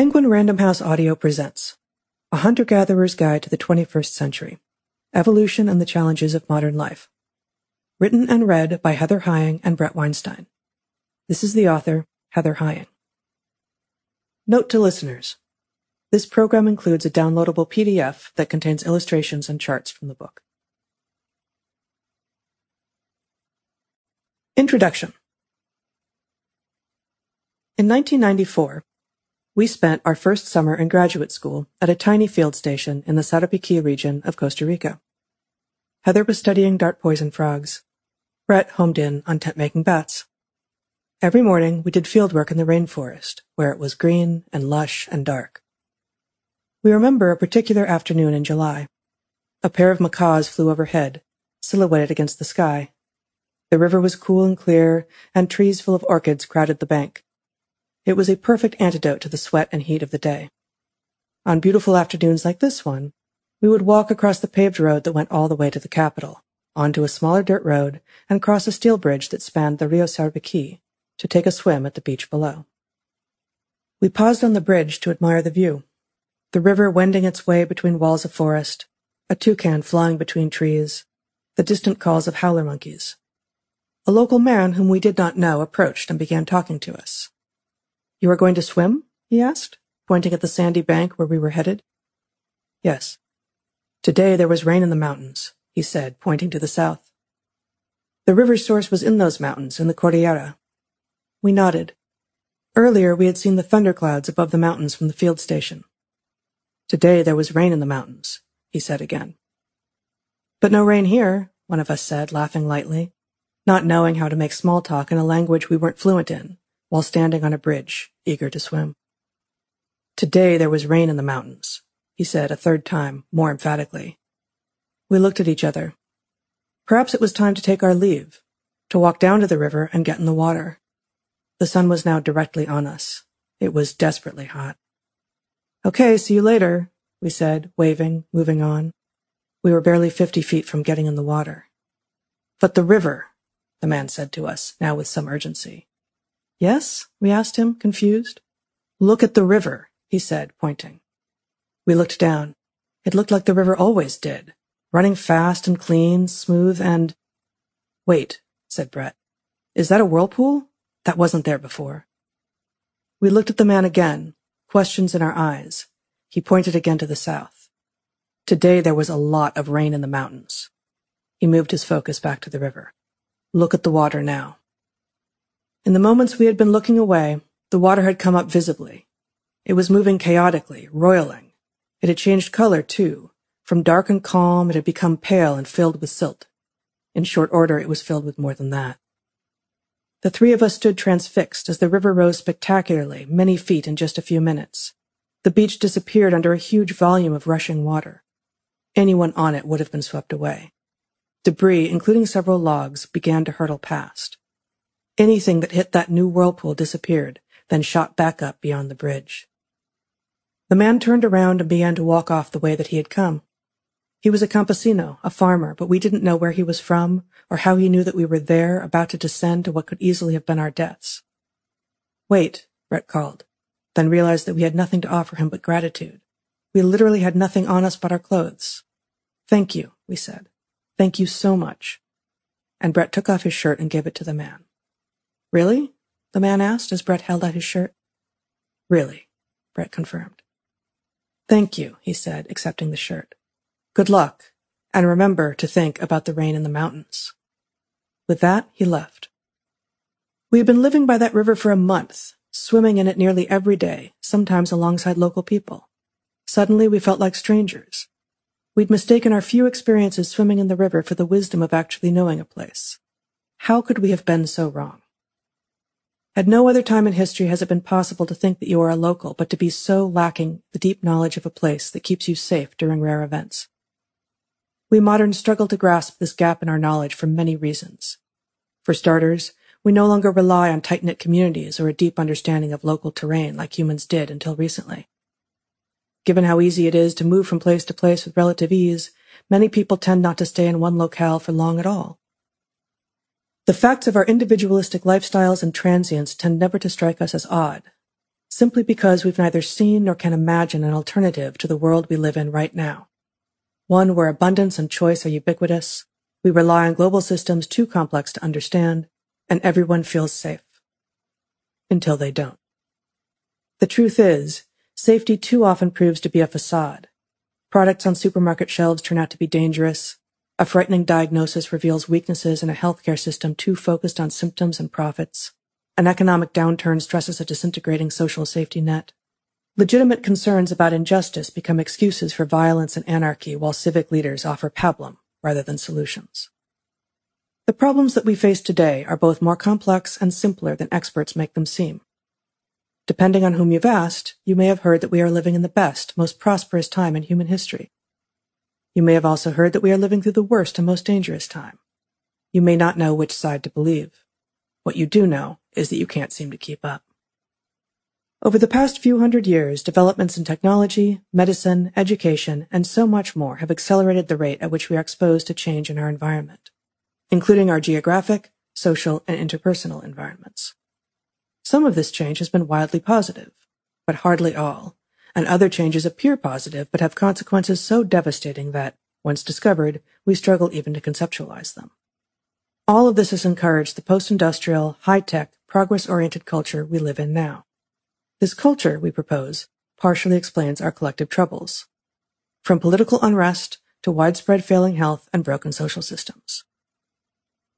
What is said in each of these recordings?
Penguin Random House Audio presents A Hunter Gatherer's Guide to the 21st Century Evolution and the Challenges of Modern Life. Written and read by Heather Heying and Bret Weinstein. This is the author, Heather Heying. Note to listeners this program includes a downloadable PDF that contains illustrations and charts from the book. Introduction In 1994, we spent our first summer in graduate school at a tiny field station in the Sarapiquí region of Costa Rica. Heather was studying dart poison frogs. Bret homed in on tent-making bats. Every morning we did field work in the rainforest, where it was green and lush and dark. We remember a particular afternoon in July. A pair of macaws flew overhead, silhouetted against the sky. The river was cool and clear, and trees full of orchids crowded the bank. It was a perfect antidote to the sweat and heat of the day. On beautiful afternoons like this one, we would walk across the paved road that went all the way to the capital, onto a smaller dirt road, and cross a steel bridge that spanned the Rio Sarapiquí to take a swim at the beach below. We paused on the bridge to admire the view. The river wending its way between walls of forest, a toucan flying between trees, the distant calls of howler monkeys. A local man whom we did not know approached and began talking to us. You are going to swim? he asked, pointing at the sandy bank where we were headed. Yes. Today there was rain in the mountains, he said, pointing to the south. The river's source was in those mountains, in the Cordillera. We nodded. Earlier we had seen the thunderclouds above the mountains from the field station. Today there was rain in the mountains, he said again. But no rain here, one of us said, laughing lightly not knowing how to make small talk in a language we weren't fluent in, while standing on a bridge, eager to swim. Today there was rain in the mountains, he said a third time, more emphatically. We looked at each other. Perhaps it was time to take our leave, to walk down to the river and get in the water. The sun was now directly on us. It was desperately hot. Okay, see you later, we said, waving, moving on. We were barely fifty feet from getting in the water. But the river, the man said to us, now with some urgency. Yes? we asked him, confused. Look at the river, he said, pointing. We looked down. It looked like the river always did, running fast and clean, smooth and... Wait, said Bret. Is that a whirlpool? That wasn't there before. We looked at the man again, questions in our eyes. He pointed again to the south. Today there was a lot of rain in the mountains. He moved his focus back to the river. Look at the water now. In the moments we had been looking away, the water had come up visibly. It was moving chaotically, roiling. It had changed color, too. From dark and calm, it had become pale and filled with silt. In short order, it was filled with more than that. The three of us stood transfixed as the river rose spectacularly, many feet in just a few minutes. The beach disappeared under a huge volume of rushing water. Anyone on it would have been swept away. Debris, including several logs, began to hurtle past. Anything that hit that new whirlpool disappeared, then shot back up beyond the bridge. The man turned around and began to walk off the way that he had come. He was a campesino, a farmer, but we didn't know where he was from or how he knew that we were there, about to descend to what could easily have been our deaths. Wait, Bret called, then realized that we had nothing to offer him but gratitude. We literally had nothing on us but our clothes. Thank you, we said. Thank you so much. And Bret took off his shirt and gave it to the man. Really? The man asked as Bret held out his shirt. Really, Bret confirmed. Thank you, he said, accepting the shirt. Good luck, and remember to think about the rain in the mountains. With that, he left. We had been living by that river for a month, swimming in it nearly every day, sometimes alongside local people. Suddenly, we felt like strangers, We'd mistaken our few experiences swimming in the river for the wisdom of actually knowing a place. How could we have been so wrong? At no other time in history has it been possible to think that you are a local, but to be so lacking the deep knowledge of a place that keeps you safe during rare events. We moderns struggle to grasp this gap in our knowledge for many reasons. For starters, we no longer rely on tight-knit communities or a deep understanding of local terrain like humans did until recently. Given how easy it is to move from place to place with relative ease, many people tend not to stay in one locale for long at all. The facts of our individualistic lifestyles and transience tend never to strike us as odd. simply because we've neither seen nor can imagine an alternative to the world we live in right now. One where abundance and choice are ubiquitous, we rely on global systems too complex to understand, and everyone feels safe. Until they don't. The truth is, safety too often proves to be a facade. Products on supermarket shelves turn out to be dangerous. A frightening diagnosis reveals weaknesses in a healthcare system too focused on symptoms and profits. An economic downturn stresses a disintegrating social safety net. Legitimate concerns about injustice become excuses for violence and anarchy while civic leaders offer pablum rather than solutions. The problems that we face today are both more complex and simpler than experts make them seem. Depending on whom you've asked, you may have heard that we are living in the best, most prosperous time in human history. You may have also heard that we are living through the worst and most dangerous time. You may not know which side to believe. What you do know is that you can't seem to keep up. Over the past few hundred years, developments in technology, medicine, education, and so much more have accelerated the rate at which we are exposed to change in our environment, including our geographic, social, and interpersonal environments. Some of this change has been wildly positive, but hardly all, and other changes appear positive but have consequences so devastating that, once discovered, we struggle even to conceptualize them. All of this has encouraged the post-industrial, high-tech, progress-oriented culture we live in now. This culture, we propose, partially explains our collective troubles, from political unrest to widespread failing health and broken social systems.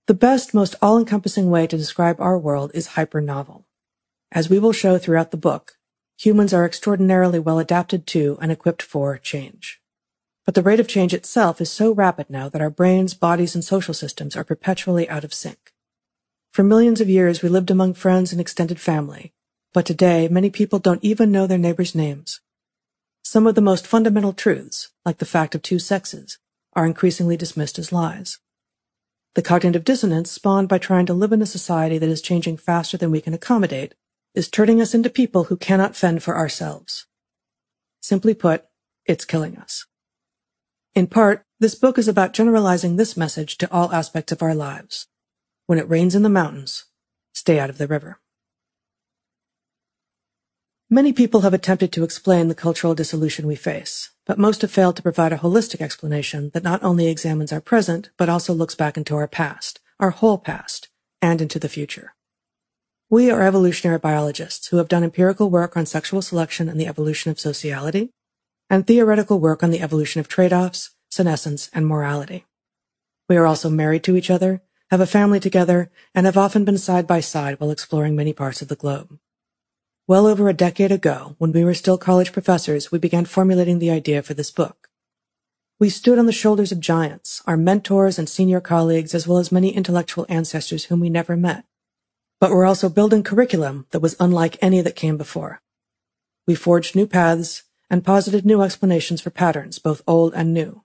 The best, most all-encompassing way to describe our world is hyper-novel. As we will show throughout the book, humans are extraordinarily well adapted to and equipped for change. But the rate of change itself is so rapid now that our brains, bodies, and social systems are perpetually out of sync. For millions of years, we lived among friends and extended family, but today, many people don't even know their neighbors' names. Some of the most fundamental truths, like the fact of two sexes, are increasingly dismissed as lies. The cognitive dissonance spawned by trying to live in a society that is changing faster than we can accommodate is turning us into people who cannot fend for ourselves. Simply put, it's killing us. In part, this book is about generalizing this message to all aspects of our lives. When it rains in the mountains, stay out of the river. Many people have attempted to explain the cultural dissolution we face, but most have failed to provide a holistic explanation that not only examines our present, but also looks back into our past, our whole past, and into the future. We are evolutionary biologists who have done empirical work on sexual selection and the evolution of sociality, and theoretical work on the evolution of trade-offs, senescence, and morality. We are also married to each other, have a family together, and have often been side by side while exploring many parts of the globe. Well over a decade ago, when we were still college professors, we began formulating the idea for this book. We stood on the shoulders of giants, our mentors and senior colleagues, as well as many intellectual ancestors whom we never met but we're also building curriculum that was unlike any that came before. We forged new paths and posited new explanations for patterns, both old and new.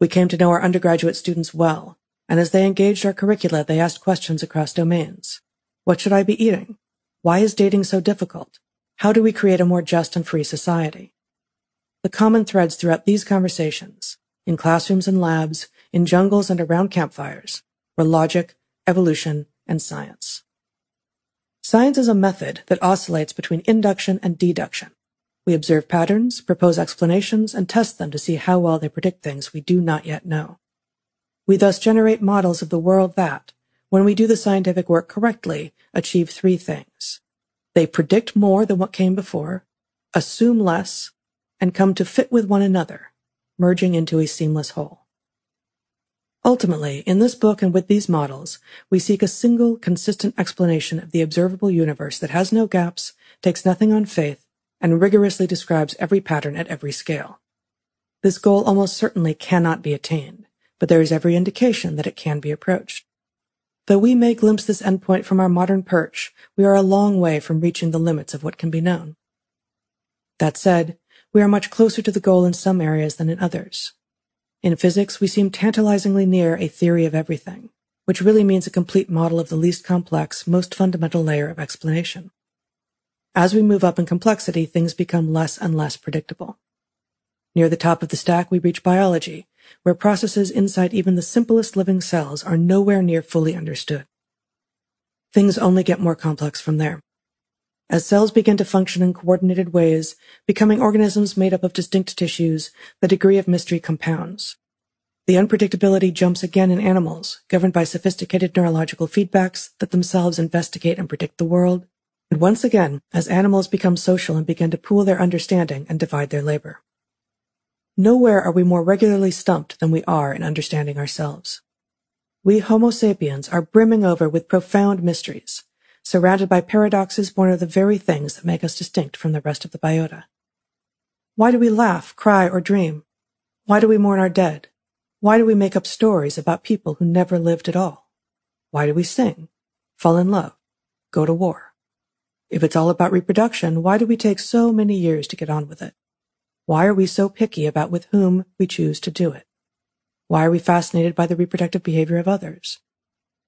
We came to know our undergraduate students well, and as they engaged our curricula, they asked questions across domains. What should I be eating? Why is dating so difficult? How do we create a more just and free society? The common threads throughout these conversations, in classrooms and labs, in jungles and around campfires, were logic, evolution, and science. Science is a method that oscillates between induction and deduction. We observe patterns, propose explanations, and test them to see how well they predict things we do not yet know. We thus generate models of the world that, when we do the scientific work correctly, achieve three things. They predict more than what came before, assume less, and come to fit with one another, merging into a seamless whole. Ultimately, in this book and with these models, we seek a single, consistent explanation of the observable universe that has no gaps, takes nothing on faith, and rigorously describes every pattern at every scale. This goal almost certainly cannot be attained, but there is every indication that it can be approached. Though we may glimpse this endpoint from our modern perch, we are a long way from reaching the limits of what can be known. That said, we are much closer to the goal in some areas than in others. In physics, we seem tantalizingly near a theory of everything, which really means a complete model of the least complex, most fundamental layer of explanation. As we move up in complexity, things become less and less predictable. Near the top of the stack, we reach biology, where processes inside even the simplest living cells are nowhere near fully understood. Things only get more complex from there. As cells begin to function in coordinated ways, becoming organisms made up of distinct tissues, the degree of mystery compounds. The unpredictability jumps again in animals, governed by sophisticated neurological feedbacks that themselves investigate and predict the world. And once again, as animals become social and begin to pool their understanding and divide their labor. Nowhere are we more regularly stumped than we are in understanding ourselves. We Homo sapiens are brimming over with profound mysteries, surrounded by paradoxes born of the very things that make us distinct from the rest of the biota. Why do we laugh, cry, or dream? Why do we mourn our dead? Why do we make up stories about people who never lived at all? Why do we sing, fall in love, go to war? If it's all about reproduction, why do we take so many years to get on with it? Why are we so picky about with whom we choose to do it? Why are we fascinated by the reproductive behavior of others?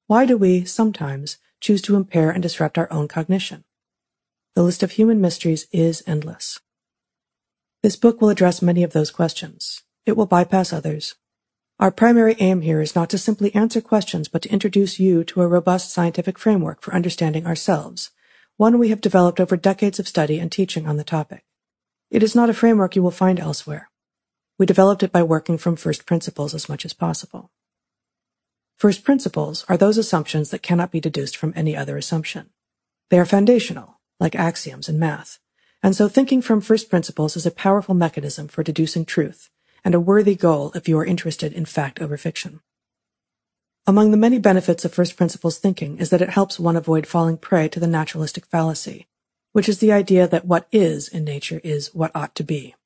Why do we, sometimes, choose to impair and disrupt our own cognition? The list of human mysteries is endless. This book will address many of those questions. It will bypass others our primary aim here is not to simply answer questions, but to introduce you to a robust scientific framework for understanding ourselves, one we have developed over decades of study and teaching on the topic. It is not a framework you will find elsewhere. We developed it by working from first principles as much as possible. First principles are those assumptions that cannot be deduced from any other assumption. They are foundational, like axioms in math, and so thinking from first principles is a powerful mechanism for deducing truth and a worthy goal if you are interested in fact over fiction. Among the many benefits of first principles thinking is that it helps one avoid falling prey to the naturalistic fallacy, which is the idea that what is in nature is what ought to be.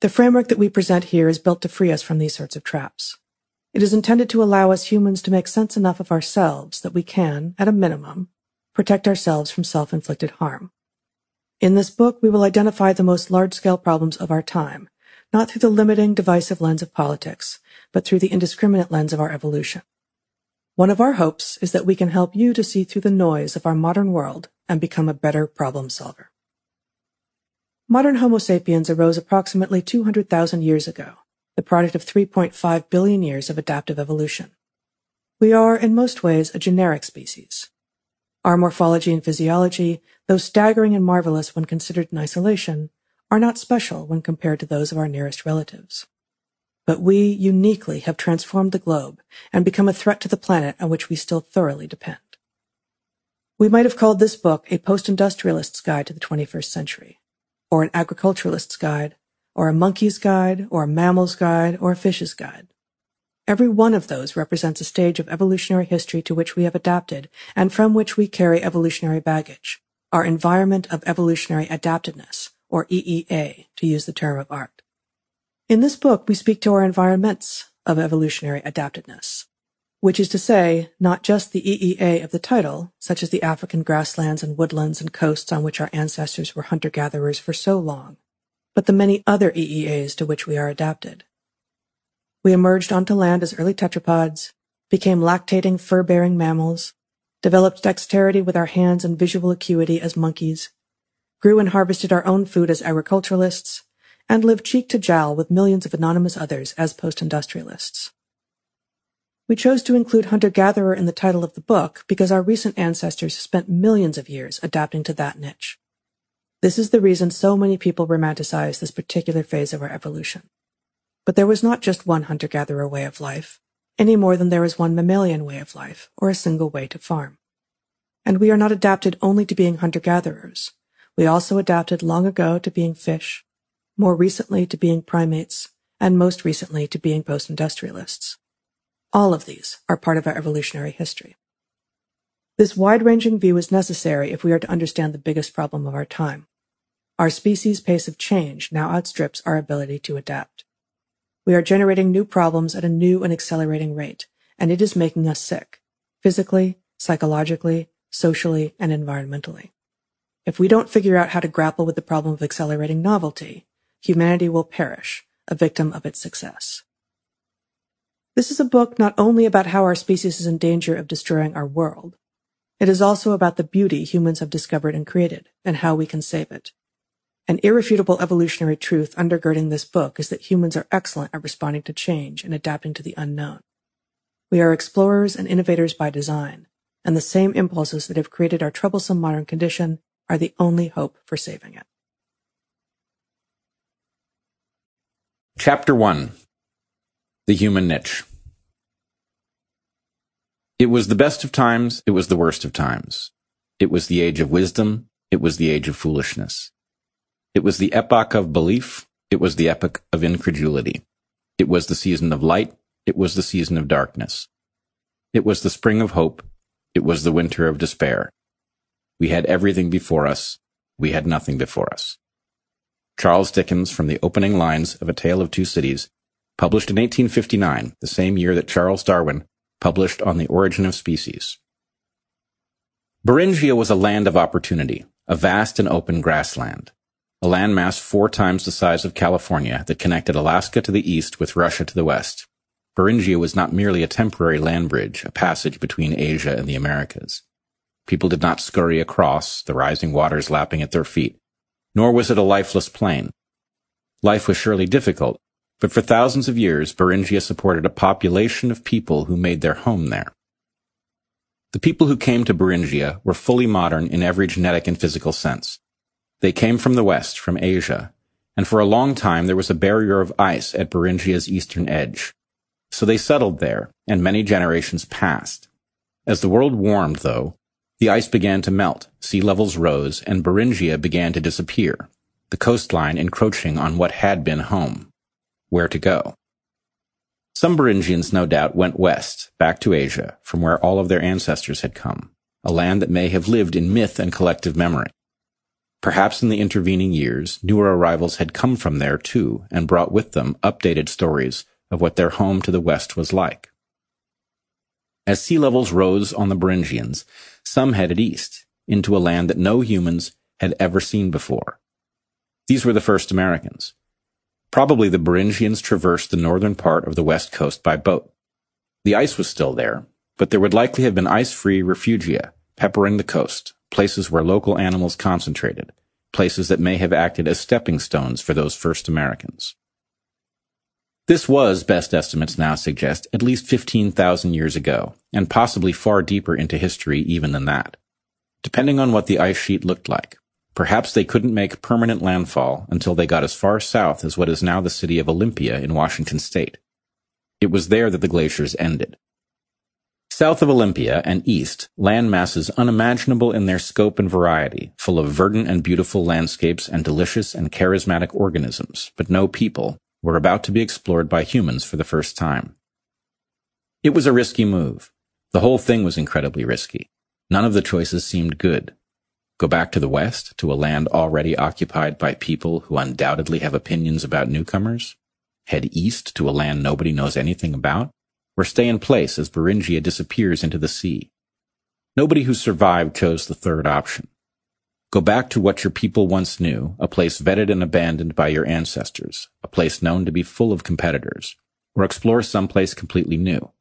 The framework that we present here is built to free us from these sorts of traps. It is intended to allow us humans to make sense enough of ourselves that we can, at a minimum, protect ourselves from self-inflicted harm. In this book, we will identify the most large-scale problems of our time not through the limiting, divisive lens of politics, but through the indiscriminate lens of our evolution. One of our hopes is that we can help you to see through the noise of our modern world and become a better problem solver. Modern Homo sapiens arose approximately 200,000 years ago, the product of 3.5 billion years of adaptive evolution. We are, in most ways, a generic species. Our morphology and physiology, though staggering and marvelous when considered in isolation, are not special when compared to those of our nearest relatives. But we uniquely have transformed the globe and become a threat to the planet on which we still thoroughly depend. We might have called this book a post-industrialist's guide to the 21st century, or an agriculturalist's guide, or a monkey's guide, or a mammal's guide, or a fish's guide. Every one of those represents a stage of evolutionary history to which we have adapted and from which we carry evolutionary baggage, our environment of evolutionary adaptedness, or EEA, to use the term of art. In this book, we speak to our environments of evolutionary adaptedness, which is to say, not just the EEA of the title, such as the African grasslands and woodlands and coasts on which our ancestors were hunter-gatherers for so long, but the many other EEAs to which we are adapted. We emerged onto land as early tetrapods, became lactating fur-bearing mammals, developed dexterity with our hands and visual acuity as monkeys, grew and harvested our own food as agriculturalists, and lived cheek to jowl with millions of anonymous others as post-industrialists. We chose to include hunter-gatherer in the title of the book because our recent ancestors spent millions of years adapting to that niche. This is the reason so many people romanticize this particular phase of our evolution. But there was not just one hunter-gatherer way of life, any more than there is one mammalian way of life or a single way to farm. And we are not adapted only to being hunter-gatherers. We also adapted long ago to being fish, more recently to being primates, and most recently to being post-industrialists. All of these are part of our evolutionary history. This wide-ranging view is necessary if we are to understand the biggest problem of our time. Our species' pace of change now outstrips our ability to adapt. We are generating new problems at a new and accelerating rate, and it is making us sick, physically, psychologically, socially, and environmentally. If we don't figure out how to grapple with the problem of accelerating novelty, humanity will perish, a victim of its success. This is a book not only about how our species is in danger of destroying our world, it is also about the beauty humans have discovered and created, and how we can save it. An irrefutable evolutionary truth undergirding this book is that humans are excellent at responding to change and adapting to the unknown. We are explorers and innovators by design, and the same impulses that have created our troublesome modern condition are the only hope for saving it. Chapter 1 The Human Niche It was the best of times, it was the worst of times. It was the age of wisdom, it was the age of foolishness. It was the epoch of belief, it was the epoch of incredulity. It was the season of light, it was the season of darkness. It was the spring of hope, it was the winter of despair. We had everything before us, we had nothing before us. Charles Dickens from the opening lines of A Tale of Two Cities, published in 1859, the same year that Charles Darwin published On the Origin of Species. Beringia was a land of opportunity, a vast and open grassland, a landmass four times the size of California that connected Alaska to the east with Russia to the west. Beringia was not merely a temporary land bridge, a passage between Asia and the Americas. People did not scurry across, the rising waters lapping at their feet, nor was it a lifeless plain. Life was surely difficult, but for thousands of years, Beringia supported a population of people who made their home there. The people who came to Beringia were fully modern in every genetic and physical sense. They came from the west, from Asia, and for a long time there was a barrier of ice at Beringia's eastern edge. So they settled there, and many generations passed. As the world warmed, though, the ice began to melt, sea levels rose, and Beringia began to disappear, the coastline encroaching on what had been home. Where to go? Some Beringians, no doubt, went west, back to Asia, from where all of their ancestors had come, a land that may have lived in myth and collective memory. Perhaps in the intervening years, newer arrivals had come from there too, and brought with them updated stories of what their home to the west was like. As sea levels rose on the Beringians, some headed east, into a land that no humans had ever seen before. These were the first Americans. Probably the Beringians traversed the northern part of the west coast by boat. The ice was still there, but there would likely have been ice-free refugia peppering the coast, places where local animals concentrated, places that may have acted as stepping stones for those first Americans. This was, best estimates now suggest, at least 15,000 years ago, and possibly far deeper into history even than that. Depending on what the ice sheet looked like, perhaps they couldn't make permanent landfall until they got as far south as what is now the city of Olympia in Washington state. It was there that the glaciers ended. South of Olympia and east, land masses unimaginable in their scope and variety, full of verdant and beautiful landscapes and delicious and charismatic organisms, but no people, were about to be explored by humans for the first time. It was a risky move. The whole thing was incredibly risky. None of the choices seemed good. Go back to the West, to a land already occupied by people who undoubtedly have opinions about newcomers? Head east to a land nobody knows anything about? Or stay in place as Beringia disappears into the sea? Nobody who survived chose the third option. Go back to what your people once knew, a place vetted and abandoned by your ancestors, a place known to be full of competitors, or explore someplace completely new.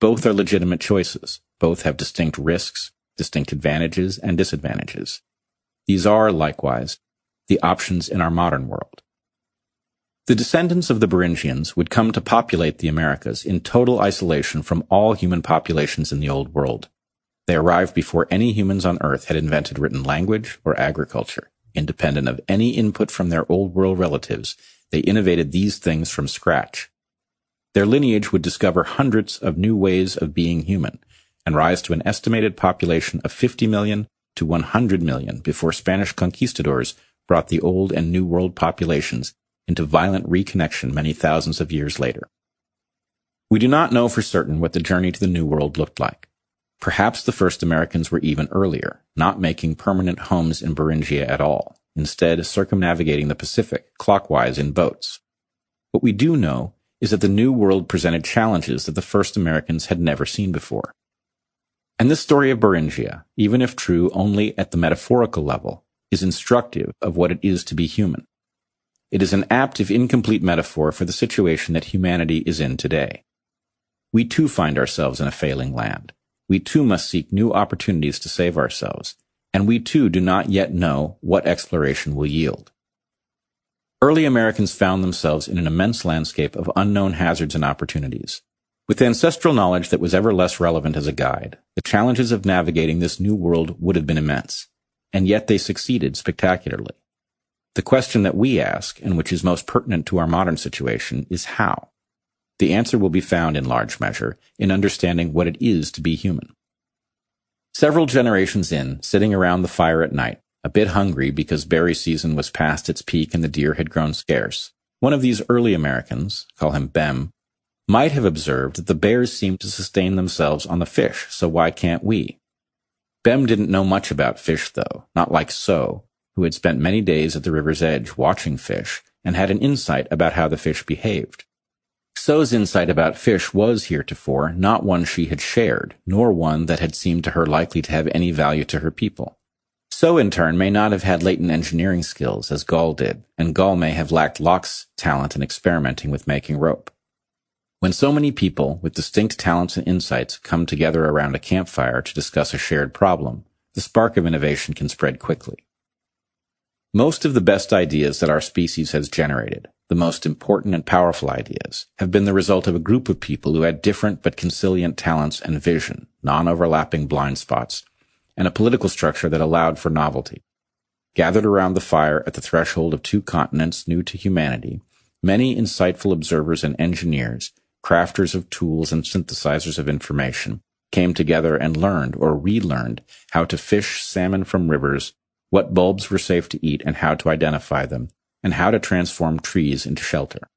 Both are legitimate choices. Both have distinct risks, distinct advantages and disadvantages. These are, likewise, the options in our modern world. The descendants of the Beringians would come to populate the Americas in total isolation from all human populations in the Old World. They arrived before any humans on Earth had invented written language or agriculture. Independent of any input from their old world relatives, they innovated these things from scratch. Their lineage would discover hundreds of new ways of being human and rise to an estimated population of 50 million to 100 million before Spanish conquistadors brought the old and new world populations into violent reconnection many thousands of years later. We do not know for certain what the journey to the New World looked like. Perhaps the first Americans were even earlier, not making permanent homes in Beringia at all, instead circumnavigating the Pacific clockwise in boats. What we do know is that the New World presented challenges that the first Americans had never seen before. And this story of Beringia, even if true only at the metaphorical level, is instructive of what it is to be human. It is an apt if incomplete metaphor for the situation that humanity is in today. We too find ourselves in a failing land, we too must seek new opportunities to save ourselves, and we too do not yet know what exploration will yield. Early Americans found themselves in an immense landscape of unknown hazards and opportunities. With ancestral knowledge that was ever less relevant as a guide, the challenges of navigating this new world would have been immense. and yet they succeeded spectacularly. The question that we ask, and which is most pertinent to our modern situation, is how? The answer will be found in large measure in understanding what it is to be human. Several generations in, sitting around the fire at night, a bit hungry because berry season was past its peak and the deer had grown scarce, one of these early Americans, call him Bem, might have observed that the bears seem to sustain themselves on the fish, so why can't we? Bem didn't know much about fish, though, not like So, who had spent many days at the river's edge watching fish and had an insight about how the fish behaved. So's insight about fish was heretofore not one she had shared, nor one that had seemed to her likely to have any value to her people. So in turn may not have had latent engineering skills as Gall did, and Gall may have lacked Locke's talent in experimenting with making rope. When so many people with distinct talents and insights come together around a campfire to discuss a shared problem, the spark of innovation can spread quickly. Most of the best ideas that our species has generated the most important and powerful ideas, have been the result of a group of people who had different but consilient talents and vision, non-overlapping blind spots, and a political structure that allowed for novelty. Gathered around the fire at the threshold of two continents new to humanity, many insightful observers and engineers, crafters of tools and synthesizers of information, came together and learned or relearned how to fish salmon from rivers, what bulbs were safe to eat and how to identify them, and how to transform trees into shelter.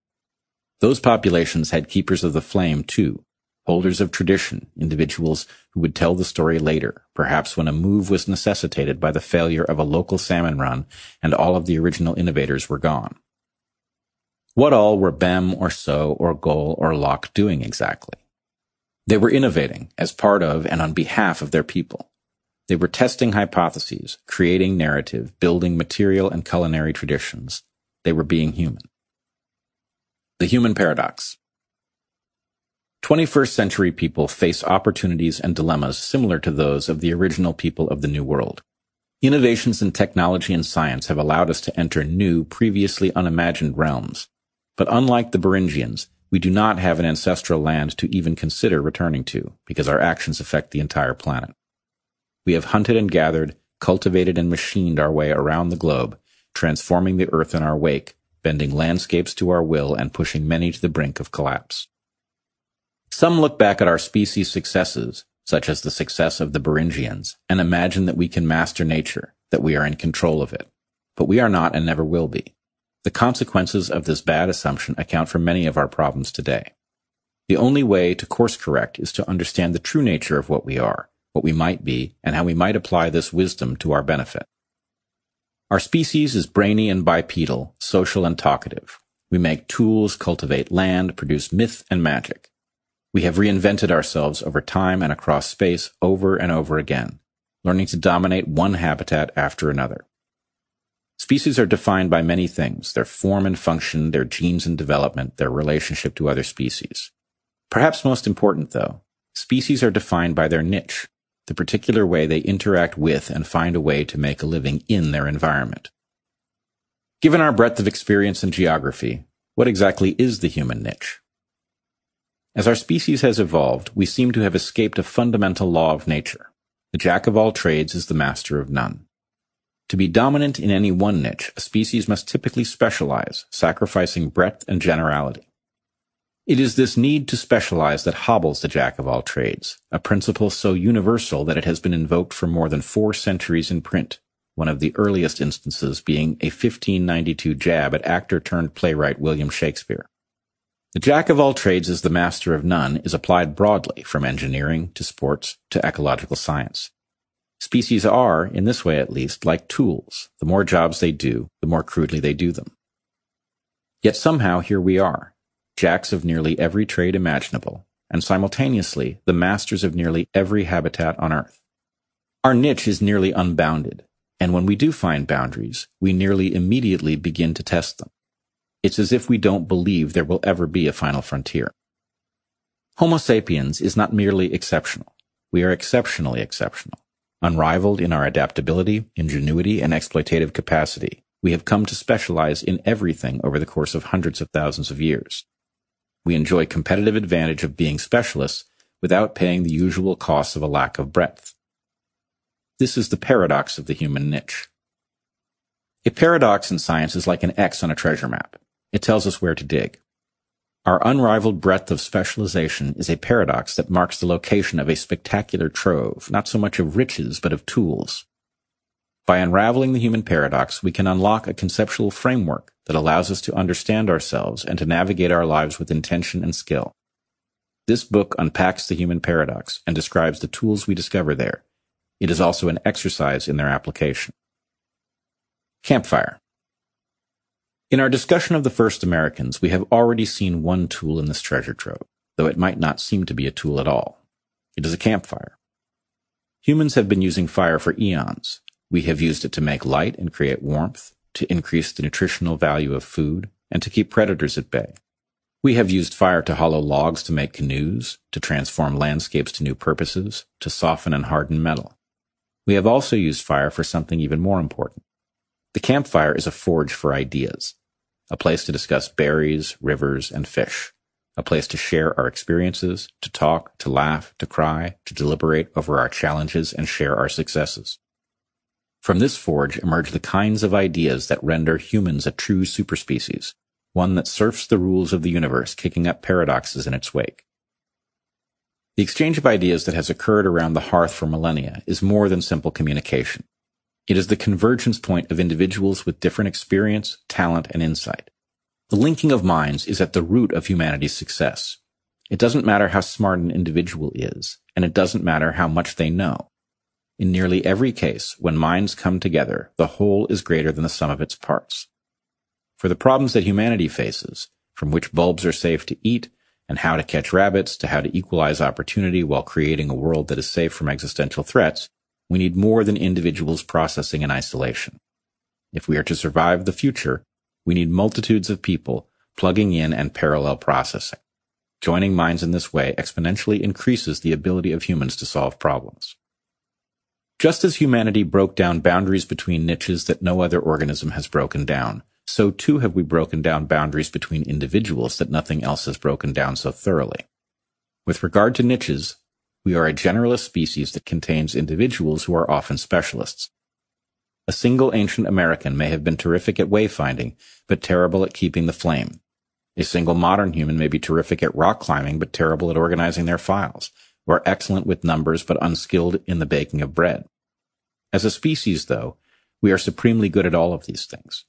Those populations had keepers of the flame too, holders of tradition, individuals who would tell the story later, perhaps when a move was necessitated by the failure of a local salmon run and all of the original innovators were gone. What all were Bem or So or Gall or Locke doing exactly? They were innovating as part of and on behalf of their people. They were testing hypotheses, creating narrative, building material and culinary traditions, they were being human. The human paradox. 21st century people face opportunities and dilemmas similar to those of the original people of the New World. Innovations in technology and science have allowed us to enter new, previously unimagined realms. But unlike the Beringians, we do not have an ancestral land to even consider returning to, because our actions affect the entire planet. We have hunted and gathered, cultivated and machined our way around the globe, transforming the earth in our wake, bending landscapes to our will, and pushing many to the brink of collapse. Some look back at our species' successes, such as the success of the Beringians, and imagine that we can master nature, that we are in control of it. But we are not and never will be. The consequences of this bad assumption account for many of our problems today. The only way to course correct is to understand the true nature of what we are, what we might be, and how we might apply this wisdom to our benefit. Our species is brainy and bipedal, social and talkative. We make tools, cultivate land, produce myth and magic. We have reinvented ourselves over time and across space over and over again, learning to dominate one habitat after another. Species are defined by many things, their form and function, their genes and development, their relationship to other species. Perhaps most important though, species are defined by their niche, the particular way they interact with and find a way to make a living in their environment. Given our breadth of experience in geography, what exactly is the human niche? As our species has evolved, we seem to have escaped a fundamental law of nature. The jack of all trades is the master of none. To be dominant in any one niche, a species must typically specialize, sacrificing breadth and generality. It is this need to specialize that hobbles the jack of all trades, a principle so universal that it has been invoked for more than four centuries in print, one of the earliest instances being a 1592 jab at actor turned playwright William Shakespeare. The jack of all trades is the master of none is applied broadly from engineering to sports to ecological science. Species are, in this way at least, like tools. The more jobs they do, the more crudely they do them. Yet somehow here we are, jacks of nearly every trade imaginable, and simultaneously the masters of nearly every habitat on Earth. Our niche is nearly unbounded, and when we do find boundaries, we nearly immediately begin to test them. It's as if we don't believe there will ever be a final frontier. Homo sapiens is not merely exceptional. We are exceptionally exceptional. Unrivaled in our adaptability, ingenuity, and exploitative capacity, we have come to specialize in everything over the course of hundreds of thousands of years. We enjoy competitive advantage of being specialists without paying the usual costs of a lack of breadth. This is the paradox of the human niche. A paradox in science is like an X on a treasure map. It tells us where to dig. Our unrivaled breadth of specialization is a paradox that marks the location of a spectacular trove, not so much of riches, but of tools. By unraveling the human paradox, we can unlock a conceptual framework that allows us to understand ourselves and to navigate our lives with intention and skill. This book unpacks the human paradox and describes the tools we discover there. It is also an exercise in their application. Campfire. In our discussion of the first Americans, we have already seen one tool in this treasure trove, though it might not seem to be a tool at all. It is a campfire. Humans have been using fire for eons, we have used it to make light and create warmth, to increase the nutritional value of food, and to keep predators at bay. We have used fire to hollow logs to make canoes, to transform landscapes to new purposes, to soften and harden metal. We have also used fire for something even more important. The campfire is a forge for ideas, a place to discuss berries, rivers, and fish, a place to share our experiences, to talk, to laugh, to cry, to deliberate over our challenges and share our successes. From this forge emerge the kinds of ideas that render humans a true superspecies, one that surfs the rules of the universe, kicking up paradoxes in its wake. The exchange of ideas that has occurred around the hearth for millennia is more than simple communication. It is the convergence point of individuals with different experience, talent, and insight. The linking of minds is at the root of humanity's success. It doesn't matter how smart an individual is, and it doesn't matter how much they know. In nearly every case, when minds come together, the whole is greater than the sum of its parts. For the problems that humanity faces, from which bulbs are safe to eat, and how to catch rabbits, to how to equalize opportunity while creating a world that is safe from existential threats, we need more than individuals processing in isolation. If we are to survive the future, we need multitudes of people plugging in and parallel processing. Joining minds in this way exponentially increases the ability of humans to solve problems. Just as humanity broke down boundaries between niches that no other organism has broken down, so too have we broken down boundaries between individuals that nothing else has broken down so thoroughly. With regard to niches, we are a generalist species that contains individuals who are often specialists. A single ancient American may have been terrific at wayfinding, but terrible at keeping the flame. A single modern human may be terrific at rock climbing, but terrible at organizing their files or excellent with numbers but unskilled in the baking of bread. As a species, though, we are supremely good at all of these things.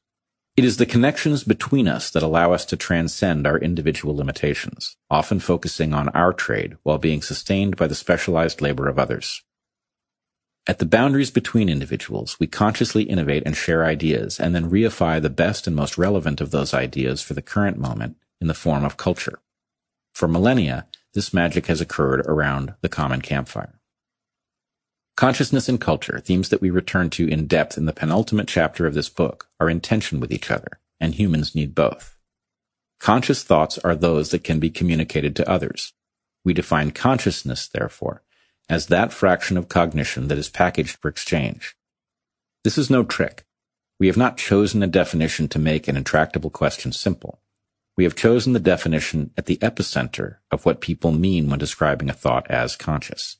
It is the connections between us that allow us to transcend our individual limitations, often focusing on our trade while being sustained by the specialized labor of others. At the boundaries between individuals, we consciously innovate and share ideas and then reify the best and most relevant of those ideas for the current moment in the form of culture. For millennia, this magic has occurred around the common campfire. Consciousness and culture, themes that we return to in depth in the penultimate chapter of this book, are in tension with each other, and humans need both. Conscious thoughts are those that can be communicated to others. We define consciousness, therefore, as that fraction of cognition that is packaged for exchange. This is no trick. We have not chosen a definition to make an intractable question simple. We have chosen the definition at the epicenter of what people mean when describing a thought as conscious.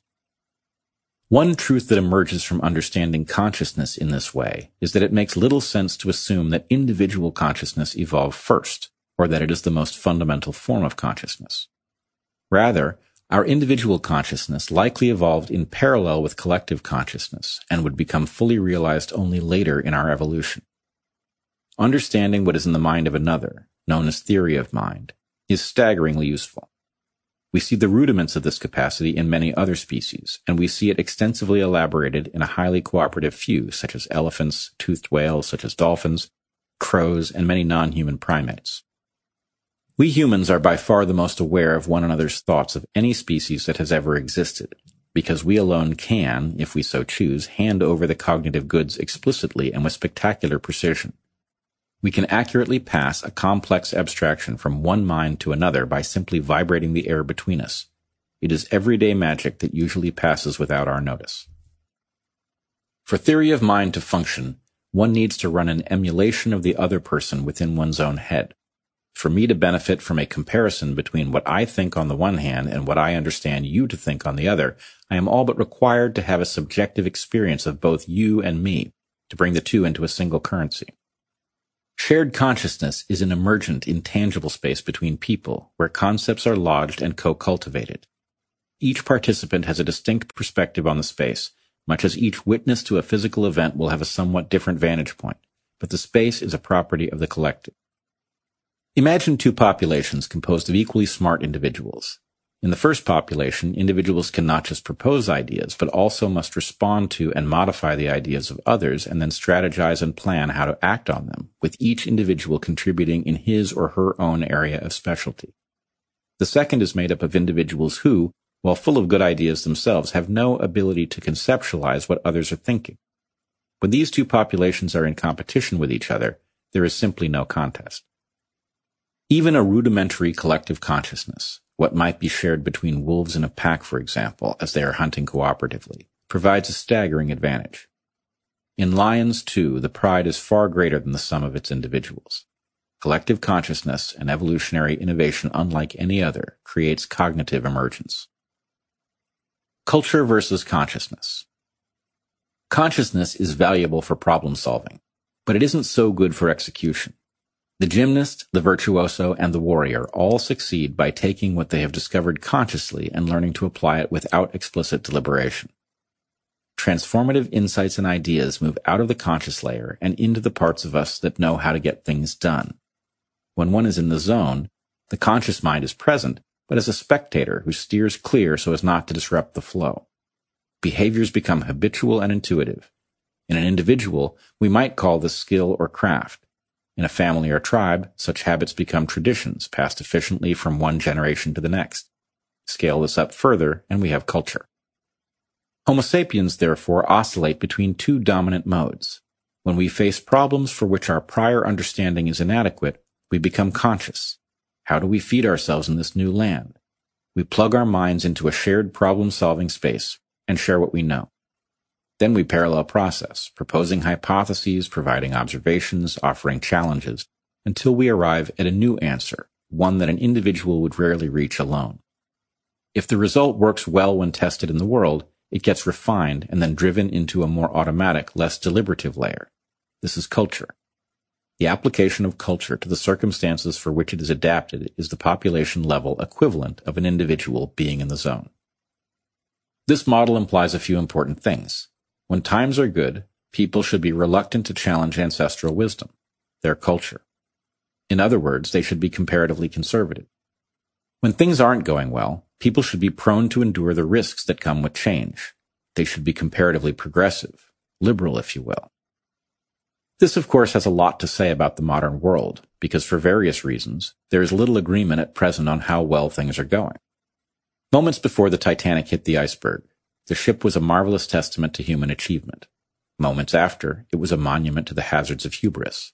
One truth that emerges from understanding consciousness in this way is that it makes little sense to assume that individual consciousness evolved first, or that it is the most fundamental form of consciousness. Rather, our individual consciousness likely evolved in parallel with collective consciousness and would become fully realized only later in our evolution. Understanding what is in the mind of another, known as theory of mind, is staggeringly useful. We see the rudiments of this capacity in many other species, and we see it extensively elaborated in a highly cooperative few, such as elephants, toothed whales, such as dolphins, crows, and many non-human primates. We humans are by far the most aware of one another's thoughts of any species that has ever existed, because we alone can, if we so choose, hand over the cognitive goods explicitly and with spectacular precision. We can accurately pass a complex abstraction from one mind to another by simply vibrating the air between us. It is everyday magic that usually passes without our notice. For theory of mind to function, one needs to run an emulation of the other person within one's own head. For me to benefit from a comparison between what I think on the one hand and what I understand you to think on the other, I am all but required to have a subjective experience of both you and me to bring the two into a single currency. Shared consciousness is an emergent, intangible space between people where concepts are lodged and co-cultivated. Each participant has a distinct perspective on the space, much as each witness to a physical event will have a somewhat different vantage point, but the space is a property of the collective. Imagine two populations composed of equally smart individuals. In the first population, individuals can not just propose ideas, but also must respond to and modify the ideas of others and then strategize and plan how to act on them, with each individual contributing in his or her own area of specialty. The second is made up of individuals who, while full of good ideas themselves, have no ability to conceptualize what others are thinking. When these two populations are in competition with each other, there is simply no contest. Even a rudimentary collective consciousness, what might be shared between wolves in a pack, for example, as they are hunting cooperatively, provides a staggering advantage. In lions, too, the pride is far greater than the sum of its individuals. Collective consciousness and evolutionary innovation unlike any other creates cognitive emergence. Culture versus consciousness. Consciousness is valuable for problem solving, but it isn't so good for execution. The gymnast, the virtuoso, and the warrior all succeed by taking what they have discovered consciously and learning to apply it without explicit deliberation. Transformative insights and ideas move out of the conscious layer and into the parts of us that know how to get things done. When one is in the zone, the conscious mind is present, but as a spectator who steers clear so as not to disrupt the flow. Behaviors become habitual and intuitive. In an individual, we might call this skill or craft. In a family or tribe, such habits become traditions passed efficiently from one generation to the next. Scale this up further, and we have culture. Homo sapiens, therefore, oscillate between two dominant modes. When we face problems for which our prior understanding is inadequate, we become conscious. How do we feed ourselves in this new land? We plug our minds into a shared problem-solving space and share what we know. Then we parallel process, proposing hypotheses, providing observations, offering challenges, until we arrive at a new answer, one that an individual would rarely reach alone. If the result works well when tested in the world, it gets refined and then driven into a more automatic, less deliberative layer. This is culture. The application of culture to the circumstances for which it is adapted is the population level equivalent of an individual being in the zone. This model implies a few important things. When times are good, people should be reluctant to challenge ancestral wisdom, their culture. In other words, they should be comparatively conservative. When things aren't going well, people should be prone to endure the risks that come with change. They should be comparatively progressive, liberal, if you will. This, of course, has a lot to say about the modern world, because for various reasons, there is little agreement at present on how well things are going. Moments before the Titanic hit the iceberg, the ship was a marvelous testament to human achievement. Moments after, it was a monument to the hazards of hubris.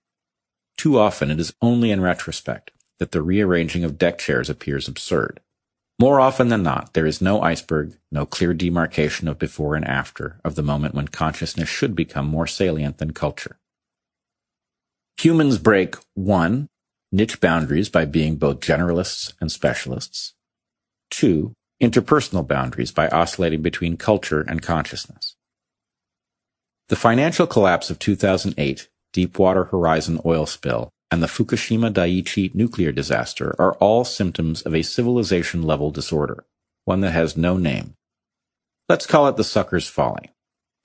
Too often it is only in retrospect that the rearranging of deck chairs appears absurd. More often than not, there is no iceberg, no clear demarcation of before and after of the moment when consciousness should become more salient than culture. Humans break 1. Niche boundaries by being both generalists and specialists. 2 interpersonal boundaries by oscillating between culture and consciousness. The financial collapse of 2008, Deepwater Horizon oil spill, and the Fukushima Daiichi nuclear disaster are all symptoms of a civilization level disorder, one that has no name. Let's call it the sucker's folly,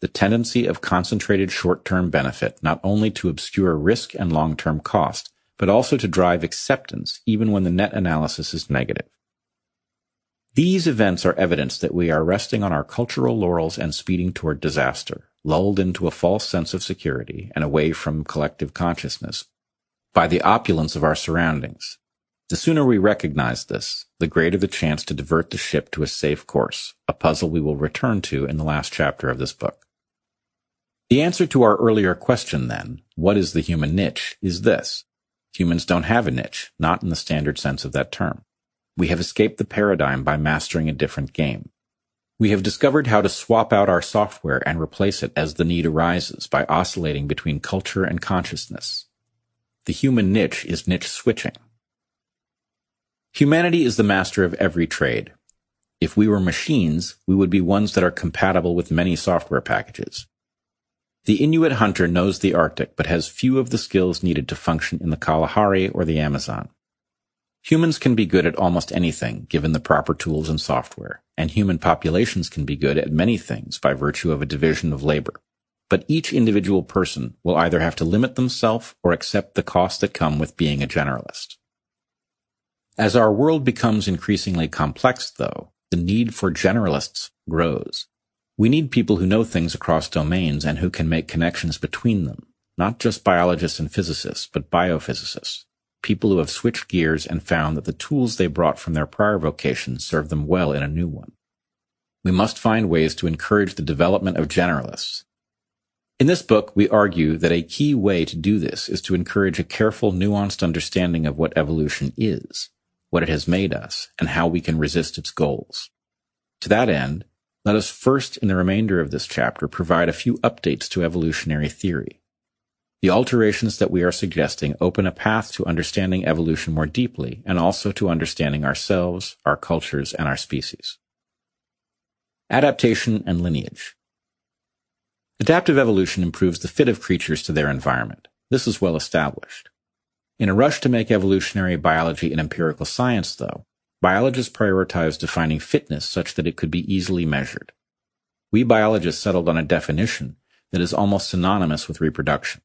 the tendency of concentrated short-term benefit not only to obscure risk and long-term cost, but also to drive acceptance even when the net analysis is negative. These events are evidence that we are resting on our cultural laurels and speeding toward disaster, lulled into a false sense of security and away from collective consciousness by the opulence of our surroundings. The sooner we recognize this, the greater the chance to divert the ship to a safe course, a puzzle we will return to in the last chapter of this book. The answer to our earlier question then, what is the human niche, is this. Humans don't have a niche, not in the standard sense of that term. We have escaped the paradigm by mastering a different game. We have discovered how to swap out our software and replace it as the need arises by oscillating between culture and consciousness. The human niche is niche switching. Humanity is the master of every trade. If we were machines, we would be ones that are compatible with many software packages. The Inuit hunter knows the Arctic but has few of the skills needed to function in the Kalahari or the Amazon. Humans can be good at almost anything given the proper tools and software, and human populations can be good at many things by virtue of a division of labor. But each individual person will either have to limit themselves or accept the costs that come with being a generalist. As our world becomes increasingly complex, though, the need for generalists grows. We need people who know things across domains and who can make connections between them, not just biologists and physicists, but biophysicists, people who have switched gears and found that the tools they brought from their prior vocation serve them well in a new one. We must find ways to encourage the development of generalists. In this book, we argue that a key way to do this is to encourage a careful, nuanced understanding of what evolution is, what it has made us, and how we can resist its goals. To that end, let us first, in the remainder of this chapter, provide a few updates to evolutionary theory. The alterations that we are suggesting open a path to understanding evolution more deeply and also to understanding ourselves, our cultures, and our species. Adaptation and lineage. Adaptive evolution improves the fit of creatures to their environment. This is well established. In a rush to make evolutionary biology an empirical science, though, biologists prioritized defining fitness such that it could be easily measured. We biologists settled on a definition that is almost synonymous with reproduction.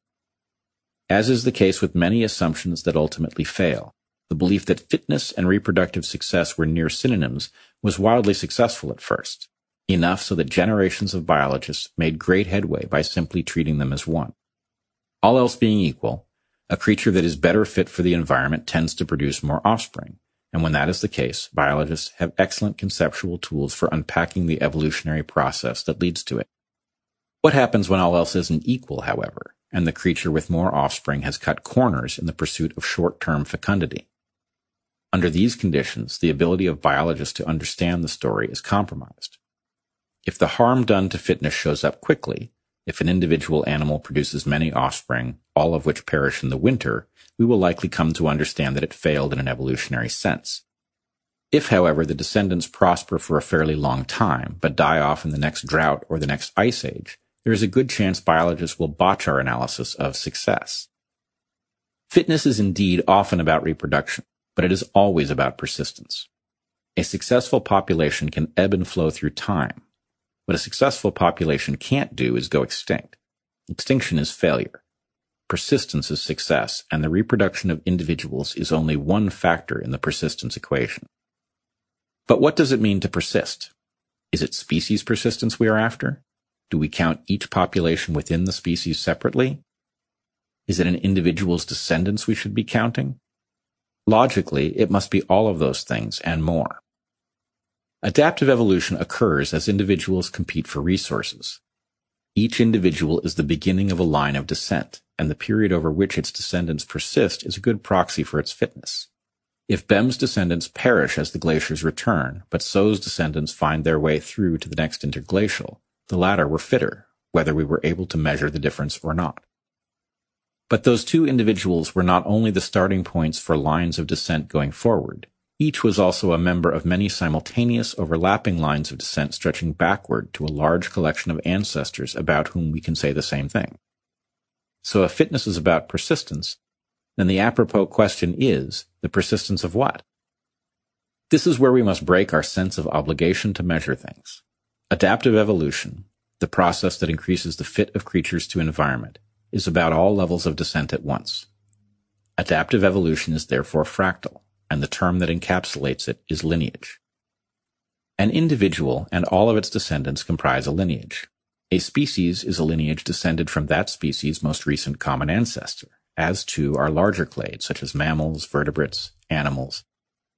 As is the case with many assumptions that ultimately fail, the belief that fitness and reproductive success were near synonyms was wildly successful at first, enough so that generations of biologists made great headway by simply treating them as one. All else being equal, a creature that is better fit for the environment tends to produce more offspring, and when that is the case, biologists have excellent conceptual tools for unpacking the evolutionary process that leads to it. What happens when all else isn't equal, however, and the creature with more offspring has cut corners in the pursuit of short-term fecundity? Under these conditions, the ability of biologists to understand the story is compromised. If the harm done to fitness shows up quickly, if an individual animal produces many offspring, all of which perish in the winter, we will likely come to understand that it failed in an evolutionary sense. If, however, the descendants prosper for a fairly long time, but die off in the next drought or the next ice age, there is a good chance biologists will botch our analysis of success. Fitness is indeed often about reproduction, but it is always about persistence. A successful population can ebb and flow through time. What a successful population can't do is go extinct. Extinction is failure. Persistence is success, and the reproduction of individuals is only one factor in the persistence equation. But what does it mean to persist? Is it species persistence we are after? Do we count each population within the species separately? Is it an individual's descendants we should be counting? Logically, it must be all of those things and more. Adaptive evolution occurs as individuals compete for resources. Each individual is the beginning of a line of descent, and the period over which its descendants persist is a good proxy for its fitness. If Bem's descendants perish as the glaciers return, but So's descendants find their way through to the next interglacial, the latter were fitter, whether we were able to measure the difference or not. But those two individuals were not only the starting points for lines of descent going forward, each was also a member of many simultaneous overlapping lines of descent stretching backward to a large collection of ancestors about whom we can say the same thing. So if fitness is about persistence, then the apropos question is, the persistence of what? This is where we must break our sense of obligation to measure things. Adaptive evolution, the process that increases the fit of creatures to environment, is about all levels of descent at once. Adaptive evolution is therefore fractal, and the term that encapsulates it is lineage. An individual and all of its descendants comprise a lineage. A species is a lineage descended from that species' most recent common ancestor, as too are larger clades such as mammals, vertebrates, animals.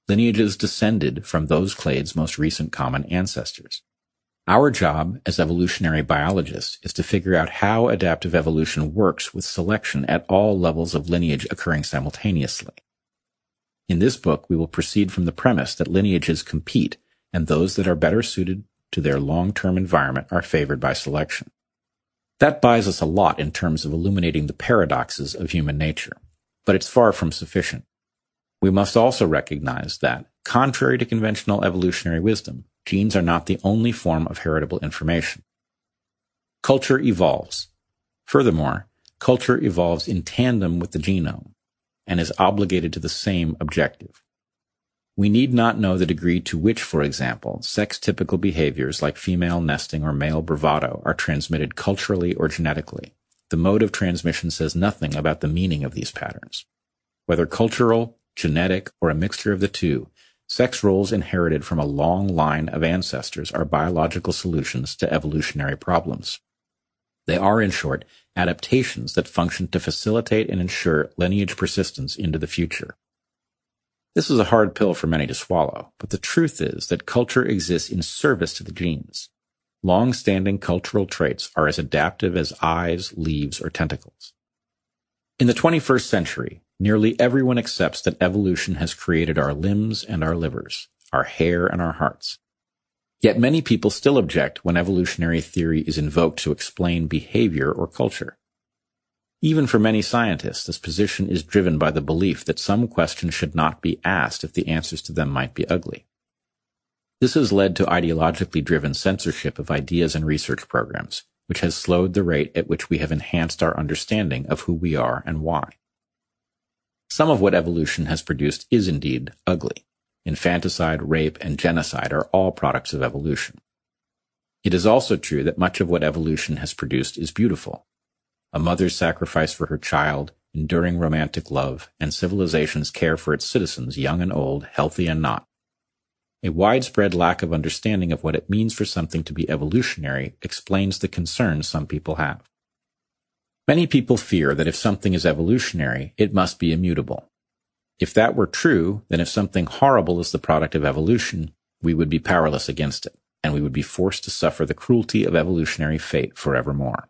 Lineages descended from those clades' most recent common ancestors. Our job as evolutionary biologists is to figure out how adaptive evolution works with selection at all levels of lineage occurring simultaneously. In this book, we will proceed from the premise that lineages compete and those that are better suited to their long-term environment are favored by selection. That buys us a lot in terms of illuminating the paradoxes of human nature, but it's far from sufficient. We must also recognize that, contrary to conventional evolutionary wisdom, genes are not the only form of heritable information. Culture evolves. Furthermore, culture evolves in tandem with the genome and is obligated to the same objective. We need not know the degree to which, for example, sex-typical behaviors like female nesting or male bravado are transmitted culturally or genetically. The mode of transmission says nothing about the meaning of these patterns. Whether cultural, genetic, or a mixture of the two, sex roles inherited from a long line of ancestors are biological solutions to evolutionary problems. They are, in short, adaptations that function to facilitate and ensure lineage persistence into the future. This is a hard pill for many to swallow, but the truth is that culture exists in service to the genes. Long-standing cultural traits are as adaptive as eyes, leaves, or tentacles. In the 21st century, nearly everyone accepts that evolution has created our limbs and our livers, our hair and our hearts. Yet many people still object when evolutionary theory is invoked to explain behavior or culture. Even for many scientists, this position is driven by the belief that some questions should not be asked if the answers to them might be ugly. This has led to ideologically driven censorship of ideas and research programs, which has slowed the rate at which we have enhanced our understanding of who we are and why. Some of what evolution has produced is indeed ugly. Infanticide, rape, and genocide are all products of evolution. It is also true that much of what evolution has produced is beautiful. A mother's sacrifice for her child, enduring romantic love, and civilization's care for its citizens, young and old, healthy and not. A widespread lack of understanding of what it means for something to be evolutionary explains the concerns some people have. Many people fear that if something is evolutionary, it must be immutable. If that were true, then if something horrible is the product of evolution, we would be powerless against it, and we would be forced to suffer the cruelty of evolutionary fate forevermore.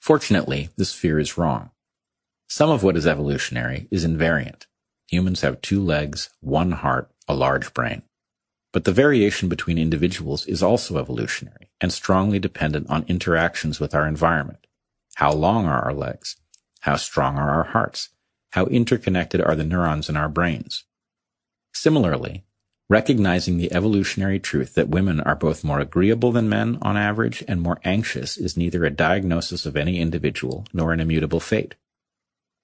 Fortunately, this fear is wrong. Some of what is evolutionary is invariant. Humans have two legs, one heart, a large brain. But the variation between individuals is also evolutionary and strongly dependent on interactions with our environment. How long are our legs? How strong are our hearts? how interconnected are the neurons in our brains. Similarly, recognizing the evolutionary truth that women are both more agreeable than men on average and more anxious is neither a diagnosis of any individual nor an immutable fate.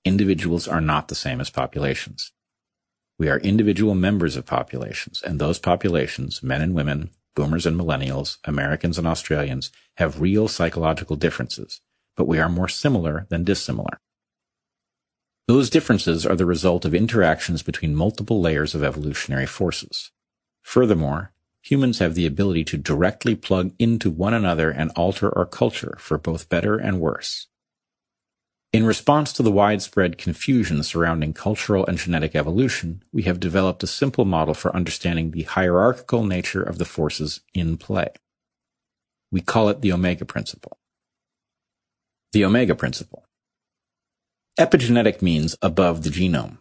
Individuals are not the same as populations. We are individual members of populations, and those populations, men and women, boomers and millennials, Americans and Australians, have real psychological differences, but we are more similar than dissimilar. Those differences are the result of interactions between multiple layers of evolutionary forces. Furthermore, humans have the ability to directly plug into one another and alter our culture for both better and worse. In response to the widespread confusion surrounding cultural and genetic evolution, we have developed a simple model for understanding the hierarchical nature of the forces in play. We call it the Omega Principle. The Omega Principle. Epigenetic means above the genome.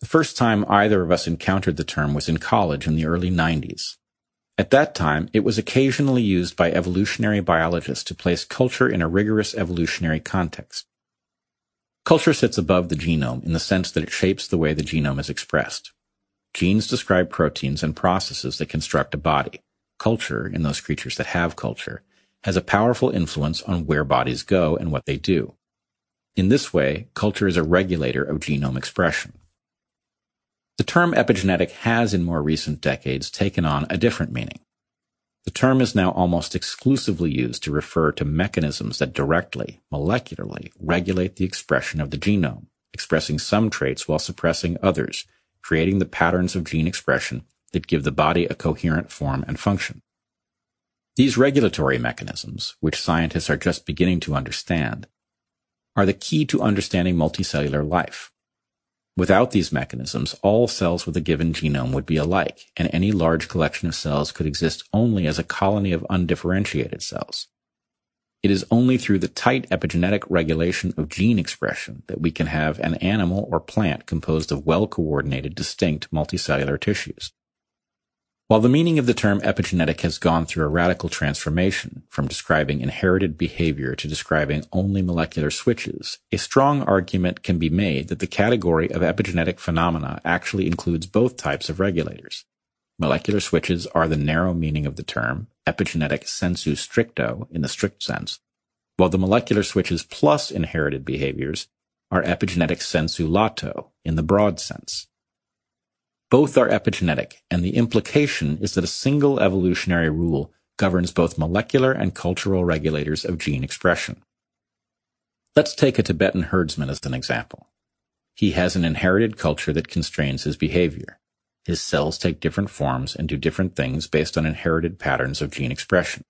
The first time either of us encountered the term was in college in the early 90s. At that time, it was occasionally used by evolutionary biologists to place culture in a rigorous evolutionary context. Culture sits above the genome in the sense that it shapes the way the genome is expressed. Genes describe proteins and processes that construct a body. Culture, in those creatures that have culture, has a powerful influence on where bodies go and what they do. In this way, culture is a regulator of genome expression. The term epigenetic has in more recent decades taken on a different meaning. The term is now almost exclusively used to refer to mechanisms that directly, molecularly, regulate the expression of the genome, expressing some traits while suppressing others, creating the patterns of gene expression that give the body a coherent form and function. These regulatory mechanisms, which scientists are just beginning to understand, are the key to understanding multicellular life. Without these mechanisms, all cells with a given genome would be alike, and any large collection of cells could exist only as a colony of undifferentiated cells. It is only through the tight epigenetic regulation of gene expression that we can have an animal or plant composed of well-coordinated, distinct multicellular tissues. While the meaning of the term epigenetic has gone through a radical transformation from describing inherited behavior to describing only molecular switches, a strong argument can be made that the category of epigenetic phenomena actually includes both types of regulators. Molecular switches are the narrow meaning of the term, epigenetic sensu stricto in the strict sense, while the molecular switches plus inherited behaviors are epigenetic sensu lato in the broad sense. Both are epigenetic, and the implication is that a single evolutionary rule governs both molecular and cultural regulators of gene expression. Let's take a Tibetan herdsman as an example. He has an inherited culture that constrains his behavior. His cells take different forms and do different things based on inherited patterns of gene expression.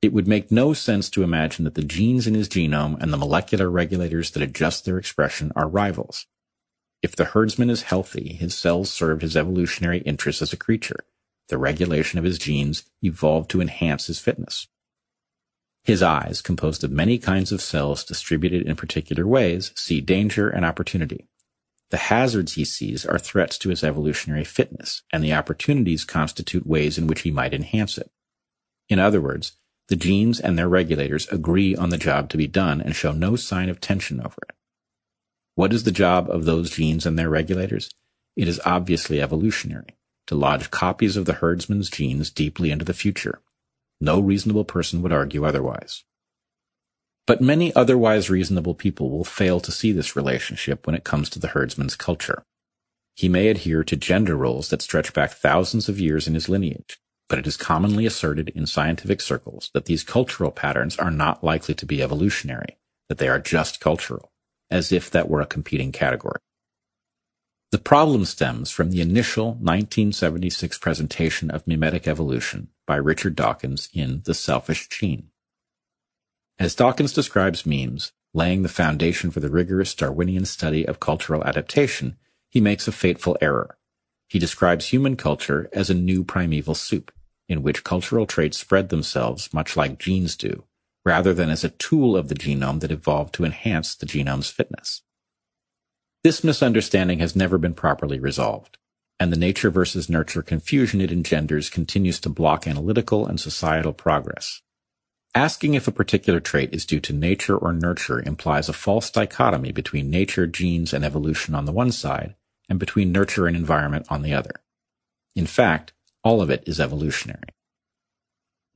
It would make no sense to imagine that the genes in his genome and the molecular regulators that adjust their expression are rivals. If the herdsman is healthy, his cells serve his evolutionary interests as a creature. The regulation of his genes evolved to enhance his fitness. His eyes, composed of many kinds of cells distributed in particular ways, see danger and opportunity. The hazards he sees are threats to his evolutionary fitness, and the opportunities constitute ways in which he might enhance it. In other words, the genes and their regulators agree on the job to be done and show no sign of tension over it. What is the job of those genes and their regulators? It is obviously evolutionary, to lodge copies of the herdsman's genes deeply into the future. No reasonable person would argue otherwise. But many otherwise reasonable people will fail to see this relationship when it comes to the herdsman's culture. He may adhere to gender roles that stretch back thousands of years in his lineage, but it is commonly asserted in scientific circles that these cultural patterns are not likely to be evolutionary, that they are just cultural as if that were a competing category. The problem stems from the initial 1976 presentation of mimetic evolution by Richard Dawkins in The Selfish Gene. As Dawkins describes memes, laying the foundation for the rigorous Darwinian study of cultural adaptation, he makes a fateful error. He describes human culture as a new primeval soup, in which cultural traits spread themselves much like genes do, rather than as a tool of the genome that evolved to enhance the genome's fitness. This misunderstanding has never been properly resolved, and the nature versus nurture confusion it engenders continues to block analytical and societal progress. Asking if a particular trait is due to nature or nurture implies a false dichotomy between nature, genes, and evolution on the one side, and between nurture and environment on the other. In fact, all of it is evolutionary.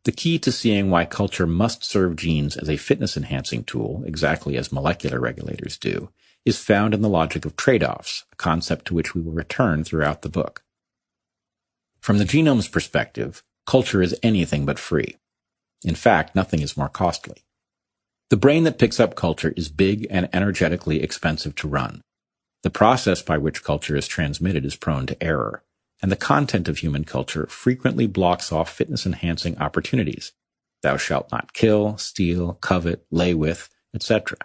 The key to seeing why culture must serve genes as a fitness enhancing tool, exactly as molecular regulators do, is found in the logic of trade-offs, a concept to which we will return throughout the book. From the genome's perspective, culture is anything but free. In fact, nothing is more costly. The brain that picks up culture is big and energetically expensive to run. The process by which culture is transmitted is prone to error, and the content of human culture frequently blocks off fitness enhancing opportunities. Thou shalt not kill, steal, covet, lay with, etc.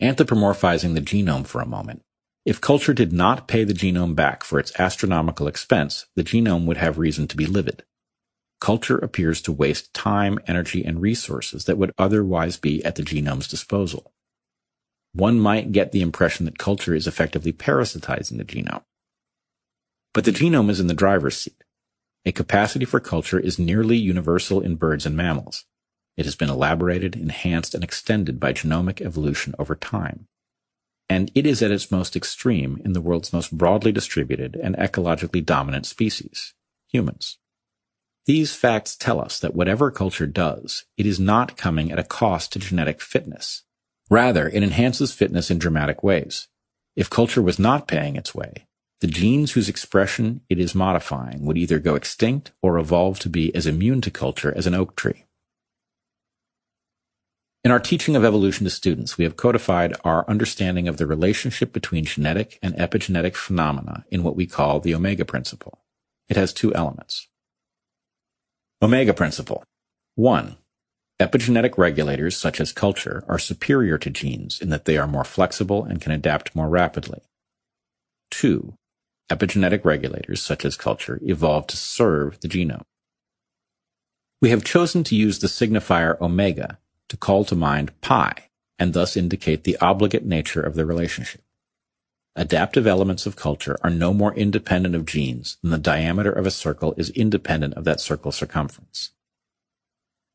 Anthropomorphizing the genome for a moment. If culture did not pay the genome back for its astronomical expense, the genome would have reason to be livid. Culture appears to waste time, energy, and resources that would otherwise be at the genome's disposal. One might get the impression that culture is effectively parasitizing the genome. But the genome is in the driver's seat. A capacity for culture is nearly universal in birds and mammals. It has been elaborated, enhanced, and extended by genomic evolution over time. And it is at its most extreme in the world's most broadly distributed and ecologically dominant species, humans. These facts tell us that whatever culture does, it is not coming at a cost to genetic fitness. Rather, it enhances fitness in dramatic ways. If culture was not paying its way, the genes whose expression it is modifying would either go extinct or evolve to be as immune to culture as an oak tree. In our teaching of evolution to students, we have codified our understanding of the relationship between genetic and epigenetic phenomena in what we call the omega principle. It has two elements. Omega principle. 1. Epigenetic regulators such as culture are superior to genes in that they are more flexible and can adapt more rapidly. 2 epigenetic regulators, such as culture, evolved to serve the genome. We have chosen to use the signifier omega to call to mind pi, and thus indicate the obligate nature of the relationship. adaptive elements of culture are no more independent of genes than the diameter of a circle is independent of that circle's circumference.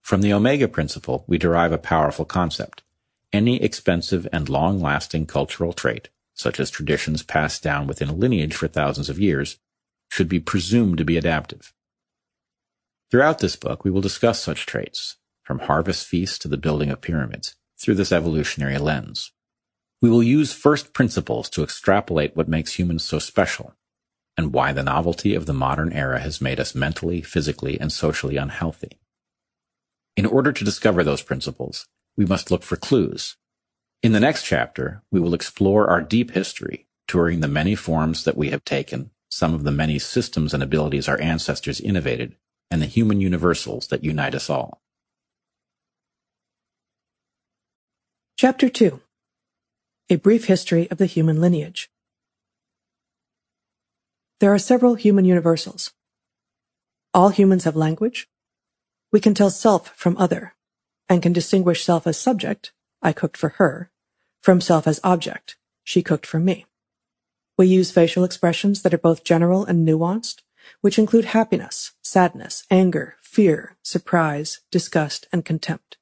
From the omega principle, we derive a powerful concept. Any expensive and long-lasting cultural trait, such as traditions passed down within a lineage for thousands of years, should be presumed to be adaptive. Throughout this book, we will discuss such traits, from harvest feasts to the building of pyramids, through this evolutionary lens. We will use first principles to extrapolate what makes humans so special, and why the novelty of the modern era has made us mentally, physically, and socially unhealthy. In order to discover those principles, we must look for clues. In the next chapter, we will explore our deep history, touring the many forms that we have taken, some of the many systems and abilities our ancestors innovated, and the human universals that unite us all. Chapter 2 A Brief History of the Human Lineage There are several human universals. All humans have language, we can tell self from other, and can distinguish self as subject, I cooked for her, from self as object, she cooked for me. We use facial expressions that are both general and nuanced, which include happiness, sadness, anger, fear, surprise, disgust, and contempt.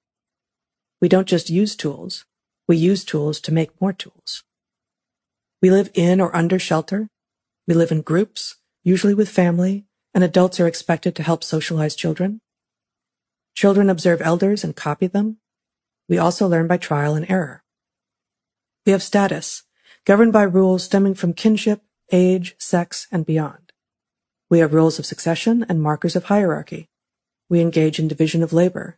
We don't just use tools, we use tools to make more tools. We live in or under shelter. We live in groups, usually with family, and adults are expected to help socialize children. Children observe elders and copy them. We also learn by trial and error. We have status, governed by rules stemming from kinship, age, sex, and beyond. We have rules of succession and markers of hierarchy. We engage in division of labor.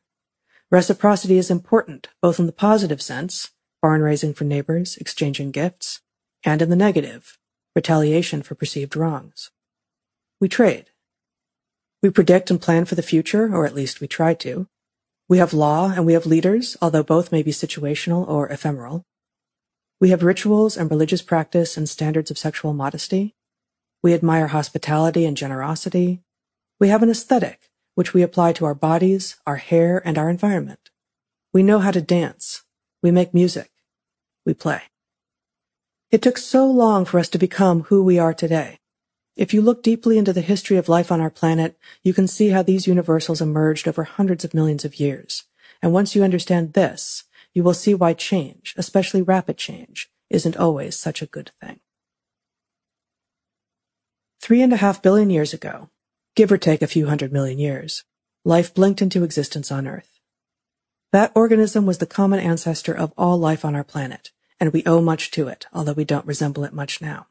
Reciprocity is important, both in the positive sense, barn raising for neighbors, exchanging gifts, and in the negative, retaliation for perceived wrongs. We trade. We predict and plan for the future, or at least we try to. We have law and we have leaders, although both may be situational or ephemeral. We have rituals and religious practice and standards of sexual modesty. We admire hospitality and generosity. We have an aesthetic, which we apply to our bodies, our hair, and our environment. We know how to dance. We make music. We play. It took so long for us to become who we are today. If you look deeply into the history of life on our planet, you can see how these universals emerged over hundreds of millions of years. And once you understand this, you will see why change, especially rapid change, isn't always such a good thing. Three and a half billion years ago, give or take a few hundred million years, life blinked into existence on Earth. That organism was the common ancestor of all life on our planet, and we owe much to it, although we don't resemble it much now.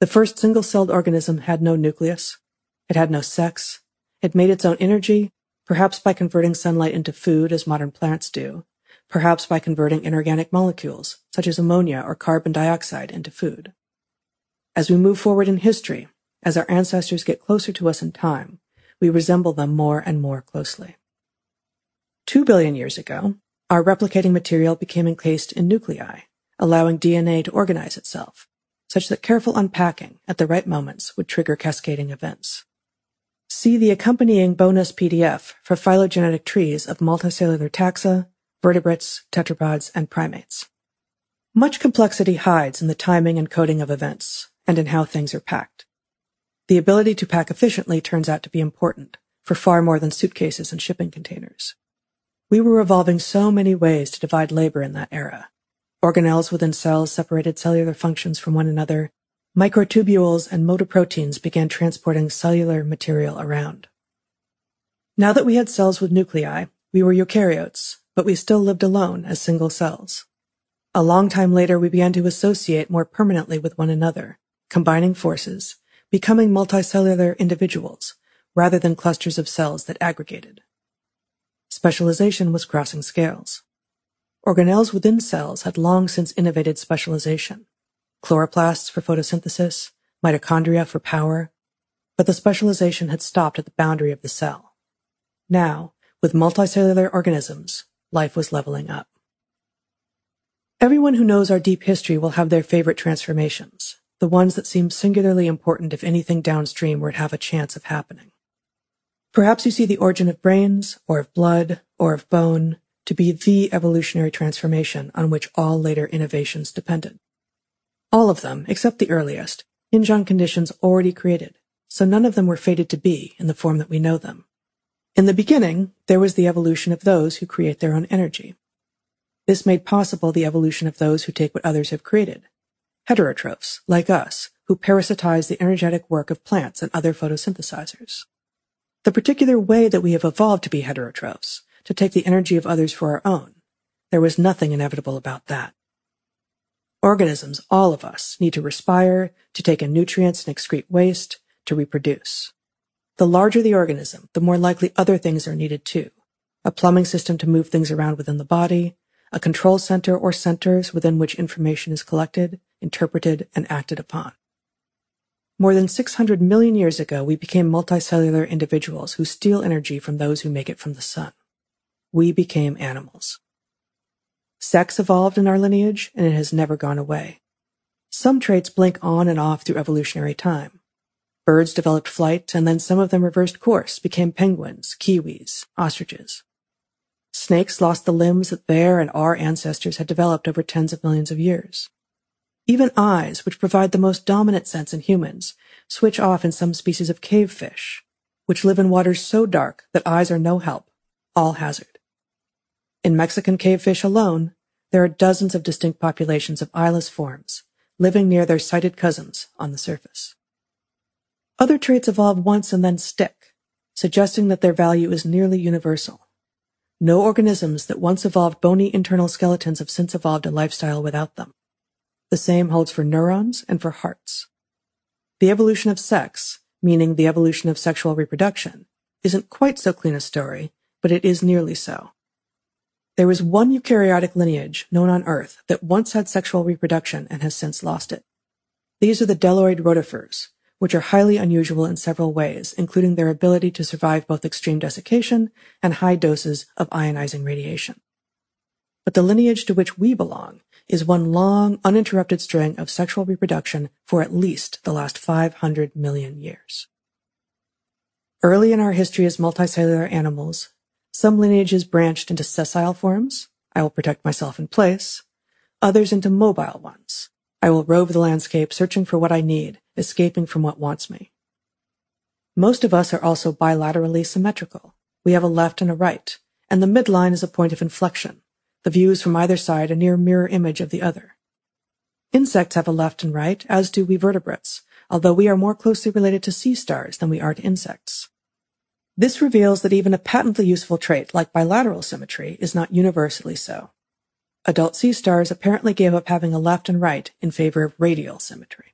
The first single-celled organism had no nucleus. It had no sex. It made its own energy, perhaps by converting sunlight into food as modern plants do, perhaps by converting inorganic molecules, such as ammonia or carbon dioxide, into food. As we move forward in history, as our ancestors get closer to us in time, we resemble them more and more closely. Two billion years ago, our replicating material became encased in nuclei, allowing DNA to organize itself, such that careful unpacking at the right moments would trigger cascading events. See the accompanying bonus PDF for phylogenetic trees of multicellular taxa, vertebrates, tetrapods, and primates. Much complexity hides in the timing and coding of events, and in how things are packed. The ability to pack efficiently turns out to be important for far more than suitcases and shipping containers. We were evolving so many ways to divide labor in that era, Organelles within cells separated cellular functions from one another. Microtubules and motor proteins began transporting cellular material around. Now that we had cells with nuclei, we were eukaryotes, but we still lived alone as single cells. A long time later, we began to associate more permanently with one another, combining forces, becoming multicellular individuals, rather than clusters of cells that aggregated. Specialization was crossing scales. Organelles within cells had long since innovated specialization. Chloroplasts for photosynthesis, mitochondria for power, but the specialization had stopped at the boundary of the cell. Now, with multicellular organisms, life was leveling up. Everyone who knows our deep history will have their favorite transformations, the ones that seem singularly important if anything downstream were to have a chance of happening. Perhaps you see the origin of brains, or of blood, or of bone, to be the evolutionary transformation on which all later innovations depended. All of them, except the earliest, hinge on conditions already created, so none of them were fated to be in the form that we know them. In the beginning, there was the evolution of those who create their own energy. This made possible the evolution of those who take what others have created. Heterotrophs, like us, who parasitize the energetic work of plants and other photosynthesizers. The particular way that we have evolved to be heterotrophs, to take the energy of others for our own, there was nothing inevitable about that. Organisms, all of us, need to respire, to take in nutrients and excrete waste, to reproduce. The larger the organism, the more likely other things are needed too. A plumbing system to move things around within the body, a control center or centers within which information is collected, interpreted, and acted upon. More than 600 million years ago, we became multicellular individuals who steal energy from those who make it from the sun. We became animals. Sex evolved in our lineage, and it has never gone away. Some traits blink on and off through evolutionary time. Birds developed flight, and then some of them reversed course, became penguins, kiwis, ostriches. Snakes lost the limbs that their and our ancestors had developed over tens of millions of years. Even eyes, which provide the most dominant sense in humans, switch off in some species of cave fish, which live in waters so dark that eyes are no help, all hazard. In Mexican cave fish alone, there are dozens of distinct populations of eyeless forms, living near their sighted cousins on the surface. Other traits evolve once and then stick, suggesting that their value is nearly universal. No organisms that once evolved bony internal skeletons have since evolved a lifestyle without them. The same holds for neurons and for hearts. The evolution of sex, meaning the evolution of sexual reproduction, isn't quite so clean a story, but it is nearly so. There is one eukaryotic lineage known on Earth that once had sexual reproduction and has since lost it. These are the bdelloid rotifers, which are highly unusual in several ways, including their ability to survive both extreme desiccation and high doses of ionizing radiation. But the lineage to which we belong is one long, uninterrupted string of sexual reproduction for at least the last 500 million years. Early in our history as multicellular animals, some lineages branched into sessile forms, I will protect myself in place, others into mobile ones. I will rove the landscape searching for what I need, escaping from what wants me. Most of us are also bilaterally symmetrical. We have a left and a right, and the midline is a point of inflection, the views from either side a near mirror image of the other. Insects have a left and right, as do we vertebrates, although we are more closely related to sea stars than we are to insects. This reveals that even a patently useful trait like bilateral symmetry is not universally so. Adult sea stars apparently gave up having a left and right in favor of radial symmetry.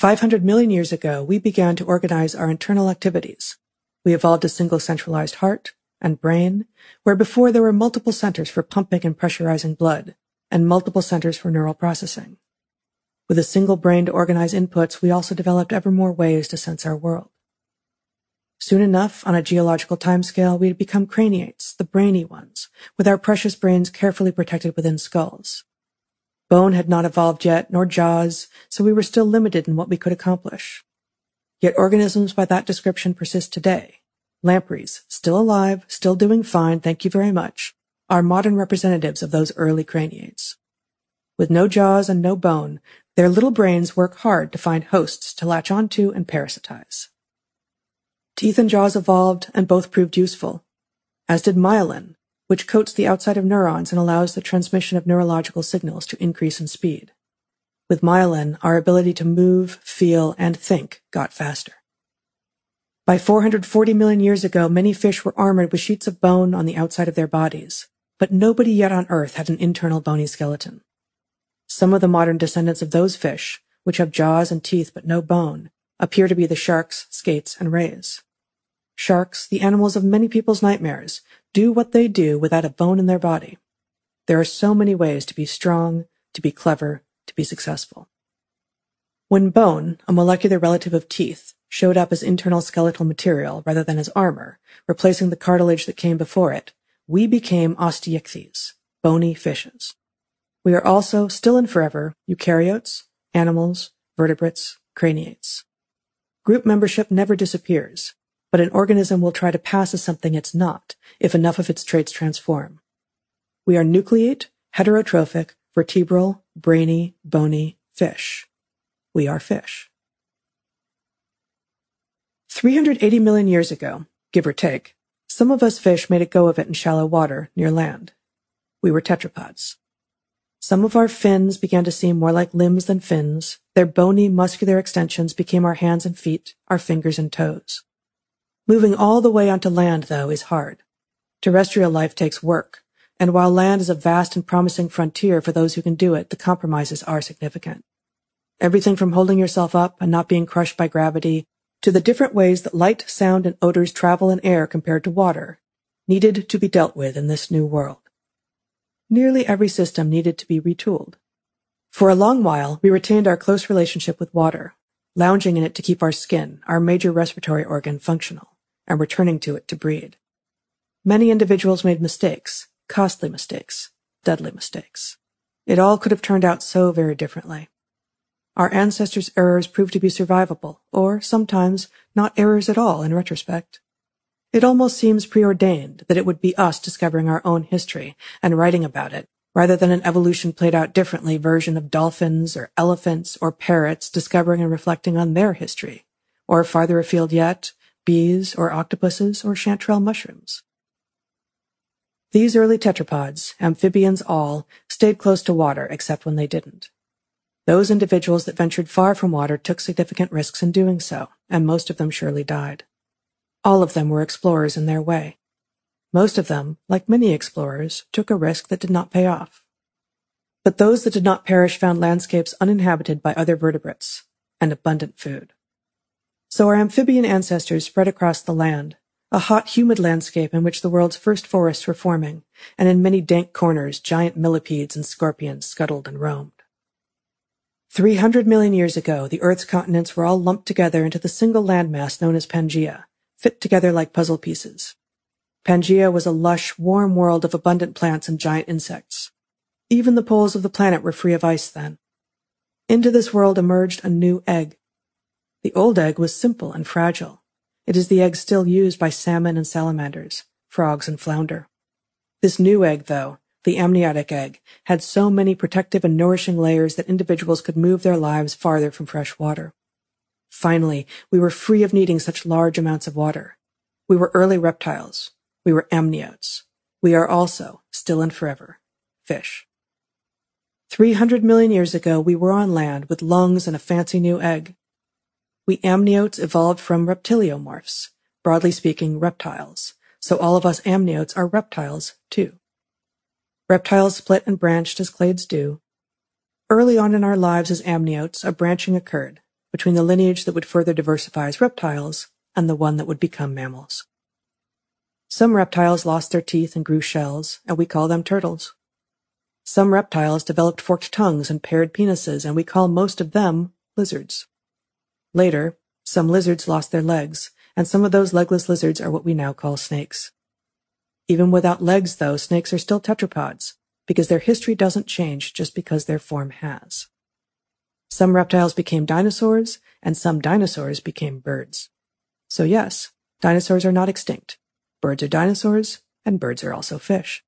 500 million years ago, we began to organize our internal activities. We evolved a single centralized heart, and brain, where before there were multiple centers for pumping and pressurizing blood, and multiple centers for neural processing. With a single brain to organize inputs, we also developed ever more ways to sense our world. Soon enough, on a geological timescale, we had become craniates, the brainy ones, with our precious brains carefully protected within skulls. Bone had not evolved yet, nor jaws, so we were still limited in what we could accomplish. Yet organisms by that description persist today, Lampreys, still alive, still doing fine, thank you very much, are modern representatives of those early craniates. With no jaws and no bone, their little brains work hard to find hosts to latch onto and parasitize. Teeth and jaws evolved and both proved useful, as did myelin, which coats the outside of neurons and allows the transmission of neurological signals to increase in speed. With myelin, our ability to move, feel, and think got faster. By 440 million years ago, many fish were armored with sheets of bone on the outside of their bodies, but nobody yet on Earth had an internal bony skeleton. Some of the modern descendants of those fish, which have jaws and teeth but no bone, appear to be the sharks, skates, and rays. Sharks, the animals of many people's nightmares, do what they do without a bone in their body. There are so many ways to be strong, to be clever, to be successful. When bone, a molecular relative of teeth, showed up as internal skeletal material rather than as armor, replacing the cartilage that came before it, we became osteichthyes, bony fishes. We are also, still and forever, eukaryotes, animals, vertebrates, craniates. Group membership never disappears, but an organism will try to pass as something it's not if enough of its traits transform. We are nucleate, heterotrophic, vertebral, brainy, bony fish. We are fish. 380 million years ago, give or take, some of us fish made a go of it in shallow water near land. We were tetrapods. Some of our fins began to seem more like limbs than fins. Their bony, muscular extensions became our hands and feet, our fingers and toes. Moving all the way onto land, though, is hard. Terrestrial life takes work, and while land is a vast and promising frontier for those who can do it, the compromises are significant. Everything from holding yourself up and not being crushed by gravity to the different ways that light, sound, and odors travel in air compared to water needed to be dealt with in this new world nearly every system needed to be retooled. For a long while, we retained our close relationship with water, lounging in it to keep our skin, our major respiratory organ, functional, and returning to it to breed. Many individuals made mistakes, costly mistakes, deadly mistakes. It all could have turned out so very differently. Our ancestors' errors proved to be survivable, or sometimes not errors at all in retrospect. It almost seems preordained that it would be us discovering our own history and writing about it, rather than an evolution played out differently version of dolphins or elephants or parrots discovering and reflecting on their history, or farther afield yet, bees or octopuses or chanterelle mushrooms. These early tetrapods, amphibians all, stayed close to water except when they didn't. Those individuals that ventured far from water took significant risks in doing so, and most of them surely died. All of them were explorers in their way. Most of them, like many explorers, took a risk that did not pay off. But those that did not perish found landscapes uninhabited by other vertebrates and abundant food. So our amphibian ancestors spread across the land, a hot, humid landscape in which the world's first forests were forming, and in many dank corners giant millipedes and scorpions scuttled and roamed. Three hundred million years ago, the Earth's continents were all lumped together into the single landmass known as Pangaea, fit together like puzzle pieces. Pangaea was a lush, warm world of abundant plants and giant insects. Even the poles of the planet were free of ice then. Into this world emerged a new egg. The old egg was simple and fragile. It is the egg still used by salmon and salamanders, frogs and flounder. This new egg, though, the amniotic egg, had so many protective and nourishing layers that individuals could move their lives farther from fresh water. Finally, we were free of needing such large amounts of water. We were early reptiles. We were amniotes. We are also, still and forever, fish. 300 million years ago, we were on land with lungs and a fancy new egg. We amniotes evolved from reptiliomorphs, broadly speaking, reptiles. So all of us amniotes are reptiles, too. Reptiles split and branched as clades do. Early on in our lives as amniotes, a branching occurred, between the lineage that would further diversify as reptiles and the one that would become mammals. Some reptiles lost their teeth and grew shells, and we call them turtles. Some reptiles developed forked tongues and paired penises, and we call most of them lizards. Later, some lizards lost their legs, and some of those legless lizards are what we now call snakes. Even without legs, though, snakes are still tetrapods, because their history doesn't change just because their form has. Some reptiles became dinosaurs, and some dinosaurs became birds. So yes, dinosaurs are not extinct. Birds are dinosaurs, and birds are also fish.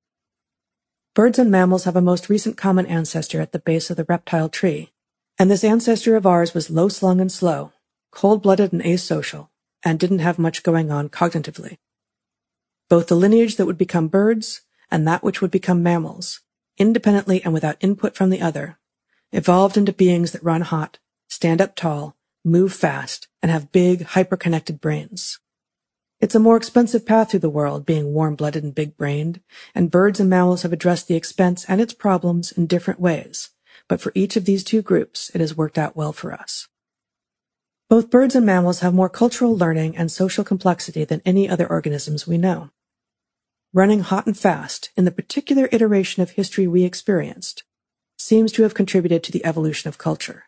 Birds and mammals have a most recent common ancestor at the base of the reptile tree, and this ancestor of ours was low-slung and slow, cold-blooded and asocial, and didn't have much going on cognitively. Both the lineage that would become birds and that which would become mammals, independently and without input from the other, evolved into beings that run hot, stand up tall, move fast, and have big, hyper-connected brains. It's a more expensive path through the world, being warm-blooded and big-brained, and birds and mammals have addressed the expense and its problems in different ways, but for each of these two groups, it has worked out well for us. Both birds and mammals have more cultural learning and social complexity than any other organisms we know. Running hot and fast in the particular iteration of history we experienced seems to have contributed to the evolution of culture.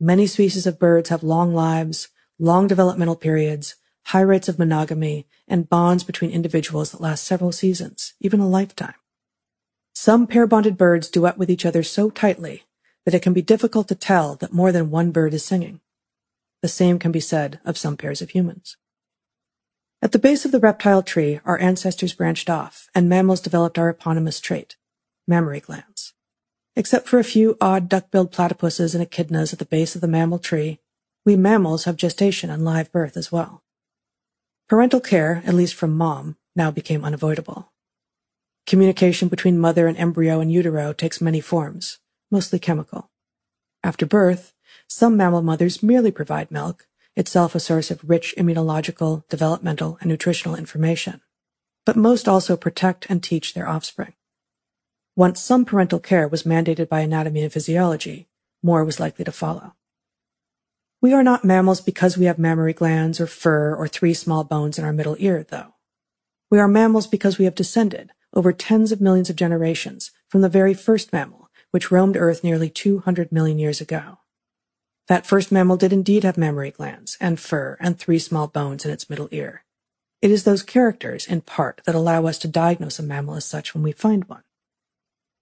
Many species of birds have long lives, long developmental periods, high rates of monogamy, and bonds between individuals that last several seasons, even a lifetime. Some pair-bonded birds duet with each other so tightly that it can be difficult to tell that more than one bird is singing. The same can be said of some pairs of humans. At the base of the reptile tree, our ancestors branched off, and mammals developed our eponymous trait, mammary glands. Except for a few odd duck-billed platypuses and echidnas at the base of the mammal tree, we mammals have gestation and live birth as well. Parental care, at least from mom, now became unavoidable. Communication between mother and embryo in utero takes many forms, mostly chemical. After birth, some mammal mothers merely provide milk, itself a source of rich immunological, developmental, and nutritional information. But most also protect and teach their offspring. Once some parental care was mandated by anatomy and physiology, more was likely to follow. We are not mammals because we have mammary glands or fur or three small bones in our middle ear, though. We are mammals because we have descended over tens of millions of generations from the very first mammal, which roamed Earth nearly 200 million years ago. That first mammal did indeed have mammary glands and fur and three small bones in its middle ear. It is those characters, in part, that allow us to diagnose a mammal as such when we find one.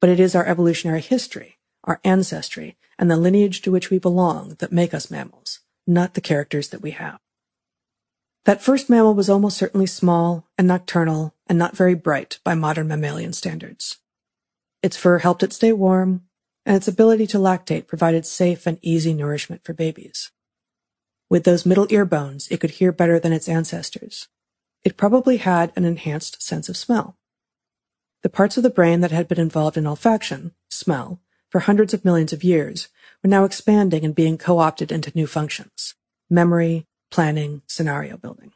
But it is our evolutionary history, our ancestry, and the lineage to which we belong that make us mammals, not the characters that we have. That first mammal was almost certainly small and nocturnal and not very bright by modern mammalian standards. Its fur helped it stay warm, and its ability to lactate provided safe and easy nourishment for babies. With those middle ear bones, it could hear better than its ancestors. It probably had an enhanced sense of smell. The parts of the brain that had been involved in olfaction, smell, for hundreds of millions of years were now expanding and being co-opted into new functions memory, planning, scenario building.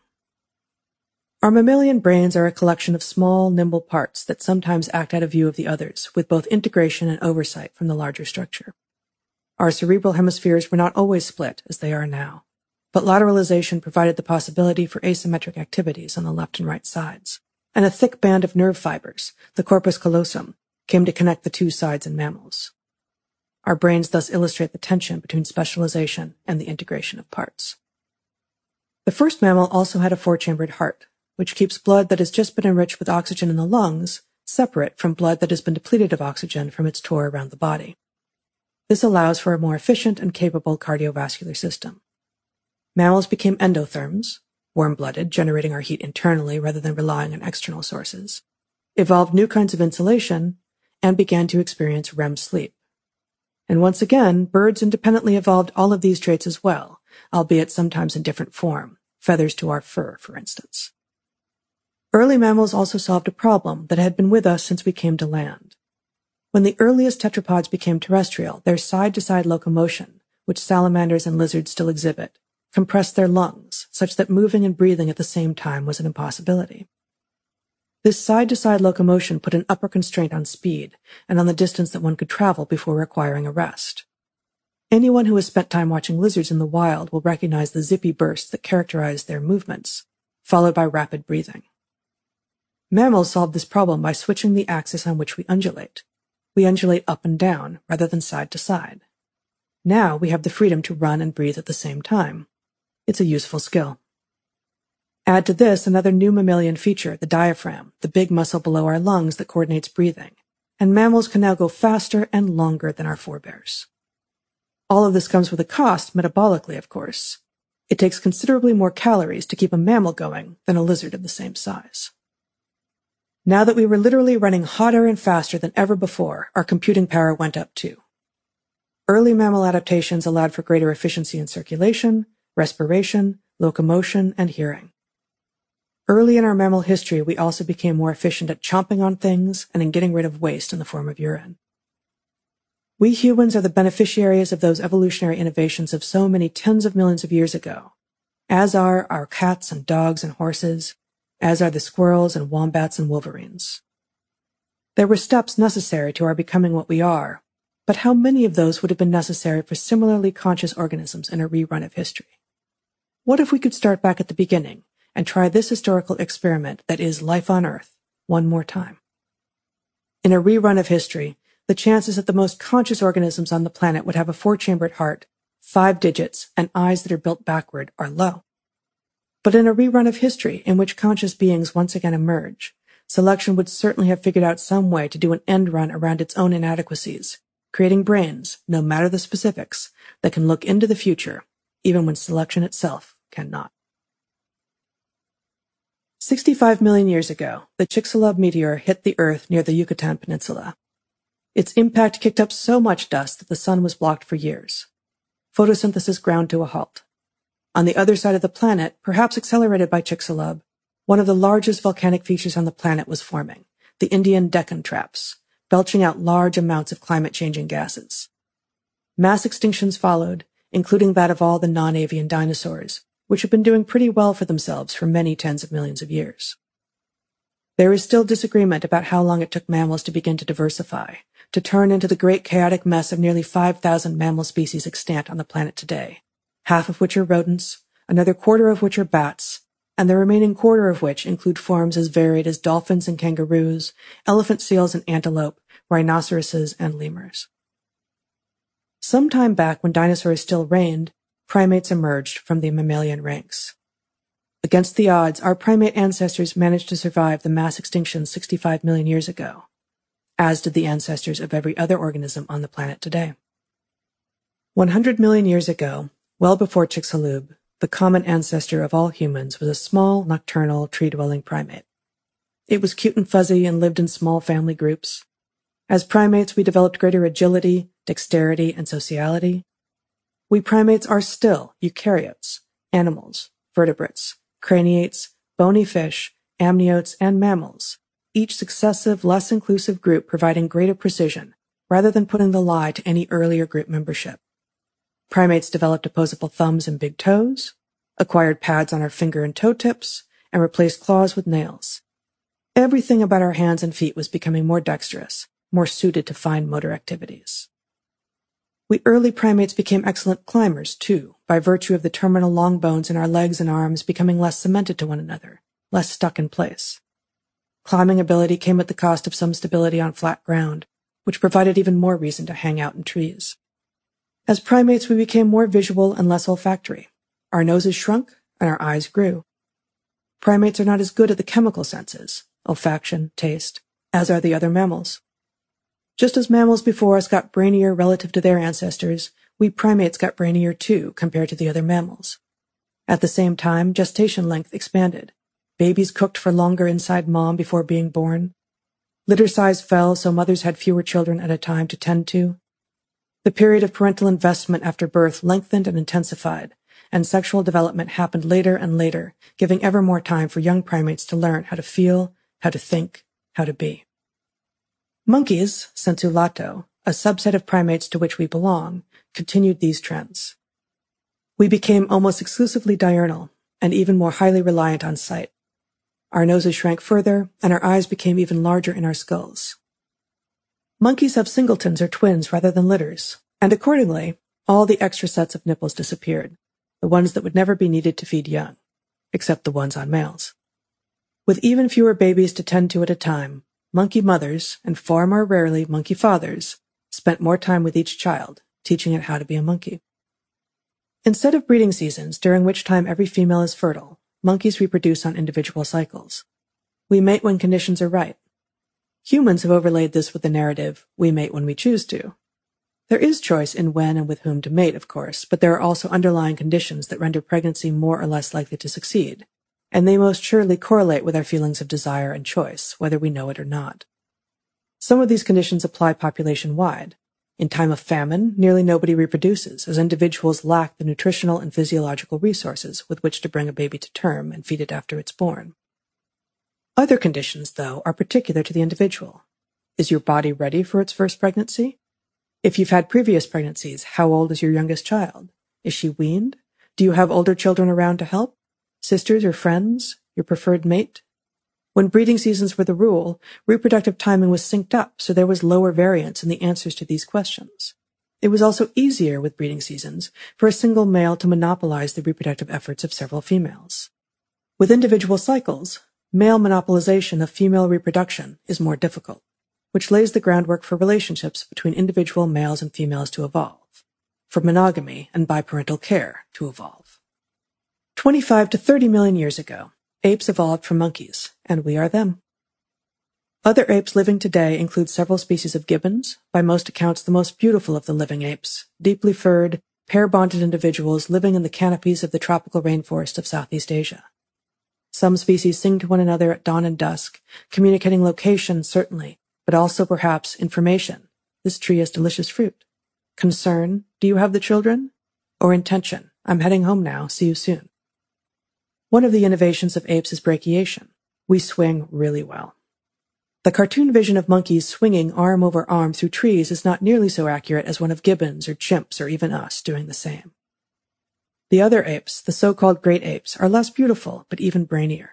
Our mammalian brains are a collection of small, nimble parts that sometimes act out of view of the others, with both integration and oversight from the larger structure. Our cerebral hemispheres were not always split as they are now, but lateralization provided the possibility for asymmetric activities on the left and right sides, and a thick band of nerve fibers, the corpus callosum, came to connect the two sides in mammals. Our brains thus illustrate the tension between specialization and the integration of parts. The first mammal also had a four-chambered heart, which keeps blood that has just been enriched with oxygen in the lungs separate from blood that has been depleted of oxygen from its tour around the body. This allows for a more efficient and capable cardiovascular system. Mammals became endotherms, warm-blooded, generating our heat internally rather than relying on external sources, evolved new kinds of insulation, and began to experience REM sleep, and once again, birds independently evolved all of these traits as well, albeit sometimes in different form, feathers to our fur, for instance. Early mammals also solved a problem that had been with us since we came to land. When the earliest tetrapods became terrestrial, their side-to-side locomotion, which salamanders and lizards still exhibit, compressed their lungs, such that moving and breathing at the same time was an impossibility. This side-to-side locomotion put an upper constraint on speed and on the distance that one could travel before requiring a rest. Anyone who has spent time watching lizards in the wild will recognize the zippy bursts that characterize their movements, followed by rapid breathing. Mammals solve this problem by switching the axis on which we undulate. We undulate up and down rather than side to side. Now we have the freedom to run and breathe at the same time. It's a useful skill. Add to this another new mammalian feature, the diaphragm, the big muscle below our lungs that coordinates breathing. And mammals can now go faster and longer than our forebears. All of this comes with a cost, metabolically, of course. It takes considerably more calories to keep a mammal going than a lizard of the same size. Now that we were literally running hotter and faster than ever before, our computing power went up too. Early mammal adaptations allowed for greater efficiency in circulation, respiration, locomotion, and hearing. Early in our mammal history, we also became more efficient at chomping on things and in getting rid of waste in the form of urine. We humans are the beneficiaries of those evolutionary innovations of so many tens of millions of years ago, as are our cats and dogs and horses, as are the squirrels and wombats and wolverines. There were steps necessary to our becoming what we are, but how many of those would have been necessary for similarly conscious organisms in a rerun of history? What if we could start back at the beginning and try this historical experiment that is life on Earth one more time. In a rerun of history, the chances that the most conscious organisms on the planet would have a four-chambered heart, five digits, and eyes that are built backward are low. But in a rerun of history in which conscious beings once again emerge, selection would certainly have figured out some way to do an end run around its own inadequacies, creating brains, no matter the specifics, that can look into the future, even when selection itself cannot. 65 million years ago, the Chicxulub meteor hit the Earth near the Yucatan Peninsula. Its impact kicked up so much dust that the sun was blocked for years. Photosynthesis ground to a halt. On the other side of the planet, perhaps accelerated by Chicxulub, one of the largest volcanic features on the planet was forming, the Indian Deccan Traps, belching out large amounts of climate-changing gases. Mass extinctions followed, including that of all the non-avian dinosaurs, which have been doing pretty well for themselves for many tens of millions of years. There is still disagreement about how long it took mammals to begin to diversify, to turn into the great chaotic mess of nearly 5,000 mammal species extant on the planet today, half of which are rodents, another quarter of which are bats, and the remaining quarter of which include forms as varied as dolphins and kangaroos, elephant seals and antelope, rhinoceroses and lemurs. Some time back when dinosaurs still reigned, primates emerged from the mammalian ranks. Against the odds, our primate ancestors managed to survive the mass extinction 65 million years ago, as did the ancestors of every other organism on the planet today. 100 million years ago, well before Chicxulub, the common ancestor of all humans was a small, nocturnal, tree-dwelling primate. It was cute and fuzzy and lived in small family groups. As primates, we developed greater agility, dexterity, and sociality. We primates are still eukaryotes, animals, vertebrates, craniates, bony fish, amniotes, and mammals, each successive, less inclusive group providing greater precision, rather than putting the lie to any earlier group membership. Primates developed opposable thumbs and big toes, acquired pads on our finger and toe tips, and replaced claws with nails. Everything about our hands and feet was becoming more dexterous, more suited to fine motor activities. We early primates became excellent climbers, too, by virtue of the terminal long bones in our legs and arms becoming less cemented to one another, less stuck in place. Climbing ability came at the cost of some stability on flat ground, which provided even more reason to hang out in trees. As primates, we became more visual and less olfactory. Our noses shrunk and our eyes grew. Primates are not as good at the chemical senses, olfaction, taste, as are the other mammals. Just as mammals before us got brainier relative to their ancestors, we primates got brainier too compared to the other mammals. At the same time, gestation length expanded. Babies cooked for longer inside mom before being born. Litter size fell so mothers had fewer children at a time to tend to. The period of parental investment after birth lengthened and intensified, and sexual development happened later and later, giving ever more time for young primates to learn how to feel, how to think, how to be. Monkeys, sensu lato, a subset of primates to which we belong, continued these trends. We became almost exclusively diurnal and even more highly reliant on sight. Our noses shrank further, and our eyes became even larger in our skulls. Monkeys have singletons or twins rather than litters, and accordingly, all the extra sets of nipples disappeared, the ones that would never be needed to feed young, except the ones on males. With even fewer babies to tend to at a time, monkey mothers, and far more rarely monkey fathers, spent more time with each child, teaching it how to be a monkey. Instead of breeding seasons, during which time every female is fertile, monkeys reproduce on individual cycles. We mate when conditions are right, Humans have overlaid this with the narrative, we mate when we choose to. There is choice in when and with whom to mate, of course, but there are also underlying conditions that render pregnancy more or less likely to succeed, and they most surely correlate with our feelings of desire and choice, whether we know it or not. Some of these conditions apply population wide. In time of famine, nearly nobody reproduces, as individuals lack the nutritional and physiological resources with which to bring a baby to term and feed it after it's born. Other conditions, though, are particular to the individual. Is your body ready for its first pregnancy? If you've had previous pregnancies, how old is your youngest child? Is she weaned? Do you have older children around to help? Sisters or friends? Your preferred mate? When breeding seasons were the rule, reproductive timing was synced up, so there was lower variance in the answers to these questions. It was also easier with breeding seasons for a single male to monopolize the reproductive efforts of several females. With individual cycles, male monopolization of female reproduction is more difficult, which lays the groundwork for relationships between individual males and females to evolve, for monogamy and biparental care to evolve. 25 to 30 million years ago, apes evolved from monkeys, and we are them. Other apes living today include several species of gibbons, by most accounts the most beautiful of the living apes, deeply furred, pair-bonded individuals living in the canopies of the tropical rainforest of Southeast Asia. Some species sing to one another at dawn and dusk, communicating location, certainly, but also perhaps information, this tree has delicious fruit. Concern, do you have the children? Or intention, I'm heading home now, see you soon. One of the innovations of apes is brachiation. We swing really well. The cartoon vision of monkeys swinging arm over arm through trees is not nearly so accurate as one of gibbons or chimps or even us doing the same. The other apes, the so-called great apes, are less beautiful, but even brainier.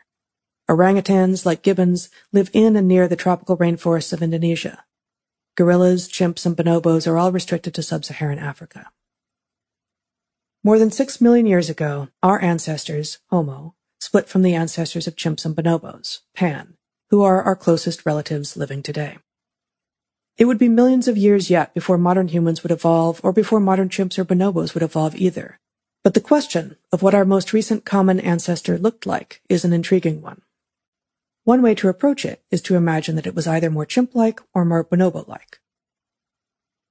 Orangutans, like gibbons, live in and near the tropical rainforests of Indonesia. Gorillas, chimps, and bonobos are all restricted to sub-Saharan Africa. More than six million years ago, our ancestors, Homo, split from the ancestors of chimps and bonobos, Pan, who are our closest relatives living today. It would be millions of years yet before modern humans would evolve or before modern chimps or bonobos would evolve either. But the question of what our most recent common ancestor looked like is an intriguing one. One way to approach it is to imagine that it was either more chimp-like or more bonobo-like.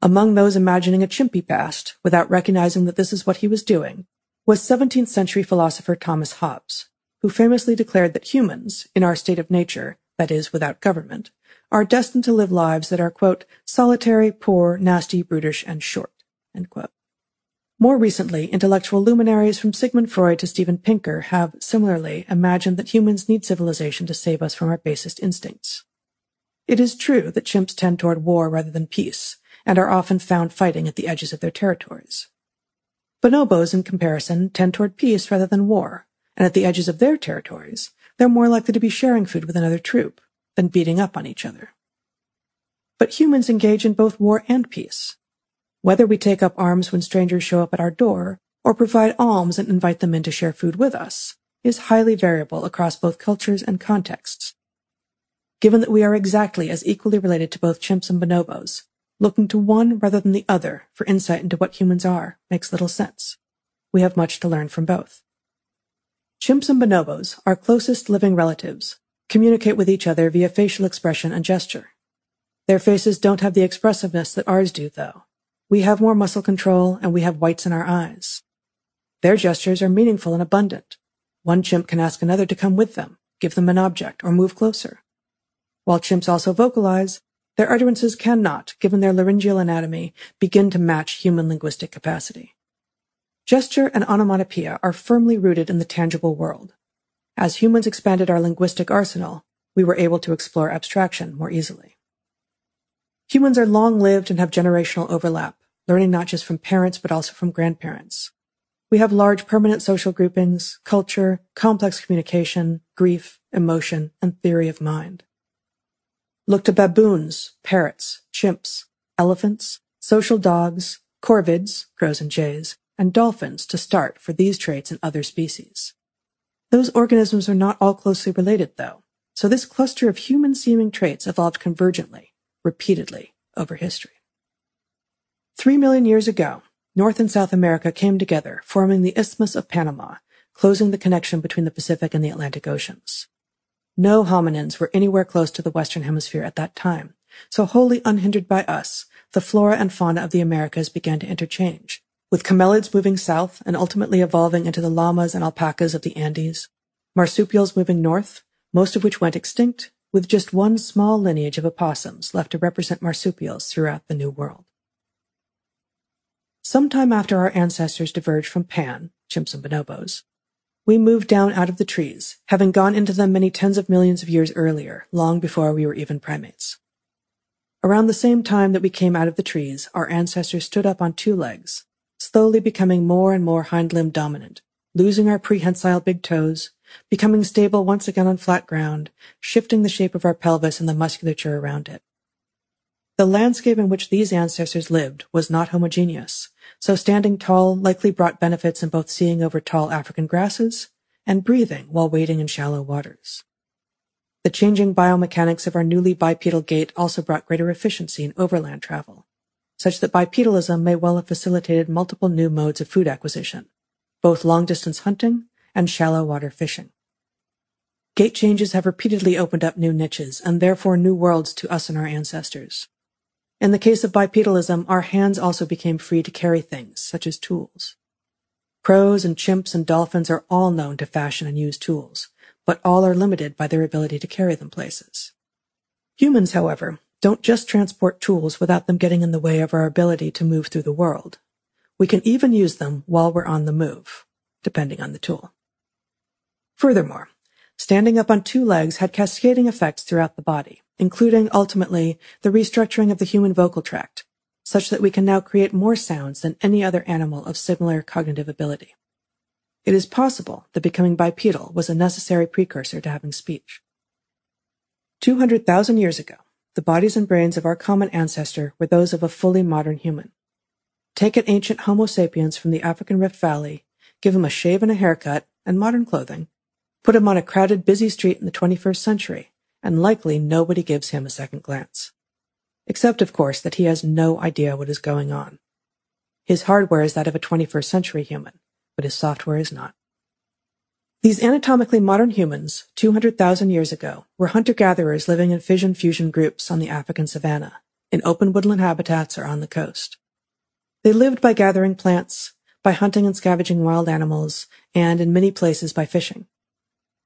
Among those imagining a chimpy past, without recognizing that this is what he was doing, was 17th century philosopher Thomas Hobbes, who famously declared that humans, in our state of nature, that is, without government, are destined to live lives that are, quote, solitary, poor, nasty, brutish, and short, more recently, intellectual luminaries from Sigmund Freud to Steven Pinker have similarly imagined that humans need civilization to save us from our basest instincts. It is true that chimps tend toward war rather than peace, and are often found fighting at the edges of their territories. Bonobos, in comparison, tend toward peace rather than war, and at the edges of their territories, they're more likely to be sharing food with another troop than beating up on each other. But humans engage in both war and peace, whether we take up arms when strangers show up at our door, or provide alms and invite them in to share food with us, is highly variable across both cultures and contexts. Given that we are exactly as equally related to both chimps and bonobos, looking to one rather than the other for insight into what humans are makes little sense. We have much to learn from both. Chimps and bonobos, our closest living relatives, communicate with each other via facial expression and gesture. Their faces don't have the expressiveness that ours do, though, we have more muscle control and we have whites in our eyes. Their gestures are meaningful and abundant. One chimp can ask another to come with them, give them an object, or move closer. While chimps also vocalize, their utterances cannot, given their laryngeal anatomy, begin to match human linguistic capacity. Gesture and onomatopoeia are firmly rooted in the tangible world. As humans expanded our linguistic arsenal, we were able to explore abstraction more easily. Humans are long-lived and have generational overlap, learning not just from parents but also from grandparents. We have large permanent social groupings, culture, complex communication, grief, emotion, and theory of mind. Look to baboons, parrots, chimps, elephants, social dogs, corvids, crows and jays, and dolphins to start for these traits in other species. Those organisms are not all closely related, though, so this cluster of human-seeming traits evolved convergently, repeatedly over history. Three million years ago, North and South America came together, forming the Isthmus of Panama, closing the connection between the Pacific and the Atlantic Oceans. No hominins were anywhere close to the Western Hemisphere at that time, so wholly unhindered by us, the flora and fauna of the Americas began to interchange, with camelids moving south and ultimately evolving into the llamas and alpacas of the Andes, marsupials moving north, most of which went extinct, with just one small lineage of opossums left to represent marsupials throughout the New World. Sometime after our ancestors diverged from Pan, chimps and bonobos, we moved down out of the trees, having gone into them many tens of millions of years earlier, long before we were even primates. Around the same time that we came out of the trees, our ancestors stood up on two legs, slowly becoming more and more hind limb dominant, losing our prehensile big toes, becoming stable once again on flat ground, shifting the shape of our pelvis and the musculature around it. The landscape in which these ancestors lived was not homogeneous, so standing tall likely brought benefits in both seeing over tall African grasses and breathing while wading in shallow waters. The changing biomechanics of our newly bipedal gait also brought greater efficiency in overland travel, such that bipedalism may well have facilitated multiple new modes of food acquisition, both long-distance hunting and shallow water fishing. Gait changes have repeatedly opened up new niches and therefore new worlds to us and our ancestors. In the case of bipedalism, our hands also became free to carry things, such as tools. Crows and chimps and dolphins are all known to fashion and use tools, but all are limited by their ability to carry them places. Humans, however, don't just transport tools without them getting in the way of our ability to move through the world. We can even use them while we're on the move, depending on the tool. Furthermore, standing up on two legs had cascading effects throughout the body, including, ultimately, the restructuring of the human vocal tract, such that we can now create more sounds than any other animal of similar cognitive ability. It is possible that becoming bipedal was a necessary precursor to having speech. 200,000 years ago, the bodies and brains of our common ancestor were those of a fully modern human. Take an ancient Homo sapiens from the African Rift Valley, give him a shave and a haircut and modern clothing, put him on a crowded, busy street in the 21st century, and likely nobody gives him a second glance. Except, of course, that he has no idea what is going on. His hardware is that of a 21st century human, but his software is not. These anatomically modern humans, 200,000 years ago, were hunter-gatherers living in fission-fusion groups on the African savanna, in open woodland habitats or on the coast. They lived by gathering plants, by hunting and scavenging wild animals, and in many places by fishing.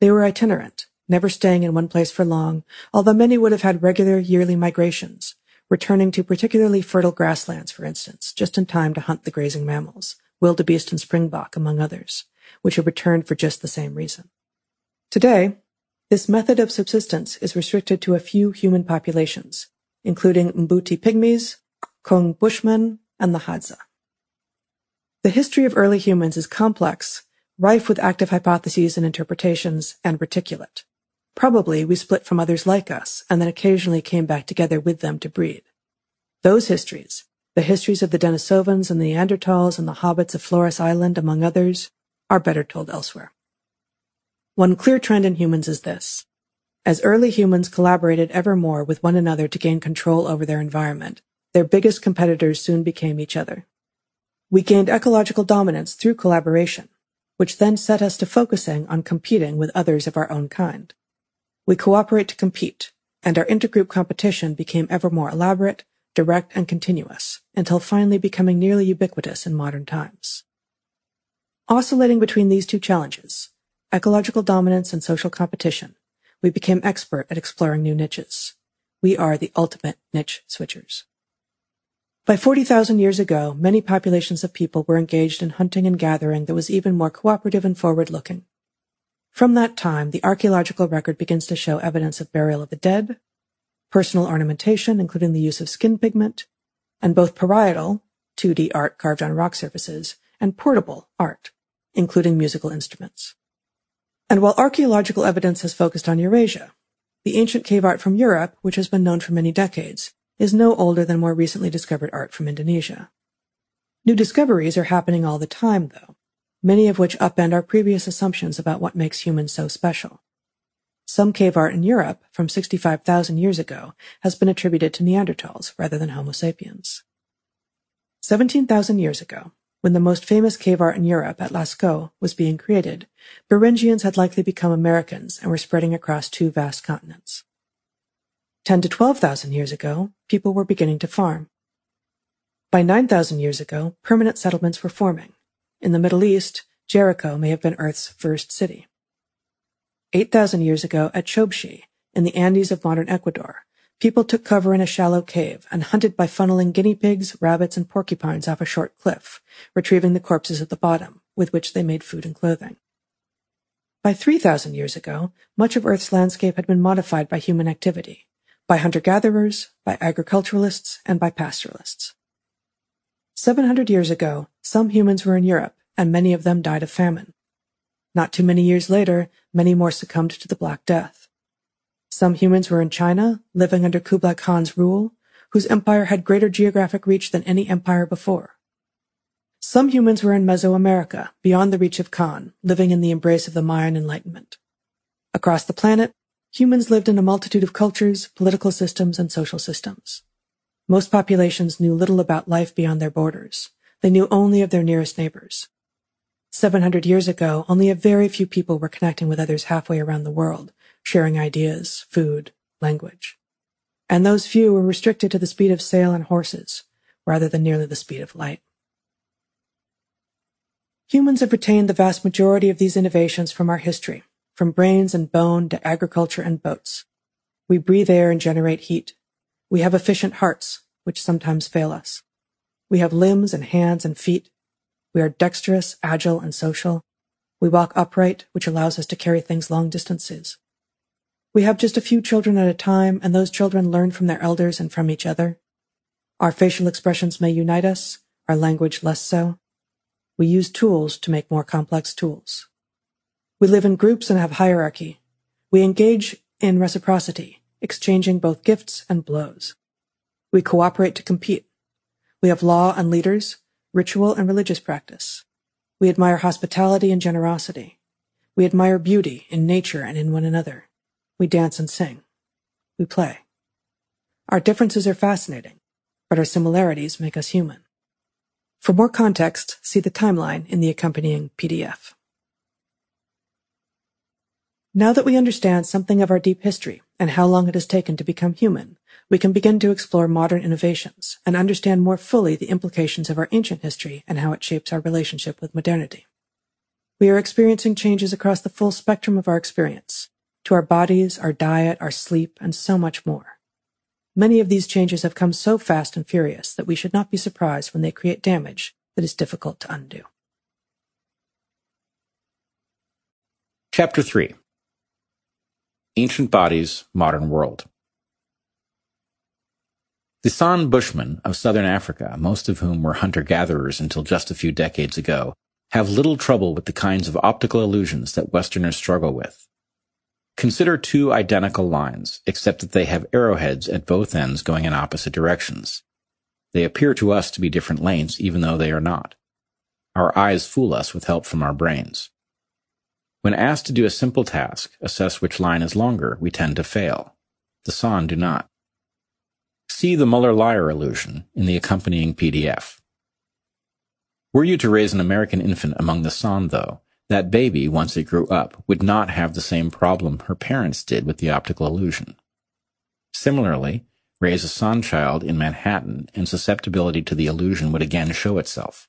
They were itinerant, never staying in one place for long, although many would have had regular yearly migrations, returning to particularly fertile grasslands, for instance, just in time to hunt the grazing mammals, wildebeest and springbok, among others which have returned for just the same reason. Today, this method of subsistence is restricted to a few human populations, including Mbuti pygmies, !Kung bushmen, and the Hadza. The history of early humans is complex, rife with active hypotheses and interpretations, and reticulate. Probably we split from others like us, and then occasionally came back together with them to breed. Those histories, the histories of the Denisovans and the Neanderthals and the hobbits of Flores Island, among others, are better told elsewhere. One clear trend in humans is this. As early humans collaborated ever more with one another to gain control over their environment, their biggest competitors soon became each other. We gained ecological dominance through collaboration, which then set us to focusing on competing with others of our own kind. We cooperate to compete, and our intergroup competition became ever more elaborate, direct, and continuous, until finally becoming nearly ubiquitous in modern times. Oscillating between these two challenges, ecological dominance and social competition, we became expert at exploring new niches. We are the ultimate niche switchers. By 40,000 years ago, many populations of people were engaged in hunting and gathering that was even more cooperative and forward-looking. From that time, the archaeological record begins to show evidence of burial of the dead, personal ornamentation, including the use of skin pigment, and both parietal, 2D art carved on rock surfaces, and portable art, including musical instruments. And while archaeological evidence has focused on Eurasia, the ancient cave art from Europe, which has been known for many decades, is no older than more recently discovered art from Indonesia. New discoveries are happening all the time, though, many of which upend our previous assumptions about what makes humans so special. Some cave art in Europe from 65,000 years ago has been attributed to Neanderthals rather than Homo sapiens. 17,000 years ago, when the most famous cave art in Europe at Lascaux was being created, Beringians had likely become Americans and were spreading across two vast continents. 10 to 12,000 years ago, people were beginning to farm. By 9,000 years ago, permanent settlements were forming. In the Middle East, Jericho may have been Earth's first city. 8,000 years ago at Chobshi, in the Andes of modern Ecuador, People took cover in a shallow cave and hunted by funneling guinea pigs, rabbits, and porcupines off a short cliff, retrieving the corpses at the bottom, with which they made food and clothing. By 3,000 years ago, much of Earth's landscape had been modified by human activity, by hunter-gatherers, by agriculturalists, and by pastoralists. 700 years ago, some humans were in Europe, and many of them died of famine. Not too many years later, many more succumbed to the Black Death. Some humans were in China, living under Kublai Khan's rule, whose empire had greater geographic reach than any empire before. Some humans were in Mesoamerica, beyond the reach of Khan, living in the embrace of the Mayan Enlightenment. Across the planet, humans lived in a multitude of cultures, political systems, and social systems. Most populations knew little about life beyond their borders. They knew only of their nearest neighbors. 700 years ago, only a very few people were connecting with others halfway around the world, sharing ideas, food, language. And those few were restricted to the speed of sail and horses, rather than nearly the speed of light. Humans have retained the vast majority of these innovations from our history, from brains and bone to agriculture and boats. We breathe air and generate heat. We have efficient hearts, which sometimes fail us. We have limbs and hands and feet. We are dexterous, agile, and social. We walk upright, which allows us to carry things long distances. We have just a few children at a time, and those children learn from their elders and from each other. Our facial expressions may unite us, our language less so. We use tools to make more complex tools. We live in groups and have hierarchy. We engage in reciprocity, exchanging both gifts and blows. We cooperate to compete. We have law and leaders, ritual and religious practice. We admire hospitality and generosity. We admire beauty in nature and in one another. We dance and sing. We play. Our differences are fascinating, but our similarities make us human. For more context, see the timeline in the accompanying PDF. Now that we understand something of our deep history and how long it has taken to become human, we can begin to explore modern innovations and understand more fully the implications of our ancient history and how it shapes our relationship with modernity. We are experiencing changes across the full spectrum of our experience, to our bodies, our diet, our sleep, and so much more. Many of these changes have come so fast and furious that we should not be surprised when they create damage that is difficult to undo. Chapter 3 Ancient Bodies, Modern World. The San Bushmen of southern Africa, most of whom were hunter-gatherers until just a few decades ago, have little trouble with the kinds of optical illusions that Westerners struggle with. Consider two identical lines, except that they have arrowheads at both ends going in opposite directions. They appear to us to be different lanes, even though they are not. Our eyes fool us with help from our brains. When asked to do a simple task, assess which line is longer, we tend to fail. The San do not. See the Muller-Lyer illusion in the accompanying PDF. Were you to raise an American infant among the San, though, that baby, once it grew up, would not have the same problem her parents did with the optical illusion. Similarly, raise a San child in Manhattan, and susceptibility to the illusion would again show itself.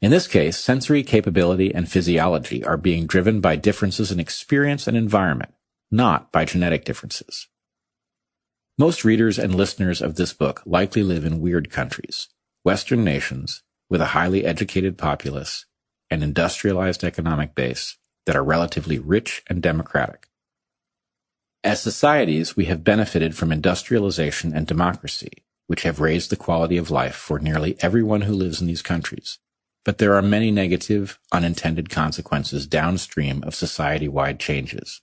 In this case, sensory capability and physiology are being driven by differences in experience and environment, not by genetic differences. Most readers and listeners of this book likely live in weird countries, Western nations with a highly educated populace and industrialized economic base that are relatively rich and democratic. As societies, we have benefited from industrialization and democracy, which have raised the quality of life for nearly everyone who lives in these countries but there are many negative, unintended consequences downstream of society-wide changes.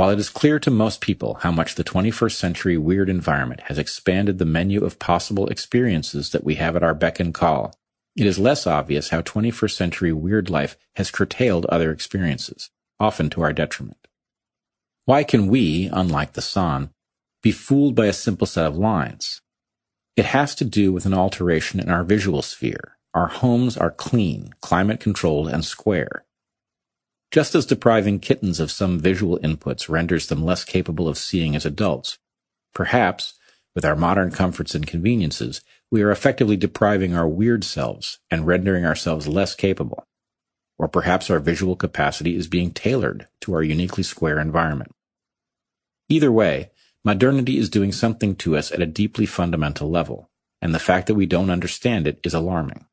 While it is clear to most people how much the 21st century weird environment has expanded the menu of possible experiences that we have at our beck and call, it is less obvious how 21st century weird life has curtailed other experiences, often to our detriment. Why can we, unlike the San, be fooled by a simple set of lines? It has to do with an alteration in our visual sphere, our homes are clean, climate controlled, and square. Just as depriving kittens of some visual inputs renders them less capable of seeing as adults, perhaps, with our modern comforts and conveniences, we are effectively depriving our weird selves and rendering ourselves less capable. Or perhaps our visual capacity is being tailored to our uniquely square environment. Either way, modernity is doing something to us at a deeply fundamental level, and the fact that we don't understand it is alarming.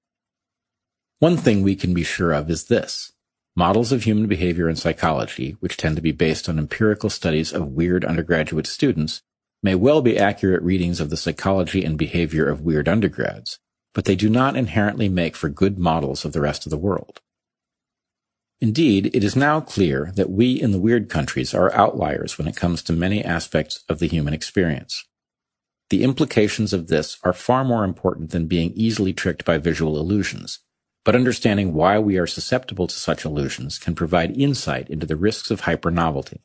One thing we can be sure of is this. Models of human behavior and psychology, which tend to be based on empirical studies of weird undergraduate students, may well be accurate readings of the psychology and behavior of weird undergrads, but they do not inherently make for good models of the rest of the world. Indeed, it is now clear that we in the weird countries are outliers when it comes to many aspects of the human experience. The implications of this are far more important than being easily tricked by visual illusions, but understanding why we are susceptible to such illusions can provide insight into the risks of hypernovelty.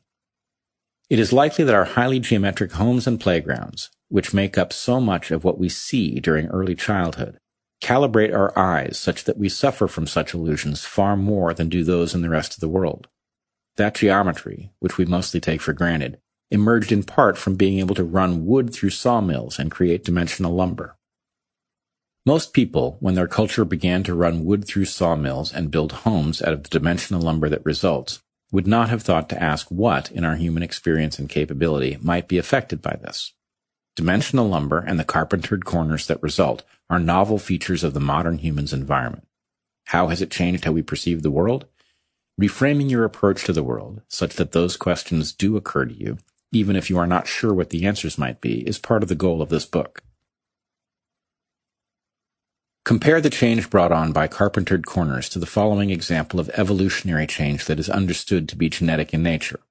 It is likely that our highly geometric homes and playgrounds, which make up so much of what we see during early childhood, calibrate our eyes such that we suffer from such illusions far more than do those in the rest of the world. That geometry, which we mostly take for granted, emerged in part from being able to run wood through sawmills and create dimensional lumber. Most people, when their culture began to run wood through sawmills and build homes out of the dimensional lumber that results, would not have thought to ask what in our human experience and capability might be affected by this. Dimensional lumber and the carpentered corners that result are novel features of the modern human's environment. How has it changed how we perceive the world? Reframing your approach to the world such that those questions do occur to you, even if you are not sure what the answers might be, is part of the goal of this book. Compare the change brought on by carpentered corners to the following example of evolutionary change that is understood to be genetic in nature.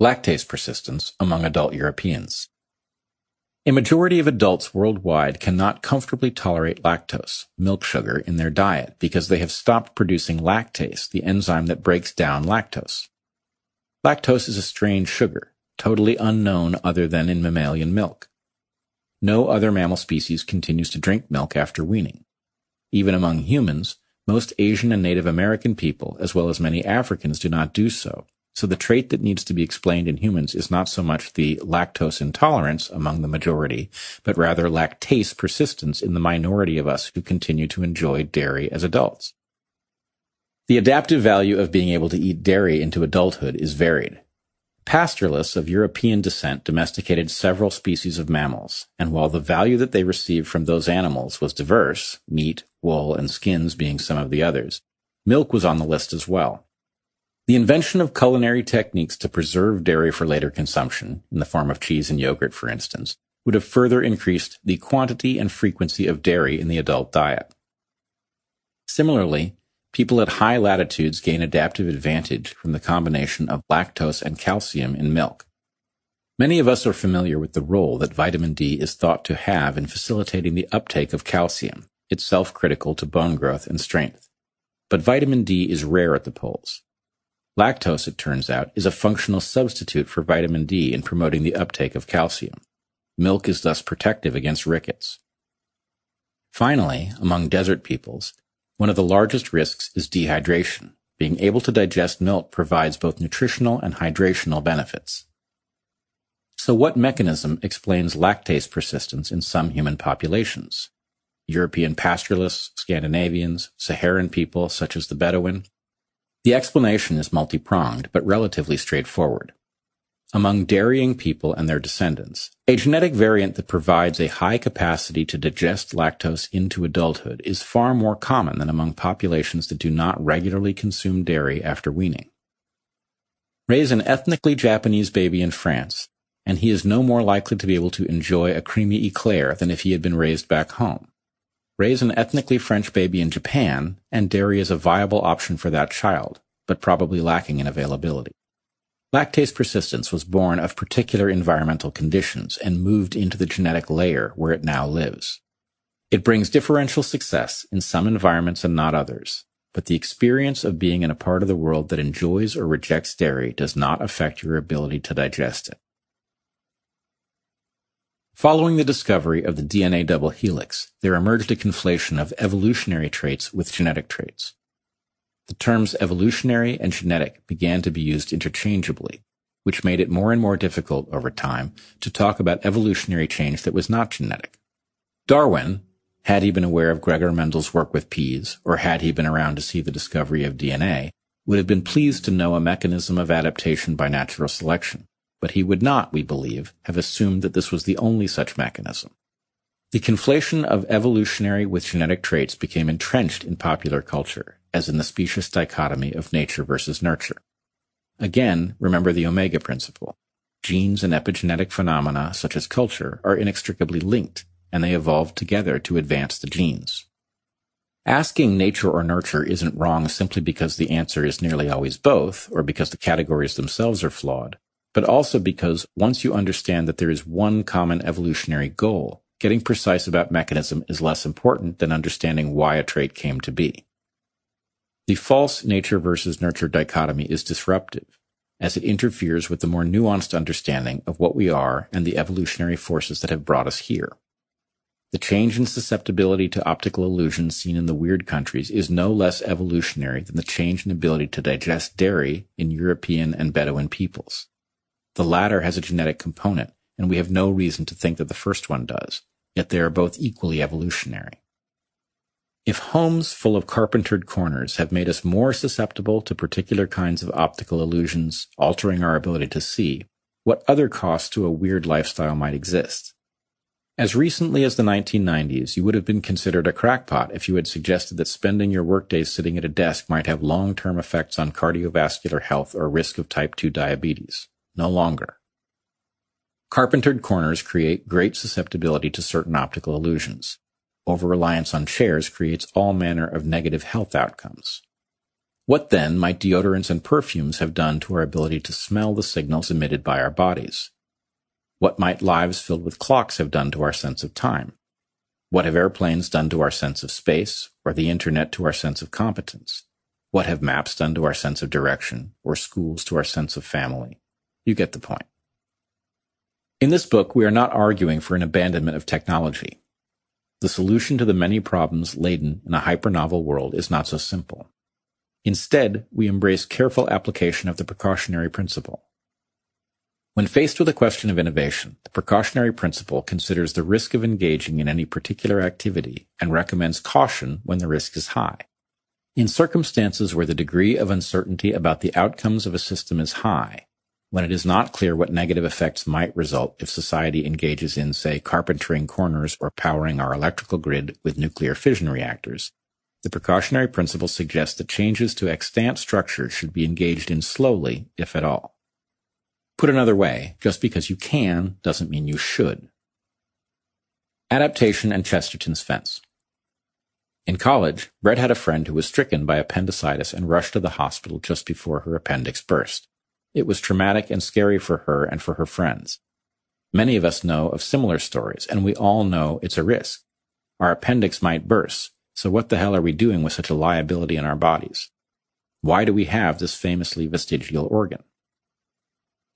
Lactase persistence among adult Europeans. A majority of adults worldwide cannot comfortably tolerate lactose, milk sugar, in their diet because they have stopped producing lactase, the enzyme that breaks down lactose. Lactose is a strange sugar, totally unknown other than in mammalian milk. No other mammal species continues to drink milk after weaning. Even among humans, most Asian and Native American people, as well as many Africans, do not do so, so the trait that needs to be explained in humans is not so much the lactose intolerance among the majority, but rather lactase persistence in the minority of us who continue to enjoy dairy as adults. The adaptive value of being able to eat dairy into adulthood is varied. Pastoralists of European descent domesticated several species of mammals, and while the value that they received from those animals was diverse, meat, wool, and skins being some of the others, milk was on the list as well. The invention of culinary techniques to preserve dairy for later consumption, in the form of cheese and yogurt, for instance, would have further increased the quantity and frequency of dairy in the adult diet. Similarly, people at high latitudes gain adaptive advantage from the combination of lactose and calcium in milk. Many of us are familiar with the role that vitamin D is thought to have in facilitating the uptake of calcium, itself critical to bone growth and strength. But vitamin D is rare at the poles. Lactose, it turns out, is a functional substitute for vitamin D in promoting the uptake of calcium. Milk is thus protective against rickets. Finally, among desert peoples, one of the largest risks is dehydration. Being able to digest milk provides both nutritional and hydrational benefits. So what mechanism explains lactase persistence in some human populations? European pastoralists, Scandinavians, Saharan people such as the Bedouin, the explanation is multi-pronged, but relatively straightforward. Among dairying people and their descendants, a genetic variant that provides a high capacity to digest lactose into adulthood is far more common than among populations that do not regularly consume dairy after weaning. Raise an ethnically Japanese baby in France, and he is no more likely to be able to enjoy a creamy eclair than if he had been raised back home. Raise an ethnically French baby in Japan, and dairy is a viable option for that child, but probably lacking in availability. Lactase persistence was born of particular environmental conditions and moved into the genetic layer where it now lives. It brings differential success in some environments and not others, but the experience of being in a part of the world that enjoys or rejects dairy does not affect your ability to digest it. Following the discovery of the DNA double helix, there emerged a conflation of evolutionary traits with genetic traits. The terms evolutionary and genetic began to be used interchangeably, which made it more and more difficult over time to talk about evolutionary change that was not genetic. Darwin, had he been aware of Gregor Mendel's work with peas, or had he been around to see the discovery of DNA, would have been pleased to know a mechanism of adaptation by natural selection but he would not, we believe, have assumed that this was the only such mechanism. The conflation of evolutionary with genetic traits became entrenched in popular culture, as in the specious dichotomy of nature versus nurture. Again, remember the omega principle. Genes and epigenetic phenomena, such as culture, are inextricably linked, and they evolved together to advance the genes. Asking nature or nurture isn't wrong simply because the answer is nearly always both, or because the categories themselves are flawed but also because once you understand that there is one common evolutionary goal, getting precise about mechanism is less important than understanding why a trait came to be. The false nature versus nurture dichotomy is disruptive, as it interferes with the more nuanced understanding of what we are and the evolutionary forces that have brought us here. The change in susceptibility to optical illusions seen in the weird countries is no less evolutionary than the change in ability to digest dairy in European and Bedouin peoples. The latter has a genetic component, and we have no reason to think that the first one does, yet they are both equally evolutionary. If homes full of carpentered corners have made us more susceptible to particular kinds of optical illusions, altering our ability to see, what other costs to a weird lifestyle might exist? As recently as the 1990s, you would have been considered a crackpot if you had suggested that spending your workdays sitting at a desk might have long-term effects on cardiovascular health or risk of type 2 diabetes. No longer. Carpentered corners create great susceptibility to certain optical illusions. Over-reliance on chairs creates all manner of negative health outcomes. What then might deodorants and perfumes have done to our ability to smell the signals emitted by our bodies? What might lives filled with clocks have done to our sense of time? What have airplanes done to our sense of space, or the internet to our sense of competence? What have maps done to our sense of direction, or schools to our sense of family? You get the point. In this book, we are not arguing for an abandonment of technology. The solution to the many problems laden in a hypernovel world is not so simple. Instead, we embrace careful application of the precautionary principle. When faced with a question of innovation, the precautionary principle considers the risk of engaging in any particular activity and recommends caution when the risk is high. In circumstances where the degree of uncertainty about the outcomes of a system is high, when it is not clear what negative effects might result if society engages in, say, carpentering corners or powering our electrical grid with nuclear fission reactors, the precautionary principle suggests that changes to extant structures should be engaged in slowly, if at all. Put another way, just because you can doesn't mean you should. Adaptation and Chesterton's fence. In college, Bret had a friend who was stricken by appendicitis and rushed to the hospital just before her appendix burst. It was traumatic and scary for her and for her friends. Many of us know of similar stories, and we all know it's a risk. Our appendix might burst, so what the hell are we doing with such a liability in our bodies? Why do we have this famously vestigial organ?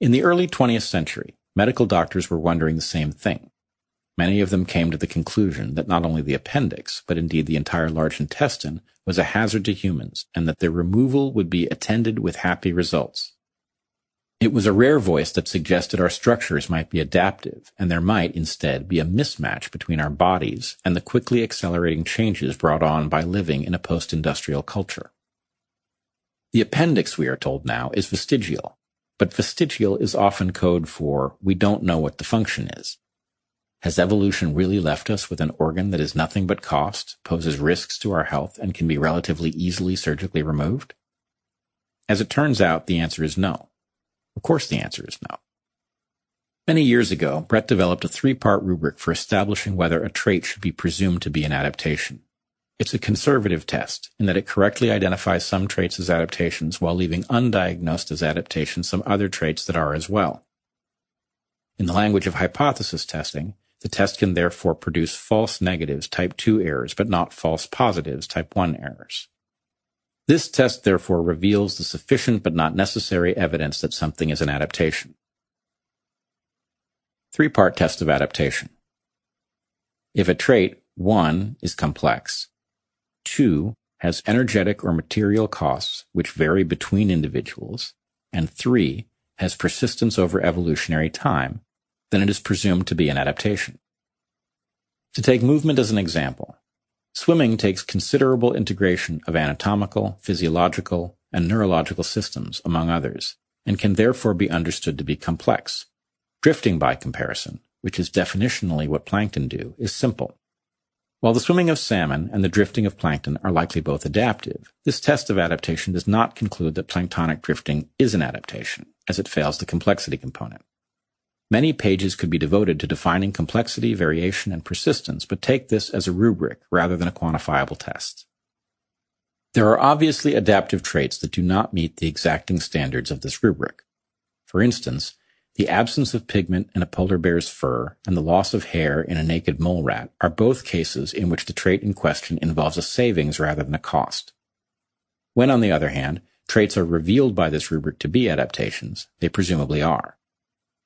In the early 20th century, medical doctors were wondering the same thing. Many of them came to the conclusion that not only the appendix, but indeed the entire large intestine, was a hazard to humans, and that their removal would be attended with happy results. It was a rare voice that suggested our structures might be adaptive, and there might instead be a mismatch between our bodies and the quickly accelerating changes brought on by living in a post-industrial culture. The appendix, we are told now, is vestigial, but vestigial is often code for we don't know what the function is. Has evolution really left us with an organ that is nothing but cost, poses risks to our health, and can be relatively easily surgically removed? As it turns out, the answer is no. Of course the answer is no. Many years ago, Bret developed a three-part rubric for establishing whether a trait should be presumed to be an adaptation. It's a conservative test in that it correctly identifies some traits as adaptations while leaving undiagnosed as adaptations some other traits that are as well. In the language of hypothesis testing, the test can therefore produce false negatives type 2 errors, but not false positives type 1 errors. This test therefore reveals the sufficient but not necessary evidence that something is an adaptation. Three-part test of adaptation. If a trait, 1, is complex, Two, has energetic or material costs which vary between individuals. And three, has persistence over evolutionary time, then it is presumed to be an adaptation. To take movement as an example, swimming takes considerable integration of anatomical, physiological, and neurological systems, among others, and can therefore be understood to be complex. Drifting, by comparison, which is definitionally what plankton do, is simple. While the swimming of salmon and the drifting of plankton are likely both adaptive, this test of adaptation does not conclude that planktonic drifting is an adaptation, as it fails the complexity component. Many pages could be devoted to defining complexity, variation, and persistence, but take this as a rubric rather than a quantifiable test. There are obviously adaptive traits that do not meet the exacting standards of this rubric. For instance, the absence of pigment in a polar bear's fur and the loss of hair in a naked mole rat are both cases in which the trait in question involves a savings rather than a cost. When, on the other hand, traits are revealed by this rubric to be adaptations, they presumably are.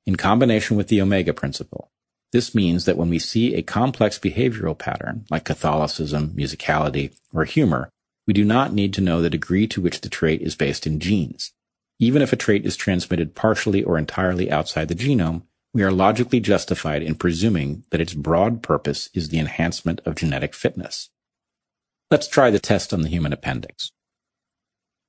In combination with the omega principle, this means that when we see a complex behavioral pattern, like Catholicism, musicality, or humor, we do not need to know the degree to which the trait is based in genes. Even if a trait is transmitted partially or entirely outside the genome, we are logically justified in presuming that its broad purpose is the enhancement of genetic fitness. Let's try the test on the human appendix.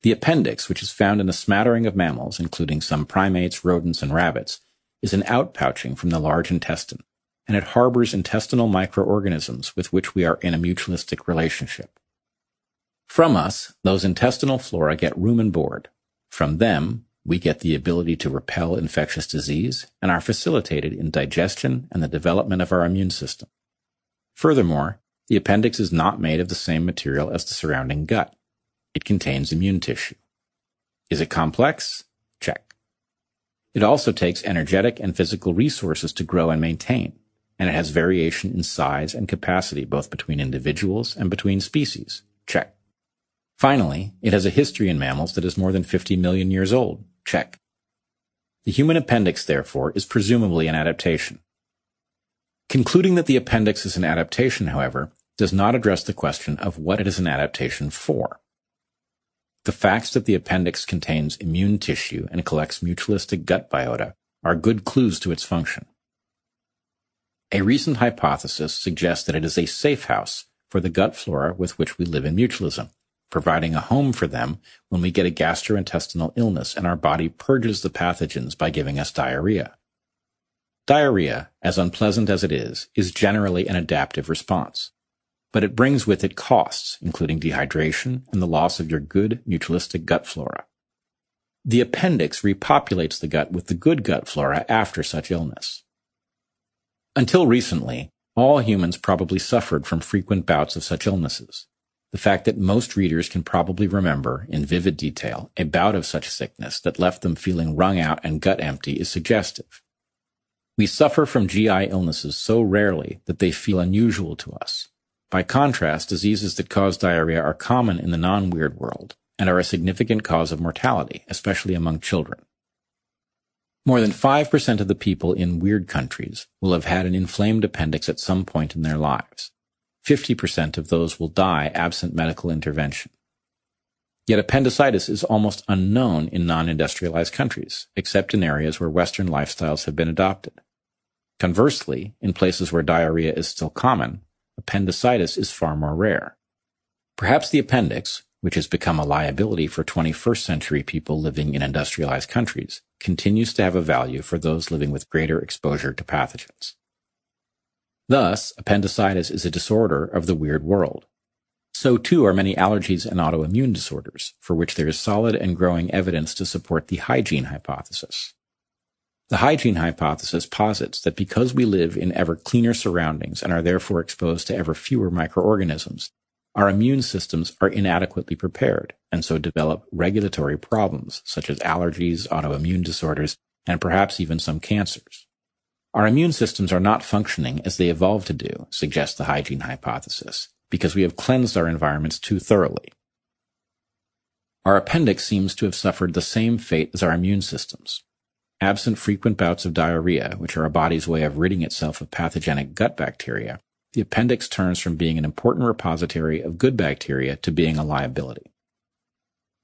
The appendix, which is found in a smattering of mammals, including some primates, rodents, and rabbits, is an outpouching from the large intestine. and it harbors intestinal microorganisms with which we are in a mutualistic relationship. From us, those intestinal flora get room and board. From them, we get the ability to repel infectious disease and are facilitated in digestion and the development of our immune system. Furthermore, the appendix is not made of the same material as the surrounding gut. It contains immune tissue. Is it complex? It also takes energetic and physical resources to grow and maintain, and it has variation in size and capacity both between individuals and between species. Check. Finally, it has a history in mammals that is more than 50 million years old. Check. The human appendix, therefore, is presumably an adaptation. Concluding that the appendix is an adaptation, however, does not address the question of what it is an adaptation for. The facts that the appendix contains immune tissue and collects mutualistic gut biota are good clues to its function. A recent hypothesis suggests that it is a safe house for the gut flora with which we live in mutualism providing a home for them when we get a gastrointestinal illness and our body purges the pathogens by giving us diarrhea. Diarrhea, as unpleasant as it is, is generally an adaptive response. But it brings with it costs, including dehydration and the loss of your good mutualistic gut flora. The appendix repopulates the gut with the good gut flora after such illness. Until recently, all humans probably suffered from frequent bouts of such illnesses the fact that most readers can probably remember, in vivid detail, a bout of such sickness that left them feeling wrung out and gut empty is suggestive. We suffer from GI illnesses so rarely that they feel unusual to us. By contrast, diseases that cause diarrhea are common in the non-weird world and are a significant cause of mortality, especially among children. More than 5% of the people in weird countries will have had an inflamed appendix at some point in their lives. 50% of those will die absent medical intervention. Yet appendicitis is almost unknown in non-industrialized countries, except in areas where Western lifestyles have been adopted. Conversely, in places where diarrhea is still common, appendicitis is far more rare. Perhaps the appendix, which has become a liability for 21st century people living in industrialized countries, continues to have a value for those living with greater exposure to pathogens. Thus, appendicitis is a disorder of the weird world. So too are many allergies and autoimmune disorders, for which there is solid and growing evidence to support the hygiene hypothesis. The hygiene hypothesis posits that because we live in ever cleaner surroundings and are therefore exposed to ever fewer microorganisms, our immune systems are inadequately prepared and so develop regulatory problems such as allergies, autoimmune disorders, and perhaps even some cancers. Our immune systems are not functioning as they evolved to do, suggests the hygiene hypothesis, because we have cleansed our environments too thoroughly. Our appendix seems to have suffered the same fate as our immune systems. Absent frequent bouts of diarrhea, which are a body's way of ridding itself of pathogenic gut bacteria, the appendix turns from being an important repository of good bacteria to being a liability.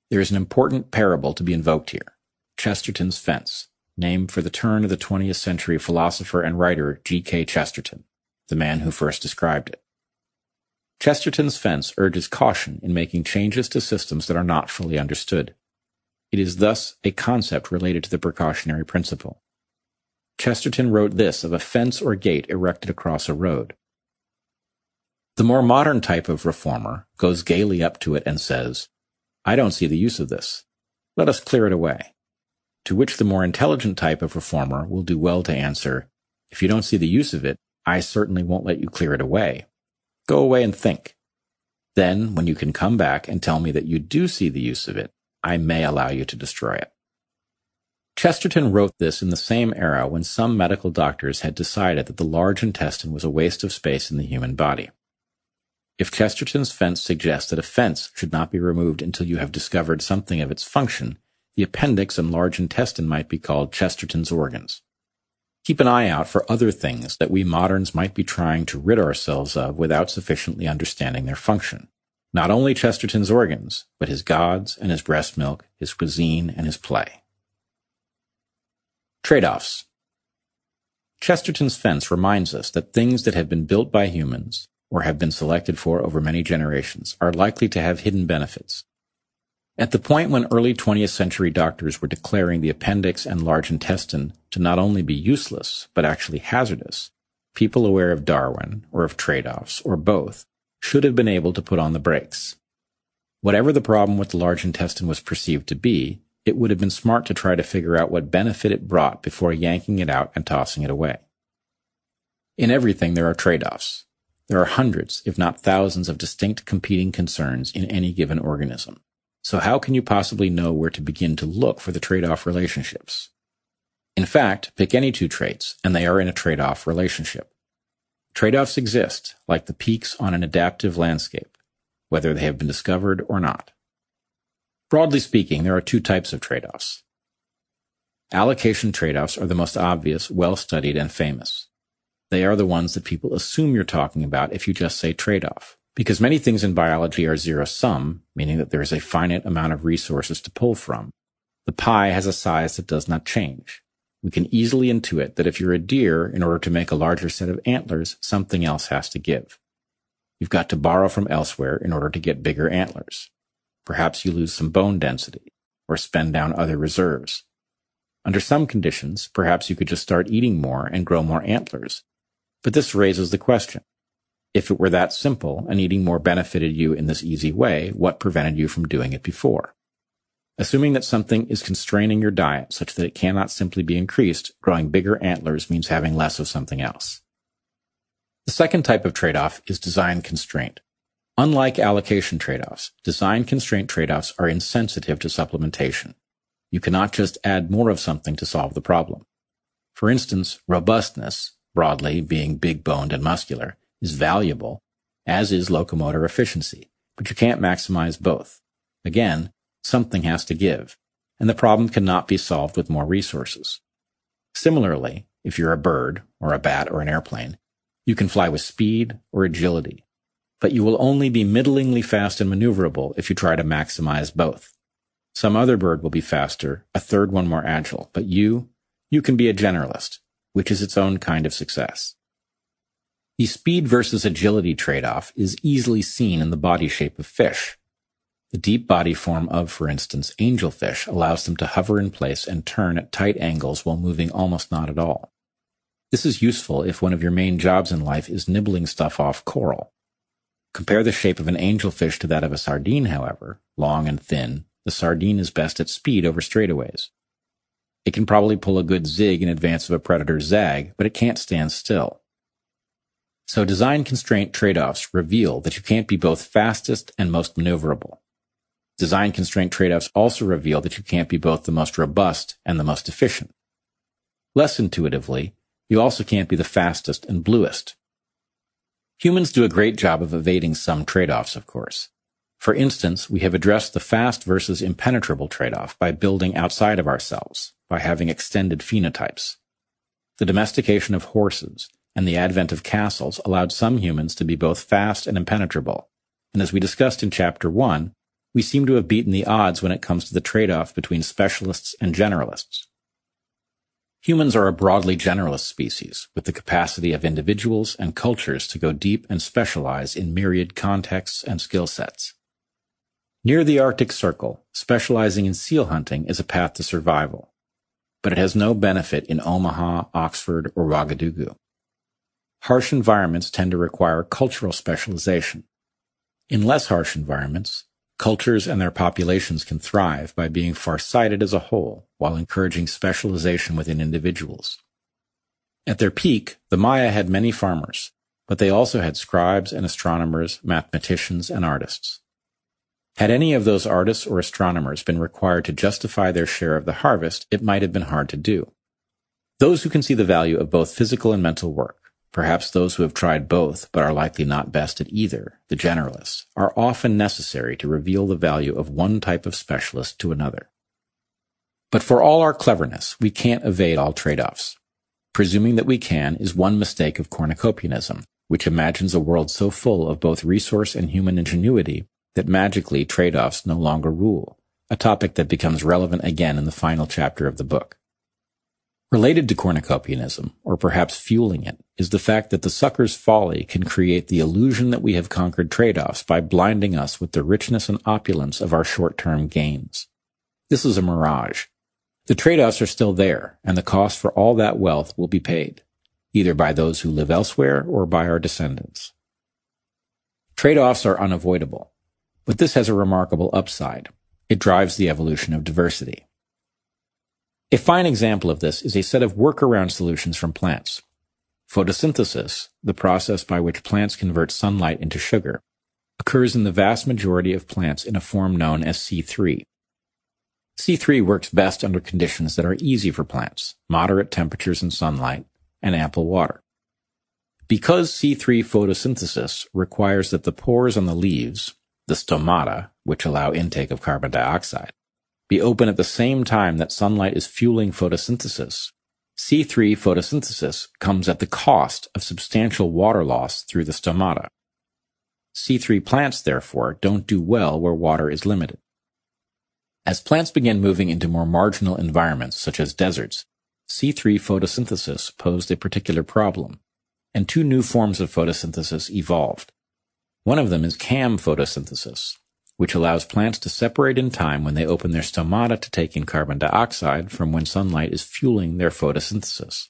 There is an important parable to be invoked here Chesterton's fence, named for the turn of the 20th century philosopher and writer G.K. Chesterton, the man who first described it. Chesterton's fence urges caution in making changes to systems that are not fully understood. It is thus a concept related to the precautionary principle. Chesterton wrote this of a fence or gate erected across a road. The more modern type of reformer goes gaily up to it and says, I don't see the use of this. Let us clear it away to which the more intelligent type of reformer will do well to answer, if you don't see the use of it, I certainly won't let you clear it away. Go away and think. Then, when you can come back and tell me that you do see the use of it, I may allow you to destroy it. Chesterton wrote this in the same era when some medical doctors had decided that the large intestine was a waste of space in the human body. If Chesterton's fence suggests that a fence should not be removed until you have discovered something of its function, the appendix and large intestine might be called Chesterton's organs. Keep an eye out for other things that we moderns might be trying to rid ourselves of without sufficiently understanding their function. Not only Chesterton's organs, but his gods and his breast milk, his cuisine and his play. Trade-offs. Chesterton's fence reminds us that things that have been built by humans, or have been selected for over many generations, are likely to have hidden benefits, at the point when early 20th century doctors were declaring the appendix and large intestine to not only be useless, but actually hazardous, people aware of Darwin, or of trade-offs, or both, should have been able to put on the brakes. Whatever the problem with the large intestine was perceived to be, it would have been smart to try to figure out what benefit it brought before yanking it out and tossing it away. In everything, there are trade-offs. There are hundreds, if not thousands, of distinct competing concerns in any given organism. So how can you possibly know where to begin to look for the trade-off relationships? In fact, pick any two traits, and they are in a trade-off relationship. Trade-offs exist, like the peaks on an adaptive landscape, whether they have been discovered or not. Broadly speaking, there are two types of trade-offs. Allocation trade-offs are the most obvious, well-studied, and famous. They are the ones that people assume you're talking about if you just say trade-off. Because many things in biology are zero-sum, meaning that there is a finite amount of resources to pull from. The pie has a size that does not change. We can easily intuit that if you're a deer, in order to make a larger set of antlers, something else has to give. You've got to borrow from elsewhere in order to get bigger antlers. Perhaps you lose some bone density, or spend down other reserves. Under some conditions, perhaps you could just start eating more and grow more antlers, but this raises the question. If it were that simple and eating more benefited you in this easy way, what prevented you from doing it before? Assuming that something is constraining your diet such that it cannot simply be increased, growing bigger antlers means having less of something else. The second type of trade-off is design constraint. Unlike allocation trade-offs, design constraint trade-offs are insensitive to supplementation. You cannot just add more of something to solve the problem. For instance, robustness, broadly being big boned and muscular, is valuable, as is locomotor efficiency, but you can't maximize both. Again, something has to give, and the problem cannot be solved with more resources. Similarly, if you're a bird, or a bat, or an airplane, you can fly with speed or agility, but you will only be middlingly fast and maneuverable if you try to maximize both. Some other bird will be faster, a third one more agile, but you, you can be a generalist, which is its own kind of success. The speed versus agility trade-off is easily seen in the body shape of fish. The deep body form of, for instance, angelfish allows them to hover in place and turn at tight angles while moving almost not at all. This is useful if one of your main jobs in life is nibbling stuff off coral. Compare the shape of an angelfish to that of a sardine, however, long and thin. The sardine is best at speed over straightaways. It can probably pull a good zig in advance of a predator's zag, but it can't stand still. So design constraint trade-offs reveal that you can't be both fastest and most maneuverable. Design constraint trade-offs also reveal that you can't be both the most robust and the most efficient. Less intuitively, you also can't be the fastest and bluest. Humans do a great job of evading some trade-offs, of course. For instance, we have addressed the fast versus impenetrable trade-off by building outside of ourselves, by having extended phenotypes. The domestication of horses and the advent of castles allowed some humans to be both fast and impenetrable. And as we discussed in chapter 1, we seem to have beaten the odds when it comes to the trade-off between specialists and generalists. Humans are a broadly generalist species, with the capacity of individuals and cultures to go deep and specialize in myriad contexts and skill sets. Near the Arctic Circle, specializing in seal hunting is a path to survival, but it has no benefit in Omaha, Oxford, or Ouagadougou. Harsh environments tend to require cultural specialization. In less harsh environments, cultures and their populations can thrive by being far-sighted as a whole while encouraging specialization within individuals. At their peak, the Maya had many farmers, but they also had scribes and astronomers, mathematicians, and artists. Had any of those artists or astronomers been required to justify their share of the harvest, it might have been hard to do. Those who can see the value of both physical and mental work, perhaps those who have tried both but are likely not best at either, the generalists, are often necessary to reveal the value of one type of specialist to another. But for all our cleverness, we can't evade all trade-offs. Presuming that we can is one mistake of cornucopianism, which imagines a world so full of both resource and human ingenuity that magically trade-offs no longer rule, a topic that becomes relevant again in the final chapter of the book. Related to cornucopianism, or perhaps fueling it, is the fact that the sucker's folly can create the illusion that we have conquered trade-offs by blinding us with the richness and opulence of our short-term gains. This is a mirage. The trade-offs are still there, and the cost for all that wealth will be paid. either by those who live elsewhere or by our descendants. Trade-offs are unavoidable, but this has a remarkable upside. It drives the evolution of diversity. A fine example of this is a set of workaround solutions from plants. Photosynthesis, the process by which plants convert sunlight into sugar, occurs in the vast majority of plants in a form known as C3. C3 works best under conditions that are easy for plants, moderate temperatures and sunlight, and ample water. Because C3 photosynthesis requires that the pores on the leaves, the stomata, which allow intake of carbon dioxide, be open at the same time that sunlight is fueling photosynthesis, C3 photosynthesis comes at the cost of substantial water loss through the stomata. C3 plants, therefore, don't do well where water is limited. As plants began moving into more marginal environments, such as deserts, C3 photosynthesis posed a particular problem, and two new forms of photosynthesis evolved. One of them is CAM photosynthesis, which allows plants to separate in time when they open their stomata to take in carbon dioxide from when sunlight is fueling their photosynthesis.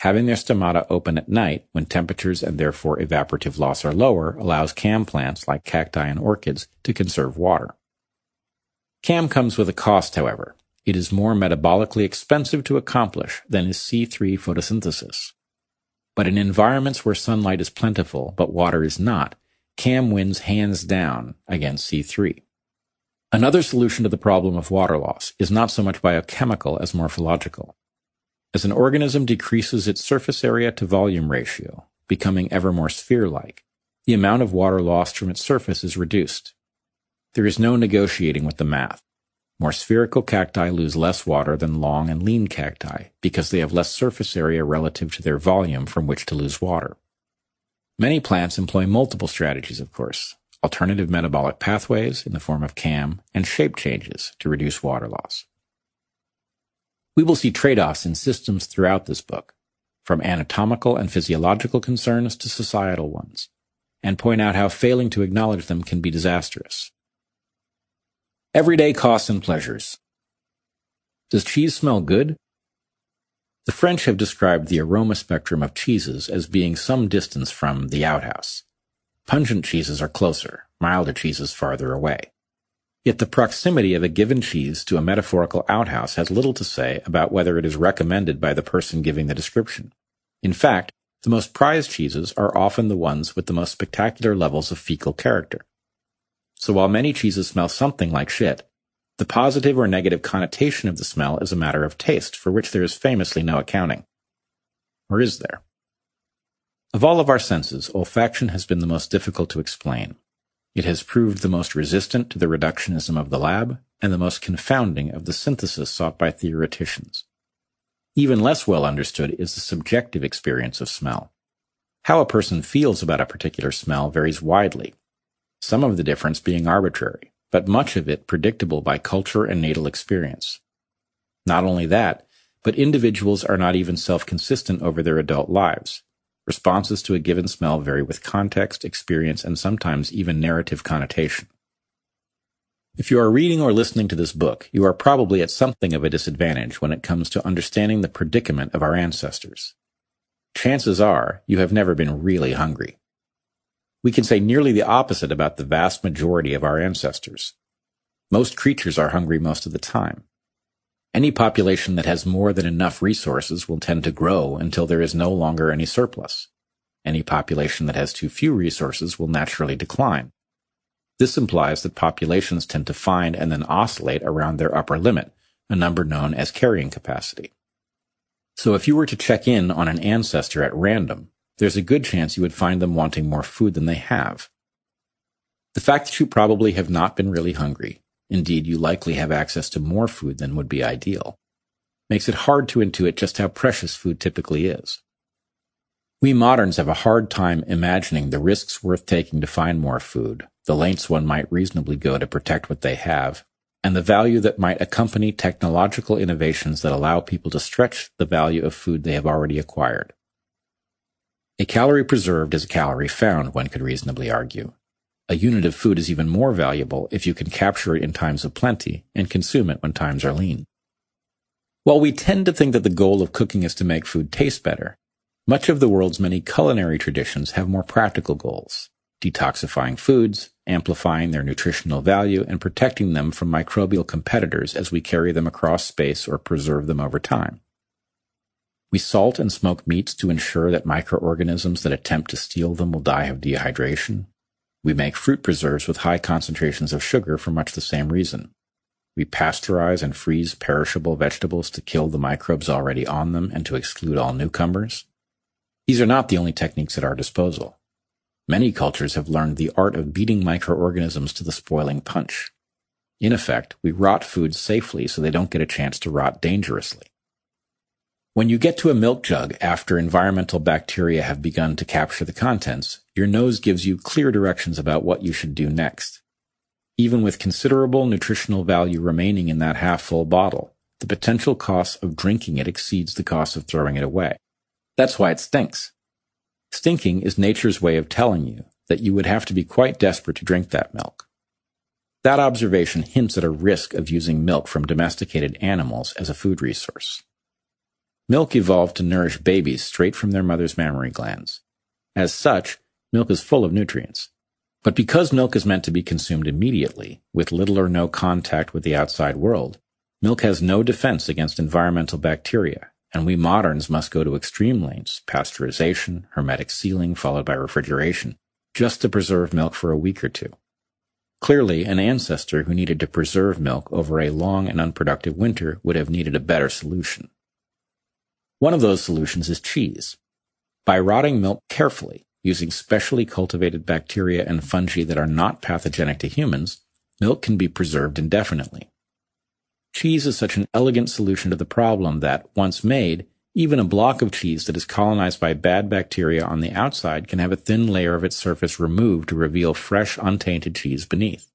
Having their stomata open at night when temperatures and therefore evaporative loss are lower allows CAM plants like cacti and orchids to conserve water. CAM comes with a cost, however. It is more metabolically expensive to accomplish than is C3 photosynthesis. But in environments where sunlight is plentiful but water is not, CAM wins hands down against C3. Another solution to the problem of water loss is not so much biochemical as morphological. As an organism decreases its surface area to volume ratio, becoming ever more sphere-like, the amount of water lost from its surface is reduced. There is no negotiating with the math. More spherical cacti lose less water than long and lean cacti because they have less surface area relative to their volume from which to lose water. Many plants employ multiple strategies, of course, alternative metabolic pathways in the form of CAM, and shape changes to reduce water loss. We will see trade-offs in systems throughout this book, from anatomical and physiological concerns to societal ones, and point out how failing to acknowledge them can be disastrous. Everyday costs and pleasures. Does cheese smell good? The French have described the aroma spectrum of cheeses as being some distance from the outhouse. Pungent cheeses are closer, milder cheeses farther away. Yet the proximity of a given cheese to a metaphorical outhouse has little to say about whether it is recommended by the person giving the description. In fact, the most prized cheeses are often the ones with the most spectacular levels of fecal character. So while many cheeses smell something like shit, the positive or negative connotation of the smell is a matter of taste, for which there is famously no accounting. Or is there? Of all of our senses, olfaction has been the most difficult to explain. It has proved the most resistant to the reductionism of the lab and the most confounding of the synthesis sought by theoreticians. Even less well understood is the subjective experience of smell. How a person feels about a particular smell varies widely, some of the difference being arbitrary but much of it predictable by culture and natal experience. Not only that, but individuals are not even self-consistent over their adult lives. Responses to a given smell vary with context, experience, and sometimes even narrative connotation. If you are reading or listening to this book, you are probably at something of a disadvantage when it comes to understanding the predicament of our ancestors. Chances are you have never been really hungry. We can say nearly the opposite about the vast majority of our ancestors. Most creatures are hungry most of the time. Any population that has more than enough resources will tend to grow until there is no longer any surplus. Any population that has too few resources will naturally decline. This implies that populations tend to find and then oscillate around their upper limit, a number known as carrying capacity. So if you were to check in on an ancestor at random, there's a good chance you would find them wanting more food than they have. The fact that you probably have not been really hungry, indeed you likely have access to more food than would be ideal, makes it hard to intuit just how precious food typically is. We moderns have a hard time imagining the risks worth taking to find more food, the lengths one might reasonably go to protect what they have, and the value that might accompany technological innovations that allow people to stretch the value of food they have already acquired. A calorie preserved is a calorie found, one could reasonably argue. A unit of food is even more valuable if you can capture it in times of plenty and consume it when times are lean. While we tend to think that the goal of cooking is to make food taste better, Much of the world's many culinary traditions have more practical goals, detoxifying foods, amplifying their nutritional value, and protecting them from microbial competitors as we carry them across space or preserve them over time. We salt and smoke meats to ensure that microorganisms that attempt to steal them will die of dehydration. We make fruit preserves with high concentrations of sugar for much the same reason. We pasteurize and freeze perishable vegetables to kill the microbes already on them and to exclude all newcomers. These are not the only techniques at our disposal. Many cultures have learned the art of beating microorganisms to the spoiling punch. In effect, we rot foods safely so they don't get a chance to rot dangerously. When you get to a milk jug after environmental bacteria have begun to capture the contents, your nose gives you clear directions about what you should do next. Even with considerable nutritional value remaining in that half full bottle, the potential cost of drinking it exceeds the cost of throwing it away. That's why it stinks. Stinking is nature's way of telling you that you would have to be quite desperate to drink that milk. That observation hints at a risk of using milk from domesticated animals as a food resource. Milk evolved to nourish babies straight from their mother's mammary glands. As such, milk is full of nutrients. But because milk is meant to be consumed immediately, with little or no contact with the outside world, milk has no defense against environmental bacteria and we moderns must go to extreme lengths, pasteurization, hermetic sealing, followed by refrigeration, just to preserve milk for a week or two. Clearly, an ancestor who needed to preserve milk over a long and unproductive winter would have needed a better solution. One of those solutions is cheese. By rotting milk carefully, using specially cultivated bacteria and fungi that are not pathogenic to humans, milk can be preserved indefinitely. Cheese is such an elegant solution to the problem that, once made, even a block of cheese that is colonized by bad bacteria on the outside can have a thin layer of its surface removed to reveal fresh, untainted cheese beneath.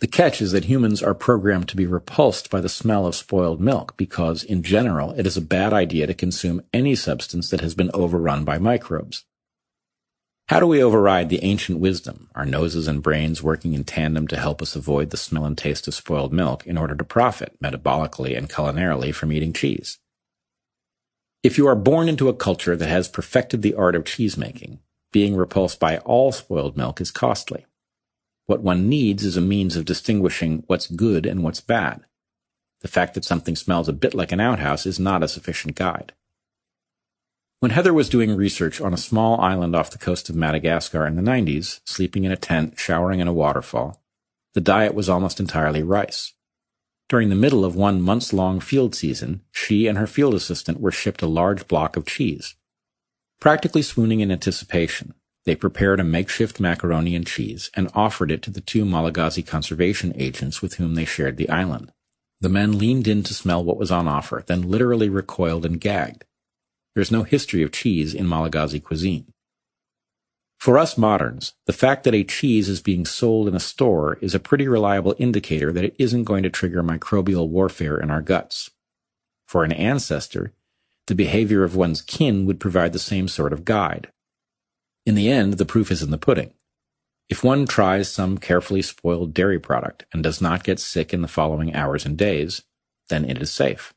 The catch is that humans are programmed to be repulsed by the smell of spoiled milk because, in general, it is a bad idea to consume any substance that has been overrun by microbes. How do we override the ancient wisdom, our noses and brains working in tandem to help us avoid the smell and taste of spoiled milk in order to profit metabolically and culinarily from eating cheese? If you are born into a culture that has perfected the art of cheese making, being repulsed by all spoiled milk is costly. What one needs is a means of distinguishing what's good and what's bad. The fact that something smells a bit like an outhouse is not a sufficient guide. When Heather was doing research on a small island off the coast of Madagascar in the 90s, sleeping in a tent, showering in a waterfall, the diet was almost entirely rice. During the middle of one months long field season, she and her field assistant were shipped a large block of cheese. Practically swooning in anticipation, they prepared a makeshift macaroni and cheese and offered it to the two Malagasy conservation agents with whom they shared the island. The men leaned in to smell what was on offer, then literally recoiled and gagged. There is no history of cheese in Malagasy cuisine. For us moderns, the fact that a cheese is being sold in a store is a pretty reliable indicator that it isn't going to trigger microbial warfare in our guts. For an ancestor, the behavior of one's kin would provide the same sort of guide. In the end, the proof is in the pudding. If one tries some carefully spoiled dairy product and does not get sick in the following hours and days, then it is safe.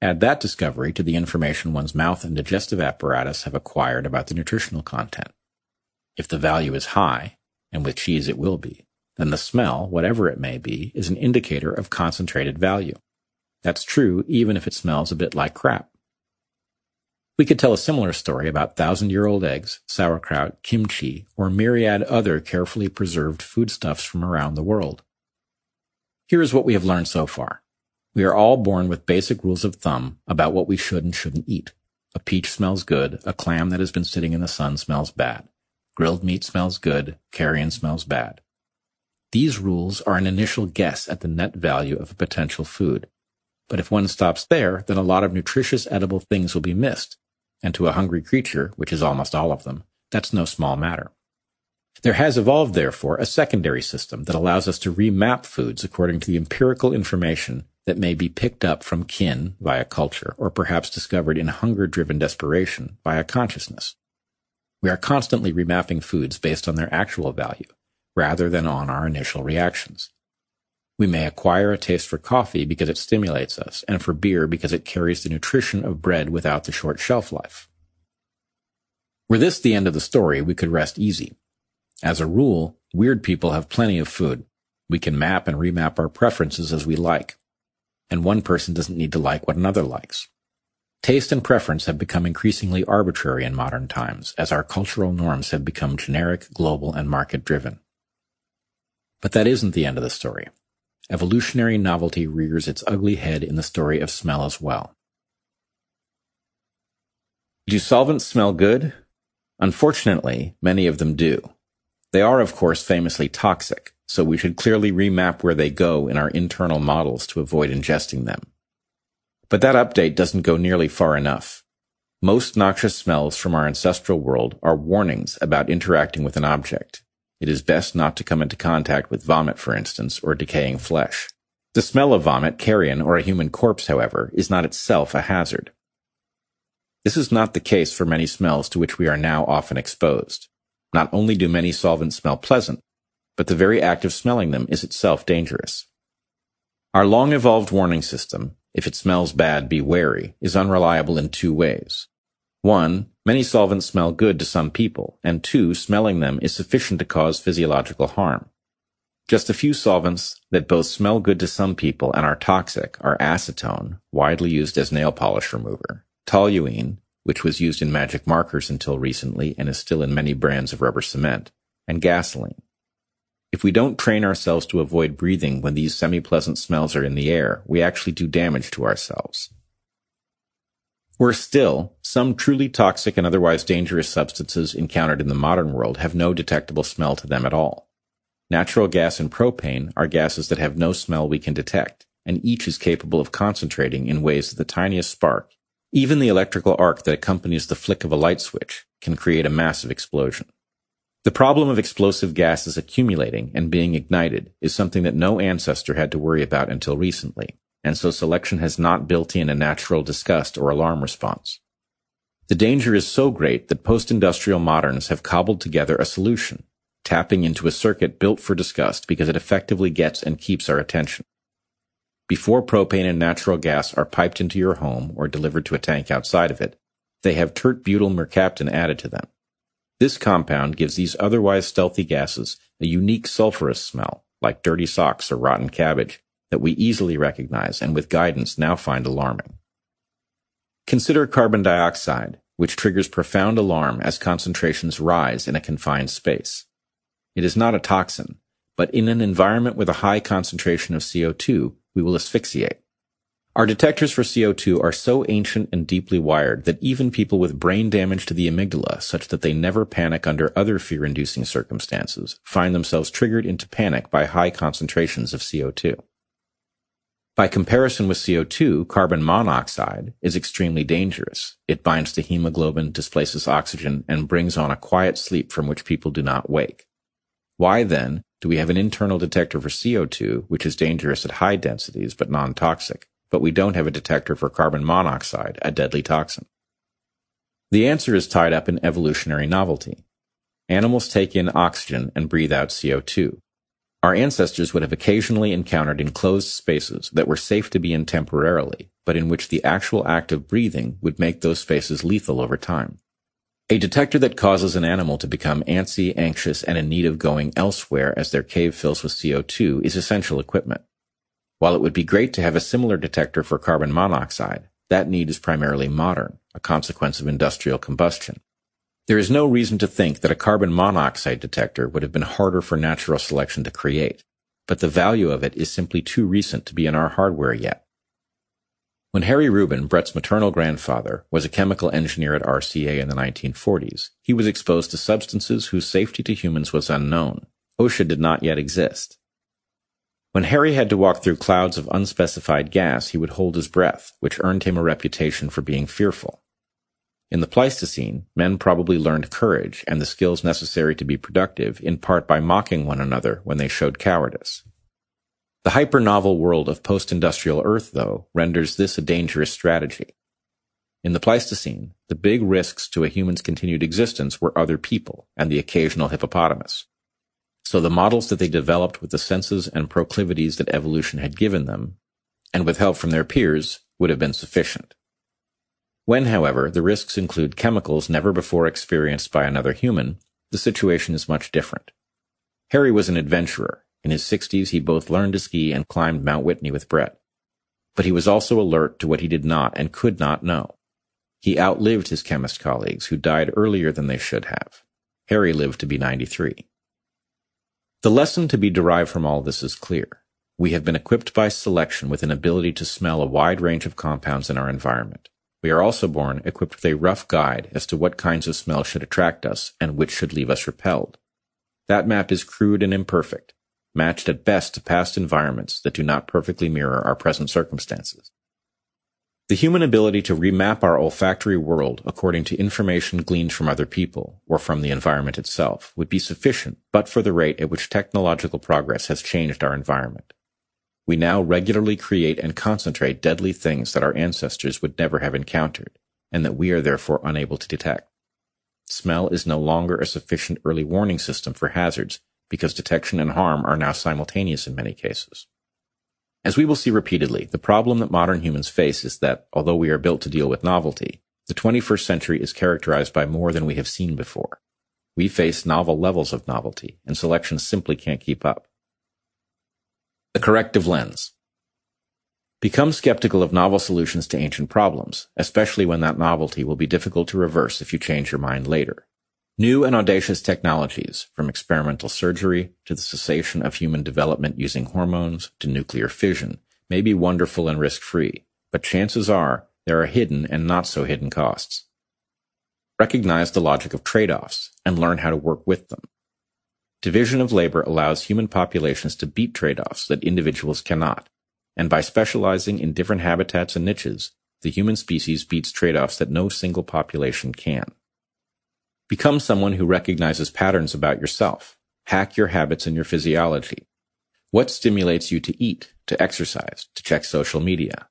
Add that discovery to the information one's mouth and digestive apparatus have acquired about the nutritional content. If the value is high, and with cheese it will be, then the smell, whatever it may be, is an indicator of concentrated value. That's true even if it smells a bit like crap. We could tell a similar story about thousand year old eggs, sauerkraut, kimchi, or myriad other carefully preserved foodstuffs from around the world. Here is what we have learned so far. We are all born with basic rules of thumb about what we should and shouldn't eat. A peach smells good. A clam that has been sitting in the sun smells bad. Grilled meat smells good. Carrion smells bad. These rules are an initial guess at the net value of a potential food. But if one stops there, then a lot of nutritious edible things will be missed. And to a hungry creature, which is almost all of them, that's no small matter. There has evolved, therefore, a secondary system that allows us to remap foods according to the empirical information that may be picked up from kin via culture, or perhaps discovered in hunger driven desperation via consciousness. We are constantly remapping foods based on their actual value, rather than on our initial reactions. We may acquire a taste for coffee because it stimulates us, and for beer because it carries the nutrition of bread without the short shelf life. Were this the end of the story, we could rest easy. As a rule, weird people have plenty of food. We can map and remap our preferences as we like. And one person doesn't need to like what another likes. Taste and preference have become increasingly arbitrary in modern times as our cultural norms have become generic, global, and market driven. But that isn't the end of the story. Evolutionary novelty rears its ugly head in the story of smell as well. Do solvents smell good? Unfortunately, many of them do. They are, of course, famously toxic, so we should clearly remap where they go in our internal models to avoid ingesting them. But that update doesn't go nearly far enough. Most noxious smells from our ancestral world are warnings about interacting with an object. It is best not to come into contact with vomit, for instance, or decaying flesh. The smell of vomit, carrion, or a human corpse, however, is not itself a hazard. This is not the case for many smells to which we are now often exposed. Not only do many solvents smell pleasant, but the very act of smelling them is itself dangerous. Our long evolved warning system if it smells bad, be wary, is unreliable in two ways. One, many solvents smell good to some people, and two, smelling them is sufficient to cause physiological harm. Just a few solvents that both smell good to some people and are toxic are acetone, widely used as nail polish remover, toluene, which was used in magic markers until recently and is still in many brands of rubber cement, and gasoline. If we don't train ourselves to avoid breathing when these semi-pleasant smells are in the air, we actually do damage to ourselves. Worse still, some truly toxic and otherwise dangerous substances encountered in the modern world have no detectable smell to them at all. Natural gas and propane are gases that have no smell we can detect, and each is capable of concentrating in ways that the tiniest spark, even the electrical arc that accompanies the flick of a light switch, can create a massive explosion. The problem of explosive gases accumulating and being ignited is something that no ancestor had to worry about until recently, and so selection has not built in a natural disgust or alarm response. The danger is so great that post-industrial moderns have cobbled together a solution, tapping into a circuit built for disgust because it effectively gets and keeps our attention. Before propane and natural gas are piped into your home or delivered to a tank outside of it, they have tert butyl mercaptan added to them. This compound gives these otherwise stealthy gases a unique sulfurous smell, like dirty socks or rotten cabbage, that we easily recognize and with guidance now find alarming. Consider carbon dioxide, which triggers profound alarm as concentrations rise in a confined space. It is not a toxin, but in an environment with a high concentration of CO2, we will asphyxiate. Our detectors for CO2 are so ancient and deeply wired that even people with brain damage to the amygdala, such that they never panic under other fear-inducing circumstances, find themselves triggered into panic by high concentrations of CO2. By comparison with CO2, carbon monoxide is extremely dangerous. It binds to hemoglobin, displaces oxygen, and brings on a quiet sleep from which people do not wake. Why then do we have an internal detector for CO2, which is dangerous at high densities but non-toxic? but we don't have a detector for carbon monoxide, a deadly toxin. The answer is tied up in evolutionary novelty. Animals take in oxygen and breathe out CO2. Our ancestors would have occasionally encountered enclosed spaces that were safe to be in temporarily, but in which the actual act of breathing would make those spaces lethal over time. A detector that causes an animal to become antsy, anxious, and in need of going elsewhere as their cave fills with CO2 is essential equipment. While it would be great to have a similar detector for carbon monoxide, that need is primarily modern, a consequence of industrial combustion. There is no reason to think that a carbon monoxide detector would have been harder for natural selection to create, but the value of it is simply too recent to be in our hardware yet. When Harry Rubin, Bret's maternal grandfather, was a chemical engineer at RCA in the 1940s, he was exposed to substances whose safety to humans was unknown. OSHA did not yet exist. When Harry had to walk through clouds of unspecified gas, he would hold his breath, which earned him a reputation for being fearful. In the Pleistocene, men probably learned courage and the skills necessary to be productive in part by mocking one another when they showed cowardice. The hyper-novel world of post-industrial Earth, though, renders this a dangerous strategy. In the Pleistocene, the big risks to a human's continued existence were other people and the occasional hippopotamus. So the models that they developed with the senses and proclivities that evolution had given them, and with help from their peers, would have been sufficient. When, however, the risks include chemicals never before experienced by another human, the situation is much different. Harry was an adventurer. In his 60s, he both learned to ski and climbed Mount Whitney with Bret. But he was also alert to what he did not and could not know. He outlived his chemist colleagues, who died earlier than they should have. Harry lived to be 93. The lesson to be derived from all this is clear. We have been equipped by selection with an ability to smell a wide range of compounds in our environment. We are also born equipped with a rough guide as to what kinds of smells should attract us and which should leave us repelled. That map is crude and imperfect, matched at best to past environments that do not perfectly mirror our present circumstances. The human ability to remap our olfactory world according to information gleaned from other people or from the environment itself would be sufficient but for the rate at which technological progress has changed our environment. We now regularly create and concentrate deadly things that our ancestors would never have encountered, and that we are therefore unable to detect. Smell is no longer a sufficient early warning system for hazards because detection and harm are now simultaneous in many cases. As we will see repeatedly, the problem that modern humans face is that, although we are built to deal with novelty, the 21st century is characterized by more than we have seen before. We face novel levels of novelty, and selection simply can't keep up. The corrective lens. Become skeptical of novel solutions to ancient problems, especially when that novelty will be difficult to reverse if you change your mind later. New and audacious technologies, from experimental surgery to the cessation of human development using hormones to nuclear fission, may be wonderful and risk-free, but chances are there are hidden and not so hidden costs. Recognize the logic of trade-offs and learn how to work with them. Division of labor allows human populations to beat trade-offs that individuals cannot, and by specializing in different habitats and niches, the human species beats trade-offs that no single population can. Become someone who recognizes patterns about yourself. Hack your habits and your physiology. What stimulates you to eat, to exercise, to check social media?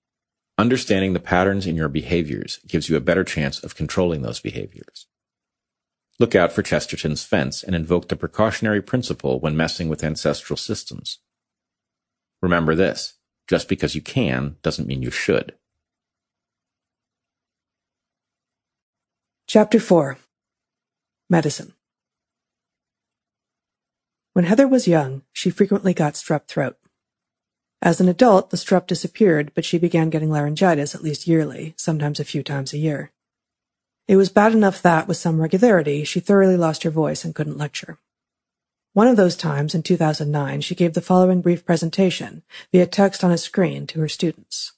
Understanding the patterns in your behaviors gives you a better chance of controlling those behaviors. Look out for Chesterton's fence and invoke the precautionary principle when messing with ancestral systems. Remember this, just because you can doesn't mean you should. Chapter 4 Medicine When Heather was young, she frequently got strep throat. As an adult, the strep disappeared, but she began getting laryngitis at least yearly, sometimes a few times a year. It was bad enough that, with some regularity, she thoroughly lost her voice and couldn't lecture. One of those times, in 2009, she gave the following brief presentation, via text on a screen, to her students.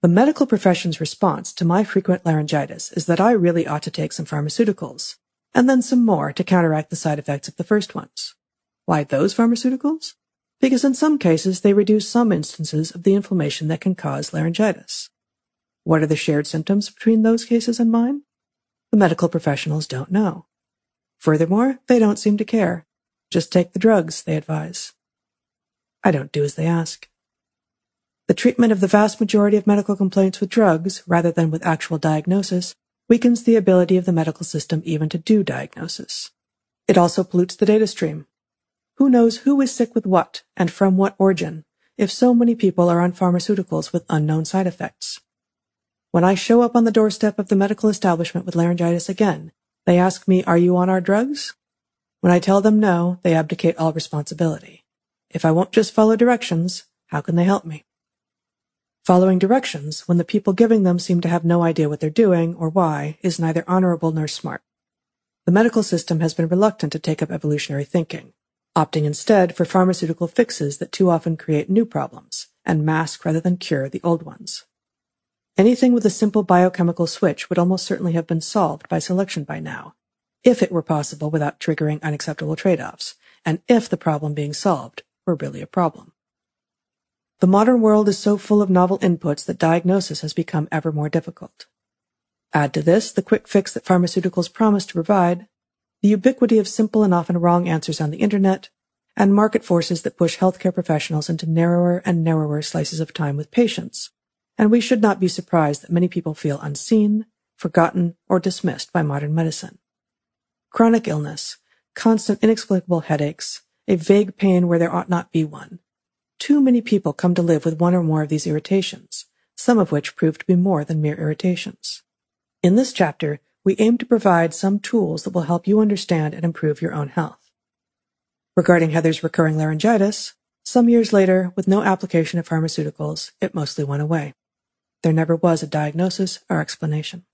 The medical profession's response to my frequent laryngitis is that I really ought to take some pharmaceuticals, and then some more to counteract the side effects of the first ones. Why those pharmaceuticals? Because in some cases they reduce some instances of the inflammation that can cause laryngitis. What are the shared symptoms between those cases and mine? The medical professionals don't know. Furthermore, they don't seem to care. Just take the drugs, they advise. I don't do as they ask. The treatment of the vast majority of medical complaints with drugs, rather than with actual diagnosis, weakens the ability of the medical system even to do diagnosis. It also pollutes the data stream. Who knows who is sick with what and from what origin if so many people are on pharmaceuticals with unknown side effects? When I show up on the doorstep of the medical establishment with laryngitis again, they ask me, Are you on our drugs? When I tell them no, they abdicate all responsibility. If I won't just follow directions, how can they help me? Following directions, when the people giving them seem to have no idea what they're doing or why, is neither honorable nor smart. The medical system has been reluctant to take up evolutionary thinking, opting instead for pharmaceutical fixes that too often create new problems and mask rather than cure the old ones. Anything with a simple biochemical switch would almost certainly have been solved by selection by now, if it were possible without triggering unacceptable trade-offs, and if the problem being solved were really a problem. The modern world is so full of novel inputs that diagnosis has become ever more difficult. Add to this the quick fix that pharmaceuticals promise to provide, the ubiquity of simple and often wrong answers on the internet, and market forces that push healthcare professionals into narrower and narrower slices of time with patients. And we should not be surprised that many people feel unseen, forgotten, or dismissed by modern medicine. Chronic illness, constant inexplicable headaches, a vague pain where there ought not be one. Too many people come to live with one or more of these irritations, some of which prove to be more than mere irritations. In this chapter, we aim to provide some tools that will help you understand and improve your own health. Regarding Heather's recurring laryngitis, some years later, with no application of pharmaceuticals, it mostly went away. There never was a diagnosis or explanation.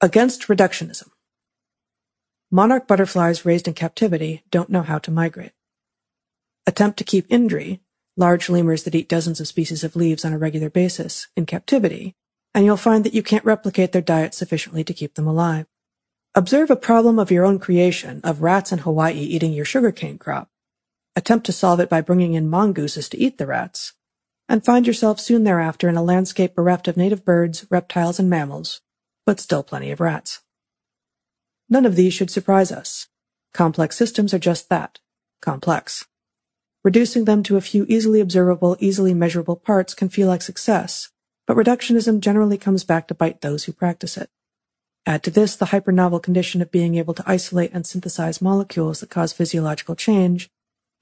Against reductionism. Monarch butterflies raised in captivity don't know how to migrate. Attempt to keep Indri, large lemurs that eat dozens of species of leaves on a regular basis, in captivity, and you'll find that you can't replicate their diet sufficiently to keep them alive. Observe a problem of your own creation of rats in Hawaii eating your sugarcane crop. Attempt to solve it by bringing in mongooses to eat the rats, and find yourself soon thereafter in a landscape bereft of native birds, reptiles, and mammals, but still plenty of rats. None of these should surprise us. Complex systems are just that, complex. Reducing them to a few easily observable, easily measurable parts can feel like success, but reductionism generally comes back to bite those who practice it. Add to this the hypernovel condition of being able to isolate and synthesize molecules that cause physiological change,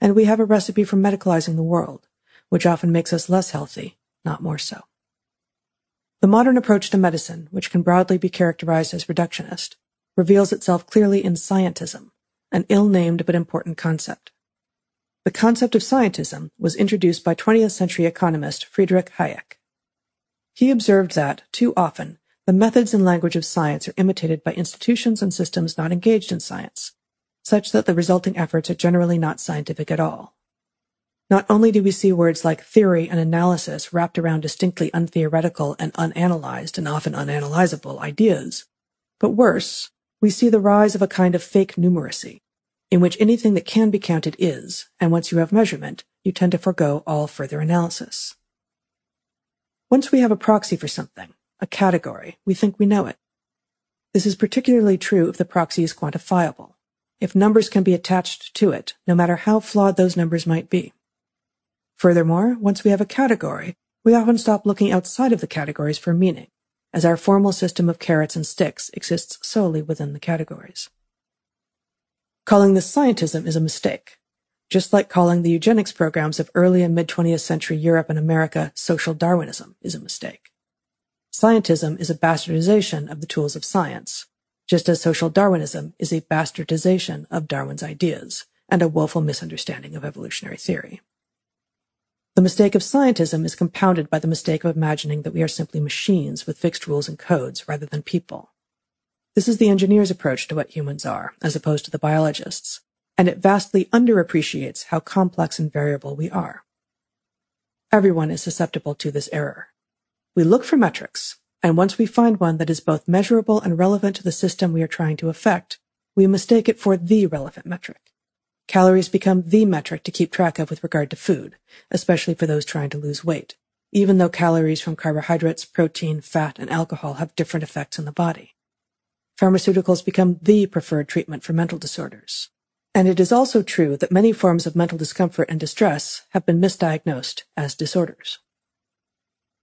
and we have a recipe for medicalizing the world, which often makes us less healthy, not more so. The modern approach to medicine, which can broadly be characterized as reductionist, reveals itself clearly in scientism, an ill-named but important concept. The concept of scientism was introduced by 20th century economist Friedrich Hayek. He observed that, too often, the methods and language of science are imitated by institutions and systems not engaged in science, such that the resulting efforts are generally not scientific at all. Not only do we see words like theory and analysis wrapped around distinctly untheoretical and unanalyzed and often unanalyzable ideas, but worse, we see the rise of a kind of fake numeracy, in which anything that can be counted is, and once you have measurement, you tend to forego all further analysis. Once we have a proxy for something, a category, we think we know it. This is particularly true if the proxy is quantifiable, if numbers can be attached to it, no matter how flawed those numbers might be. Furthermore, once we have a category, we often stop looking outside of the categories for meaning, as our formal system of carrots and sticks exists solely within the categories. Calling this scientism is a mistake just like calling the eugenics programs of early and mid 20th century Europe and America social Darwinism is a mistake. Scientism is a bastardization of the tools of science, just as social Darwinism is a bastardization of Darwin's ideas and a woeful misunderstanding of evolutionary theory. The mistake of scientism is compounded by the mistake of imagining that we are simply machines with fixed rules and codes rather than people. This is the engineer's approach to what humans are, as opposed to the biologist's, and it vastly underappreciates how complex and variable we are. Everyone is susceptible to this error. We look for metrics, and once we find one that is both measurable and relevant to the system we are trying to affect, we mistake it for the relevant metric. Calories become the metric to keep track of with regard to food, especially for those trying to lose weight, even though calories from carbohydrates, protein, fat, and alcohol have different effects on the body. Pharmaceuticals become the preferred treatment for mental disorders. And it is also true that many forms of mental discomfort and distress have been misdiagnosed as disorders.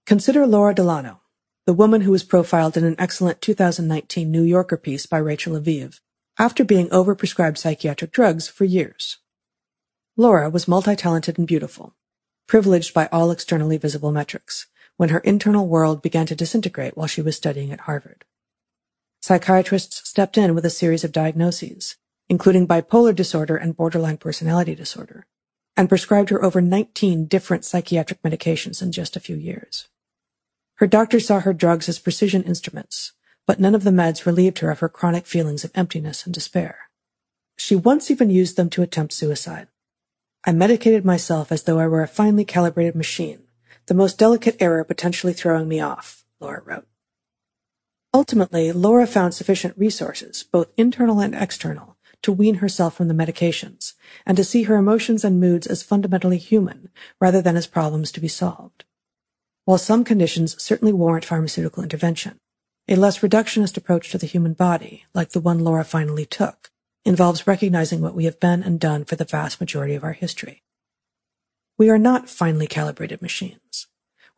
Consider Laura Delano, the woman who was profiled in an excellent 2019 New Yorker piece by Rachel Aviv, after being overprescribed psychiatric drugs for years. Laura was multi-talented and beautiful, privileged by all externally visible metrics, when her internal world began to disintegrate while she was studying at Harvard. Psychiatrists stepped in with a series of diagnoses, including bipolar disorder and borderline personality disorder, and prescribed her over 19 different psychiatric medications in just a few years. Her doctor saw her drugs as precision instruments, but none of the meds relieved her of her chronic feelings of emptiness and despair. She once even used them to attempt suicide. I medicated myself as though I were a finely calibrated machine, the most delicate error potentially throwing me off, Laura wrote. Ultimately, Laura found sufficient resources, both internal and external, to wean herself from the medications, and to see her emotions and moods as fundamentally human, rather than as problems to be solved. While some conditions certainly warrant pharmaceutical intervention, a less reductionist approach to the human body, like the one Laura finally took, involves recognizing what we have been and done for the vast majority of our history. We are not finely calibrated machines.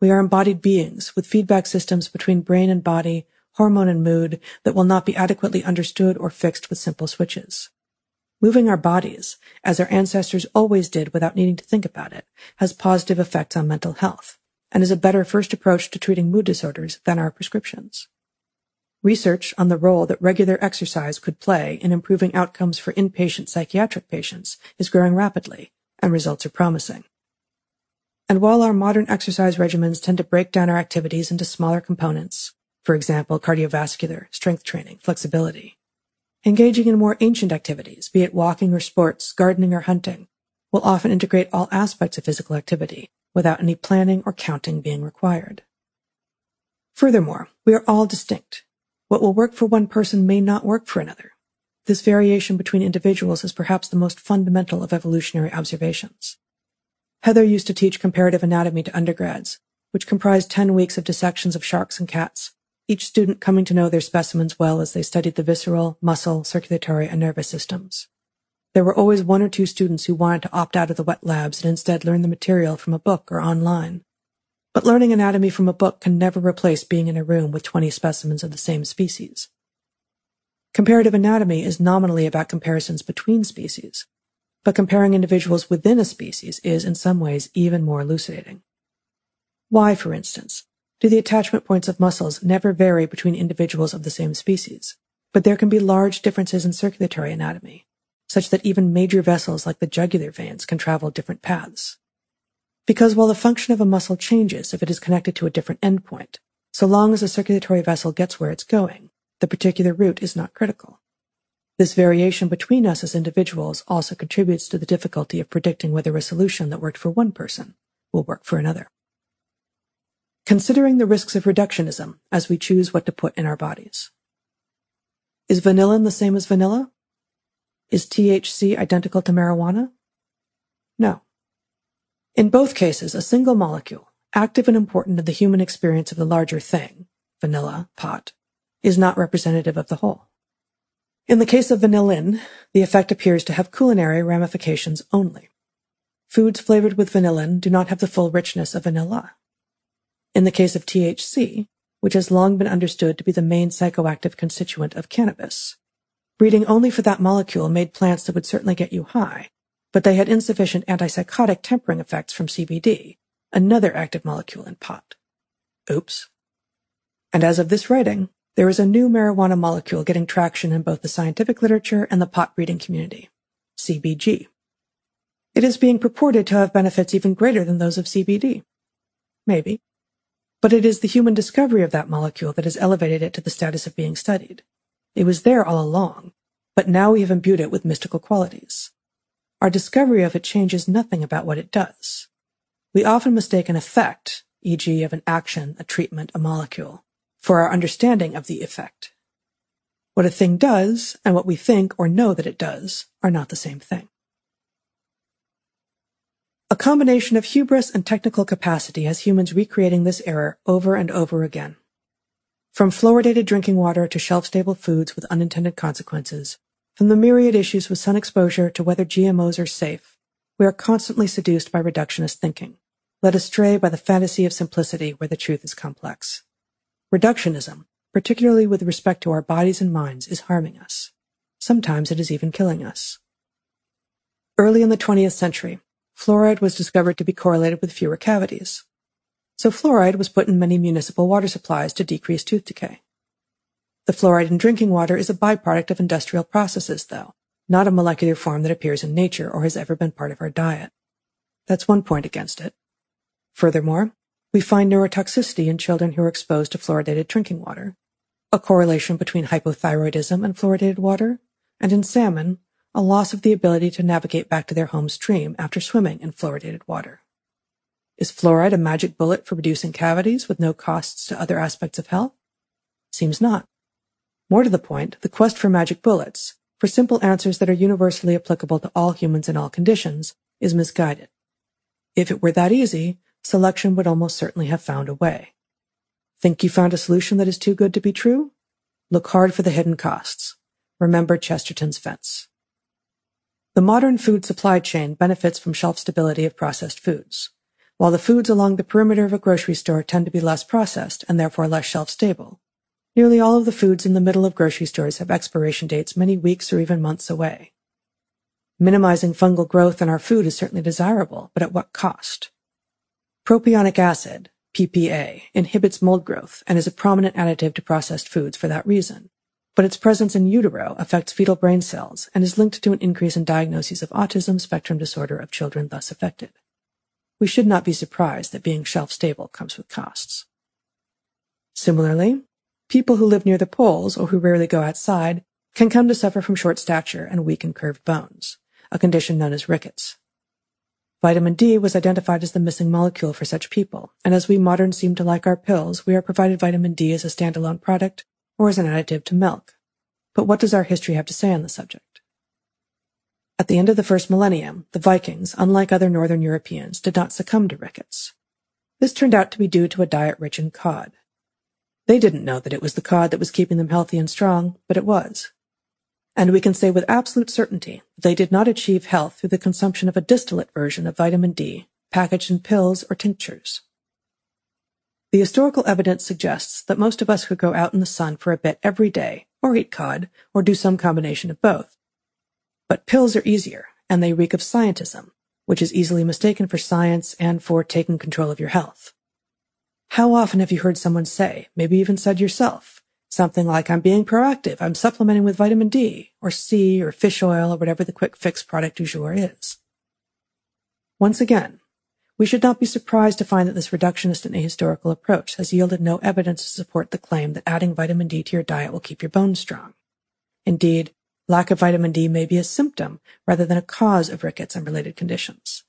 We are embodied beings with feedback systems between brain and body, hormone and mood that will not be adequately understood or fixed with simple switches. Moving our bodies, as our ancestors always did without needing to think about it, has positive effects on mental health and is a better first approach to treating mood disorders than our prescriptions. Research on the role that regular exercise could play in improving outcomes for inpatient psychiatric patients is growing rapidly, and results are promising. And while our modern exercise regimens tend to break down our activities into smaller components, for example, cardiovascular, strength training, flexibility, engaging in more ancient activities, be it walking or sports, gardening or hunting, will often integrate all aspects of physical activity without any planning or counting being required. Furthermore, we are all distinct. What will work for one person may not work for another. This variation between individuals is perhaps the most fundamental of evolutionary observations. Heather used to teach comparative anatomy to undergrads, which comprised 10 weeks of dissections of sharks and cats, each student coming to know their specimens well as they studied the visceral, muscle, circulatory, and nervous systems. There were always one or two students who wanted to opt out of the wet labs and instead learn the material from a book or online. But learning anatomy from a book can never replace being in a room with 20 specimens of the same species. Comparative anatomy is nominally about comparisons between species, but comparing individuals within a species is in some ways even more elucidating. Why, for instance, do the attachment points of muscles never vary between individuals of the same species, but there can be large differences in circulatory anatomy, such that even major vessels like the jugular veins can travel different paths. Because while the function of a muscle changes if it is connected to a different endpoint, so long as the circulatory vessel gets where it's going, the particular route is not critical. This variation between us as individuals also contributes to the difficulty of predicting whether a solution that worked for one person will work for another. Considering the risks of reductionism as we choose what to put in our bodies. Is vanillin the same as vanilla? Is THC identical to marijuana? No. In both cases, a single molecule, active and important in the human experience of the larger thing, vanilla, pot, is not representative of the whole. In the case of vanillin, the effect appears to have culinary ramifications only. Foods flavored with vanillin do not have the full richness of vanilla. In the case of THC, which has long been understood to be the main psychoactive constituent of cannabis, Breeding only for that molecule made plants that would certainly get you high, but they had insufficient antipsychotic tempering effects from CBD, another active molecule in pot. Oops. And as of this writing, there is a new marijuana molecule getting traction in both the scientific literature and the pot breeding community, CBG. It is being purported to have benefits even greater than those of CBD. Maybe. But it is the human discovery of that molecule that has elevated it to the status of being studied. It was there all along, but now we have imbued it with mystical qualities. Our discovery of it changes nothing about what it does. We often mistake an effect, e.g. of an action, a treatment, a molecule, for our understanding of the effect. What a thing does and what we think or know that it does are not the same thing. A combination of hubris and technical capacity has humans recreating this error over and over again. From fluoridated drinking water to shelf-stable foods with unintended consequences, from the myriad issues with sun exposure to whether GMOs are safe, we are constantly seduced by reductionist thinking, led astray by the fantasy of simplicity where the truth is complex. Reductionism, particularly with respect to our bodies and minds, is harming us. Sometimes it is even killing us. Early in the 20th century, fluoride was discovered to be correlated with fewer cavities so fluoride was put in many municipal water supplies to decrease tooth decay. The fluoride in drinking water is a byproduct of industrial processes, though, not a molecular form that appears in nature or has ever been part of our diet. That's one point against it. Furthermore, we find neurotoxicity in children who are exposed to fluoridated drinking water, a correlation between hypothyroidism and fluoridated water, and in salmon, a loss of the ability to navigate back to their home stream after swimming in fluoridated water. Is fluoride a magic bullet for reducing cavities with no costs to other aspects of health? Seems not. More to the point, the quest for magic bullets, for simple answers that are universally applicable to all humans in all conditions, is misguided. If it were that easy, selection would almost certainly have found a way. Think you found a solution that is too good to be true? Look hard for the hidden costs. Remember Chesterton's fence. The modern food supply chain benefits from shelf stability of processed foods. While the foods along the perimeter of a grocery store tend to be less processed and therefore less shelf stable, nearly all of the foods in the middle of grocery stores have expiration dates many weeks or even months away. Minimizing fungal growth in our food is certainly desirable, but at what cost? Propionic acid, PPA, inhibits mold growth and is a prominent additive to processed foods for that reason. But its presence in utero affects fetal brain cells and is linked to an increase in diagnoses of autism spectrum disorder of children thus affected. We should not be surprised that being shelf stable comes with costs. Similarly, people who live near the poles or who rarely go outside can come to suffer from short stature and weak and curved bones, a condition known as rickets. Vitamin D was identified as the missing molecule for such people, and as we moderns seem to like our pills, we are provided vitamin D as a standalone product or as an additive to milk. But what does our history have to say on the subject? At the end of the first millennium, the Vikings, unlike other northern Europeans, did not succumb to rickets. This turned out to be due to a diet rich in cod. They didn't know that it was the cod that was keeping them healthy and strong, but it was and we can say with absolute certainty they did not achieve health through the consumption of a distillate version of vitamin D packaged in pills or tinctures. The historical evidence suggests that most of us could go out in the sun for a bit every day, or eat cod, or do some combination of both. But pills are easier, and they reek of scientism, which is easily mistaken for science and for taking control of your health. How often have you heard someone say, maybe even said yourself, Something like I'm being proactive. I'm supplementing with vitamin D or C or fish oil or whatever the quick fix product du jour is. Once again, we should not be surprised to find that this reductionist and ahistorical approach has yielded no evidence to support the claim that adding vitamin D to your diet will keep your bones strong. Indeed, lack of vitamin D may be a symptom rather than a cause of rickets and related conditions.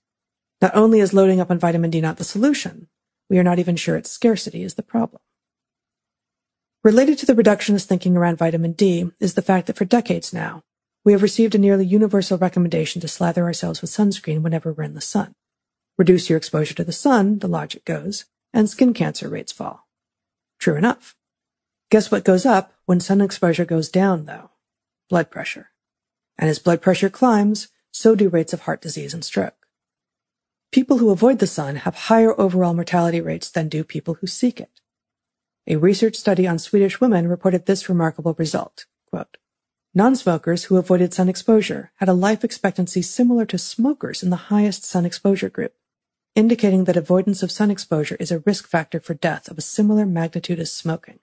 Not only is loading up on vitamin D not the solution, we are not even sure its scarcity is the problem. Related to the reductionist thinking around vitamin D is the fact that for decades now, we have received a nearly universal recommendation to slather ourselves with sunscreen whenever we're in the sun. Reduce your exposure to the sun, the logic goes, and skin cancer rates fall. True enough. Guess what goes up when sun exposure goes down, though? Blood pressure. And as blood pressure climbs, so do rates of heart disease and stroke. People who avoid the sun have higher overall mortality rates than do people who seek it. A research study on Swedish women reported this remarkable result. Quote, Non-smokers who avoided sun exposure had a life expectancy similar to smokers in the highest sun exposure group, indicating that avoidance of sun exposure is a risk factor for death of a similar magnitude as smoking.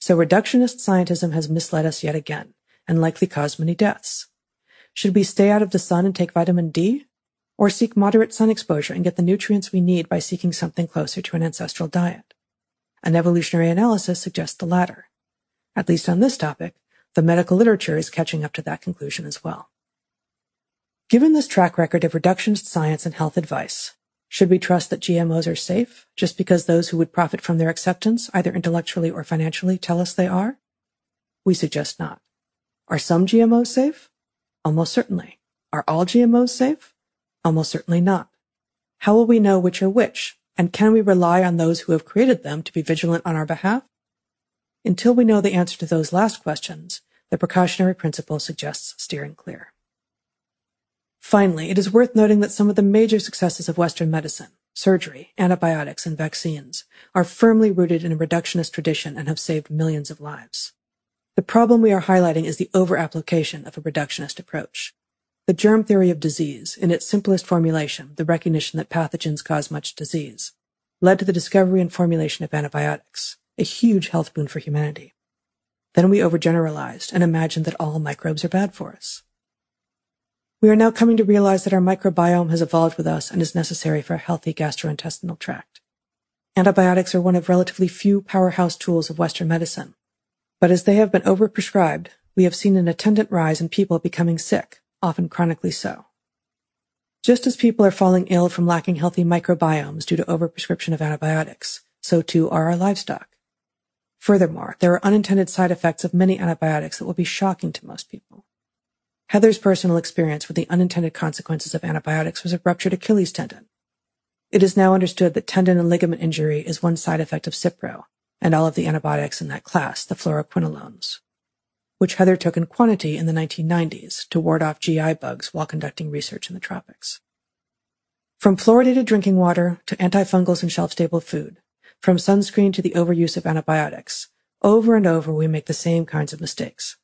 So reductionist scientism has misled us yet again and likely caused many deaths. Should we stay out of the sun and take vitamin D? Or seek moderate sun exposure and get the nutrients we need by seeking something closer to an ancestral diet? An evolutionary analysis suggests the latter. At least on this topic, the medical literature is catching up to that conclusion as well. Given this track record of reductionist science and health advice, should we trust that GMOs are safe just because those who would profit from their acceptance, either intellectually or financially, tell us they are? We suggest not. Are some GMOs safe? Almost certainly. Are all GMOs safe? Almost certainly not. How will we know which are which and can we rely on those who have created them to be vigilant on our behalf? Until we know the answer to those last questions, the precautionary principle suggests steering clear. Finally, it is worth noting that some of the major successes of Western medicine, surgery, antibiotics, and vaccines, are firmly rooted in a reductionist tradition and have saved millions of lives. The problem we are highlighting is the over-application of a reductionist approach. The germ theory of disease, in its simplest formulation, the recognition that pathogens cause much disease, led to the discovery and formulation of antibiotics, a huge health boon for humanity. Then we overgeneralized and imagined that all microbes are bad for us. We are now coming to realize that our microbiome has evolved with us and is necessary for a healthy gastrointestinal tract. Antibiotics are one of relatively few powerhouse tools of Western medicine, but as they have been overprescribed, we have seen an attendant rise in people becoming sick, often chronically so. Just as people are falling ill from lacking healthy microbiomes due to overprescription of antibiotics, so too are our livestock. Furthermore, there are unintended side effects of many antibiotics that will be shocking to most people. Heather's personal experience with the unintended consequences of antibiotics was a ruptured Achilles tendon. It is now understood that tendon and ligament injury is one side effect of Cipro and all of the antibiotics in that class, the fluoroquinolones which Heather took in quantity in the 1990s to ward off GI bugs while conducting research in the tropics. From fluoridated drinking water to antifungals and shelf-stable food, from sunscreen to the overuse of antibiotics, over and over we make the same kinds of mistakes.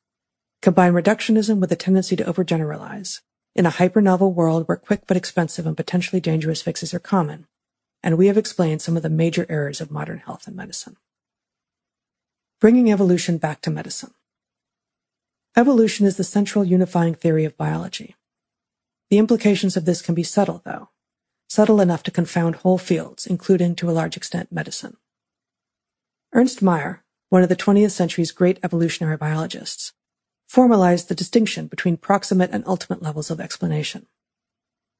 Combine reductionism with a tendency to overgeneralize in a hyper-novel world where quick but expensive and potentially dangerous fixes are common, and we have explained some of the major errors of modern health and medicine. Bringing evolution back to medicine. Evolution is the central unifying theory of biology. The implications of this can be subtle, though, subtle enough to confound whole fields, including, to a large extent, medicine. Ernst Mayr, one of the 20th century's great evolutionary biologists, formalized the distinction between proximate and ultimate levels of explanation.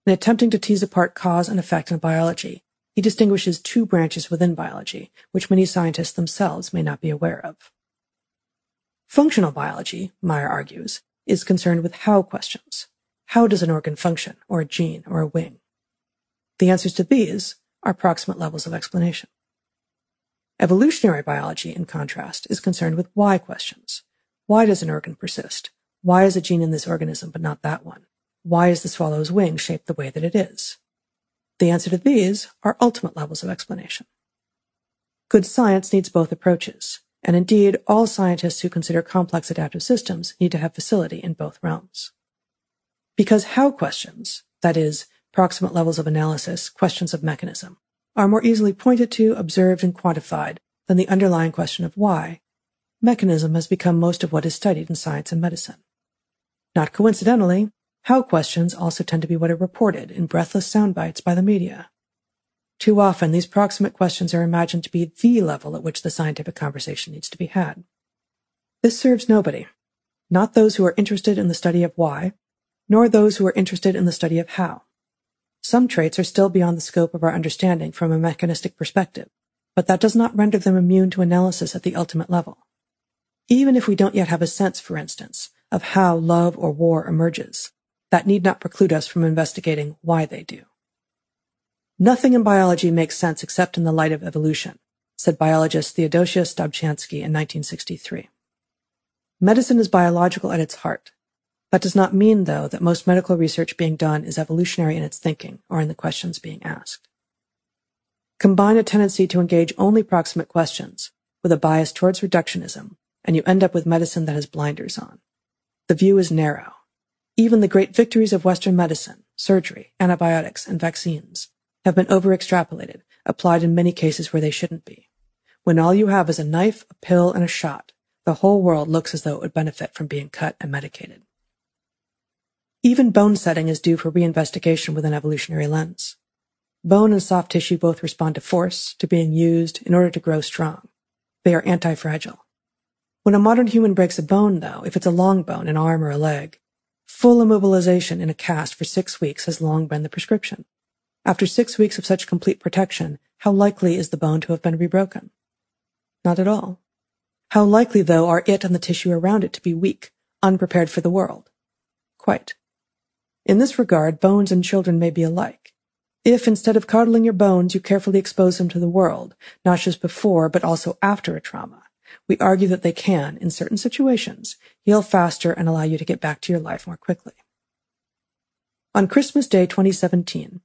In attempting to tease apart cause and effect in biology, he distinguishes two branches within biology, which many scientists themselves may not be aware of. Functional biology, Mayr argues, is concerned with how questions. How does an organ function, or a gene, or a wing? The answers to these are proximate levels of explanation. Evolutionary biology, in contrast, is concerned with why questions. Why does an organ persist? Why is a gene in this organism but not that one? Why is the swallow's wing shaped the way that it is? The answer to these are ultimate levels of explanation. Good science needs both approaches, and indeed, all scientists who consider complex adaptive systems need to have facility in both realms. Because how questions, that is, proximate levels of analysis, questions of mechanism, are more easily pointed to, observed, and quantified than the underlying question of why, mechanism has become most of what is studied in science and medicine. Not coincidentally, how questions also tend to be what are reported in breathless sound bites by the media. Too often, these proximate questions are imagined to be the level at which the scientific conversation needs to be had. This serves nobody, not those who are interested in the study of why, nor those who are interested in the study of how. Some traits are still beyond the scope of our understanding from a mechanistic perspective, but that does not render them immune to analysis at the ultimate level. Even if we don't yet have a sense, for instance, of how love or war emerges, that need not preclude us from investigating why they do. Nothing in biology makes sense except in the light of evolution, said biologist Theodosius Dobzhansky in 1963. Medicine is biological at its heart, that does not mean, though, that most medical research being done is evolutionary in its thinking or in the questions being asked. Combine a tendency to engage only proximate questions with a bias towards reductionism, and you end up with medicine that has blinders on. The view is narrow. Even the great victories of Western medicine, surgery, antibiotics, and vaccines, have been over-extrapolated, applied in many cases where they shouldn't be. When all you have is a knife, a pill, and a shot, the whole world looks as though it would benefit from being cut and medicated. Even bone setting is due for reinvestigation with an evolutionary lens. Bone and soft tissue both respond to force, to being used in order to grow strong. They are anti-fragile. When a modern human breaks a bone, though, if it's a long bone, an arm or a leg, full immobilization in a cast for six weeks has long been the prescription. After six weeks of such complete protection, how likely is the bone to have been rebroken? Not at all. How likely, though, are it and the tissue around it to be weak, unprepared for the world? Quite. In this regard, bones and children may be alike. If instead of coddling your bones, you carefully expose them to the world, not just before, but also after a trauma, we argue that they can, in certain situations, heal faster and allow you to get back to your life more quickly. On Christmas Day 2017,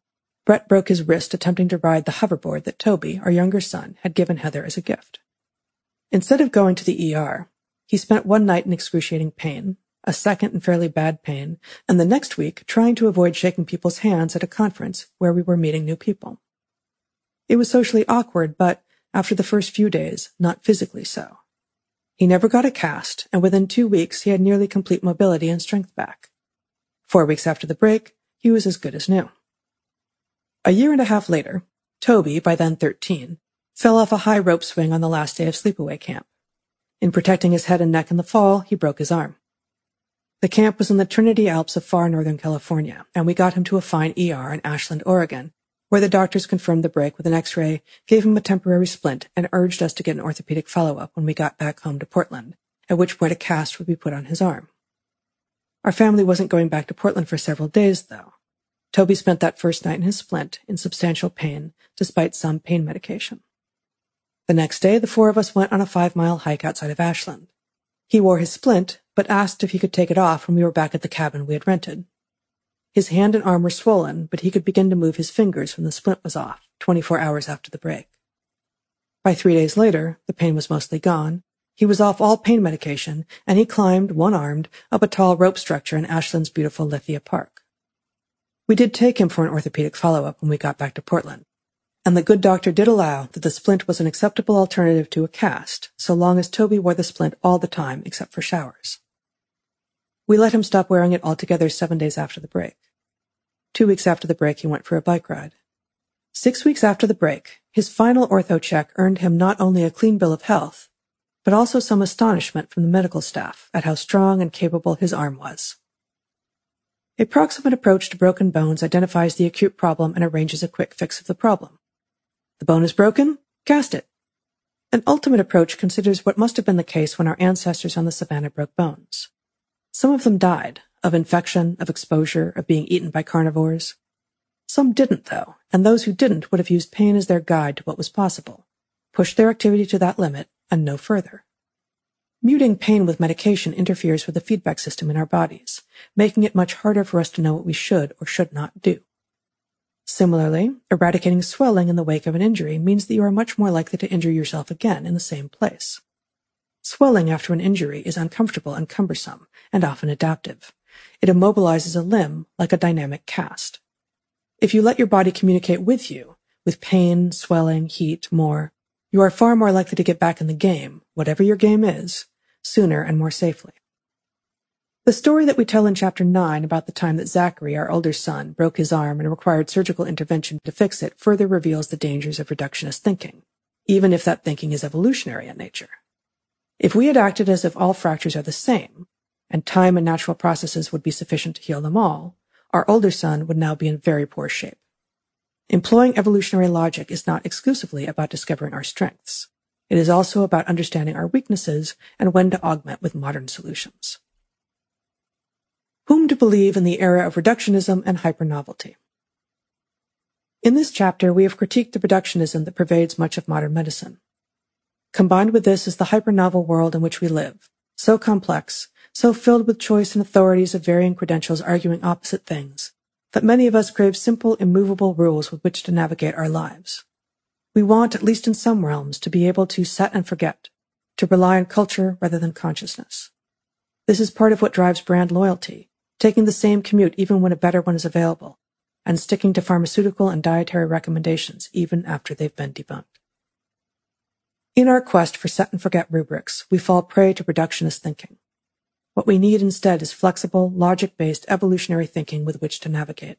Bret broke his wrist attempting to ride the hoverboard that Toby, our younger son, had given Heather as a gift. Instead of going to the ER, he spent one night in excruciating pain, a second in fairly bad pain, and the next week trying to avoid shaking people's hands at a conference where we were meeting new people. It was socially awkward, but after the first few days, not physically so. He never got a cast, and within two weeks he had nearly complete mobility and strength back. Four weeks after the break, he was as good as new. A year and a half later, Toby, by then 13, fell off a high rope swing on the last day of sleepaway camp. In protecting his head and neck in the fall, he broke his arm. The camp was in the Trinity Alps of far northern California, and we got him to a fine ER in Ashland, Oregon, where the doctors confirmed the break with an x-ray, gave him a temporary splint, and urged us to get an orthopedic follow-up when we got back home to Portland, at which point a cast would be put on his arm. Our family wasn't going back to Portland for several days, though. Toby spent that first night in his splint in substantial pain, despite some pain medication. The next day, the four of us went on a five-mile hike outside of Ashland. He wore his splint, but asked if he could take it off when we were back at the cabin we had rented. His hand and arm were swollen, but he could begin to move his fingers when the splint was off, 24 hours after the break. By three days later, the pain was mostly gone, He was off all pain medication, and he climbed, one-armed, up a tall rope structure in Ashland's beautiful Lithia Park. We did take him for an orthopedic follow-up when we got back to Portland, and the good doctor did allow that the splint was an acceptable alternative to a cast, so long as Toby wore the splint all the time except for showers. We let him stop wearing it altogether seven days after the break. Two weeks after the break, he went for a bike ride. Six weeks after the break, his final ortho check earned him not only a clean bill of health, but also some astonishment from the medical staff at how strong and capable his arm was. A proximate approach to broken bones identifies the acute problem and arranges a quick fix of the problem. The bone is broken? Cast it. An ultimate approach considers what must have been the case when our ancestors on the savannah broke bones. Some of them died of infection, of exposure, of being eaten by carnivores. Some didn't, though, and those who didn't would have used pain as their guide to what was possible, pushed their activity to that limit, and no further. Muting pain with medication interferes with the feedback system in our bodies, making it much harder for us to know what we should or should not do. Similarly, eradicating swelling in the wake of an injury means that you are much more likely to injure yourself again in the same place. Swelling after an injury is uncomfortable and cumbersome, and often adaptive. It immobilizes a limb like a dynamic cast. If you let your body communicate with you, with pain, swelling, heat, more, you are far more likely to get back in the game, whatever your game is, sooner and more safely. The story that we tell in chapter 9 about the time that Zachary, our older son, broke his arm and required surgical intervention to fix it further reveals the dangers of reductionist thinking, even if that thinking is evolutionary in nature. If we had acted as if all fractures are the same, and time and natural processes would be sufficient to heal them all, our older son would now be in very poor shape. Employing evolutionary logic is not exclusively about discovering our strengths. It is also about understanding our weaknesses and when to augment with modern solutions. Whom to believe in the era of reductionism and hypernovelty. In this chapter, we have critiqued the reductionism that pervades much of modern medicine. Combined with this is the hypernovel world in which we live, so complex, so filled with choice and authorities of varying credentials arguing opposite things, that many of us crave simple, immovable rules with which to navigate our lives. We want, at least in some realms, to be able to set and forget, to rely on culture rather than consciousness. This is part of what drives brand loyalty, taking the same commute even when a better one is available, and sticking to pharmaceutical and dietary recommendations even after they've been debunked. In our quest for set and forget rubrics, we fall prey to reductionist thinking. What we need instead is flexible, logic-based evolutionary thinking with which to navigate.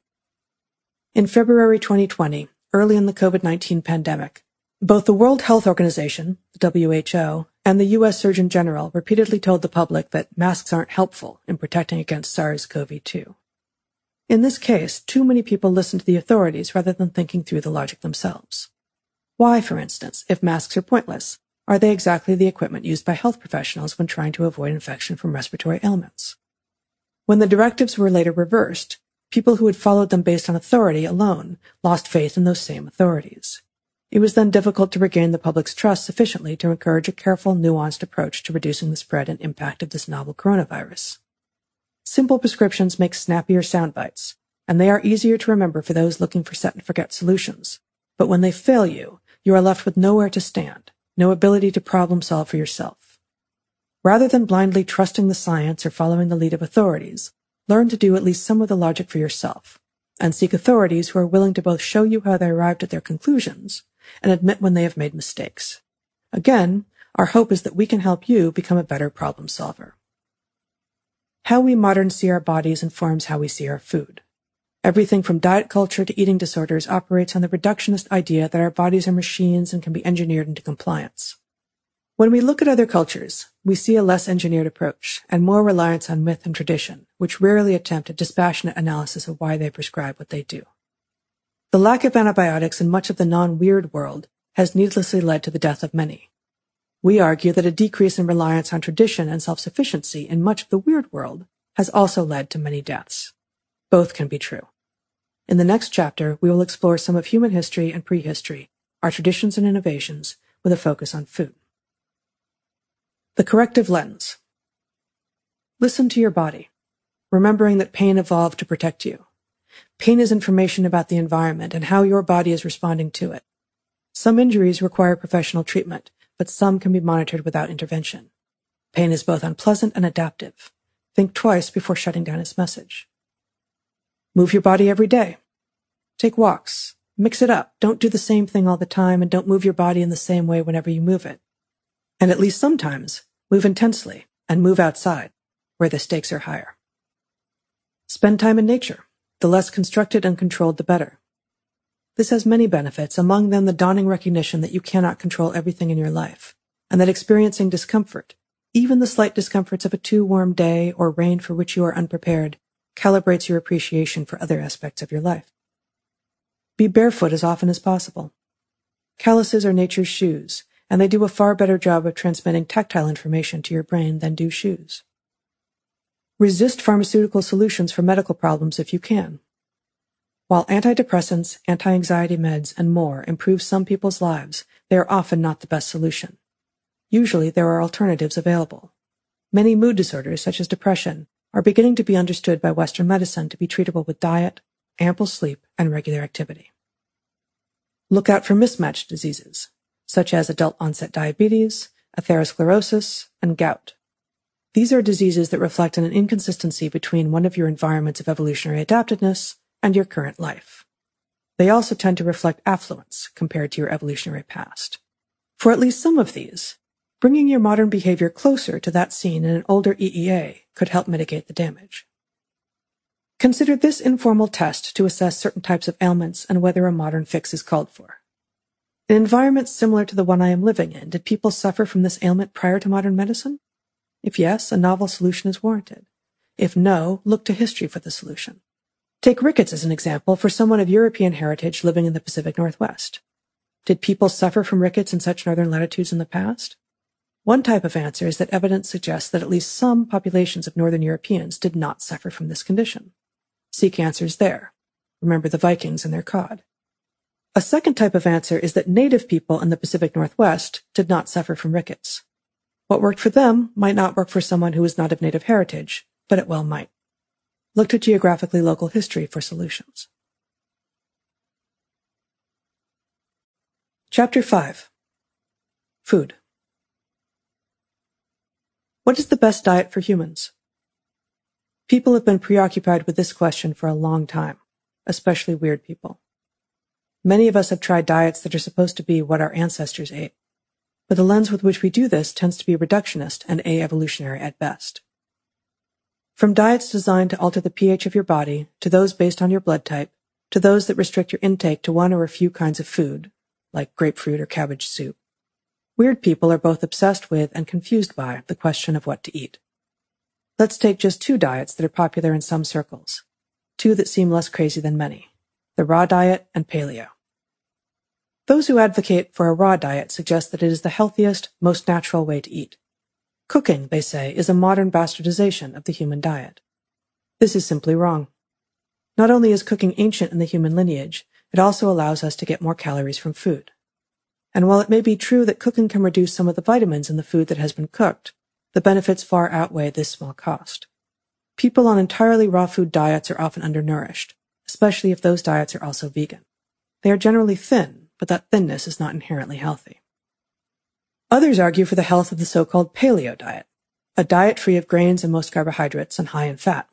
In February 2020, early in the COVID-19 pandemic, both the World Health Organization, the WHO, and the U.S. Surgeon General repeatedly told the public that masks aren't helpful in protecting against SARS-CoV-2. In this case, too many people listened to the authorities rather than thinking through the logic themselves. Why, for instance, if masks are pointless, are they exactly the equipment used by health professionals when trying to avoid infection from respiratory ailments? When the directives were later reversed, people who had followed them based on authority alone lost faith in those same authorities. It was then difficult to regain the public's trust sufficiently to encourage a careful, nuanced approach to reducing the spread and impact of this novel coronavirus. Simple prescriptions make snappier sound bites, and they are easier to remember for those looking for set and forget solutions. But when they fail you, you are left with nowhere to stand, no ability to problem solve for yourself. Rather than blindly trusting the science or following the lead of authorities, learn to do at least some of the logic for yourself, and seek authorities who are willing to both show you how they arrived at their conclusions and admit when they have made mistakes. Again, our hope is that we can help you become a better problem solver. How we moderns see our bodies informs how we see our food. Everything from diet culture to eating disorders operates on the reductionist idea that our bodies are machines and can be engineered into compliance. When we look at other cultures, we see a less engineered approach and more reliance on myth and tradition, which rarely attempt a dispassionate analysis of why they prescribe what they do. The lack of antibiotics in much of the non-weird world has needlessly led to the death of many. We argue that a decrease in reliance on tradition and self-sufficiency in much of the weird world has also led to many deaths. Both can be true. In the next chapter, we will explore some of human history and prehistory, our traditions and innovations, with a focus on food. The corrective lens. Listen to your body, remembering that pain evolved to protect you. Pain is information about the environment and how your body is responding to it. Some injuries require professional treatment, but some can be monitored without intervention. Pain is both unpleasant and adaptive. Think twice before shutting down its message. Move your body every day. Take walks. Mix it up. Don't do the same thing all the time and don't move your body in the same way whenever you move it. And at least sometimes, move intensely and move outside, where the stakes are higher. Spend time in nature. The less constructed and controlled, the better. This has many benefits, among them the dawning recognition that you cannot control everything in your life, and that experiencing discomfort, even the slight discomforts of a too warm day or rain for which you are unprepared, calibrates your appreciation for other aspects of your life. Be barefoot as often as possible. Calluses are nature's shoes, and they do a far better job of transmitting tactile information to your brain than do shoes. Resist pharmaceutical solutions for medical problems if you can. While antidepressants, anti-anxiety meds, and more improve some people's lives, they are often not the best solution. Usually there are alternatives available. Many mood disorders, such as depression, are beginning to be understood by Western medicine to be treatable with diet, ample sleep, and regular activity. Look out for mismatched diseases, such as adult onset diabetes, atherosclerosis, and gout. These are diseases that reflect an inconsistency between one of your environments of evolutionary adaptedness and your current life. They also tend to reflect affluence compared to your evolutionary past. For at least some of these, bringing your modern behavior closer to that seen in an older EEA could help mitigate the damage. Consider this informal test to assess certain types of ailments and whether a modern fix is called for. In environments similar to the one I am living in, did people suffer from this ailment prior to modern medicine? If yes, a novel solution is warranted. If no, look to history for the solution. Take rickets as an example for someone of European heritage living in the Pacific Northwest. Did people suffer from rickets in such northern latitudes in the past? One type of answer is that evidence suggests that at least some populations of northern Europeans did not suffer from this condition. Seek answers there. Remember the Vikings and their cod. A second type of answer is that native people in the Pacific Northwest did not suffer from rickets. What worked for them might not work for someone who is not of native heritage, but it well might. Look to geographically local history for solutions. Chapter 5 Food What is the best diet for humans? People have been preoccupied with this question for a long time, especially weird people. Many of us have tried diets that are supposed to be what our ancestors ate, but the lens with which we do this tends to be reductionist and a-evolutionary at best. From diets designed to alter the pH of your body, to those based on your blood type, to those that restrict your intake to one or a few kinds of food, like grapefruit or cabbage soup. Weird people are both obsessed with and confused by the question of what to eat. Let's take just two diets that are popular in some circles, two that seem less crazy than many, the raw diet and paleo. Those who advocate for a raw diet suggest that it is the healthiest, most natural way to eat. Cooking, they say, is a modern bastardization of the human diet. This is simply wrong. Not only is cooking ancient in the human lineage, it also allows us to get more calories from food. And while it may be true that cooking can reduce some of the vitamins in the food that has been cooked, the benefits far outweigh this small cost. People on entirely raw food diets are often undernourished, especially if those diets are also vegan. They are generally thin, but that thinness is not inherently healthy. Others argue for the health of the so-called paleo diet, a diet free of grains and most carbohydrates and high in fat.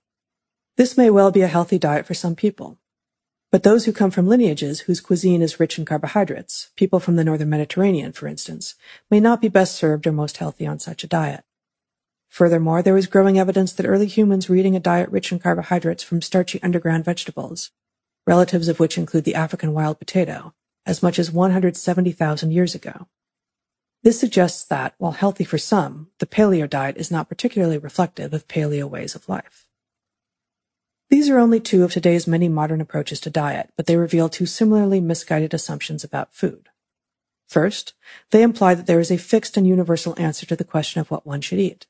This may well be a healthy diet for some people. But those who come from lineages whose cuisine is rich in carbohydrates, people from the northern Mediterranean, for instance, may not be best served or most healthy on such a diet. Furthermore, there is growing evidence that early humans were eating a diet rich in carbohydrates from starchy underground vegetables, relatives of which include the African wild potato, as much as 170,000 years ago. This suggests that, while healthy for some, the paleo diet is not particularly reflective of paleo ways of life. These are only two of today's many modern approaches to diet, but they reveal two similarly misguided assumptions about food. First, they imply that there is a fixed and universal answer to the question of what one should eat.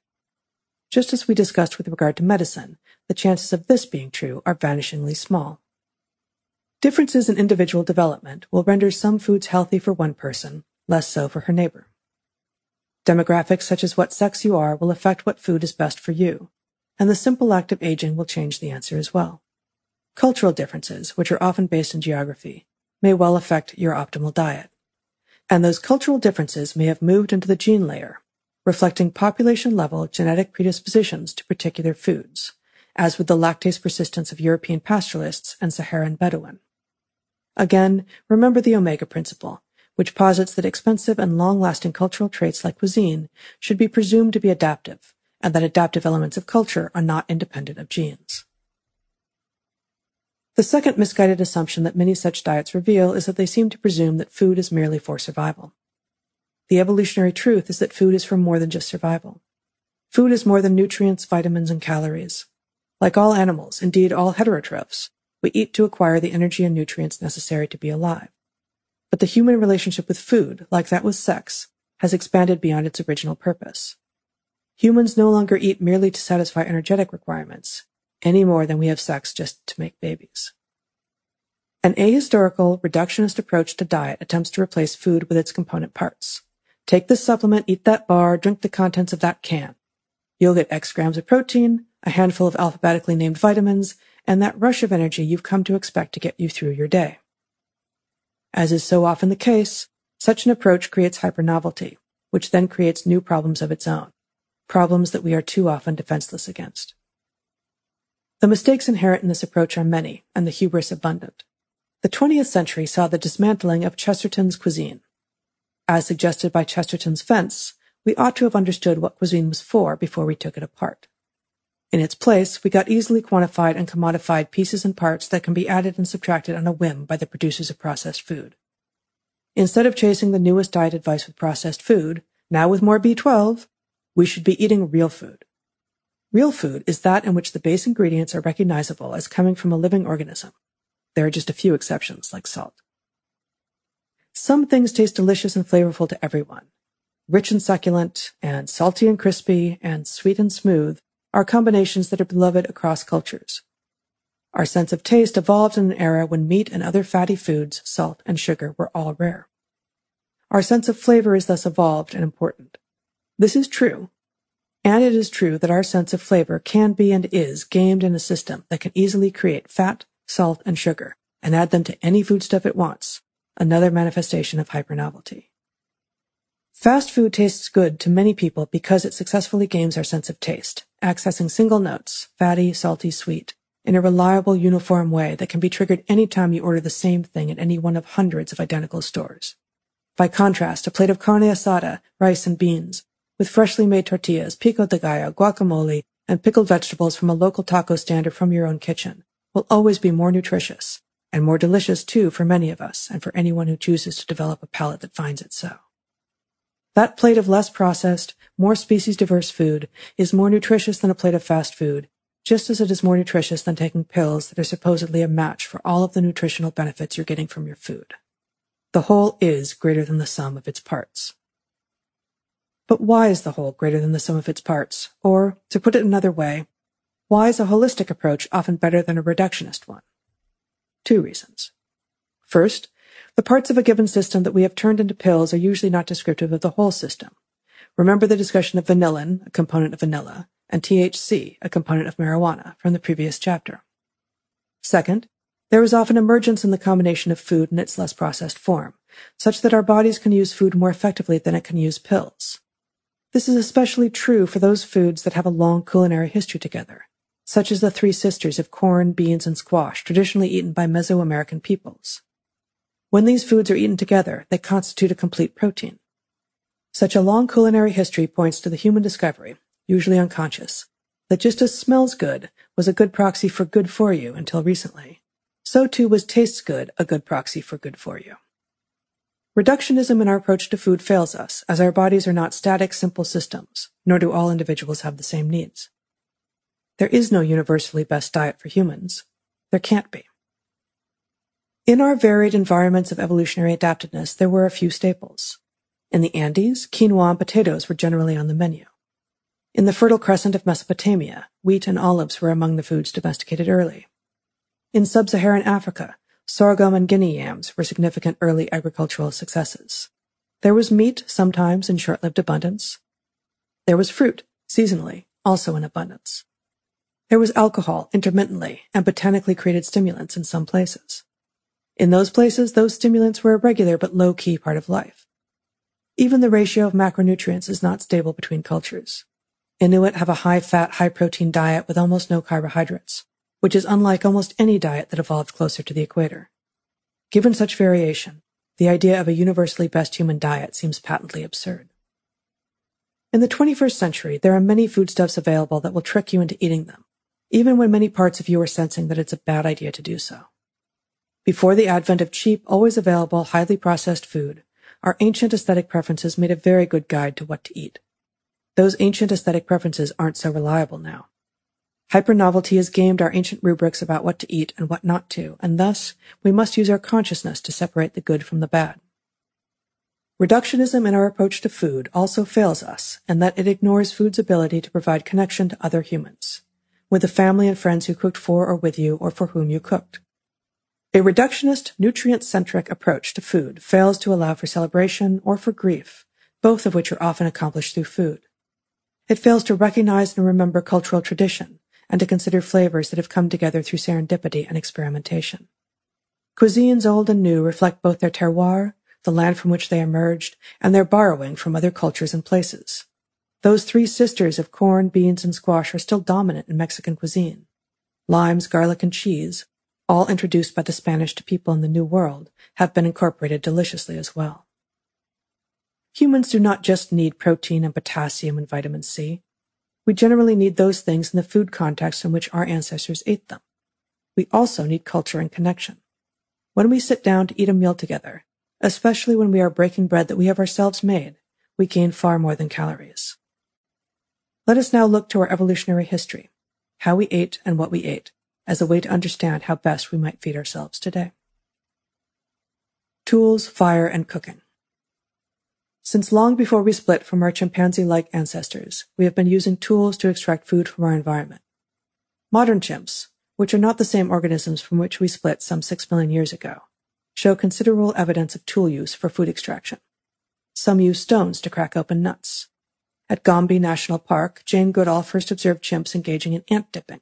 Just as we discussed with regard to medicine, the chances of this being true are vanishingly small. Differences in individual development will render some foods healthy for one person, less so for her neighbor. Demographics such as what sex you are will affect what food is best for you, and the simple act of aging will change the answer as well. Cultural differences, which are often based in geography, may well affect your optimal diet. And those cultural differences may have moved into the gene layer, reflecting population level genetic predispositions to particular foods, as with the lactase persistence of European pastoralists and Saharan Bedouin. Again, remember the omega principle, which posits that expensive and long-lasting cultural traits like cuisine should be presumed to be adaptive, and that adaptive elements of culture are not independent of genes. The second misguided assumption that many such diets reveal is that they seem to presume that food is merely for survival. The evolutionary truth is that food is for more than just survival. Food is more than nutrients, vitamins, and calories. Like all animals, indeed all heterotrophs, we eat to acquire the energy and nutrients necessary to be alive. But the human relationship with food, like that with sex, has expanded beyond its original purpose. Humans no longer eat merely to satisfy energetic requirements, any more than we have sex just to make babies. An ahistorical, reductionist approach to diet attempts to replace food with its component parts. Take this supplement, eat that bar, drink the contents of that can. You'll get X grams of protein, a handful of alphabetically named vitamins, and that rush of energy you've come to expect to get you through your day. As is so often the case, such an approach creates hypernovelty, which then creates new problems of its own, problems that we are too often defenseless against. The mistakes inherent in this approach are many, and the hubris abundant. The 20th century saw the dismantling of Chesterton's cuisine. As suggested by Chesterton's fence, we ought to have understood what cuisine was for before we took it apart. In its place, we got easily quantified and commodified pieces and parts that can be added and subtracted on a whim by the producers of processed food. Instead of chasing the newest diet advice with processed food, now with more B12, we should be eating real food. Real food is that in which the base ingredients are recognizable as coming from a living organism. There are just a few exceptions, like salt. Some things taste delicious and flavorful to everyone. Rich and succulent, and salty and crispy, and sweet and smooth, are combinations that are beloved across cultures. Our sense of taste evolved in an era when meat and other fatty foods, salt, and sugar were all rare. Our sense of flavor is thus evolved and important. This is true, and it is true that our sense of flavor can be and is gamed in a system that can easily create fat, salt, and sugar and add them to any foodstuff it wants, another manifestation of hypernovelty. Fast food tastes good to many people because it successfully games our sense of taste, accessing single notes, fatty, salty, sweet, in a reliable, uniform way that can be triggered anytime you order the same thing at any one of hundreds of identical stores. By contrast, a plate of carne asada, rice and beans, with freshly made tortillas, pico de gallo, guacamole, and pickled vegetables from a local taco stand or from your own kitchen, will always be more nutritious, and more delicious too for many of us and for anyone who chooses to develop a palate that finds it so. That plate of less processed, more species diverse food is more nutritious than a plate of fast food, just as it is more nutritious than taking pills that are supposedly a match for all of the nutritional benefits you're getting from your food. The whole is greater than the sum of its parts. But why is the whole greater than the sum of its parts? Or, to put it another way, why is a holistic approach often better than a reductionist one? Two reasons. First, the parts of a given system that we have turned into pills are usually not descriptive of the whole system. Remember the discussion of vanillin, a component of vanilla, and THC, a component of marijuana, from the previous chapter. Second, there is often emergence in the combination of food in its less processed form, such that our bodies can use food more effectively than it can use pills. This is especially true for those foods that have a long culinary history together, such as the three sisters of corn, beans, and squash traditionally eaten by Mesoamerican peoples. When these foods are eaten together, they constitute a complete protein. Such a long culinary history points to the human discovery, usually unconscious, that just as smells good was a good proxy for good for you until recently, so too was tastes good a good proxy for good for you. Reductionism in our approach to food fails us, as our bodies are not static, simple systems, nor do all individuals have the same needs. There is no universally best diet for humans. There can't be. In our varied environments of evolutionary adaptedness, there were a few staples. In the Andes, quinoa and potatoes were generally on the menu. In the Fertile Crescent of Mesopotamia, wheat and olives were among the foods domesticated early. In sub-Saharan Africa, sorghum and guinea yams were significant early agricultural successes. There was meat, sometimes in short-lived abundance. There was fruit, seasonally, also in abundance. There was alcohol, intermittently, and botanically created stimulants in some places. In those places, those stimulants were a regular but low-key part of life, Even the ratio of macronutrients is not stable between cultures. Inuit have a high-fat, high-protein diet with almost no carbohydrates, which is unlike almost any diet that evolved closer to the equator. Given such variation, the idea of a universally best human diet seems patently absurd. In the 21st century, there are many foodstuffs available that will trick you into eating them, even when many parts of you are sensing that it's a bad idea to do so. Before the advent of cheap, always available, highly processed food, our ancient aesthetic preferences made a very good guide to what to eat. Those ancient aesthetic preferences aren't so reliable now. Hypernovelty has gamed our ancient rubrics about what to eat and what not to, and thus we must use our consciousness to separate the good from the bad. Reductionism in our approach to food also fails us in that it ignores food's ability to provide connection to other humans, with the family and friends who cooked for or with you or for whom you cooked. A reductionist, nutrient-centric approach to food fails to allow for celebration or for grief, both of which are often accomplished through food. It fails to recognize and remember cultural tradition and to consider flavors that have come together through serendipity and experimentation. Cuisines old and new reflect both their terroir, the land from which they emerged, and their borrowing from other cultures and places. Those three sisters of corn, beans, and squash are still dominant in Mexican cuisine. Limes, garlic, and cheese, all introduced by the Spanish to people in the New World, have been incorporated deliciously as well. Humans do not just need protein and potassium and vitamin C. We generally need those things in the food context in which our ancestors ate them. We also need culture and connection. When we sit down to eat a meal together, especially when we are breaking bread that we have ourselves made, we gain far more than calories. Let us now look to our evolutionary history, how we ate and what we ate, as a way to understand how best we might feed ourselves today. Tools, fire, and cooking. Since long before we split from our chimpanzee-like ancestors, we have been using tools to extract food from our environment. Modern chimps, which are not the same organisms from which we split some six million years ago, show considerable evidence of tool use for food extraction. Some use stones to crack open nuts. At Gombe National Park, Jane Goodall first observed chimps engaging in ant dipping,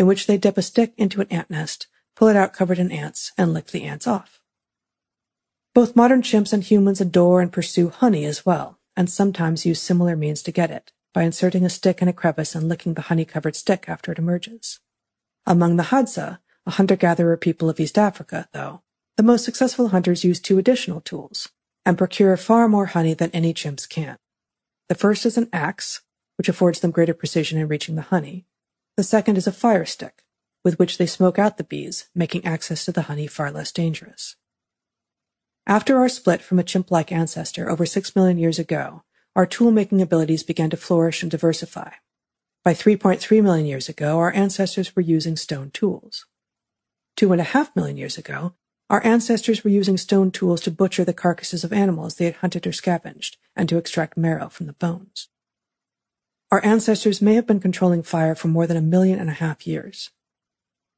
in which they dip a stick into an ant nest, pull it out covered in ants, and lick the ants off. Both modern chimps and humans adore and pursue honey as well, and sometimes use similar means to get it, by inserting a stick in a crevice and licking the honey-covered stick after it emerges. Among the Hadza, a hunter-gatherer people of East Africa, though, the most successful hunters use two additional tools, and procure far more honey than any chimps can. The first is an axe, which affords them greater precision in reaching the honey, the second is a fire stick, with which they smoke out the bees, making access to the honey far less dangerous. After our split from a chimp-like ancestor over six million years ago, our tool-making abilities began to flourish and diversify. By 3.3 million years ago, our ancestors were using stone tools. Two and a half million years ago, our ancestors were using stone tools to butcher the carcasses of animals they had hunted or scavenged, and to extract marrow from the bones. Our ancestors may have been controlling fire for more than a million and a half years.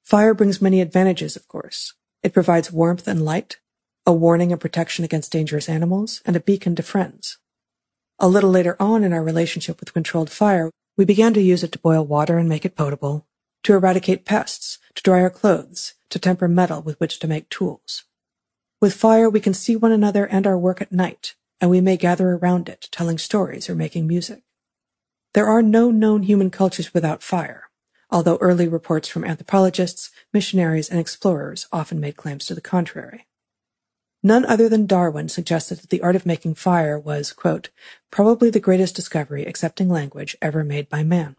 Fire brings many advantages, of course. It provides warmth and light, a warning and protection against dangerous animals, and a beacon to friends. A little later on in our relationship with controlled fire, we began to use it to boil water and make it potable, to eradicate pests, to dry our clothes, to temper metal with which to make tools. With fire, we can see one another and our work at night, and we may gather around it, telling stories or making music. There are no known human cultures without fire, although early reports from anthropologists, missionaries, and explorers often made claims to the contrary. None other than Darwin suggested that the art of making fire was, quote, probably the greatest discovery, excepting language, ever made by man.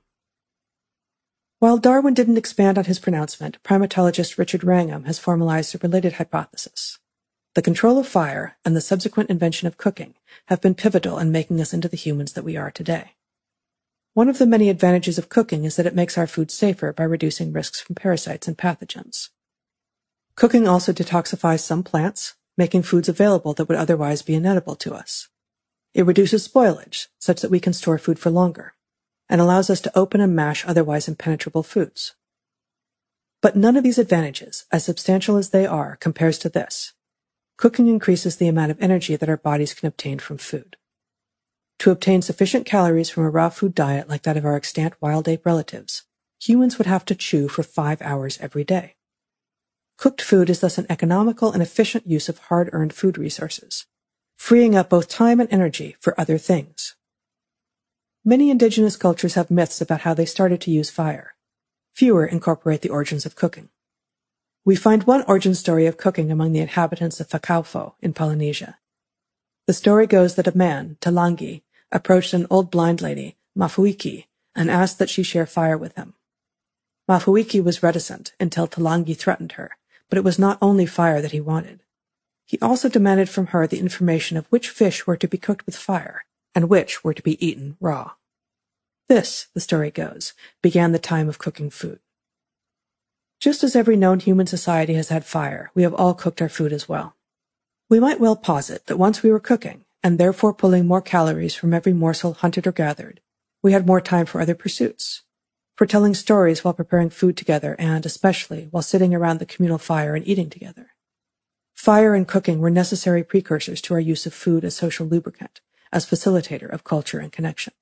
While Darwin didn't expand on his pronouncement, primatologist Richard Wrangham has formalized a related hypothesis. The control of fire and the subsequent invention of cooking have been pivotal in making us into the humans that we are today. One of the many advantages of cooking is that it makes our food safer by reducing risks from parasites and pathogens. Cooking also detoxifies some plants, making foods available that would otherwise be inedible to us. It reduces spoilage, such that we can store food for longer, and allows us to open and mash otherwise impenetrable foods. But none of these advantages, as substantial as they are, compares to this. Cooking increases the amount of energy that our bodies can obtain from food. To obtain sufficient calories from a raw food diet like that of our extant wild ape relatives, humans would have to chew for five hours every day. Cooked food is thus an economical and efficient use of hard-earned food resources. freeing up both time and energy for other things. Many indigenous cultures have myths about how they started to use fire. Fewer incorporate the origins of cooking. We find one origin story of cooking among the inhabitants of Fakaofo in Polynesia. The story goes that a man, Talangi, approached an old blind lady, Mafuiki, and asked that she share fire with him. Mafuiki was reticent until Talangi threatened her, but it was not only fire that he wanted. He also demanded from her the information of which fish were to be cooked with fire and which were to be eaten raw. This, the story goes, began the time of cooking food. Just as every known human society has had fire, we have all cooked our food as well. We might well posit that once we were cooking, and therefore pulling more calories from every morsel hunted or gathered, we had more time for other pursuits, for telling stories while preparing food together and, especially, while sitting around the communal fire and eating together. Fire and cooking were necessary precursors to our use of food as social lubricant, as facilitator of culture and connection.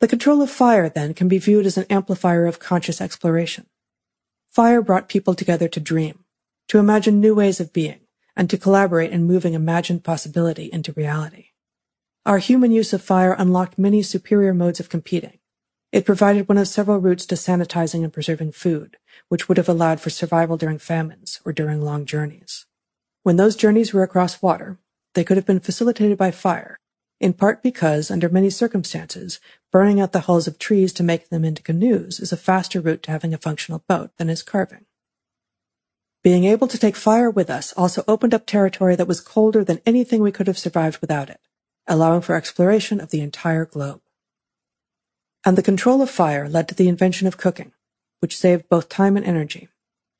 The control of fire, then, can be viewed as an amplifier of conscious exploration. Fire brought people together to dream, to imagine new ways of being, and to collaborate in moving imagined possibility into reality. Our human use of fire unlocked many superior modes of competing. It provided one of several routes to sanitizing and preserving food, which would have allowed for survival during famines or during long journeys. When those journeys were across water, they could have been facilitated by fire, in part because, under many circumstances, burning out the hulls of trees to make them into canoes is a faster route to having a functional boat than is carving. Being able to take fire with us also opened up territory that was colder than anything we could have survived without it, allowing for exploration of the entire globe. And the control of fire led to the invention of cooking, which saved both time and energy,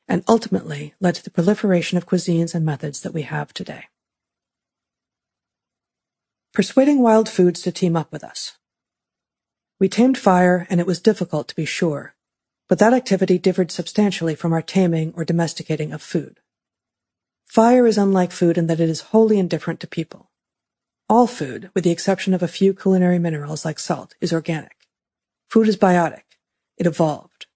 and ultimately led to the proliferation of cuisines and methods that we have today. Persuading wild foods to team up with us. We tamed fire, and it was difficult to be sure, but that activity differed substantially from our taming or domesticating of food. Fire is unlike food in that it is wholly indifferent to people. All food, with the exception of a few culinary minerals like salt, is organic. Food is biotic. It evolved.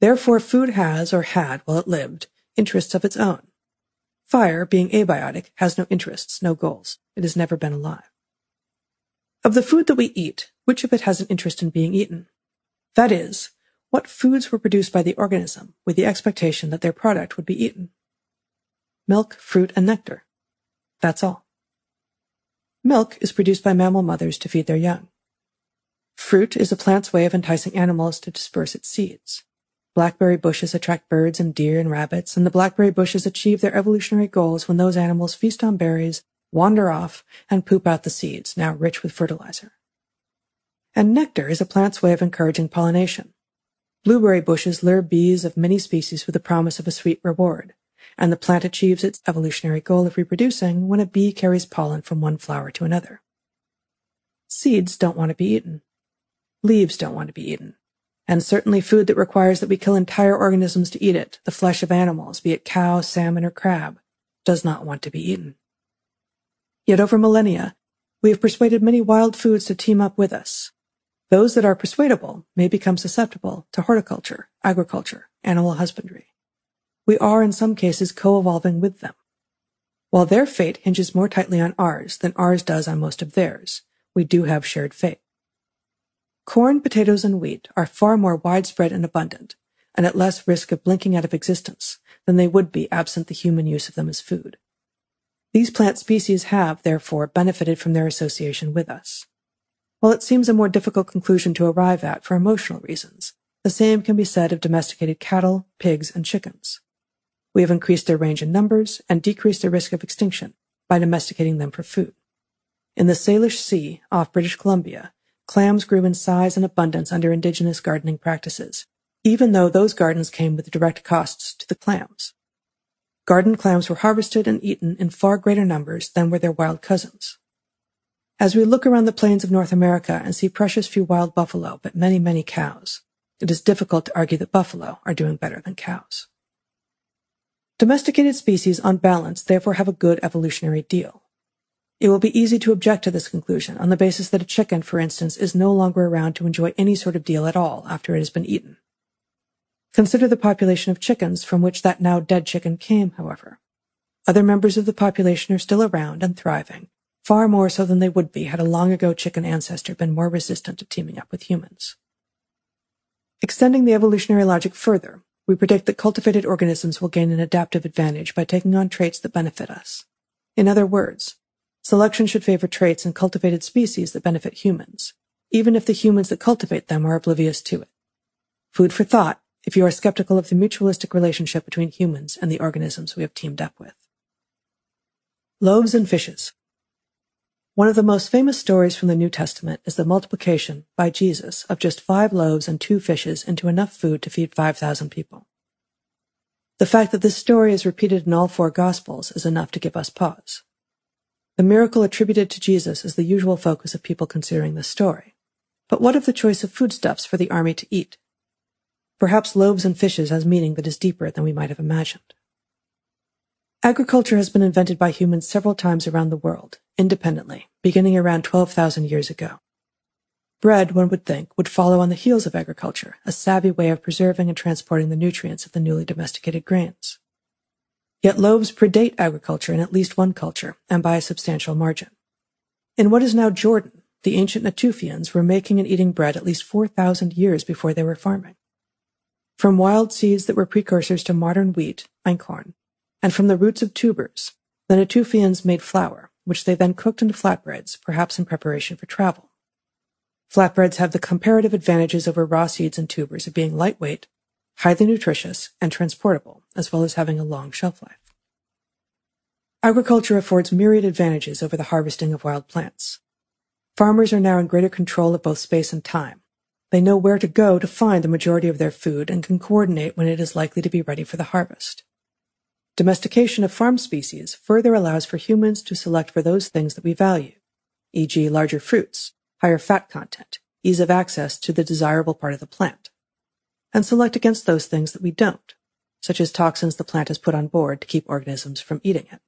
Therefore, food has, or had while it lived, interests of its own. Fire, being abiotic, has no interests, no goals. It has never been alive. Of the food that we eat, which of it has an interest in being eaten? That is, what foods were produced by the organism with the expectation that their product would be eaten? Milk, fruit, and nectar. That's all. Milk is produced by mammal mothers to feed their young. Fruit is a plant's way of enticing animals to disperse its seeds. Blackberry bushes attract birds and deer and rabbits, and the blackberry bushes achieve their evolutionary goals when those animals feast on berries, wander off, and poop out the seeds, now rich with fertilizer. And nectar is a plant's way of encouraging pollination. Blueberry bushes lure bees of many species with the promise of a sweet reward, and the plant achieves its evolutionary goal of reproducing when a bee carries pollen from one flower to another. Seeds don't want to be eaten. Leaves don't want to be eaten and certainly food that requires that we kill entire organisms to eat it, the flesh of animals, be it cow, salmon, or crab, does not want to be eaten. Yet over millennia, we have persuaded many wild foods to team up with us. Those that are persuadable may become susceptible to horticulture, agriculture, animal husbandry. We are in some cases co-evolving with them. While their fate hinges more tightly on ours than ours does on most of theirs, we do have shared fate. Corn, potatoes, and wheat are far more widespread and abundant, and at less risk of blinking out of existence than they would be absent the human use of them as food. These plant species have, therefore, benefited from their association with us. While it seems a more difficult conclusion to arrive at for emotional reasons, the same can be said of domesticated cattle, pigs, and chickens. We have increased their range in numbers and decreased their risk of extinction by domesticating them for food. In the Salish Sea off British Columbia, clams grew in size and abundance under indigenous gardening practices, even though those gardens came with direct costs to the clams. Garden clams were harvested and eaten in far greater numbers than were their wild cousins. As we look around the plains of North America and see precious few wild buffalo, but many, many cows, it is difficult to argue that buffalo are doing better than cows. Domesticated species on balance therefore have a good evolutionary deal. It will be easy to object to this conclusion on the basis that a chicken, for instance, is no longer around to enjoy any sort of deal at all after it has been eaten. Consider the population of chickens from which that now dead chicken came, however. Other members of the population are still around and thriving, far more so than they would be had a long ago chicken ancestor been more resistant to teaming up with humans. Extending the evolutionary logic further, we predict that cultivated organisms will gain an adaptive advantage by taking on traits that benefit us. In other words, selection should favor traits in cultivated species that benefit humans, even if the humans that cultivate them are oblivious to it. Food for thought if you are skeptical of the mutualistic relationship between humans and the organisms we have teamed up with. Loaves and fishes. One of the most famous stories from the New Testament is the multiplication by Jesus of just five loaves and two fishes into enough food to feed 5,000 people. The fact that this story is repeated in all four Gospels is enough to give us pause. The miracle attributed to Jesus is the usual focus of people considering this story. But what of the choice of foodstuffs for the army to eat? Perhaps loaves and fishes has meaning that is deeper than we might have imagined. Agriculture has been invented by humans several times around the world, independently, beginning around 12,000 years ago. Bread, one would think, would follow on the heels of agriculture, a savvy way of preserving and transporting the nutrients of the newly domesticated grains. Yet loaves predate agriculture in at least one culture, and by a substantial margin. In what is now Jordan, the ancient Natufians were making and eating bread at least 4,000 years before they were farming. From wild seeds that were precursors to modern wheat, einkorn, and from the roots of tubers, the Natufians made flour, which they then cooked into flatbreads, perhaps in preparation for travel. Flatbreads have the comparative advantages over raw seeds and tubers of being lightweight, highly nutritious, and transportable, as well as having a long shelf life. Agriculture affords myriad advantages over the harvesting of wild plants. Farmers are now in greater control of both space and time, they know where to go to find the majority of their food and can coordinate when it is likely to be ready for the harvest. Domestication of farm species further allows for humans to select for those things that we value, e.g. larger fruits, higher fat content, ease of access to the desirable part of the plant, and select against those things that we don't, such as toxins the plant has put on board to keep organisms from eating it.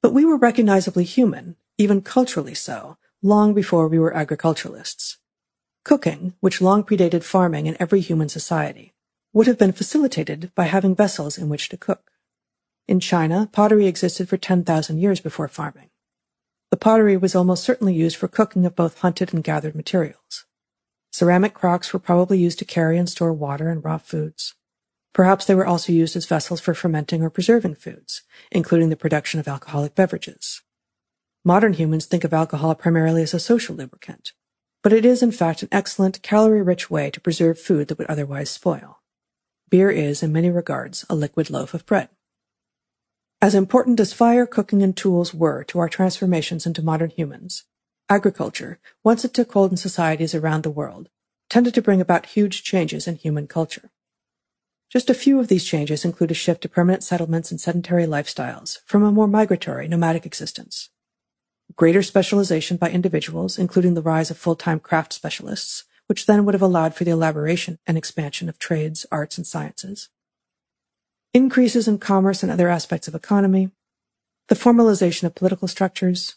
But we were recognizably human, even culturally so, long before we were agriculturalists. Cooking, which long predated farming in every human society, would have been facilitated by having vessels in which to cook. In China, pottery existed for 10,000 years before farming. The pottery was almost certainly used for cooking of both hunted and gathered materials. Ceramic crocks were probably used to carry and store water and raw foods. Perhaps they were also used as vessels for fermenting or preserving foods, including the production of alcoholic beverages. Modern humans think of alcohol primarily as a social lubricant, but it is in fact an excellent calorie-rich way to preserve food that would otherwise spoil. Beer is, in many regards, a liquid loaf of bread. As important as fire, cooking, and tools were to our transformations into modern humans, agriculture, once it took hold in societies around the world, tended to bring about huge changes in human culture. Just a few of these changes include a shift to permanent settlements and sedentary lifestyles from a more migratory, nomadic existence greater specialization by individuals, including the rise of full-time craft specialists, which then would have allowed for the elaboration and expansion of trades, arts, and sciences, increases in commerce and other aspects of economy, the formalization of political structures,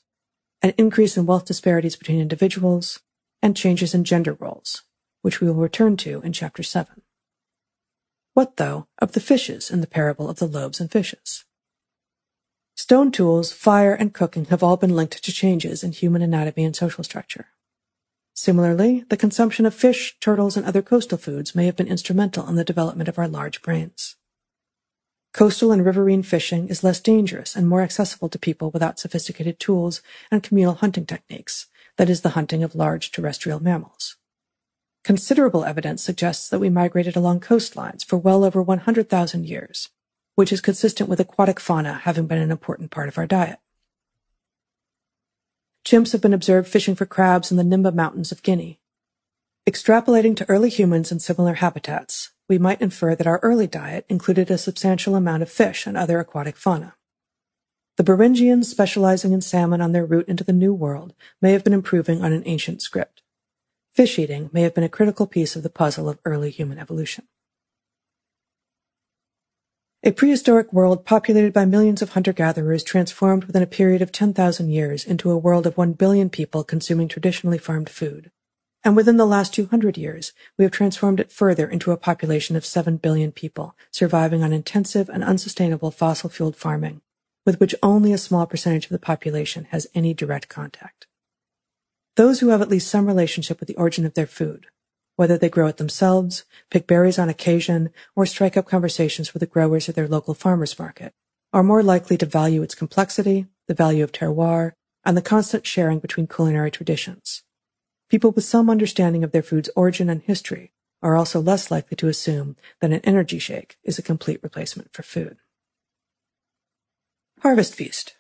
an increase in wealth disparities between individuals, and changes in gender roles, which we will return to in Chapter 7. What, though, of the fishes in the parable of the loaves and fishes? Stone tools, fire, and cooking have all been linked to changes in human anatomy and social structure. Similarly, the consumption of fish, turtles, and other coastal foods may have been instrumental in the development of our large brains. Coastal and riverine fishing is less dangerous and more accessible to people without sophisticated tools and communal hunting techniques, that is, the hunting of large terrestrial mammals. Considerable evidence suggests that we migrated along coastlines for well over 100,000 years, which is consistent with aquatic fauna having been an important part of our diet. Chimps have been observed fishing for crabs in the Nimba Mountains of Guinea. Extrapolating to early humans in similar habitats, we might infer that our early diet included a substantial amount of fish and other aquatic fauna. The Beringians specializing in salmon on their route into the New World may have been improving on an ancient script. Fish eating may have been a critical piece of the puzzle of early human evolution. A prehistoric world populated by millions of hunter-gatherers transformed within a period of 10,000 years into a world of 1 billion people consuming traditionally farmed food. And within the last 200 years, we have transformed it further into a population of 7 billion people surviving on intensive and unsustainable fossil-fueled farming, with which only a small percentage of the population has any direct contact. Those who have at least some relationship with the origin of their food, whether they grow it themselves, pick berries on occasion, or strike up conversations with the growers at their local farmers market, are more likely to value its complexity, the value of terroir, and the constant sharing between culinary traditions. People with some understanding of their food's origin and history are also less likely to assume that an energy shake is a complete replacement for food. Harvest Feast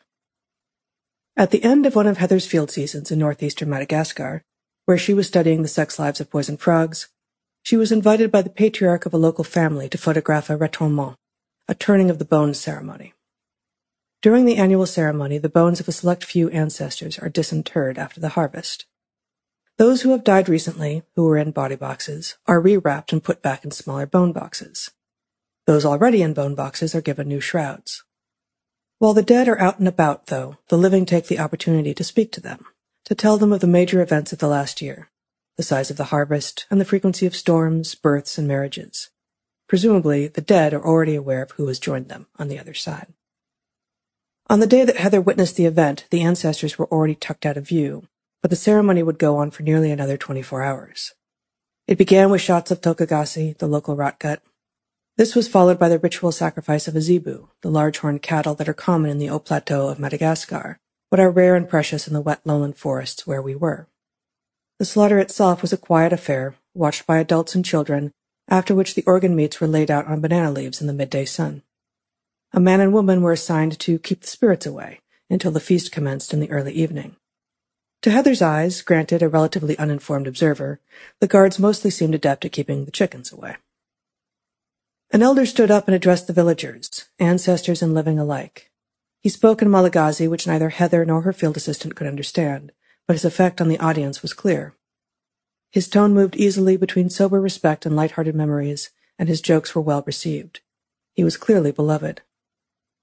At the end of one of Heather's field seasons in northeastern Madagascar, where she was studying the sex lives of poison frogs, she was invited by the patriarch of a local family to photograph a retournement, a turning of the bones ceremony. During the annual ceremony, the bones of a select few ancestors are disinterred after the harvest. Those who have died recently, who were in body boxes, are rewrapped and put back in smaller bone boxes. Those already in bone boxes are given new shrouds. While the dead are out and about, though, the living take the opportunity to speak to them, to tell them of the major events of the last year, the size of the harvest, and the frequency of storms, births, and marriages. Presumably, the dead are already aware of who has joined them on the other side. On the day that Heather witnessed the event, the ancestors were already tucked out of view, but the ceremony would go on for nearly another 24 hours. It began with shots of toaka gasy, the local rotgut. This was followed by the ritual sacrifice of a zebu, the large horned cattle that are common in the Haut Plateau of Madagascar, but are rare and precious in the wet lowland forests where we were. The slaughter itself was a quiet affair, watched by adults and children, after which the organ meats were laid out on banana leaves in the midday sun. A man and woman were assigned to keep the spirits away until the feast commenced in the early evening. To Heather's eyes, granted a relatively uninformed observer, the guards mostly seemed adept at keeping the chickens away. An elder stood up and addressed the villagers, ancestors and living alike. He spoke in Malagasy, which neither Heather nor her field assistant could understand, but his effect on the audience was clear. His tone moved easily between sober respect and light-hearted memories, and his jokes were well received. He was clearly beloved.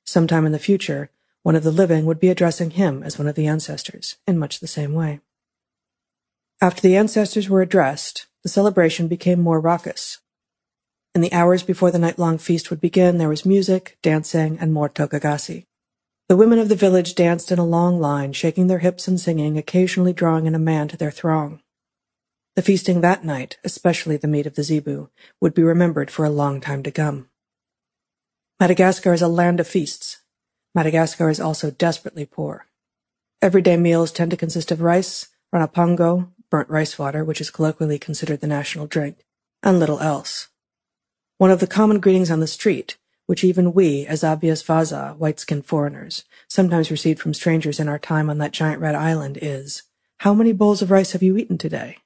Sometime in the future, one of the living would be addressing him as one of the ancestors, in much the same way. After the ancestors were addressed, the celebration became more raucous. In the hours before the night-long feast would begin, there was music, dancing, and more toaka gasy. The women of the village danced in a long line, shaking their hips and singing, occasionally drawing in a man to their throng. The feasting that night, especially the meat of the zebu, would be remembered for a long time to come. Madagascar is a land of feasts, Madagascar is also desperately poor. Everyday meals tend to consist of rice, ranapango, burnt rice water, which is colloquially considered the national drink, and little else. One of the common greetings on the street, which even we, as obvious Vaza, white-skinned foreigners, sometimes received from strangers in our time on that giant red island is, How many bowls of rice have you eaten today?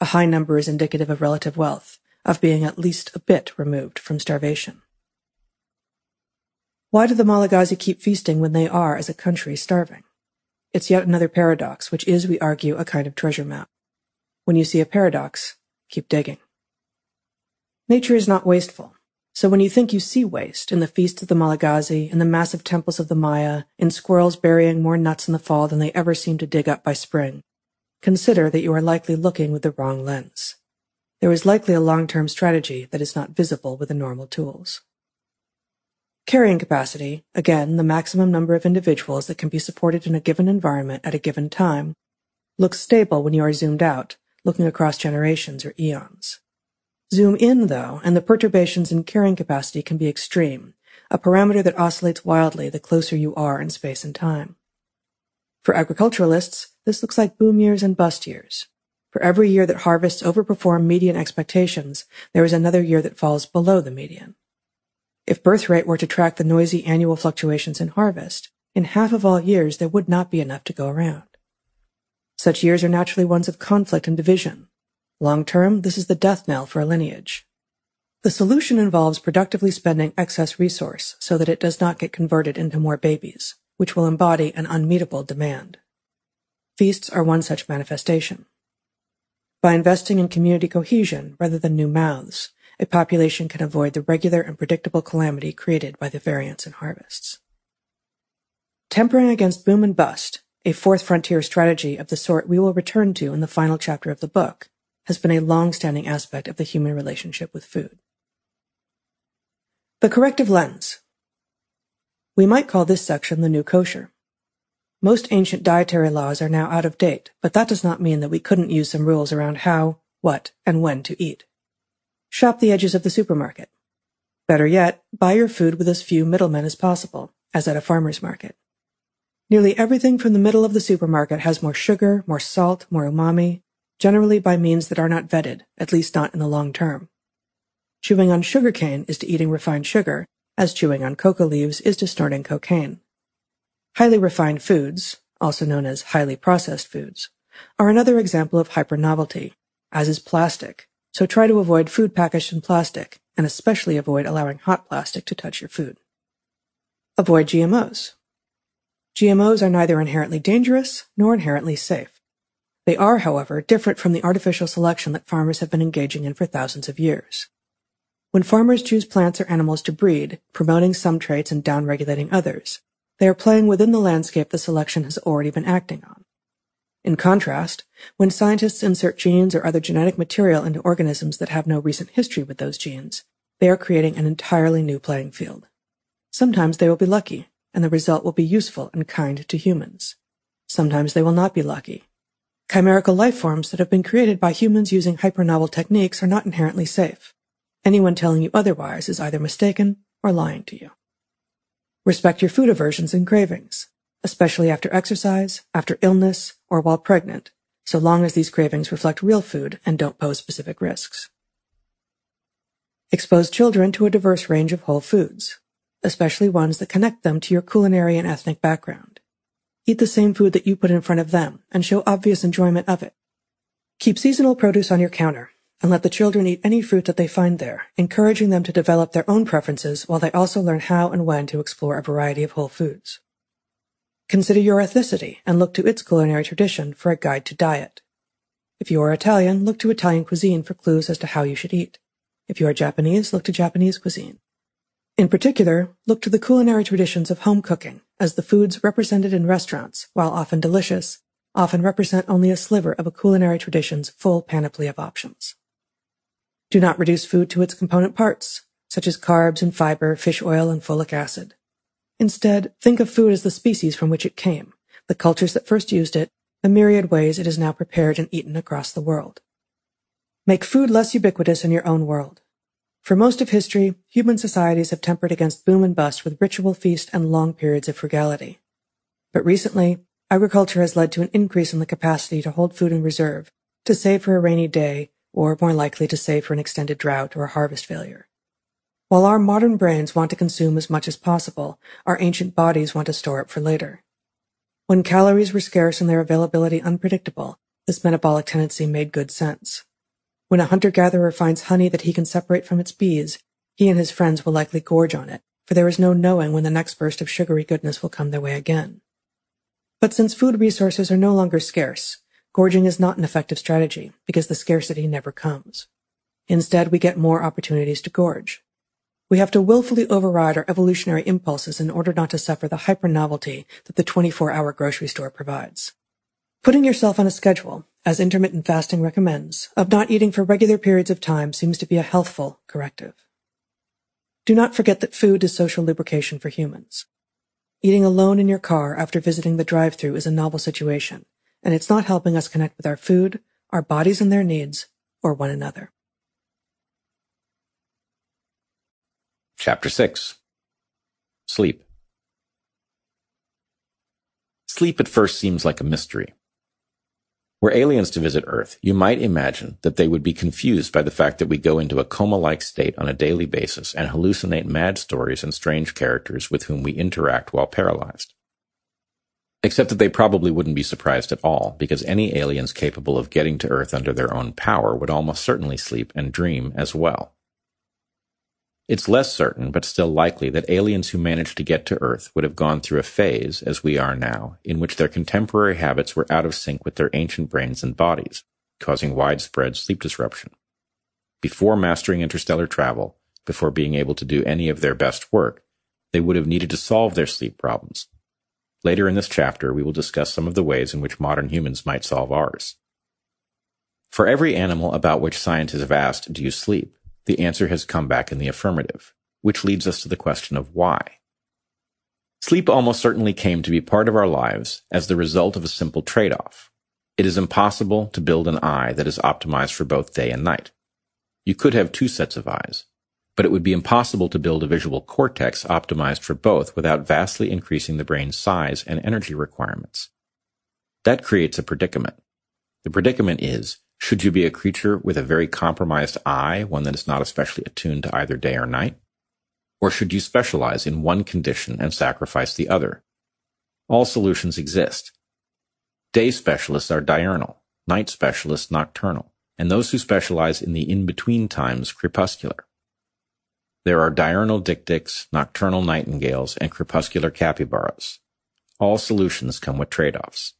A high number is indicative of relative wealth, of being at least a bit removed from starvation. Why do the Malagasy keep feasting when they are, as a country, starving? It's yet another paradox, which is, we argue, a kind of treasure map. When you see a paradox, keep digging. Nature is not wasteful. So when you think you see waste in the feasts of the Malagasy, in the massive temples of the Maya, in squirrels burying more nuts in the fall than they ever seem to dig up by spring, consider that you are likely looking with the wrong lens. There is likely a long-term strategy that is not visible with the normal tools. Carrying capacity, again the maximum number of individuals that can be supported in a given environment at a given time, looks stable when you are zoomed out, looking across generations or eons. Zoom in, though, and the perturbations in carrying capacity can be extreme, a parameter that oscillates wildly the closer you are in space and time. For agriculturalists, this looks like boom years and bust years. For every year that harvests overperform median expectations, there is another year that falls below the median. If birth rate were to track the noisy annual fluctuations in harvest, in half of all years there would not be enough to go around. Such years are naturally ones of conflict and division. Long term, this is the death knell for a lineage. The solution involves productively spending excess resource so that it does not get converted into more babies, which will embody an unmeetable demand. Feasts are one such manifestation. By investing in community cohesion rather than new mouths, a population can avoid the regular and predictable calamity created by the variance in harvests. Tempering against boom and bust, a fourth frontier strategy of the sort we will return to in the final chapter of the book, has been a long-standing aspect of the human relationship with food. The corrective lens. We might call this section the new kosher. Most ancient dietary laws are now out of date, but that does not mean that we couldn't use some rules around how, what, and when to eat. Shop the edges of the supermarket. Better yet, buy your food with as few middlemen as possible, as at a farmer's market. Nearly everything from the middle of the supermarket has more sugar, more salt, more umami, generally by means that are not vetted, at least not in the long term. Chewing on sugarcane is to eating refined sugar, as chewing on coca leaves is to snorting cocaine. Highly refined foods, also known as highly processed foods, are another example of hypernovelty, as is plastic, so try to avoid food packaged in plastic, and especially avoid allowing hot plastic to touch your food. Avoid GMOs. GMOs are neither inherently dangerous nor inherently safe. They are, however, different from the artificial selection that farmers have been engaging in for thousands of years. When farmers choose plants or animals to breed, promoting some traits and downregulating others, they are playing within the landscape the selection has already been acting on. In contrast, when scientists insert genes or other genetic material into organisms that have no recent history with those genes, they are creating an entirely new playing field. Sometimes they will be lucky, and the result will be useful and kind to humans. Sometimes they will not be lucky. Chimerical life forms that have been created by humans using hypernovel techniques are not inherently safe. Anyone telling you otherwise is either mistaken or lying to you. Respect your food aversions and cravings, especially after exercise, after illness, or while pregnant, so long as these cravings reflect real food and don't pose specific risks. Expose children to a diverse range of whole foods, especially ones that connect them to your culinary and ethnic background. Eat the same food that you put in front of them and show obvious enjoyment of it. Keep seasonal produce on your counter and let the children eat any fruit that they find there, encouraging them to develop their own preferences while they also learn how and when to explore a variety of whole foods. Consider your ethnicity and look to its culinary tradition for a guide to diet. If you are Italian, look to Italian cuisine for clues as to how you should eat. If you are Japanese, look to Japanese cuisine. In particular, look to the culinary traditions of home cooking, as the foods represented in restaurants, while often delicious, often represent only a sliver of a culinary tradition's full panoply of options. Do not reduce food to its component parts, such as carbs and fiber, fish oil, and folic acid. Instead, think of food as the species from which it came, the cultures that first used it, the myriad ways it is now prepared and eaten across the world. Make food less ubiquitous in your own world. For most of history, human societies have tempered against boom and bust with ritual feast and long periods of frugality. But recently, agriculture has led to an increase in the capacity to hold food in reserve, to save for a rainy day, or more likely to save for an extended drought or a harvest failure. While our modern brains want to consume as much as possible, our ancient bodies want to store it for later. When calories were scarce and their availability unpredictable, this metabolic tendency made good sense. When a hunter-gatherer finds honey that he can separate from its bees, he and his friends will likely gorge on it, for there is no knowing when the next burst of sugary goodness will come their way again. But since food resources are no longer scarce, gorging is not an effective strategy because the scarcity never comes. Instead, we get more opportunities to gorge. We have to willfully override our evolutionary impulses in order not to suffer the hyper novelty that the 24 hour grocery store provides. Putting yourself on a schedule, as intermittent fasting recommends, of not eating for regular periods of time seems to be a healthful corrective. Do not forget that food is social lubrication for humans. Eating alone in your car after visiting the drive-thru is a novel situation, and it's not helping us connect with our food, our bodies and their needs, or one another. Chapter 6 Sleep Sleep at first seems like a mystery. Were aliens to visit Earth, you might imagine that they would be confused by the fact that we go into a coma-like state on a daily basis and hallucinate mad stories and strange characters with whom we interact while paralyzed. Except that they probably wouldn't be surprised at all, because any aliens capable of getting to Earth under their own power would almost certainly sleep and dream as well. It's less certain, but still likely, that aliens who managed to get to Earth would have gone through a phase, as we are now, in which their contemporary habits were out of sync with their ancient brains and bodies, causing widespread sleep disruption. Before mastering interstellar travel, before being able to do any of their best work, they would have needed to solve their sleep problems. Later in this chapter, we will discuss some of the ways in which modern humans might solve ours. For every animal about which scientists have asked, do you sleep? The answer has come back in the affirmative, which leads us to the question of why. Sleep almost certainly came to be part of our lives as the result of a simple trade-off. It is impossible to build an eye that is optimized for both day and night. You could have two sets of eyes, but it would be impossible to build a visual cortex optimized for both without vastly increasing the brain's size and energy requirements. That creates a predicament. The predicament is, should you be a creature with a very compromised eye, one that is not especially attuned to either day or night? Or should you specialize in one condition and sacrifice the other? All solutions exist. Day specialists are diurnal, night specialists nocturnal, and those who specialize in the in-between times crepuscular. There are diurnal dik-diks, nocturnal nightingales, and crepuscular capybaras. All solutions come with trade-offs.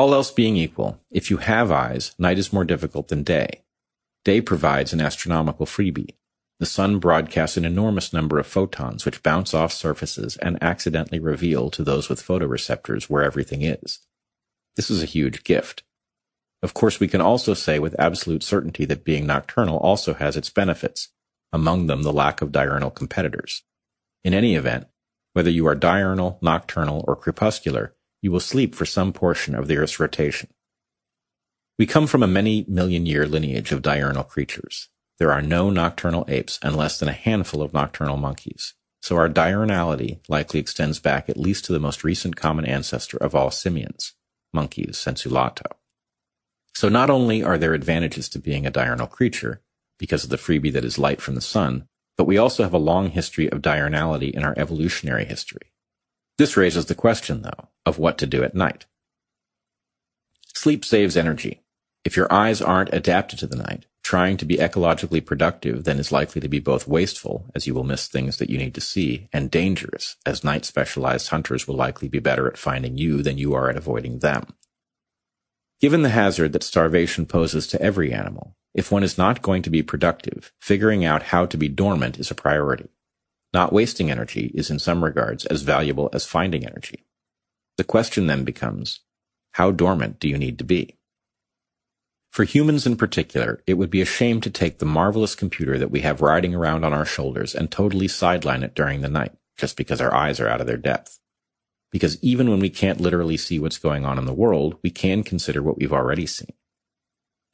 All else being equal, if you have eyes, night is more difficult than day. Day provides an astronomical freebie. The sun broadcasts an enormous number of photons which bounce off surfaces and accidentally reveal to those with photoreceptors where everything is. This is a huge gift. Of course, we can also say with absolute certainty that being nocturnal also has its benefits, among them the lack of diurnal competitors. In any event, whether you are diurnal, nocturnal, or crepuscular, you will sleep for some portion of the Earth's rotation. We come from a many million year lineage of diurnal creatures. There are no nocturnal apes and less than a handful of nocturnal monkeys, so our diurnality likely extends back at least to the most recent common ancestor of all simians, monkeys, sensu lato. So not only are there advantages to being a diurnal creature, because of the freebie that is light from the sun, but we also have a long history of diurnality in our evolutionary history. This raises the question, though, of what to do at night. Sleep saves energy. If your eyes aren't adapted to the night, trying to be ecologically productive then is likely to be both wasteful, as you will miss things that you need to see, and dangerous, as night specialized hunters will likely be better at finding you than you are at avoiding them. Given the hazard that starvation poses to every animal, if one is not going to be productive, figuring out how to be dormant is a priority. Not wasting energy is in some regards as valuable as finding energy. The question then becomes, how dormant do you need to be? For humans in particular, it would be a shame to take the marvelous computer that we have riding around on our shoulders and totally sideline it during the night, just because our eyes are out of their depth. Because even when we can't literally see what's going on in the world, we can consider what we've already seen.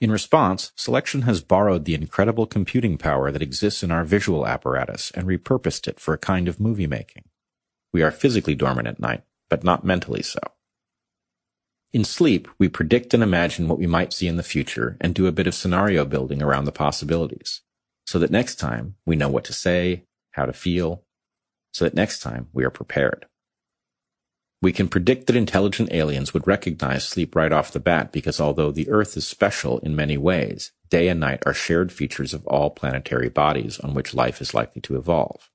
In response, selection has borrowed the incredible computing power that exists in our visual apparatus and repurposed it for a kind of movie making. We are physically dormant at night, but not mentally so. In sleep, we predict and imagine what we might see in the future and do a bit of scenario building around the possibilities, so that next time we know what to say, how to feel, so that next time we are prepared. We can predict that intelligent aliens would recognize sleep right off the bat because although the Earth is special in many ways, day and night are shared features of all planetary bodies on which life is likely to evolve.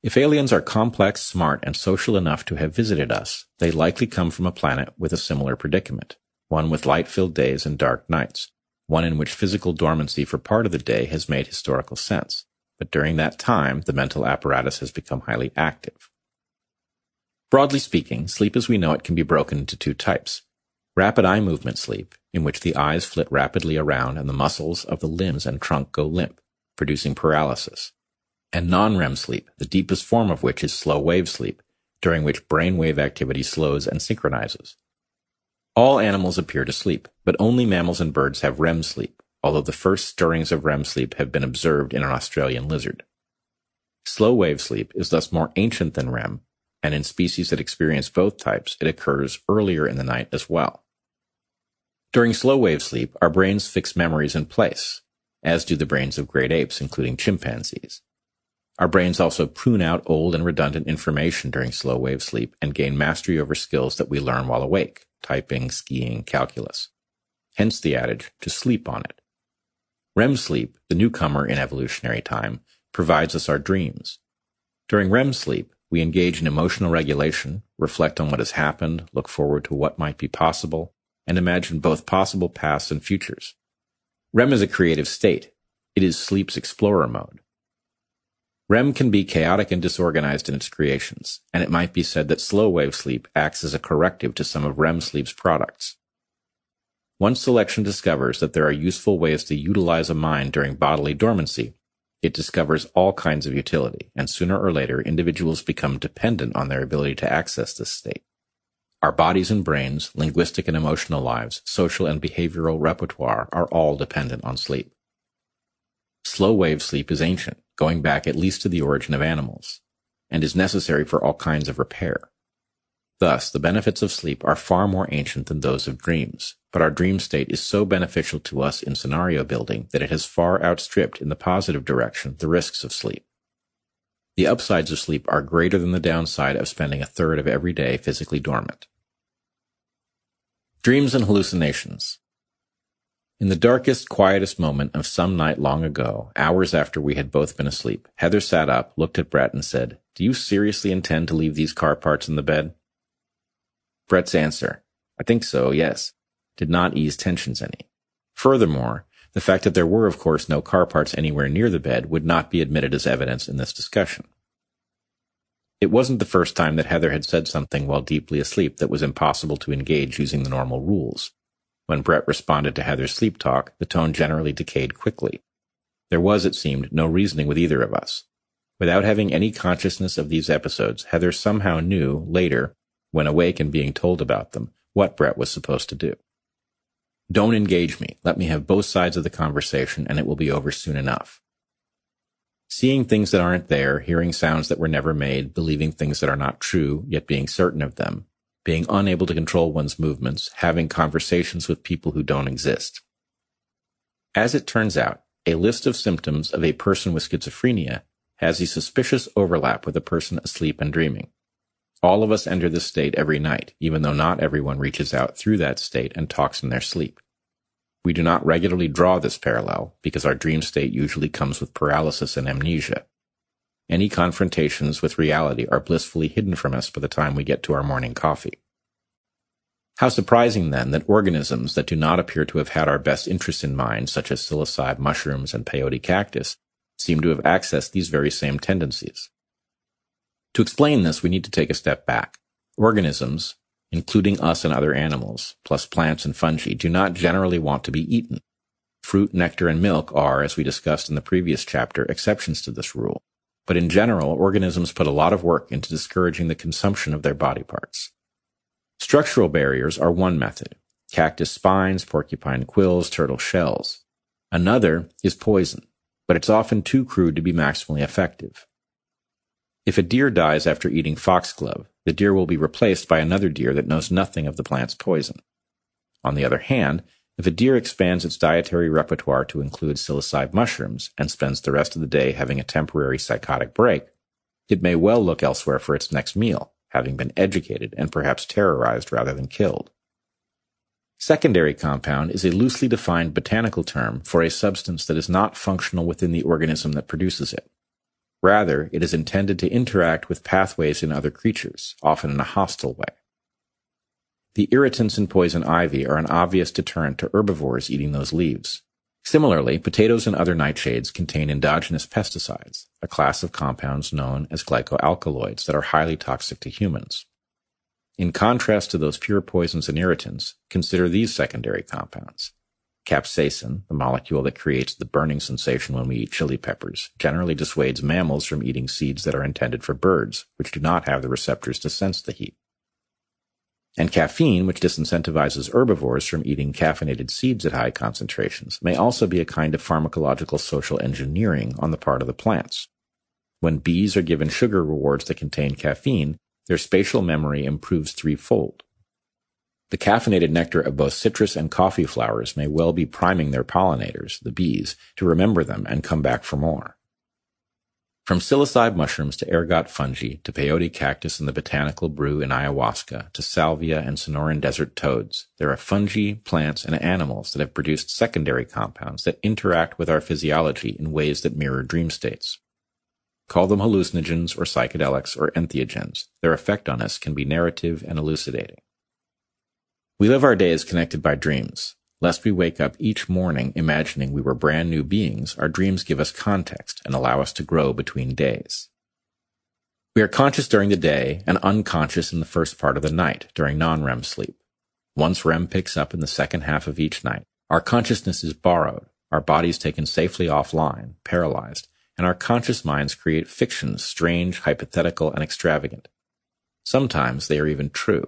If aliens are complex, smart, and social enough to have visited us, they likely come from a planet with a similar predicament, one with light-filled days and dark nights, one in which physical dormancy for part of the day has made historical sense, but during that time the mental apparatus has become highly active. Broadly speaking, sleep as we know it can be broken into two types. Rapid eye movement sleep, in which the eyes flit rapidly around and the muscles of the limbs and trunk go limp, producing paralysis. And non-REM sleep, the deepest form of which is slow wave sleep, during which brainwave activity slows and synchronizes. All animals appear to sleep, but only mammals and birds have REM sleep, although the first stirrings of REM sleep have been observed in an Australian lizard. Slow wave sleep is thus more ancient than REM and in species that experience both types, it occurs earlier in the night as well. During slow wave sleep, our brains fix memories in place, as do the brains of great apes, including chimpanzees. Our brains also prune out old and redundant information during slow wave sleep and gain mastery over skills that we learn while awake, typing, skiing, calculus. Hence the adage, to sleep on it. REM sleep, the newcomer in evolutionary time, provides us our dreams. During REM sleep, we engage in emotional regulation, reflect on what has happened, look forward to what might be possible, and imagine both possible pasts and futures. REM is a creative state. It is sleep's explorer mode. REM can be chaotic and disorganized in its creations, and it might be said that slow wave sleep acts as a corrective to some of REM sleep's products. Once selection discovers that there are useful ways to utilize a mind during bodily dormancy, It discovers all kinds of utility, and sooner or later individuals become dependent on their ability to access this state. Our bodies and brains, linguistic and emotional lives, social and behavioral repertoire are all dependent on sleep. Slow wave sleep is ancient, going back at least to the origin of animals, and is necessary for all kinds of repair. Thus, the benefits of sleep are far more ancient than those of dreams, but our dream state is so beneficial to us in scenario building that it has far outstripped in the positive direction the risks of sleep. The upsides of sleep are greater than the downside of spending a third of every day physically dormant. Dreams and hallucinations. In the darkest, quietest moment of some night long ago, hours after we had both been asleep, Heather sat up, looked at Bret, and said, Do you seriously intend to leave these car parts in the bed? Bret's answer, I think so, yes, did not ease tensions any. Furthermore, the fact that there were, of course, no car parts anywhere near the bed would not be admitted as evidence in this discussion. It wasn't the first time that Heather had said something while deeply asleep that was impossible to engage using the normal rules. When Bret responded to Heather's sleep talk, the tone generally decayed quickly. There was, it seemed, no reasoning with either of us. Without having any consciousness of these episodes, Heather somehow knew, later, when awake and being told about them, what Bret was supposed to do. Don't engage me. Let me have both sides of the conversation and it will be over soon enough. Seeing things that aren't there, hearing sounds that were never made, believing things that are not true, yet being certain of them, being unable to control one's movements, having conversations with people who don't exist. As it turns out, a list of symptoms of a person with schizophrenia has a suspicious overlap with a person asleep and dreaming. All of us enter this state every night, even though not everyone reaches out through that state and talks in their sleep. We do not regularly draw this parallel because our dream state usually comes with paralysis and amnesia. Any confrontations with reality are blissfully hidden from us by the time we get to our morning coffee. How surprising then that organisms that do not appear to have had our best interests in mind, such as psilocybe mushrooms and peyote cactus, seem to have accessed these very same tendencies. To explain this, we need to take a step back. Organisms, including us and other animals, plus plants and fungi, do not generally want to be eaten. Fruit, nectar, and milk are, as we discussed in the previous chapter, exceptions to this rule. But in general, organisms put a lot of work into discouraging the consumption of their body parts. Structural barriers are one method. Cactus spines, porcupine quills, turtle shells. Another is poison, but it's often too crude to be maximally effective. If a deer dies after eating foxglove, the deer will be replaced by another deer that knows nothing of the plant's poison. On the other hand, if a deer expands its dietary repertoire to include psilocybe mushrooms and spends the rest of the day having a temporary psychotic break, it may well look elsewhere for its next meal, having been educated and perhaps terrorized rather than killed. Secondary compound is a loosely defined botanical term for a substance that is not functional within the organism that produces it. Rather, it is intended to interact with pathways in other creatures, often in a hostile way. The irritants in poison ivy are an obvious deterrent to herbivores eating those leaves. Similarly, potatoes and other nightshades contain endogenous pesticides, a class of compounds known as glycoalkaloids that are highly toxic to humans. In contrast to those pure poisons and irritants, consider these secondary compounds. Capsaicin, the molecule that creates the burning sensation when we eat chili peppers, generally dissuades mammals from eating seeds that are intended for birds, which do not have the receptors to sense the heat. And caffeine, which disincentivizes herbivores from eating caffeinated seeds at high concentrations, may also be a kind of pharmacological social engineering on the part of the plants. When bees are given sugar rewards that contain caffeine, their spatial memory improves threefold. The caffeinated nectar of both citrus and coffee flowers may well be priming their pollinators, the bees, to remember them and come back for more. From psilocybe mushrooms to ergot fungi to peyote cactus and the botanical brew in ayahuasca to salvia and Sonoran desert toads, there are fungi, plants, and animals that have produced secondary compounds that interact with our physiology in ways that mirror dream states. Call them hallucinogens or psychedelics or entheogens. Their effect on us can be narrative and elucidating. We live our days connected by dreams. Lest we wake up each morning imagining we were brand new beings, our dreams give us context and allow us to grow between days. We are conscious during the day and unconscious in the first part of the night during non-REM sleep. Once REM picks up in the second half of each night, our consciousness is borrowed, our bodies taken safely offline, paralyzed, and our conscious minds create fictions strange, hypothetical, and extravagant. Sometimes they are even true.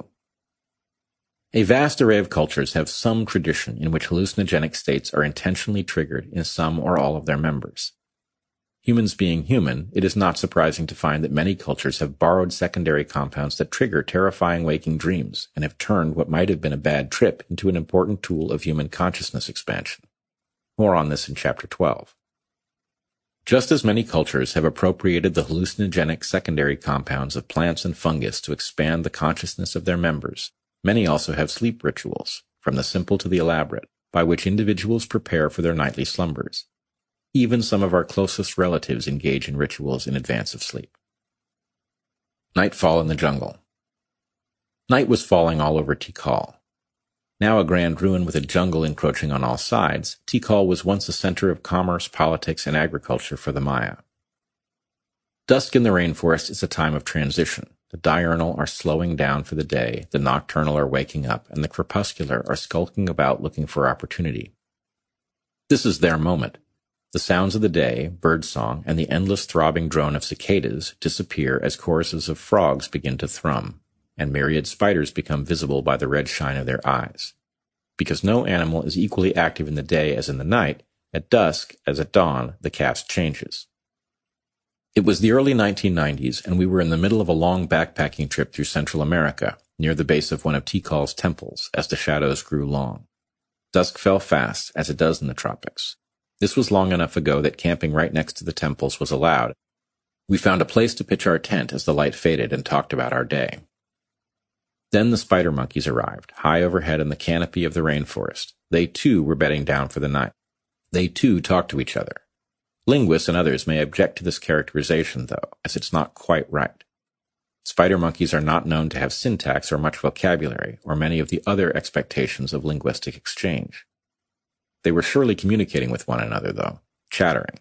A vast array of cultures have some tradition in which hallucinogenic states are intentionally triggered in some or all of their members. Humans being human, it is not surprising to find that many cultures have borrowed secondary compounds that trigger terrifying waking dreams and have turned what might have been a bad trip into an important tool of human consciousness expansion. More on this in chapter 12. Just as many cultures have appropriated the hallucinogenic secondary compounds of plants and fungus to expand the consciousness of their members, many also have sleep rituals, from the simple to the elaborate, by which individuals prepare for their nightly slumbers. Even some of our closest relatives engage in rituals in advance of sleep. Nightfall in the jungle. Night was falling all over Tikal. Now a grand ruin with a jungle encroaching on all sides, Tikal was once a center of commerce, politics, and agriculture for the Maya. Dusk in the rainforest is a time of transition. The diurnal are slowing down for the day, the nocturnal are waking up, and the crepuscular are skulking about looking for opportunity. This is their moment. The sounds of the day, birdsong, and the endless throbbing drone of cicadas disappear as choruses of frogs begin to thrum, and myriad spiders become visible by the red shine of their eyes. Because no animal is equally active in the day as in the night, at dusk, as at dawn, the cast changes. It was the early 1990s, and we were in the middle of a long backpacking trip through Central America, near the base of one of Tikal's temples, as the shadows grew long. Dusk fell fast, as it does in the tropics, this was long enough ago that camping right next to the temples was allowed. We found a place to pitch our tent as the light faded and talked about our day. Then the spider monkeys arrived, high overhead in the canopy of the rainforest. They too were bedding down for the night. They too talked to each other. Linguists and others may object to this characterization, though, as it's not quite right. Spider monkeys are not known to have syntax or much vocabulary, or many of the other expectations of linguistic exchange. They were surely communicating with one another, though, chattering.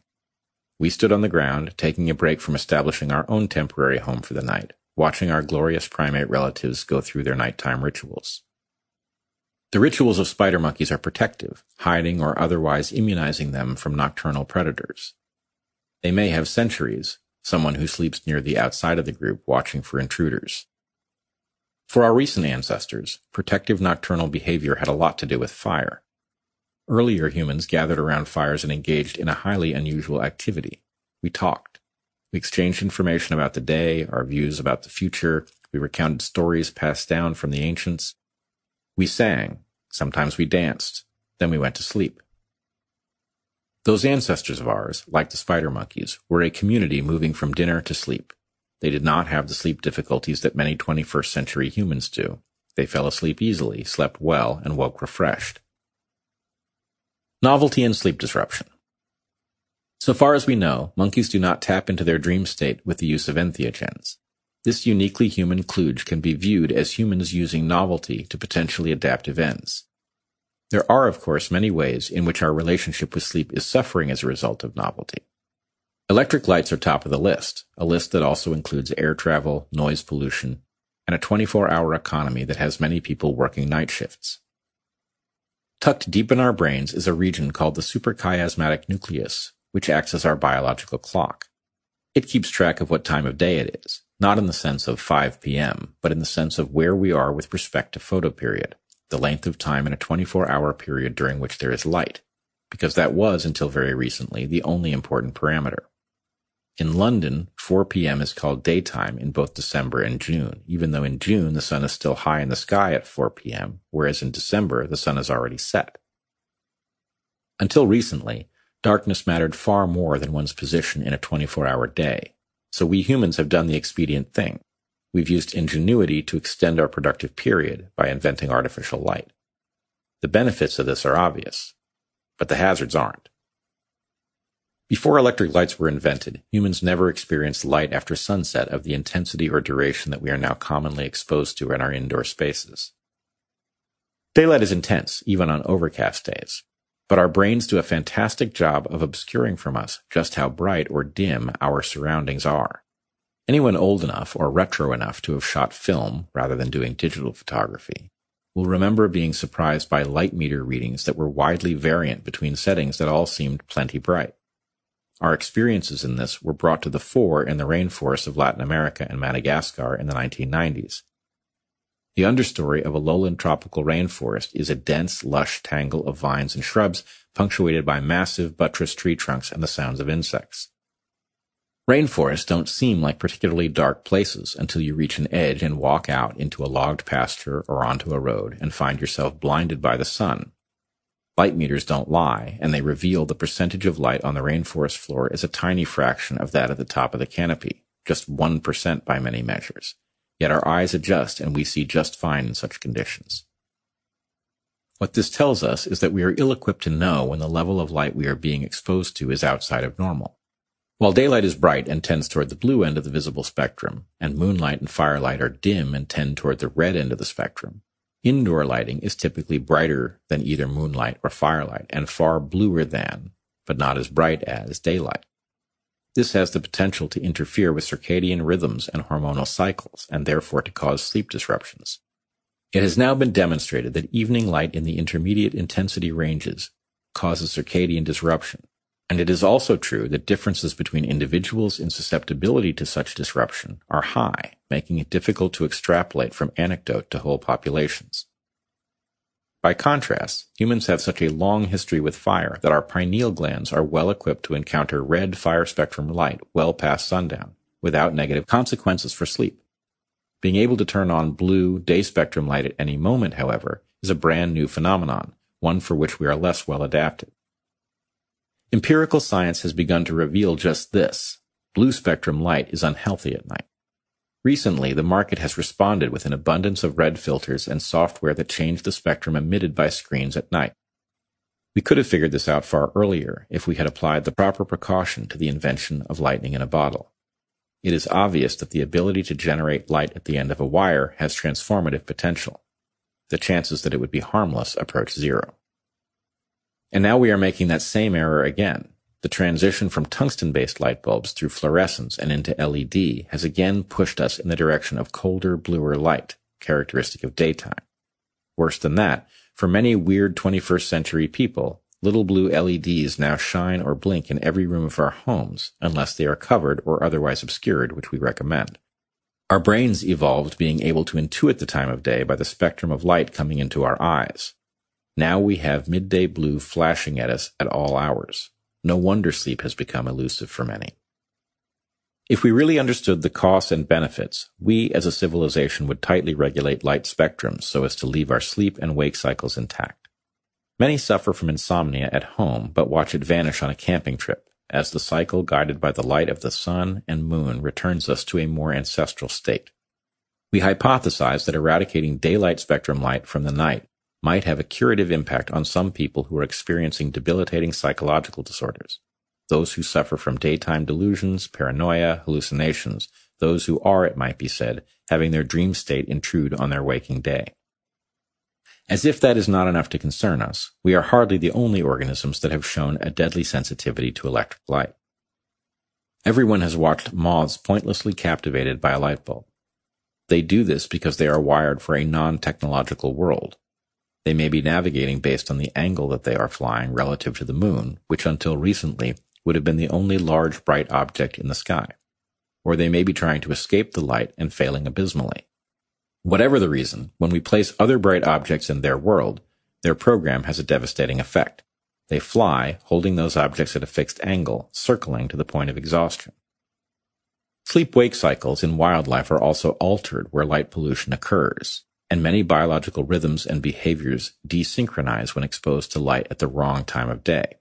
We stood on the ground, taking a break from establishing our own temporary home for the night, watching our glorious primate relatives go through their nighttime rituals. The rituals of spider monkeys are protective, hiding or otherwise immunizing them from nocturnal predators. They may have sentries, someone who sleeps near the outside of the group watching for intruders. For our recent ancestors, protective nocturnal behavior had a lot to do with fire. Earlier humans gathered around fires and engaged in a highly unusual activity. We talked. We exchanged information about the day, our views about the future. We recounted stories passed down from the ancients. We sang. Sometimes we danced. Then we went to sleep. Those ancestors of ours, like the spider monkeys, were a community moving from dinner to sleep. They did not have the sleep difficulties that many 21st century humans do. They fell asleep easily, slept well, and woke refreshed. Novelty and sleep disruption. So far as we know, monkeys do not tap into their dream state with the use of entheogens. This uniquely human kludge can be viewed as humans using novelty to potentially adaptive ends. There are, of course, many ways in which our relationship with sleep is suffering as a result of novelty. Electric lights are top of the list, a list that also includes air travel, noise pollution, and a 24 hour economy that has many people working night shifts. Tucked deep in our brains is a region called the suprachiasmatic nucleus, which acts as our biological clock. It keeps track of what time of day it is, not in the sense of 5 p.m., but in the sense of where we are with respect to photoperiod, the length of time in a 24 hour period during which there is light, because that was, until very recently, the only important parameter. In London, 4 p.m. is called daytime in both December and June, even though in June the sun is still high in the sky at 4 p.m., whereas in December the sun is already set. Until recently, darkness mattered far more than one's position in a 24 hour day, so we humans have done the expedient thing. We've used ingenuity to extend our productive period by inventing artificial light. The benefits of this are obvious, but the hazards aren't. Before electric lights were invented, humans never experienced light after sunset of the intensity or duration that we are now commonly exposed to in our indoor spaces. Daylight is intense, even on overcast days, but our brains do a fantastic job of obscuring from us just how bright or dim our surroundings are. Anyone old enough or retro enough to have shot film rather than doing digital photography will remember being surprised by light meter readings that were widely variant between settings that all seemed plenty bright. Our experiences in this were brought to the fore in the rainforests of Latin America and Madagascar in the 1990s. The understory of a lowland tropical rainforest is a dense, lush tangle of vines and shrubs punctuated by massive buttressed tree trunks and the sounds of insects. Rainforests don't seem like particularly dark places until you reach an edge and walk out into a logged pasture or onto a road and find yourself blinded by the sun. Light meters don't lie, and they reveal the percentage of light on the rainforest floor is a tiny fraction of that at the top of the canopy, just 1% by many measures. Yet our eyes adjust and we see just fine in such conditions. What this tells us is that we are ill equipped to know when the level of light we are being exposed to is outside of normal. While daylight is bright and tends toward the blue end of the visible spectrum, and moonlight and firelight are dim and tend toward the red end of the spectrum, indoor lighting is typically brighter than either moonlight or firelight and far bluer than, but not as bright as, daylight. This has the potential to interfere with circadian rhythms and hormonal cycles, and therefore to cause sleep disruptions. It has now been demonstrated that evening light in the intermediate intensity ranges causes circadian disruption, and it is also true that differences between individuals in susceptibility to such disruption are high, making it difficult to extrapolate from anecdote to whole populations. By contrast, humans have such a long history with fire that our pineal glands are well equipped to encounter red fire spectrum light well past sundown, without negative consequences for sleep. Being able to turn on blue day spectrum light at any moment, however, is a brand new phenomenon, one for which we are less well adapted. Empirical science has begun to reveal just this. Blue spectrum light is unhealthy at night. Recently, the market has responded with an abundance of red filters and software that change the spectrum emitted by screens at night. We could have figured this out far earlier if we had applied the proper precaution to the invention of lightning in a bottle. It is obvious that the ability to generate light at the end of a wire has transformative potential. The chances that it would be harmless approach zero. And now we are making that same error again. The transition from tungsten-based light bulbs through fluorescence and into LED has again pushed us in the direction of colder, bluer light, characteristic of daytime. Worse than that, for many weird 21st century people, little blue LEDs now shine or blink in every room of our homes, unless they are covered or otherwise obscured, which we recommend. Our brains evolved being able to intuit the time of day by the spectrum of light coming into our eyes. Now we have midday blue flashing at us at all hours. No wonder sleep has become elusive for many. If we really understood the costs and benefits, we as a civilization would tightly regulate light spectrums so as to leave our sleep and wake cycles intact. Many suffer from insomnia at home but watch it vanish on a camping trip, as the cycle guided by the light of the sun and moon returns us to a more ancestral state. We hypothesize that eradicating daylight spectrum light from the night might have a curative impact on some people who are experiencing debilitating psychological disorders. Those who suffer from daytime delusions, paranoia, hallucinations, those who are, it might be said, having their dream state intrude on their waking day. As if that is not enough to concern us, we are hardly the only organisms that have shown a deadly sensitivity to electric light. Everyone has watched moths pointlessly captivated by a light bulb. They do this because they are wired for a non-technological world, they may be navigating based on the angle that they are flying relative to the moon, which until recently would have been the only large bright object in the sky. Or they may be trying to escape the light and failing abysmally. Whatever the reason, when we place other bright objects in their world, their program has a devastating effect. They fly, holding those objects at a fixed angle, circling to the point of exhaustion. Sleep-wake cycles in wildlife are also altered where light pollution occurs and many biological rhythms and behaviors desynchronize when exposed to light at the wrong time of day.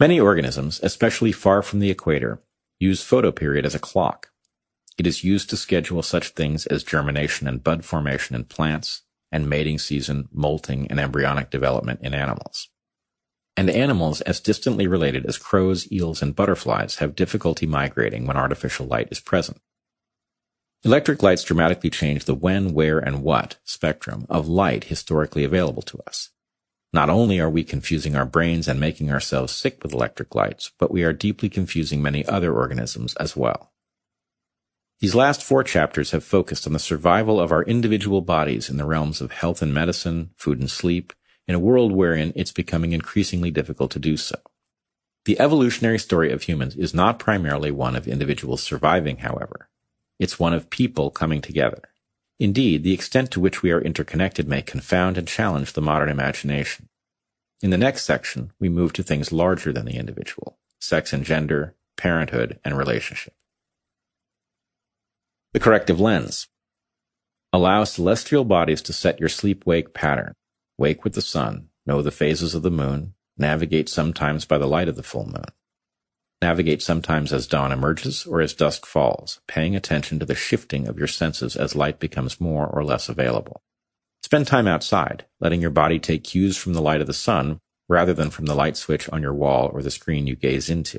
Many organisms, especially far from the equator, use photoperiod as a clock. It is used to schedule such things as germination and bud formation in plants, and mating season, molting, and embryonic development in animals. And animals as distantly related as crows, eels, and butterflies have difficulty migrating when artificial light is present. Electric lights dramatically change the when, where, and what spectrum of light historically available to us. Not only are we confusing our brains and making ourselves sick with electric lights, but we are deeply confusing many other organisms as well. These last four chapters have focused on the survival of our individual bodies in the realms of health and medicine, food and sleep, in a world wherein it's becoming increasingly difficult to do so. The evolutionary story of humans is not primarily one of individuals surviving, however. It's one of people coming together. Indeed, the extent to which we are interconnected may confound and challenge the modern imagination. In the next section, we move to things larger than the individual sex and gender, parenthood, and relationship. The corrective lens. Allow celestial bodies to set your sleep wake pattern. Wake with the sun, know the phases of the moon, navigate sometimes by the light of the full moon. Navigate sometimes as dawn emerges or as dusk falls, paying attention to the shifting of your senses as light becomes more or less available. Spend time outside, letting your body take cues from the light of the sun rather than from the light switch on your wall or the screen you gaze into.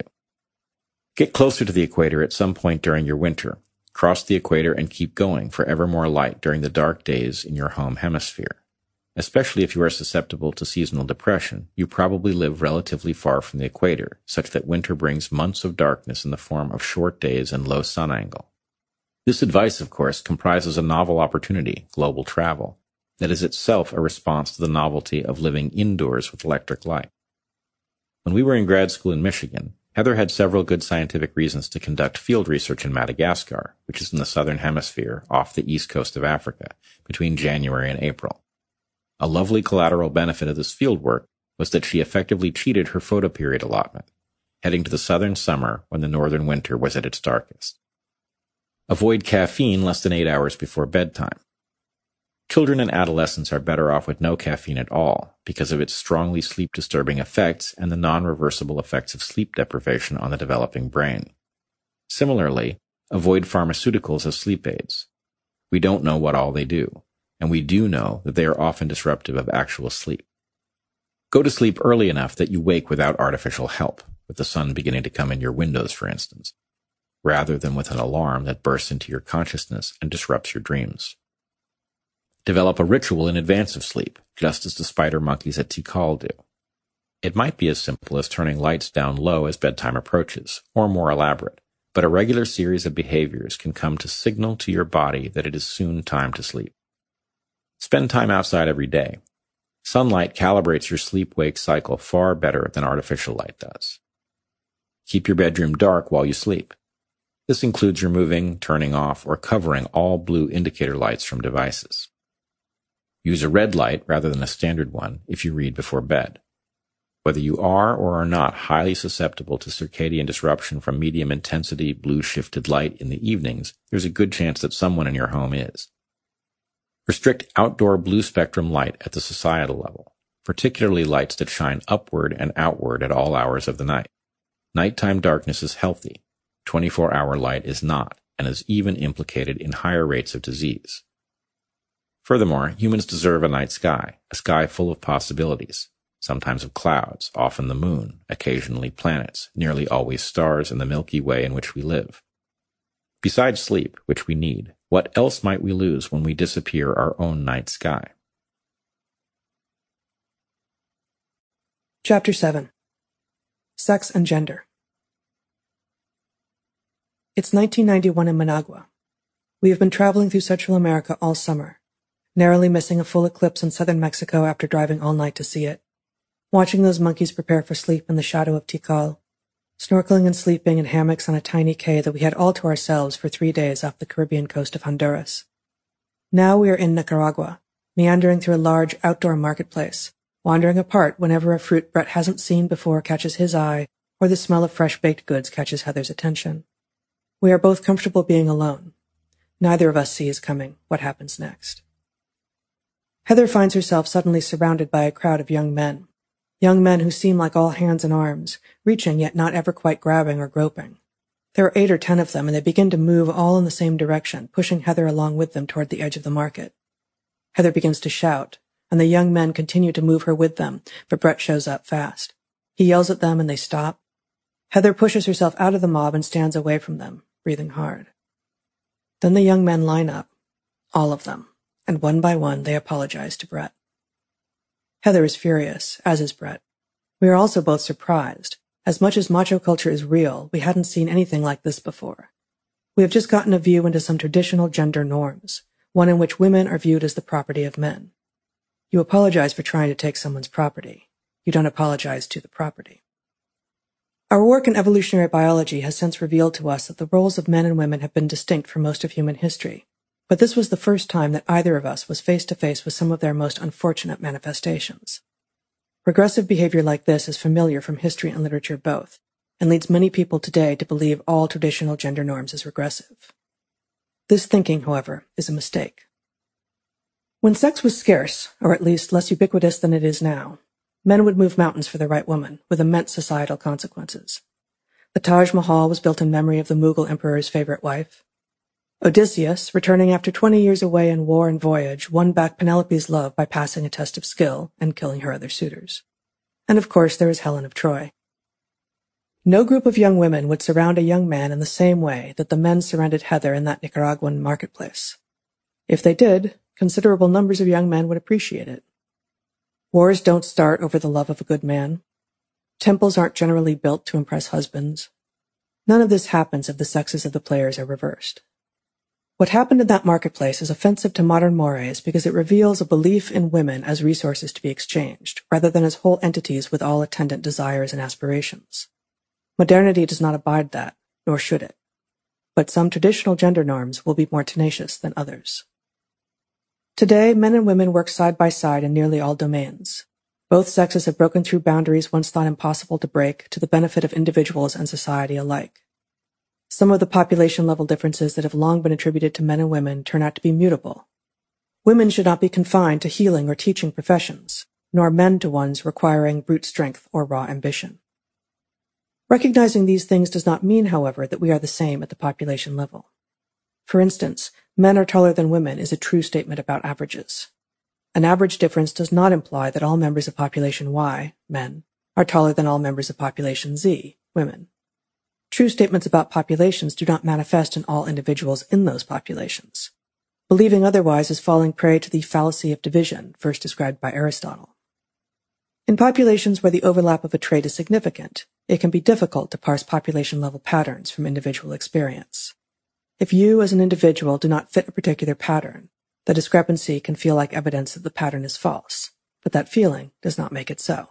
Get closer to the equator at some point during your winter. Cross the equator and keep going for ever more light during the dark days in your home hemisphere. Especially if you are susceptible to seasonal depression, you probably live relatively far from the equator, such that winter brings months of darkness in the form of short days and low sun angle. This advice, of course, comprises a novel opportunity, global travel, that is itself a response to the novelty of living indoors with electric light. When we were in grad school in Michigan, Heather had several good scientific reasons to conduct field research in Madagascar, which is in the southern hemisphere off the east coast of Africa, between January and April. A lovely collateral benefit of this field work was that she effectively cheated her photoperiod allotment, heading to the southern summer when the northern winter was at its darkest. Avoid caffeine less than eight hours before bedtime. Children and adolescents are better off with no caffeine at all because of its strongly sleep disturbing effects and the non-reversible effects of sleep deprivation on the developing brain. Similarly, avoid pharmaceuticals as sleep aids. We don't know what all they do, and we do know that they are often disruptive of actual sleep. Go to sleep early enough that you wake without artificial help, with the sun beginning to come in your windows, for instance, rather than with an alarm that bursts into your consciousness and disrupts your dreams. Develop a ritual in advance of sleep, just as the spider monkeys at Tikal do. It might be as simple as turning lights down low as bedtime approaches, or more elaborate, but a regular series of behaviors can come to signal to your body that it is soon time to sleep. Spend time outside every day. Sunlight calibrates your sleep-wake cycle far better than artificial light does. Keep your bedroom dark while you sleep. This includes removing, turning off, or covering all blue indicator lights from devices. Use a red light rather than a standard one if you read before bed. Whether you are or are not highly susceptible to circadian disruption from medium intensity blue shifted light in the evenings, there's a good chance that someone in your home is. Restrict outdoor blue spectrum light at the societal level, particularly lights that shine upward and outward at all hours of the night. Nighttime darkness is healthy. 24 hour light is not, and is even implicated in higher rates of disease. Furthermore, humans deserve a night sky, a sky full of possibilities, sometimes of clouds, often the moon, occasionally planets, nearly always stars and the Milky Way in which we live. Besides sleep, which we need, what else might we lose when we disappear our own night sky? Chapter 7 Sex and Gender It's 1991 in Managua. We have been traveling through Central America all summer, narrowly missing a full eclipse in southern Mexico after driving all night to see it, watching those monkeys prepare for sleep in the shadow of Tikal, snorkeling and sleeping in hammocks on a tiny cay that we had all to ourselves for three days off the Caribbean coast of Honduras. Now we are in Nicaragua, meandering through a large outdoor marketplace, wandering apart whenever a fruit Bret hasn't seen before catches his eye or the smell of fresh baked goods catches Heather's attention. We are both comfortable being alone. Neither of us sees coming what happens next. Heather finds herself suddenly surrounded by a crowd of young men. Young men who seem like all hands and arms, reaching yet not ever quite grabbing or groping. There are eight or ten of them, and they begin to move all in the same direction, pushing Heather along with them toward the edge of the market. Heather begins to shout, and the young men continue to move her with them, but Bret shows up fast. He yells at them and they stop. Heather pushes herself out of the mob and stands away from them, breathing hard. Then the young men line up, all of them and one by one they apologize to Bret. Heather is furious, as is Bret. We are also both surprised. As much as macho culture is real, we hadn't seen anything like this before. We have just gotten a view into some traditional gender norms, one in which women are viewed as the property of men. You apologize for trying to take someone's property. You don't apologize to the property. Our work in evolutionary biology has since revealed to us that the roles of men and women have been distinct for most of human history, but this was the first time that either of us was face to face with some of their most unfortunate manifestations. Regressive behavior like this is familiar from history and literature both, and leads many people today to believe all traditional gender norms as regressive. This thinking, however, is a mistake. When sex was scarce, or at least less ubiquitous than it is now, men would move mountains for the right woman, with immense societal consequences. The Taj Mahal was built in memory of the Mughal emperor's favorite wife. Odysseus, returning after 20 years away in war and voyage, won back Penelope's love by passing a test of skill and killing her other suitors. And of course, there is Helen of Troy. No group of young women would surround a young man in the same way that the men surrounded Heather in that Nicaraguan marketplace. If they did, considerable numbers of young men would appreciate it. Wars don't start over the love of a good man. Temples aren't generally built to impress husbands. None of this happens if the sexes of the players are reversed. What happened in that marketplace is offensive to modern mores because it reveals a belief in women as resources to be exchanged, rather than as whole entities with all attendant desires and aspirations. Modernity does not abide that, nor should it. But some traditional gender norms will be more tenacious than others. Today, men and women work side by side in nearly all domains. Both sexes have broken through boundaries once thought impossible to break to the benefit of individuals and society alike. Some of the population level differences that have long been attributed to men and women turn out to be mutable. Women should not be confined to healing or teaching professions, nor men to ones requiring brute strength or raw ambition. Recognizing these things does not mean, however, that we are the same at the population level. For instance, men are taller than women is a true statement about averages. An average difference does not imply that all members of population Y, men, are taller than all members of population Z, women. True statements about populations do not manifest in all individuals in those populations. Believing otherwise is falling prey to the fallacy of division, first described by Aristotle. In populations where the overlap of a trait is significant, it can be difficult to parse population level patterns from individual experience. If you as an individual do not fit a particular pattern, the discrepancy can feel like evidence that the pattern is false, but that feeling does not make it so.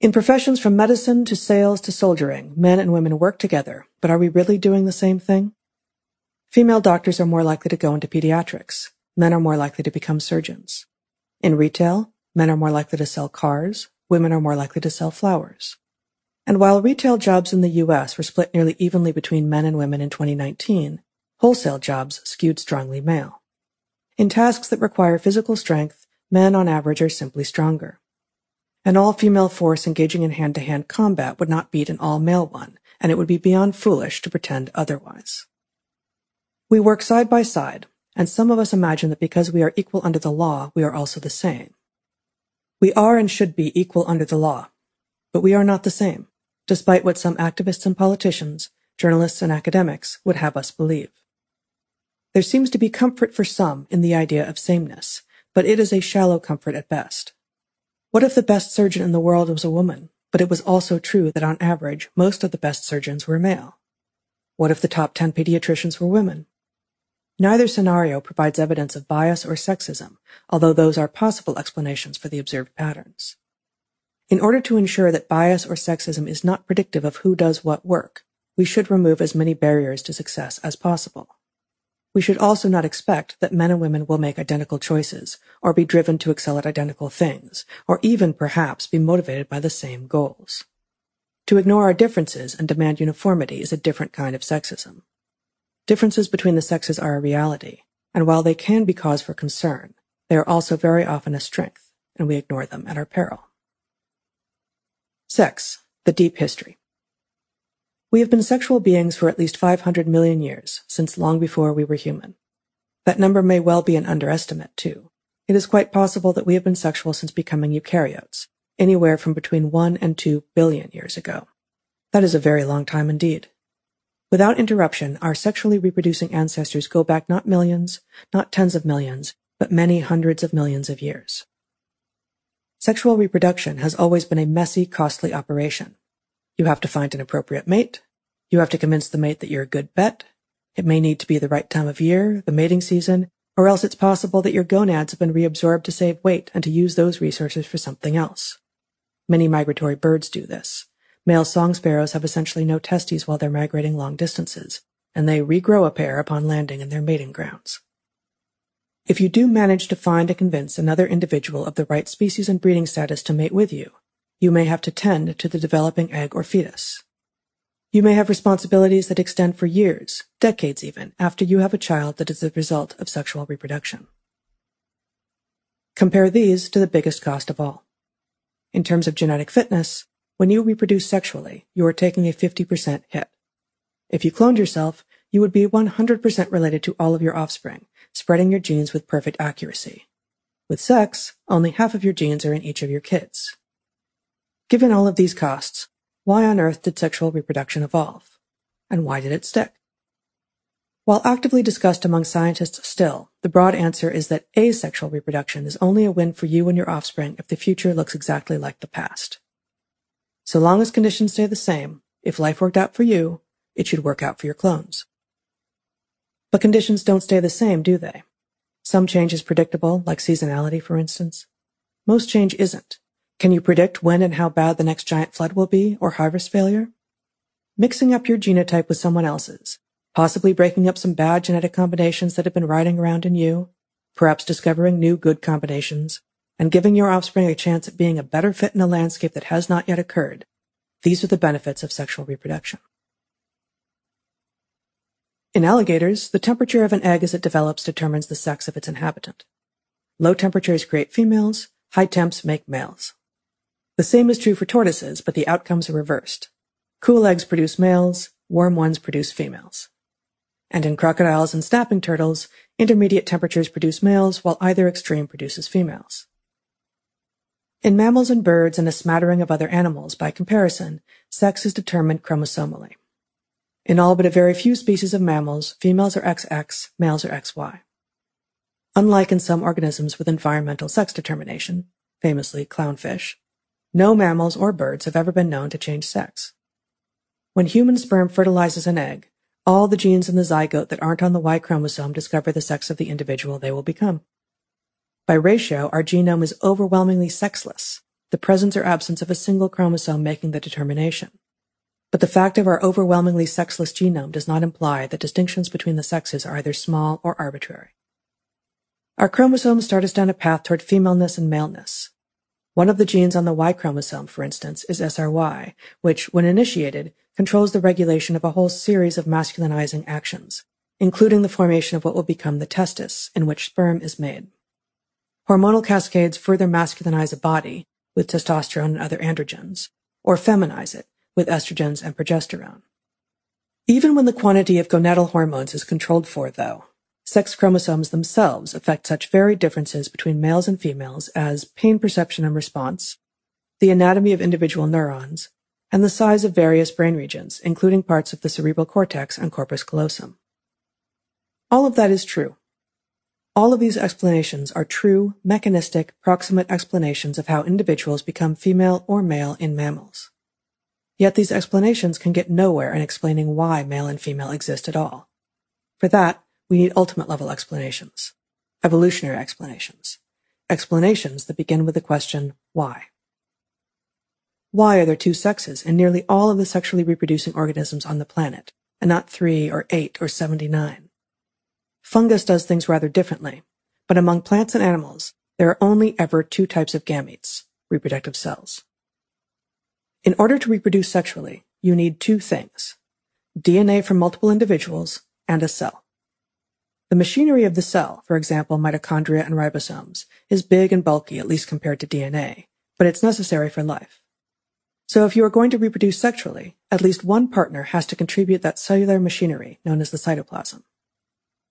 In professions from medicine to sales to soldiering, men and women work together, but are we really doing the same thing? Female doctors are more likely to go into pediatrics. Men are more likely to become surgeons. In retail, men are more likely to sell cars. Women are more likely to sell flowers. And while retail jobs in the U.S. were split nearly evenly between men and women in 2019, wholesale jobs skewed strongly male. In tasks that require physical strength, men on average are simply stronger. An all-female force engaging in hand-to-hand combat would not beat an all-male one, and it would be beyond foolish to pretend otherwise. We work side by side, and some of us imagine that because we are equal under the law, we are also the same. We are and should be equal under the law, but we are not the same, despite what some activists and politicians, journalists and academics would have us believe. There seems to be comfort for some in the idea of sameness, but it is a shallow comfort at best. What if the best surgeon in the world was a woman, but it was also true that on average, most of the best surgeons were male? What if the top 10 pediatricians were women? Neither scenario provides evidence of bias or sexism, although those are possible explanations for the observed patterns. In order to ensure that bias or sexism is not predictive of who does what work, we should remove as many barriers to success as possible. We should also not expect that men and women will make identical choices, or be driven to excel at identical things, or even perhaps be motivated by the same goals. To ignore our differences and demand uniformity is a different kind of sexism. Differences between the sexes are a reality, and while they can be cause for concern, they are also very often a strength, and we ignore them at our peril. Sex, the deep history. We have been sexual beings for at least 500 million years, since long before we were human. That number may well be an underestimate, too. It is quite possible that we have been sexual since becoming eukaryotes, anywhere from between 1 and 2 billion years ago. That is a very long time indeed. Without interruption, our sexually reproducing ancestors go back not millions, not tens of millions, but many hundreds of millions of years. Sexual reproduction has always been a messy, costly operation. You have to find an appropriate mate. You have to convince the mate that you're a good bet. It may need to be the right time of year, the mating season, or else it's possible that your gonads have been reabsorbed to save weight and to use those resources for something else. Many migratory birds do this. Male song sparrows have essentially no testes while they're migrating long distances, and they regrow a pair upon landing in their mating grounds. If you do manage to find and convince another individual of the right species and breeding status to mate with you, you may have to tend to the developing egg or fetus. You may have responsibilities that extend for years, decades even, after you have a child that is the result of sexual reproduction. Compare these to the biggest cost of all. In terms of genetic fitness, when you reproduce sexually, you are taking a 50% hit. If you cloned yourself, you would be 100% related to all of your offspring, spreading your genes with perfect accuracy. With sex, only half of your genes are in each of your kids. Given all of these costs, why on earth did sexual reproduction evolve? And why did it stick? While actively discussed among scientists still, the broad answer is that asexual reproduction is only a win for you and your offspring if the future looks exactly like the past. So long as conditions stay the same, if life worked out for you, it should work out for your clones. But conditions don't stay the same, do they? Some change is predictable, like seasonality, for instance. Most change isn't. Can you predict when and how bad the next giant flood will be, or harvest failure? Mixing up your genotype with someone else's, possibly breaking up some bad genetic combinations that have been riding around in you, perhaps discovering new good combinations, and giving your offspring a chance at being a better fit in a landscape that has not yet occurred. These are the benefits of sexual reproduction. In alligators, the temperature of an egg as it develops determines the sex of its inhabitant. Low temperatures create females, high temps make males. The same is true for tortoises, but the outcomes are reversed. Cool eggs produce males, warm ones produce females. And in crocodiles and snapping turtles, intermediate temperatures produce males while either extreme produces females. In mammals and birds and a smattering of other animals, by comparison, sex is determined chromosomally. In all but a very few species of mammals, females are XX, males are XY. Unlike in some organisms with environmental sex determination, famously clownfish, no mammals or birds have ever been known to change sex. When human sperm fertilizes an egg, all the genes in the zygote that aren't on the Y chromosome discover the sex of the individual they will become. By ratio, our genome is overwhelmingly sexless, the presence or absence of a single chromosome making the determination. But the fact of our overwhelmingly sexless genome does not imply that distinctions between the sexes are either small or arbitrary. Our chromosomes start us down a path toward femaleness and maleness. One of the genes on the Y chromosome, for instance, is SRY, which, when initiated, controls the regulation of a whole series of masculinizing actions, including the formation of what will become the testis, in which sperm is made. Hormonal cascades further masculinize a body with testosterone and other androgens, or feminize it with estrogens and progesterone. Even when the quantity of gonadal hormones is controlled for, though, sex chromosomes themselves affect such varied differences between males and females as pain perception and response, the anatomy of individual neurons, and the size of various brain regions, including parts of the cerebral cortex and corpus callosum. All of that is true. All of these explanations are true, mechanistic, proximate explanations of how individuals become female or male in mammals. Yet these explanations can get nowhere in explaining why male and female exist at all. For that, we need ultimate level explanations. Evolutionary explanations. Explanations that begin with the question, why? Why are there two sexes in nearly all of the sexually reproducing organisms on the planet, and not three or eight or 79? Fungus does things rather differently, but among plants and animals, there are only ever two types of gametes, reproductive cells. In order to reproduce sexually, you need two things DNA from multiple individuals and a cell. The machinery of the cell, for example, mitochondria and ribosomes, is big and bulky, at least compared to DNA, but it's necessary for life. So if you are going to reproduce sexually, at least one partner has to contribute that cellular machinery known as the cytoplasm.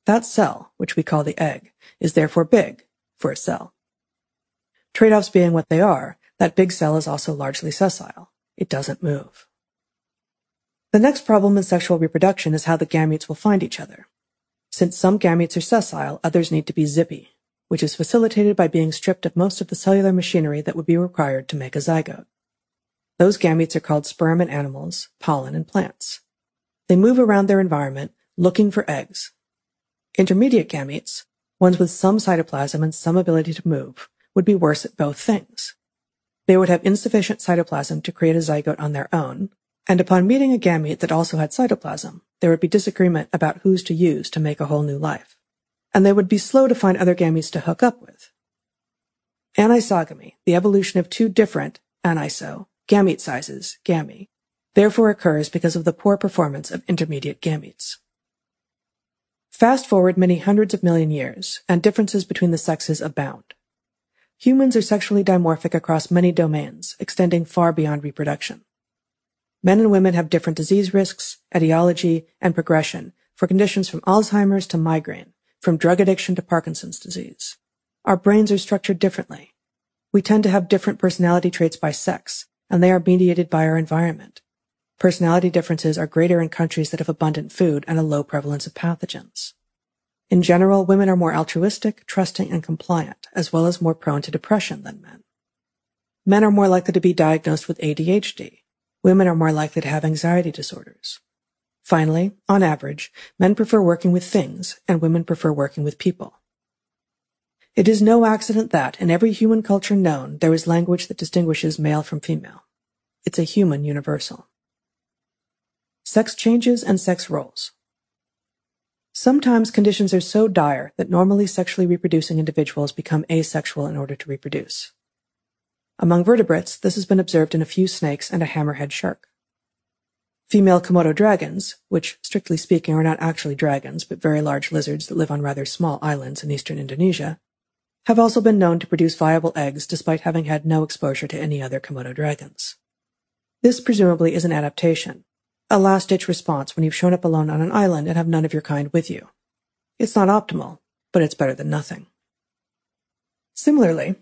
That cell, which we call the egg, is therefore big for a cell. Trade-offs being what they are, that big cell is also largely sessile. It doesn't move. The next problem in sexual reproduction is how the gametes will find each other. Since some gametes are sessile, others need to be zippy, which is facilitated by being stripped of most of the cellular machinery that would be required to make a zygote. Those gametes are called sperm in animals, pollen in plants. They move around their environment looking for eggs. Intermediate gametes, ones with some cytoplasm and some ability to move, would be worse at both things. They would have insufficient cytoplasm to create a zygote on their own, and upon meeting a gamete that also had cytoplasm, there would be disagreement about whose to use to make a whole new life. And they would be slow to find other gametes to hook up with. Anisogamy, the evolution of two different, aniso, gamete sizes, gami, therefore occurs because of the poor performance of intermediate gametes. Fast forward many hundreds of million years, and differences between the sexes abound. Humans are sexually dimorphic across many domains, extending far beyond reproduction. Men and women have different disease risks, etiology, and progression for conditions from Alzheimer's to migraine, from drug addiction to Parkinson's disease. Our brains are structured differently. We tend to have different personality traits by sex, and they are mediated by our environment. Personality differences are greater in countries that have abundant food and a low prevalence of pathogens. In general, women are more altruistic, trusting, and compliant, as well as more prone to depression than men. Men are more likely to be diagnosed with ADHD. Women are more likely to have anxiety disorders. Finally, on average, men prefer working with things and women prefer working with people. It is no accident that, in every human culture known, there is language that distinguishes male from female. It's a human universal. Sex changes and sex roles. Sometimes conditions are so dire that normally sexually reproducing individuals become asexual in order to reproduce. Among vertebrates, this has been observed in a few snakes and a hammerhead shark. Female Komodo dragons, which strictly speaking are not actually dragons but very large lizards that live on rather small islands in eastern Indonesia, have also been known to produce viable eggs despite having had no exposure to any other Komodo dragons. This presumably is an adaptation, a last-ditch response when you've shown up alone on an island and have none of your kind with you. It's not optimal, but it's better than nothing. Similarly,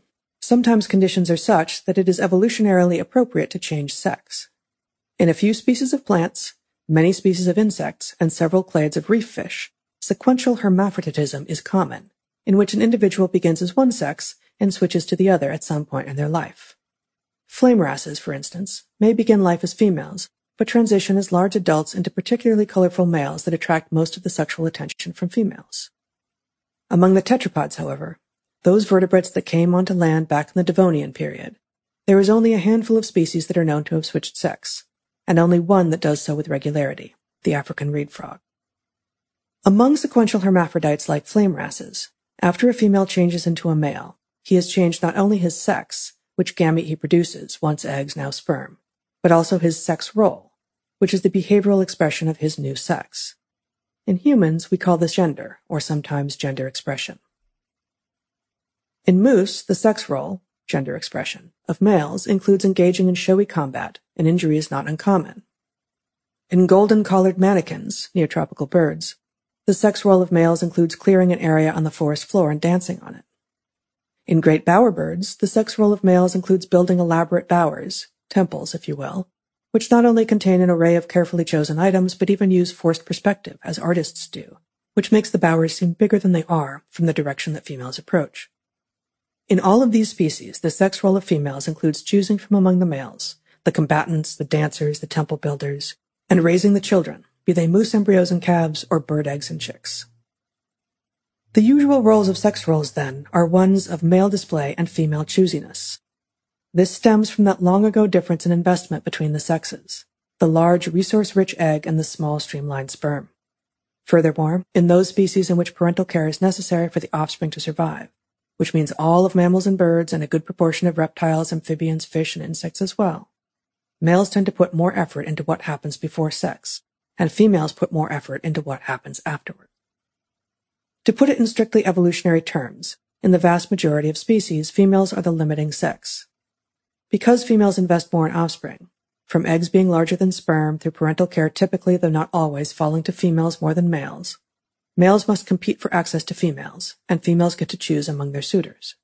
sometimes conditions are such that it is evolutionarily appropriate to change sex. In a few species of plants, many species of insects, and several clades of reef fish, sequential hermaphroditism is common, in which an individual begins as one sex and switches to the other at some point in their life. Flame wrasses, for instance, may begin life as females but transition as large adults into particularly colorful males that attract most of the sexual attention from females. Among the tetrapods, however, those vertebrates that came onto land back in the Devonian period, there is only a handful of species that are known to have switched sex, and only one that does so with regularity, the African reed frog. Among sequential hermaphrodites like flame wrasses, after a female changes into a male, he has changed not only his sex, which gamete he produces, once eggs, now sperm, but also his sex role, which is the behavioral expression of his new sex. In humans, we call this gender, or sometimes gender expression. In moose, the sex role, gender expression, of males includes engaging in showy combat, and injury is not uncommon. In golden-collared manakins, neotropical birds, the sex role of males includes clearing an area on the forest floor and dancing on it. In great bowerbirds, the sex role of males includes building elaborate bowers, temples, if you will, which not only contain an array of carefully chosen items, but even use forced perspective, as artists do, which makes the bowers seem bigger than they are from the direction that females approach. In all of these species, the sex role of females includes choosing from among the males, the combatants, the dancers, the temple builders, and raising the children, be they moose embryos and calves or bird eggs and chicks. The usual roles of sex roles, then, are ones of male display and female choosiness. This stems from that long ago difference in investment between the sexes, the large resource-rich egg and the small streamlined sperm. Furthermore, in those species in which parental care is necessary for the offspring to survive, which means all of mammals and birds and a good proportion of reptiles, amphibians, fish, and insects as well, males tend to put more effort into what happens before sex, and females put more effort into what happens afterward. To put it in strictly evolutionary terms, in the vast majority of species, females are the limiting sex, because females invest more in offspring, from eggs being larger than sperm through parental care typically, though not always, falling to females more than males, males must compete for access to females, and females get to choose among their suitors.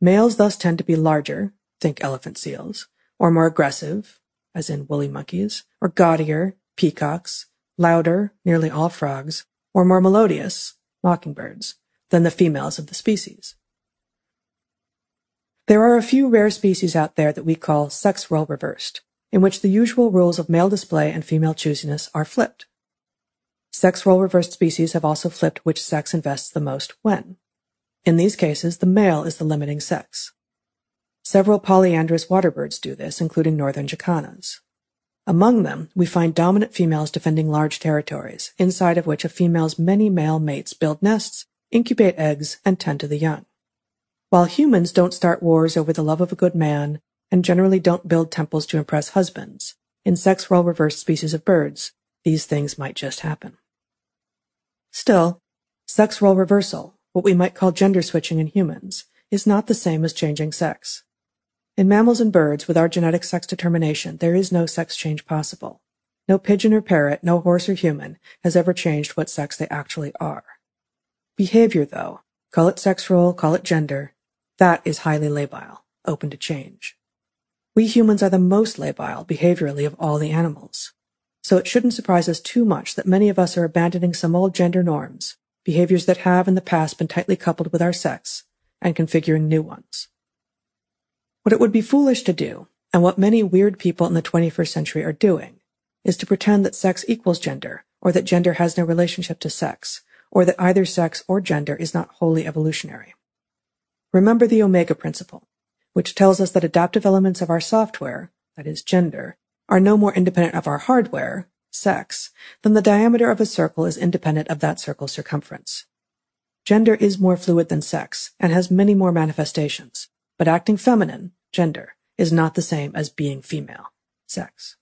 Males thus tend to be larger, think elephant seals, or more aggressive, as in woolly monkeys, or gaudier, peacocks, louder, nearly all frogs, or more melodious, mockingbirds, than the females of the species. There are a few rare species out there that we call sex role reversed, in which the usual rules of male display and female choosiness are flipped. Sex role reversed species have also flipped which sex invests the most when. In these cases, the male is the limiting sex. Several polyandrous waterbirds do this, including northern jacanas. Among them, we find dominant females defending large territories, inside of which a female's many male mates build nests, incubate eggs, and tend to the young. While humans don't start wars over the love of a good man and generally don't build temples to impress husbands, in sex role reversed species of birds, these things might just happen. Still, sex role reversal, what we might call gender switching in humans, is not the same as changing sex. In mammals and birds, with our genetic sex determination, there is no sex change possible. No pigeon or parrot, no horse or human has ever changed what sex they actually are. Behavior, though, call it sex role, call it gender, that is highly labile, open to change. We humans are the most labile behaviorally of all the animals. So it shouldn't surprise us too much that many of us are abandoning some old gender norms, behaviors that have in the past been tightly coupled with our sex, and configuring new ones. What it would be foolish to do, and what many weird people in the 21st century are doing, is to pretend that sex equals gender, or that gender has no relationship to sex, or that either sex or gender is not wholly evolutionary. Remember the Omega principle, which tells us that adaptive elements of our software, that is gender, are no more independent of our hardware, sex, than the diameter of a circle is independent of that circle's circumference. Gender is more fluid than sex and has many more manifestations, but acting feminine, gender, is not the same as being female, sex.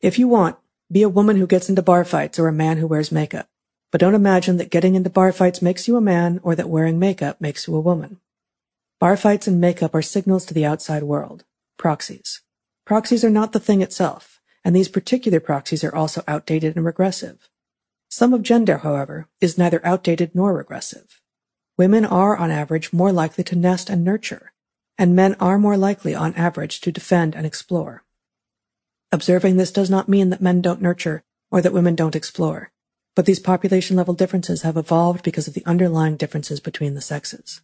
If you want, be a woman who gets into bar fights or a man who wears makeup. But don't imagine that getting into bar fights makes you a man or that wearing makeup makes you a woman. Bar fights and makeup are signals to the outside world, proxies. Proxies are not the thing itself, and these particular proxies are also outdated and regressive. Some of gender, however, is neither outdated nor regressive. Women are, on average, more likely to nest and nurture, and men are more likely, on average, to defend and explore. Observing this does not mean that men don't nurture or that women don't explore, but these population level differences have evolved because of the underlying differences between the sexes.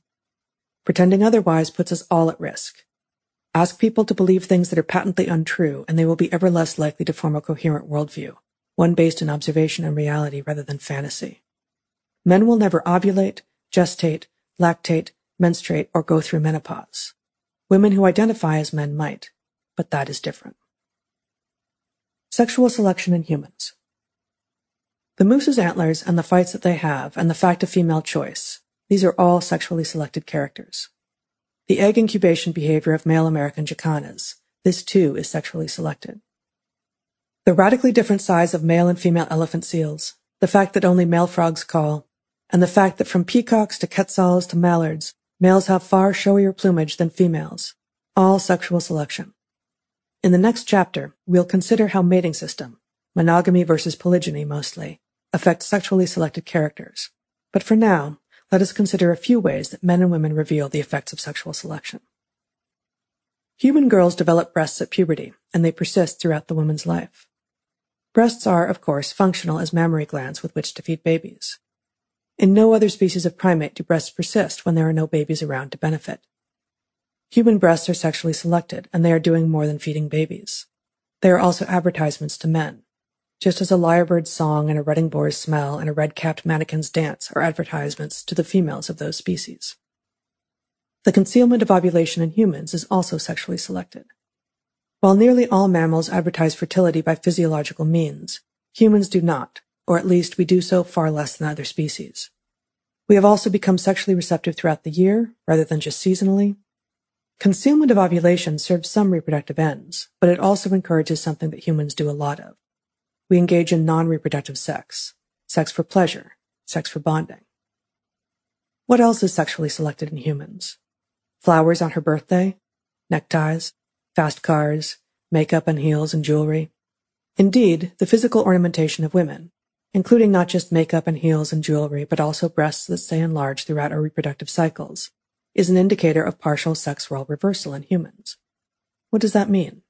Pretending otherwise puts us all at risk. Ask people to believe things that are patently untrue, and they will be ever less likely to form a coherent worldview, one based in observation and reality rather than fantasy. Men will never ovulate, gestate, lactate, menstruate, or go through menopause. Women who identify as men might, but that is different. Sexual selection in humans. The moose's antlers and the fights that they have and the fact of female choice, these are all sexually selected characters. The egg incubation behavior of male American jacanas, this too is sexually selected. The radically different size of male and female elephant seals, the fact that only male frogs call, and the fact that from peacocks to quetzals to mallards, Males have far showier plumage than females. All sexual selection. In the next chapter, we'll consider how mating system, monogamy versus polygyny mostly, affects sexually selected characters. But for now, let us consider a few ways that men and women reveal the effects of sexual selection. Human girls develop breasts at puberty, and they persist throughout the woman's life. Breasts are, of course, functional as mammary glands with which to feed babies. In no other species of primate do breasts persist when there are no babies around to benefit. Human breasts are sexually selected, and they are doing more than feeding babies. They are also advertisements to men, just as a lyrebird's song and a redding boar's smell and a red-capped manakin's dance are advertisements to the females of those species. The concealment of ovulation in humans is also sexually selected. While nearly all mammals advertise fertility by physiological means, humans do not, or at least we do so far less than other species. We have also become sexually receptive throughout the year, rather than just seasonally. Concealment of ovulation serves some reproductive ends, but it also encourages something that humans do a lot of. We engage in non-reproductive sex, sex for pleasure, sex for bonding. What else is sexually selected in humans? Flowers on her birthday, neckties, fast cars, makeup and heels and jewelry. Indeed, the physical ornamentation of women, including not just makeup and heels and jewelry, but also breasts that stay enlarged throughout our reproductive cycles, is an indicator of partial sex role reversal in humans. What does that mean?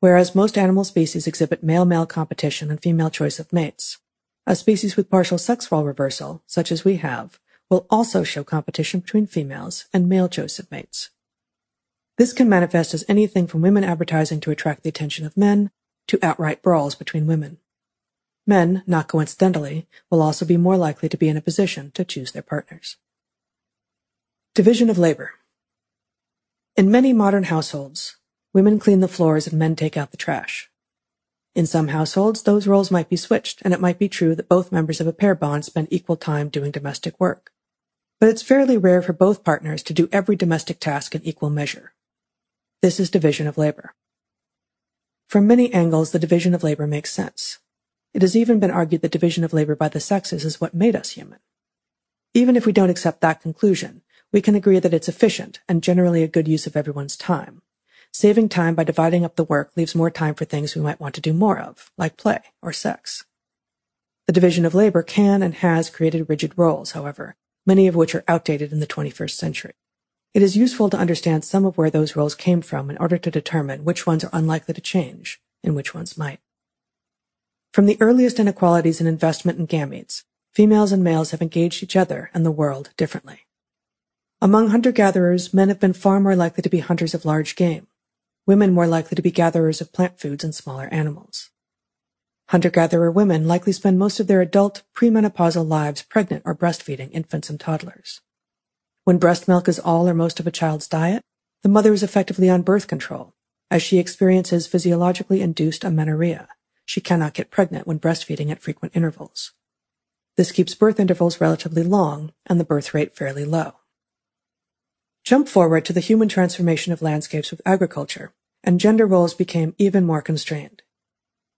Whereas most animal species exhibit male-male competition and female choice of mates, a species with partial sex role reversal, such as we have, will also show competition between females and male choice of mates. This can manifest as anything from women advertising to attract the attention of men to outright brawls between women. Men, not coincidentally, will also be more likely to be in a position to choose their partners. Division of labor. In many modern households, women clean the floors and men take out the trash. In some households, those roles might be switched, and it might be true that both members of a pair bond spend equal time doing domestic work. But it's fairly rare for both partners to do every domestic task in equal measure. This is division of labor. From many angles, the division of labor makes sense. It has even been argued that division of labor by the sexes is what made us human. Even if we don't accept that conclusion, we can agree that it's efficient and generally a good use of everyone's time. Saving time by dividing up the work leaves more time for things we might want to do more of, like play or sex. The division of labor can and has created rigid roles, however, many of which are outdated in the 21st century. It is useful to understand some of where those roles came from in order to determine which ones are unlikely to change and which ones might. From the earliest inequalities in investment and gametes, females and males have engaged each other and the world differently. Among hunter-gatherers, men have been far more likely to be hunters of large game, women more likely to be gatherers of plant foods and smaller animals. Hunter-gatherer women likely spend most of their adult, premenopausal lives pregnant or breastfeeding infants and toddlers. When breast milk is all or most of a child's diet, the mother is effectively on birth control, as she experiences physiologically induced amenorrhea. She cannot get pregnant when breastfeeding at frequent intervals. This keeps birth intervals relatively long and the birth rate fairly low. Jump forward to the human transformation of landscapes with agriculture, and gender roles became even more constrained.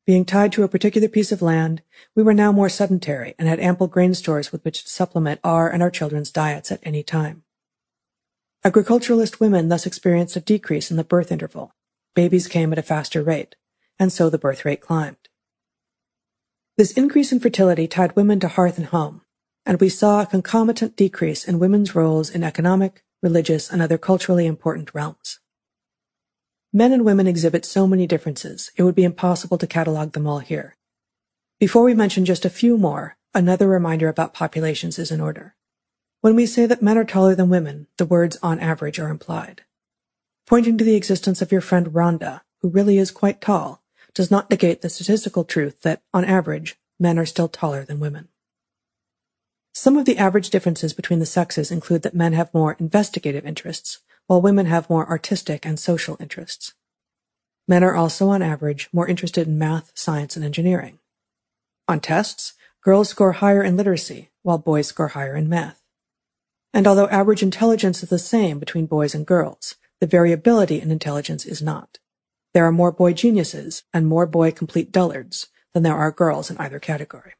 Being tied to a particular piece of land, we were now more sedentary and had ample grain stores with which to supplement our and our children's diets at any time. Agriculturalist women thus experienced a decrease in the birth interval. Babies came at a faster rate, and so the birth rate climbed. This increase in fertility tied women to hearth and home, and we saw a concomitant decrease in women's roles in economic, religious, and other culturally important realms. Men and women exhibit so many differences, it would be impossible to catalog them all here. Before we mention just a few more, another reminder about populations is in order. When we say that men are taller than women, the words on average are implied. Pointing to the existence of your friend Rhonda, who really is quite tall, does not negate the statistical truth that, on average, men are still taller than women. Some of the average differences between the sexes include that men have more investigative interests, while women have more artistic and social interests. Men are also, on average, more interested in math, science, and engineering. On tests, girls score higher in literacy, while boys score higher in math. And although average intelligence is the same between boys and girls, the variability in intelligence is not. There are more boy geniuses and more boy complete dullards than there are girls in either category.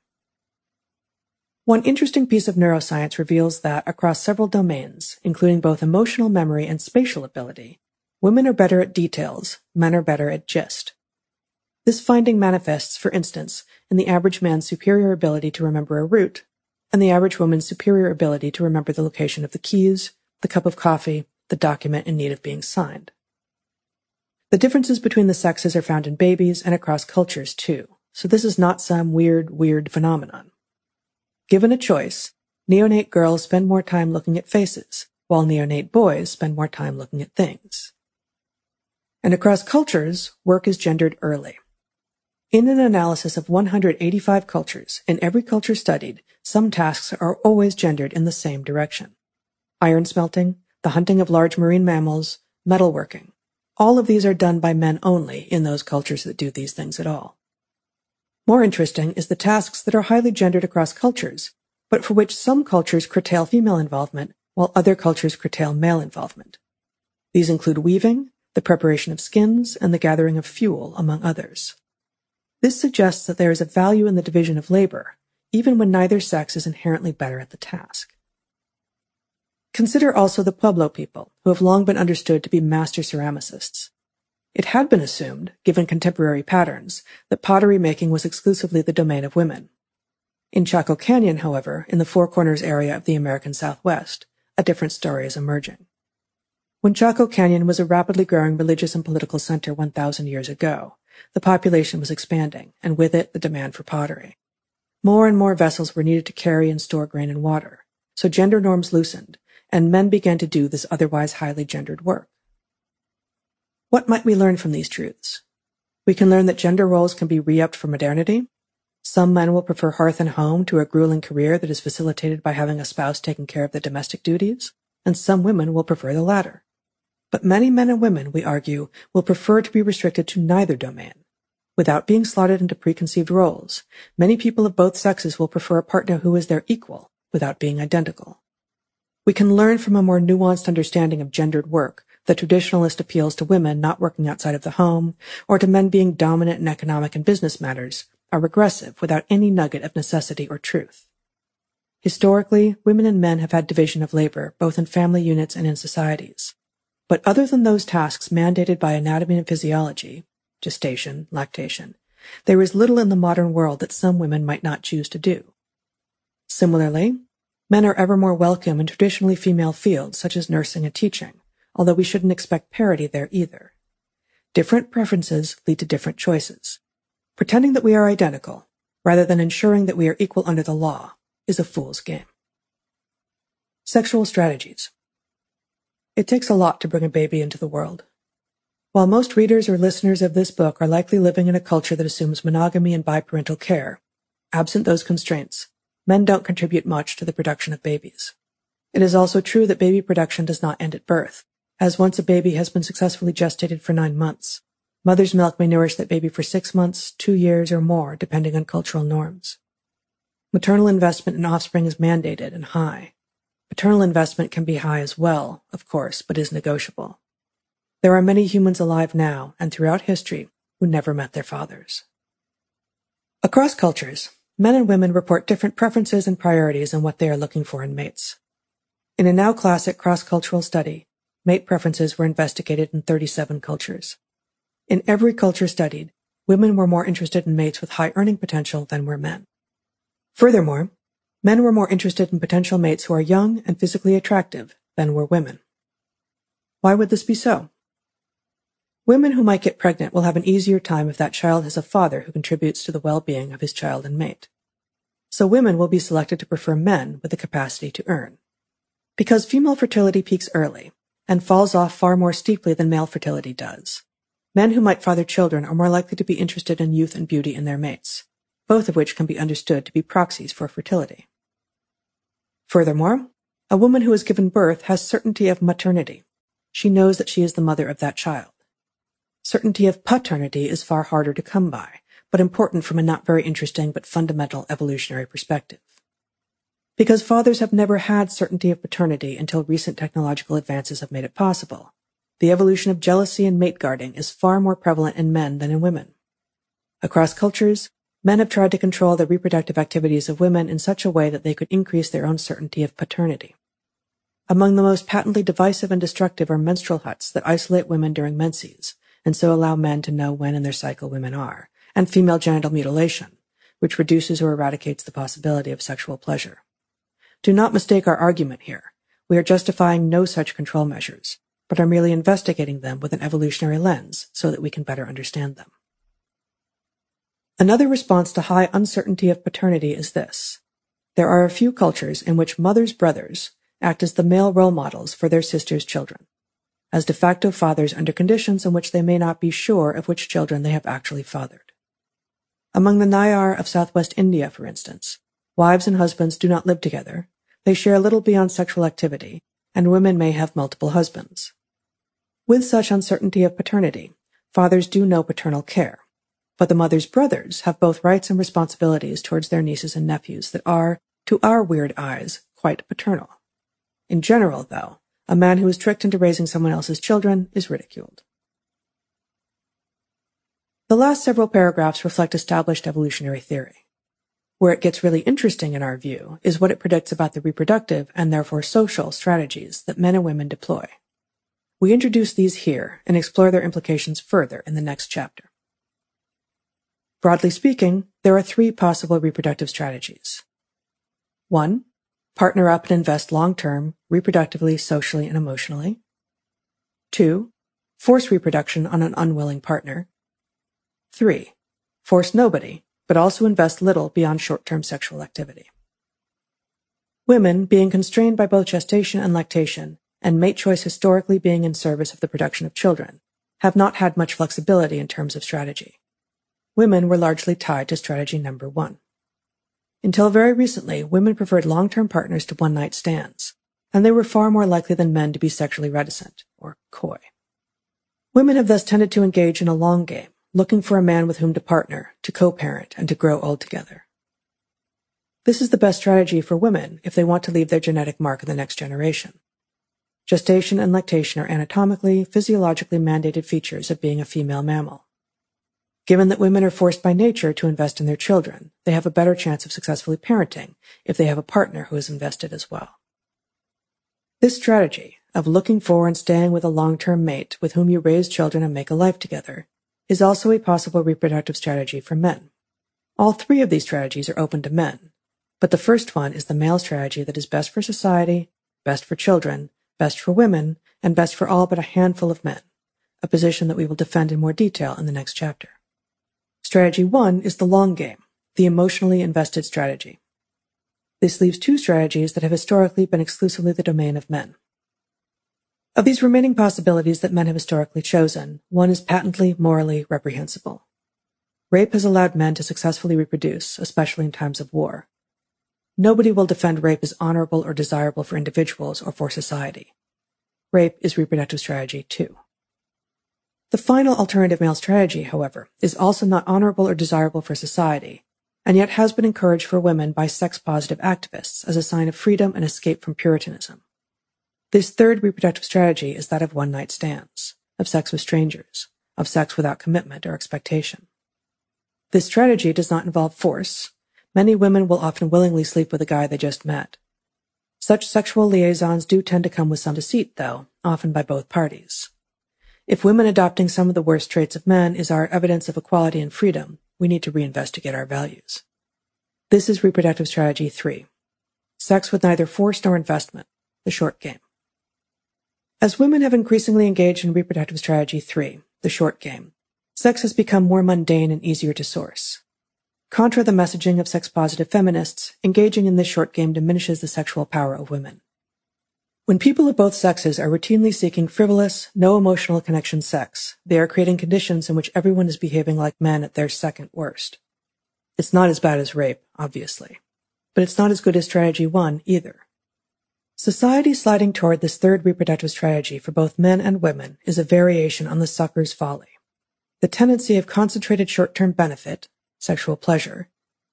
One interesting piece of neuroscience reveals that across several domains, including both emotional memory and spatial ability, women are better at details, men are better at gist. This finding manifests, for instance, in the average man's superior ability to remember a route, and the average woman's superior ability to remember the location of the keys, the cup of coffee, the document in need of being signed. The differences between the sexes are found in babies and across cultures too, so this is not some weird, weird phenomenon. Given a choice, neonate girls spend more time looking at faces, while neonate boys spend more time looking at things. And across cultures, work is gendered early. In an analysis of 185 cultures, in every culture studied, some tasks are always gendered in the same direction. Iron smelting, the hunting of large marine mammals, metalworking. All of these are done by men only in those cultures that do these things at all. More interesting is the tasks that are highly gendered across cultures, but for which some cultures curtail female involvement while other cultures curtail male involvement. These include weaving, the preparation of skins, and the gathering of fuel, among others. This suggests that there is a value in the division of labor, even when neither sex is inherently better at the task. Consider also the Pueblo people, who have long been understood to be master ceramicists. It had been assumed, given contemporary patterns, that pottery making was exclusively the domain of women. In Chaco Canyon, however, in the Four Corners area of the American Southwest, a different story is emerging. When Chaco Canyon was a rapidly growing religious and political center 1,000 years ago, the population was expanding, and with it the demand for pottery. More and more vessels were needed to carry and store grain and water, so gender norms loosened, and men began to do this otherwise highly gendered work. What might we learn from these truths? We can learn that gender roles can be re-upped for modernity. Some men will prefer hearth and home to a grueling career that is facilitated by having a spouse taking care of the domestic duties, and some women will prefer the latter. But many men and women, we argue, will prefer to be restricted to neither domain. Without being slotted into preconceived roles, many people of both sexes will prefer a partner who is their equal without being identical. We can learn from a more nuanced understanding of gendered work the traditionalist appeals to women not working outside of the home or to men being dominant in economic and business matters are regressive without any nugget of necessity or truth. Historically, women and men have had division of labor, both in family units and in societies. But other than those tasks mandated by anatomy and physiology, gestation, lactation, there is little in the modern world that some women might not choose to do. Similarly, men are ever more welcome in traditionally female fields such as nursing and teaching, although we shouldn't expect parity there either. Different preferences lead to different choices. Pretending that we are identical, rather than ensuring that we are equal under the law, is a fool's game. Sexual strategies. It takes a lot to bring a baby into the world. While most readers or listeners of this book are likely living in a culture that assumes monogamy and biparental care, absent those constraints, men don't contribute much to the production of babies. It is also true that baby production does not end at birth, as once a baby has been successfully gestated for nine months. Mother's milk may nourish that baby for six months, two years, or more, depending on cultural norms. Maternal investment in offspring is mandated and high. Paternal investment can be high as well, of course, but is negotiable. There are many humans alive now and throughout history who never met their fathers. Across cultures, men and women report different preferences and priorities in what they are looking for in mates. In a now classic cross-cultural study, Mate preferences were investigated in 37 cultures. In every culture studied, women were more interested in mates with high earning potential than were men. Furthermore, men were more interested in potential mates who are young and physically attractive than were women. Why would this be so? Women who might get pregnant will have an easier time if that child has a father who contributes to the well-being of his child and mate. So women will be selected to prefer men with the capacity to earn. Because female fertility peaks early, and falls off far more steeply than male fertility does. Men who might father children are more likely to be interested in youth and beauty in their mates, both of which can be understood to be proxies for fertility. Furthermore, a woman who has given birth has certainty of maternity. She knows that she is the mother of that child. Certainty of paternity is far harder to come by, but important from a not very interesting but fundamental evolutionary perspective. Because fathers have never had certainty of paternity until recent technological advances have made it possible. The evolution of jealousy and mate guarding is far more prevalent in men than in women. Across cultures, men have tried to control the reproductive activities of women in such a way that they could increase their own certainty of paternity. Among the most patently divisive and destructive are menstrual huts that isolate women during menses, and so allow men to know when in their cycle women are, and female genital mutilation, which reduces or eradicates the possibility of sexual pleasure. Do not mistake our argument here. We are justifying no such control measures, but are merely investigating them with an evolutionary lens so that we can better understand them. Another response to high uncertainty of paternity is this. There are a few cultures in which mothers' brothers act as the male role models for their sisters' children, as de facto fathers under conditions in which they may not be sure of which children they have actually fathered. Among the Nayar of southwest India, for instance, wives and husbands do not live together, they share little beyond sexual activity, and women may have multiple husbands. With such uncertainty of paternity, fathers do know paternal care, but the mother's brothers have both rights and responsibilities towards their nieces and nephews that are, to our weird eyes, quite paternal. In general, though, a man who is tricked into raising someone else's children is ridiculed. The last several paragraphs reflect established evolutionary theory. Where it gets really interesting in our view is what it predicts about the reproductive and therefore social strategies that men and women deploy. We introduce these here and explore their implications further in the next chapter. Broadly speaking, there are three possible reproductive strategies. One, partner up and invest long term, reproductively, socially, and emotionally. Two, force reproduction on an unwilling partner. Three, force nobody but also invest little beyond short-term sexual activity. Women, being constrained by both gestation and lactation, and mate choice historically being in service of the production of children, have not had much flexibility in terms of strategy. Women were largely tied to strategy number one. Until very recently, women preferred long-term partners to one-night stands, and they were far more likely than men to be sexually reticent, or coy. Women have thus tended to engage in a long game, looking for a man with whom to partner, to co-parent, and to grow old together. This is the best strategy for women if they want to leave their genetic mark in the next generation. Gestation and lactation are anatomically, physiologically mandated features of being a female mammal. Given that women are forced by nature to invest in their children, they have a better chance of successfully parenting if they have a partner who is invested as well. This strategy of looking for and staying with a long-term mate with whom you raise children and make a life together is also a possible reproductive strategy for men. All three of these strategies are open to men, but the first one is the male strategy that is best for society, best for children, best for women, and best for all but a handful of men, a position that we will defend in more detail in the next chapter. Strategy one is the long game, the emotionally invested strategy. This leaves two strategies that have historically been exclusively the domain of men. Of these remaining possibilities that men have historically chosen, one is patently morally reprehensible. Rape has allowed men to successfully reproduce, especially in times of war, Nobody will defend rape as honorable or desirable for individuals or for society. Rape is reproductive strategy too. The final alternative male strategy, however, is also not honorable or desirable for society, and yet has been encouraged for women by sex-positive activists as a sign of freedom and escape from Puritanism. This third reproductive strategy is that of one-night stands, of sex with strangers, of sex without commitment or expectation. This strategy does not involve force, Many women will often willingly sleep with a guy they just met. Such sexual liaisons do tend to come with some deceit, though, often by both parties. If women adopting some of the worst traits of men is our evidence of equality and freedom, we need to reinvestigate our values. This is reproductive strategy three. Sex with neither force nor investment, the short game. As women have increasingly engaged in reproductive strategy three, the short game, sex has become more mundane and easier to source. Contra the messaging of sex-positive feminists, engaging in this short game diminishes the sexual power of women. When people of both sexes are routinely seeking frivolous, no emotional connection sex, they are creating conditions in which everyone is behaving like men at their second worst. It's not as bad as rape, obviously, but it's not as good as strategy one either. Society sliding toward this third reproductive strategy for both men and women is a variation on the sucker's folly. The tendency of concentrated short-term benefit, sexual pleasure,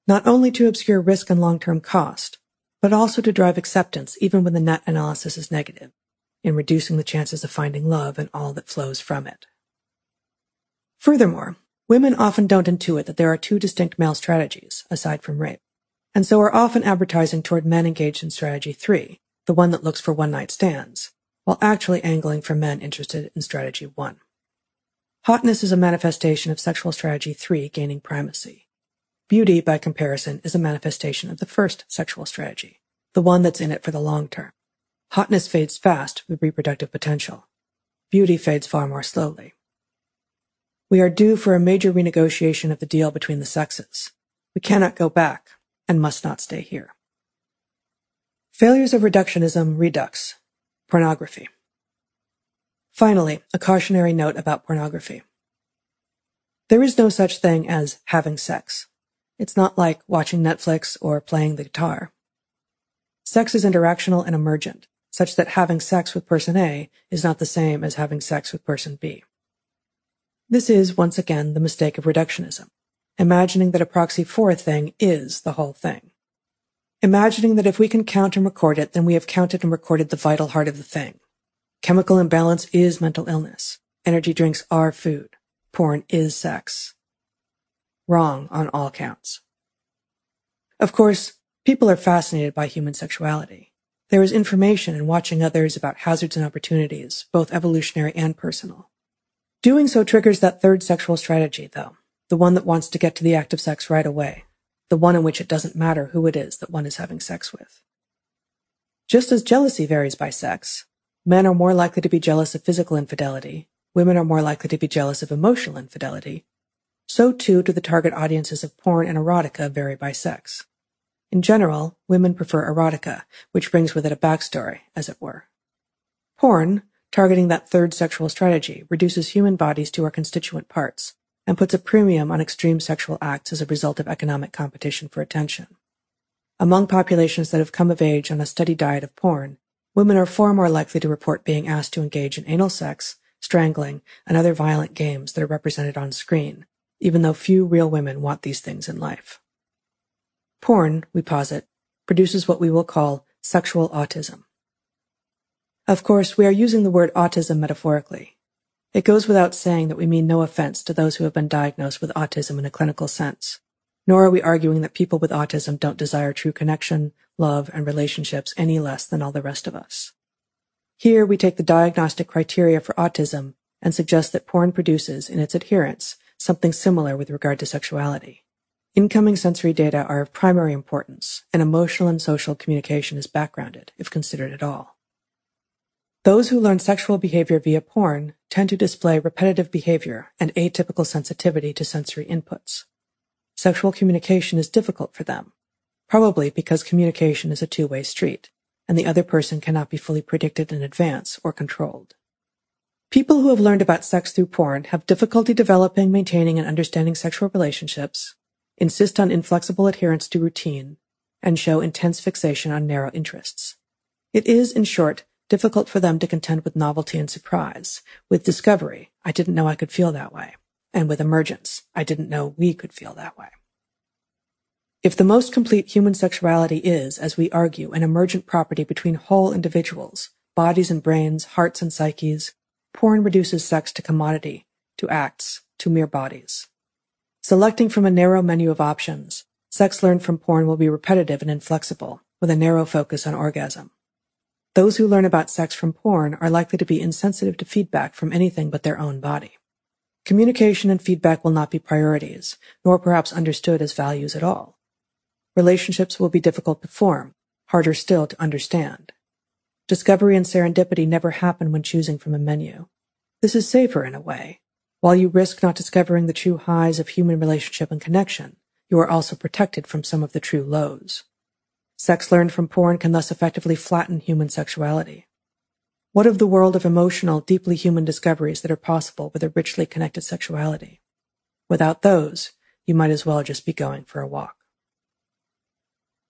not only to obscure risk and long-term cost, but also to drive acceptance even when the net analysis is negative, in reducing the chances of finding love and all that flows from it. Furthermore, women often don't intuit that there are two distinct male strategies, aside from rape, and so are often advertising toward men engaged in strategy three, the one that looks for one-night stands, while actually angling for men interested in strategy one. Hotness is a manifestation of sexual strategy 3 gaining primacy. Beauty, by comparison, is a manifestation of the first sexual strategy, the one that's in it for the long term. Hotness fades fast with reproductive potential. Beauty fades far more slowly. We are due for a major renegotiation of the deal between the sexes. We cannot go back and must not stay here. Failures of reductionism redux. Pornography. Finally, a cautionary note about pornography. There is no such thing as having sex. It's not like watching Netflix or playing the guitar. Sex is interactional and emergent, such that having sex with person A is not the same as having sex with person B. This is, once again, the mistake of reductionism, imagining that a proxy for a thing is the whole thing. Imagining that if we can count and record it, then we have counted and recorded the vital heart of the thing, Chemical imbalance is mental illness. Energy drinks are food. Porn is sex. Wrong on all counts. Of course, people are fascinated by human sexuality. There is information in watching others about hazards and opportunities, both evolutionary and personal. Doing so triggers that third sexual strategy, though, the one that wants to get to the act of sex right away, the one in which it doesn't matter who it is that one is having sex with. Just as jealousy varies by sex, Men are more likely to be jealous of physical infidelity. Women are more likely to be jealous of emotional infidelity. So too do the target audiences of porn and erotica vary by sex. In general, women prefer erotica, which brings with it a backstory, as it were. Porn, targeting that third sexual strategy, reduces human bodies to our constituent parts and puts a premium on extreme sexual acts as a result of economic competition for attention. Among populations that have come of age on a steady diet of porn, women are far more likely to report being asked to engage in anal sex, strangling, and other violent games that are represented on screen, even though few real women want these things in life. Porn, we posit, produces what we will call sexual autism. Of course, we are using the word autism metaphorically. It goes without saying that we mean no offense to those who have been diagnosed with autism in a clinical sense, nor are we arguing that people with autism don't desire true connection, love, and relationships any less than all the rest of us. Here we take the diagnostic criteria for autism and suggest that porn produces, in its adherents, something similar with regard to sexuality. Incoming sensory data are of primary importance, and emotional and social communication is backgrounded, if considered at all. Those who learn sexual behavior via porn tend to display repetitive behavior and atypical sensitivity to sensory inputs. Sexual communication is difficult for them, probably because communication is a two-way street, and the other person cannot be fully predicted in advance or controlled. People who have learned about sex through porn have difficulty developing, maintaining, and understanding sexual relationships, insist on inflexible adherence to routine, and show intense fixation on narrow interests. It is, in short, difficult for them to contend with novelty and surprise, with discovery, I didn't know I could feel that way, and with emergence, I didn't know we could feel that way. If the most complete human sexuality is, as we argue, an emergent property between whole individuals, bodies and brains, hearts and psyches, porn reduces sex to commodity, to acts, to mere bodies. Selecting from a narrow menu of options, sex learned from porn will be repetitive and inflexible, with a narrow focus on orgasm. Those who learn about sex from porn are likely to be insensitive to feedback from anything but their own body. Communication and feedback will not be priorities, nor perhaps understood as values at all. Relationships will be difficult to form, harder still to understand. Discovery and serendipity never happen when choosing from a menu. This is safer in a way. While you risk not discovering the true highs of human relationship and connection, you are also protected from some of the true lows. Sex learned from porn can thus effectively flatten human sexuality. What of the world of emotional, deeply human discoveries that are possible with a richly connected sexuality? Without those, you might as well just be going for a walk.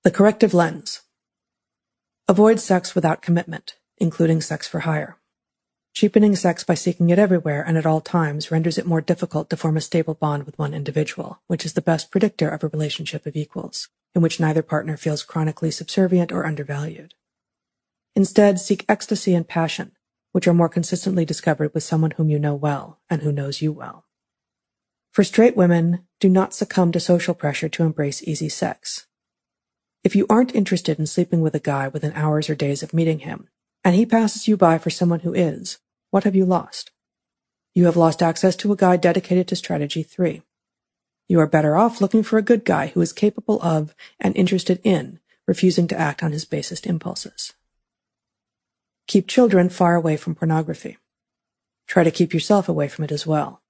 The corrective lens. Avoid sex without commitment, including sex for hire. Cheapening sex by seeking it everywhere and at all times renders it more difficult to form a stable bond with one individual, which is the best predictor of a relationship of equals in which neither partner feels chronically subservient or undervalued. Instead, seek ecstasy and passion, which are more consistently discovered with someone whom you know well and who knows you well. For straight women, do not succumb to social pressure to embrace easy sex. If you aren't interested in sleeping with a guy within hours or days of meeting him, and he passes you by for someone who is, what have you lost? You have lost access to a guy dedicated to strategy three. You are better off looking for a good guy who is capable of and interested in refusing to act on his basest impulses. Keep children far away from pornography. Try to keep yourself away from it as well.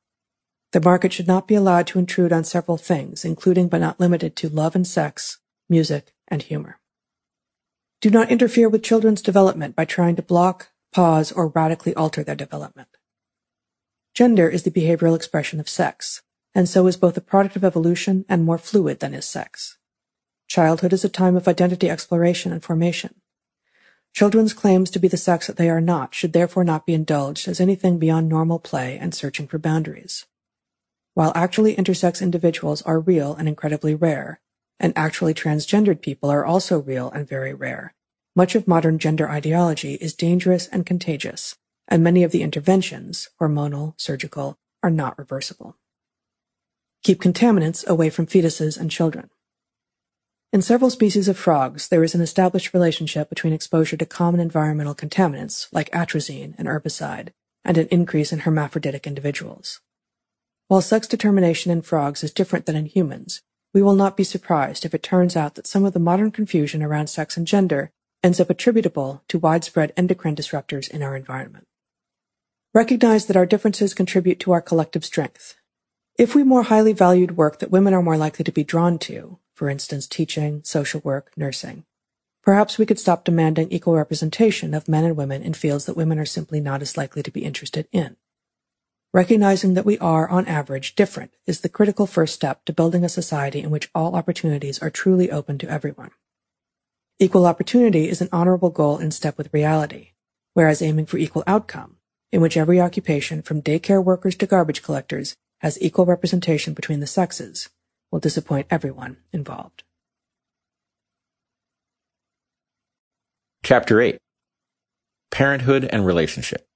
The market should not be allowed to intrude on several things, including but not limited to love and sex, music, and humor. Do not interfere with children's development by trying to block, pause, or radically alter their development. Gender is the behavioral expression of sex, and so is both a product of evolution and more fluid than is sex. Childhood is a time of identity exploration and formation. Children's claims to be the sex that they are not should therefore not be indulged as anything beyond normal play and searching for boundaries. While actually intersex individuals are real and incredibly rare, and actually transgendered people are also real and very rare, much of modern gender ideology is dangerous and contagious, and many of the interventions, hormonal, surgical, are not reversible. Keep contaminants away from fetuses and children. In several species of frogs, there is an established relationship between exposure to common environmental contaminants, like atrazine, an herbicide, and an increase in hermaphroditic individuals. While sex determination in frogs is different than in humans, we will not be surprised if it turns out that some of the modern confusion around sex and gender ends up attributable to widespread endocrine disruptors in our environment. Recognize that our differences contribute to our collective strength, if we more highly valued work that women are more likely to be drawn to, for instance, teaching, social work, nursing, perhaps we could stop demanding equal representation of men and women in fields that women are simply not as likely to be interested in. Recognizing that we are, on average, different is the critical first step to building a society in which all opportunities are truly open to everyone. Equal opportunity is an honorable goal in step with reality, whereas aiming for equal outcome, in which every occupation from daycare workers to garbage collectors has equal representation between the sexes, will disappoint everyone involved. Chapter 8 Parenthood and Relationship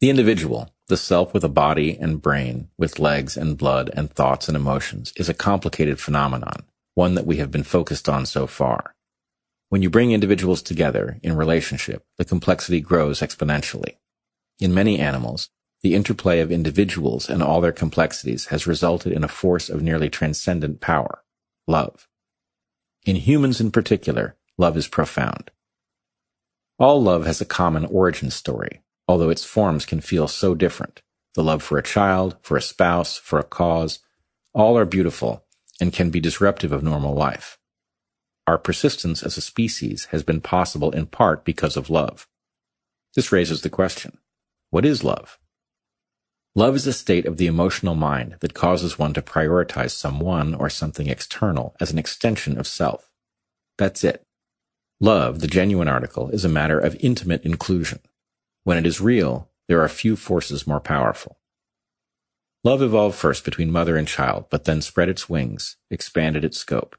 The individual, the self with a body and brain, with legs and blood and thoughts and emotions, is a complicated phenomenon, one that we have been focused on so far. When you bring individuals together in relationship, the complexity grows exponentially. In many animals, the interplay of individuals and all their complexities has resulted in a force of nearly transcendent power, love. In humans in particular, love is profound. All love has a common origin story, although its forms can feel so different. The love for a child, for a spouse, for a cause, all are beautiful and can be disruptive of normal life. Our persistence as a species has been possible in part because of love. This raises the question, what is love? Love is a state of the emotional mind that causes one to prioritize someone or something external as an extension of self. That's it. Love, the genuine article, is a matter of intimate inclusion. When it is real, there are few forces more powerful. Love evolved first between mother and child, but then spread its wings, expanded its scope.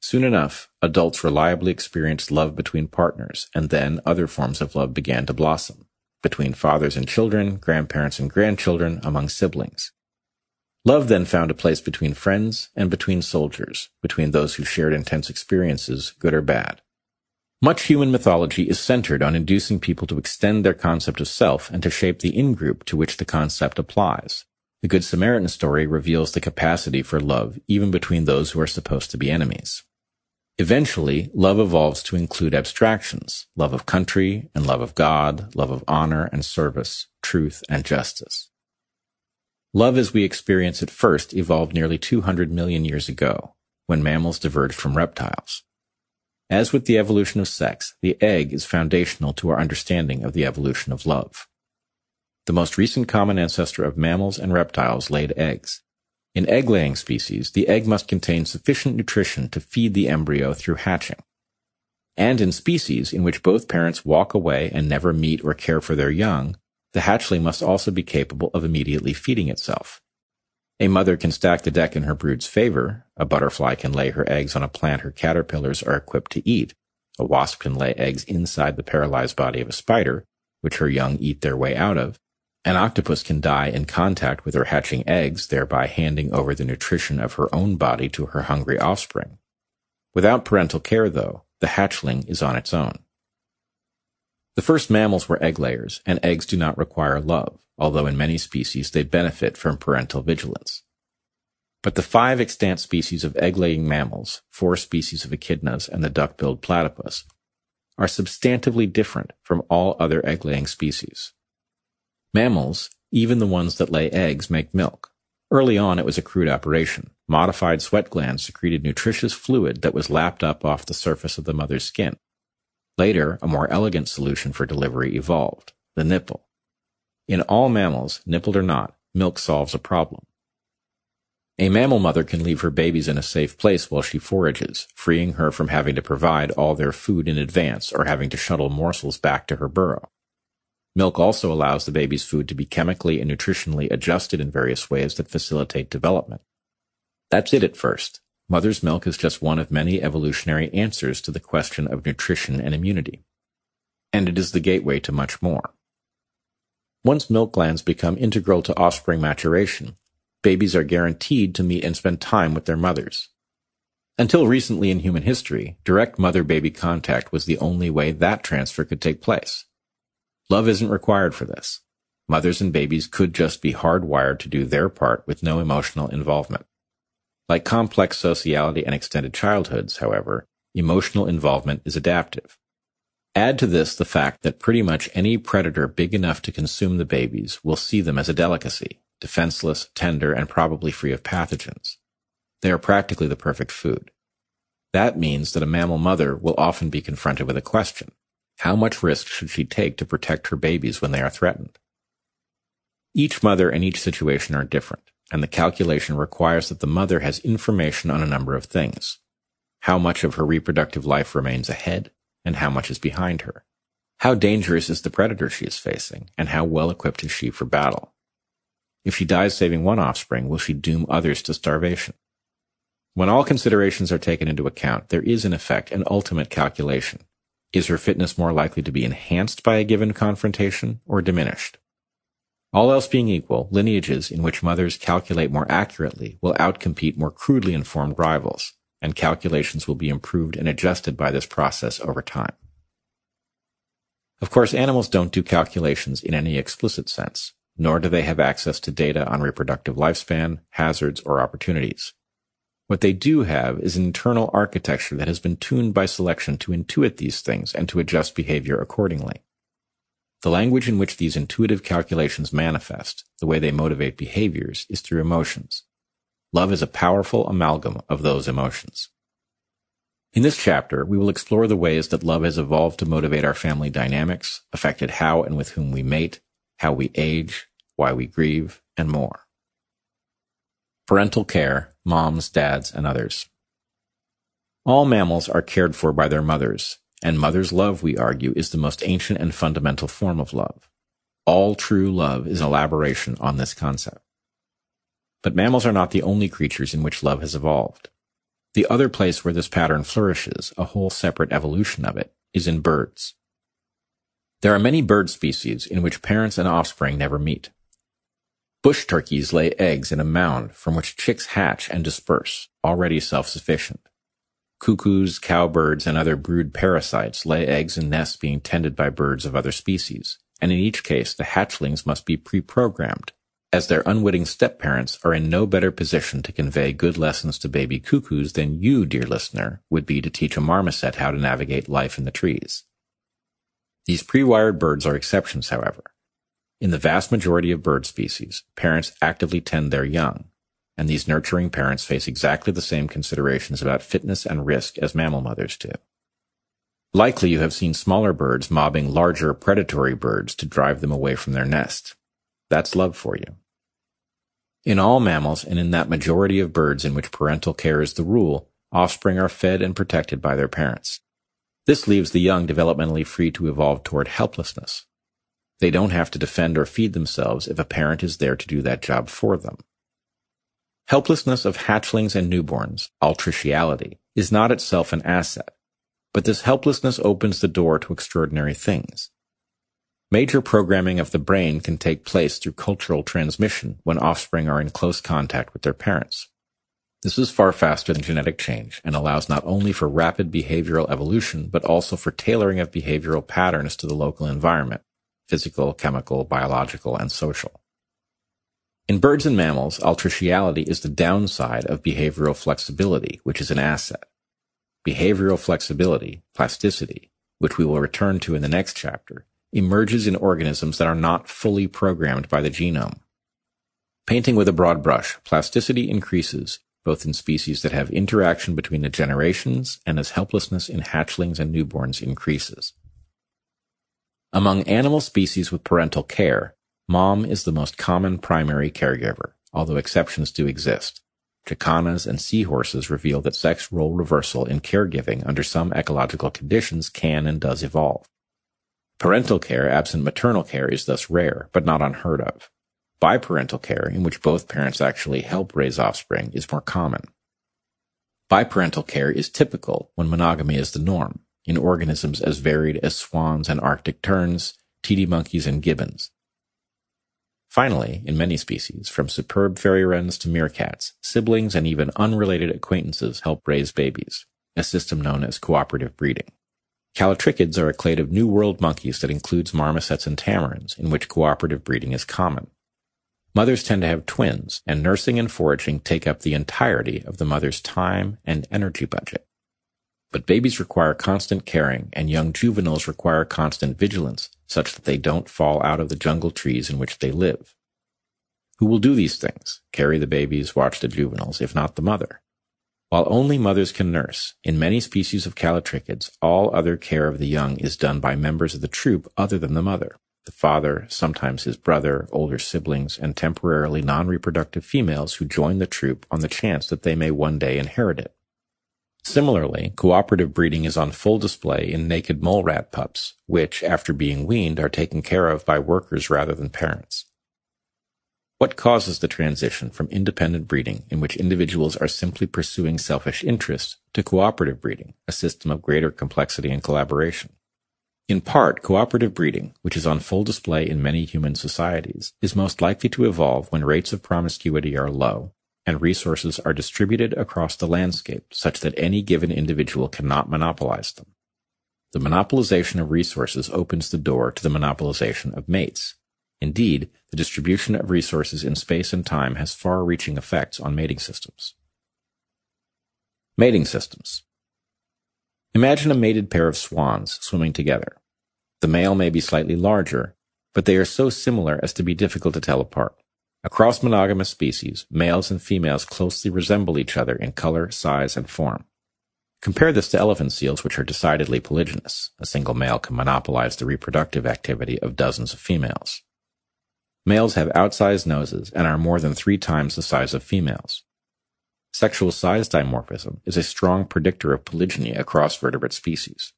Soon enough, adults reliably experienced love between partners, and then other forms of love began to blossom between fathers and children, grandparents and grandchildren, among siblings. Love then found a place between friends and between soldiers, between those who shared intense experiences, good or bad. Much human mythology is centered on inducing people to extend their concept of self and to shape the in-group to which the concept applies. The Good Samaritan story reveals the capacity for love even between those who are supposed to be enemies. Eventually, love evolves to include abstractions, love of country and love of God, love of honor and service, truth and justice. Love as we experience it first evolved nearly 200 million years ago, when mammals diverged from reptiles. As with the evolution of sex, the egg is foundational to our understanding of the evolution of love. The most recent common ancestor of mammals and reptiles laid eggs. In egg-laying species, the egg must contain sufficient nutrition to feed the embryo through hatching. And in species in which both parents walk away and never meet or care for their young, the hatchling must also be capable of immediately feeding itself. A mother can stack the deck in her brood's favor. A butterfly can lay her eggs on a plant her caterpillars are equipped to eat. A wasp can lay eggs inside the paralyzed body of a spider, which her young eat their way out of. An octopus can die in contact with her hatching eggs, thereby handing over the nutrition of her own body to her hungry offspring. Without parental care, though, the hatchling is on its own. The first mammals were egg layers, and eggs do not require love, although in many species they benefit from parental vigilance. But the five extant species of egg-laying mammals, four species of echidnas, and the duck-billed platypus, are substantively different from all other egg-laying species. Mammals, even the ones that lay eggs, make milk. Early on, it was a crude operation. Modified sweat glands secreted nutritious fluid that was lapped up off the surface of the mother's skin. Later, a more elegant solution for delivery evolved, the nipple. In all mammals, nippled or not, milk solves a problem. A mammal mother can leave her babies in a safe place while she forages, freeing her from having to provide all their food in advance or having to shuttle morsels back to her burrow. Milk also allows the baby's food to be chemically and nutritionally adjusted in various ways that facilitate development. That's it at first. Mother's milk is just one of many evolutionary answers to the question of nutrition and immunity. And it is the gateway to much more. Once milk glands become integral to offspring maturation, babies are guaranteed to meet and spend time with their mothers. Until recently in human history, direct mother-baby contact was the only way that transfer could take place. Love isn't required for this. Mothers and babies could just be hardwired to do their part with no emotional involvement. Like complex sociality and extended childhoods, however, emotional involvement is adaptive. Add to this the fact that pretty much any predator big enough to consume the babies will see them as a delicacy, defenseless, tender, and probably free of pathogens. They are practically the perfect food. That means that a mammal mother will often be confronted with a question. How much risk should she take to protect her babies when they are threatened? Each mother and each situation are different, and the calculation requires that the mother has information on a number of things. how much of her reproductive life remains ahead, and how much is behind her. How dangerous is the predator she is facing, and how well equipped is she for battle? If she dies saving one offspring, will she doom others to starvation? When all considerations are taken into account, there is in effect an ultimate calculation. Is her fitness more likely to be enhanced by a given confrontation or diminished? All else being equal, lineages in which mothers calculate more accurately will outcompete more crudely informed rivals, and calculations will be improved and adjusted by this process over time. Of course, animals don't do calculations in any explicit sense, nor do they have access to data on reproductive lifespan, hazards, or opportunities. What they do have is an internal architecture that has been tuned by selection to intuit these things and to adjust behavior accordingly. The language in which these intuitive calculations manifest, the way they motivate behaviors, is through emotions. Love is a powerful amalgam of those emotions. In this chapter, we will explore the ways that love has evolved to motivate our family dynamics, affected how and with whom we mate, how we age, why we grieve, and more. Parental care, moms, dads, and others. All mammals are cared for by their mothers, and mother's love, we argue, is the most ancient and fundamental form of love. All true love is an elaboration on this concept. But mammals are not the only creatures in which love has evolved. The other place where this pattern flourishes, a whole separate evolution of it, is in birds. There are many bird species in which parents and offspring never meet. Bush turkeys lay eggs in a mound from which chicks hatch and disperse, already self-sufficient. Cuckoos, cowbirds, and other brood parasites lay eggs in nests being tended by birds of other species, and in each case the hatchlings must be pre-programmed, as their unwitting step-parents are in no better position to convey good lessons to baby cuckoos than you, dear listener, would be to teach a marmoset how to navigate life in the trees. These pre-wired birds are exceptions, however. In the vast majority of bird species, parents actively tend their young, and these nurturing parents face exactly the same considerations about fitness and risk as mammal mothers do. Likely you have seen smaller birds mobbing larger predatory birds to drive them away from their nest. That's love for you. In all mammals and in that majority of birds in which parental care is the rule, offspring are fed and protected by their parents. This leaves the young developmentally free to evolve toward helplessness. They don't have to defend or feed themselves if a parent is there to do that job for them. Helplessness of hatchlings and newborns, altriciality, is not itself an asset, but this helplessness opens the door to extraordinary things. Major programming of the brain can take place through cultural transmission when offspring are in close contact with their parents. This is far faster than genetic change and allows not only for rapid behavioral evolution, but also for tailoring of behavioral patterns to the local environment, physical, chemical, biological, and social. In birds and mammals, altriciality is the downside of behavioral flexibility, which is an asset. Behavioral flexibility, plasticity, which we will return to in the next chapter, emerges in organisms that are not fully programmed by the genome. Painting with a broad brush, plasticity increases both in species that have interaction between the generations and as helplessness in hatchlings and newborns increases. Among animal species with parental care, mom is the most common primary caregiver, although exceptions do exist. Jacanas and seahorses reveal that sex role reversal in caregiving under some ecological conditions can and does evolve. Parental care absent maternal care is thus rare, but not unheard of. Biparental care, in which both parents actually help raise offspring, is more common. Biparental care is typical when monogamy is the norm, in organisms as varied as swans and arctic terns, titi monkeys and gibbons. Finally, in many species, from superb fairy wrens to meerkats, siblings and even unrelated acquaintances help raise babies, a system known as cooperative breeding. Callitrichids are a clade of New World monkeys that includes marmosets and tamarins, in which cooperative breeding is common. Mothers tend to have twins, and nursing and foraging take up the entirety of the mother's time and energy budget. But babies require constant caring, and young juveniles require constant vigilance, such that they don't fall out of the jungle trees in which they live. Who will do these things? Carry the babies, watch the juveniles, if not the mother? While only mothers can nurse, in many species of callitrichids, all other care of the young is done by members of the troop other than the mother. The father, sometimes his brother, older siblings, and temporarily non-reproductive females who join the troop on the chance that they may one day inherit it. Similarly, cooperative breeding is on full display in naked mole rat pups, which, after being weaned, are taken care of by workers rather than parents. What causes the transition from independent breeding, in which individuals are simply pursuing selfish interests, to cooperative breeding, a system of greater complexity and collaboration? In part, cooperative breeding, which is on full display in many human societies, is most likely to evolve when rates of promiscuity are low and resources are distributed across the landscape such that any given individual cannot monopolize them. The monopolization of resources opens the door to the monopolization of mates. Indeed, the distribution of resources in space and time has far-reaching effects on mating systems. Mating systems. Imagine a mated pair of swans swimming together. The male may be slightly larger, but they are so similar as to be difficult to tell apart. Across monogamous species, males and females closely resemble each other in color, size, and form. Compare this to elephant seals, which are decidedly polygynous. A single male can monopolize the reproductive activity of dozens of females. Males have outsized noses and are more than three times the size of females. Sexual size dimorphism is a strong predictor of polygyny across vertebrate species.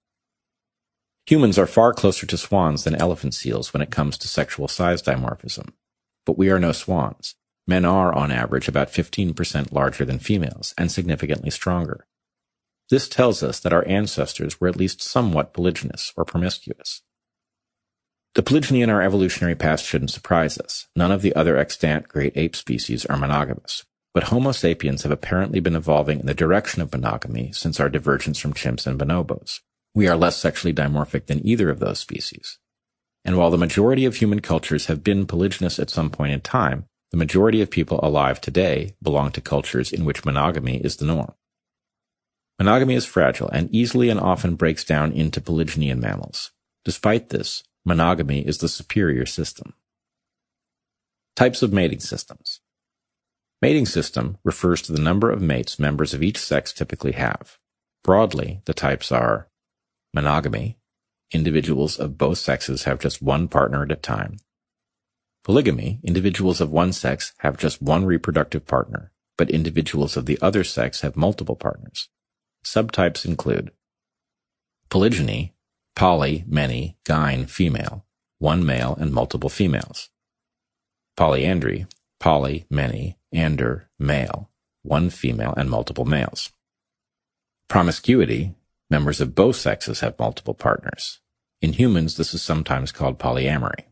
Humans are far closer to swans than elephant seals when it comes to sexual size dimorphism. But we are no swans. Men are, on average, about 15% larger than females and significantly stronger. This tells us that our ancestors were at least somewhat polygynous or promiscuous. The polygyny in our evolutionary past shouldn't surprise us. None of the other extant great ape species are monogamous. But Homo sapiens have apparently been evolving in the direction of monogamy since our divergence from chimps and bonobos. We are less sexually dimorphic than either of those species. And while the majority of human cultures have been polygynous at some point in time, the majority of people alive today belong to cultures in which monogamy is the norm. Monogamy is fragile and easily and often breaks down into polygyny in mammals. Despite this, monogamy is the superior system. Types of mating systems. Mating system refers to the number of mates members of each sex typically have. Broadly, the types are Monogamy. Individuals of both sexes have just one partner at a time. Polygamy. Individuals of one sex have just one reproductive partner, but individuals of the other sex have multiple partners. Subtypes include polygyny, poly, many, gyne, female, one male and multiple females. Polyandry, poly, many, ander, male, one female and multiple males. Promiscuity, Members of both sexes have multiple partners. In humans, this is sometimes called polyamory.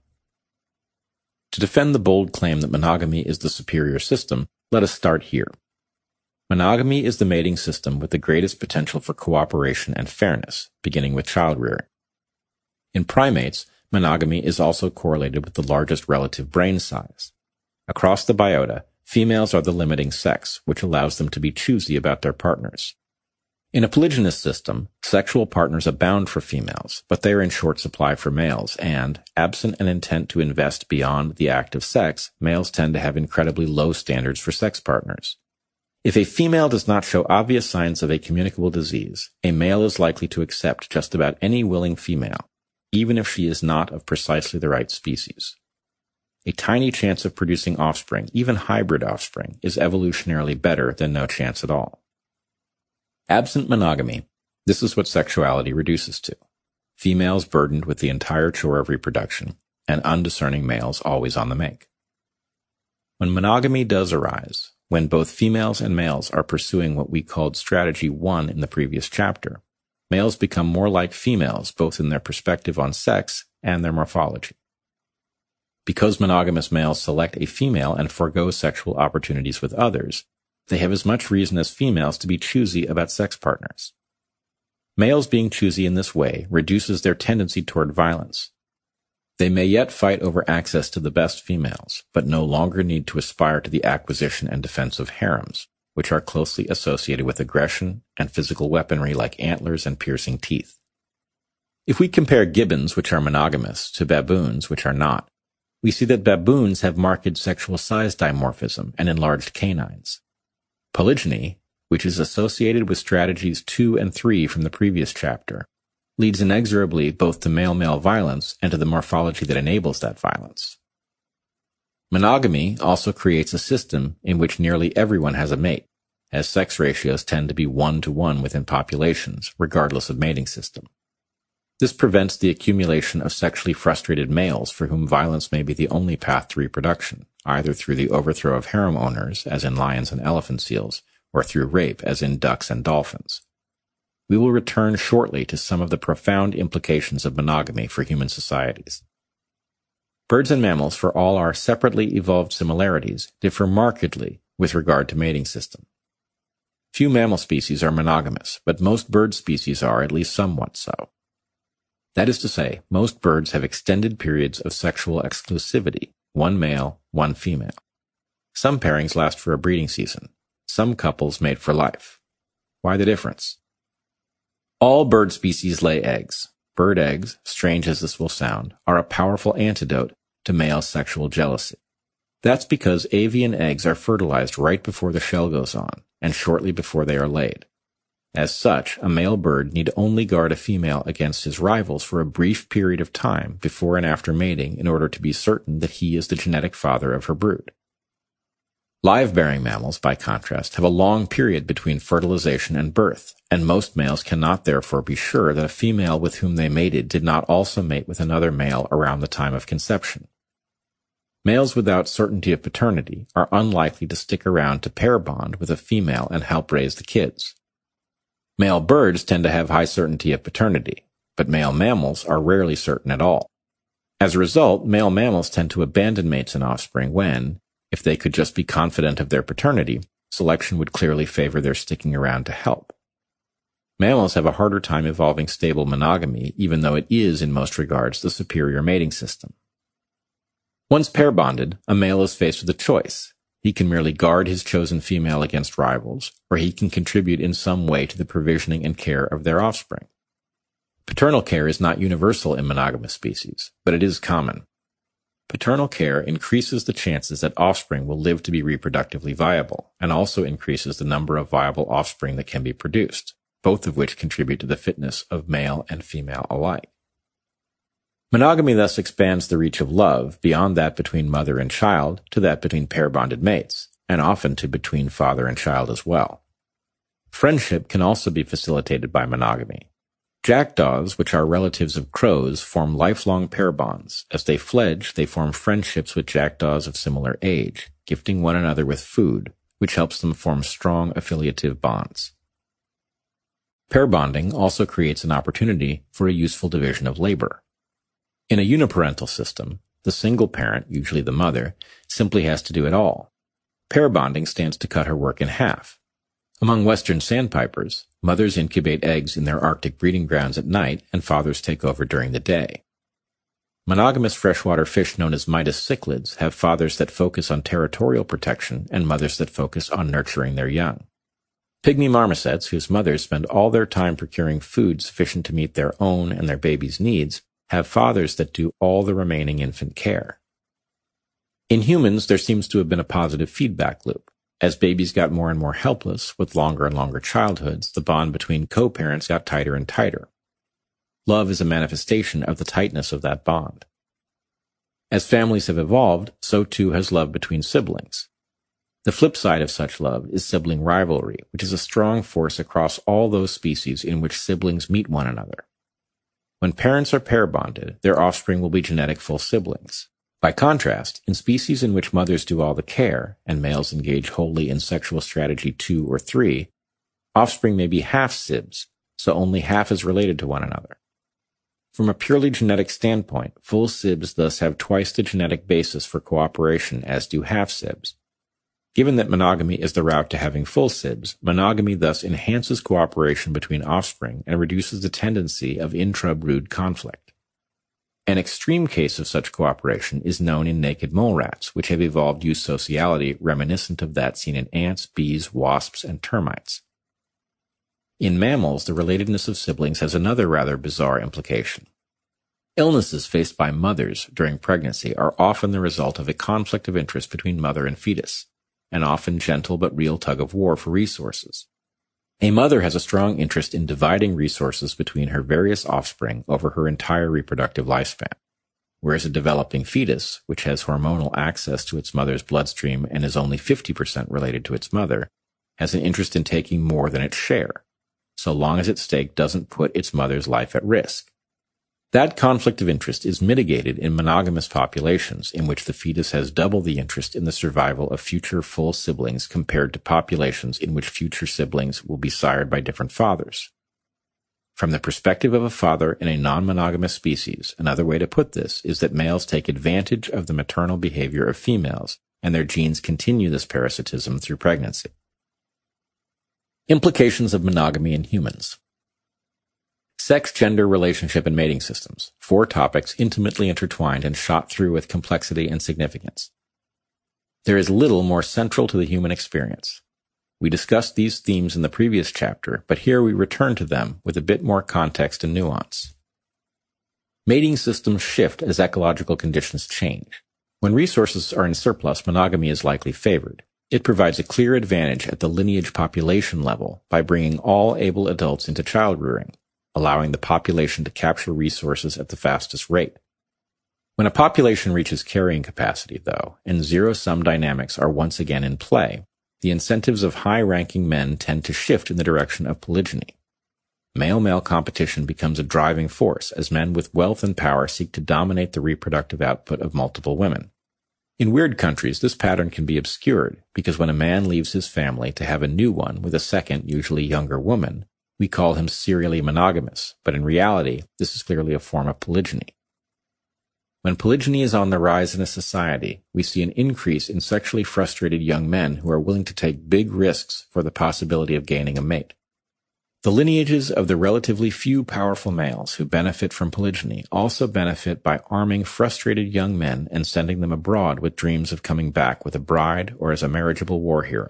To defend the bold claim that monogamy is the superior system, let us start here. Monogamy is the mating system with the greatest potential for cooperation and fairness, beginning with child rearing. In primates, monogamy is also correlated with the largest relative brain size. Across the biota, females are the limiting sex, which allows them to be choosy about their partners. In a polygynous system, sexual partners abound for females, but they are in short supply for males, and, absent an intent to invest beyond the act of sex, males tend to have incredibly low standards for sex partners. If a female does not show obvious signs of a communicable disease, a male is likely to accept just about any willing female, even if she is not of precisely the right species. A tiny chance of producing offspring, even hybrid offspring, is evolutionarily better than no chance at all. Absent monogamy, this is what sexuality reduces to. Females burdened with the entire chore of reproduction, and undiscerning males always on the make. When monogamy does arise, when both females and males are pursuing what we called strategy one in the previous chapter, males become more like females both in their perspective on sex and their morphology. Because monogamous males select a female and forego sexual opportunities with others, they have as much reason as females to be choosy about sex partners. Males being choosy in this way reduces their tendency toward violence. They may yet fight over access to the best females, but no longer need to aspire to the acquisition and defense of harems, which are closely associated with aggression and physical weaponry like antlers and piercing teeth. If we compare gibbons, which are monogamous, to baboons, which are not, we see that baboons have marked sexual size dimorphism and enlarged canines. Polygyny, which is associated with strategies 2 and 3 from the previous chapter, leads inexorably both to male-male violence and to the morphology that enables that violence. Monogamy also creates a system in which nearly everyone has a mate, as sex ratios tend to be one to one within populations, regardless of mating system. This prevents the accumulation of sexually frustrated males for whom violence may be the only path to reproduction, either through the overthrow of harem owners, as in lions and elephant seals, or through rape, as in ducks and dolphins. We will return shortly to some of the profound implications of monogamy for human societies. Birds and mammals, for all our separately evolved similarities, differ markedly with regard to mating system. Few mammal species are monogamous, but most bird species are at least somewhat so. That is to say, most birds have extended periods of sexual exclusivity, one male, one female. Some pairings last for a breeding season, some couples mate for life. Why the difference? All bird species lay eggs. Bird eggs, strange as this will sound, are a powerful antidote to male sexual jealousy. That's because avian eggs are fertilized right before the shell goes on, and shortly before they are laid. As such, a male bird need only guard a female against his rivals for a brief period of time before and after mating in order to be certain that he is the genetic father of her brood. Live-bearing mammals, by contrast, have a long period between fertilization and birth, and most males cannot therefore be sure that a female with whom they mated did not also mate with another male around the time of conception. Males without certainty of paternity are unlikely to stick around to pair bond with a female and help raise the kids. Male birds tend to have high certainty of paternity, but male mammals are rarely certain at all. As a result, male mammals tend to abandon mates and offspring when, if they could just be confident of their paternity, selection would clearly favor their sticking around to help. Mammals have a harder time evolving stable monogamy, even though it is, in most regards, the superior mating system. Once pair bonded, a male is faced with a choice. He can merely guard his chosen female against rivals, or he can contribute in some way to the provisioning and care of their offspring. Paternal care is not universal in monogamous species, but it is common. Paternal care increases the chances that offspring will live to be reproductively viable, and also increases the number of viable offspring that can be produced, both of which contribute to the fitness of male and female alike. Monogamy thus expands the reach of love beyond that between mother and child to that between pair bonded mates, and often to between father and child as well. Friendship can also be facilitated by monogamy. Jackdaws, which are relatives of crows, form lifelong pair bonds. As they fledge, they form friendships with jackdaws of similar age, gifting one another with food, which helps them form strong affiliative bonds. Pair bonding also creates an opportunity for a useful division of labor. In a uniparental system, the single parent, usually the mother, simply has to do it all. Pair bonding stands to cut her work in half. Among western sandpipers, mothers incubate eggs in their Arctic breeding grounds at night and fathers take over during the day. Monogamous freshwater fish known as Midas cichlids have fathers that focus on territorial protection and mothers that focus on nurturing their young. Pygmy marmosets, whose mothers spend all their time procuring food sufficient to meet their own and their baby's needs, have fathers that do all the remaining infant care. In humans, there seems to have been a positive feedback loop. As babies got more and more helpless, with longer and longer childhoods, the bond between co-parents got tighter and tighter. Love is a manifestation of the tightness of that bond. As families have evolved, so too has love between siblings. The flip side of such love is sibling rivalry, which is a strong force across all those species in which siblings meet one another. When parents are pair bonded, their offspring will be genetic full siblings. By contrast, in species in which mothers do all the care and males engage wholly in sexual strategy two or three, offspring may be half sibs, so only half is related to one another. From a purely genetic standpoint, full sibs thus have twice the genetic basis for cooperation as do half sibs, Given that monogamy is the route to having full sibs, monogamy thus enhances cooperation between offspring and reduces the tendency of intra-brood conflict. An extreme case of such cooperation is known in naked mole rats, which have evolved eusociality reminiscent of that seen in ants, bees, wasps, and termites. In mammals, the relatedness of siblings has another rather bizarre implication. Illnesses faced by mothers during pregnancy are often the result of a conflict of interest between mother and fetus an often gentle but real tug of war for resources. A mother has a strong interest in dividing resources between her various offspring over her entire reproductive lifespan, whereas a developing fetus, which has hormonal access to its mother's bloodstream and is only 50% related to its mother, has an interest in taking more than its share, so long as its stake doesn't put its mother's life at risk. That conflict of interest is mitigated in monogamous populations in which the fetus has double the interest in the survival of future full siblings compared to populations in which future siblings will be sired by different fathers. From the perspective of a father in a non-monogamous species, another way to put this is that males take advantage of the maternal behavior of females, and their genes continue this parasitism through pregnancy. Implications of monogamy in humans. Sex, gender, relationship, and mating systems. Four topics intimately intertwined and shot through with complexity and significance. There is little more central to the human experience. We discussed these themes in the previous chapter, but here we return to them with a bit more context and nuance. Mating systems shift as ecological conditions change. When resources are in surplus, monogamy is likely favored. It provides a clear advantage at the lineage population level by bringing all able adults into child rearing, allowing the population to capture resources at the fastest rate. When a population reaches carrying capacity, though, and zero-sum dynamics are once again in play, the incentives of high-ranking men tend to shift in the direction of polygyny. Male-male competition becomes a driving force as men with wealth and power seek to dominate the reproductive output of multiple women. In weird countries, this pattern can be obscured because when a man leaves his family to have a new one with a second, usually younger woman, we call him serially monogamous, but in reality, this is clearly a form of polygyny. When polygyny is on the rise in a society, we see an increase in sexually frustrated young men who are willing to take big risks for the possibility of gaining a mate. The lineages of the relatively few powerful males who benefit from polygyny also benefit by arming frustrated young men and sending them abroad with dreams of coming back with a bride or as a marriageable war hero.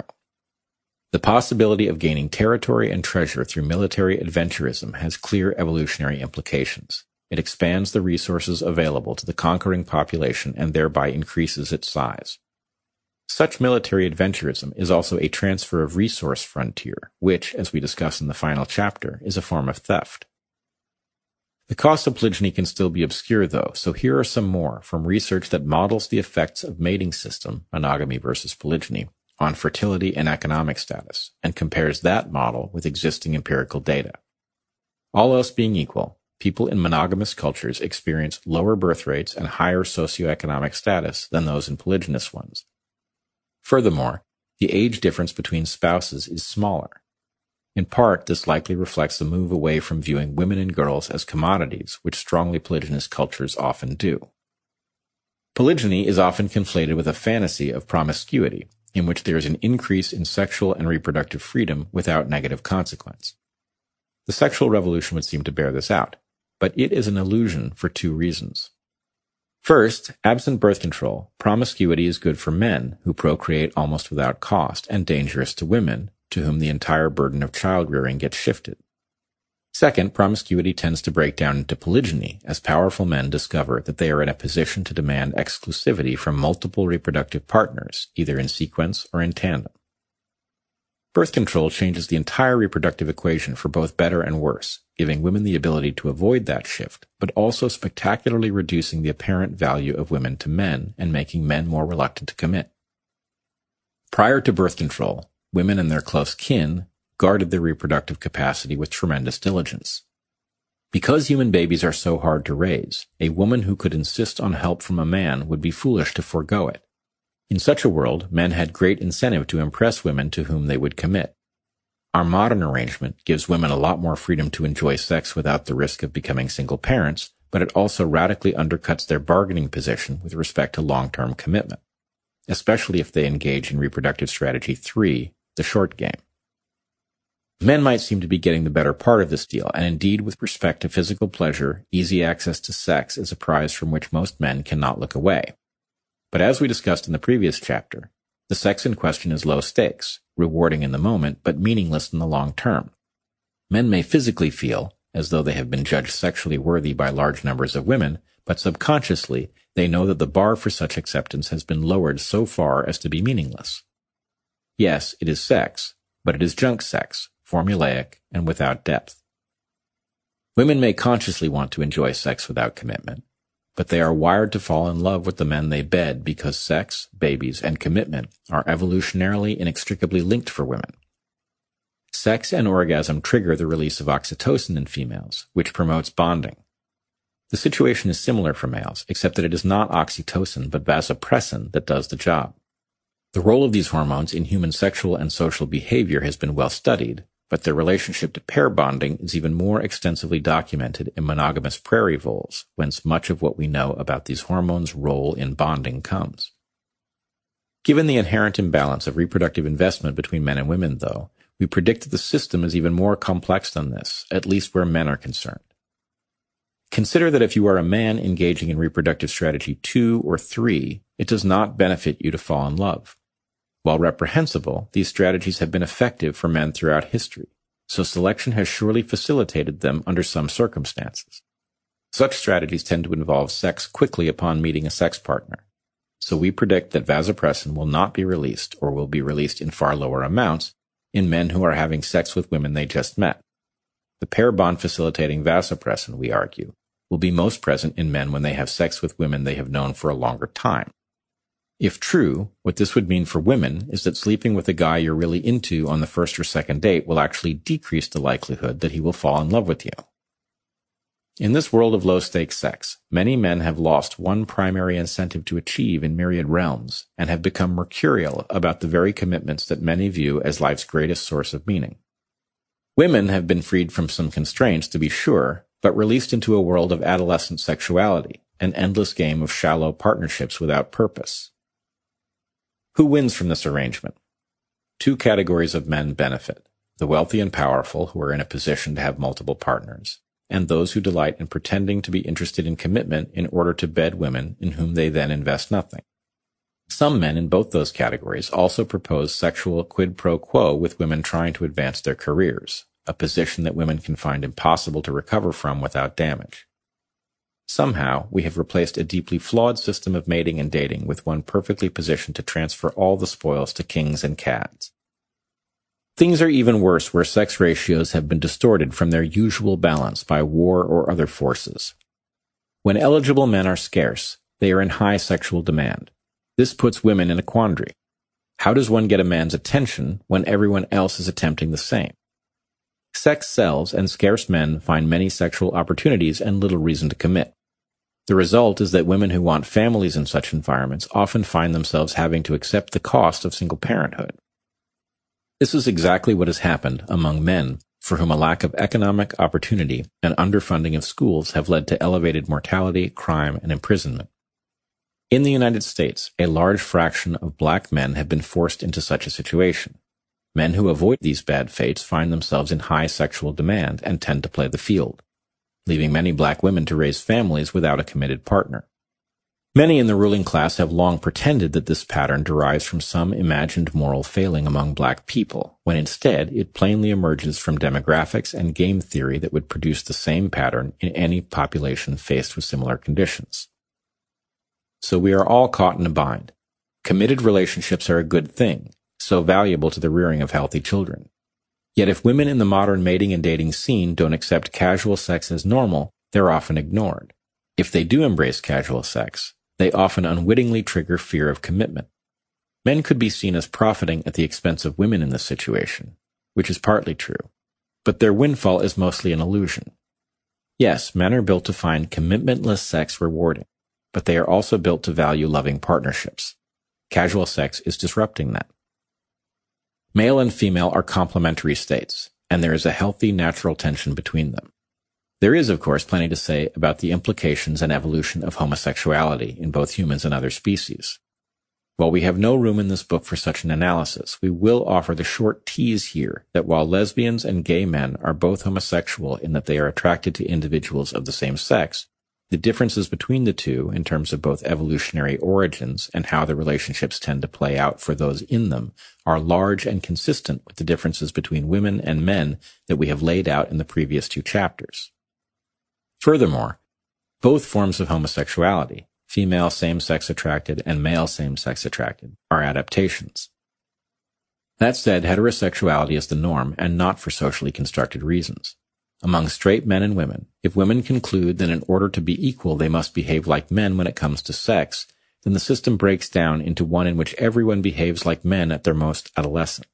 The possibility of gaining territory and treasure through military adventurism has clear evolutionary implications. It expands the resources available to the conquering population and thereby increases its size. Such military adventurism is also a transfer of resource frontier, which, as we discuss in the final chapter, is a form of theft. The cost of polygyny can still be obscure though, so here are some more from research that models the effects of mating system, monogamy versus polygyny, on fertility and economic status and compares that model with existing empirical data. All else being equal, people in monogamous cultures experience lower birth rates and higher socioeconomic status than those in polygynous ones. Furthermore, the age difference between spouses is smaller. In part, this likely reflects the move away from viewing women and girls as commodities, which strongly polygynous cultures often do. Polygyny is often conflated with a fantasy of promiscuity, in which there is an increase in sexual and reproductive freedom without negative consequence. The sexual revolution would seem to bear this out, but it is an illusion for two reasons. First, absent birth control, promiscuity is good for men who procreate almost without cost and dangerous to women to whom the entire burden of child rearing gets shifted. Second, promiscuity tends to break down into polygyny as powerful men discover that they are in a position to demand exclusivity from multiple reproductive partners, either in sequence or in tandem. Birth control changes the entire reproductive equation for both better and worse, giving women the ability to avoid that shift, but also spectacularly reducing the apparent value of women to men and making men more reluctant to commit. Prior to birth control, women and their close kin guarded their reproductive capacity with tremendous diligence. Because human babies are so hard to raise, a woman who could insist on help from a man would be foolish to forego it. In such a world, men had great incentive to impress women to whom they would commit. Our modern arrangement gives women a lot more freedom to enjoy sex without the risk of becoming single parents, but it also radically undercuts their bargaining position with respect to long-term commitment, especially if they engage in reproductive strategy 3, the short game. Men might seem to be getting the better part of this deal, and indeed with respect to physical pleasure, easy access to sex is a prize from which most men cannot look away. But as we discussed in the previous chapter, the sex in question is low stakes, rewarding in the moment, but meaningless in the long term. Men may physically feel as though they have been judged sexually worthy by large numbers of women, but subconsciously they know that the bar for such acceptance has been lowered so far as to be meaningless. Yes, it is sex, but it is junk sex, formulaic, and without depth. Women may consciously want to enjoy sex without commitment, but they are wired to fall in love with the men they bed because sex, babies, and commitment are evolutionarily inextricably linked for women, Sex and orgasm trigger the release of oxytocin in females, which promotes bonding. The situation is similar for males, except that it is not oxytocin but vasopressin that does the job. The role of these hormones in human sexual and social behavior has been well studied, but their relationship to pair bonding is even more extensively documented in monogamous prairie voles, whence much of what we know about these hormones' role in bonding comes. Given the inherent imbalance of reproductive investment between men and women, though, we predict that the system is even more complex than this, at least where men are concerned. Consider that if you are a man engaging in reproductive strategy two or three, it does not benefit you to fall in love. While reprehensible, these strategies have been effective for men throughout history, so selection has surely facilitated them under some circumstances. Such strategies tend to involve sex quickly upon meeting a sex partner. So we predict that vasopressin will not be released or will be released in far lower amounts in men who are having sex with women they just met. The pair bond facilitating vasopressin, we argue, will be most present in men when they have sex with women they have known for a longer time. If true, what this would mean for women is that sleeping with a guy you're really into on the first or second date will actually decrease the likelihood that he will fall in love with you. In this world of low stakes sex, many men have lost one primary incentive to achieve in myriad realms and have become mercurial about the very commitments that many view as life's greatest source of meaning. Women have been freed from some constraints, to be sure, but released into a world of adolescent sexuality, an endless game of shallow partnerships without purpose. Who wins from this arrangement? Two categories of men benefit the wealthy and powerful who are in a position to have multiple partners, and those who delight in pretending to be interested in commitment in order to bed women in whom they then invest nothing. Some men in both those categories also propose sexual quid pro quo with women trying to advance their careers, a position that women can find impossible to recover from without damage. Somehow, we have replaced a deeply flawed system of mating and dating with one perfectly positioned to transfer all the spoils to kings and cats. Things are even worse where sex ratios have been distorted from their usual balance by war or other forces. When eligible men are scarce, they are in high sexual demand. This puts women in a quandary. How does one get a man's attention when everyone else is attempting the same? Sex sells, and scarce men find many sexual opportunities and little reason to commit. The result is that women who want families in such environments often find themselves having to accept the cost of single parenthood. This is exactly what has happened among men for whom a lack of economic opportunity and underfunding of schools have led to elevated mortality, crime, and imprisonment. In the United States, a large fraction of black men have been forced into such a situation. Men who avoid these bad fates find themselves in high sexual demand and tend to play the field leaving many black women to raise families without a committed partner. Many in the ruling class have long pretended that this pattern derives from some imagined moral failing among black people, when instead it plainly emerges from demographics and game theory that would produce the same pattern in any population faced with similar conditions. So we are all caught in a bind. Committed relationships are a good thing, so valuable to the rearing of healthy children. Yet if women in the modern mating and dating scene don't accept casual sex as normal, they're often ignored. If they do embrace casual sex, they often unwittingly trigger fear of commitment. Men could be seen as profiting at the expense of women in this situation, which is partly true, but their windfall is mostly an illusion. Yes, men are built to find commitmentless sex rewarding, but they are also built to value loving partnerships. Casual sex is disrupting that. Male and female are complementary states, and there is a healthy natural tension between them. There is, of course, plenty to say about the implications and evolution of homosexuality in both humans and other species. While we have no room in this book for such an analysis, we will offer the short tease here that while lesbians and gay men are both homosexual in that they are attracted to individuals of the same sex, the differences between the two in terms of both evolutionary origins and how the relationships tend to play out for those in them are large and consistent with the differences between women and men that we have laid out in the previous two chapters. Furthermore, both forms of homosexuality, female same-sex attracted and male same-sex attracted, are adaptations. That said, heterosexuality is the norm and not for socially constructed reasons among straight men and women, if women conclude that in order to be equal they must behave like men when it comes to sex, then the system breaks down into one in which everyone behaves like men at their most adolescent.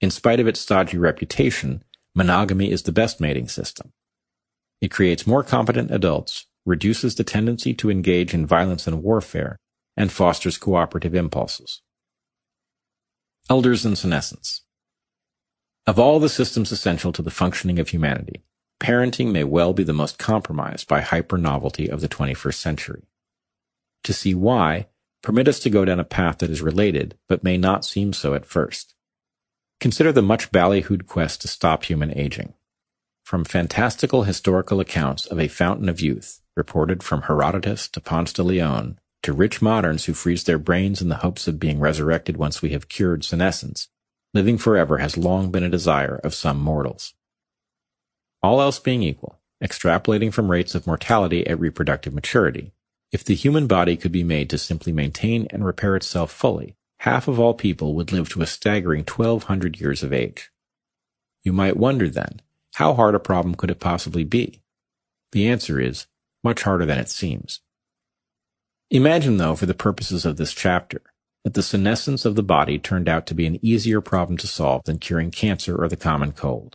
In spite of its stodgy reputation, monogamy is the best mating system. It creates more competent adults, reduces the tendency to engage in violence and warfare, and fosters cooperative impulses. Elders and senescence. Of all the systems essential to the functioning of humanity, parenting may well be the most compromised by hyper-novelty of the 21st century. To see why, permit us to go down a path that is related, but may not seem so at first. Consider the much ballyhooed quest to stop human aging. From fantastical historical accounts of a fountain of youth, reported from Herodotus to Ponce de Leon, to rich moderns who freeze their brains in the hopes of being resurrected once we have cured senescence, living forever has long been a desire of some mortals. All else being equal, extrapolating from rates of mortality at reproductive maturity, if the human body could be made to simply maintain and repair itself fully, half of all people would live to a staggering 1200 years of age. You might wonder then, how hard a problem could it possibly be? The answer is, much harder than it seems. Imagine, though, for the purposes of this chapter, that the senescence of the body turned out to be an easier problem to solve than curing cancer or the common cold.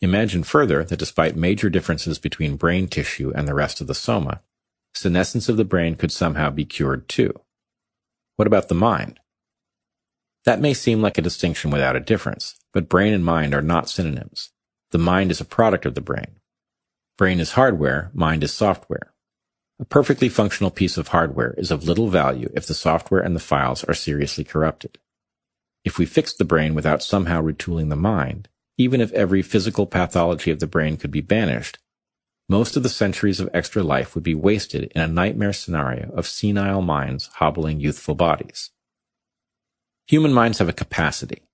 Imagine further that despite major differences between brain tissue and the rest of the soma, senescence of the brain could somehow be cured too. What about the mind? That may seem like a distinction without a difference, but brain and mind are not synonyms. The mind is a product of the brain. Brain is hardware, mind is software. A perfectly functional piece of hardware is of little value if the software and the files are seriously corrupted. If we fixed the brain without somehow retooling the mind, even if every physical pathology of the brain could be banished, most of the centuries of extra life would be wasted in a nightmare scenario of senile minds hobbling youthful bodies. Human minds have a capacity.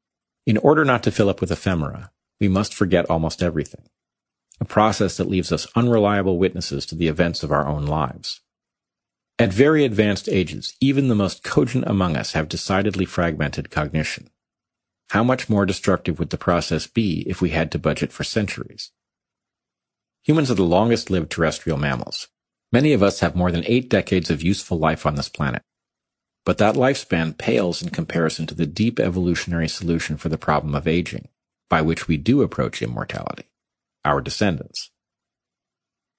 In order not to fill up with ephemera, we must forget almost everything. A process that leaves us unreliable witnesses to the events of our own lives. At very advanced ages, even the most cogent among us have decidedly fragmented cognition. How much more destructive would the process be if we had to budget for centuries? Humans are the longest lived terrestrial mammals. Many of us have more than eight decades of useful life on this planet. But that lifespan pales in comparison to the deep evolutionary solution for the problem of aging, by which we do approach immortality, our descendants.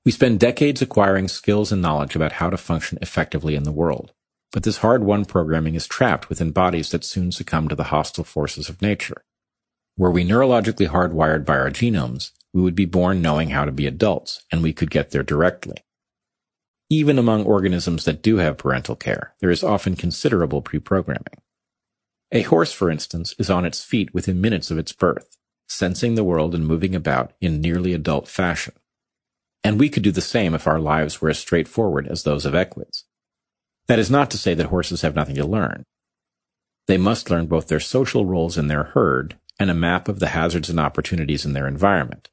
We spend decades acquiring skills and knowledge about how to function effectively in the world, but this hard-won programming is trapped within bodies that soon succumb to the hostile forces of nature. Were we neurologically hardwired by our genomes, we would be born knowing how to be adults, and we could get there directly. Even among organisms that do have parental care, there is often considerable pre-programming. A horse, for instance, is on its feet within minutes of its birth, sensing the world and moving about in nearly adult fashion. And we could do the same if our lives were as straightforward as those of equids. That is not to say that horses have nothing to learn. They must learn both their social roles in their herd and a map of the hazards and opportunities in their environment.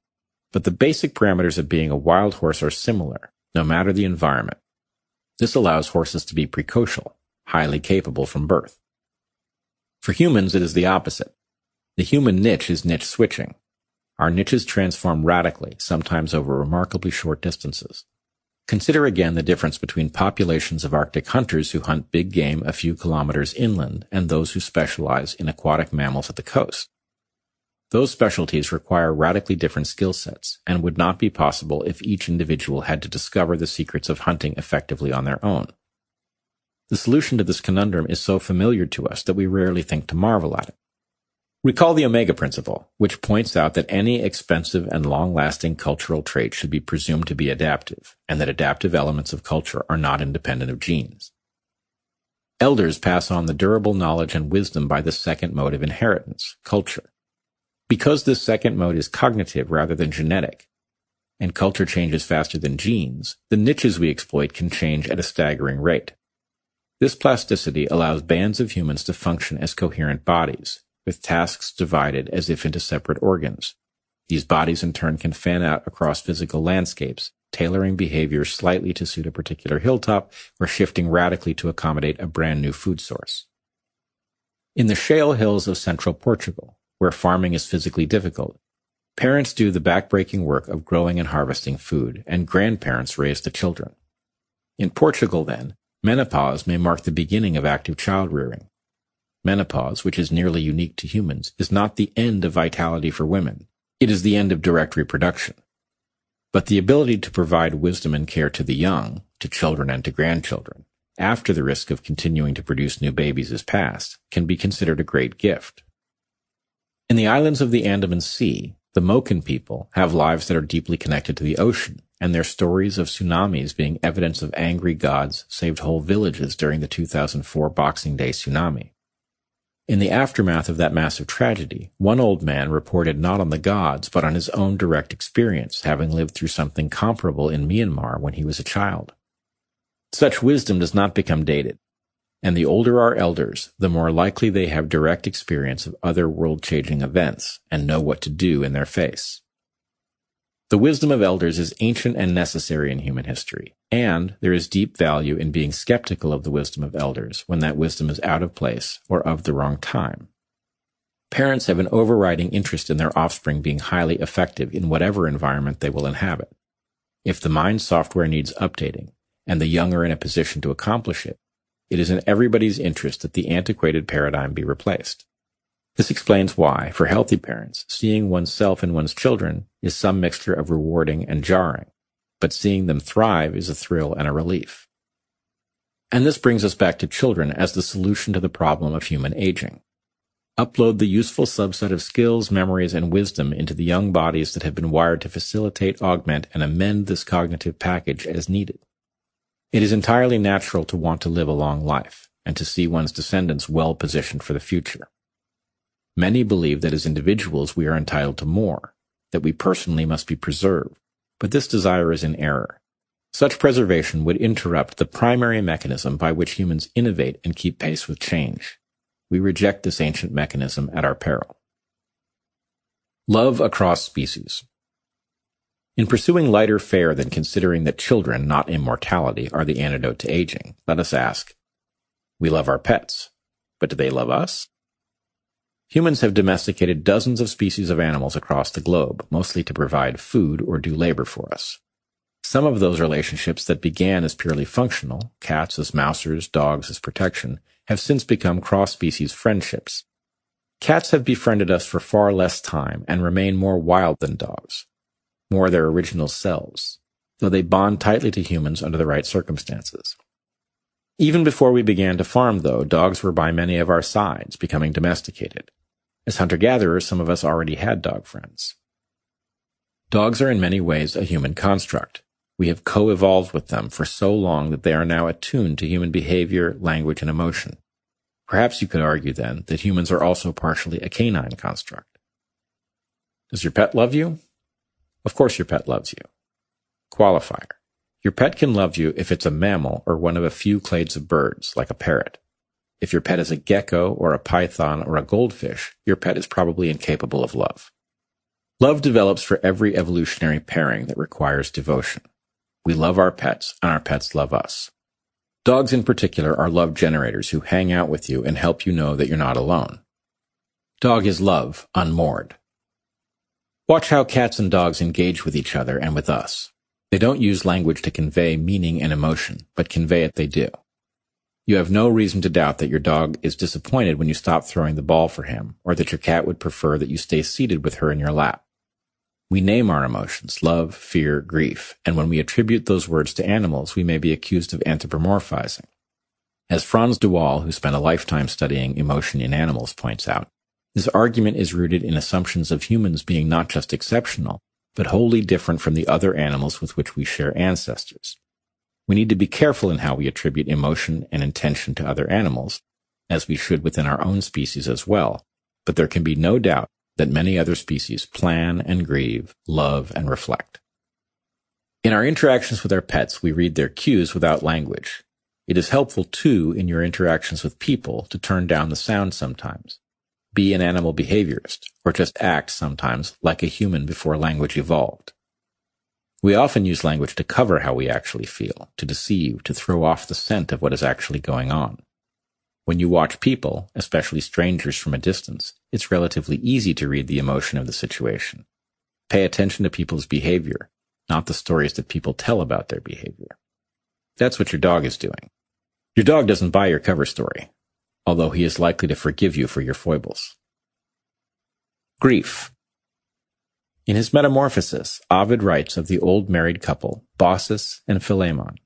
But the basic parameters of being a wild horse are similar, no matter the environment. This allows horses to be precocial, highly capable from birth. For humans, it is the opposite. The human niche is niche switching. Our niches transform radically, sometimes over remarkably short distances. Consider again the difference between populations of Arctic hunters who hunt big game a few kilometers inland and those who specialize in aquatic mammals at the coast. Those specialties require radically different skill sets and would not be possible if each individual had to discover the secrets of hunting effectively on their own. The solution to this conundrum is so familiar to us that we rarely think to marvel at it. Recall the Omega Principle, which points out that any expensive and long-lasting cultural trait should be presumed to be adaptive, and that adaptive elements of culture are not independent of genes. Elders pass on the durable knowledge and wisdom by the second mode of inheritance, culture. Because this second mode is cognitive rather than genetic, and culture changes faster than genes, the niches we exploit can change at a staggering rate. This plasticity allows bands of humans to function as coherent bodies, with tasks divided as if into separate organs. These bodies in turn can fan out across physical landscapes, tailoring behavior slightly to suit a particular hilltop or shifting radically to accommodate a brand new food source. In the shale hills of central Portugal, where farming is physically difficult. Parents do the backbreaking work of growing and harvesting food, and grandparents raise the children. In Portugal, then, menopause may mark the beginning of active child rearing. Menopause, which is nearly unique to humans, is not the end of vitality for women. It is the end of direct reproduction. But the ability to provide wisdom and care to the young, to children and to grandchildren, after the risk of continuing to produce new babies is past, can be considered a great gift. In the islands of the Andaman Sea, the Moken people have lives that are deeply connected to the ocean, and their stories of tsunamis being evidence of angry gods saved whole villages during the 2004 Boxing Day tsunami. In the aftermath of that massive tragedy, one old man reported not on the gods, but on his own direct experience, having lived through something comparable in Myanmar when he was a child. Such wisdom does not become dated, and the older our elders, the more likely they have direct experience of other world-changing events and know what to do in their face. The wisdom of elders is ancient and necessary in human history, and there is deep value in being skeptical of the wisdom of elders when that wisdom is out of place or of the wrong time. Parents have an overriding interest in their offspring being highly effective in whatever environment they will inhabit. If the mind software needs updating, and the young are in a position to accomplish it, it is in everybody's interest that the antiquated paradigm be replaced. This explains why, for healthy parents, seeing oneself and one's children is some mixture of rewarding and jarring, but seeing them thrive is a thrill and a relief. And this brings us back to children as the solution to the problem of human aging. Upload the useful subset of skills, memories, and wisdom into the young bodies that have been wired to facilitate, augment, and amend this cognitive package as needed. It is entirely natural to want to live a long life and to see one's descendants well positioned for the future. Many believe that as individuals we are entitled to more, that we personally must be preserved, but this desire is in error. Such preservation would interrupt the primary mechanism by which humans innovate and keep pace with change. We reject this ancient mechanism at our peril. Love across species. In pursuing lighter fare than considering that children, not immortality, are the antidote to aging, let us ask, we love our pets, but do they love us? Humans have domesticated dozens of species of animals across the globe, mostly to provide food or do labor for us. Some of those relationships that began as purely functional, cats as mousers, dogs as protection, have since become cross-species friendships. Cats have befriended us for far less time and remain more wild than dogs, more their original selves, though they bond tightly to humans under the right circumstances. Even before we began to farm, though, dogs were by many of our sides, becoming domesticated. As hunter-gatherers, some of us already had dog friends. Dogs are in many ways a human construct. We have co-evolved with them for so long that they are now attuned to human behavior, language, and emotion. Perhaps you could argue then that humans are also partially a canine construct. Does your pet love you? Of course your pet loves you. Qualifier. Your pet can love you if it's a mammal or one of a few clades of birds, like a parrot. If your pet is a gecko or a python or a goldfish, your pet is probably incapable of love. Love develops for every evolutionary pairing that requires devotion. We love our pets and our pets love us. Dogs in particular are love generators who hang out with you and help you know that you're not alone. Dog is love, unmoored. Watch how cats and dogs engage with each other and with us. They don't use language to convey meaning and emotion, but convey it they do. You have no reason to doubt that your dog is disappointed when you stop throwing the ball for him, or that your cat would prefer that you stay seated with her in your lap. We name our emotions, love, fear, grief, and when we attribute those words to animals, we may be accused of anthropomorphizing. As Frans de Waal, who spent a lifetime studying emotion in animals, points out, this argument is rooted in assumptions of humans being not just exceptional, but wholly different from the other animals with which we share ancestors. We need to be careful in how we attribute emotion and intention to other animals, as we should within our own species as well, but there can be no doubt that many other species plan and grieve, love and reflect. In our interactions with our pets, we read their cues without language. It is helpful, too, in your interactions with people to turn down the sound sometimes be an animal behaviorist, or just act sometimes like a human before language evolved. We often use language to cover how we actually feel, to deceive, to throw off the scent of what is actually going on. When you watch people, especially strangers from a distance, it's relatively easy to read the emotion of the situation. Pay attention to people's behavior, not the stories that people tell about their behavior. That's what your dog is doing. Your dog doesn't buy your cover story. although he is likely to forgive you for your foibles. Grief. In his Metamorphosis, Ovid writes of the old married couple, Baucis and Philemon.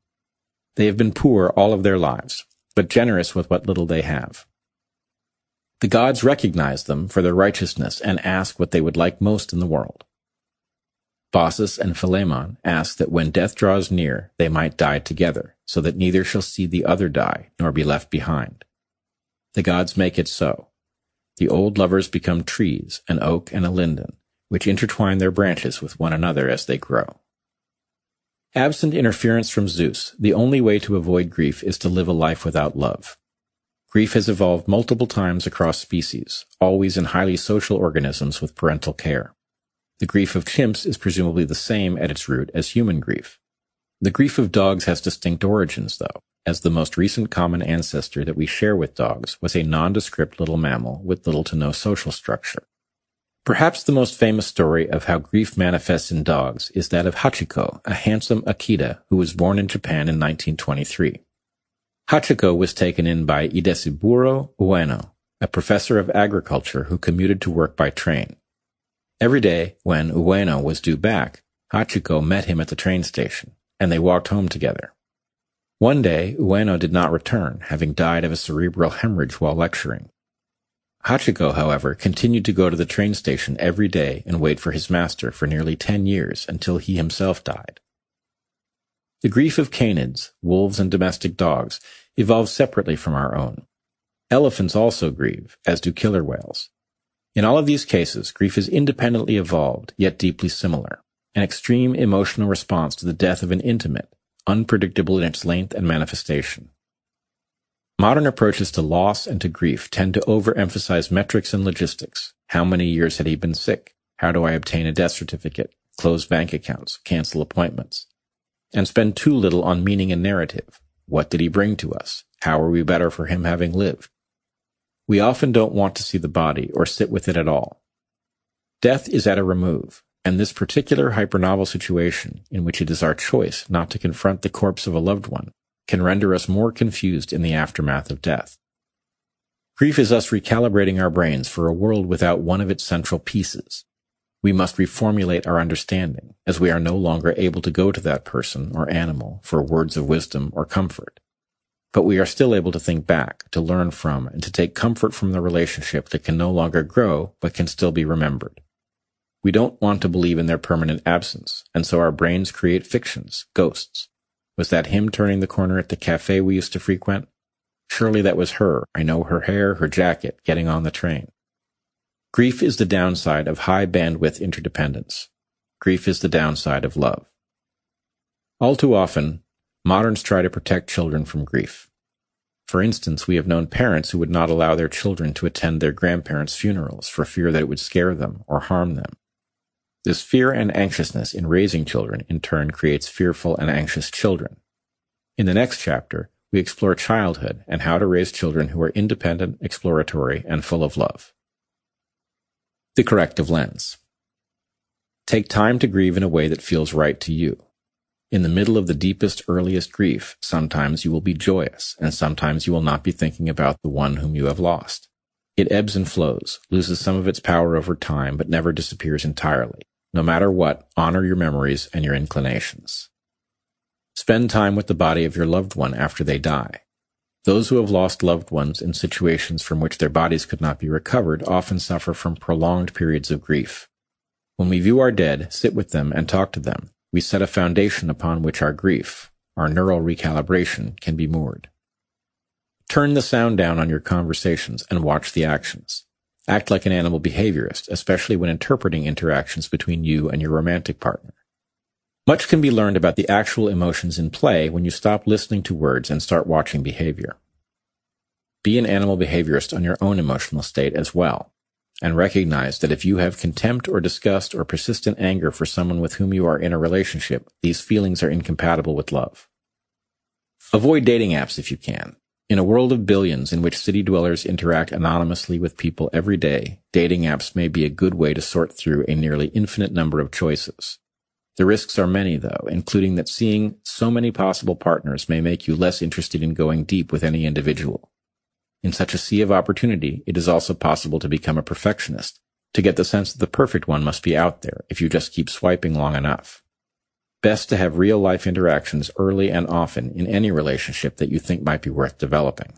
They have been poor all of their lives, but generous with what little they have. The gods recognize them for their righteousness and ask what they would like most in the world. Baucis and Philemon ask that when death draws near, they might die together, so that neither shall see the other die, nor be left behind. The gods make it so. The old lovers become trees, an oak and a linden, which intertwine their branches with one another as they grow. Absent interference from Zeus, the only way to avoid grief is to live a life without love. Grief has evolved multiple times across species, always in highly social organisms with parental care. The grief of chimps is presumably the same at its root as human grief. The grief of dogs has distinct origins, though, as the most recent common ancestor that we share with dogs was a nondescript little mammal with little to no social structure. Perhaps the most famous story of how grief manifests in dogs is that of Hachiko, a handsome Akita who was born in Japan in 1923. Hachiko was taken in by Hidesaburo Ueno, a professor of agriculture who commuted to work by train. Every day, when Ueno was due back, Hachiko met him at the train station, and they walked home together. One day, Ueno did not return, having died of a cerebral hemorrhage while lecturing. Hachiko, however, continued to go to the train station every day and wait for his master for nearly ten years until he himself died. The grief of canids, wolves and domestic dogs, evolves separately from our own. Elephants also grieve, as do killer whales. In all of these cases, grief is independently evolved, yet deeply similar. An extreme emotional response to the death of an intimate, unpredictable in its length and manifestation. Modern approaches to loss and to grief tend to overemphasize metrics and logistics. How many years had he been sick? How do I obtain a death certificate? Close bank accounts? Cancel appointments? And spend too little on meaning and narrative. What did he bring to us? How are we better for him having lived? We often don't want to see the body or sit with it at all. Death is at a remove, and this particular hypernovel situation, in which it is our choice not to confront the corpse of a loved one, can render us more confused in the aftermath of death. Grief is us recalibrating our brains for a world without one of its central pieces. We must reformulate our understanding, as we are no longer able to go to that person or animal for words of wisdom or comfort but we are still able to think back, to learn from, and to take comfort from the relationship that can no longer grow, but can still be remembered. We don't want to believe in their permanent absence, and so our brains create fictions, ghosts. Was that him turning the corner at the cafe we used to frequent? Surely that was her. I know her hair, her jacket, getting on the train. Grief is the downside of high bandwidth interdependence. Grief is the downside of love. All too often, Moderns try to protect children from grief. For instance, we have known parents who would not allow their children to attend their grandparents' funerals for fear that it would scare them or harm them. This fear and anxiousness in raising children in turn creates fearful and anxious children. In the next chapter, we explore childhood and how to raise children who are independent, exploratory, and full of love. The corrective lens. Take time to grieve in a way that feels right to you. In the middle of the deepest, earliest grief, sometimes you will be joyous, and sometimes you will not be thinking about the one whom you have lost. It ebbs and flows, loses some of its power over time, but never disappears entirely. No matter what, honor your memories and your inclinations. Spend time with the body of your loved one after they die. Those who have lost loved ones in situations from which their bodies could not be recovered often suffer from prolonged periods of grief. When we view our dead, sit with them and talk to them, we set a foundation upon which our grief, our neural recalibration, can be moored. Turn the sound down on your conversations and watch the actions. Act like an animal behaviorist, especially when interpreting interactions between you and your romantic partner. Much can be learned about the actual emotions in play when you stop listening to words and start watching behavior. Be an animal behaviorist on your own emotional state as well and recognize that if you have contempt or disgust or persistent anger for someone with whom you are in a relationship, these feelings are incompatible with love. Avoid dating apps if you can. In a world of billions in which city dwellers interact anonymously with people every day, dating apps may be a good way to sort through a nearly infinite number of choices. The risks are many, though, including that seeing so many possible partners may make you less interested in going deep with any individual. In such a sea of opportunity, it is also possible to become a perfectionist, to get the sense that the perfect one must be out there if you just keep swiping long enough. Best to have real life interactions early and often in any relationship that you think might be worth developing.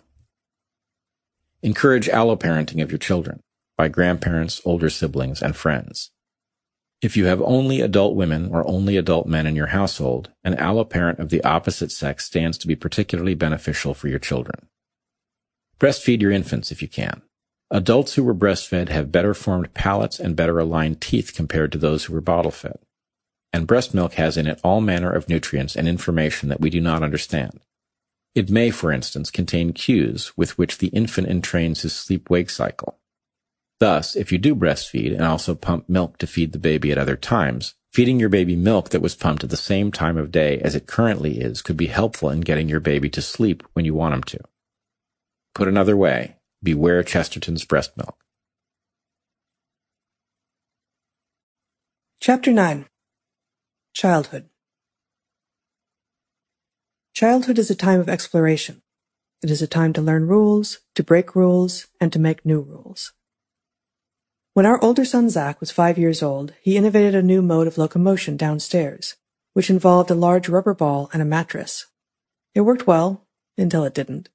Encourage alloparenting of your children by grandparents, older siblings, and friends. If you have only adult women or only adult men in your household, an alloparent of the opposite sex stands to be particularly beneficial for your children. Breastfeed your infants if you can. Adults who were breastfed have better formed palates and better aligned teeth compared to those who were bottle fed. And breast milk has in it all manner of nutrients and information that we do not understand. It may, for instance, contain cues with which the infant entrains his sleep-wake cycle. Thus, if you do breastfeed and also pump milk to feed the baby at other times, feeding your baby milk that was pumped at the same time of day as it currently is could be helpful in getting your baby to sleep when you want him to. Put another way, beware Chesterton's breast milk. Chapter 9 Childhood Childhood is a time of exploration. It is a time to learn rules, to break rules, and to make new rules. When our older son Zach was five years old, he innovated a new mode of locomotion downstairs, which involved a large rubber ball and a mattress. It worked well, until it didn't.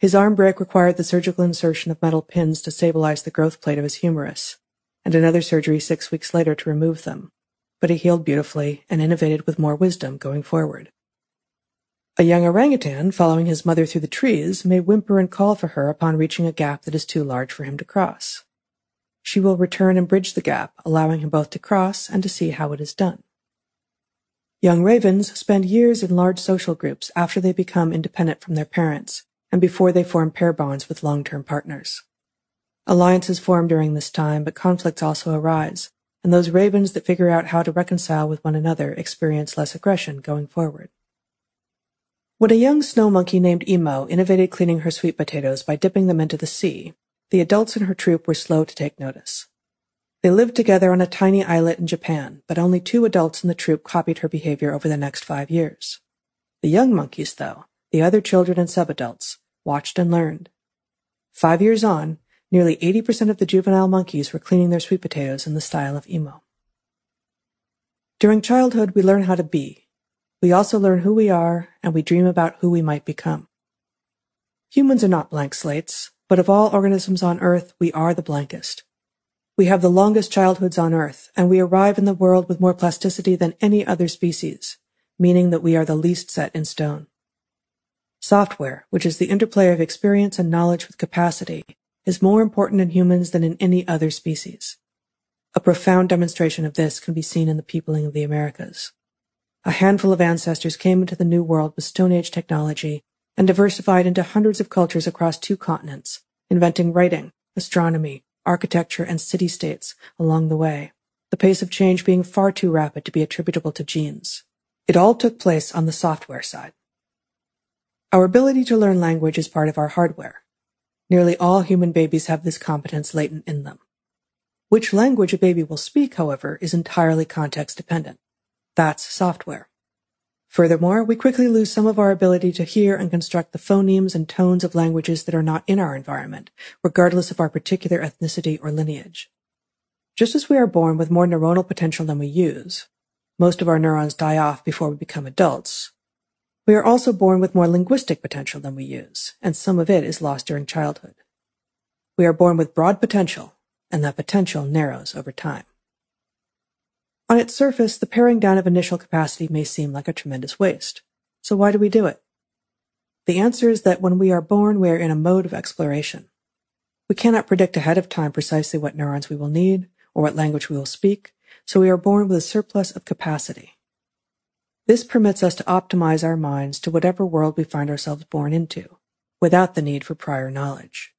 His arm break required the surgical insertion of metal pins to stabilize the growth plate of his humerus, and another surgery six weeks later to remove them. But he healed beautifully and innovated with more wisdom going forward. A young orangutan, following his mother through the trees, may whimper and call for her upon reaching a gap that is too large for him to cross. She will return and bridge the gap, allowing him both to cross and to see how it is done. Young ravens spend years in large social groups after they become independent from their parents, and before they form pair bonds with long-term partners. Alliances form during this time, but conflicts also arise, and those ravens that figure out how to reconcile with one another experience less aggression going forward. When a young snow monkey named Imo innovated cleaning her sweet potatoes by dipping them into the sea, the adults in her troop were slow to take notice. They lived together on a tiny islet in Japan, but only two adults in the troop copied her behavior over the next five years. The young monkeys, though, the other children and subadults watched and learned. Five years on, nearly 80% of the juvenile monkeys were cleaning their sweet potatoes in the style of Imo. During childhood, we learn how to be. We also learn who we are, and we dream about who we might become. Humans are not blank slates, but of all organisms on Earth, we are the blankest. We have the longest childhoods on Earth, and we arrive in the world with more plasticity than any other species, meaning that we are the least set in stone. Software, which is the interplay of experience and knowledge with capacity, is more important in humans than in any other species. A profound demonstration of this can be seen in the peopling of the Americas. A handful of ancestors came into the New World with Stone Age technology and diversified into hundreds of cultures across two continents, inventing writing, astronomy, architecture, and city-states along the way, the pace of change being far too rapid to be attributable to genes. It all took place on the software side. Our ability to learn language is part of our hardware. Nearly all human babies have this competence latent in them. Which language a baby will speak, however, is entirely context dependent. That's software. Furthermore, we quickly lose some of our ability to hear and construct the phonemes and tones of languages that are not in our environment, regardless of our particular ethnicity or lineage. Just as we are born with more neuronal potential than we use, most of our neurons die off before we become adults, we are also born with more linguistic potential than we use, and some of it is lost during childhood. We are born with broad potential, and that potential narrows over time. On its surface, the paring down of initial capacity may seem like a tremendous waste. So why do we do it? The answer is that when we are born, we are in a mode of exploration. We cannot predict ahead of time precisely what neurons we will need or what language we will speak, so we are born with a surplus of capacity. This permits us to optimize our minds to whatever world we find ourselves born into, without the need for prior knowledge.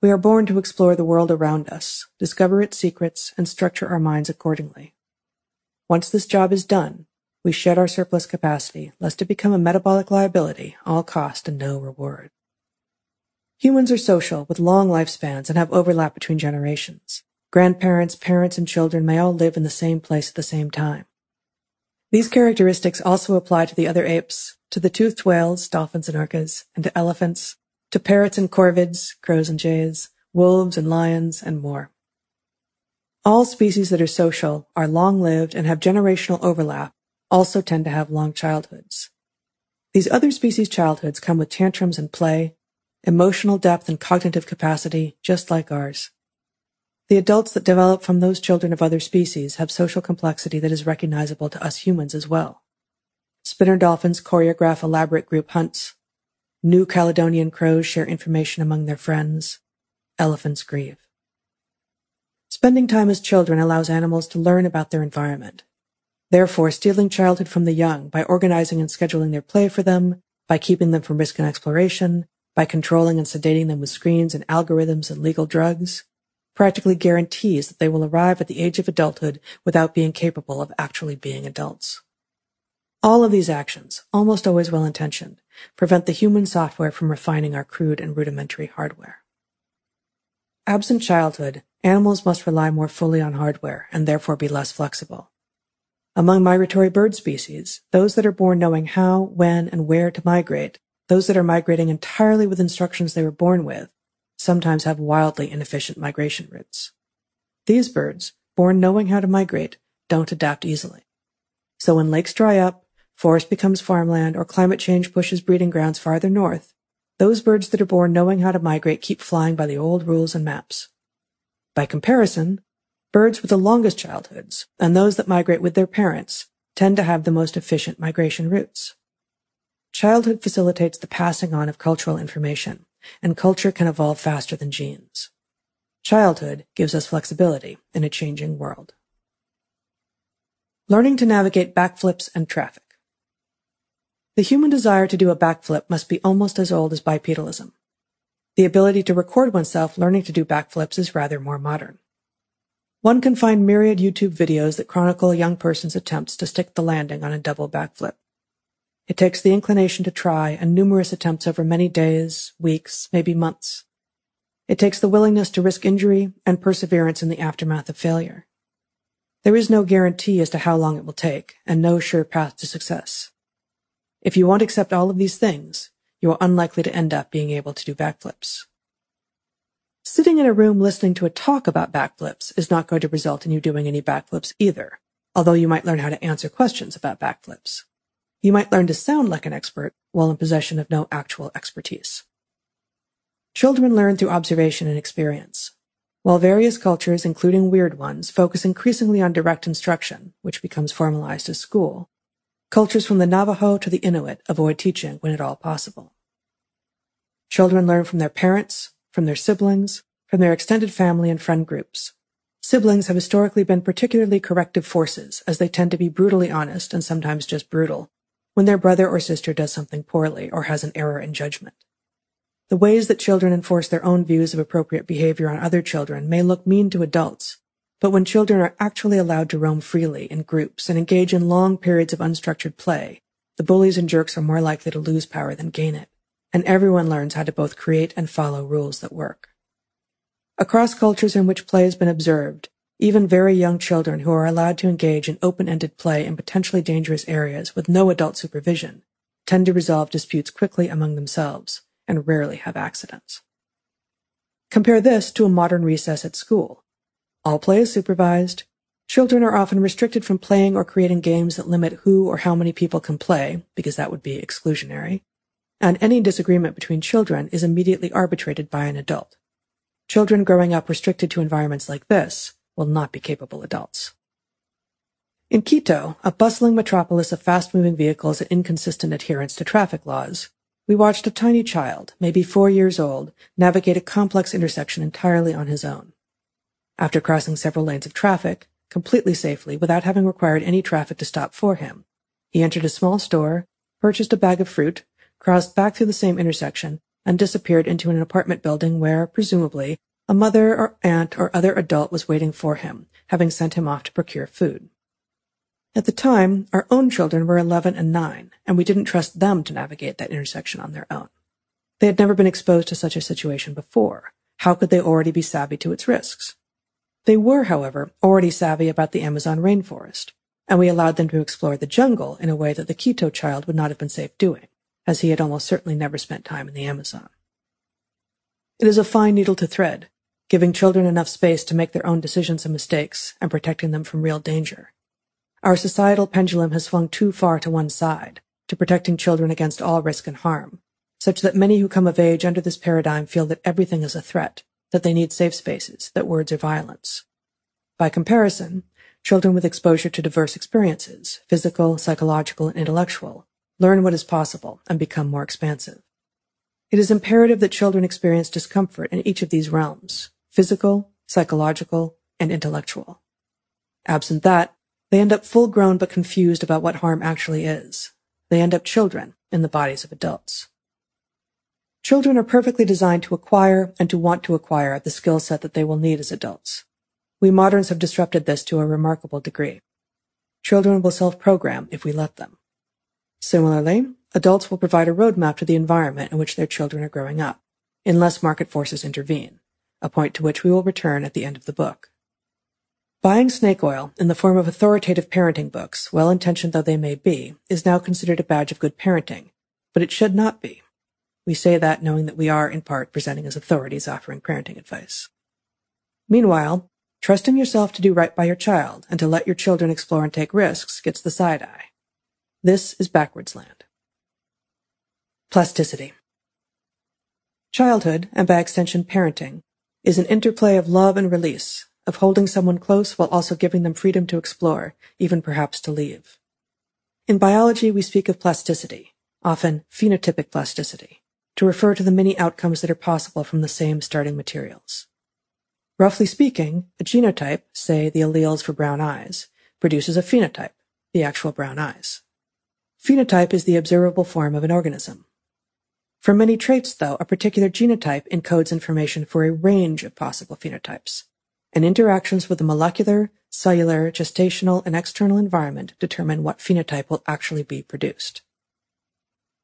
We are born to explore the world around us, discover its secrets, and structure our minds accordingly. Once this job is done, we shed our surplus capacity, lest it become a metabolic liability, all cost and no reward. Humans are social, with long lifespans, and have overlap between generations. Grandparents, parents, and children may all live in the same place at the same time. These characteristics also apply to the other apes, to the toothed whales, dolphins and orcas, and to elephants, to parrots and corvids, crows and jays, wolves and lions, and more. All species that are social, are long-lived, and have generational overlap also tend to have long childhoods. These other species' childhoods come with tantrums and play, emotional depth and cognitive capacity, just like ours. The adults that develop from those children of other species have social complexity that is recognizable to us humans as well. Spinner dolphins choreograph elaborate group hunts. New Caledonian crows share information among their friends. Elephants grieve. Spending time as children allows animals to learn about their environment. Therefore, stealing childhood from the young by organizing and scheduling their play for them, by keeping them from risk and exploration, by controlling and sedating them with screens and algorithms and legal drugs, practically guarantees that they will arrive at the age of adulthood without being capable of actually being adults. All of these actions, almost always well intentioned, prevent the human software from refining our crude and rudimentary hardware. Absent childhood, animals must rely more fully on hardware and therefore be less flexible. Among migratory bird species, those that are born knowing how, when, and where to migrate, those that are migrating entirely with instructions they were born with, sometimes have wildly inefficient migration routes. These birds, born knowing how to migrate, don't adapt easily. So when lakes dry up, forest becomes farmland, or climate change pushes breeding grounds farther north, those birds that are born knowing how to migrate keep flying by the old rules and maps. By comparison, birds with the longest childhoods and those that migrate with their parents tend to have the most efficient migration routes. Childhood facilitates the passing on of cultural information, and culture can evolve faster than genes. Childhood gives us flexibility in a changing world. Learning to navigate backflips and traffic. The human desire to do a backflip must be almost as old as bipedalism. The ability to record oneself learning to do backflips is rather more modern. One can find myriad YouTube videos that chronicle a young person's attempts to stick the landing on a double backflip. It takes the inclination to try and numerous attempts over many days, weeks, maybe months. It takes the willingness to risk injury and perseverance in the aftermath of failure. There is no guarantee as to how long it will take and no sure path to success. If you won't accept all of these things, you are unlikely to end up being able to do backflips. Sitting in a room listening to a talk about backflips is not going to result in you doing any backflips either, although you might learn how to answer questions about backflips. You might learn to sound like an expert while in possession of no actual expertise. Children learn through observation and experience. While various cultures, including weird ones, focus increasingly on direct instruction, which becomes formalized as school, Cultures from the Navajo to the Inuit avoid teaching when at all possible. Children learn from their parents, from their siblings, from their extended family and friend groups. Siblings have historically been particularly corrective forces, as they tend to be brutally honest and sometimes just brutal when their brother or sister does something poorly or has an error in judgment. The ways that children enforce their own views of appropriate behavior on other children may look mean to adults, but when children are actually allowed to roam freely in groups and engage in long periods of unstructured play, the bullies and jerks are more likely to lose power than gain it, and everyone learns how to both create and follow rules that work. Across cultures in which play has been observed, even very young children who are allowed to engage in open-ended play in potentially dangerous areas with no adult supervision tend to resolve disputes quickly among themselves and rarely have accidents. Compare this to a modern recess at school, all play is supervised. Children are often restricted from playing or creating games that limit who or how many people can play, because that would be exclusionary. And any disagreement between children is immediately arbitrated by an adult. Children growing up restricted to environments like this will not be capable adults. In Quito, a bustling metropolis of fast-moving vehicles and inconsistent adherence to traffic laws, we watched a tiny child, maybe four years old, navigate a complex intersection entirely on his own. After crossing several lanes of traffic, completely safely without having required any traffic to stop for him, he entered a small store, purchased a bag of fruit, crossed back through the same intersection, and disappeared into an apartment building where, presumably, a mother or aunt or other adult was waiting for him, having sent him off to procure food. At the time, our own children were 11 and 9, and we didn't trust them to navigate that intersection on their own. They had never been exposed to such a situation before. How could they already be savvy to its risks? They were, however, already savvy about the Amazon rainforest, and we allowed them to explore the jungle in a way that the Quito child would not have been safe doing, as he had almost certainly never spent time in the Amazon. It is a fine needle to thread, giving children enough space to make their own decisions and mistakes and protecting them from real danger. Our societal pendulum has swung too far to one side, to protecting children against all risk and harm, such that many who come of age under this paradigm feel that everything is a threat, that they need safe spaces, that words are violence. By comparison, children with exposure to diverse experiences, physical, psychological, and intellectual, learn what is possible and become more expansive. It is imperative that children experience discomfort in each of these realms, physical, psychological, and intellectual. Absent that, they end up full grown but confused about what harm actually is. They end up children in the bodies of adults. Children are perfectly designed to acquire and to want to acquire the skill set that they will need as adults. We moderns have disrupted this to a remarkable degree. Children will self-program if we let them. Similarly, adults will provide a roadmap to the environment in which their children are growing up, unless market forces intervene, a point to which we will return at the end of the book. Buying snake oil in the form of authoritative parenting books, well-intentioned though they may be, is now considered a badge of good parenting, but it should not be. We say that knowing that we are, in part, presenting as authorities offering parenting advice. Meanwhile, trusting yourself to do right by your child and to let your children explore and take risks gets the side eye. This is backwards land. Plasticity. Childhood, and by extension parenting, is an interplay of love and release, of holding someone close while also giving them freedom to explore, even perhaps to leave. In biology, we speak of plasticity, often phenotypic plasticity, to refer to the many outcomes that are possible from the same starting materials. Roughly speaking, a genotype, say the alleles for brown eyes, produces a phenotype, the actual brown eyes. Phenotype is the observable form of an organism. For many traits, though, a particular genotype encodes information for a range of possible phenotypes, and interactions with the molecular, cellular, gestational, and external environment determine what phenotype will actually be produced.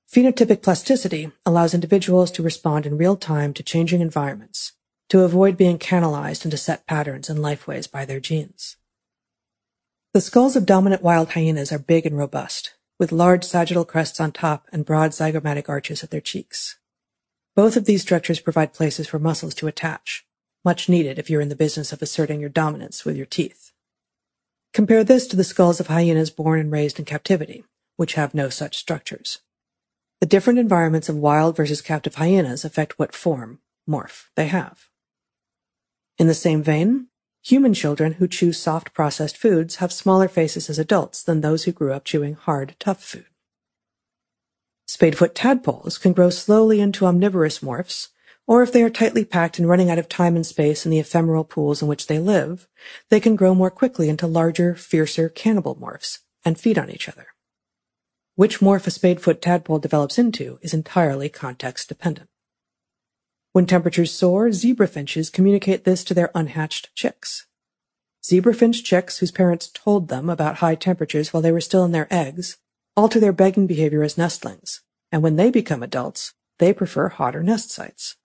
Phenotypic plasticity allows individuals to respond in real time to changing environments, to avoid being canalized into set patterns and lifeways by their genes. The skulls of dominant wild hyenas are big and robust, with large sagittal crests on top and broad zygomatic arches at their cheeks. Both of these structures provide places for muscles to attach, much needed if you're in the business of asserting your dominance with your teeth. Compare this to the skulls of hyenas born and raised in captivity, which have no such structures. The different environments of wild versus captive hyenas affect what form, morph, they have. In the same vein, human children who choose soft processed foods have smaller faces as adults than those who grew up chewing hard, tough food. Spadefoot tadpoles can grow slowly into omnivorous morphs, or if they are tightly packed and running out of time and space in the ephemeral pools in which they live, they can grow more quickly into larger, fiercer cannibal morphs and feed on each other. Which morph a spadefoot tadpole develops into is entirely context dependent. When temperatures soar, zebra finches communicate this to their unhatched chicks. Zebra finch chicks whose parents told them about high temperatures while they were still in their eggs alter their begging behavior as nestlings, and when they become adults, they prefer hotter nest sites.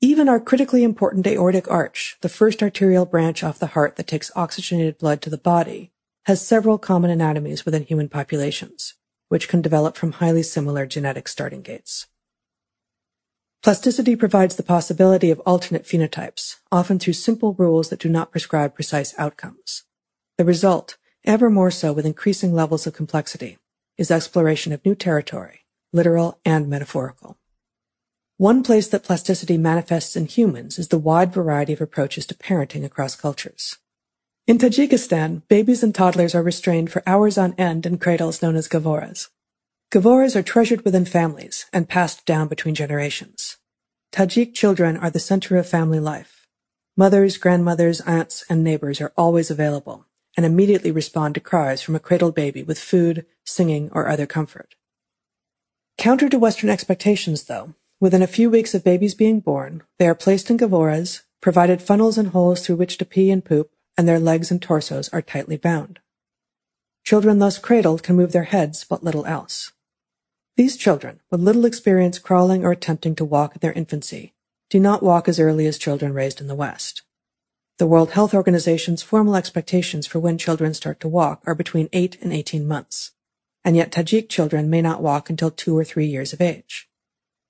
Even our critically important aortic arch, the first arterial branch off the heart that takes oxygenated blood to the body, has several common anatomies within human populations, which can develop from highly similar genetic starting gates. Plasticity provides the possibility of alternate phenotypes, often through simple rules that do not prescribe precise outcomes. The result, ever more so with increasing levels of complexity, is exploration of new territory, literal and metaphorical. One place that plasticity manifests in humans is the wide variety of approaches to parenting across cultures. In Tajikistan, babies and toddlers are restrained for hours on end in cradles known as gavoras. Gavoras are treasured within families and passed down between generations. Tajik children are the center of family life. Mothers, grandmothers, aunts, and neighbors are always available and immediately respond to cries from a cradled baby with food, singing, or other comfort. Counter to Western expectations, though, within a few weeks of babies being born, they are placed in gavoras, provided funnels and holes through which to pee and poop, and their legs and torsos are tightly bound. Children thus cradled can move their heads but little else. These children, with little experience crawling or attempting to walk in their infancy, do not walk as early as children raised in the West. The World Health Organization's formal expectations for when children start to walk are between 8 and 18 months, and yet Tajik children may not walk until two or three years of age.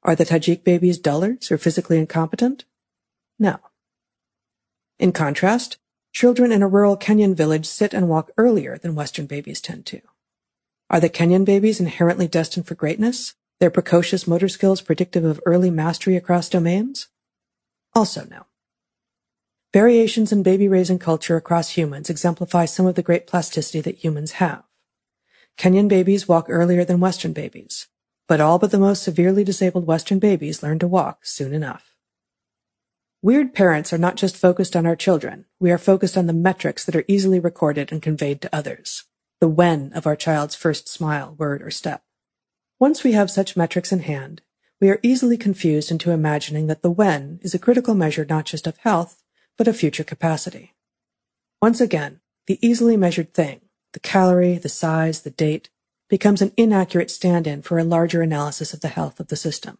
Are the Tajik babies dullards or physically incompetent? No. In contrast, children in a rural Kenyan village sit and walk earlier than Western babies tend to. Are the Kenyan babies inherently destined for greatness? Their precocious motor skills predictive of early mastery across domains? Also no. Variations in baby raising culture across humans exemplify some of the great plasticity that humans have. Kenyan babies walk earlier than Western babies, but all but the most severely disabled Western babies learn to walk soon enough. Weird parents are not just focused on our children, we are focused on the metrics that are easily recorded and conveyed to others. The when of our child's first smile, word, or step. Once we have such metrics in hand, we are easily confused into imagining that the when is a critical measure not just of health, but of future capacity. Once again, the easily measured thing, the calorie, the size, the date, becomes an inaccurate stand-in for a larger analysis of the health of the system.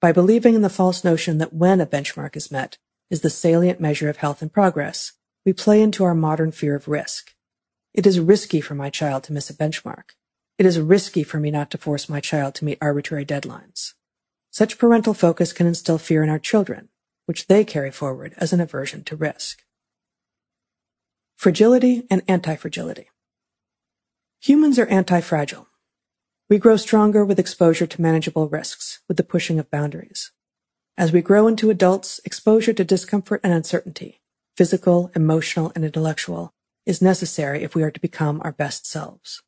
By believing in the false notion that when a benchmark is met is the salient measure of health and progress, we play into our modern fear of risk. It is risky for my child to miss a benchmark. It is risky for me not to force my child to meet arbitrary deadlines. Such parental focus can instill fear in our children, which they carry forward as an aversion to risk. Fragility and anti-fragility. Humans are anti-fragile. We grow stronger with exposure to manageable risks, with the pushing of boundaries. As we grow into adults, exposure to discomfort and uncertainty, physical, emotional, and intellectual, is necessary if we are to become our best selves.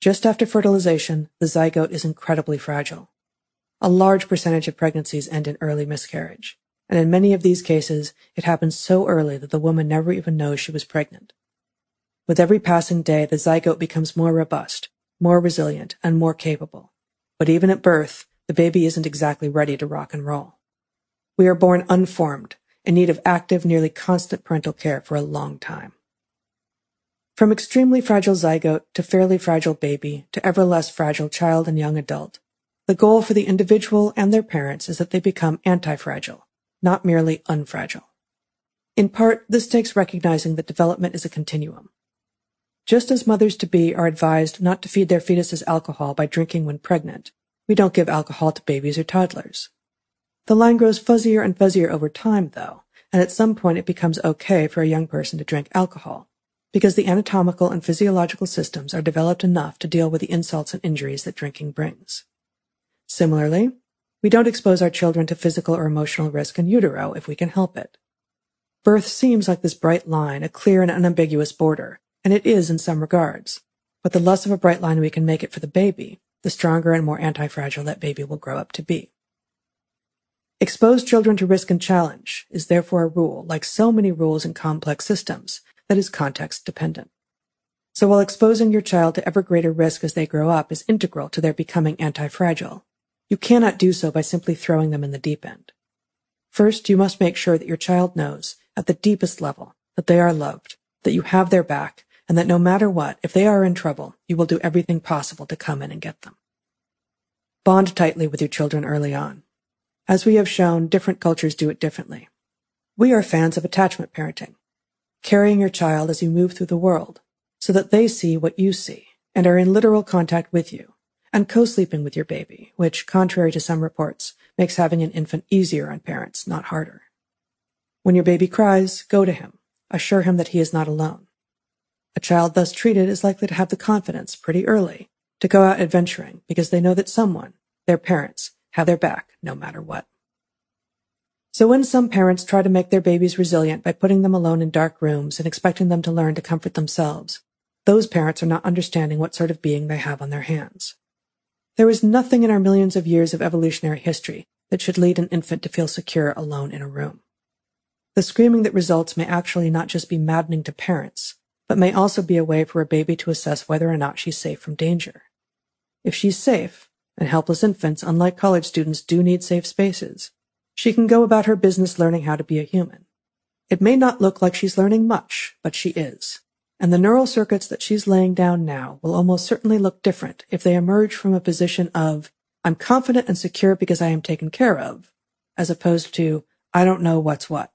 Just after fertilization, the zygote is incredibly fragile. A large percentage of pregnancies end in early miscarriage, and in many of these cases, it happens so early that the woman never even knows she was pregnant. With every passing day, the zygote becomes more robust, more resilient, and more capable. But even at birth, the baby isn't exactly ready to rock and roll. We are born unformed, in need of active, nearly constant parental care for a long time. From extremely fragile zygote to fairly fragile baby to ever less fragile child and young adult, the goal for the individual and their parents is that they become anti-fragile, not merely unfragile. In part, this takes recognizing that development is a continuum. Just as mothers to be are advised not to feed their fetuses alcohol by drinking when pregnant, we don't give alcohol to babies or toddlers. The line grows fuzzier and fuzzier over time, though, and at some point it becomes okay for a young person to drink alcohol, because the anatomical and physiological systems are developed enough to deal with the insults and injuries that drinking brings. Similarly, we don't expose our children to physical or emotional risk in utero if we can help it. Birth seems like this bright line, a clear and unambiguous border, and it is in some regards. But the less of a bright line we can make it for the baby, the stronger and more anti-fragile that baby will grow up to be. Expose children to risk and challenge is therefore a rule, like so many rules in complex systems, that is context dependent. So while exposing your child to ever greater risk as they grow up is integral to their becoming anti-fragile, you cannot do so by simply throwing them in the deep end. First, you must make sure that your child knows, at the deepest level, that they are loved, that you have their back, and that no matter what, if they are in trouble, you will do everything possible to come in and get them. Bond tightly with your children early on. As we have shown, different cultures do it differently. We are fans of attachment parenting, carrying your child as you move through the world, so that they see what you see and are in literal contact with you, and co-sleeping with your baby, which, contrary to some reports, makes having an infant easier on parents, not harder. When your baby cries, go to him. Assure him that he is not alone. A child thus treated is likely to have the confidence pretty early to go out adventuring because they know that someone, their parents, have their back no matter what. So when some parents try to make their babies resilient by putting them alone in dark rooms and expecting them to learn to comfort themselves, those parents are not understanding what sort of being they have on their hands. There is nothing in our millions of years of evolutionary history that should lead an infant to feel secure alone in a room. The screaming that results may actually not just be maddening to parents, but may also be a way for a baby to assess whether or not she's safe from danger. If she's safe, and helpless infants, unlike college students, do need safe spaces, she can go about her business learning how to be a human. It may not look like she's learning much, but she is and the neural circuits that she's laying down now will almost certainly look different if they emerge from a position of, I'm confident and secure because I am taken care of, as opposed to, I don't know what's what.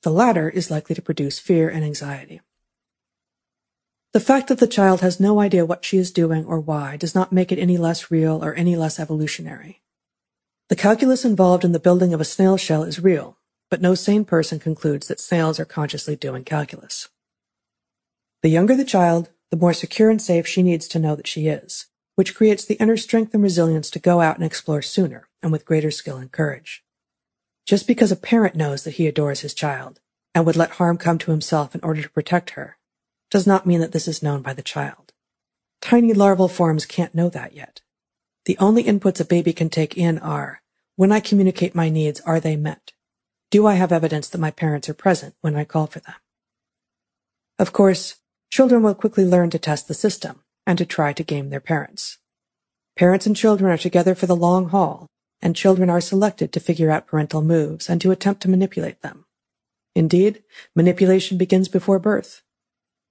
The latter is likely to produce fear and anxiety. The fact that the child has no idea what she is doing or why does not make it any less real or any less evolutionary. The calculus involved in the building of a snail shell is real, but no sane person concludes that snails are consciously doing calculus. The younger the child, the more secure and safe she needs to know that she is, which creates the inner strength and resilience to go out and explore sooner and with greater skill and courage. Just because a parent knows that he adores his child and would let harm come to himself in order to protect her does not mean that this is known by the child. Tiny larval forms can't know that yet. The only inputs a baby can take in are, when I communicate my needs, are they met? Do I have evidence that my parents are present when I call for them? Of course, children will quickly learn to test the system and to try to game their parents. Parents and children are together for the long haul, and children are selected to figure out parental moves and to attempt to manipulate them. Indeed, manipulation begins before birth.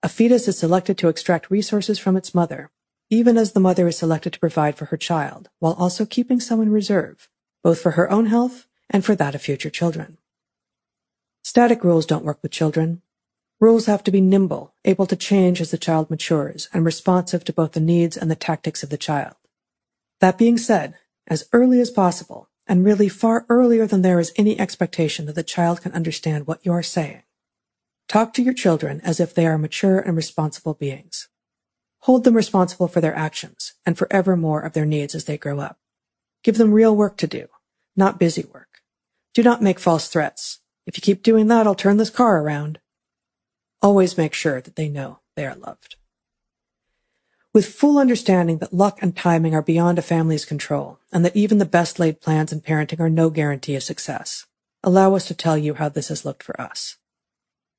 A fetus is selected to extract resources from its mother even as the mother is selected to provide for her child, while also keeping some in reserve, both for her own health and for that of future children. Static rules don't work with children. Rules have to be nimble, able to change as the child matures, and responsive to both the needs and the tactics of the child. That being said, as early as possible, and really far earlier than there is any expectation that the child can understand what you are saying, talk to your children as if they are mature and responsible beings. Hold them responsible for their actions and for ever more of their needs as they grow up. Give them real work to do, not busy work. Do not make false threats. If you keep doing that, I'll turn this car around. Always make sure that they know they are loved. With full understanding that luck and timing are beyond a family's control, and that even the best laid plans in parenting are no guarantee of success, allow us to tell you how this has looked for us.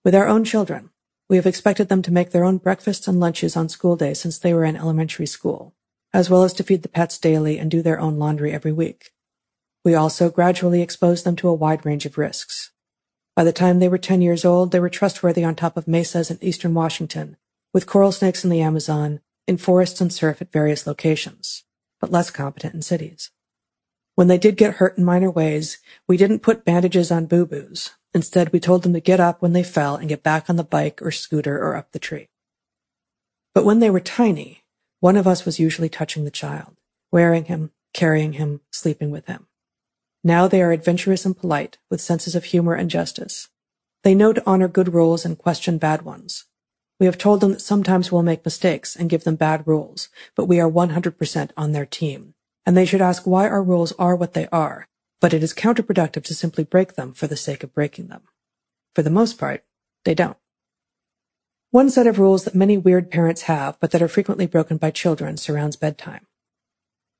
With our own children, we have expected them to make their own breakfasts and lunches on school days since they were in elementary school, as well as to feed the pets daily and do their own laundry every week. We also gradually exposed them to a wide range of risks. By the time they were 10 years old, they were trustworthy on top of mesas in eastern Washington, with coral snakes in the Amazon, in forests and surf at various locations, but less competent in cities. When they did get hurt in minor ways, we didn't put bandages on boo-boos, Instead, we told them to get up when they fell and get back on the bike or scooter or up the tree. But when they were tiny, one of us was usually touching the child, wearing him, carrying him, sleeping with him. Now they are adventurous and polite, with senses of humor and justice. They know to honor good rules and question bad ones. We have told them that sometimes we'll make mistakes and give them bad rules, but we are 100% on their team, and they should ask why our rules are what they are but it is counterproductive to simply break them for the sake of breaking them. For the most part, they don't. One set of rules that many weird parents have, but that are frequently broken by children, surrounds bedtime.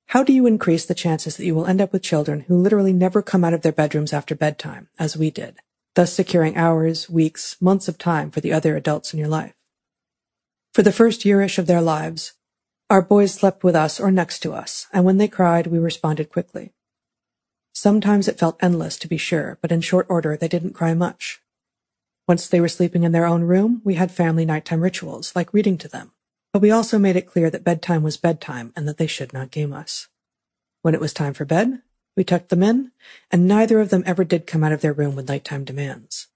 How do you increase the chances that you will end up with children who literally never come out of their bedrooms after bedtime, as we did, thus securing hours, weeks, months of time for the other adults in your life? For the first yearish of their lives, our boys slept with us or next to us, and when they cried, we responded quickly. Sometimes it felt endless, to be sure, but in short order they didn't cry much. Once they were sleeping in their own room, we had family nighttime rituals, like reading to them, but we also made it clear that bedtime was bedtime and that they should not game us. When it was time for bed, we tucked them in, and neither of them ever did come out of their room with nighttime demands.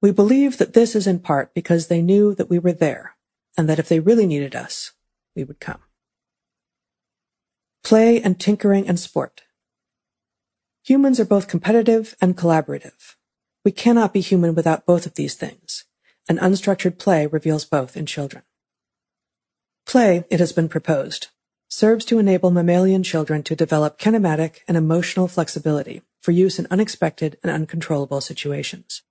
We believe that this is in part because they knew that we were there, and that if they really needed us, we would come. Play and tinkering and sport. Humans are both competitive and collaborative. We cannot be human without both of these things, and unstructured play reveals both in children. Play, it has been proposed, serves to enable mammalian children to develop kinematic and emotional flexibility for use in unexpected and uncontrollable situations.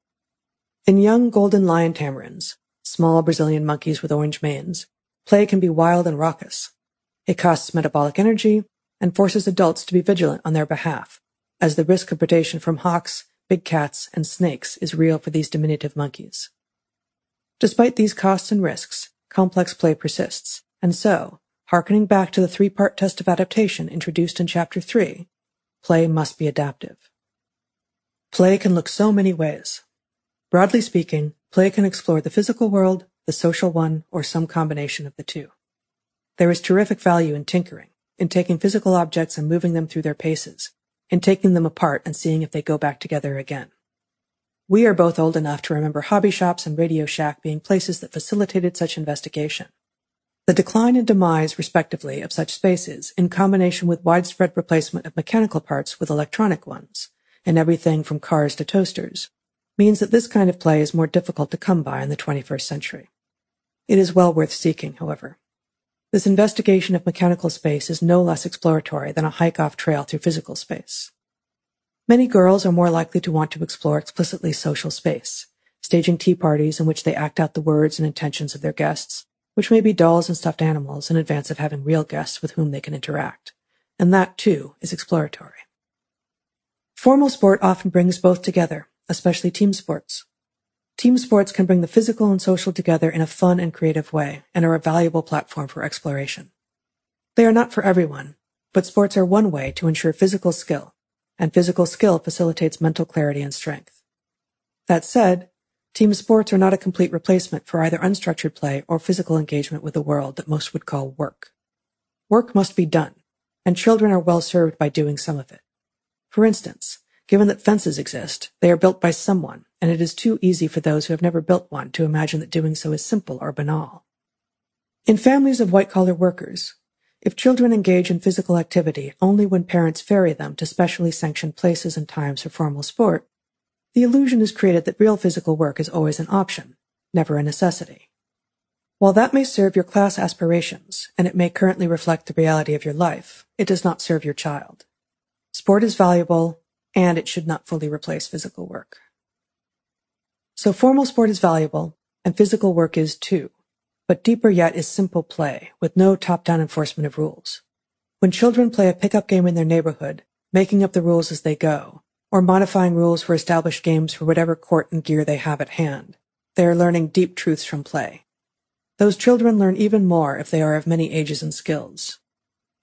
In young golden lion tamarins, small Brazilian monkeys with orange manes, play can be wild and raucous. It costs metabolic energy and forces adults to be vigilant on their behalf as the risk of predation from hawks, big cats, and snakes is real for these diminutive monkeys. Despite these costs and risks, complex play persists, and so, harkening back to the three-part test of adaptation introduced in Chapter 3, play must be adaptive. Play can look so many ways. Broadly speaking, play can explore the physical world, the social one, or some combination of the two. There is terrific value in tinkering, in taking physical objects and moving them through their paces, and taking them apart and seeing if they go back together again. We are both old enough to remember hobby shops and Radio Shack being places that facilitated such investigation. The decline and demise, respectively, of such spaces, in combination with widespread replacement of mechanical parts with electronic ones, in everything from cars to toasters, means that this kind of play is more difficult to come by in the 21st century. It is well worth seeking, however. This investigation of mechanical space is no less exploratory than a hike off trail through physical space. Many girls are more likely to want to explore explicitly social space, staging tea parties in which they act out the words and intentions of their guests, which may be dolls and stuffed animals in advance of having real guests with whom they can interact. And that, too, is exploratory. Formal sport often brings both together, especially team sports. Team sports can bring the physical and social together in a fun and creative way and are a valuable platform for exploration. They are not for everyone, but sports are one way to ensure physical skill, and physical skill facilitates mental clarity and strength. That said, team sports are not a complete replacement for either unstructured play or physical engagement with the world that most would call work. Work must be done, and children are well served by doing some of it. For instance, given that fences exist, they are built by someone, and it is too easy for those who have never built one to imagine that doing so is simple or banal. In families of white-collar workers, if children engage in physical activity only when parents ferry them to specially sanctioned places and times for formal sport, the illusion is created that real physical work is always an option, never a necessity. While that may serve your class aspirations, and it may currently reflect the reality of your life, it does not serve your child. Sport is valuable, and it should not fully replace physical work. So formal sport is valuable, and physical work is too. But deeper yet is simple play, with no top-down enforcement of rules. When children play a pickup game in their neighborhood, making up the rules as they go, or modifying rules for established games for whatever court and gear they have at hand, they are learning deep truths from play. Those children learn even more if they are of many ages and skills.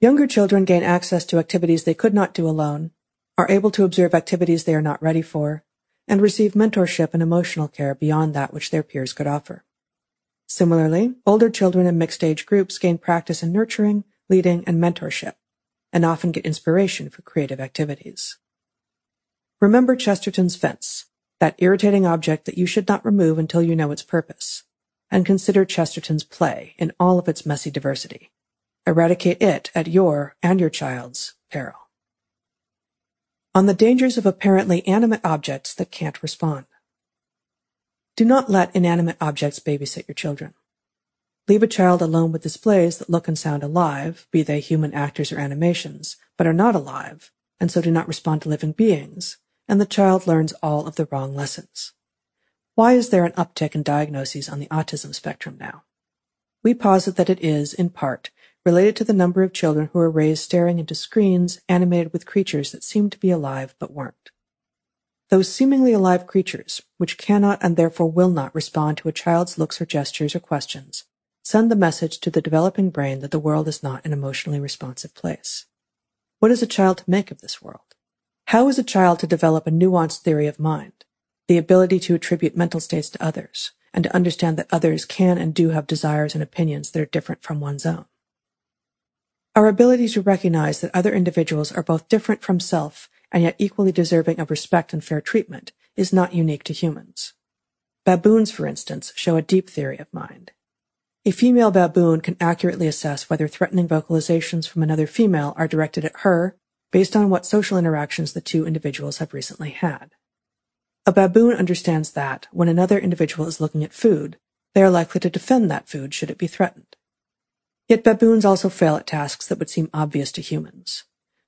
Younger children gain access to activities they could not do alone, are able to observe activities they are not ready for, and receive mentorship and emotional care beyond that which their peers could offer. Similarly, older children in mixed age groups gain practice in nurturing, leading, and mentorship, and often get inspiration for creative activities. Remember Chesterton's fence, that irritating object that you should not remove until you know its purpose, and consider Chesterton's play in all of its messy diversity. Eradicate it at your and your child's peril. On the dangers of apparently animate objects that can't respond. Do not let inanimate objects babysit your children. Leave a child alone with displays that look and sound alive, be they human actors or animations, but are not alive, and so do not respond to living beings, and the child learns all of the wrong lessons. Why is there an uptick in diagnoses on the autism spectrum now? We posit that it is, in part, related to the number of children who are raised staring into screens animated with creatures that seemed to be alive but weren't. Those seemingly alive creatures, which cannot and therefore will not respond to a child's looks or gestures or questions, send the message to the developing brain that the world is not an emotionally responsive place. What is a child to make of this world? How is a child to develop a nuanced theory of mind, the ability to attribute mental states to others, and to understand that others can and do have desires and opinions that are different from one's own? Our ability to recognize that other individuals are both different from self and yet equally deserving of respect and fair treatment, is not unique to humans. Baboons, for instance, show a deep theory of mind. A female baboon can accurately assess whether threatening vocalizations from another female are directed at her based on what social interactions the two individuals have recently had. A baboon understands that when another individual is looking at food, they are likely to defend that food should it be threatened. Yet baboons also fail at tasks that would seem obvious to humans.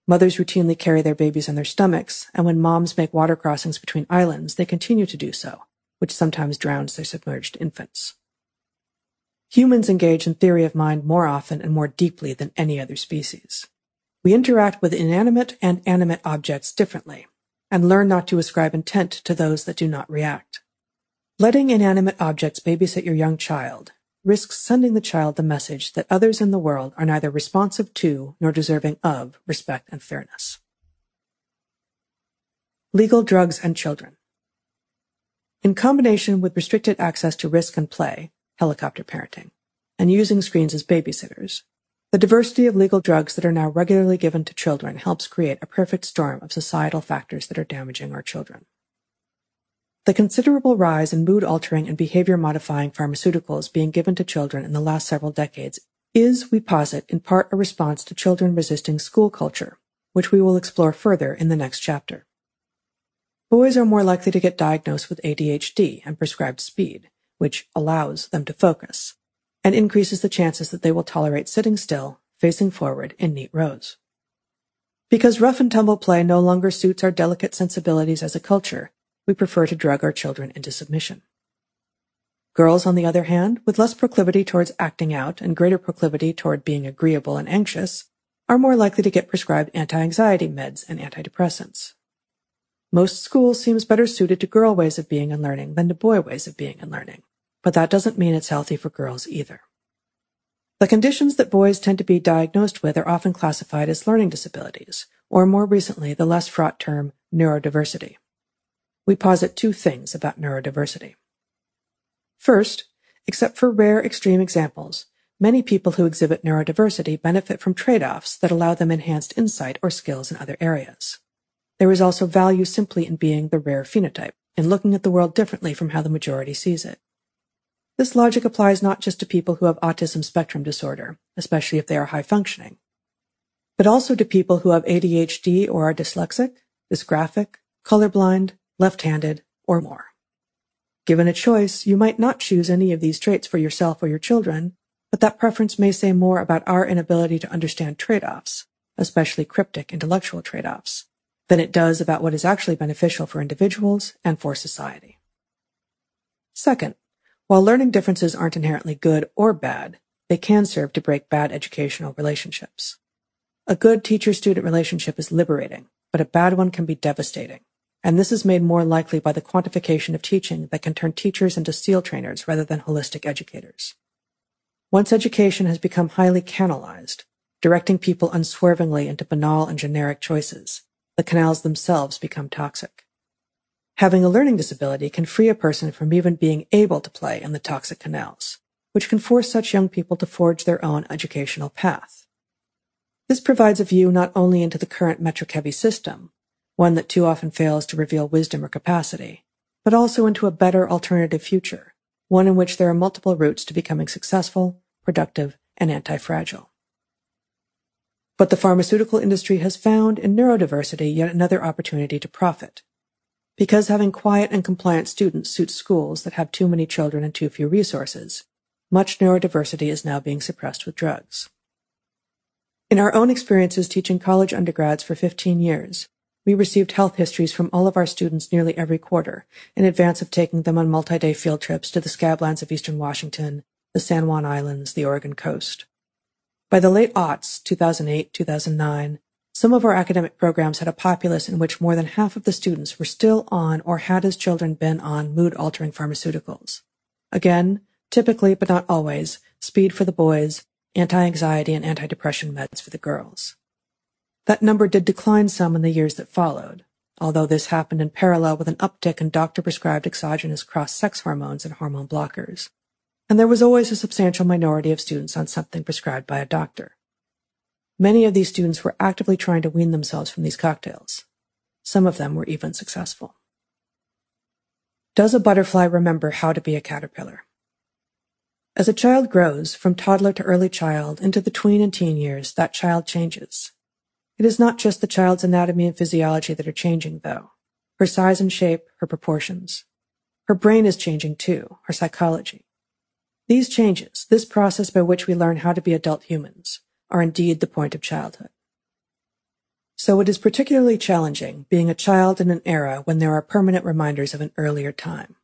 Mothers routinely carry their babies on their stomachs, and when moms make water crossings between islands, they continue to do so, which sometimes drowns their submerged infants. Humans engage in theory of mind more often and more deeply than any other species. We interact with inanimate and animate objects differently, and learn not to ascribe intent to those that do not react. Letting inanimate objects babysit your young child risks sending the child the message that others in the world are neither responsive to nor deserving of respect and fairness. Legal drugs and children. In combination with restricted access to risk and play, helicopter parenting, and using screens as babysitters, the diversity of legal drugs that are now regularly given to children helps create a perfect storm of societal factors that are damaging our children. The considerable rise in mood altering and behavior modifying pharmaceuticals being given to children in the last several decades is, we posit, in part a response to children resisting school culture, which we will explore further in the next chapter. Boys are more likely to get diagnosed with ADHD and prescribed speed, which allows them to focus, and increases the chances that they will tolerate sitting still, facing forward in neat rows. Because rough and tumble play no longer suits our delicate sensibilities as a culture, we prefer to drug our children into submission. Girls, on the other hand, with less proclivity towards acting out and greater proclivity toward being agreeable and anxious, are more likely to get prescribed anti-anxiety meds and antidepressants. Most schools seems better suited to girl ways of being and learning than to boy ways of being and learning, but that doesn't mean it's healthy for girls either. The conditions that boys tend to be diagnosed with are often classified as learning disabilities, or more recently, the less fraught term neurodiversity. We posit two things about neurodiversity. First, except for rare extreme examples, many people who exhibit neurodiversity benefit from trade-offs that allow them enhanced insight or skills in other areas. There is also value simply in being the rare phenotype, in looking at the world differently from how the majority sees it. This logic applies not just to people who have autism spectrum disorder, especially if they are high functioning, but also to people who have ADHD or are dyslexic, dysgraphic, colorblind, left-handed, or more. Given a choice, you might not choose any of these traits for yourself or your children, but that preference may say more about our inability to understand trade-offs, especially cryptic intellectual trade-offs, than it does about what is actually beneficial for individuals and for society. Second, while learning differences aren't inherently good or bad, they can serve to break bad educational relationships. A good teacher-student relationship is liberating, but a bad one can be devastating. And this is made more likely by the quantification of teaching that can turn teachers into SEAL trainers rather than holistic educators. Once education has become highly canalized, directing people unswervingly into banal and generic choices, the canals themselves become toxic. Having a learning disability can free a person from even being able to play in the toxic canals, which can force such young people to forge their own educational path. This provides a view not only into the current metric-heavy system, one that too often fails to reveal wisdom or capacity, but also into a better alternative future, one in which there are multiple routes to becoming successful, productive, and anti-fragile. But the pharmaceutical industry has found in neurodiversity yet another opportunity to profit. Because having quiet and compliant students suits schools that have too many children and too few resources, much neurodiversity is now being suppressed with drugs. In our own experiences teaching college undergrads for 15 years, we received health histories from all of our students nearly every quarter in advance of taking them on multi-day field trips to the scablands of eastern Washington, the San Juan Islands, the Oregon coast. By the late aughts, 2008, 2009, some of our academic programs had a populace in which more than half of the students were still on or had as children been on mood-altering pharmaceuticals. Again, typically but not always, speed for the boys, anti-anxiety and anti-depression meds for the girls. That number did decline some in the years that followed, although this happened in parallel with an uptick in doctor-prescribed exogenous cross-sex hormones and hormone blockers. And there was always a substantial minority of students on something prescribed by a doctor. Many of these students were actively trying to wean themselves from these cocktails. Some of them were even successful. Does a butterfly remember how to be a caterpillar? As a child grows, from toddler to early child into the tween and teen years, that child changes. It is not just the child's anatomy and physiology that are changing, though. Her size and shape, her proportions. Her brain is changing too, her psychology. These changes, this process by which we learn how to be adult humans, are indeed the point of childhood. So it is particularly challenging being a child in an era when there are permanent reminders of an earlier time.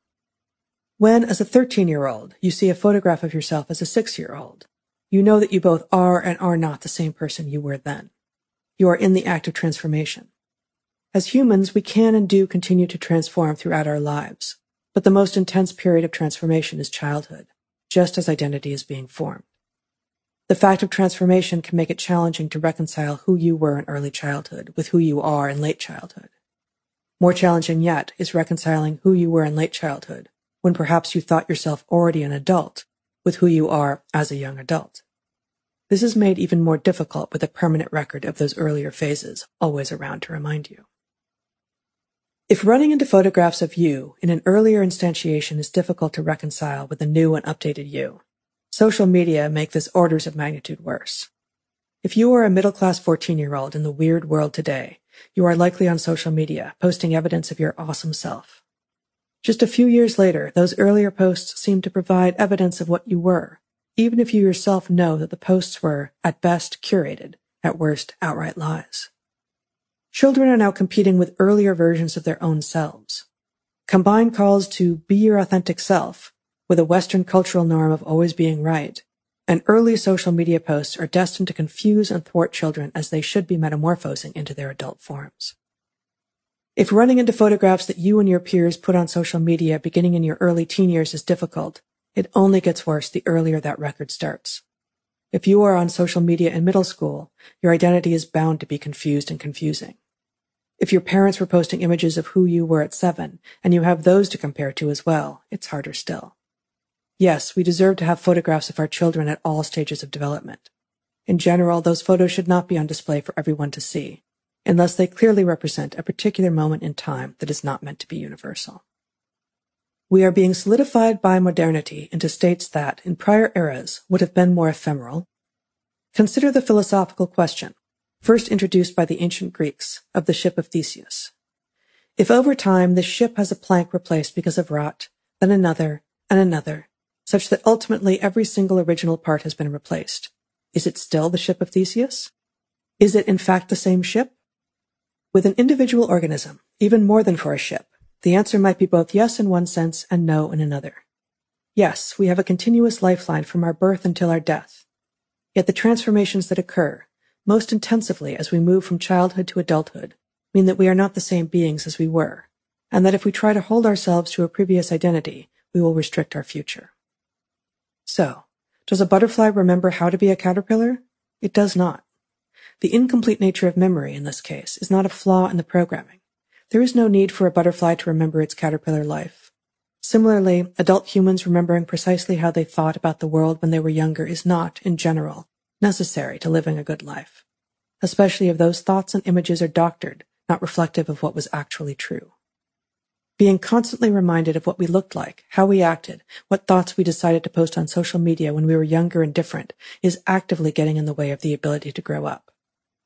When, as a 13-year-old, you see a photograph of yourself as a six-year-old, you know that you both are and are not the same person you were then. You are in the act of transformation. As humans, we can and do continue to transform throughout our lives, but the most intense period of transformation is childhood, just as identity is being formed. The fact of transformation can make it challenging to reconcile who you were in early childhood with who you are in late childhood. More challenging yet is reconciling who you were in late childhood when perhaps you thought yourself already an adult with who you are as a young adult. This is made even more difficult with a permanent record of those earlier phases always around to remind you. If running into photographs of you in an earlier instantiation is difficult to reconcile with the new and updated you, Social media make this orders of magnitude worse. If you are a middle-class 14-year-old in the weird world today, you are likely on social media, posting evidence of your awesome self. Just a few years later, those earlier posts seem to provide evidence of what you were, even if you yourself know that the posts were, at best, curated, at worst, outright lies. Children are now competing with earlier versions of their own selves. Combine calls to be your authentic self with a Western cultural norm of always being right, and early social media posts are destined to confuse and thwart children as they should be metamorphosing into their adult forms. If running into photographs that you and your peers put on social media beginning in your early teen years is difficult, it only gets worse the earlier that record starts. If you are on social media in middle school, your identity is bound to be confused and confusing. If your parents were posting images of who you were at seven, and you have those to compare to as well, it's harder still. Yes, we deserve to have photographs of our children at all stages of development. In general, those photos should not be on display for everyone to see, unless they clearly represent a particular moment in time that is not meant to be universal. We are being solidified by modernity into states that, in prior eras, would have been more ephemeral. Consider the philosophical question, first introduced by the ancient Greeks, of the ship of Theseus. If over time this ship has a plank replaced because of rot, then another, and another, such that ultimately every single original part has been replaced, is it still the ship of Theseus? Is it in fact the same ship? With an individual organism, even more than for a ship, the answer might be both yes in one sense and no in another. Yes, we have a continuous lifeline from our birth until our death. Yet the transformations that occur, most intensively as we move from childhood to adulthood, mean that we are not the same beings as we were, and that if we try to hold ourselves to a previous identity, we will restrict our future. So, does a butterfly remember how to be a caterpillar? It does not. The incomplete nature of memory in this case is not a flaw in the programming. There is no need for a butterfly to remember its caterpillar life. Similarly, adult humans remembering precisely how they thought about the world when they were younger is not, in general, necessary to living a good life, especially if those thoughts and images are doctored, not reflective of what was actually true. Being constantly reminded of what we looked like, how we acted, what thoughts we decided to post on social media when we were younger and different is actively getting in the way of the ability to grow up.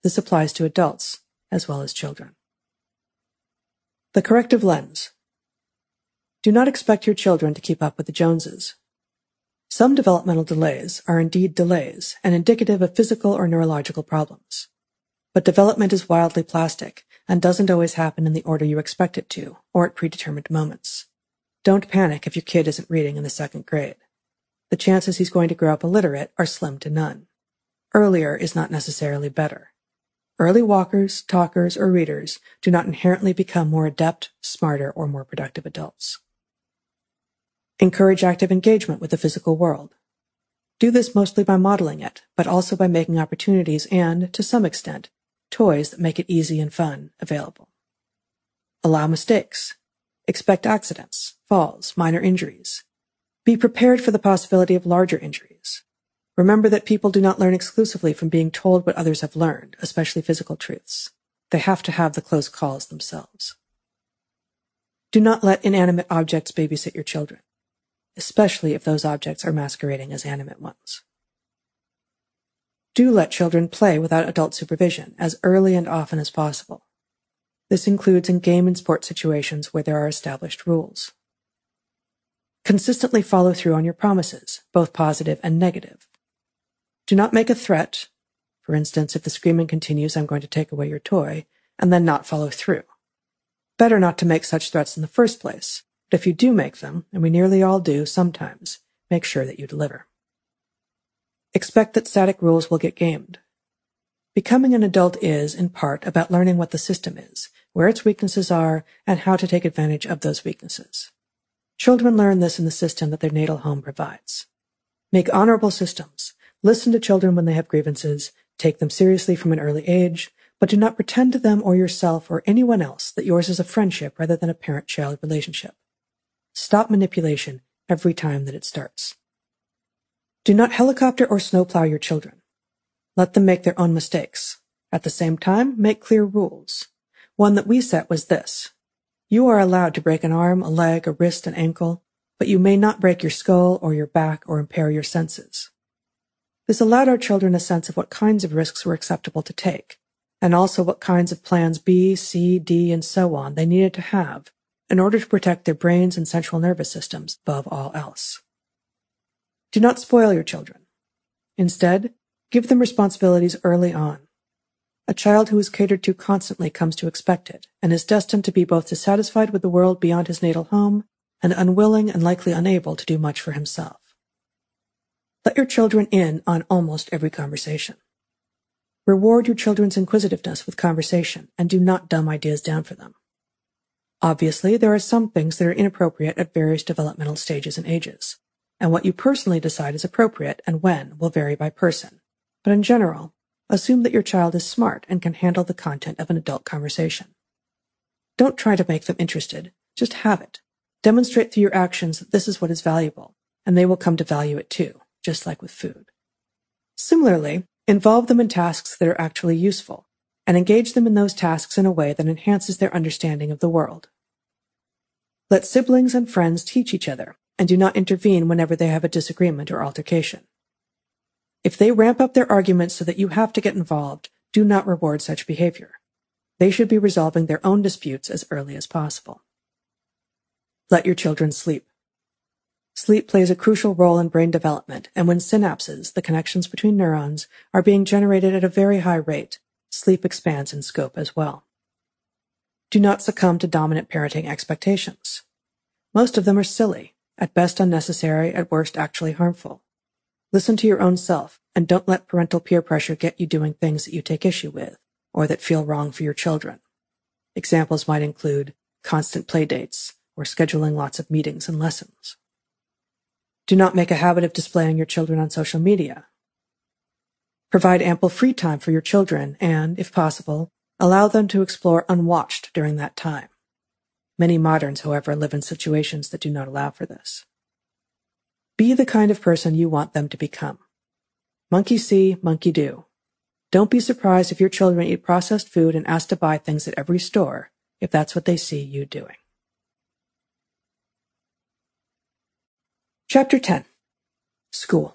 This applies to adults as well as children. The corrective lens. Do not expect your children to keep up with the Joneses. Some developmental delays are indeed delays and indicative of physical or neurological problems. But development is wildly plastic and doesn't always happen in the order you expect it to or at predetermined moments. Don't panic if your kid isn't reading in the second grade. The chances he's going to grow up illiterate are slim to none. Earlier is not necessarily better. Early walkers, talkers, or readers do not inherently become more adept, smarter, or more productive adults. Encourage active engagement with the physical world. Do this mostly by modeling it, but also by making opportunities and, to some extent, toys that make it easy and fun available. Allow mistakes. Expect accidents, falls, minor injuries. Be prepared for the possibility of larger injuries. Remember that people do not learn exclusively from being told what others have learned, especially physical truths. They have to have the close calls themselves. Do not let inanimate objects babysit your children, especially if those objects are masquerading as animate ones. Do let children play without adult supervision as early and often as possible. This includes in game and sport situations where there are established rules. Consistently follow through on your promises, both positive and negative. Do not make a threat. For instance, if the screaming continues, I'm going to take away your toy, and then not follow through. Better not to make such threats in the first place, but if you do make them, and we nearly all do sometimes, make sure that you deliver. Expect that static rules will get gamed. Becoming an adult is, in part, about learning what the system is, where its weaknesses are, and how to take advantage of those weaknesses. Children learn this in the system that their natal home provides. Make honorable systems, Listen to children when they have grievances, take them seriously from an early age, but do not pretend to them or yourself or anyone else that yours is a friendship rather than a parent-child relationship. Stop manipulation every time that it starts. Do not helicopter or snowplow your children. Let them make their own mistakes. At the same time, make clear rules. One that we set was this. You are allowed to break an arm, a leg, a wrist, an ankle, but you may not break your skull or your back or impair your senses. This allowed our children a sense of what kinds of risks were acceptable to take, and also what kinds of plans B, C, D, and so on they needed to have in order to protect their brains and central nervous systems above all else. Do not spoil your children. Instead, give them responsibilities early on. A child who is catered to constantly comes to expect it, and is destined to be both dissatisfied with the world beyond his natal home and unwilling and likely unable to do much for himself. Let your children in on almost every conversation. Reward your children's inquisitiveness with conversation and do not dumb ideas down for them. Obviously, there are some things that are inappropriate at various developmental stages and ages, and what you personally decide is appropriate and when will vary by person. But in general, Assume that your child is smart and can handle the content of an adult conversation. Don't try to make them interested. Just have it. Demonstrate through your actions that this is what is valuable, and they will come to value it too, just like with food. Similarly, involve them in tasks that are actually useful, and engage them in those tasks in a way that enhances their understanding of the world. Let siblings and friends teach each other, and do not intervene whenever they have a disagreement or altercation. If they ramp up their arguments so that you have to get involved, do not reward such behavior. They should be resolving their own disputes as early as possible. Let your children sleep. Sleep plays a crucial role in brain development, and when synapses, the connections between neurons, are being generated at a very high rate, sleep expands in scope as well. Do not succumb to dominant parenting expectations. Most of them are silly, at best unnecessary, at worst actually harmful. Listen to your own self and don't let parental peer pressure get you doing things that you take issue with or that feel wrong for your children. Examples might include constant play dates or scheduling lots of meetings and lessons. Do not make a habit of displaying your children on social media. Provide ample free time for your children and, if possible, allow them to explore unwatched during that time. Many moderns, however, live in situations that do not allow for this. Be the kind of person you want them to become. Monkey see, monkey do. Don't be surprised if your children eat processed food and ask to buy things at every store, if that's what they see you doing. Chapter 10 School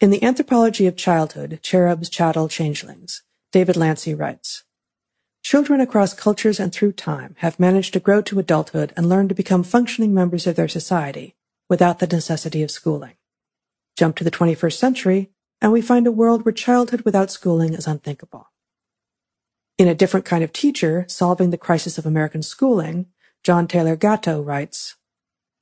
In the Anthropology of Childhood, Cherubs, Chattel, Changelings, David Lancy writes, Children across cultures and through time have managed to grow to adulthood and learn to become functioning members of their society without the necessity of schooling. Jump to the 21st century, and we find a world where childhood without schooling is unthinkable. In A Different Kind of Teacher, Solving the Crisis of American Schooling, John Taylor Gatto writes,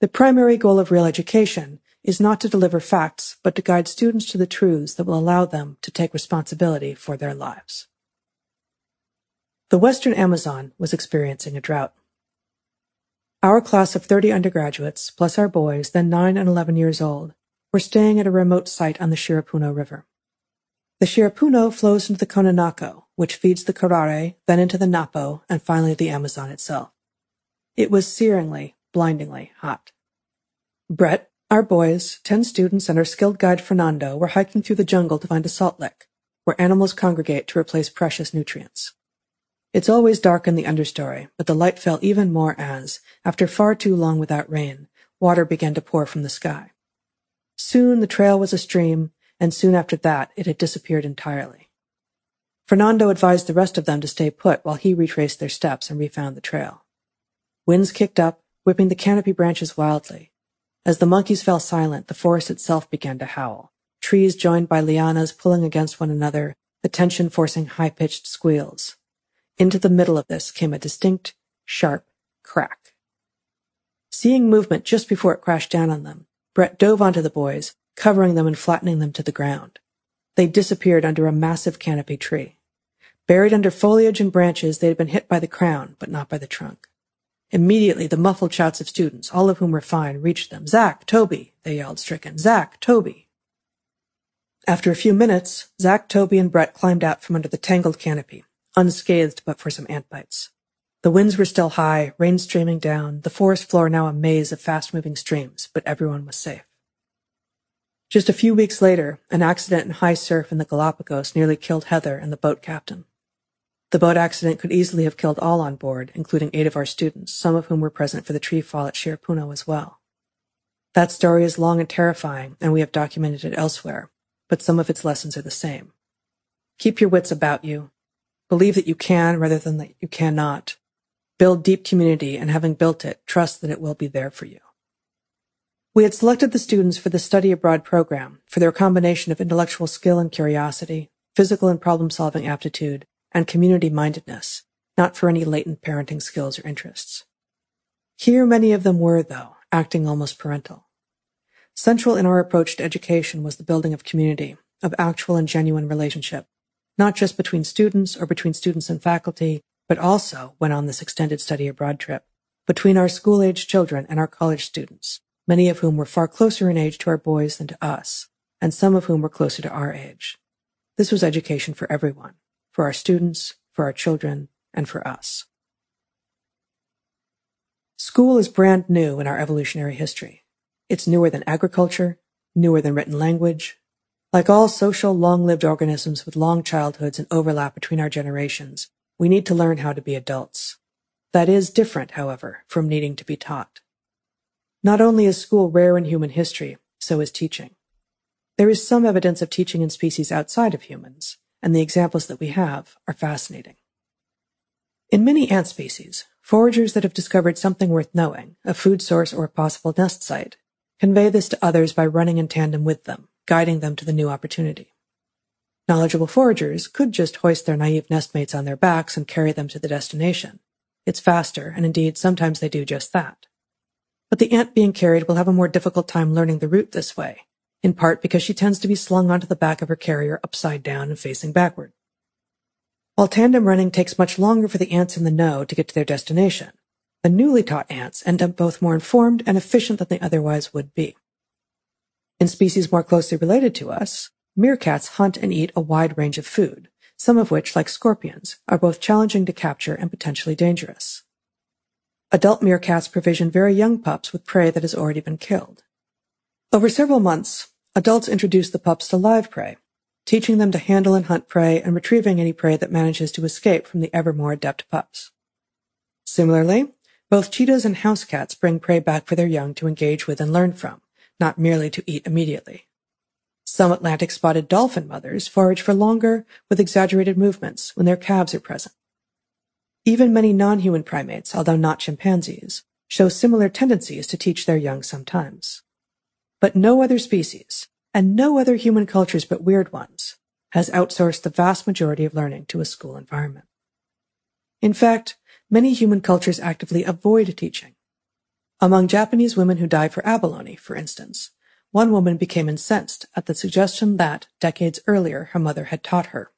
The primary goal of real education is not to deliver facts, but to guide students to the truths that will allow them to take responsibility for their lives. The western Amazon was experiencing a drought. Our class of 30 undergraduates, plus our boys, then 9 and 11 years old, were staying at a remote site on the Shiripuno River. The Shiripuno flows into the Cononaco, which feeds the Curaray, then into the Napo, and finally the Amazon itself. It was searingly, blindingly hot. Bret, our boys, 10 students, and our skilled guide Fernando were hiking through the jungle to find a salt lick, where animals congregate to replace precious nutrients. It's always dark in the understory, but the light fell even more as, after far too long without rain, water began to pour from the sky. Soon the trail was a stream, and soon after that it had disappeared entirely. Fernando advised the rest of them to stay put while he retraced their steps and refound the trail. Winds kicked up, whipping the canopy branches wildly. As the monkeys fell silent, the forest itself began to howl, trees joined by lianas pulling against one another, the tension forcing high-pitched squeals. Into the middle of this came a distinct, sharp crack. Seeing movement just before it crashed down on them, Bret dove onto the boys, covering them and flattening them to the ground. They disappeared under a massive canopy tree. Buried under foliage and branches, they had been hit by the crown, but not by the trunk. Immediately, the muffled shouts of students, all of whom were fine, reached them. Zach, Toby, they yelled, stricken. Zach, Toby. After a few minutes, Zach, Toby, and Bret climbed out from under the tangled canopy, unscathed but for some ant bites. The winds were still high, rain streaming down, the forest floor now a maze of fast-moving streams, but everyone was safe. Just a few weeks later, an accident in high surf in the Galapagos nearly killed Heather and the boat captain. The boat accident could easily have killed all on board, including eight of our students, some of whom were present for the tree fall at Shiripuno as well. That story is long and terrifying, and we have documented it elsewhere, but some of its lessons are the same. Keep your wits about you. Believe that you can rather than that you cannot. Build deep community, and having built it, trust that it will be there for you. We had selected the students for the study abroad program for their combination of intellectual skill and curiosity, physical and problem solving aptitude, and community mindedness, not for any latent parenting skills or interests. Here many of them were, though, acting almost parental. Central in our approach to education was the building of community, of actual and genuine relationship, not just between students or between students and faculty, but also, when on this extended study abroad trip, between our school-age children and our college students, many of whom were far closer in age to our boys than to us, and some of whom were closer to our age. This was education for everyone, for our students, for our children, and for us. School is brand new in our evolutionary history. It's newer than agriculture, newer than written language. Like all social, long-lived organisms with long childhoods and overlap between our generations, we need to learn how to be adults. That is different, however, from needing to be taught. Not only is school rare in human history, so is teaching. There is some evidence of teaching in species outside of humans, and the examples that we have are fascinating. In many ant species, foragers that have discovered something worth knowing, a food source or a possible nest site, convey this to others by running in tandem with them, guiding them to the new opportunity. Knowledgeable foragers could just hoist their naive nestmates on their backs and carry them to the destination. It's faster, and indeed sometimes they do just that. But the ant being carried will have a more difficult time learning the route this way, in part because she tends to be slung onto the back of her carrier upside down and facing backward. While tandem running takes much longer for the ants in the know to get to their destination, the newly taught ants end up both more informed and efficient than they otherwise would be. In species more closely related to us, meerkats hunt and eat a wide range of food, some of which, like scorpions, are both challenging to capture and potentially dangerous. Adult meerkats provision very young pups with prey that has already been killed. Over several months, adults introduce the pups to live prey, teaching them to handle and hunt prey and retrieving any prey that manages to escape from the ever more adept pups. Similarly, both cheetahs and house cats bring prey back for their young to engage with and learn from, not merely to eat immediately. Some Atlantic spotted dolphin mothers forage for longer with exaggerated movements when their calves are present. Even many non-human primates, although not chimpanzees, show similar tendencies to teach their young sometimes. But no other species, and no other human cultures but weird ones, has outsourced the vast majority of learning to a school environment. In fact, many human cultures actively avoid teaching. Among Japanese women who die for abalone, for instance, one woman became incensed at the suggestion that, decades earlier, her mother had taught her.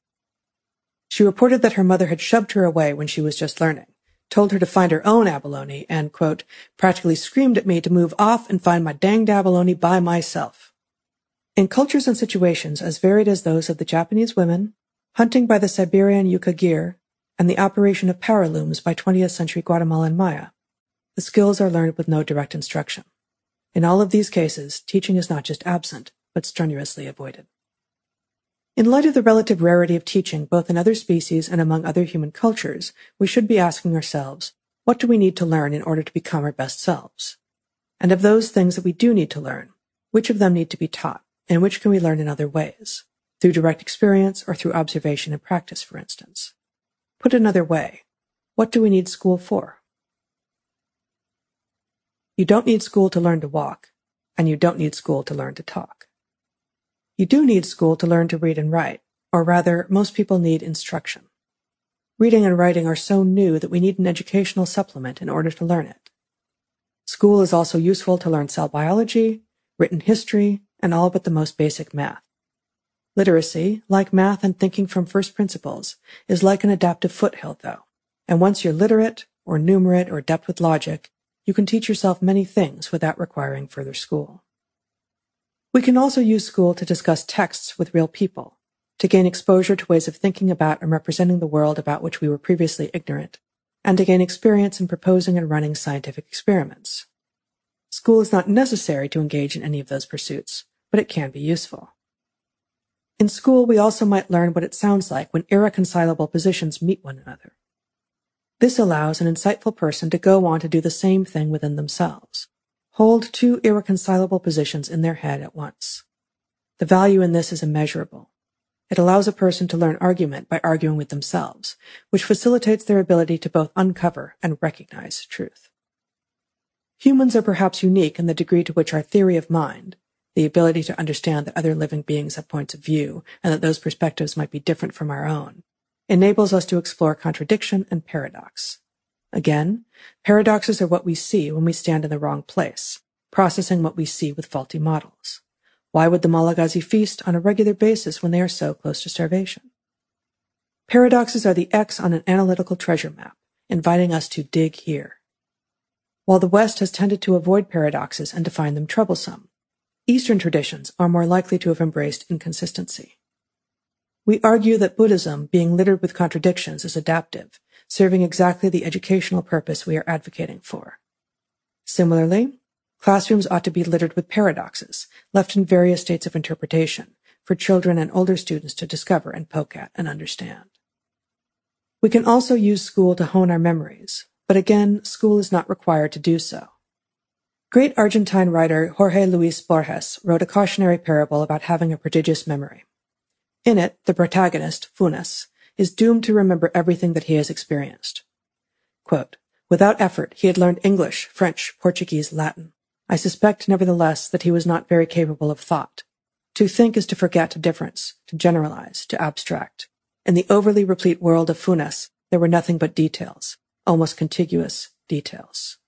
She reported that her mother had shoved her away when she was just learning, told her to find her own abalone, and, quote, practically screamed at me to move off and find my danged abalone by myself. In cultures and situations as varied as those of the Japanese women, hunting by the Siberian Yukagir, and the operation of power looms by 20th century Guatemalan Maya, the skills are learned with no direct instruction. In all of these cases, teaching is not just absent, but strenuously avoided. In light of the relative rarity of teaching both in other species and among other human cultures, we should be asking ourselves, what do we need to learn in order to become our best selves? And of those things that we do need to learn, which of them need to be taught, and which can we learn in other ways? Through direct experience or through observation and practice, for instance. Put another way, what do we need school for? You don't need school to learn to walk, and you don't need school to learn to talk. You do need school to learn to read and write, or rather, most people need instruction. Reading and writing are so new that we need an educational supplement in order to learn it. School is also useful to learn cell biology, written history, and all but the most basic math. Literacy, like math and thinking from first principles, is like an adaptive foothill, though, and once you're literate, or numerate, or adept with logic, you can teach yourself many things without requiring further school. We can also use school to discuss texts with real people, to gain exposure to ways of thinking about and representing the world about which we were previously ignorant, and to gain experience in proposing and running scientific experiments. School is not necessary to engage in any of those pursuits, but it can be useful. In school, we also might learn what it sounds like when irreconcilable positions meet one another. This allows an insightful person to go on to do the same thing within themselves. Hold two irreconcilable positions in their head at once. The value in this is immeasurable. It allows a person to learn argument by arguing with themselves, which facilitates their ability to both uncover and recognize truth. Humans are perhaps unique in the degree to which our theory of mind, the ability to understand that other living beings have points of view and that those perspectives might be different from our own, enables us to explore contradiction and paradox. Again, paradoxes are what we see when we stand in the wrong place, processing what we see with faulty models. Why would the Malagasy feast on a regular basis when they are so close to starvation? Paradoxes are the X on an analytical treasure map, inviting us to dig here. While the West has tended to avoid paradoxes and to find them troublesome, Eastern traditions are more likely to have embraced inconsistency. We argue that Buddhism, being littered with contradictions, is adaptive, serving exactly the educational purpose we are advocating for. Similarly, classrooms ought to be littered with paradoxes, left in various states of interpretation, for children and older students to discover and poke at and understand. We can also use school to hone our memories, but again, school is not required to do so. Great Argentine writer Jorge Luis Borges wrote a cautionary parable about having a prodigious memory. In it, the protagonist, Funes, is doomed to remember everything that he has experienced. Quote, Without effort, he had learned English, French, Portuguese, Latin. I suspect, nevertheless, that he was not very capable of thought. To think is to forget difference, to generalize, to abstract. In the overly replete world of Funes, there were nothing but details, almost contiguous details.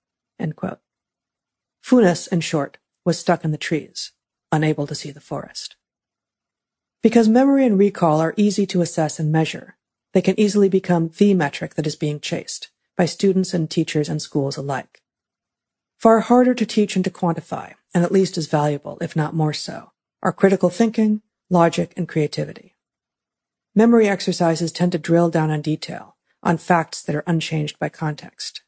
Funes, in short, was stuck in the trees, unable to see the forest. Because memory and recall are easy to assess and measure, they can easily become the metric that is being chased by students and teachers and schools alike. Far harder to teach and to quantify, and at least as valuable, if not more so, are critical thinking, logic, and creativity. Memory exercises tend to drill down on detail, on facts that are unchanged by context.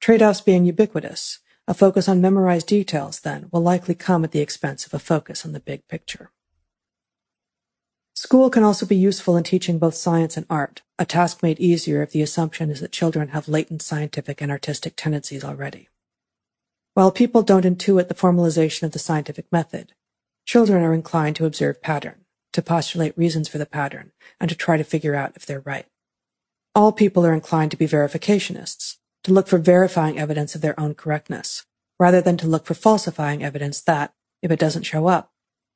Trade-offs being ubiquitous, a focus on memorized details, then, will likely come at the expense of a focus on the big picture. School can also be useful in teaching both science and art, a task made easier if the assumption is that children have latent scientific and artistic tendencies already. While people don't intuit the formalization of the scientific method, children are inclined to observe pattern, to postulate reasons for the pattern, and to try to figure out if they're right. All people are inclined to be verificationists, to look for verifying evidence of their own correctness, rather than to look for falsifying evidence that, if it doesn't show up,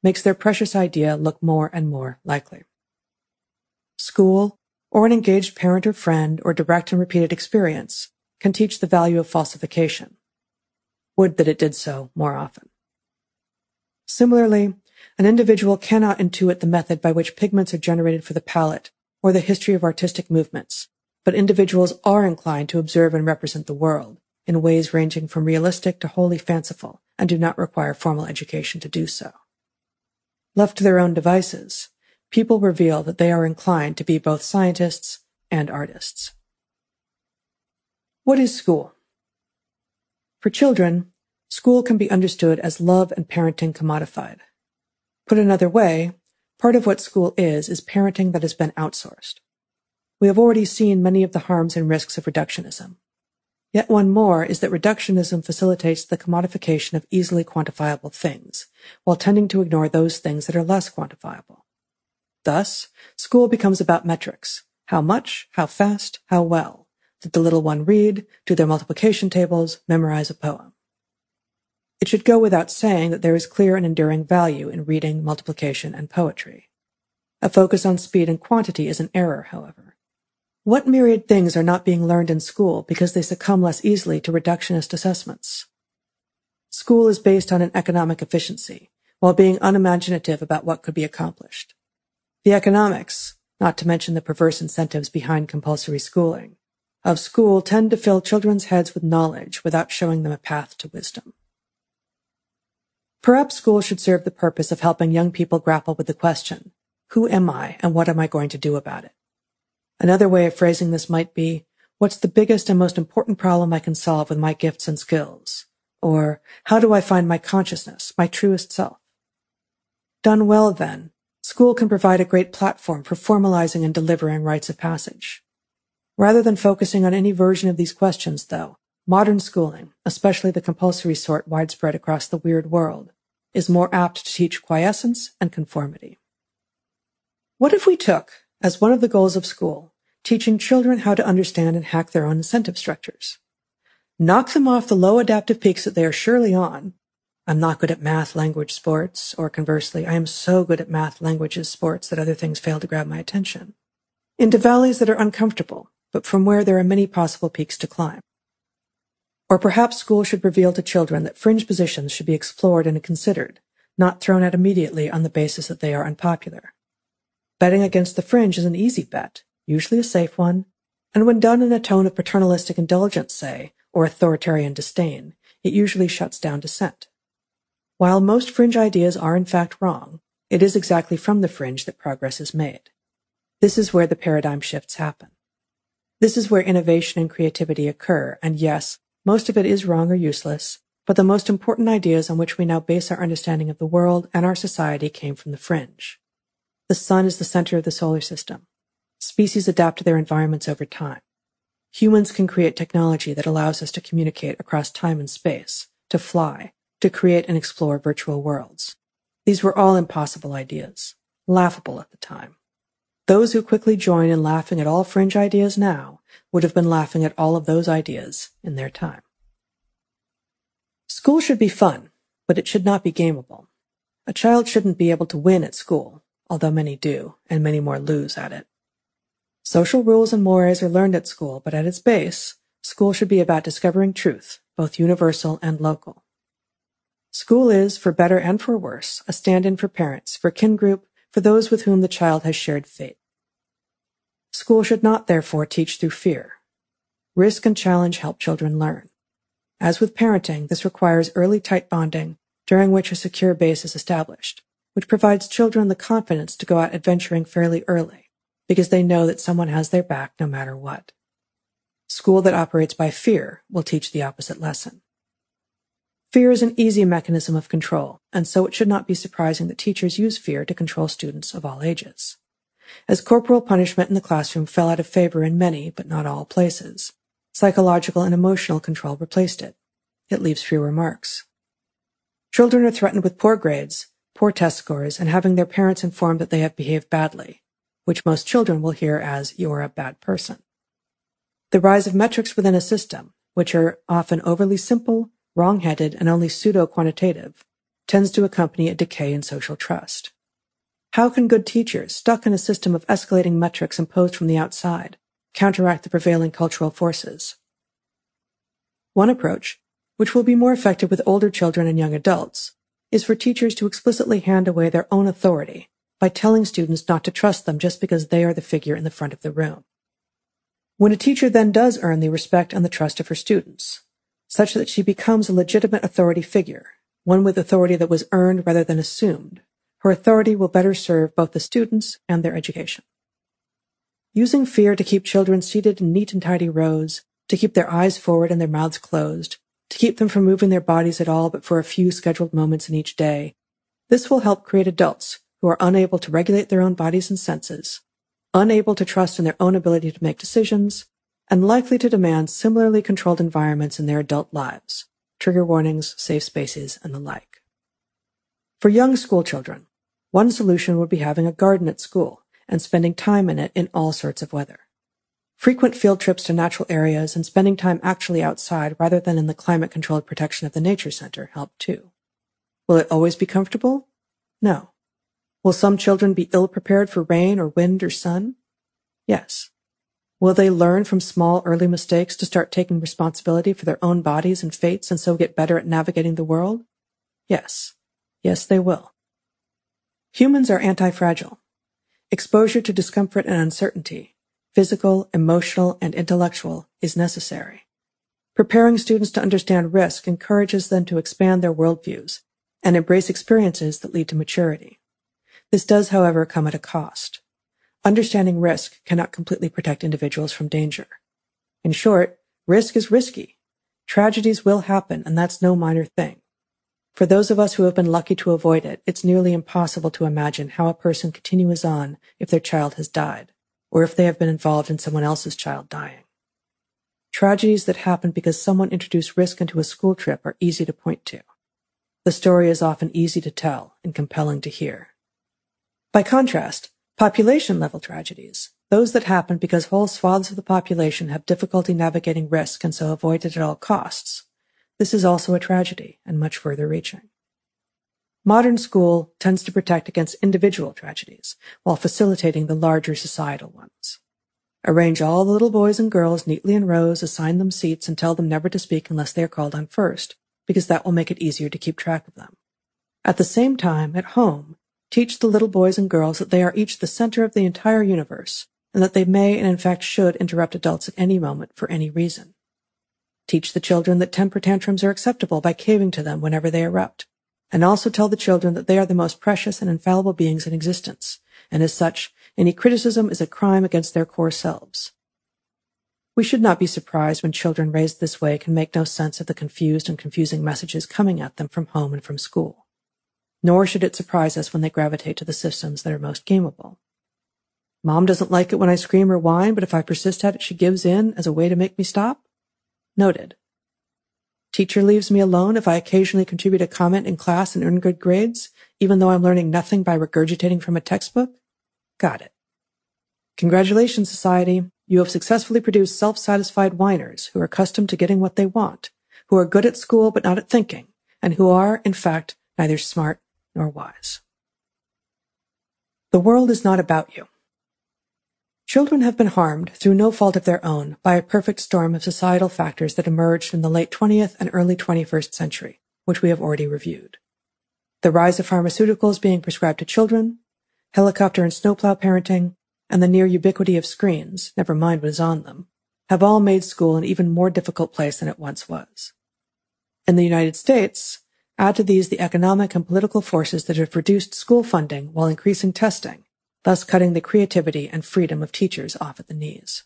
makes their precious idea look more and more likely. School, or an engaged parent or friend or direct and repeated experience can teach the value of falsification. Would that it did so more often. Similarly, an individual cannot intuit the method by which pigments are generated for the palette or the history of artistic movements, but individuals are inclined to observe and represent the world in ways ranging from realistic to wholly fanciful and do not require formal education to do so. Left to their own devices, people reveal that they are inclined to be both scientists and artists. What is school? For children, school can be understood as love and parenting commodified. Put another way, part of what school is is parenting that has been outsourced. We have already seen many of the harms and risks of reductionism. Yet one more is that reductionism facilitates the commodification of easily quantifiable things, while tending to ignore those things that are less quantifiable. Thus, school becomes about metrics. How much, how fast, how well. Did the little one read, do their multiplication tables, memorize a poem? It should go without saying that there is clear and enduring value in reading, multiplication, and poetry. A focus on speed and quantity is an error, however. What myriad things are not being learned in school because they succumb less easily to reductionist assessments? School is based on an economic efficiency, while being unimaginative about what could be accomplished. The economics, not to mention the perverse incentives behind compulsory schooling, of school tend to fill children's heads with knowledge without showing them a path to wisdom. Perhaps school should serve the purpose of helping young people grapple with the question, who am I and what am I going to do about it? Another way of phrasing this might be, what's the biggest and most important problem I can solve with my gifts and skills? Or, how do I find my consciousness, my truest self? Done well, then, School can provide a great platform for formalizing and delivering rites of passage. Rather than focusing on any version of these questions, though, modern schooling, especially the compulsory sort widespread across the weird world, is more apt to teach quiescence and conformity. What if we took, as one of the goals of school, teaching children how to understand and hack their own incentive structures? Knock them off the low adaptive peaks that they are surely on. I'm not good at math, language, sports, or conversely, I am so good at math, languages, sports that other things fail to grab my attention. Into valleys that are uncomfortable, but from where there are many possible peaks to climb. Or perhaps school should reveal to children that fringe positions should be explored and considered, not thrown out immediately on the basis that they are unpopular. Betting against the fringe is an easy bet, usually a safe one, and when done in a tone of paternalistic indulgence, say, or authoritarian disdain, it usually shuts down dissent. While most fringe ideas are in fact wrong, it is exactly from the fringe that progress is made. This is where the paradigm shifts happen. This is where innovation and creativity occur, and yes, most of it is wrong or useless, but the most important ideas on which we now base our understanding of the world and our society came from the fringe. The sun is the center of the solar system. Species adapt to their environments over time. Humans can create technology that allows us to communicate across time and space, to fly, to create and explore virtual worlds. These were all impossible ideas, laughable at the time. Those who quickly join in laughing at all fringe ideas now would have been laughing at all of those ideas in their time. School should be fun, but it should not be gameable. A child shouldn't be able to win at school, although many do, and many more lose at it. Social rules and mores are learned at school, but at its base, school should be about discovering truth, both universal and local. School is, for better and for worse, a stand-in for parents, for kin group, for those with whom the child has shared fate. School should not, therefore, teach through fear. Risk and challenge help children learn. As with parenting, this requires early tight bonding, during which a secure base is established, which provides children the confidence to go out adventuring fairly early because they know that someone has their back no matter what. School that operates by fear will teach the opposite lesson. Fear is an easy mechanism of control, and so it should not be surprising that teachers use fear to control students of all ages. As corporal punishment in the classroom fell out of favor in many, but not all places, psychological and emotional control replaced it. It leaves fewer marks. Children are threatened with poor grades, poor test scores, and having their parents informed that they have behaved badly, which most children will hear as you're a bad person. The rise of metrics within a system, which are often overly simple, wrong-headed, and only pseudo-quantitative, tends to accompany a decay in social trust. How can good teachers, stuck in a system of escalating metrics imposed from the outside, counteract the prevailing cultural forces? One approach, which will be more effective with older children and young adults, is for teachers to explicitly hand away their own authority by telling students not to trust them just because they are the figure in the front of the room. When a teacher then does earn the respect and the trust of her students, such that she becomes a legitimate authority figure, one with authority that was earned rather than assumed, her authority will better serve both the students and their education. Using fear to keep children seated in neat and tidy rows, to keep their eyes forward and their mouths closed, to keep them from moving their bodies at all but for a few scheduled moments in each day, this will help create adults who are unable to regulate their own bodies and senses, unable to trust in their own ability to make decisions, and likely to demand similarly controlled environments in their adult lives, trigger warnings, safe spaces, and the like. For young school children, one solution would be having a garden at school and spending time in it in all sorts of weather. Frequent field trips to natural areas and spending time actually outside rather than in the climate controlled protection of the nature center help too. Will it always be comfortable? No. Will some children be ill prepared for rain or wind or sun? Yes. Will they learn from small early mistakes to start taking responsibility for their own bodies and fates and so get better at navigating the world? Yes. Yes, they will. Humans are anti-fragile. Exposure to discomfort and uncertainty, physical, emotional, and intellectual, is necessary. Preparing students to understand risk encourages them to expand their worldviews and embrace experiences that lead to maturity. This does, however, come at a cost. Understanding risk cannot completely protect individuals from danger. In short, risk is risky. Tragedies will happen, and that's no minor thing. For those of us who have been lucky to avoid it, it's nearly impossible to imagine how a person continues on if their child has died, or if they have been involved in someone else's child dying. Tragedies that happen because someone introduced risk into a school trip are easy to point to. The story is often easy to tell and compelling to hear. By contrast, population level tragedies, those that happen because whole swaths of the population have difficulty navigating risk and so avoid it at all costs. This is also a tragedy and much further reaching. Modern school tends to protect against individual tragedies while facilitating the larger societal ones. Arrange all the little boys and girls neatly in rows, assign them seats, and tell them never to speak unless they are called on first, because that will make it easier to keep track of them. At the same time, at home, teach the little boys and girls that they are each the center of the entire universe and that they may and in fact should interrupt adults at any moment for any reason. Teach the children that temper tantrums are acceptable by caving to them whenever they erupt, and also tell the children that they are the most precious and infallible beings in existence, and as such, any criticism is a crime against their core selves. We should not be surprised when children raised this way can make no sense of the confused and confusing messages coming at them from home and from school. Nor should it surprise us when they gravitate to the systems that are most gameable. Mom doesn't like it when I scream or whine, but if I persist at it, she gives in as a way to make me stop? Noted. Teacher leaves me alone if I occasionally contribute a comment in class and earn good grades, even though I'm learning nothing by regurgitating from a textbook? Got it. Congratulations, society. You have successfully produced self-satisfied whiners who are accustomed to getting what they want, who are good at school but not at thinking, and who are, in fact, neither smart nor wise. The world is not about you. Children have been harmed, through no fault of their own, by a perfect storm of societal factors that emerged in the late 20th and early 21st century, which we have already reviewed. The rise of pharmaceuticals being prescribed to children, helicopter and snowplow parenting, and the near ubiquity of screens, never mind what is on them, have all made school an even more difficult place than it once was. In the United States, add to these the economic and political forces that have reduced school funding while increasing testing, thus cutting the creativity and freedom of teachers off at the knees.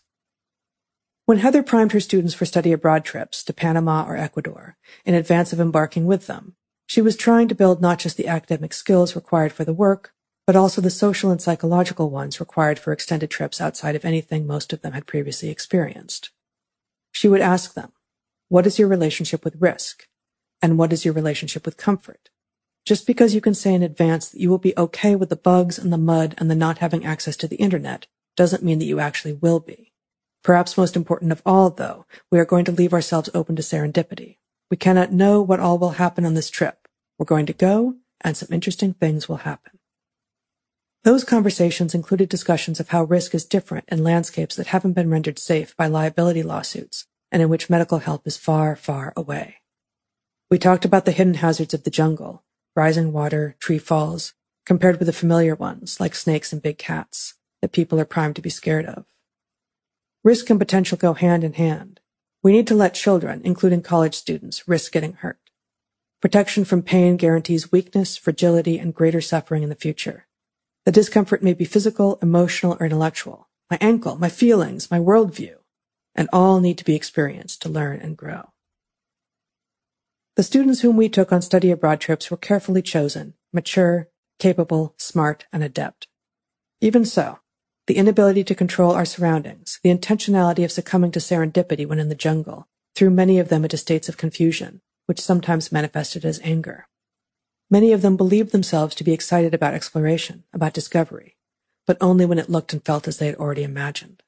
When Heather primed her students for study abroad trips to Panama or Ecuador in advance of embarking with them, she was trying to build not just the academic skills required for the work, but also the social and psychological ones required for extended trips outside of anything most of them had previously experienced. She would ask them, what is your relationship with risk? And what is your relationship with comfort? Just because you can say in advance that you will be okay with the bugs and the mud and the not having access to the internet doesn't mean that you actually will be. Perhaps most important of all, though, we are going to leave ourselves open to serendipity. We cannot know what all will happen on this trip. We're going to go, and some interesting things will happen. Those conversations included discussions of how risk is different in landscapes that haven't been rendered safe by liability lawsuits and in which medical help is far, far away. We talked about the hidden hazards of the jungle, rising water, tree falls, compared with the familiar ones like snakes and big cats that people are primed to be scared of. Risk and potential go hand in hand. We need to let children, including college students, risk getting hurt. Protection from pain guarantees weakness, fragility, and greater suffering in the future. The discomfort may be physical, emotional, or intellectual. My ankle, my feelings, my worldview, and all need to be experienced to learn and grow. The students whom we took on study abroad trips were carefully chosen, mature, capable, smart, and adept. Even so, the inability to control our surroundings, the intentionality of succumbing to serendipity when in the jungle, threw many of them into states of confusion, which sometimes manifested as anger. Many of them believed themselves to be excited about exploration, about discovery, but only when it looked and felt as they had already imagined.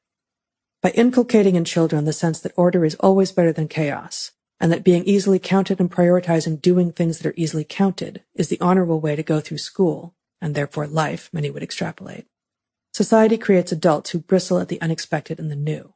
By inculcating in children the sense that order is always better than chaos, and that being easily counted and prioritizing doing things that are easily counted is the honorable way to go through school, and therefore life, many would extrapolate. Society creates adults who bristle at the unexpected and the new.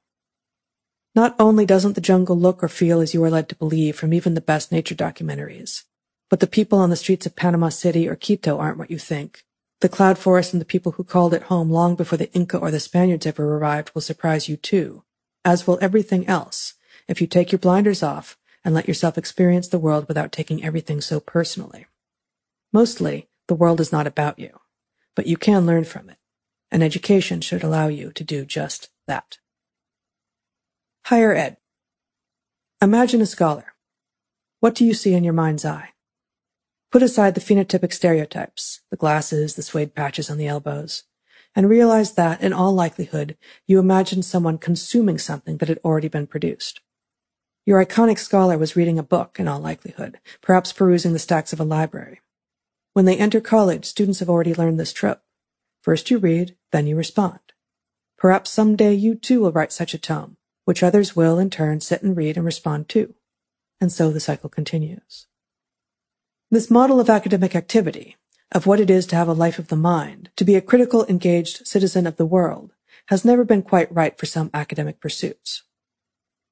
Not only doesn't the jungle look or feel as you are led to believe from even the best nature documentaries, but the people on the streets of Panama City or Quito aren't what you think. The cloud forest and the people who called it home long before the Inca or the Spaniards ever arrived will surprise you too, as will everything else, if you take your blinders off and let yourself experience the world without taking everything so personally. Mostly, the world is not about you, but you can learn from it, and education should allow you to do just that. Higher Ed. Imagine a scholar. What do you see in your mind's eye? Put aside the phenotypic stereotypes, the glasses, the suede patches on the elbows, and realize that, in all likelihood, you imagine someone consuming something that had already been produced. Your iconic scholar was reading a book, in all likelihood, perhaps perusing the stacks of a library. When they enter college, students have already learned this trope. First you read, then you respond. Perhaps someday you too will write such a tome, which others will, in turn, sit and read and respond to. And so the cycle continues. This model of academic activity, of what it is to have a life of the mind, to be a critical, engaged citizen of the world, has never been quite right for some academic pursuits.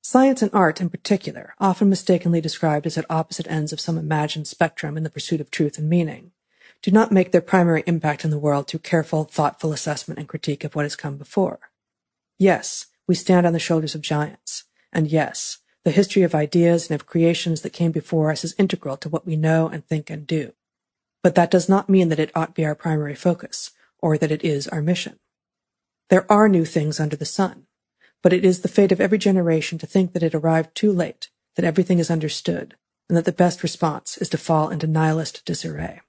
Science and art, in particular, often mistakenly described as at opposite ends of some imagined spectrum in the pursuit of truth and meaning, do not make their primary impact in the world through careful, thoughtful assessment and critique of what has come before. Yes, we stand on the shoulders of giants, and yes, the history of ideas and of creations that came before us is integral to what we know and think and do. But that does not mean that it ought be our primary focus, or that it is our mission. There are new things under the sun, but it is the fate of every generation to think that it arrived too late, that everything is understood, and that the best response is to fall into nihilist disarray.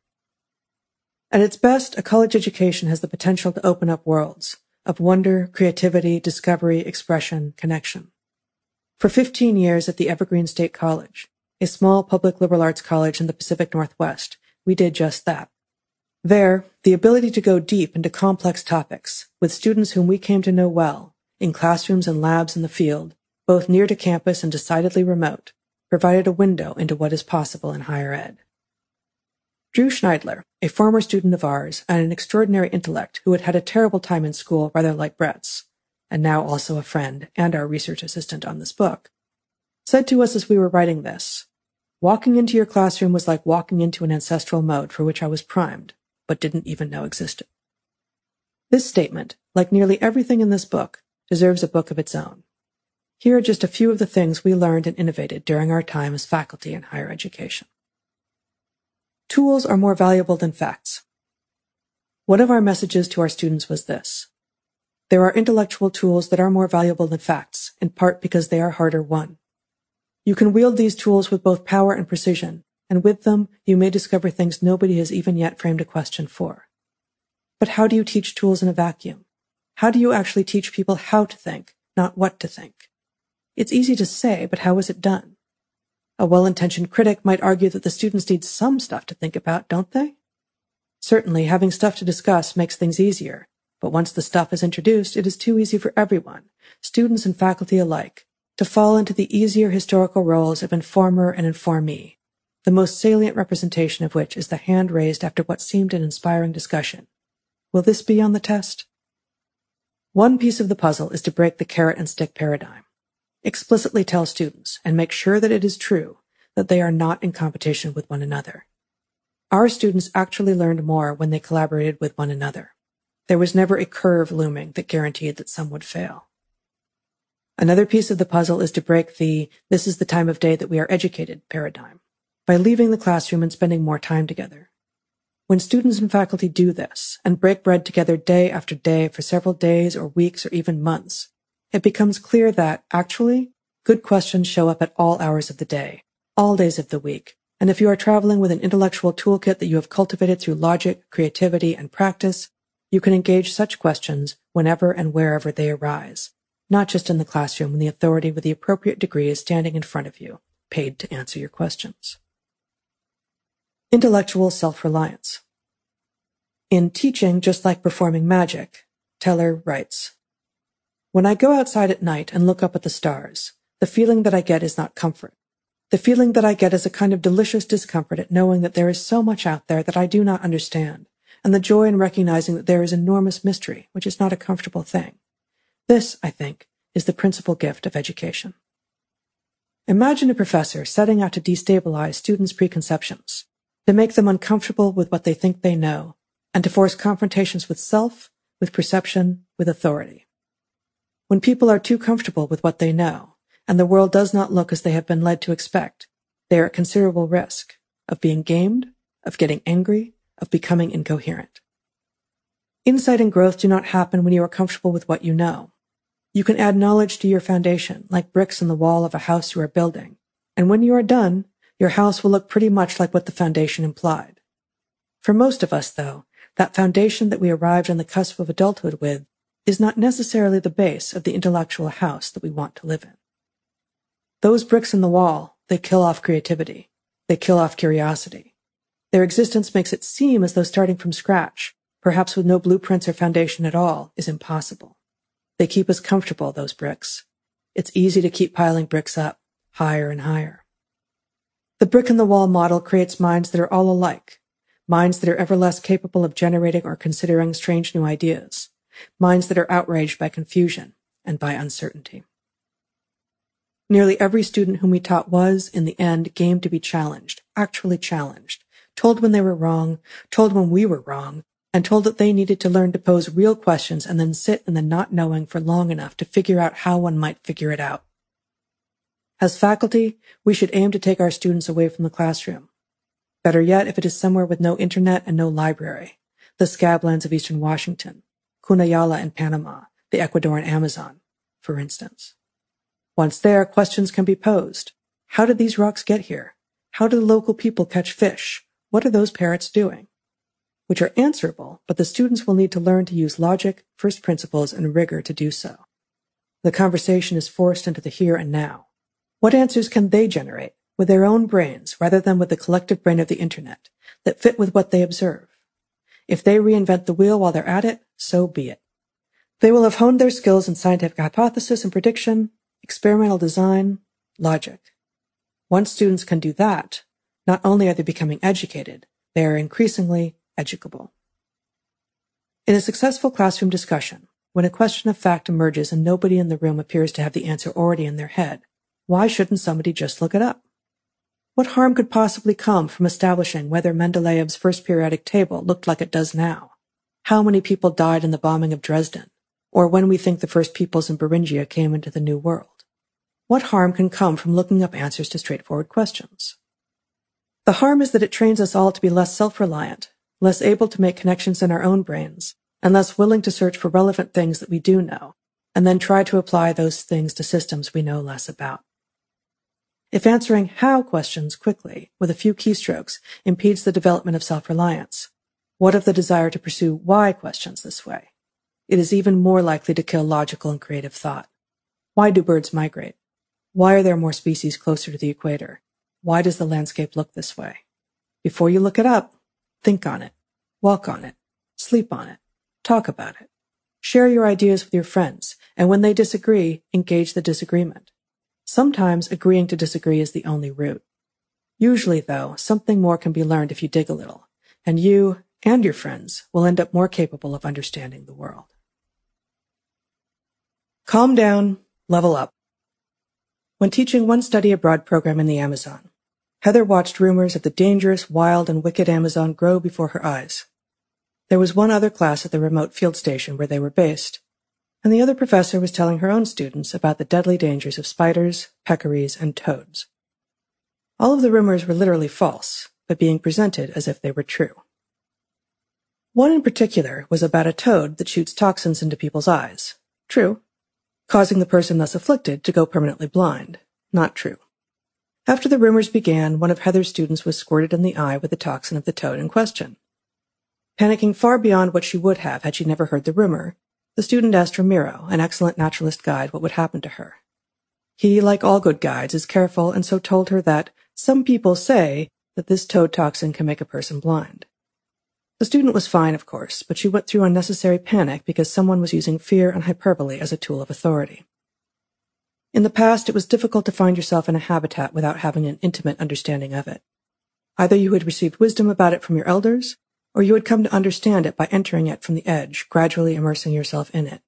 At its best, a college education has the potential to open up worlds of wonder, creativity, discovery, expression, connection. For 15 years at the Evergreen State College, a small public liberal arts college in the Pacific Northwest, we did just that. There, the ability to go deep into complex topics with students whom we came to know well in classrooms and labs in the field, both near to campus and decidedly remote, provided a window into what is possible in higher ed. Drew Schneidler, a former student of ours and an extraordinary intellect who had had a terrible time in school rather like Bret's, and now also a friend and our research assistant on this book, said to us as we were writing this, Walking into your classroom was like walking into an ancestral mode for which I was primed, but didn't even know existed. This statement, like nearly everything in this book, deserves a book of its own. Here are just a few of the things we learned and innovated during our time as faculty in higher education. Tools are more valuable than facts. One of our messages to our students was this. There are intellectual tools that are more valuable than facts, in part because they are harder won. You can wield these tools with both power and precision, and with them, you may discover things nobody has even yet framed a question for. But how do you teach tools in a vacuum? How do you actually teach people how to think, not what to think? It's easy to say, but how is it done? A well-intentioned critic might argue that the students need some stuff to think about, don't they? Certainly, having stuff to discuss makes things easier, but once the stuff is introduced, it is too easy for everyone, students and faculty alike, to fall into the easier historical roles of informer and informee, the most salient representation of which is the hand raised after what seemed an inspiring discussion. Will this be on the test? One piece of the puzzle is to break the carrot and stick paradigm. Explicitly tell students and make sure that it is true that they are not in competition with one another. Our students actually learned more when they collaborated with one another. There was never a curve looming that guaranteed that some would fail. Another piece of the puzzle is to break the this is the time of day that we are educated paradigm by leaving the classroom and spending more time together. When students and faculty do this and break bread together day after day for several days or weeks or even months, it becomes clear that, actually, good questions show up at all hours of the day, all days of the week. And if you are traveling with an intellectual toolkit that you have cultivated through logic, creativity, and practice, you can engage such questions whenever and wherever they arise, not just in the classroom when the authority with the appropriate degree is standing in front of you, paid to answer your questions. Intellectual self-reliance. In teaching, just like performing magic, Teller writes, When I go outside at night and look up at the stars, the feeling that I get is not comfort. The feeling that I get is a kind of delicious discomfort at knowing that there is so much out there that I do not understand, and the joy in recognizing that there is enormous mystery, which is not a comfortable thing. This, I think, is the principal gift of education. Imagine a professor setting out to destabilize students' preconceptions, to make them uncomfortable with what they think they know, and to force confrontations with self, with perception, with authority. When people are too comfortable with what they know, and the world does not look as they have been led to expect, they are at considerable risk of being gamed, of getting angry, of becoming incoherent. Insight and growth do not happen when you are comfortable with what you know. You can add knowledge to your foundation, like bricks in the wall of a house you are building, and when you are done, your house will look pretty much like what the foundation implied. For most of us, though, that foundation that we arrived on the cusp of adulthood with is not necessarily the base of the intellectual house that we want to live in. Those bricks in the wall, they kill off creativity. They kill off curiosity. Their existence makes it seem as though starting from scratch, perhaps with no blueprints or foundation at all, is impossible. They keep us comfortable, those bricks. It's easy to keep piling bricks up, higher and higher. The brick in the wall model creates minds that are all alike, minds that are ever less capable of generating or considering strange new ideas, minds that are outraged by confusion and by uncertainty. Nearly every student whom we taught was, in the end, game to be challenged, actually challenged, told when they were wrong, told when we were wrong, and told that they needed to learn to pose real questions and then sit in the not knowing for long enough to figure out how one might figure it out. As faculty, we should aim to take our students away from the classroom. Better yet, if it is somewhere with no internet and no library, the scablands of eastern Washington, Kuna Yala in Panama, the Ecuadorian Amazon, for instance. Once there, questions can be posed. How did these rocks get here? How do the local people catch fish? What are those parrots doing? Which are answerable, but the students will need to learn to use logic, first principles, and rigor to do so. The conversation is forced into the here and now. What answers can they generate with their own brains rather than with the collective brain of the internet that fit with what they observe? If they reinvent the wheel while they're at it, so be it. They will have honed their skills in scientific hypothesis and prediction, experimental design, logic. Once students can do that, not only are they becoming educated, they are increasingly educable. In a successful classroom discussion, when a question of fact emerges and nobody in the room appears to have the answer already in their head, why shouldn't somebody just look it up? What harm could possibly come from establishing whether Mendeleev's first periodic table looked like it does now? How many people died in the bombing of Dresden? Or when we think the first peoples in Beringia came into the New World? What harm can come from looking up answers to straightforward questions? The harm is that it trains us all to be less self-reliant, less able to make connections in our own brains, and less willing to search for relevant things that we do know, and then try to apply those things to systems we know less about. If answering how questions quickly with a few keystrokes impedes the development of self-reliance, what of the desire to pursue why questions this way? It is even more likely to kill logical and creative thought. Why do birds migrate? Why are there more species closer to the equator? Why does the landscape look this way? Before you look it up, think on it, walk on it, sleep on it, talk about it. Share your ideas with your friends, and when they disagree, engage the disagreement. Sometimes agreeing to disagree is the only route. Usually, though, something more can be learned if you dig a little, and you and your friends will end up more capable of understanding the world. Calm down, level up. When teaching one study abroad program in the Amazon, Heather watched rumors of the dangerous, wild, and wicked Amazon grow before her eyes. There was one other class at the remote field station where they were based, and the other professor was telling her own students about the deadly dangers of spiders, peccaries, and toads. All of the rumors were literally false, but being presented as if they were true. One in particular was about a toad that shoots toxins into people's eyes. True causing the person thus afflicted to go permanently blind. Not true. After the rumors began, one of Heather's students was squirted in the eye with the toxin of the toad in question. Panicking far beyond what she would have had she never heard the rumor, the student asked Ramiro, an excellent naturalist guide, what would happen to her. He, like all good guides, is careful and so told her that some people say that this toad toxin can make a person blind. The student was fine, of course, but she went through unnecessary panic because someone was using fear and hyperbole as a tool of authority. In the past, it was difficult to find yourself in a habitat without having an intimate understanding of it. Either you had received wisdom about it from your elders, or you would come to understand it by entering it from the edge, gradually immersing yourself in it.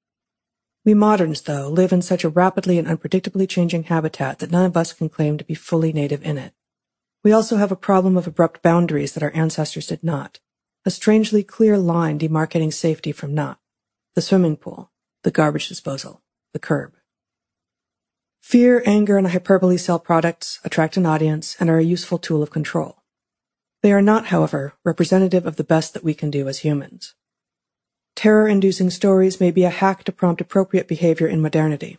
We moderns, though, live in such a rapidly and unpredictably changing habitat that none of us can claim to be fully native in it. We also have a problem of abrupt boundaries that our ancestors did not a strangely clear line demarcating safety from not, the swimming pool, the garbage disposal, the curb. Fear, anger, and hyperbole sell products, attract an audience, and are a useful tool of control. They are not, however, representative of the best that we can do as humans. Terror-inducing stories may be a hack to prompt appropriate behavior in modernity.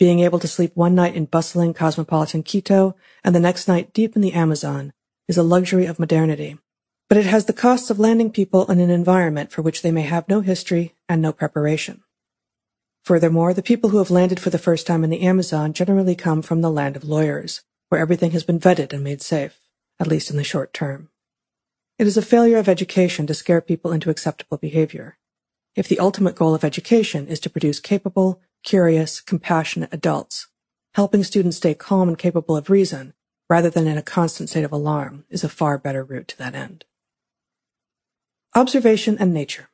Being able to sleep one night in bustling cosmopolitan Quito and the next night deep in the Amazon is a luxury of modernity, but it has the costs of landing people in an environment for which they may have no history and no preparation. Furthermore, the people who have landed for the first time in the Amazon generally come from the land of lawyers, where everything has been vetted and made safe, at least in the short term. It is a failure of education to scare people into acceptable behavior. If the ultimate goal of education is to produce capable, curious, compassionate adults. Helping students stay calm and capable of reason, rather than in a constant state of alarm, is a far better route to that end. Observation and nature.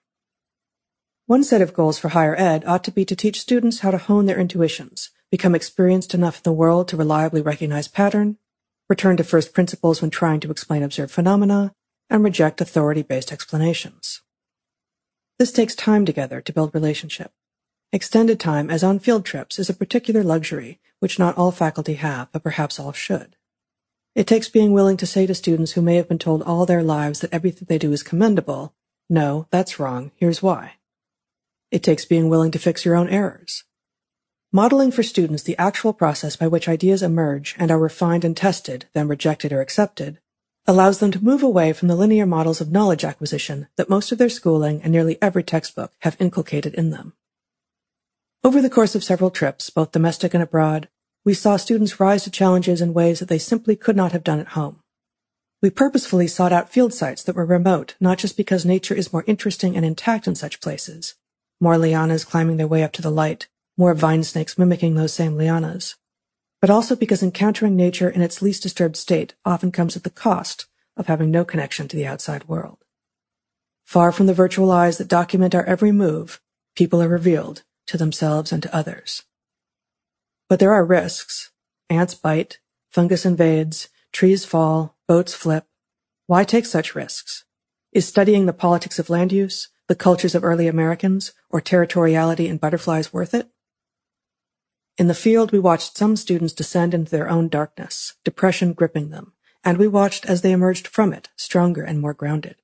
One set of goals for higher ed ought to be to teach students how to hone their intuitions, become experienced enough in the world to reliably recognize pattern, return to first principles when trying to explain observed phenomena, and reject authority-based explanations. This takes time together to build relationship. Extended time as on field trips is a particular luxury which not all faculty have, but perhaps all should. It takes being willing to say to students who may have been told all their lives that everything they do is commendable, no, that's wrong, here's why. It takes being willing to fix your own errors. Modeling for students the actual process by which ideas emerge and are refined and tested, then rejected or accepted, allows them to move away from the linear models of knowledge acquisition that most of their schooling and nearly every textbook have inculcated in them. Over the course of several trips, both domestic and abroad, we saw students rise to challenges in ways that they simply could not have done at home. We purposefully sought out field sites that were remote, not just because nature is more interesting and intact in such places, more lianas climbing their way up to the light, more vine snakes mimicking those same lianas, but also because encountering nature in its least disturbed state often comes at the cost of having no connection to the outside world. Far from the virtual eyes that document our every move, people are revealed, to themselves and to others. But there are risks. Ants bite, fungus invades, trees fall, boats flip. Why take such risks? Is studying the politics of land use, the cultures of early Americans, or territoriality in butterflies worth it? In the field, we watched some students descend into their own darkness, depression gripping them, and we watched as they emerged from it, stronger and more grounded.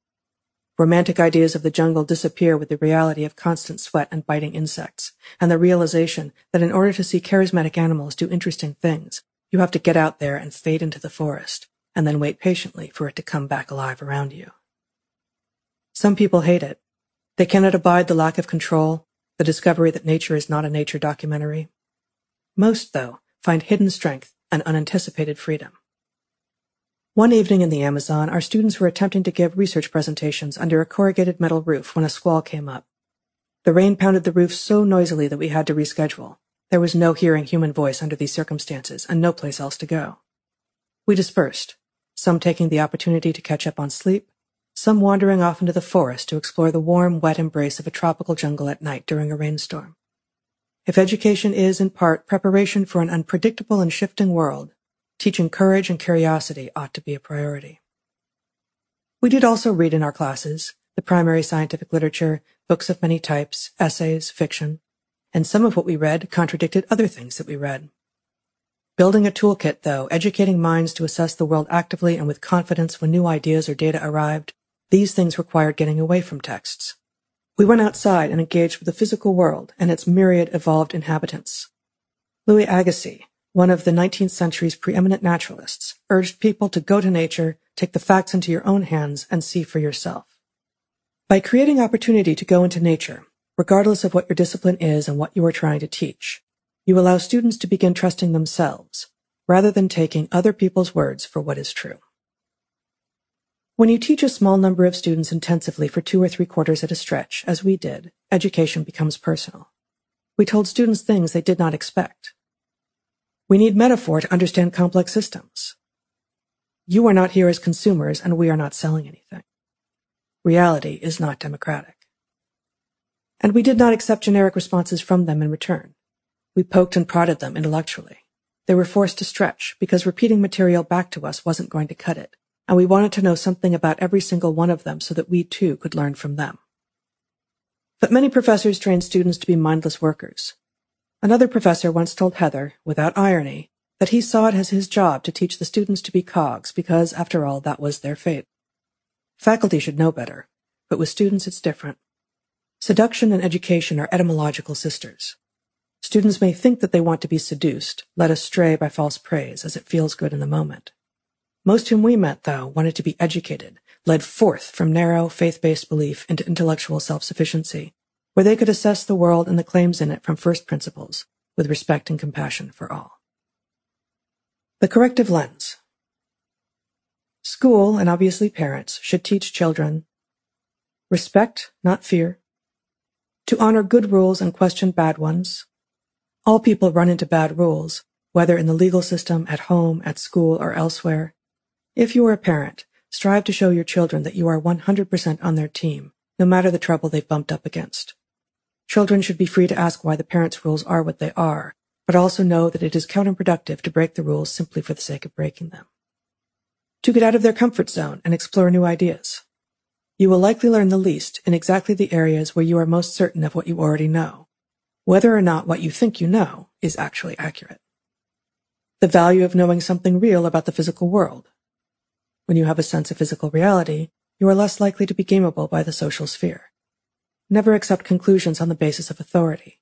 Romantic ideas of the jungle disappear with the reality of constant sweat and biting insects, and the realization that in order to see charismatic animals do interesting things, you have to get out there and fade into the forest, and then wait patiently for it to come back alive around you. Some people hate it. They cannot abide the lack of control, the discovery that nature is not a nature documentary. Most, though, find hidden strength and unanticipated freedom. One evening in the Amazon, our students were attempting to give research presentations under a corrugated metal roof when a squall came up. The rain pounded the roof so noisily that we had to reschedule. There was no hearing human voice under these circumstances and no place else to go. We dispersed, some taking the opportunity to catch up on sleep, some wandering off into the forest to explore the warm, wet embrace of a tropical jungle at night during a rainstorm. If education is, in part, preparation for an unpredictable and shifting world, teaching courage and curiosity ought to be a priority. We did also read in our classes the primary scientific literature, books of many types, essays, fiction, and some of what we read contradicted other things that we read. Building a toolkit, though, educating minds to assess the world actively and with confidence when new ideas or data arrived, these things required getting away from texts. We went outside and engaged with the physical world and its myriad evolved inhabitants. Louis Agassiz, one of the 19th century's preeminent naturalists, urged people to go to nature, take the facts into your own hands, and see for yourself. By creating opportunity to go into nature, regardless of what your discipline is and what you are trying to teach, you allow students to begin trusting themselves, rather than taking other people's words for what is true. When you teach a small number of students intensively for two or three quarters at a stretch, as we did, education becomes personal. We told students things they did not expect, we need metaphor to understand complex systems. You are not here as consumers and we are not selling anything. Reality is not democratic. And we did not accept generic responses from them in return. We poked and prodded them intellectually. They were forced to stretch because repeating material back to us wasn't going to cut it, and we wanted to know something about every single one of them so that we too could learn from them. But many professors train students to be mindless workers, Another professor once told Heather, without irony, that he saw it as his job to teach the students to be cogs because, after all, that was their fate. Faculty should know better, but with students it's different. Seduction and education are etymological sisters. Students may think that they want to be seduced, led astray by false praise as it feels good in the moment. Most whom we met, though, wanted to be educated, led forth from narrow, faith-based belief into intellectual self-sufficiency, where they could assess the world and the claims in it from first principles, with respect and compassion for all. The corrective lens. School, and obviously parents, should teach children respect, not fear, to honor good rules and question bad ones. All people run into bad rules, whether in the legal system, at home, at school, or elsewhere. If you are a parent, strive to show your children that you are 100% on their team, no matter the trouble they've bumped up against. Children should be free to ask why the parents' rules are what they are, but also know that it is counterproductive to break the rules simply for the sake of breaking them. To get out of their comfort zone and explore new ideas. You will likely learn the least in exactly the areas where you are most certain of what you already know, whether or not what you think you know is actually accurate. The value of knowing something real about the physical world. When you have a sense of physical reality, you are less likely to be gameable by the social sphere. Never accept conclusions on the basis of authority.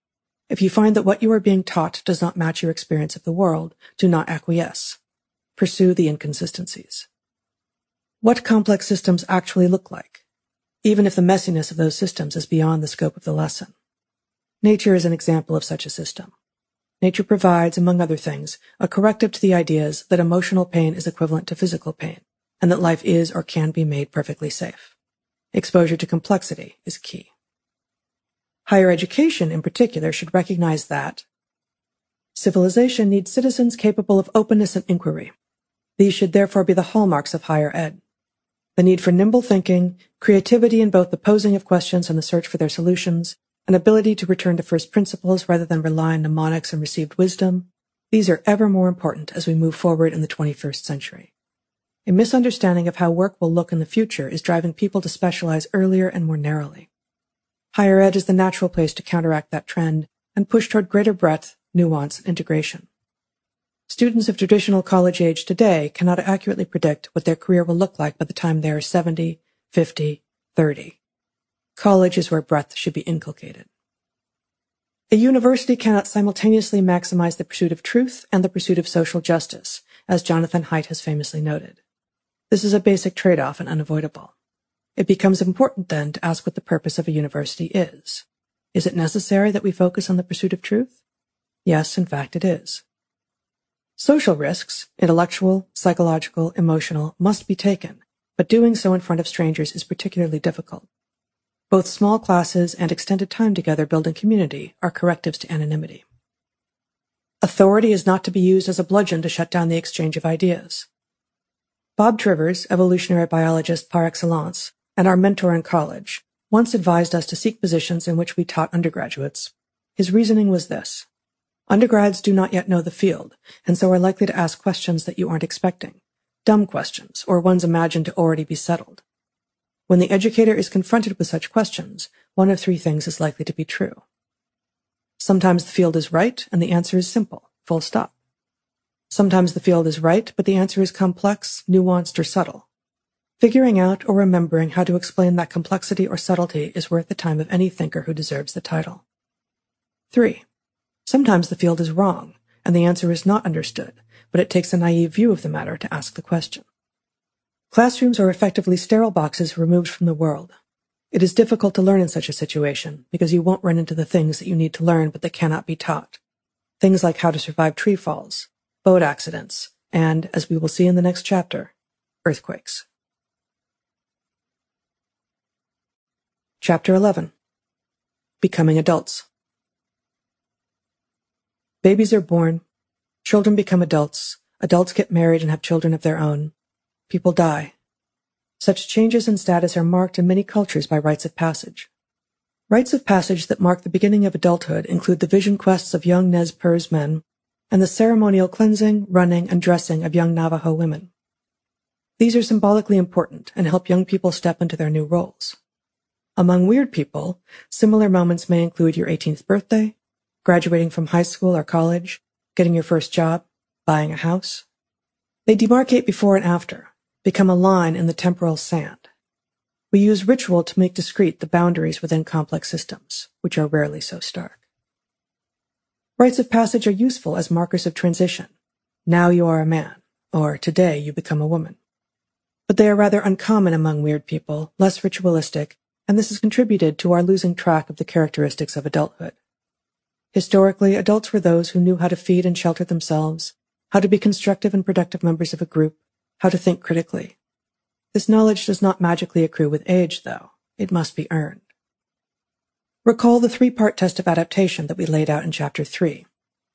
If you find that what you are being taught does not match your experience of the world, do not acquiesce. Pursue the inconsistencies. What complex systems actually look like? even if the messiness of those systems is beyond the scope of the lesson. Nature is an example of such a system. Nature provides, among other things, a corrective to the ideas that emotional pain is equivalent to physical pain, and that life is or can be made perfectly safe. Exposure to complexity is key. Higher education, in particular, should recognize that civilization needs citizens capable of openness and inquiry. These should therefore be the hallmarks of higher ed the need for nimble thinking, creativity in both the posing of questions and the search for their solutions, an ability to return to first principles rather than rely on mnemonics and received wisdom, these are ever more important as we move forward in the 21st century. A misunderstanding of how work will look in the future is driving people to specialize earlier and more narrowly. Higher ed is the natural place to counteract that trend and push toward greater breadth, nuance, integration. Students of traditional college age today cannot accurately predict what their career will look like by the time they are 70, 50, 30. College is where breadth should be inculcated. A university cannot simultaneously maximize the pursuit of truth and the pursuit of social justice, as Jonathan Haidt has famously noted. This is a basic trade-off and unavoidable. It becomes important then to ask what the purpose of a university is. Is it necessary that we focus on the pursuit of truth? Yes, in fact it is. Social risks, intellectual, psychological, emotional, must be taken, but doing so in front of strangers is particularly difficult. Both small classes and extended time together building community are correctives to anonymity. Authority is not to be used as a bludgeon to shut down the exchange of ideas. Bob Trivers, evolutionary biologist par excellence, and our mentor in college, once advised us to seek positions in which we taught undergraduates. His reasoning was this. Undergrads do not yet know the field, and so are likely to ask questions that you aren't expecting. Dumb questions, or ones imagined to already be settled. When the educator is confronted with such questions, one of three things is likely to be true. Sometimes the field is right, and the answer is simple, full stop. Sometimes the field is right, but the answer is complex, nuanced, or subtle. Figuring out or remembering how to explain that complexity or subtlety is worth the time of any thinker who deserves the title. 3. Sometimes the field is wrong, and the answer is not understood, but it takes a naive view of the matter to ask the question. Classrooms are effectively sterile boxes removed from the world. It is difficult to learn in such a situation because you won't run into the things that you need to learn but that cannot be taught. Things like how to survive tree falls, boat accidents, and, as we will see in the next chapter, earthquakes. Chapter 11 Becoming Adults Babies are born. Children become adults. Adults get married and have children of their own. People die. Such changes in status are marked in many cultures by rites of passage. Rites of passage that mark the beginning of adulthood include the vision quests of young Nez Perce men and the ceremonial cleansing, running, and dressing of young Navajo women. These are symbolically important and help young people step into their new roles. Among weird people, similar moments may include your 18th birthday, graduating from high school or college, getting your first job, buying a house. They demarcate before and after, become a line in the temporal sand. We use ritual to make discrete the boundaries within complex systems, which are rarely so stark. Rites of passage are useful as markers of transition. Now you are a man, or today you become a woman. But they are rather uncommon among weird people, less ritualistic, and this has contributed to our losing track of the characteristics of adulthood. Historically, adults were those who knew how to feed and shelter themselves, how to be constructive and productive members of a group, how to think critically. This knowledge does not magically accrue with age, though. It must be earned. Recall the three-part test of adaptation that we laid out in Chapter 3,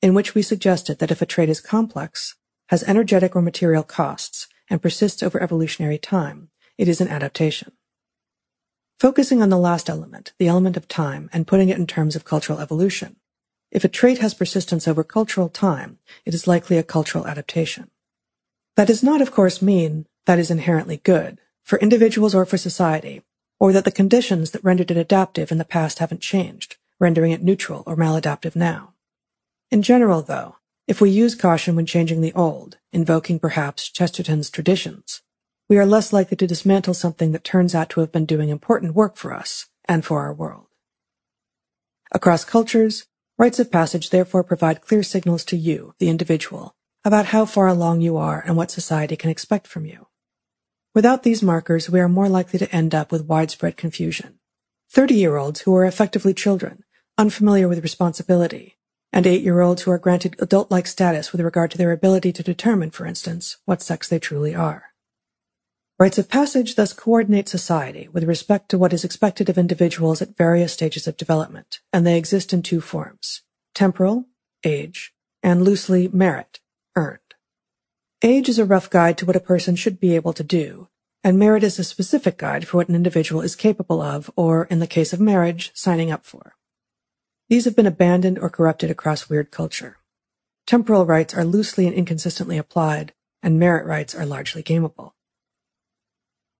in which we suggested that if a trait is complex, has energetic or material costs, and persists over evolutionary time, it is an adaptation. Focusing on the last element, the element of time, and putting it in terms of cultural evolution, if a trait has persistence over cultural time, it is likely a cultural adaptation. That does not, of course, mean that is inherently good, for individuals or for society, or that the conditions that rendered it adaptive in the past haven't changed, rendering it neutral or maladaptive now. In general, though, if we use caution when changing the old, invoking perhaps Chesterton's traditions, we are less likely to dismantle something that turns out to have been doing important work for us and for our world. Across cultures, rites of passage therefore provide clear signals to you, the individual, about how far along you are and what society can expect from you. Without these markers, we are more likely to end up with widespread confusion. 30-year-olds who are effectively children, unfamiliar with responsibility, and 8-year-olds who are granted adult-like status with regard to their ability to determine, for instance, what sex they truly are. Rites of passage thus coordinate society with respect to what is expected of individuals at various stages of development, and they exist in two forms, temporal, age, and loosely merit, earned. Age is a rough guide to what a person should be able to do, and merit is a specific guide for what an individual is capable of, or, in the case of marriage, signing up for. These have been abandoned or corrupted across weird culture. Temporal rites are loosely and inconsistently applied, and merit rites are largely gameable.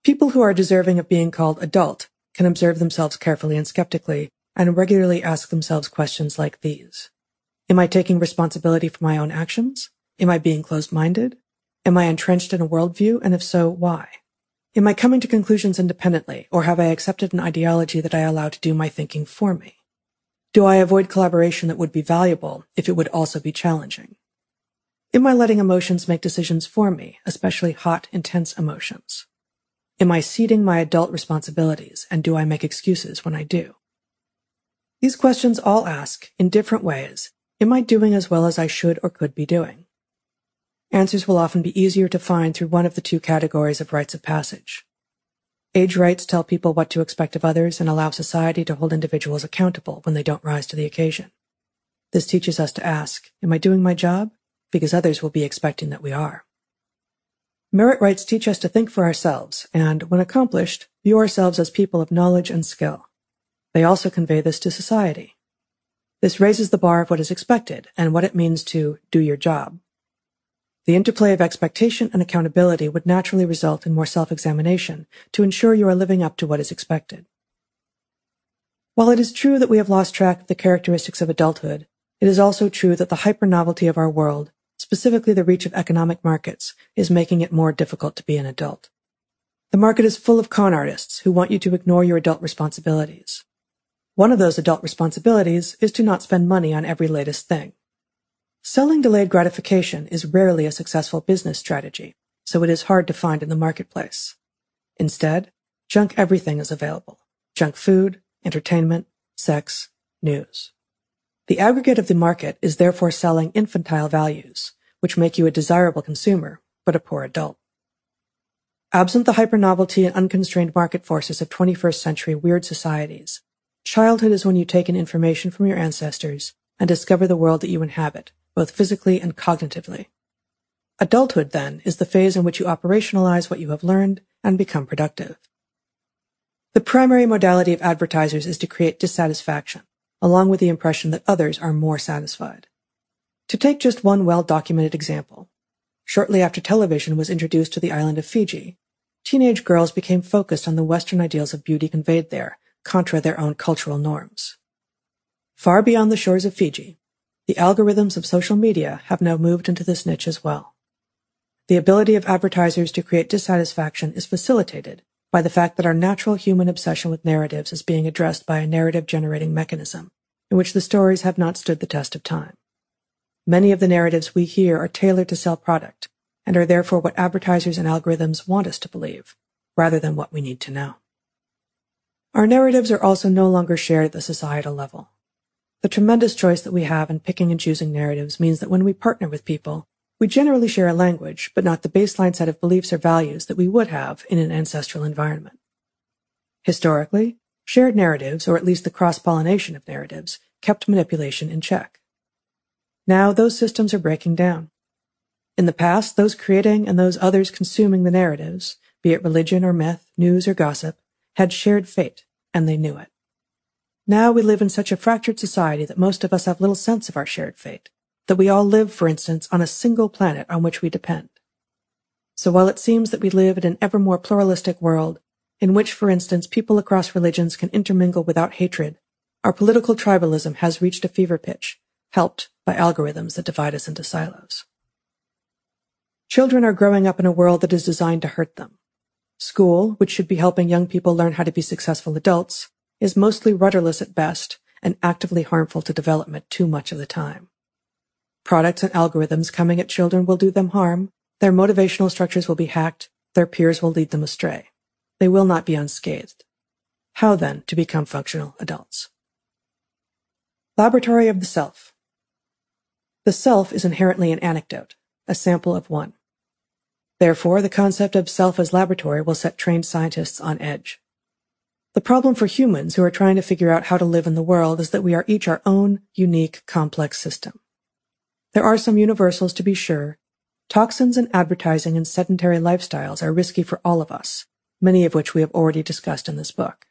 People who are deserving of being called adult can observe themselves carefully and skeptically, and regularly ask themselves questions like these. Am I taking responsibility for my own actions? Am I being closed-minded? Am I entrenched in a worldview, and if so, why? Am I coming to conclusions independently, or have I accepted an ideology that I allow to do my thinking for me? Do I avoid collaboration that would be valuable if it would also be challenging? Am I letting emotions make decisions for me, especially hot, intense emotions? Am I ceding my adult responsibilities, and do I make excuses when I do? These questions all ask, in different ways, am I doing as well as I should or could be doing? Answers will often be easier to find through one of the two categories of rites of passage. Age rites tell people what to expect of others and allow society to hold individuals accountable when they don't rise to the occasion. This teaches us to ask, am I doing my job? Because others will be expecting that we are. Merit rites teach us to think for ourselves and, when accomplished, view ourselves as people of knowledge and skill. They also convey this to society. This raises the bar of what is expected and what it means to do your job. The interplay of expectation and accountability would naturally result in more self-examination to ensure you are living up to what is expected. While it is true that we have lost track of the characteristics of adulthood, it is also true that the hyper-novelty of our world, specifically the reach of economic markets, is making it more difficult to be an adult. The market is full of con artists who want you to ignore your adult responsibilities. One of those adult responsibilities is to not spend money on every latest thing. Selling delayed gratification is rarely a successful business strategy, so it is hard to find in the marketplace. Instead, junk everything is available. Junk food, entertainment, sex, news. The aggregate of the market is therefore selling infantile values, which make you a desirable consumer, but a poor adult. Absent the hypernovelty and unconstrained market forces of 21st century weird societies, childhood is when you take in information from your ancestors and discover the world that you inhabit, both physically and cognitively. Adulthood, then, is the phase in which you operationalize what you have learned and become productive. The primary modality of advertisers is to create dissatisfaction, along with the impression that others are more satisfied. To take just one well-documented example, shortly after television was introduced to the island of Fiji, teenage girls became focused on the Western ideals of beauty conveyed there, contra their own cultural norms. Far beyond the shores of Fiji, the algorithms of social media have now moved into this niche as well. The ability of advertisers to create dissatisfaction is facilitated by the fact that our natural human obsession with narratives is being addressed by a narrative generating mechanism in which the stories have not stood the test of time. Many of the narratives we hear are tailored to sell product and are therefore what advertisers and algorithms want us to believe, rather than what we need to know. Our narratives are also no longer shared at the societal level. The tremendous choice that we have in picking and choosing narratives means that when we partner with people, we generally share a language, but not the baseline set of beliefs or values that we would have in an ancestral environment. Historically, shared narratives, or at least the cross-pollination of narratives, kept manipulation in check. Now those systems are breaking down. In the past, those creating and those others consuming the narratives, be it religion or myth, news or gossip, had shared fate, and they knew it. Now we live in such a fractured society that most of us have little sense of our shared fate, that we all live, for instance, on a single planet on which we depend. So while it seems that we live in an ever more pluralistic world, in which, for instance, people across religions can intermingle without hatred, our political tribalism has reached a fever pitch, helped by algorithms that divide us into silos. Children are growing up in a world that is designed to hurt them. School, which should be helping young people learn how to be successful adults, is mostly rudderless at best and actively harmful to development too much of the time. Products and algorithms coming at children will do them harm, their motivational structures will be hacked, their peers will lead them astray. They will not be unscathed. How then to become functional adults? Laboratory of the Self. The self is inherently an anecdote, a sample of one. Therefore, the concept of self as laboratory will set trained scientists on edge. The problem for humans who are trying to figure out how to live in the world is that we are each our own unique, complex system. There are some universals to be sure. Toxins and advertising and sedentary lifestyles are risky for all of us, many of which we have already discussed in this book.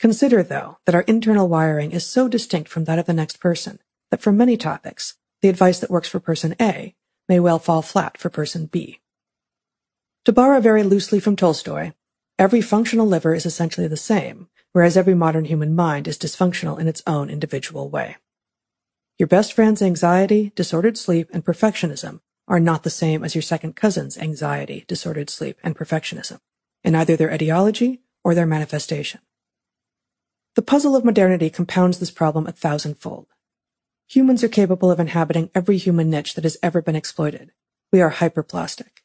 Consider, though, that our internal wiring is so distinct from that of the next person that for many topics, the advice that works for person A may well fall flat for person B. To borrow very loosely from Tolstoy, Every functional liver is essentially the same, whereas every modern human mind is dysfunctional in its own individual way. Your best friend's anxiety, disordered sleep, and perfectionism are not the same as your second cousin's anxiety, disordered sleep, and perfectionism, in either their etiology or their manifestation. The puzzle of modernity compounds this problem a thousandfold. Humans are capable of inhabiting every human niche that has ever been exploited. We are hyperplastic.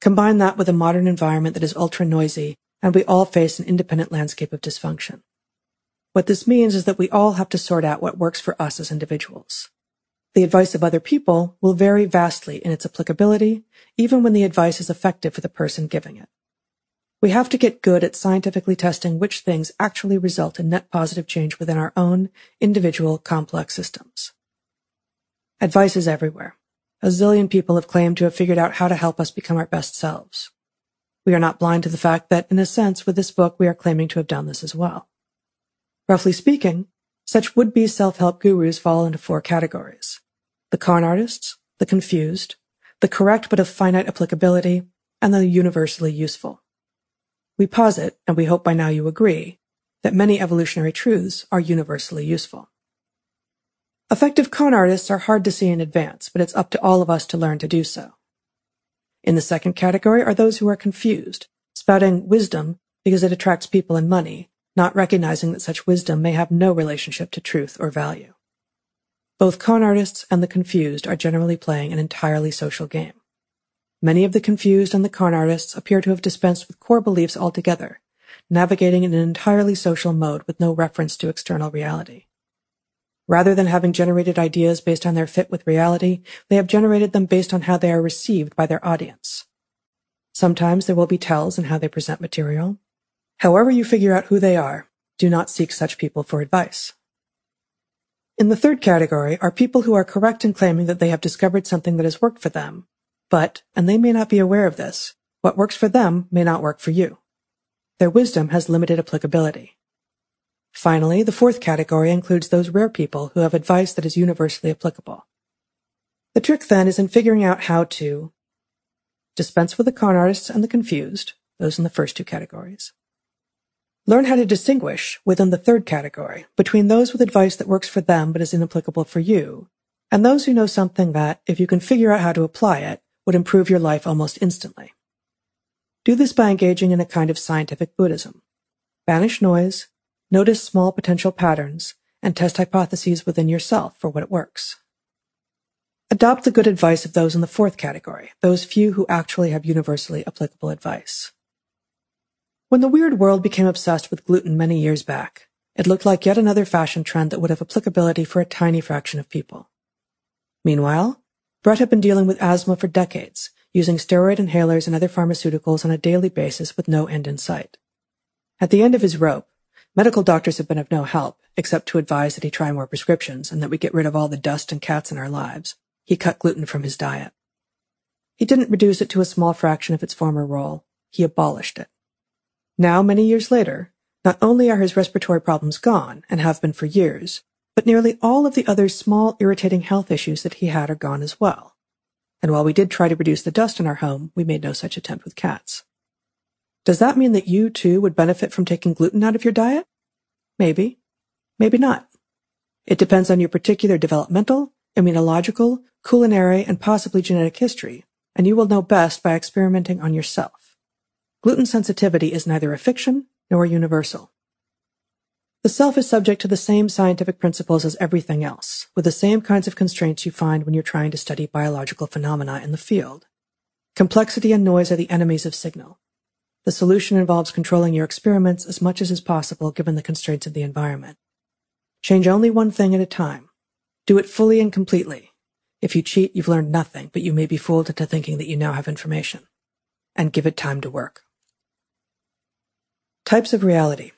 Combine that with a modern environment that is ultra noisy, and we all face an independent landscape of dysfunction. What this means is that we all have to sort out what works for us as individuals. The advice of other people will vary vastly in its applicability, even when the advice is effective for the person giving it. We have to get good at scientifically testing which things actually result in net positive change within our own individual complex systems. Advice is everywhere. A zillion people have claimed to have figured out how to help us become our best selves. We are not blind to the fact that, in a sense, with this book, we are claiming to have done this as well. Roughly speaking, such would-be self-help gurus fall into four categories. The con artists, the confused, the correct but of finite applicability, and the universally useful. We posit, and we hope by now you agree, that many evolutionary truths are universally useful. Effective con artists are hard to see in advance, but it's up to all of us to learn to do so. In the second category are those who are confused, spouting wisdom because it attracts people and money, not recognizing that such wisdom may have no relationship to truth or value. Both con artists and the confused are generally playing an entirely social game. Many of the confused and the con artists appear to have dispensed with core beliefs altogether, navigating in an entirely social mode with no reference to external reality. Rather than having generated ideas based on their fit with reality, they have generated them based on how they are received by their audience. Sometimes there will be tells in how they present material. However you figure out who they are, do not seek such people for advice. In the third category are people who are correct in claiming that they have discovered something that has worked for them, but, and they may not be aware of this, what works for them may not work for you. Their wisdom has limited applicability. Finally, the fourth category includes those rare people who have advice that is universally applicable. The trick then is in figuring out how to dispense with the con artists and the confused, those in the first two categories. Learn how to distinguish within the third category between those with advice that works for them but is inapplicable for you, and those who know something that, if you can figure out how to apply it, would improve your life almost instantly. Do this by engaging in a kind of scientific Buddhism. Banish noise, Notice small potential patterns and test hypotheses within yourself for what it works. Adopt the good advice of those in the fourth category, those few who actually have universally applicable advice. When the weird world became obsessed with gluten many years back, it looked like yet another fashion trend that would have applicability for a tiny fraction of people. Meanwhile, Bret had been dealing with asthma for decades, using steroid inhalers and other pharmaceuticals on a daily basis with no end in sight. At the end of his rope, medical doctors have been of no help, except to advise that he try more prescriptions and that we get rid of all the dust and cats in our lives. He cut gluten from his diet. He didn't reduce it to a small fraction of its former role. He abolished it. Now, many years later, not only are his respiratory problems gone, and have been for years, but nearly all of the other small, irritating health issues that he had are gone as well. And while we did try to reduce the dust in our home, we made no such attempt with cats. Does that mean that you, too, would benefit from taking gluten out of your diet? Maybe. Maybe not. It depends on your particular developmental, immunological, culinary, and possibly genetic history, and you will know best by experimenting on yourself. Gluten sensitivity is neither a fiction nor universal. The self is subject to the same scientific principles as everything else, with the same kinds of constraints you find when you're trying to study biological phenomena in the field. Complexity and noise are the enemies of signal. The solution involves controlling your experiments as much as is possible given the constraints of the environment. Change only one thing at a time. Do it fully and completely. If you cheat, you've learned nothing, but you may be fooled into thinking that you now have information. And give it time to work. Types of reality.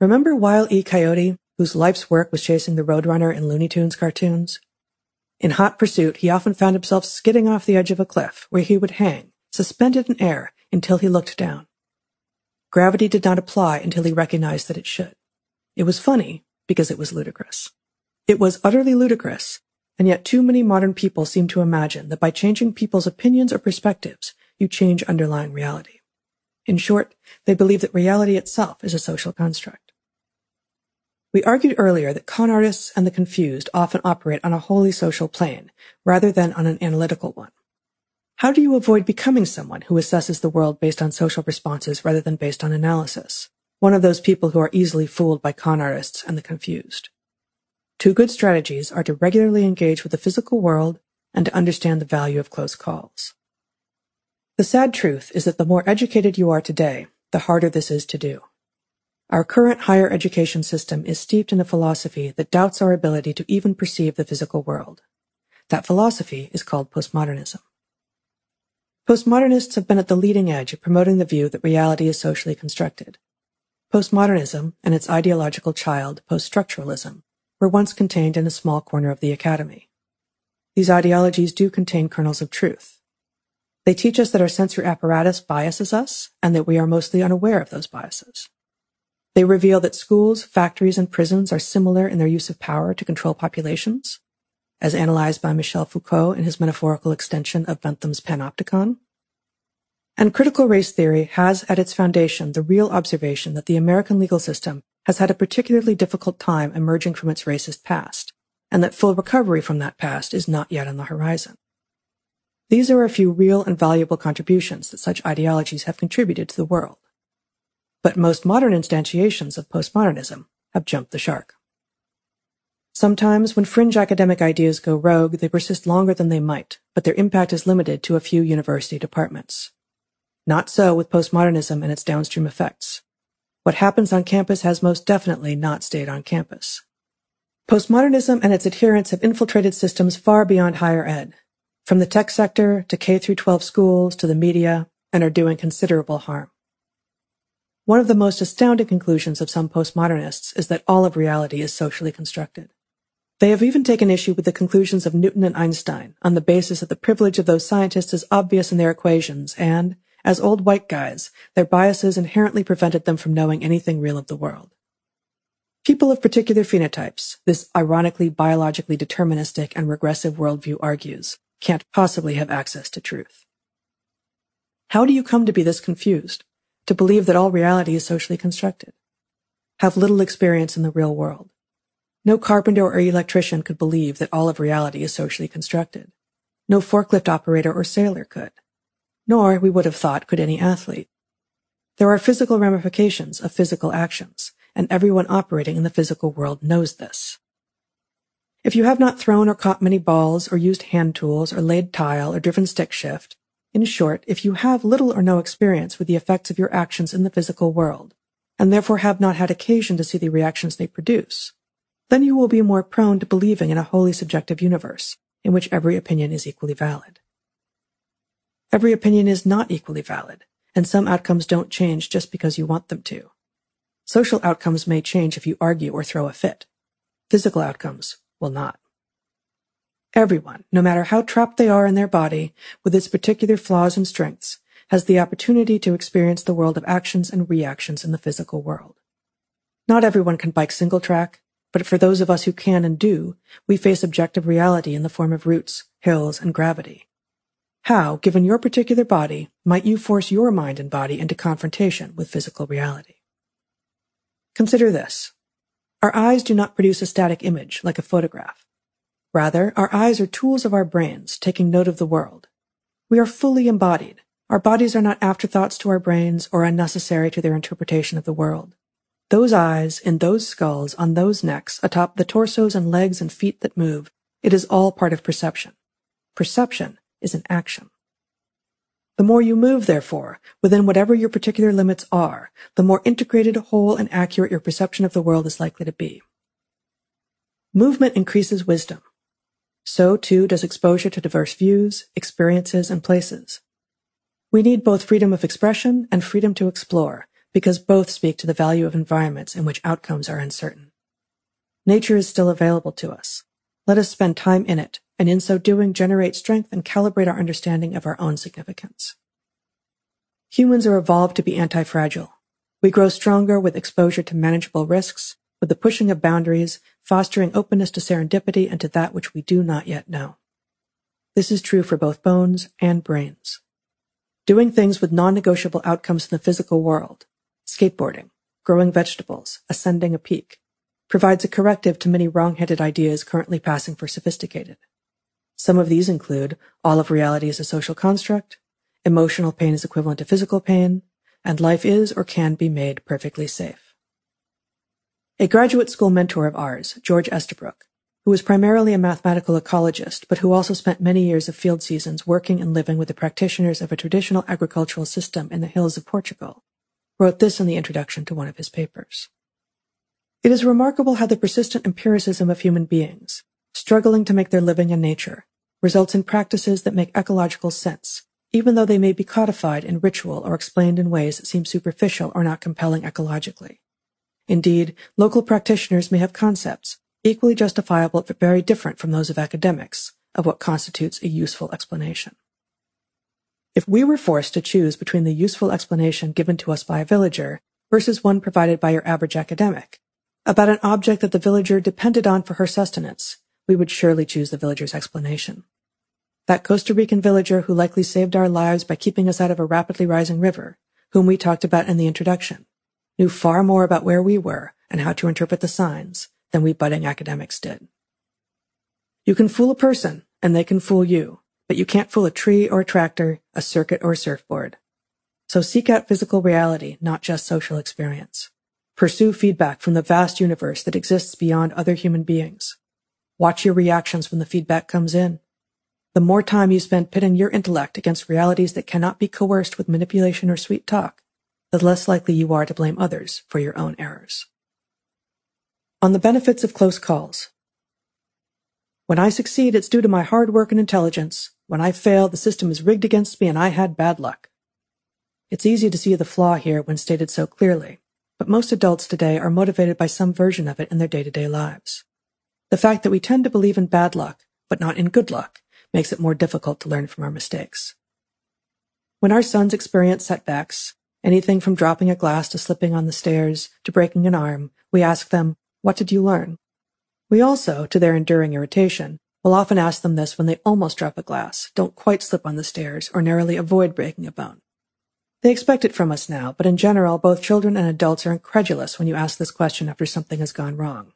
Remember Wile E. Coyote, whose life's work was chasing the Roadrunner in Looney Tunes cartoons? In hot pursuit, he often found himself skidding off the edge of a cliff where he would hang, suspended in air, until he looked down. Gravity did not apply until he recognized that it should. It was funny because it was ludicrous. It was utterly ludicrous, and yet too many modern people seem to imagine that by changing people's opinions or perspectives, you change underlying reality. In short, they believe that reality itself is a social construct. We argued earlier that con artists and the confused often operate on a wholly social plane rather than on an analytical one. How do you avoid becoming someone who assesses the world based on social responses rather than based on analysis? One of those people who are easily fooled by con artists and the confused. Two good strategies are to regularly engage with the physical world and to understand the value of close calls. The sad truth is that the more educated you are today, the harder this is to do. Our current higher education system is steeped in a philosophy that doubts our ability to even perceive the physical world. That philosophy is called postmodernism. Postmodernists have been at the leading edge of promoting the view that reality is socially constructed. Postmodernism and its ideological child, poststructuralism, were once contained in a small corner of the academy. These ideologies do contain kernels of truth, they teach us that our sensory apparatus biases us and that we are mostly unaware of those biases. They reveal that schools, factories, and prisons are similar in their use of power to control populations, as analyzed by Michel Foucault in his metaphorical extension of Bentham's panopticon. And critical race theory has at its foundation the real observation that the American legal system has had a particularly difficult time emerging from its racist past, and that full recovery from that past is not yet on the horizon. These are a few real and valuable contributions that such ideologies have contributed to the world. But most modern instantiations of postmodernism have jumped the shark. Sometimes, when fringe academic ideas go rogue, they persist longer than they might, but their impact is limited to a few university departments. Not so with postmodernism and its downstream effects. What happens on campus has most definitely not stayed on campus. Postmodernism and its adherents have infiltrated systems far beyond higher ed, from the tech sector to K through 12 schools to the media, and are doing considerable harm. One of the most astounding conclusions of some postmodernists is that all of reality is socially constructed. They have even taken issue with the conclusions of Newton and Einstein on the basis that the privilege of those scientists is obvious in their equations and, as old white guys, their biases inherently prevented them from knowing anything real of the world. People of particular phenotypes, this ironically biologically deterministic and regressive worldview argues, can't possibly have access to truth. How do you come to be this confused, to believe that all reality is socially constructed? Have little experience in the real world. No carpenter or electrician could believe that all of reality is socially constructed. No forklift operator or sailor could. Nor, we would have thought, could any athlete. There are physical ramifications of physical actions, and everyone operating in the physical world knows this. If you have not thrown or caught many balls, or used hand tools, or laid tile, or driven stick shift, in short, if you have little or no experience with the effects of your actions in the physical world, and therefore have not had occasion to see the reactions they produce, then you will be more prone to believing in a wholly subjective universe, in which every opinion is equally valid. Every opinion is not equally valid, and some outcomes don't change just because you want them to. Social outcomes may change if you argue or throw a fit. Physical outcomes will not. Everyone, no matter how trapped they are in their body, with its particular flaws and strengths, has the opportunity to experience the world of actions and reactions in the physical world. Not everyone can bike single track, but for those of us who can and do, we face objective reality in the form of roots, hills, and gravity. How, given your particular body, might you force your mind and body into confrontation with physical reality? Consider this. Our eyes do not produce a static image like a photograph. Rather, our eyes are tools of our brains taking note of the world. We are fully embodied. Our bodies are not afterthoughts to our brains or unnecessary to their interpretation of the world. Those eyes, in those skulls, on those necks, atop the torsos and legs and feet that move, it is all part of perception. Perception is an action. The more you move, therefore, within whatever your particular limits are, the more integrated, whole, and accurate your perception of the world is likely to be. Movement increases wisdom. So too does exposure to diverse views, experiences, and places. We need both freedom of expression and freedom to explore, because both speak to the value of environments in which outcomes are uncertain. Nature is still available to us. Let us spend time in it, and in so doing generate strength and calibrate our understanding of our own significance. Humans are evolved to be anti-fragile. We grow stronger with exposure to manageable risks, with the pushing of boundaries, fostering openness to serendipity and to that which we do not yet know. This is true for both bones and brains. Doing things with non-negotiable outcomes in the physical world, skateboarding, growing vegetables, ascending a peak, provides a corrective to many wrong-headed ideas currently passing for sophisticated. Some of these include all of reality is a social construct, emotional pain is equivalent to physical pain, and life is or can be made perfectly safe. A graduate school mentor of ours, George Estabrook, who was primarily a mathematical ecologist, but who also spent many years of field seasons working and living with the practitioners of a traditional agricultural system in the hills of Portugal, wrote this in the introduction to one of his papers. It is remarkable how the persistent empiricism of human beings, struggling to make their living in nature, results in practices that make ecological sense, even though they may be codified in ritual or explained in ways that seem superficial or not compelling ecologically. Indeed, local practitioners may have concepts, equally justifiable but very different from those of academics, of what constitutes a useful explanation. If we were forced to choose between the useful explanation given to us by a villager versus one provided by your average academic, about an object that the villager depended on for her sustenance, we would surely choose the villager's explanation. That Costa Rican villager who likely saved our lives by keeping us out of a rapidly rising river, whom we talked about in the introduction, knew far more about where we were and how to interpret the signs than we budding academics did. You can fool a person, and they can fool you, but you can't fool a tree or a tractor, a circuit or a surfboard. So seek out physical reality, not just social experience. Pursue feedback from the vast universe that exists beyond other human beings. Watch your reactions when the feedback comes in. The more time you spend pitting your intellect against realities that cannot be coerced with manipulation or sweet talk, the less likely you are to blame others for your own errors. On the benefits of close calls. When I succeed, it's due to my hard work and intelligence. When I fail, the system is rigged against me and I had bad luck. It's easy to see the flaw here when stated so clearly, but most adults today are motivated by some version of it in their day-to-day lives. The fact that we tend to believe in bad luck, but not in good luck, makes it more difficult to learn from our mistakes. When our sons experience setbacks, anything from dropping a glass to slipping on the stairs to breaking an arm, we ask them, what did you learn? We also, to their enduring irritation, will often ask them this when they almost drop a glass, don't quite slip on the stairs, or narrowly avoid breaking a bone. They expect it from us now, but in general, both children and adults are incredulous when you ask this question after something has gone wrong.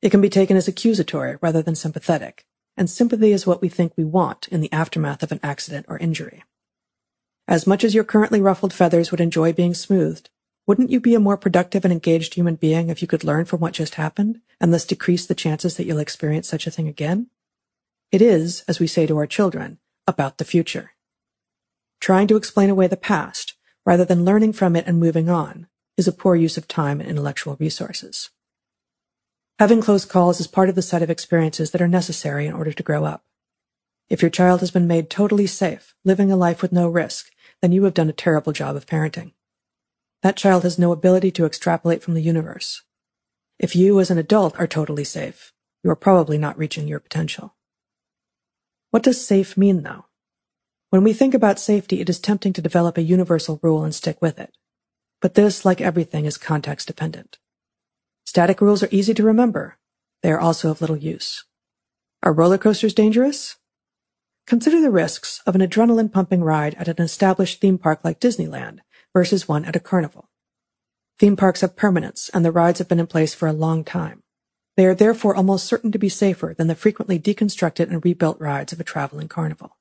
It can be taken as accusatory rather than sympathetic, and sympathy is what we think we want in the aftermath of an accident or injury. As much as your currently ruffled feathers would enjoy being smoothed, Wouldn't you be a more productive and engaged human being if you could learn from what just happened and thus decrease the chances that you'll experience such a thing again? It is, as we say to our children, about the future. Trying to explain away the past, rather than learning from it and moving on, is a poor use of time and intellectual resources. Having close calls is part of the set of experiences that are necessary in order to grow up. If your child has been made totally safe, living a life with no risk, then you have done a terrible job of parenting. That child has no ability to extrapolate from the universe. If you as an adult are totally safe, you are probably not reaching your potential. What does safe mean though? When we think about safety, it is tempting to develop a universal rule and stick with it. But this, like everything, is context dependent. Static rules are easy to remember. They are also of little use. Are roller coasters dangerous? Consider the risks of an adrenaline pumping ride at an established theme park like Disneyland versus one at a carnival. Theme parks have permanence, and the rides have been in place for a long time. They are therefore almost certain to be safer than the frequently deconstructed and rebuilt rides of a traveling carnival.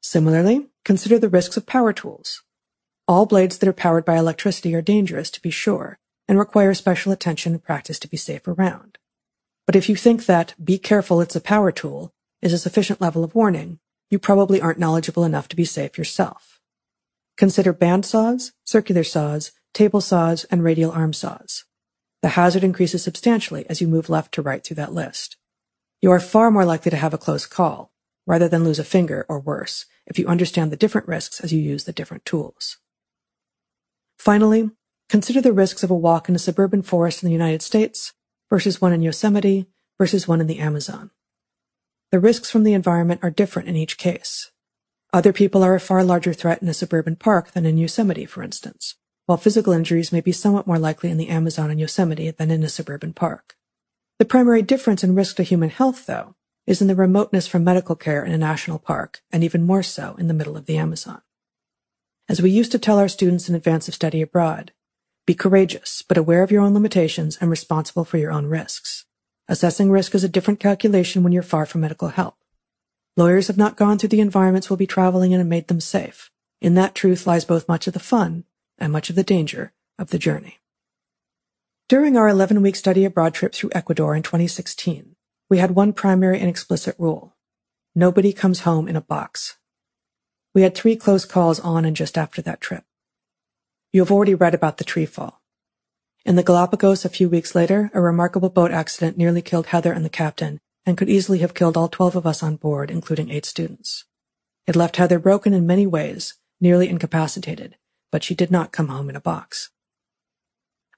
Similarly, consider the risks of power tools. All blades that are powered by electricity are dangerous, to be sure, and require special attention and practice to be safe around. But if you think that, be careful, it's a power tool, is a sufficient level of warning, you probably aren't knowledgeable enough to be safe yourself. Consider band saws, circular saws, table saws, and radial arm saws. The hazard increases substantially as you move left to right through that list. You are far more likely to have a close call, rather than lose a finger or worse, if you understand the different risks as you use the different tools. Finally, consider the risks of a walk in a suburban forest in the United States versus one in Yosemite versus one in the Amazon. The risks from the environment are different in each case. Other people are a far larger threat in a suburban park than in Yosemite, for instance, while physical injuries may be somewhat more likely in the Amazon and Yosemite than in a suburban park. The primary difference in risk to human health, though, is in the remoteness from medical care in a national park, and even more so in the middle of the Amazon. As we used to tell our students in advance of study abroad, be courageous, but aware of your own limitations and responsible for your own risks. Assessing risk is a different calculation when you're far from medical help. Lawyers have not gone through the environments we'll be traveling in and made them safe. In that truth lies both much of the fun and much of the danger of the journey. During our 11 week study abroad trip through Ecuador in 2016, we had one primary and explicit rule. Nobody comes home in a box. We had three close calls on and just after that trip. You have already read about the tree fall. In the Galapagos a few weeks later, a remarkable boat accident nearly killed Heather and the captain and could easily have killed all 12 of us on board, including eight students. It left Heather broken in many ways, nearly incapacitated, but she did not come home in a box.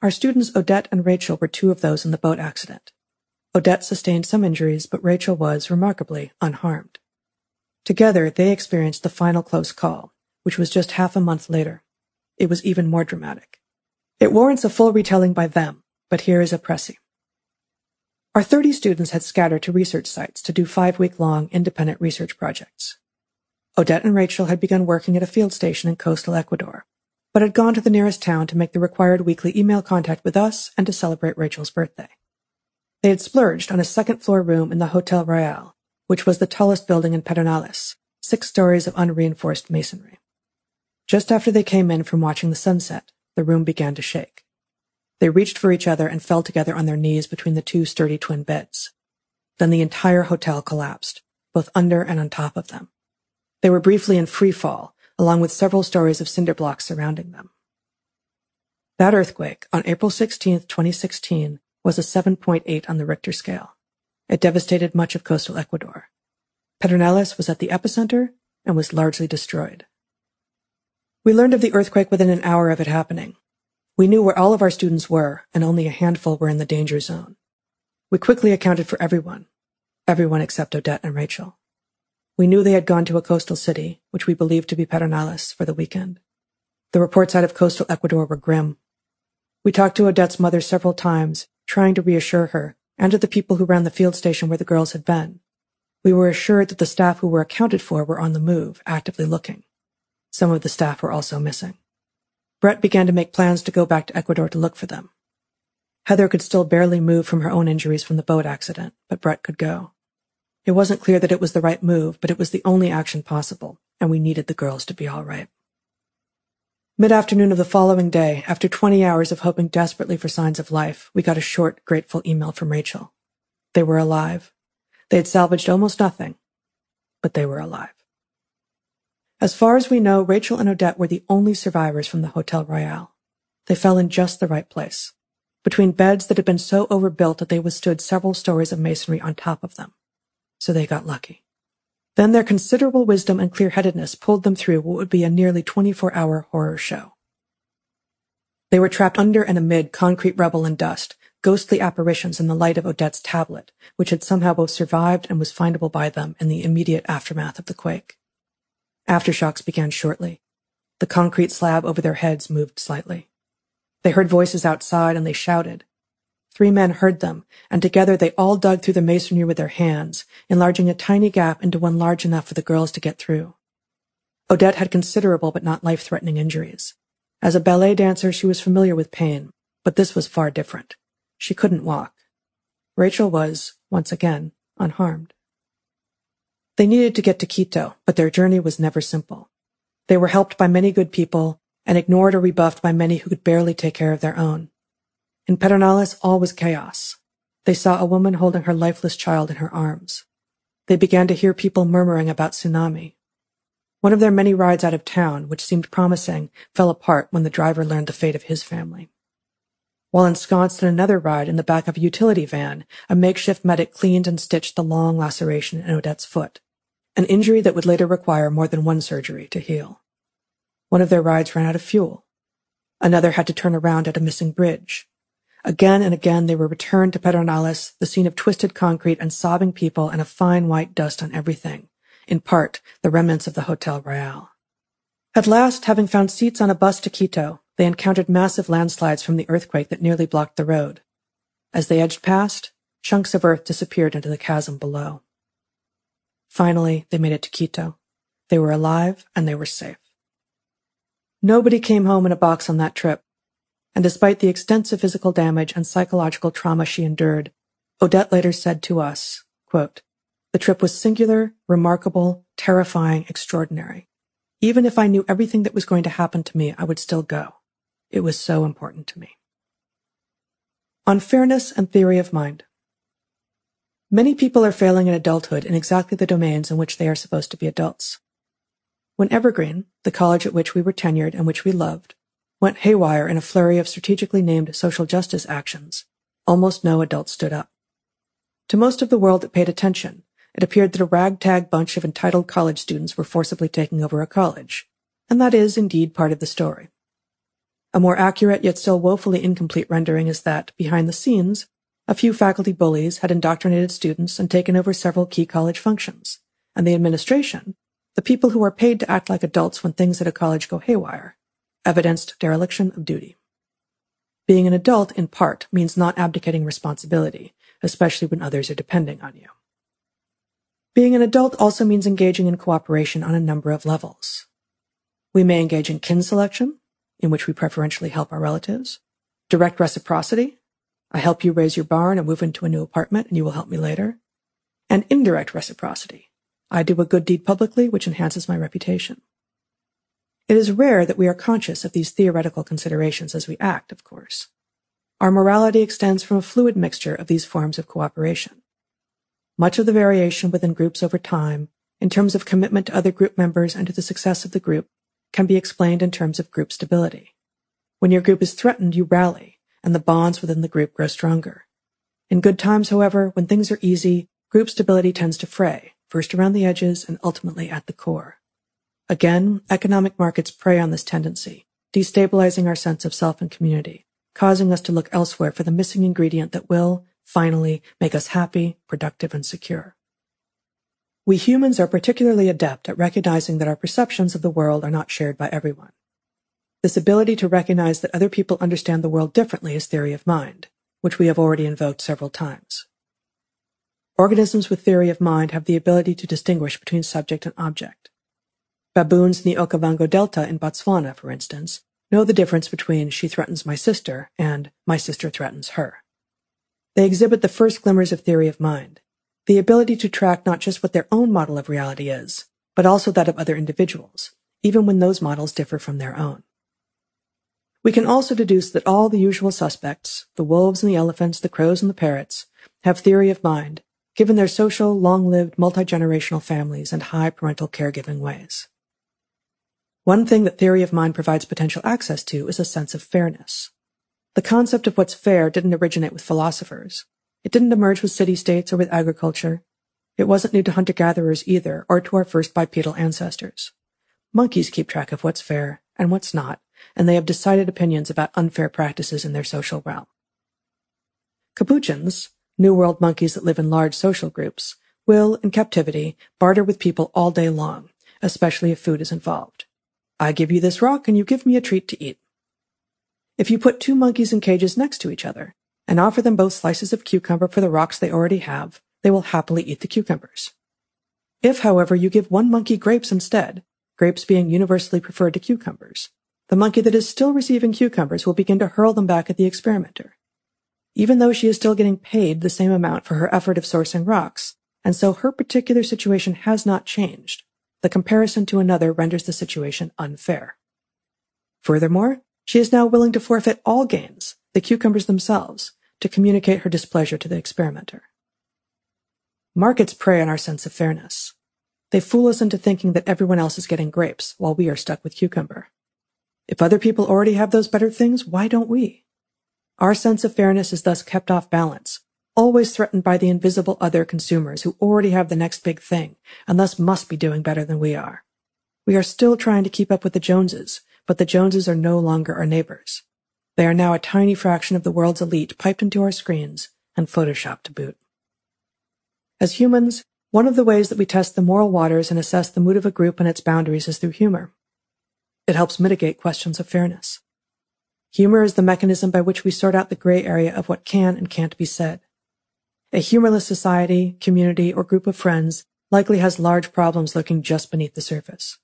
Our students Odette and Rachel were two of those in the boat accident. Odette sustained some injuries, but Rachel was, remarkably, unharmed. Together, they experienced the final close call, which was just half a month later. It was even more dramatic. It warrants a full retelling by them, but here is a précis. Our 30 students had scattered to research sites to do five week long independent research projects. Odette and Rachel had begun working at a field station in coastal Ecuador, but had gone to the nearest town to make the required weekly email contact with us and to celebrate Rachel's birthday. They had splurged on a second floor room in the Hotel Royal, which was the tallest building in Pedernales, six stories of unreinforced masonry. Just after they came in from watching the sunset, the room began to shake. They reached for each other and fell together on their knees between the two sturdy twin beds. Then the entire hotel collapsed, both under and on top of them. They were briefly in free fall, along with several stories of cinder blocks surrounding them. That earthquake, on April 16, 2016, was a 7.8 on the Richter scale. It devastated much of coastal Ecuador. Pedernales was at the epicenter and was largely destroyed. We learned of the earthquake within an hour of it happening, we knew where all of our students were, and only a handful were in the danger zone. We quickly accounted for everyone, everyone except Odette and Rachel. We knew they had gone to a coastal city, which we believed to be Pedernales, for the weekend. The reports out of coastal Ecuador were grim. We talked to Odette's mother several times, trying to reassure her, and to the people who ran the field station where the girls had been. We were assured that the staff who were accounted for were on the move, actively looking. Some of the staff were also missing. Bret began to make plans to go back to Ecuador to look for them. Heather could still barely move from her own injuries from the boat accident, but Bret could go. It wasn't clear that it was the right move, but it was the only action possible, and we needed the girls to be all right. Mid-afternoon of the following day, after 20 hours of hoping desperately for signs of life, we got a short, grateful email from Rachel. They were alive. They had salvaged almost nothing, but they were alive. As far as we know, Rachel and Odette were the only survivors from the Hotel Royale. They fell in just the right place, between beds that had been so overbuilt that they withstood several stories of masonry on top of them. So they got lucky. Then their considerable wisdom and clear-headedness pulled them through what would be a nearly 24-hour horror show. They were trapped under and amid concrete rubble and dust, ghostly apparitions in the light of Odette's tablet, which had somehow both survived and was findable by them in the immediate aftermath of the quake. Aftershocks began shortly. The concrete slab over their heads moved slightly. They heard voices outside and they shouted. Three men heard them, and together they all dug through the masonry with their hands, enlarging a tiny gap into one large enough for the girls to get through. Odette had considerable but not life-threatening injuries. As a ballet dancer, she was familiar with pain, but this was far different. She couldn't walk. Rachel was, once again, unharmed. They needed to get to Quito, but their journey was never simple. They were helped by many good people and ignored or rebuffed by many who could barely take care of their own. In Pedernales, all was chaos. They saw a woman holding her lifeless child in her arms. They began to hear people murmuring about tsunami. One of their many rides out of town, which seemed promising, fell apart when the driver learned the fate of his family. While ensconced in another ride in the back of a utility van, a makeshift medic cleaned and stitched the long laceration in Odette's foot an injury that would later require more than one surgery to heal. One of their rides ran out of fuel. Another had to turn around at a missing bridge. Again and again they were returned to Pedernales, the scene of twisted concrete and sobbing people and a fine white dust on everything, in part the remnants of the Hotel Royale. At last, having found seats on a bus to Quito, they encountered massive landslides from the earthquake that nearly blocked the road. As they edged past, chunks of earth disappeared into the chasm below. Finally, they made it to Quito. They were alive and they were safe. Nobody came home in a box on that trip, and despite the extensive physical damage and psychological trauma she endured, Odette later said to us, quote, the trip was singular, remarkable, terrifying, extraordinary. Even if I knew everything that was going to happen to me, I would still go. It was so important to me. On fairness and theory of mind. Many people are failing in adulthood in exactly the domains in which they are supposed to be adults. When Evergreen, the college at which we were tenured and which we loved, went haywire in a flurry of strategically named social justice actions, almost no adults stood up. To most of the world that paid attention, it appeared that a ragtag bunch of entitled college students were forcibly taking over a college, and that is indeed part of the story. A more accurate yet still woefully incomplete rendering is that, behind the scenes, a few faculty bullies had indoctrinated students and taken over several key college functions, and the administration, the people who are paid to act like adults when things at a college go haywire, evidenced dereliction of duty. Being an adult, in part, means not abdicating responsibility, especially when others are depending on you. Being an adult also means engaging in cooperation on a number of levels. We may engage in kin selection, in which we preferentially help our relatives, direct reciprocity, I help you raise your barn and move into a new apartment, and you will help me later. And indirect reciprocity. I do a good deed publicly, which enhances my reputation. It is rare that we are conscious of these theoretical considerations as we act, of course. Our morality extends from a fluid mixture of these forms of cooperation. Much of the variation within groups over time, in terms of commitment to other group members and to the success of the group, can be explained in terms of group stability. When your group is threatened, you rally, and the bonds within the group grow stronger. In good times, however, when things are easy, group stability tends to fray, first around the edges and ultimately at the core. Again, economic markets prey on this tendency, destabilizing our sense of self and community, causing us to look elsewhere for the missing ingredient that will, finally, make us happy, productive, and secure. We humans are particularly adept at recognizing that our perceptions of the world are not shared by everyone. This ability to recognize that other people understand the world differently is theory of mind, which we have already invoked several times. Organisms with theory of mind have the ability to distinguish between subject and object. Baboons in the Okavango Delta in Botswana, for instance, know the difference between she threatens my sister and my sister threatens her. They exhibit the first glimmers of theory of mind, the ability to track not just what their own model of reality is, but also that of other individuals, even when those models differ from their own. We can also deduce that all the usual suspects, the wolves and the elephants, the crows and the parrots, have theory of mind, given their social, long-lived, multi-generational families and high parental caregiving ways. One thing that theory of mind provides potential access to is a sense of fairness. The concept of what's fair didn't originate with philosophers. It didn't emerge with city-states or with agriculture. It wasn't new to hunter-gatherers either, or to our first bipedal ancestors. Monkeys keep track of what's fair and what's not, and they have decided opinions about unfair practices in their social realm. Capuchins, New World monkeys that live in large social groups, will, in captivity, barter with people all day long, especially if food is involved. I give you this rock and you give me a treat to eat. If you put two monkeys in cages next to each other and offer them both slices of cucumber for the rocks they already have, they will happily eat the cucumbers. If, however, you give one monkey grapes instead, grapes being universally preferred to cucumbers, the monkey that is still receiving cucumbers will begin to hurl them back at the experimenter. Even though she is still getting paid the same amount for her effort of sourcing rocks, and so her particular situation has not changed, the comparison to another renders the situation unfair. Furthermore, she is now willing to forfeit all gains, the cucumbers themselves, to communicate her displeasure to the experimenter. Markets prey on our sense of fairness. They fool us into thinking that everyone else is getting grapes while we are stuck with cucumber. If other people already have those better things, why don't we? Our sense of fairness is thus kept off balance, always threatened by the invisible other consumers who already have the next big thing and thus must be doing better than we are. We are still trying to keep up with the Joneses, but the Joneses are no longer our neighbors. They are now a tiny fraction of the world's elite piped into our screens and photoshopped to boot. As humans, one of the ways that we test the moral waters and assess the mood of a group and its boundaries is through humor. It helps mitigate questions of fairness. Humor is the mechanism by which we sort out the gray area of what can and can't be said. A humorless society, community, or group of friends likely has large problems lurking just beneath the surface.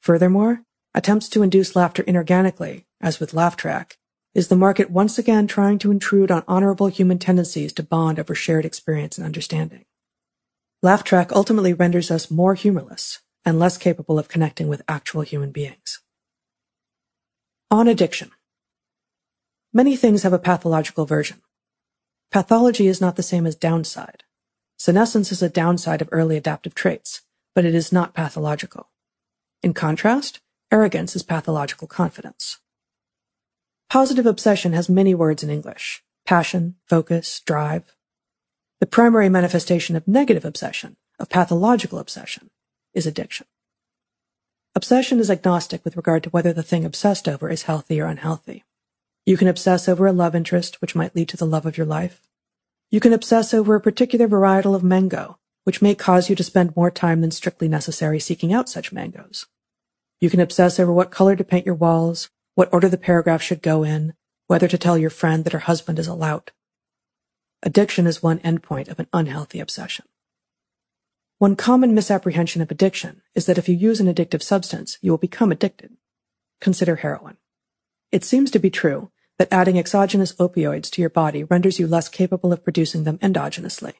Furthermore, attempts to induce laughter inorganically, as with Laugh Track, is the market once again trying to intrude on honorable human tendencies to bond over shared experience and understanding. Laugh Track ultimately renders us more humorless and less capable of connecting with actual human beings. On addiction. Many things have a pathological version. Pathology is not the same as downside. Senescence is a downside of early adaptive traits, but it is not pathological. In contrast, arrogance is pathological confidence. Positive obsession has many words in English passion, focus, drive. The primary manifestation of negative obsession, of pathological obsession, is addiction. Obsession is agnostic with regard to whether the thing obsessed over is healthy or unhealthy. You can obsess over a love interest, which might lead to the love of your life. You can obsess over a particular varietal of mango, which may cause you to spend more time than strictly necessary seeking out such mangoes. You can obsess over what color to paint your walls, what order the paragraph should go in, whether to tell your friend that her husband is a lout. Addiction is one endpoint of an unhealthy obsession. One common misapprehension of addiction is that if you use an addictive substance, you will become addicted. Consider heroin. It seems to be true that adding exogenous opioids to your body renders you less capable of producing them endogenously,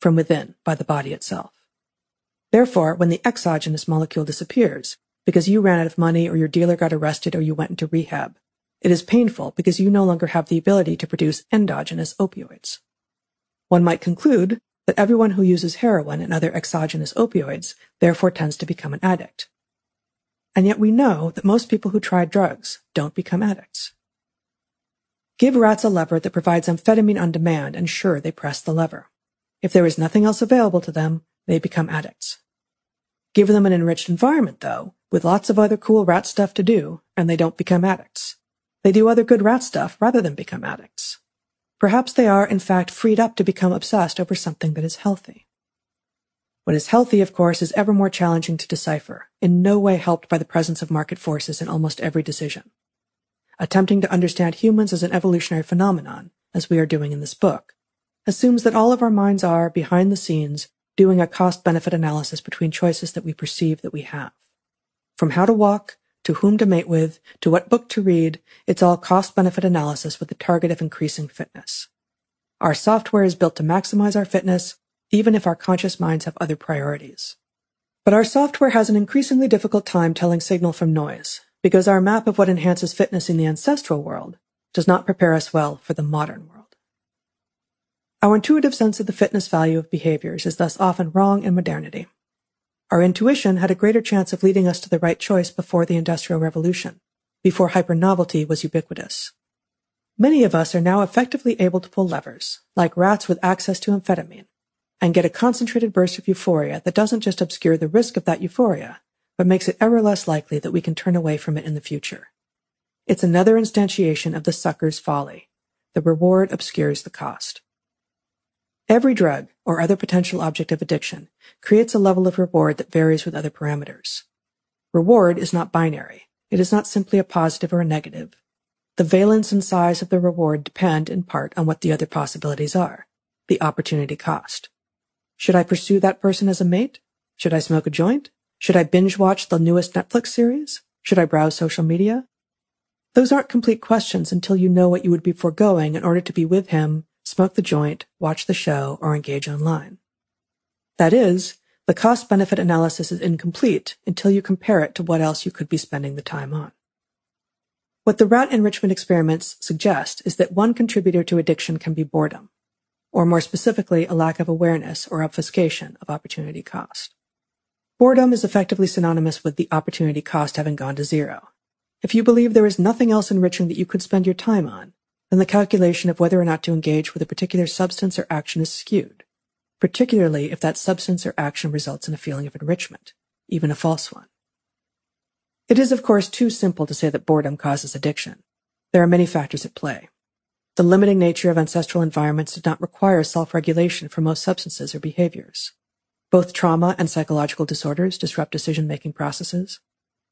from within, by the body itself. Therefore, when the exogenous molecule disappears, because you ran out of money or your dealer got arrested or you went into rehab, it is painful because you no longer have the ability to produce endogenous opioids. One might conclude that everyone who uses heroin and other exogenous opioids therefore tends to become an addict. And yet we know that most people who try drugs don't become addicts. Give rats a lever that provides amphetamine on demand and sure they press the lever. If there is nothing else available to them, they become addicts. Give them an enriched environment, though, with lots of other cool rat stuff to do, and they don't become addicts. They do other good rat stuff rather than become addicts. Perhaps they are, in fact, freed up to become obsessed over something that is healthy. What is healthy, of course, is ever more challenging to decipher, in no way helped by the presence of market forces in almost every decision. Attempting to understand humans as an evolutionary phenomenon, as we are doing in this book, assumes that all of our minds are, behind the scenes, doing a cost-benefit analysis between choices that we perceive that we have. From how to walk, to whom to mate with, to what book to read, it's all cost-benefit analysis with the target of increasing fitness. Our software is built to maximize our fitness, even if our conscious minds have other priorities. But our software has an increasingly difficult time telling signal from noise, because our map of what enhances fitness in the ancestral world does not prepare us well for the modern world. Our intuitive sense of the fitness value of behaviors is thus often wrong in modernity. Our intuition had a greater chance of leading us to the right choice before the Industrial Revolution, before hypernovelty was ubiquitous. Many of us are now effectively able to pull levers, like rats with access to amphetamine, and get a concentrated burst of euphoria that doesn't just obscure the risk of that euphoria, but makes it ever less likely that we can turn away from it in the future. It's another instantiation of the sucker's folly. The reward obscures the cost. Every drug or other potential object of addiction creates a level of reward that varies with other parameters. Reward is not binary. It is not simply a positive or a negative. The valence and size of the reward depend in part on what the other possibilities are, the opportunity cost. Should I pursue that person as a mate? Should I smoke a joint? Should I binge watch the newest Netflix series? Should I browse social media? Those aren't complete questions until you know what you would be foregoing in order to be with him, smoke the joint, watch the show, or engage online. That is, the cost benefit analysis is incomplete until you compare it to what else you could be spending the time on. What the rat enrichment experiments suggest is that one contributor to addiction can be boredom, or more specifically, a lack of awareness or obfuscation of opportunity cost. Boredom is effectively synonymous with the opportunity cost having gone to zero. If you believe there is nothing else enriching that you could spend your time on, then the calculation of whether or not to engage with a particular substance or action is skewed, particularly if that substance or action results in a feeling of enrichment, even a false one. It is, of course, too simple to say that boredom causes addiction. There are many factors at play. The limiting nature of ancestral environments did not require self-regulation for most substances or behaviors. Both trauma and psychological disorders disrupt decision-making processes.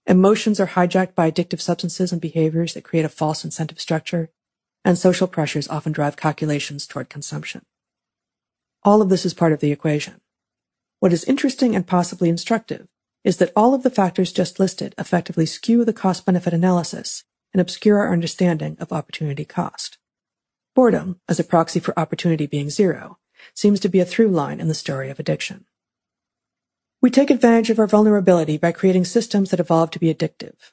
Emotions are hijacked by addictive substances and behaviors that create a false incentive structure, and social pressures often drive calculations toward consumption. All of this is part of the equation. What is interesting and possibly instructive is that all of the factors just listed effectively skew the cost-benefit analysis and obscure our understanding of opportunity cost. Boredom, as a proxy for opportunity being zero, seems to be a through line in the story of addiction. We take advantage of our vulnerability by creating systems that evolve to be addictive.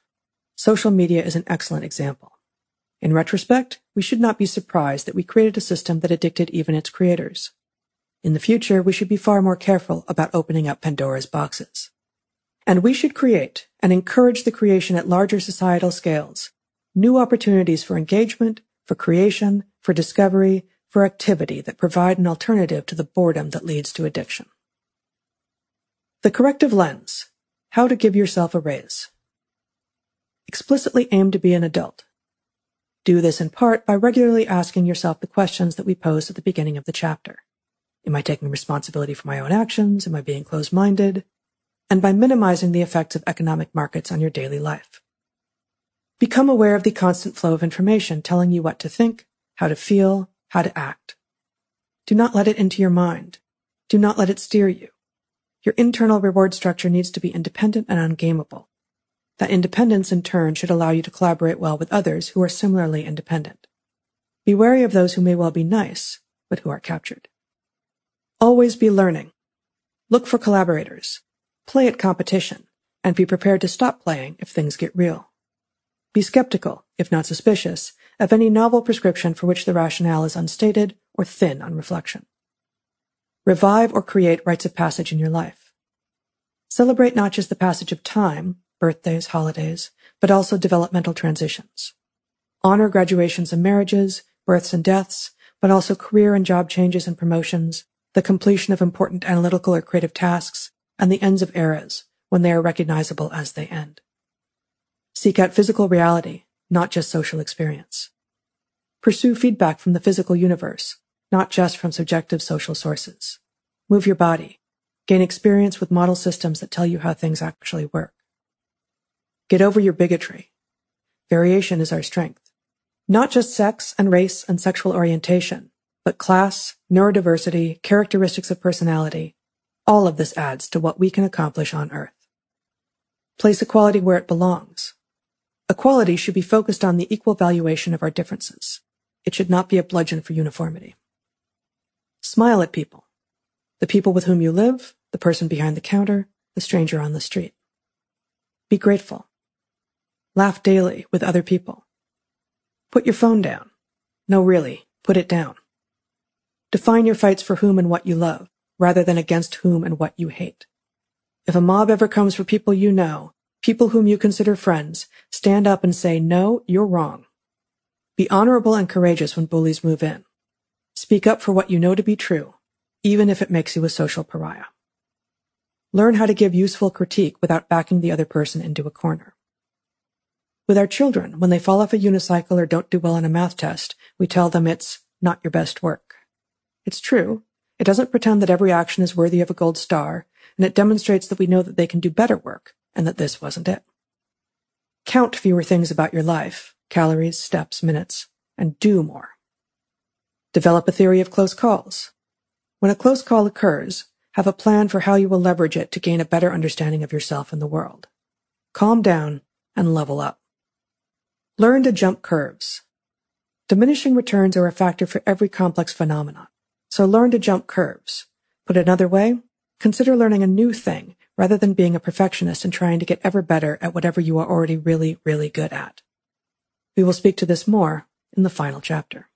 Social media is an excellent example. In retrospect, we should not be surprised that we created a system that addicted even its creators. In the future, we should be far more careful about opening up Pandora's boxes. And we should create and encourage the creation at larger societal scales, new opportunities for engagement, for creation, for discovery, for activity that provide an alternative to the boredom that leads to addiction. The corrective lens. How to give yourself a raise. Explicitly aim to be an adult. Do this in part by regularly asking yourself the questions that we posed at the beginning of the chapter. Am I taking responsibility for my own actions? Am I being closed-minded? and by minimizing the effects of economic markets on your daily life. Become aware of the constant flow of information telling you what to think, how to feel, how to act. Do not let it into your mind. Do not let it steer you. Your internal reward structure needs to be independent and ungameable. That independence in turn should allow you to collaborate well with others who are similarly independent. Be wary of those who may well be nice, but who are captured. Always be learning. Look for collaborators. Play at competition, and be prepared to stop playing if things get real. Be skeptical, if not suspicious, of any novel prescription for which the rationale is unstated or thin on reflection. Revive or create rites of passage in your life. Celebrate not just the passage of time, birthdays, holidays, but also developmental transitions. Honor graduations and marriages, births and deaths, but also career and job changes and promotions, the completion of important analytical or creative tasks, and the ends of eras when they are recognizable as they end. Seek out physical reality, not just social experience. Pursue feedback from the physical universe, not just from subjective social sources. Move your body. Gain experience with model systems that tell you how things actually work. Get over your bigotry. Variation is our strength. Not just sex and race and sexual orientation, but class, neurodiversity, characteristics of personality, all of this adds to what we can accomplish on Earth. Place equality where it belongs. Equality should be focused on the equal valuation of our differences. It should not be a bludgeon for uniformity. Smile at people. The people with whom you live, the person behind the counter, the stranger on the street. Be grateful. Laugh daily with other people. Put your phone down. No, really, put it down. Define your fights for whom and what you love, rather than against whom and what you hate. If a mob ever comes for people you know, people whom you consider friends, stand up and say, no, you're wrong. Be honorable and courageous when bullies move in. Speak up for what you know to be true, even if it makes you a social pariah. Learn how to give useful critique without backing the other person into a corner. With our children, when they fall off a unicycle or don't do well on a math test, we tell them it's not your best work. It's true. It doesn't pretend that every action is worthy of a gold star, and it demonstrates that we know that they can do better work, and that this wasn't it. Count fewer things about your life, calories, steps, minutes, and do more. Develop a theory of close calls. When a close call occurs, have a plan for how you will leverage it to gain a better understanding of yourself and the world. Calm down and level up. Learn to jump curves. Diminishing returns are a factor for every complex phenomenon, so learn to jump curves. Put another way, consider learning a new thing rather than being a perfectionist and trying to get ever better at whatever you are already really, really good at. We will speak to this more in the final chapter.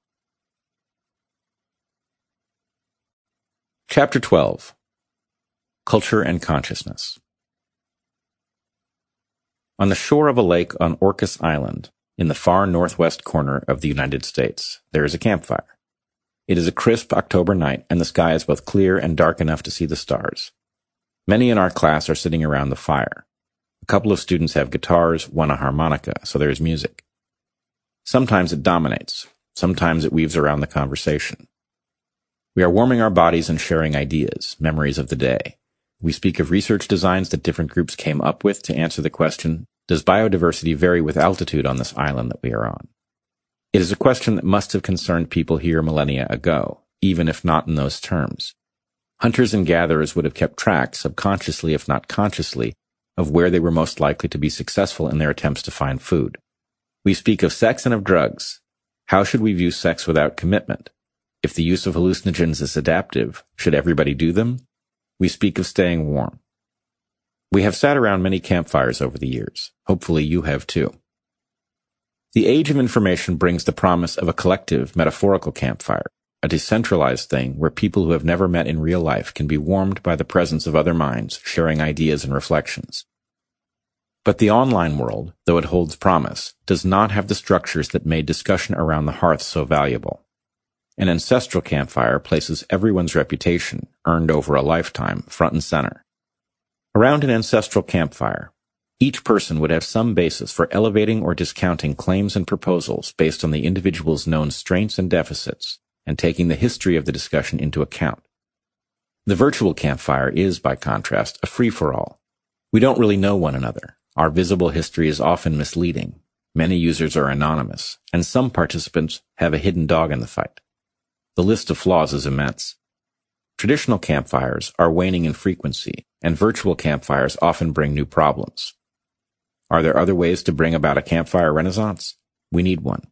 Chapter 12 Culture and Consciousness On the shore of a lake on Orcas Island, in the far northwest corner of the United States, there is a campfire. It is a crisp October night, and the sky is both clear and dark enough to see the stars. Many in our class are sitting around the fire. A couple of students have guitars, one a harmonica, so there is music. Sometimes it dominates. Sometimes it weaves around the conversation. We are warming our bodies and sharing ideas, memories of the day. We speak of research designs that different groups came up with to answer the question, does biodiversity vary with altitude on this island that we are on? It is a question that must have concerned people here millennia ago, even if not in those terms. Hunters and gatherers would have kept track, subconsciously if not consciously, of where they were most likely to be successful in their attempts to find food. We speak of sex and of drugs. How should we view sex without commitment? If the use of hallucinogens is adaptive, should everybody do them? We speak of staying warm. We have sat around many campfires over the years. Hopefully you have too. The age of information brings the promise of a collective, metaphorical campfire, a decentralized thing where people who have never met in real life can be warmed by the presence of other minds, sharing ideas and reflections. But the online world, though it holds promise, does not have the structures that made discussion around the hearth so valuable. An ancestral campfire places everyone's reputation, earned over a lifetime, front and center. Around an ancestral campfire, each person would have some basis for elevating or discounting claims and proposals based on the individual's known strengths and deficits, and taking the history of the discussion into account. The virtual campfire is, by contrast, a free-for-all. We don't really know one another. Our visible history is often misleading. Many users are anonymous, and some participants have a hidden dog in the fight. The list of flaws is immense. Traditional campfires are waning in frequency, and virtual campfires often bring new problems. Are there other ways to bring about a campfire renaissance? We need one.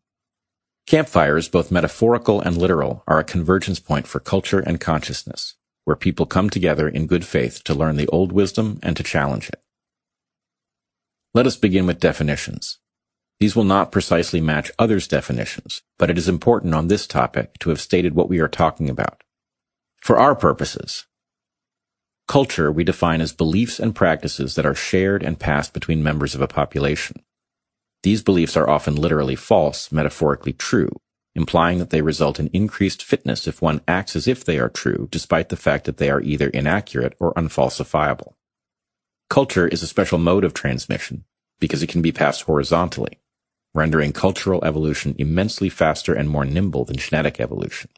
Campfires, both metaphorical and literal, are a convergence point for culture and consciousness, where people come together in good faith to learn the old wisdom and to challenge it. Let us begin with definitions. These will not precisely match others' definitions, but it is important on this topic to have stated what we are talking about. For our purposes, culture we define as beliefs and practices that are shared and passed between members of a population. These beliefs are often literally false, metaphorically true, implying that they result in increased fitness if one acts as if they are true, despite the fact that they are either inaccurate or unfalsifiable. Culture is a special mode of transmission because it can be passed horizontally rendering cultural evolution immensely faster and more nimble than genetic evolution.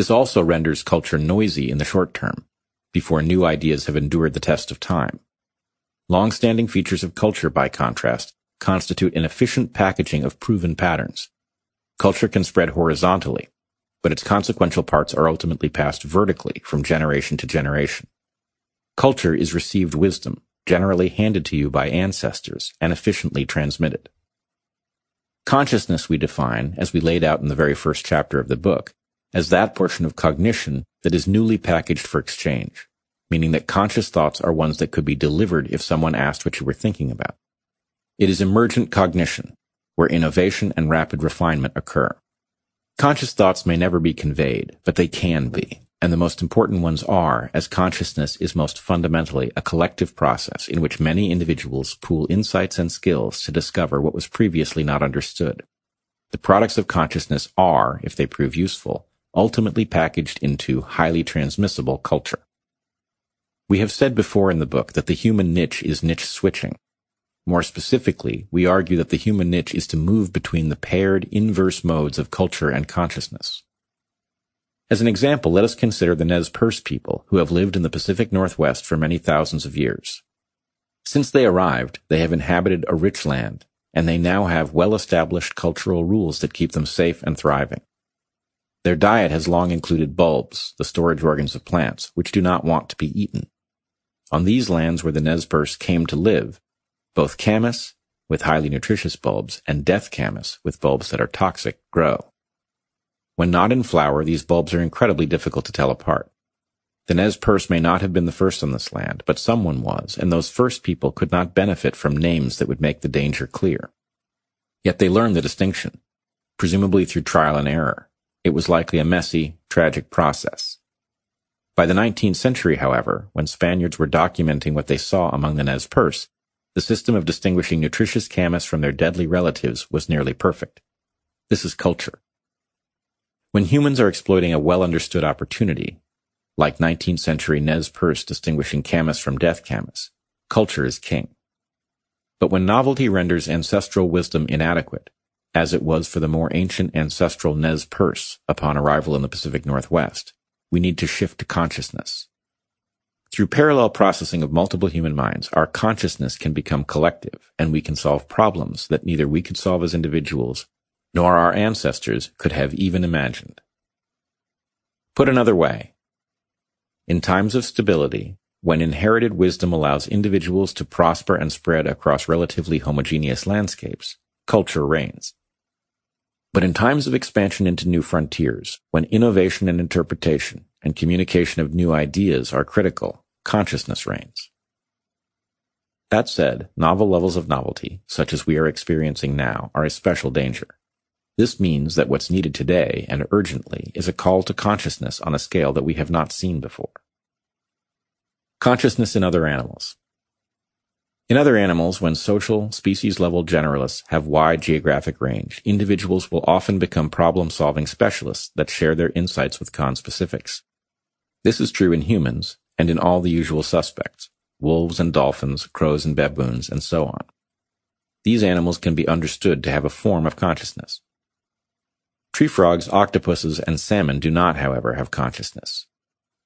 This also renders culture noisy in the short term, before new ideas have endured the test of time. Long-standing features of culture, by contrast, constitute an efficient packaging of proven patterns. Culture can spread horizontally, but its consequential parts are ultimately passed vertically from generation to generation. Culture is received wisdom, generally handed to you by ancestors and efficiently transmitted. Consciousness we define, as we laid out in the very first chapter of the book, as that portion of cognition that is newly packaged for exchange, meaning that conscious thoughts are ones that could be delivered if someone asked what you were thinking about. It is emergent cognition, where innovation and rapid refinement occur. Conscious thoughts may never be conveyed, but they can be. And the most important ones are, as consciousness is most fundamentally a collective process in which many individuals pool insights and skills to discover what was previously not understood. The products of consciousness are, if they prove useful, ultimately packaged into highly transmissible culture. We have said before in the book that the human niche is niche switching. More specifically, we argue that the human niche is to move between the paired inverse modes of culture and consciousness. As an example, let us consider the Nez Perce people who have lived in the Pacific Northwest for many thousands of years. Since they arrived, they have inhabited a rich land, and they now have well-established cultural rules that keep them safe and thriving. Their diet has long included bulbs, the storage organs of plants, which do not want to be eaten. On these lands where the Nez Perce came to live, both camas, with highly nutritious bulbs, and death camas, with bulbs that are toxic, grow. When not in flower, these bulbs are incredibly difficult to tell apart. The Nez Perce may not have been the first on this land, but someone was, and those first people could not benefit from names that would make the danger clear. Yet they learned the distinction, presumably through trial and error. It was likely a messy, tragic process. By the 19th century, however, when Spaniards were documenting what they saw among the Nez Perce, the system of distinguishing nutritious camas from their deadly relatives was nearly perfect. This is culture. When humans are exploiting a well-understood opportunity, like 19th century Nez Perce distinguishing camas from death camas, culture is king. But when novelty renders ancestral wisdom inadequate, as it was for the more ancient ancestral Nez Perce upon arrival in the Pacific Northwest, we need to shift to consciousness. Through parallel processing of multiple human minds, our consciousness can become collective, and we can solve problems that neither we could solve as individuals nor our ancestors could have even imagined. Put another way, in times of stability, when inherited wisdom allows individuals to prosper and spread across relatively homogeneous landscapes, culture reigns. But in times of expansion into new frontiers, when innovation and interpretation and communication of new ideas are critical, consciousness reigns. That said, novel levels of novelty, such as we are experiencing now, are a special danger. This means that what's needed today and urgently is a call to consciousness on a scale that we have not seen before. Consciousness in other animals. In other animals, when social, species-level generalists have wide geographic range, individuals will often become problem-solving specialists that share their insights with conspecifics. This is true in humans and in all the usual suspects, wolves and dolphins, crows and baboons, and so on. These animals can be understood to have a form of consciousness. Tree frogs, octopuses, and salmon do not, however, have consciousness.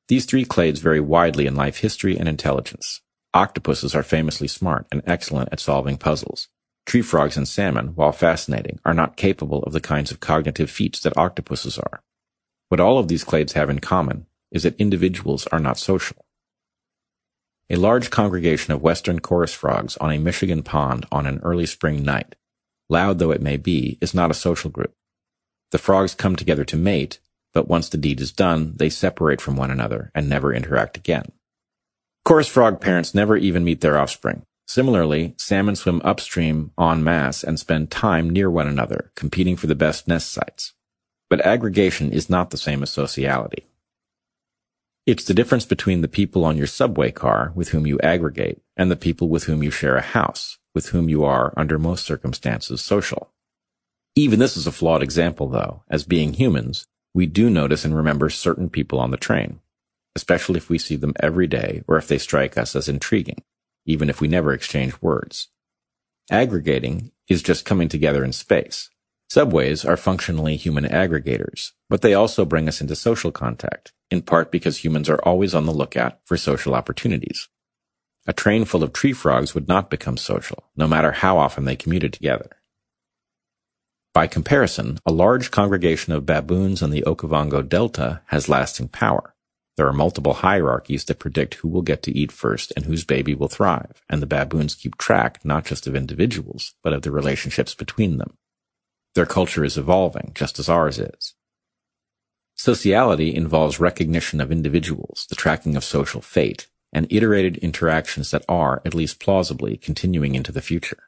These three clades vary widely in life history and intelligence. Octopuses are famously smart and excellent at solving puzzles. Tree frogs and salmon, while fascinating, are not capable of the kinds of cognitive feats that octopuses are. What all of these clades have in common is that individuals are not social. A large congregation of western chorus frogs on a Michigan pond on an early spring night, loud though it may be, is not a social group. The frogs come together to mate, but once the deed is done, they separate from one another and never interact again. Chorus frog parents never even meet their offspring. Similarly, salmon swim upstream en masse and spend time near one another, competing for the best nest sites. But aggregation is not the same as sociality. It's the difference between the people on your subway car with whom you aggregate and the people with whom you share a house, with whom you are, under most circumstances, social. Even this is a flawed example, though, as being humans, we do notice and remember certain people on the train, especially if we see them every day or if they strike us as intriguing, even if we never exchange words. Aggregating is just coming together in space. Subways are functionally human aggregators, but they also bring us into social contact, in part because humans are always on the lookout for social opportunities. A train full of tree frogs would not become social, no matter how often they commuted together. By comparison, a large congregation of baboons in the Okavango Delta has lasting power. There are multiple hierarchies that predict who will get to eat first and whose baby will thrive, and the baboons keep track not just of individuals, but of the relationships between them. Their culture is evolving, just as ours is. Sociality involves recognition of individuals, the tracking of social fate, and iterated interactions that are, at least plausibly, continuing into the future.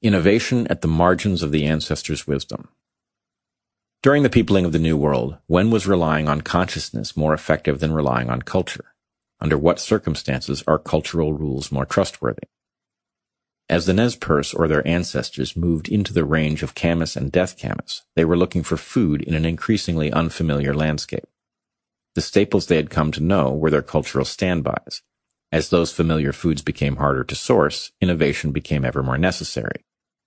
Innovation at the margins of the ancestors' wisdom. During the peopling of the New World, when was relying on consciousness more effective than relying on culture? Under what circumstances are cultural rules more trustworthy? As the Nez Perce or their ancestors moved into the range of Camas and Death Camas, they were looking for food in an increasingly unfamiliar landscape. The staples they had come to know were their cultural standbys. As those familiar foods became harder to source, innovation became ever more necessary.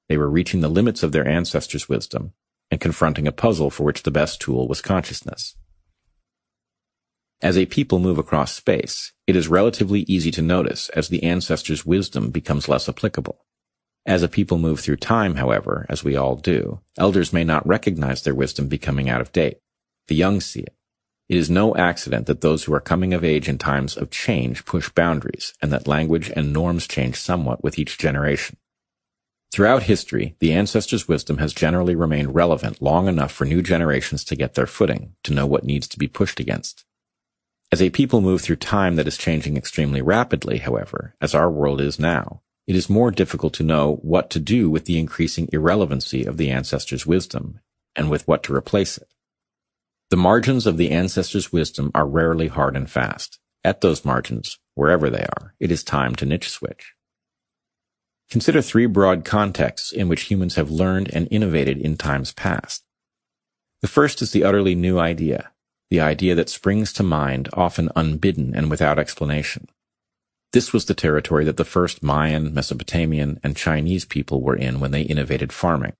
They were reaching the limits of their ancestors' wisdom and confronting a puzzle for which the best tool was consciousness. As a people move across space, it is relatively easy to notice as the ancestors' wisdom becomes less applicable. As a people move through time, however, as we all do, elders may not recognize their wisdom becoming out of date. The young see it. It is no accident that those who are coming of age in times of change push boundaries, and that language and norms change somewhat with each generation. Throughout history, the ancestors' wisdom has generally remained relevant long enough for new generations to get their footing, to know what needs to be pushed against. As a people move through time that is changing extremely rapidly, however, as our world is now, it is more difficult to know what to do with the increasing irrelevancy of the ancestors' wisdom, and with what to replace it. The margins of the ancestors' wisdom are rarely hard and fast. At those margins, wherever they are, it is time to niche switch. Consider three broad contexts in which humans have learned and innovated in times past. The first is the utterly new idea, the idea that springs to mind often unbidden and without explanation. This was the territory that the first Mayan, Mesopotamian, and Chinese people were in when they innovated farming.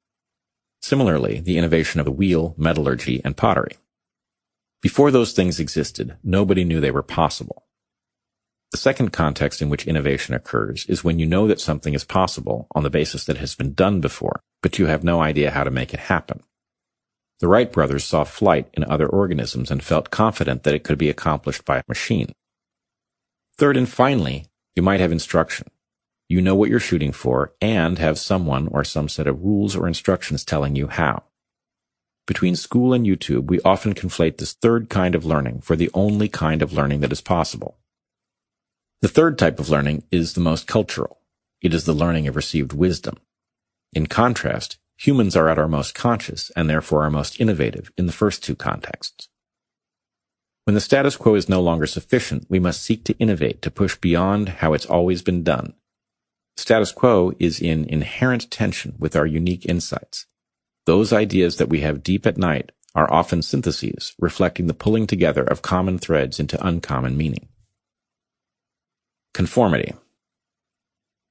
Similarly, the innovation of the wheel, metallurgy, and pottery. Before those things existed, nobody knew they were possible. The second context in which innovation occurs is when you know that something is possible on the basis that it has been done before, but you have no idea how to make it happen. The Wright brothers saw flight in other organisms and felt confident that it could be accomplished by a machine. Third and finally, you might have instruction. You know what you're shooting for and have someone or some set of rules or instructions telling you how. Between school and YouTube, we often conflate this third kind of learning for the only kind of learning that is possible. The third type of learning is the most cultural. It is the learning of received wisdom. In contrast, humans are at our most conscious and therefore our most innovative in the first two contexts. When the status quo is no longer sufficient, we must seek to innovate to push beyond how it's always been done. Status quo is in inherent tension with our unique insights. Those ideas that we have deep at night are often syntheses reflecting the pulling together of common threads into uncommon meaning. Conformity.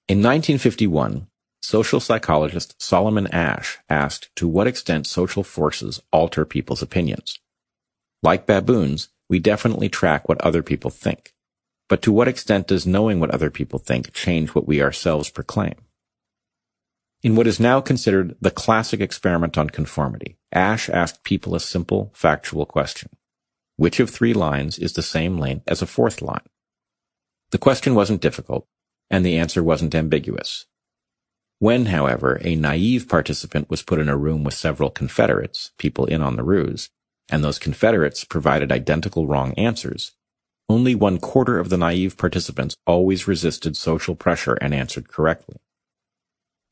In 1951, social psychologist Solomon Asch asked to what extent social forces alter people's opinions. Like baboons, we definitely track what other people think. But to what extent does knowing what other people think change what we ourselves proclaim? In what is now considered the classic experiment on conformity, Asch asked people a simple, factual question. Which of three lines is the same length as a fourth line? The question wasn't difficult, and the answer wasn't ambiguous. When, however, a naive participant was put in a room with several Confederates, people in on the ruse, and those Confederates provided identical wrong answers, only one quarter of the naive participants always resisted social pressure and answered correctly.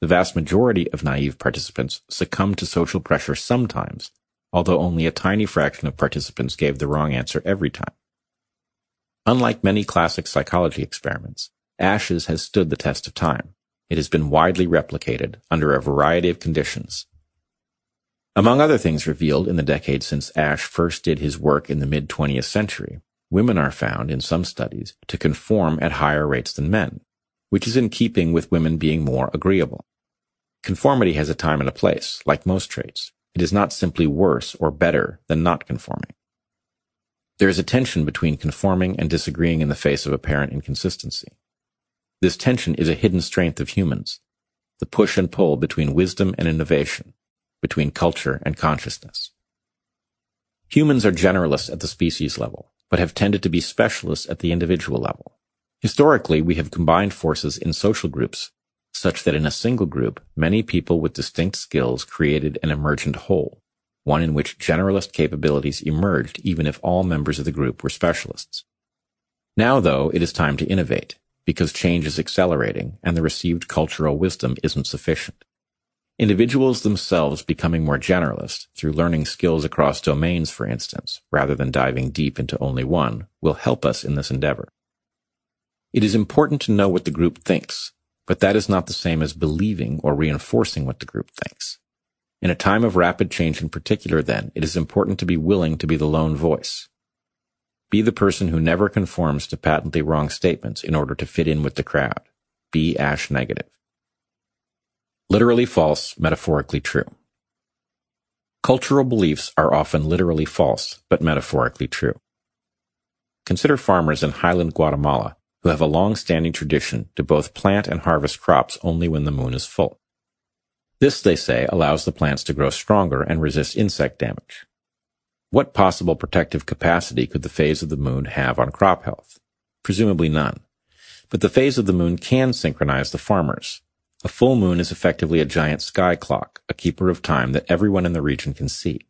The vast majority of naive participants succumbed to social pressure sometimes, although only a tiny fraction of participants gave the wrong answer every time. Unlike many classic psychology experiments, Asch's has stood the test of time. It has been widely replicated under a variety of conditions. Among other things revealed in the decades since Asch first did his work in the mid-20th century, women are found, in some studies, to conform at higher rates than men, which is in keeping with women being more agreeable. Conformity has a time and a place, like most traits. It is not simply worse or better than not conforming. There is a tension between conforming and disagreeing in the face of apparent inconsistency. This tension is a hidden strength of humans, the push and pull between wisdom and innovation, between culture and consciousness. Humans are generalists at the species level, but have tended to be specialists at the individual level. Historically, we have combined forces in social groups such that in a single group, many people with distinct skills created an emergent whole one in which generalist capabilities emerged even if all members of the group were specialists. Now, though, it is time to innovate, because change is accelerating and the received cultural wisdom isn't sufficient. Individuals themselves becoming more generalist, through learning skills across domains, for instance, rather than diving deep into only one, will help us in this endeavor. It is important to know what the group thinks, but that is not the same as believing or reinforcing what the group thinks. In a time of rapid change in particular, then, it is important to be willing to be the lone voice. Be the person who never conforms to patently wrong statements in order to fit in with the crowd. Be Asch negative. Literally false, metaphorically true. Cultural beliefs are often literally false, but metaphorically true. Consider farmers in highland Guatemala who have a long-standing tradition to both plant and harvest crops only when the moon is full. This, they say, allows the plants to grow stronger and resist insect damage. What possible protective capacity could the phase of the moon have on crop health? Presumably none. But the phase of the moon can synchronize the farmers. A full moon is effectively a giant sky clock, a keeper of time that everyone in the region can see.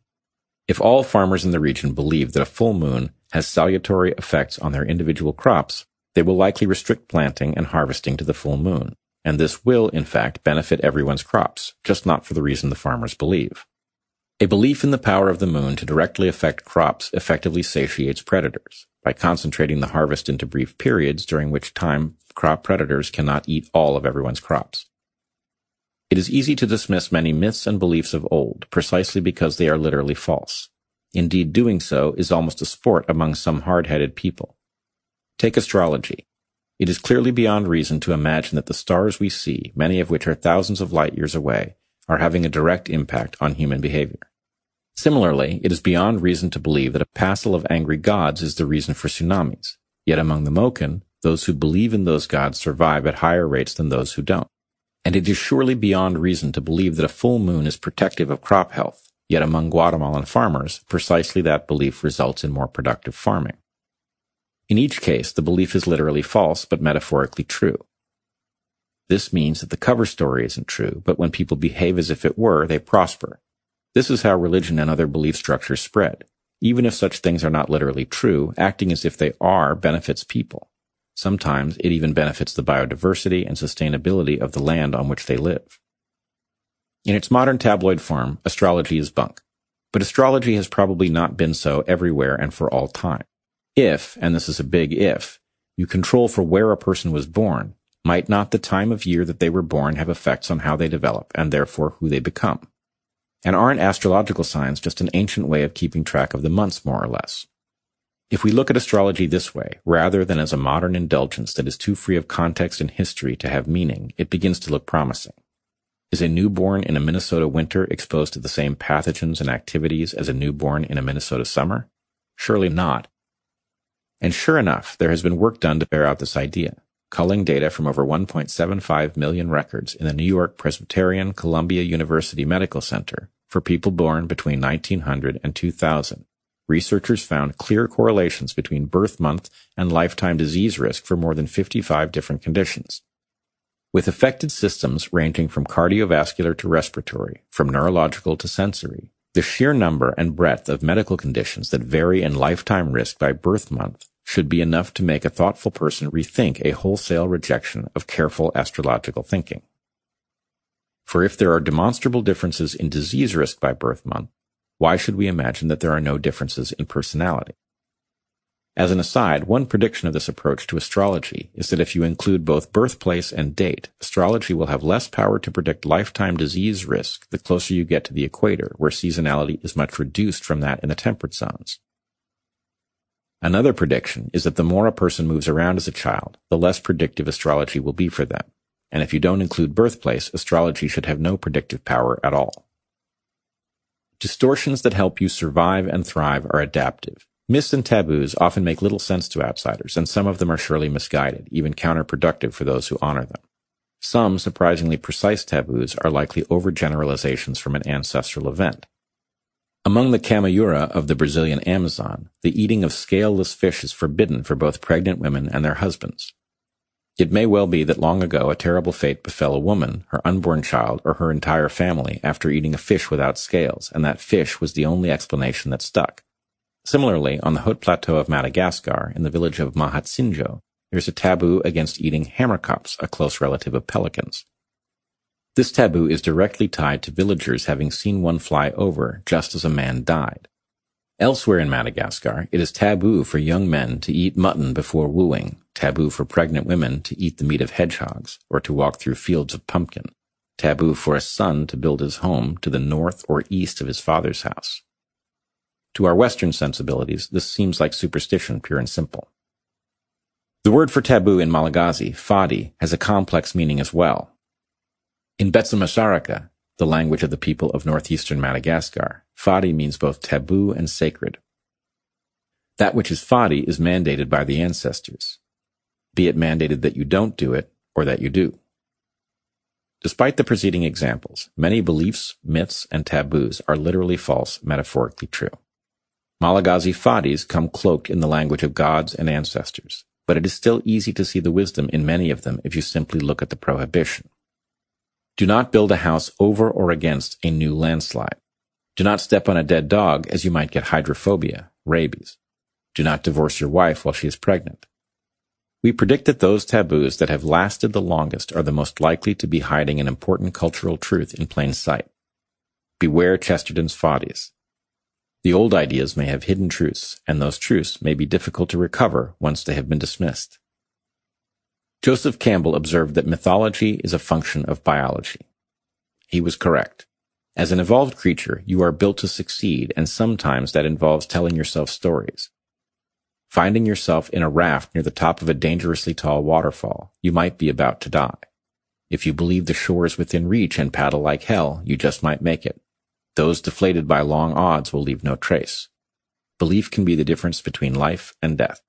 If all farmers in the region believe that a full moon has salutary effects on their individual crops, they will likely restrict planting and harvesting to the full moon, and this will, in fact, benefit everyone's crops, just not for the reason the farmers believe. A belief in the power of the moon to directly affect crops effectively satiates predators by concentrating the harvest into brief periods during which time crop predators cannot eat all of everyone's crops. It is easy to dismiss many myths and beliefs of old precisely because they are literally false. Indeed, doing so is almost a sport among some hard-headed people. Take astrology. It is clearly beyond reason to imagine that the stars we see, many of which are thousands of light years away, are having a direct impact on human behavior. Similarly, it is beyond reason to believe that a passel of angry gods is the reason for tsunamis. Yet among the Moken, those who believe in those gods survive at higher rates than those who don't. And it is surely beyond reason to believe that a full moon is protective of crop health. Yet among Guatemalan farmers, precisely that belief results in more productive farming. In each case, the belief is literally false, but metaphorically true. This means that the cover story isn't true, but when people behave as if it were, they prosper. This is how religion and other belief structures spread. Even if such things are not literally true, acting as if they are benefits people. Sometimes it even benefits the biodiversity and sustainability of the land on which they live. In its modern tabloid form, astrology is bunk. But astrology has probably not been so everywhere and for all time. If, and this is a big if, you control for where a person was born, might not the time of year that they were born have effects on how they develop and therefore who they become? And aren't astrological signs just an ancient way of keeping track of the months more or less? If we look at astrology this way, rather than as a modern indulgence that is too free of context and history to have meaning, it begins to look promising. Is a newborn in a Minnesota winter exposed to the same pathogens and activities as a newborn in a Minnesota summer? Surely not, and sure enough, there has been work done to bear out this idea, culling data from over 1.75 million records in the New York Presbyterian Columbia University Medical Center for people born between 1900 and 2000. Researchers found clear correlations between birth month and lifetime disease risk for more than 55 different conditions. With affected systems ranging from cardiovascular to respiratory, from neurological to sensory, the sheer number and breadth of medical conditions that vary in lifetime risk by birth month should be enough to make a thoughtful person rethink a wholesale rejection of careful astrological thinking. For if there are demonstrable differences in disease risk by birth month, why should we imagine that there are no differences in personality? As an aside, one prediction of this approach to astrology is that if you include both birthplace and date, astrology will have less power to predict lifetime disease risk the closer you get to the equator, where seasonality is much reduced from that in the temperate zones. Another prediction is that the more a person moves around as a child, the less predictive astrology will be for them. And if you don't include birthplace, astrology should have no predictive power at all. Distortions that help you survive and thrive are adaptive. Myths and taboos often make little sense to outsiders, and some of them are surely misguided, even counterproductive for those who honor them. Some surprisingly precise taboos are likely overgeneralizations from an ancestral event. Among the Kamayura of the Brazilian Amazon, the eating of scaleless fish is forbidden for both pregnant women and their husbands. It may well be that long ago a terrible fate befell a woman, her unborn child, or her entire family after eating a fish without scales, and that fish was the only explanation that stuck. Similarly, on the Haut Plateau of Madagascar, in the village of Mahatsinjo, there is a taboo against eating hamerkops, a close relative of pelicans. This taboo is directly tied to villagers having seen one fly over just as a man died. Elsewhere in Madagascar, it is taboo for young men to eat mutton before wooing, taboo for pregnant women to eat the meat of hedgehogs, or to walk through fields of pumpkin, taboo for a son to build his home to the north or east of his father's house. To our Western sensibilities, this seems like superstition pure and simple. The word for taboo in Malagasy, fadi, has a complex meaning as well. In Betsimisaraka, the language of the people of northeastern Madagascar, fadi means both taboo and sacred. That which is fadi is mandated by the ancestors, be it mandated that you don't do it or that you do. Despite the preceding examples, many beliefs, myths, and taboos are literally false, metaphorically true. Malagasy fadis come cloaked in the language of gods and ancestors, but it is still easy to see the wisdom in many of them if you simply look at the prohibition. Do not build a house over or against a new landslide. Do not step on a dead dog as you might get hydrophobia, rabies. Do not divorce your wife while she is pregnant. We predict that those taboos that have lasted the longest are the most likely to be hiding an important cultural truth in plain sight. Beware Chesterton's fadis. The old ideas may have hidden truths, and those truths may be difficult to recover once they have been dismissed. Joseph Campbell observed that mythology is a function of biology. He was correct. As an evolved creature, you are built to succeed, and sometimes that involves telling yourself stories. Finding yourself in a raft near the top of a dangerously tall waterfall, you might be about to die. If you believe the shore is within reach and paddle like hell, you just might make it. Those deflated by long odds will leave no trace. Belief can be the difference between life and death.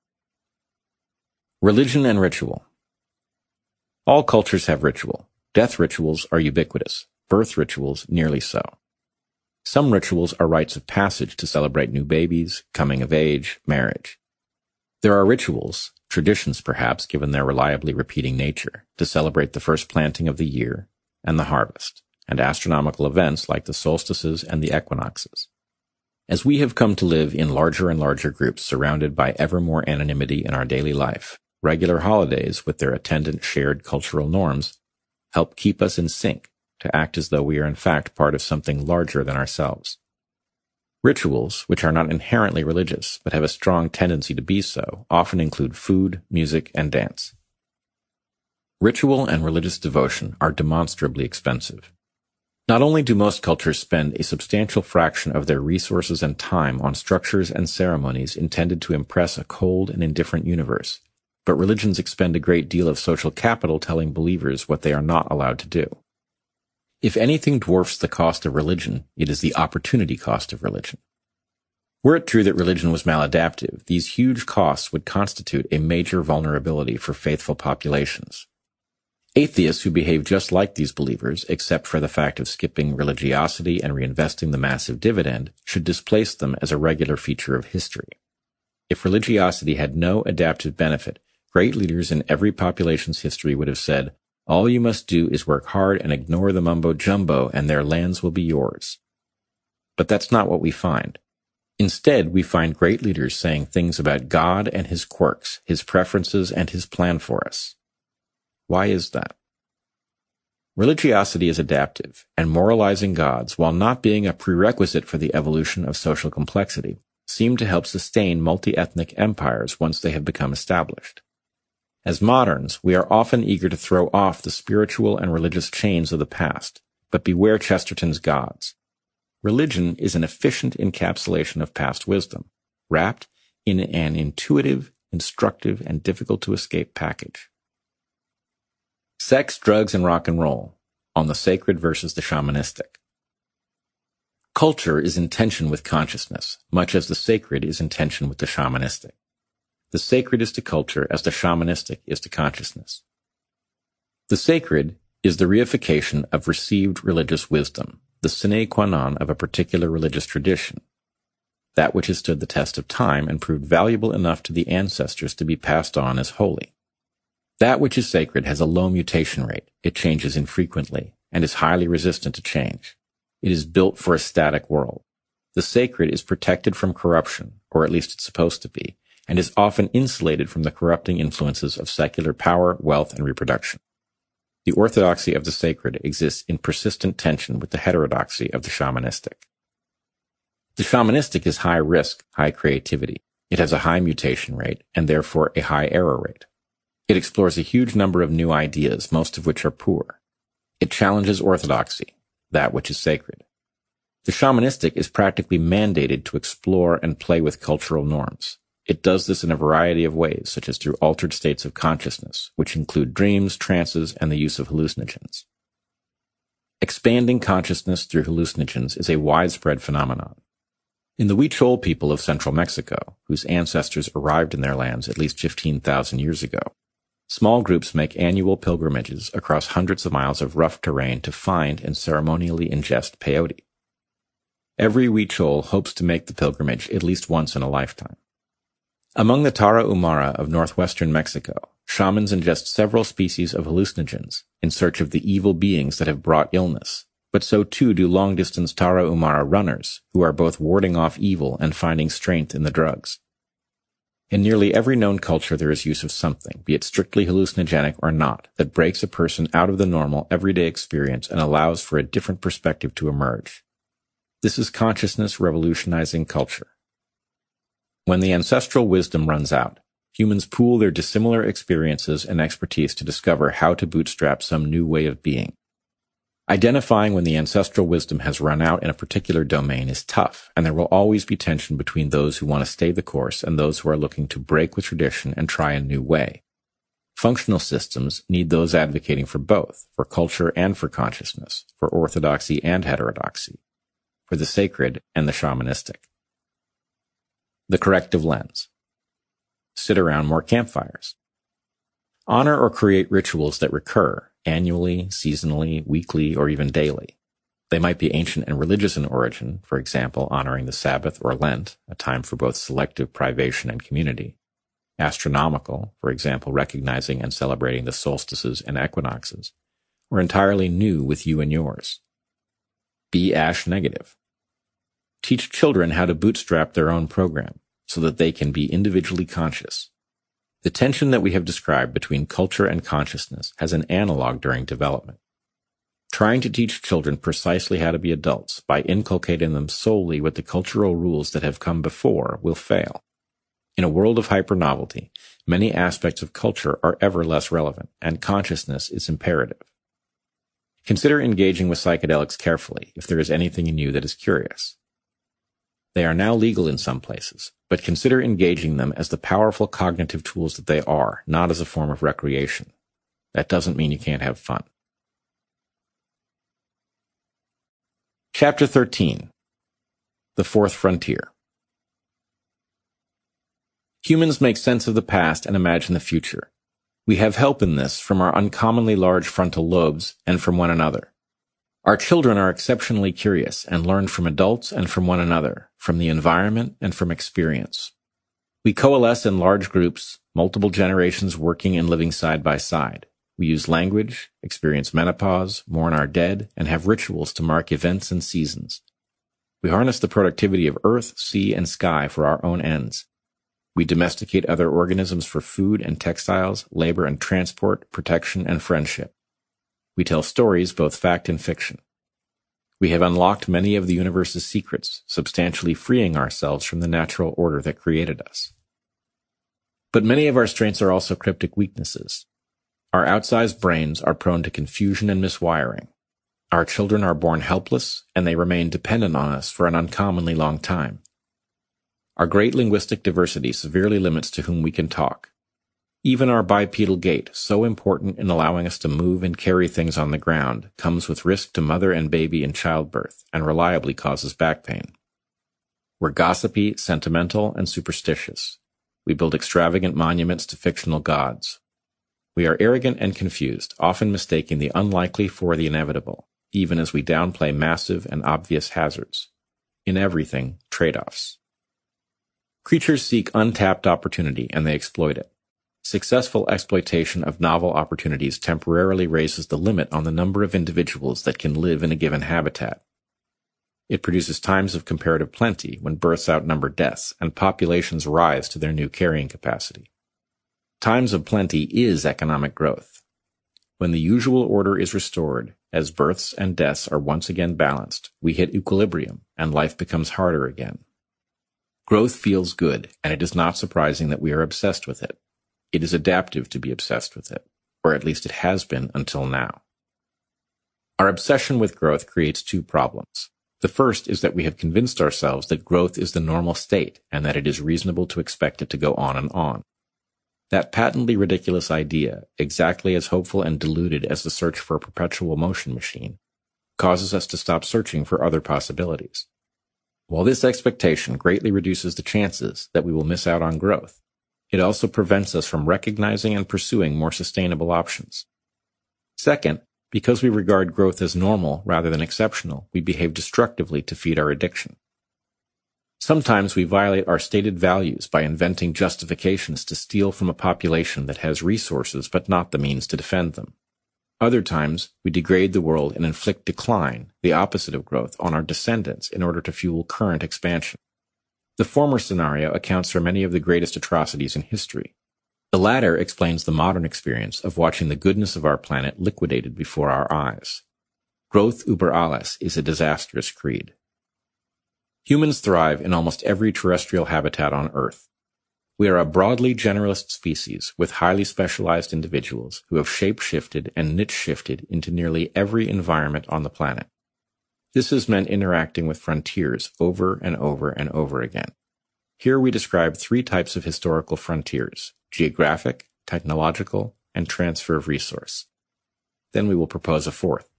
Religion and ritual. All cultures have ritual. Death rituals are ubiquitous. Birth rituals nearly so. Some rituals are rites of passage to celebrate new babies, coming of age, marriage. There are rituals, traditions perhaps given their reliably repeating nature, to celebrate the first planting of the year and the harvest, and astronomical events like the solstices and the equinoxes. As we have come to live in larger and larger groups surrounded by ever more anonymity in our daily life, regular holidays with their attendant shared cultural norms help keep us in sync to act as though we are in fact part of something larger than ourselves. Rituals, which are not inherently religious, but have a strong tendency to be so, often include food, music, and dance. Ritual and religious devotion are demonstrably expensive. Not only do most cultures spend a substantial fraction of their resources and time on structures and ceremonies intended to impress a cold and indifferent universe, but religions expend a great deal of social capital telling believers what they are not allowed to do. If anything dwarfs the cost of religion, it is the opportunity cost of religion. Were it true that religion was maladaptive, these huge costs would constitute a major vulnerability for faithful populations. Atheists who behave just like these believers, except for the fact of skipping religiosity and reinvesting the massive dividend, should displace them as a regular feature of history. If religiosity had no adaptive benefit, great leaders in every population's history would have said, all you must do is work hard and ignore the mumbo jumbo and their lands will be yours. But that's not what we find. Instead, we find great leaders saying things about God and his quirks, his preferences, and his plan for us. Why is that? Religiosity is adaptive, and moralizing gods, while not being a prerequisite for the evolution of social complexity, seem to help sustain multi-ethnic empires once they have become established. As moderns, we are often eager to throw off the spiritual and religious chains of the past, but beware Chesterton's gods. Religion is an efficient encapsulation of past wisdom, wrapped in an intuitive, instructive, and difficult to escape package. Sex, drugs, and rock and roll on the sacred versus the shamanistic. Culture is in tension with consciousness, much as the sacred is in tension with the shamanistic. The sacred is to culture as the shamanistic is to consciousness. The sacred is the reification of received religious wisdom, the sine qua non of a particular religious tradition, that which has stood the test of time and proved valuable enough to the ancestors to be passed on as holy. That which is sacred has a low mutation rate, it changes infrequently, and is highly resistant to change. It is built for a static world. The sacred is protected from corruption, or at least it's supposed to be, and is often insulated from the corrupting influences of secular power, wealth, and reproduction. The orthodoxy of the sacred exists in persistent tension with the heterodoxy of the shamanistic. The shamanistic is high risk, high creativity. It has a high mutation rate and therefore a high error rate. It explores a huge number of new ideas, most of which are poor. It challenges orthodoxy, that which is sacred. The shamanistic is practically mandated to explore and play with cultural norms. It does this in a variety of ways, such as through altered states of consciousness, which include dreams, trances, and the use of hallucinogens. Expanding consciousness through hallucinogens is a widespread phenomenon. In the Huichol people of central Mexico, whose ancestors arrived in their lands at least 15,000 years ago, small groups make annual pilgrimages across hundreds of miles of rough terrain to find and ceremonially ingest peyote. Every Huichol hopes to make the pilgrimage at least once in a lifetime. Among the Tarahumara of northwestern Mexico, shamans ingest several species of hallucinogens in search of the evil beings that have brought illness, but so too do long-distance Tarahumara runners, who are both warding off evil and finding strength in the drugs. In nearly every known culture there is use of something, be it strictly hallucinogenic or not, that breaks a person out of the normal everyday experience and allows for a different perspective to emerge. This is consciousness revolutionizing culture. When the ancestral wisdom runs out, humans pool their dissimilar experiences and expertise to discover how to bootstrap some new way of being. Identifying when the ancestral wisdom has run out in a particular domain is tough, and there will always be tension between those who want to stay the course and those who are looking to break with tradition and try a new way. Functional systems need those advocating for both, for culture and for consciousness, for orthodoxy and heterodoxy, for the sacred and the shamanistic. The corrective lens. Sit around more campfires. Honor or create rituals that recur, annually, seasonally, weekly, or even daily. They might be ancient and religious in origin, for example, honoring the Sabbath or Lent, a time for both selective privation and community. Astronomical, for example, recognizing and celebrating the solstices and equinoxes. Or entirely new with you and yours. Be Asch negative. Teach children how to bootstrap their own program so that they can be individually conscious, the tension that we have described between culture and consciousness has an analog during development. Trying to teach children precisely how to be adults by inculcating them solely with the cultural rules that have come before will fail. In a world of hypernovelty, many aspects of culture are ever less relevant, and consciousness is imperative. Consider engaging with psychedelics carefully if there is anything in you that is curious. They are now legal in some places, but consider engaging them as the powerful cognitive tools that they are, not as a form of recreation. That doesn't mean you can't have fun. Chapter 13 The Fourth Frontier Humans make sense of the past and imagine the future. We have help in this from our uncommonly large frontal lobes and from one another. Our children are exceptionally curious and learn from adults and from one another, from the environment and from experience. We coalesce in large groups, multiple generations working and living side by side. We use language, experience menopause, mourn our dead, and have rituals to mark events and seasons. We harness the productivity of earth, sea, and sky for our own ends. We domesticate other organisms for food and textiles, labor and transport, protection and friendship. We tell stories, both fact and fiction. We have unlocked many of the universe's secrets, substantially freeing ourselves from the natural order that created us. But many of our strengths are also cryptic weaknesses. Our outsized brains are prone to confusion and miswiring. Our children are born helpless, and they remain dependent on us for an uncommonly long time. Our great linguistic diversity severely limits to whom we can talk, even our bipedal gait, so important in allowing us to move and carry things on the ground, comes with risk to mother and baby in childbirth and reliably causes back pain. We're gossipy, sentimental, and superstitious. We build extravagant monuments to fictional gods. We are arrogant and confused, often mistaking the unlikely for the inevitable, even as we downplay massive and obvious hazards. In everything, trade-offs. Creatures seek untapped opportunity and they exploit it. Successful exploitation of novel opportunities temporarily raises the limit on the number of individuals that can live in a given habitat. It produces times of comparative plenty when births outnumber deaths and populations rise to their new carrying capacity. Times of plenty is economic growth. When the usual order is restored, as births and deaths are once again balanced, we hit equilibrium and life becomes harder again. Growth feels good, and it is not surprising that we are obsessed with it. It is adaptive to be obsessed with it, or at least it has been until now. Our obsession with growth creates two problems. The first is that we have convinced ourselves that growth is the normal state and that it is reasonable to expect it to go on and on. That patently ridiculous idea, exactly as hopeful and deluded as the search for a perpetual motion machine, causes us to stop searching for other possibilities. While this expectation greatly reduces the chances that we will miss out on growth, it also prevents us from recognizing and pursuing more sustainable options. Second, because we regard growth as normal rather than exceptional, we behave destructively to feed our addiction. Sometimes we violate our stated values by inventing justifications to steal from a population that has resources but not the means to defend them. Other times, we degrade the world and inflict decline, the opposite of growth, on our descendants in order to fuel current expansion. The former scenario accounts for many of the greatest atrocities in history. The latter explains the modern experience of watching the goodness of our planet liquidated before our eyes. Growth über alles is a disastrous creed. Humans thrive in almost every terrestrial habitat on Earth. We are a broadly generalist species with highly specialized individuals who have shape-shifted and niche-shifted into nearly every environment on the planet. This has meant interacting with frontiers over and over and over again. Here we describe three types of historical frontiers, geographic, technological, and transfer of resource. Then we will propose a fourth.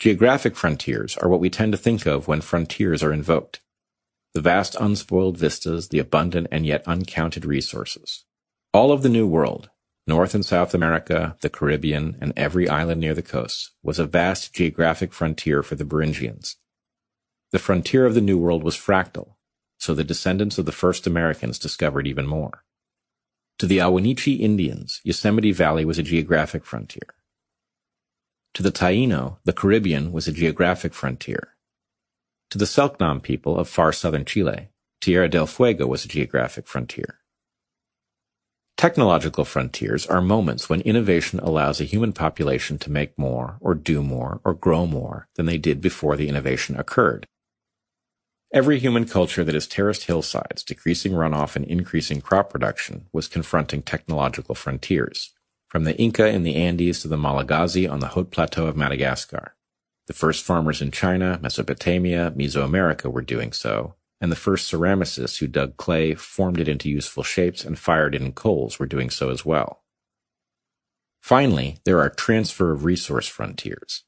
Geographic frontiers are what we tend to think of when frontiers are invoked. The vast unspoiled vistas, the abundant and yet uncounted resources. All of the New World, North and South America, the Caribbean, and every island near the coast, was a vast geographic frontier for the Beringians. The frontier of the New World was fractal, so the descendants of the first Americans discovered even more. To the Ahwahnechee Indians, Yosemite Valley was a geographic frontier. To the Taino, the Caribbean was a geographic frontier. To the Selknam people of far southern Chile, Tierra del Fuego was a geographic frontier. Technological frontiers are moments when innovation allows a human population to make more, or do more, or grow more than they did before the innovation occurred. Every human culture that has terraced hillsides, decreasing runoff and increasing crop production, was confronting technological frontiers from the Inca in the Andes to the Malagasy on the Haut Plateau of Madagascar. The first farmers in China, Mesopotamia, Mesoamerica were doing so, and the first ceramicists who dug clay, formed it into useful shapes, and fired it in coals were doing so as well. Finally, there are transfer of resource frontiers.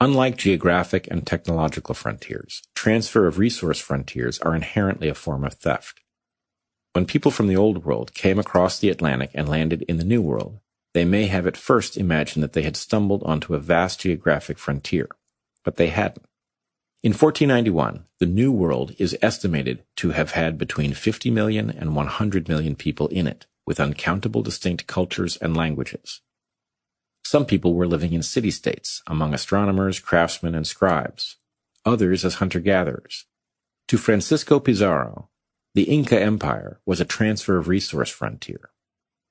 Unlike geographic and technological frontiers, transfer of resource frontiers are inherently a form of theft. When people from the Old World came across the Atlantic and landed in the New World, they may have at first imagined that they had stumbled onto a vast geographic frontier, but they hadn't. In 1491, the New World is estimated to have had between 50 million and 100 million people in it, with uncountable distinct cultures and languages. Some people were living in city-states, among astronomers, craftsmen, and scribes, others as hunter-gatherers. To Francisco Pizarro, the Inca Empire was a transfer of resource frontier.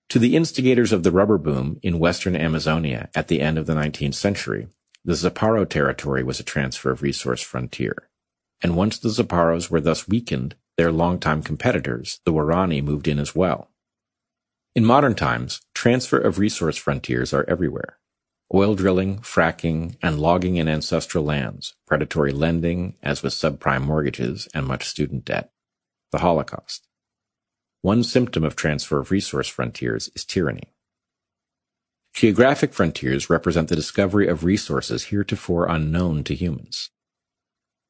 To the instigators of the rubber boom in western Amazonia at the end of the 19th century, the Zaparo territory was a transfer of resource frontier. And once the Zaparos were thus weakened, their longtime competitors, the Waorani, moved in as well. In modern times, transfer of resource frontiers are everywhere. Oil drilling, fracking, and logging in ancestral lands, predatory lending, as with subprime mortgages and much student debt, the Holocaust. One symptom of transfer of resource frontiers is tyranny. Geographic frontiers represent the discovery of resources heretofore unknown to humans.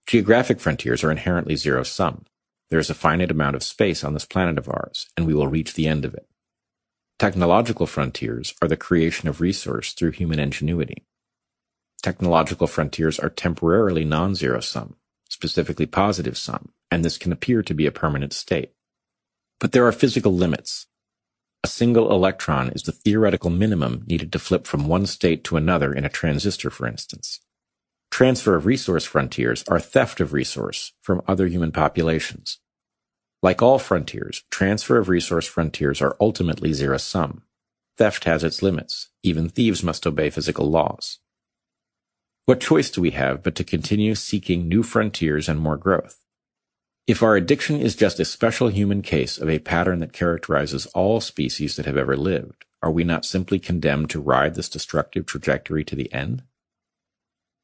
Geographic frontiers are inherently zero-sum. There is a finite amount of space on this planet of ours, and we will reach the end of it. Technological frontiers are the creation of resource through human ingenuity. Technological frontiers are temporarily non-zero sum, specifically positive sum, and this can appear to be a permanent state. But there are physical limits. A single electron is the theoretical minimum needed to flip from one state to another in a transistor, for instance. Transfer of resource frontiers are theft of resource from other human populations. Like all frontiers, transfer of resource frontiers are ultimately zero-sum. Theft has its limits. Even thieves must obey physical laws. What choice do we have but to continue seeking new frontiers and more growth? If our addiction is just a special human case of a pattern that characterizes all species that have ever lived, are we not simply condemned to ride this destructive trajectory to the end?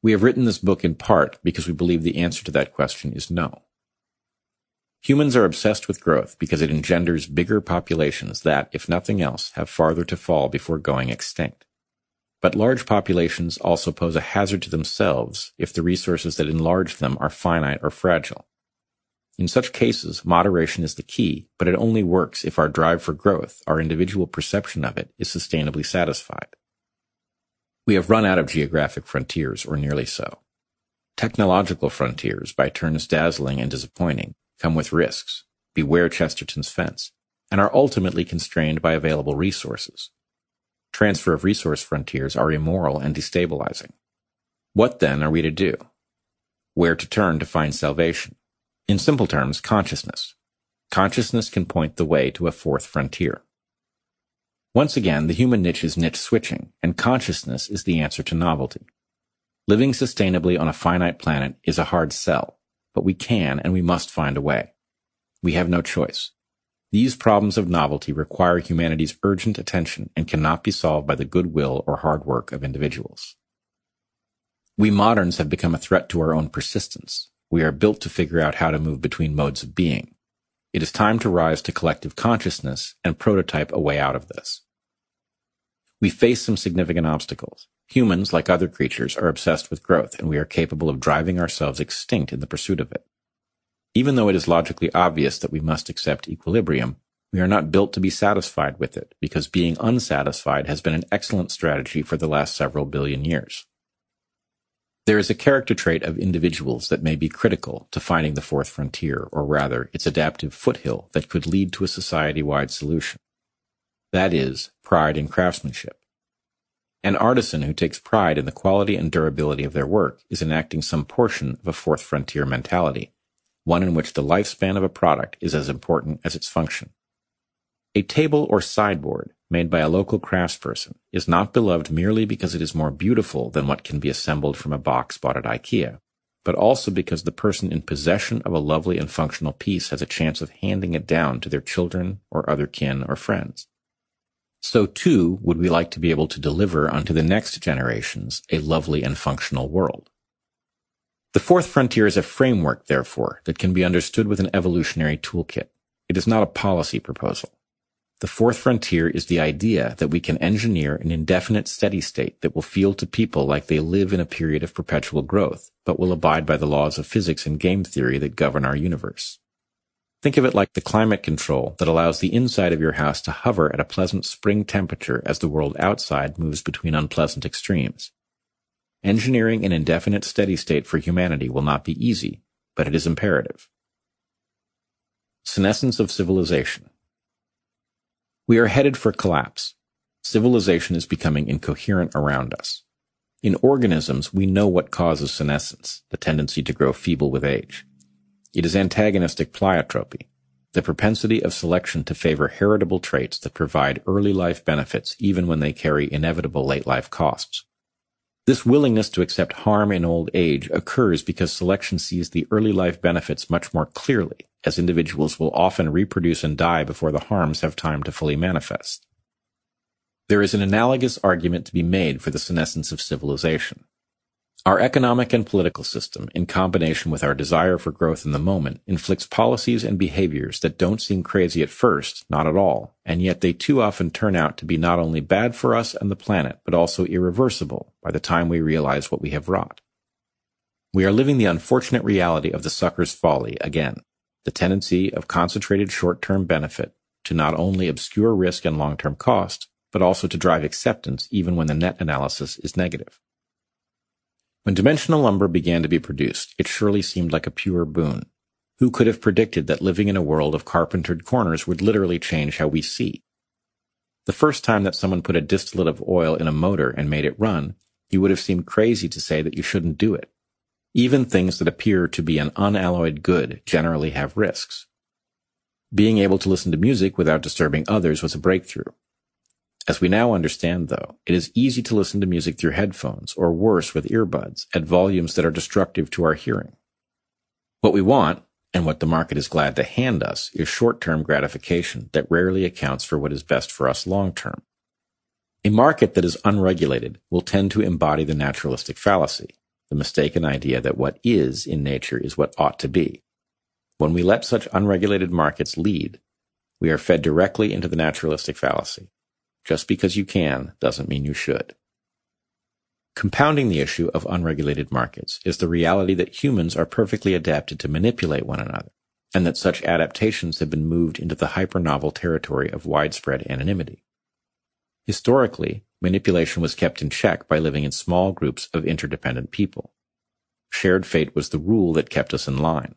We have written this book in part because we believe the answer to that question is no. Humans are obsessed with growth because it engenders bigger populations that, if nothing else, have farther to fall before going extinct. But large populations also pose a hazard to themselves if the resources that enlarge them are finite or fragile. In such cases, moderation is the key, but it only works if our drive for growth, our individual perception of it, is sustainably satisfied. We have run out of geographic frontiers, or nearly so. Technological frontiers, by turns dazzling and disappointing, come with risks. Beware Chesterton's fence, and are ultimately constrained by available resources. Transfer of resource frontiers are immoral and destabilizing. What then are we to do? Where to turn to find salvation? In simple terms, consciousness. Consciousness can point the way to a fourth frontier. Once again, the human niche is niche switching, and consciousness is the answer to novelty. Living sustainably on a finite planet is a hard sell, but we can and we must find a way. We have no choice. These problems of novelty require humanity's urgent attention and cannot be solved by the goodwill or hard work of individuals. We moderns have become a threat to our own persistence. We are built to figure out how to move between modes of being. It is time to rise to collective consciousness and prototype a way out of this. We face some significant obstacles. Humans, like other creatures, are obsessed with growth, and we are capable of driving ourselves extinct in the pursuit of it. Even though it is logically obvious that we must accept equilibrium, we are not built to be satisfied with it, because being unsatisfied has been an excellent strategy for the last several billion years. There is a character trait of individuals that may be critical to finding the fourth frontier, or rather, its adaptive foothill that could lead to a society-wide solution. That is, pride in craftsmanship. An artisan who takes pride in the quality and durability of their work is enacting some portion of a fourth frontier mentality, one in which the lifespan of a product is as important as its function. A table or sideboard made by a local craftsperson is not beloved merely because it is more beautiful than what can be assembled from a box bought at IKEA, but also because the person in possession of a lovely and functional piece has a chance of handing it down to their children or other kin or friends. So too would we like to be able to deliver unto the next generations a lovely and functional world. The fourth frontier is a framework, therefore, that can be understood with an evolutionary toolkit. It is not a policy proposal. The fourth frontier is the idea that we can engineer an indefinite steady state that will feel to people like they live in a period of perpetual growth, but will abide by the laws of physics and game theory that govern our universe. Think of it like the climate control that allows the inside of your house to hover at a pleasant spring temperature as the world outside moves between unpleasant extremes. Engineering an indefinite steady state for humanity will not be easy, but it is imperative. Senescence of civilization. We are headed for collapse. Civilization is becoming incoherent around us. In organisms, we know what causes senescence, the tendency to grow feeble with age. It is antagonistic pleiotropy, the propensity of selection to favor heritable traits that provide early life benefits even when they carry inevitable late life costs. This willingness to accept harm in old age occurs because selection sees the early life benefits much more clearly, as individuals will often reproduce and die before the harms have time to fully manifest. There is an analogous argument to be made for the senescence of civilization. Our economic and political system, in combination with our desire for growth in the moment, inflicts policies and behaviors that don't seem crazy at first, not at all, and yet they too often turn out to be not only bad for us and the planet, but also irreversible by the time we realize what we have wrought. We are living the unfortunate reality of the sucker's folly again, the tendency of concentrated short-term benefit to not only obscure risk and long-term cost, but also to drive acceptance even when the net analysis is negative. When dimensional lumber began to be produced, it surely seemed like a pure boon. Who could have predicted that living in a world of carpentered corners would literally change how we see? The first time that someone put a distillate of oil in a motor and made it run, you would have seemed crazy to say that you shouldn't do it. Even things that appear to be an unalloyed good generally have risks. Being able to listen to music without disturbing others was a breakthrough. As we now understand, though, it is easy to listen to music through headphones, or worse, with earbuds, at volumes that are destructive to our hearing. What we want, and what the market is glad to hand us, is short-term gratification that rarely accounts for what is best for us long-term. A market that is unregulated will tend to embody the naturalistic fallacy, the mistaken idea that what is in nature is what ought to be. When we let such unregulated markets lead, we are fed directly into the naturalistic fallacy. Just because you can doesn't mean you should. Compounding the issue of unregulated markets is the reality that humans are perfectly adapted to manipulate one another, and that such adaptations have been moved into the hyper-novel territory of widespread anonymity. Historically, manipulation was kept in check by living in small groups of interdependent people. Shared fate was the rule that kept us in line.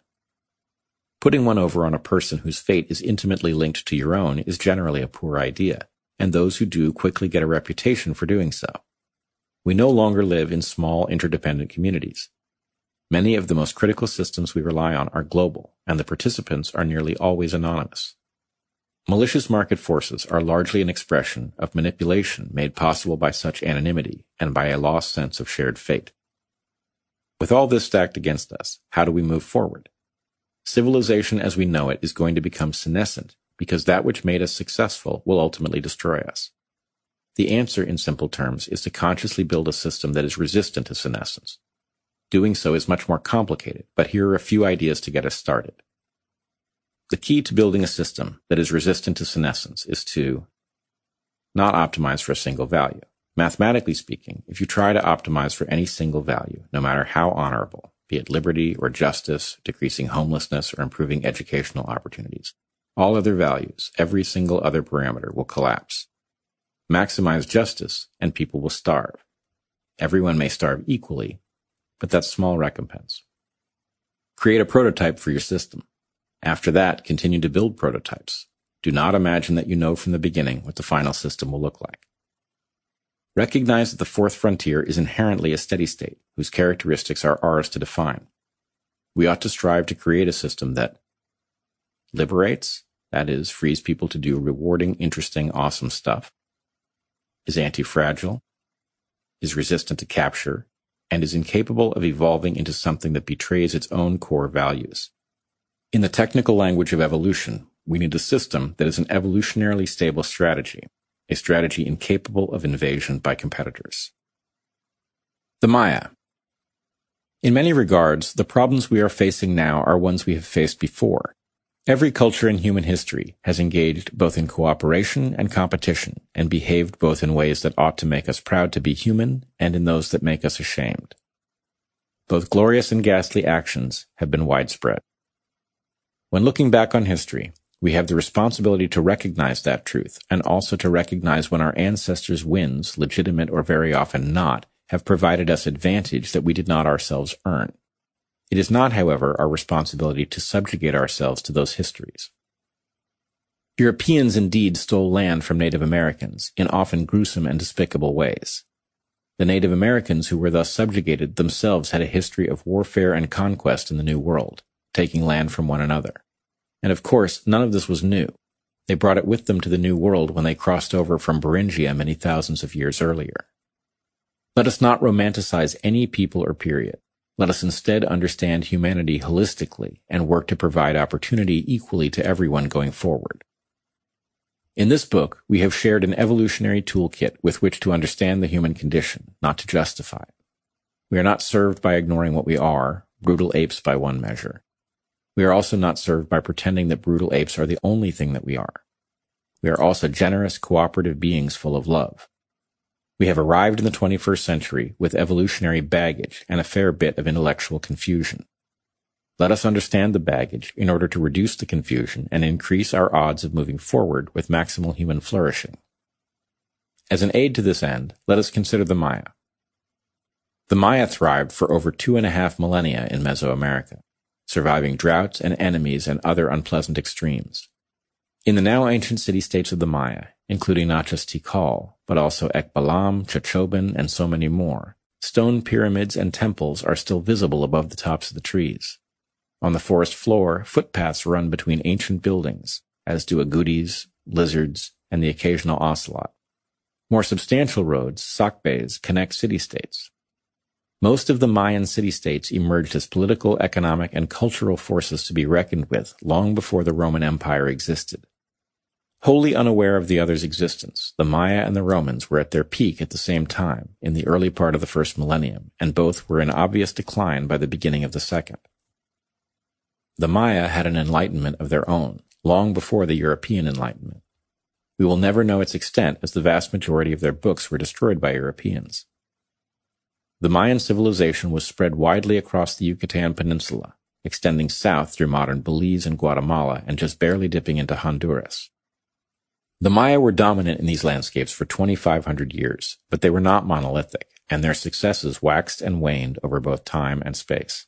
Putting one over on a person whose fate is intimately linked to your own is generally a poor idea and those who do quickly get a reputation for doing so. We no longer live in small interdependent communities. Many of the most critical systems we rely on are global, and the participants are nearly always anonymous. Malicious market forces are largely an expression of manipulation made possible by such anonymity and by a lost sense of shared fate. With all this stacked against us, how do we move forward? Civilization as we know it is going to become senescent because that which made us successful will ultimately destroy us. The answer, in simple terms, is to consciously build a system that is resistant to senescence. Doing so is much more complicated, but here are a few ideas to get us started. The key to building a system that is resistant to senescence is to not optimize for a single value. Mathematically speaking, if you try to optimize for any single value, no matter how honorable, be it liberty or justice, decreasing homelessness, or improving educational opportunities, all other values, every single other parameter will collapse. Maximize justice and people will starve. Everyone may starve equally, but that's small recompense. Create a prototype for your system. After that, continue to build prototypes. Do not imagine that you know from the beginning what the final system will look like. Recognize that the fourth frontier is inherently a steady state, whose characteristics are ours to define. We ought to strive to create a system that liberates, that is, frees people to do rewarding, interesting, awesome stuff, is anti-fragile, is resistant to capture, and is incapable of evolving into something that betrays its own core values. In the technical language of evolution, we need a system that is an evolutionarily stable strategy, a strategy incapable of invasion by competitors. The Maya. In many regards, the problems we are facing now are ones we have faced before, Every culture in human history has engaged both in cooperation and competition and behaved both in ways that ought to make us proud to be human and in those that make us ashamed. Both glorious and ghastly actions have been widespread. When looking back on history, we have the responsibility to recognize that truth and also to recognize when our ancestors' wins, legitimate or very often not, have provided us advantage that we did not ourselves earn. It is not, however, our responsibility to subjugate ourselves to those histories. Europeans indeed stole land from Native Americans in often gruesome and despicable ways. The Native Americans who were thus subjugated themselves had a history of warfare and conquest in the New World, taking land from one another. And of course, none of this was new. They brought it with them to the New World when they crossed over from Beringia many thousands of years earlier. Let us not romanticize any people or period. Let us instead understand humanity holistically and work to provide opportunity equally to everyone going forward. In this book, we have shared an evolutionary toolkit with which to understand the human condition, not to justify it. We are not served by ignoring what we are, brutal apes by one measure. We are also not served by pretending that brutal apes are the only thing that we are. We are also generous, cooperative beings full of love. We have arrived in the 21st century with evolutionary baggage and a fair bit of intellectual confusion. Let us understand the baggage in order to reduce the confusion and increase our odds of moving forward with maximal human flourishing. As an aid to this end, let us consider the Maya. The Maya thrived for over two and a half millennia in Mesoamerica, surviving droughts and enemies and other unpleasant extremes. In the now ancient city-states of the Maya, including not just Tikal, but also Ekbalam, Chacchoben, and so many more. Stone pyramids and temples are still visible above the tops of the trees. On the forest floor, footpaths run between ancient buildings, as do agoutis, lizards, and the occasional ocelot. More substantial roads, sacbes, connect city-states. Most of the Mayan city-states emerged as political, economic, and cultural forces to be reckoned with long before the Roman Empire existed. Wholly unaware of the other's existence, the Maya and the Romans were at their peak at the same time, in the early part of the first millennium, and both were in obvious decline by the beginning of the second. The Maya had an enlightenment of their own, long before the European Enlightenment. We will never know its extent as the vast majority of their books were destroyed by Europeans. The Mayan civilization was spread widely across the Yucatan Peninsula, extending south through modern Belize and Guatemala and just barely dipping into Honduras. The Maya were dominant in these landscapes for 2,500 years, but they were not monolithic, and their successes waxed and waned over both time and space.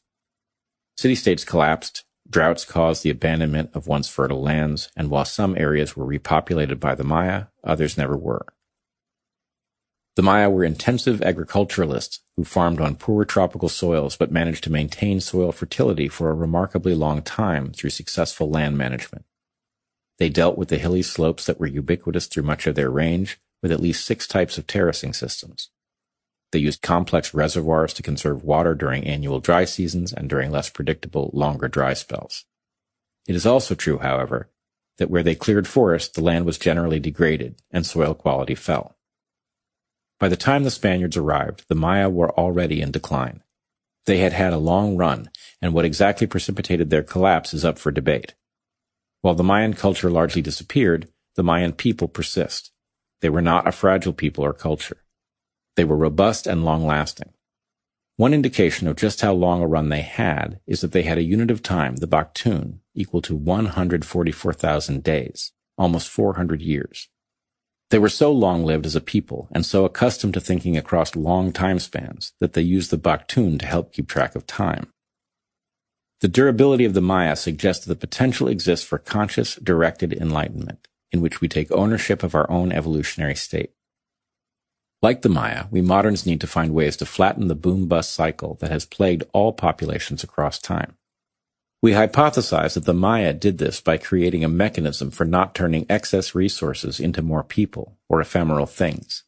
City-states collapsed, Droughts caused the abandonment of once fertile lands, and while some areas were repopulated by the Maya, others never were. The Maya were intensive agriculturalists who farmed on poor tropical soils but managed to maintain soil fertility for a remarkably long time through successful land management. They dealt with the hilly slopes that were ubiquitous through much of their range with at least six types of terracing systems. They used complex reservoirs to conserve water during annual dry seasons and during less predictable, longer dry spells. It is also true, however, that where they cleared forest, the land was generally degraded and soil quality fell. By the time the Spaniards arrived, the Maya were already in decline. They had had a long run, and what exactly precipitated their collapse is up for debate. While the Mayan culture largely disappeared, the Mayan people persist. They were not a fragile people or culture. They were robust and long-lasting. One indication of just how long a run they had is that they had a unit of time, the Baktun, equal to 144,000 days, almost 400 years. They were so long-lived as a people and so accustomed to thinking across long time spans that they used the Baktun to help keep track of time. The durability of the Maya suggests that the potential exists for conscious, directed enlightenment, in which we take ownership of our own evolutionary state. Like the Maya, we moderns need to find ways to flatten the boom-bust cycle that has plagued all populations across time. We hypothesize that the Maya did this by creating a mechanism for not turning excess resources into more people or ephemeral things.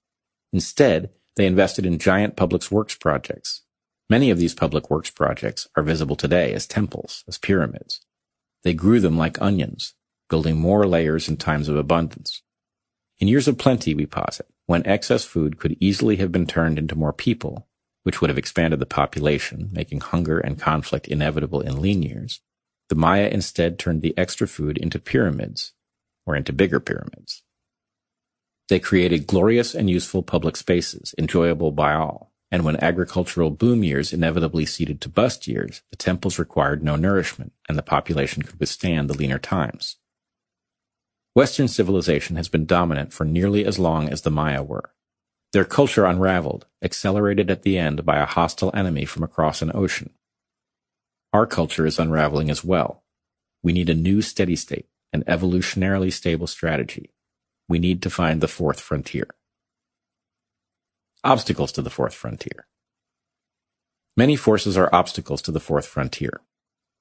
Instead, they invested in giant public works projects. Many of these public works projects are visible today as temples, as pyramids. They grew them like onions, building more layers in times of abundance. In years of plenty, we posit, when excess food could easily have been turned into more people, which would have expanded the population, making hunger and conflict inevitable in lean years, the Maya instead turned the extra food into pyramids, or into bigger pyramids. They created glorious and useful public spaces, enjoyable by all, and when agricultural boom years inevitably ceded to bust years, the temples required no nourishment, and the population could withstand the leaner times. Western civilization has been dominant for nearly as long as the Maya were. Their culture unraveled, accelerated at the end by a hostile enemy from across an ocean. Our culture is unraveling as well. We need a new steady state, an evolutionarily stable strategy. We need to find the fourth frontier. Obstacles to the fourth frontier. Many forces are obstacles to the fourth frontier.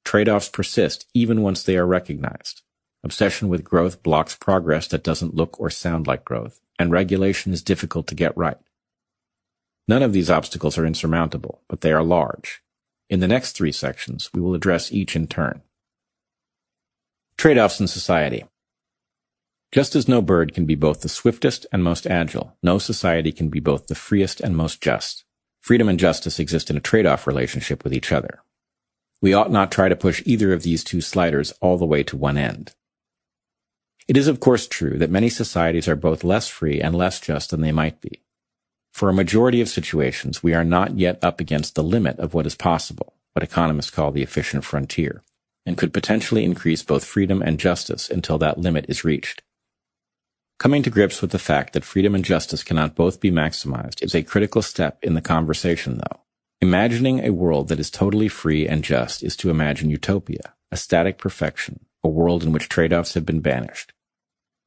Trade-offs persist even once they are recognized. Obsession with growth blocks progress that doesn't look or sound like growth, and regulation is difficult to get right. None of these obstacles are insurmountable, but they are large. In the next three sections, we will address each in turn. Trade-offs in society. Just as no bird can be both the swiftest and most agile, no society can be both the freest and most just. Freedom and justice exist in a trade-off relationship with each other. We ought not try to push either of these two sliders all the way to one end. It is of course true that many societies are both less free and less just than they might be. For a majority of situations, we are not yet up against the limit of what is possible, what economists call the efficient frontier, and could potentially increase both freedom and justice until that limit is reached. Coming to grips with the fact that freedom and justice cannot both be maximized is a critical step in the conversation, though. Imagining a world that is totally free and just is to imagine utopia, a static perfection, a world in which trade-offs have been banished.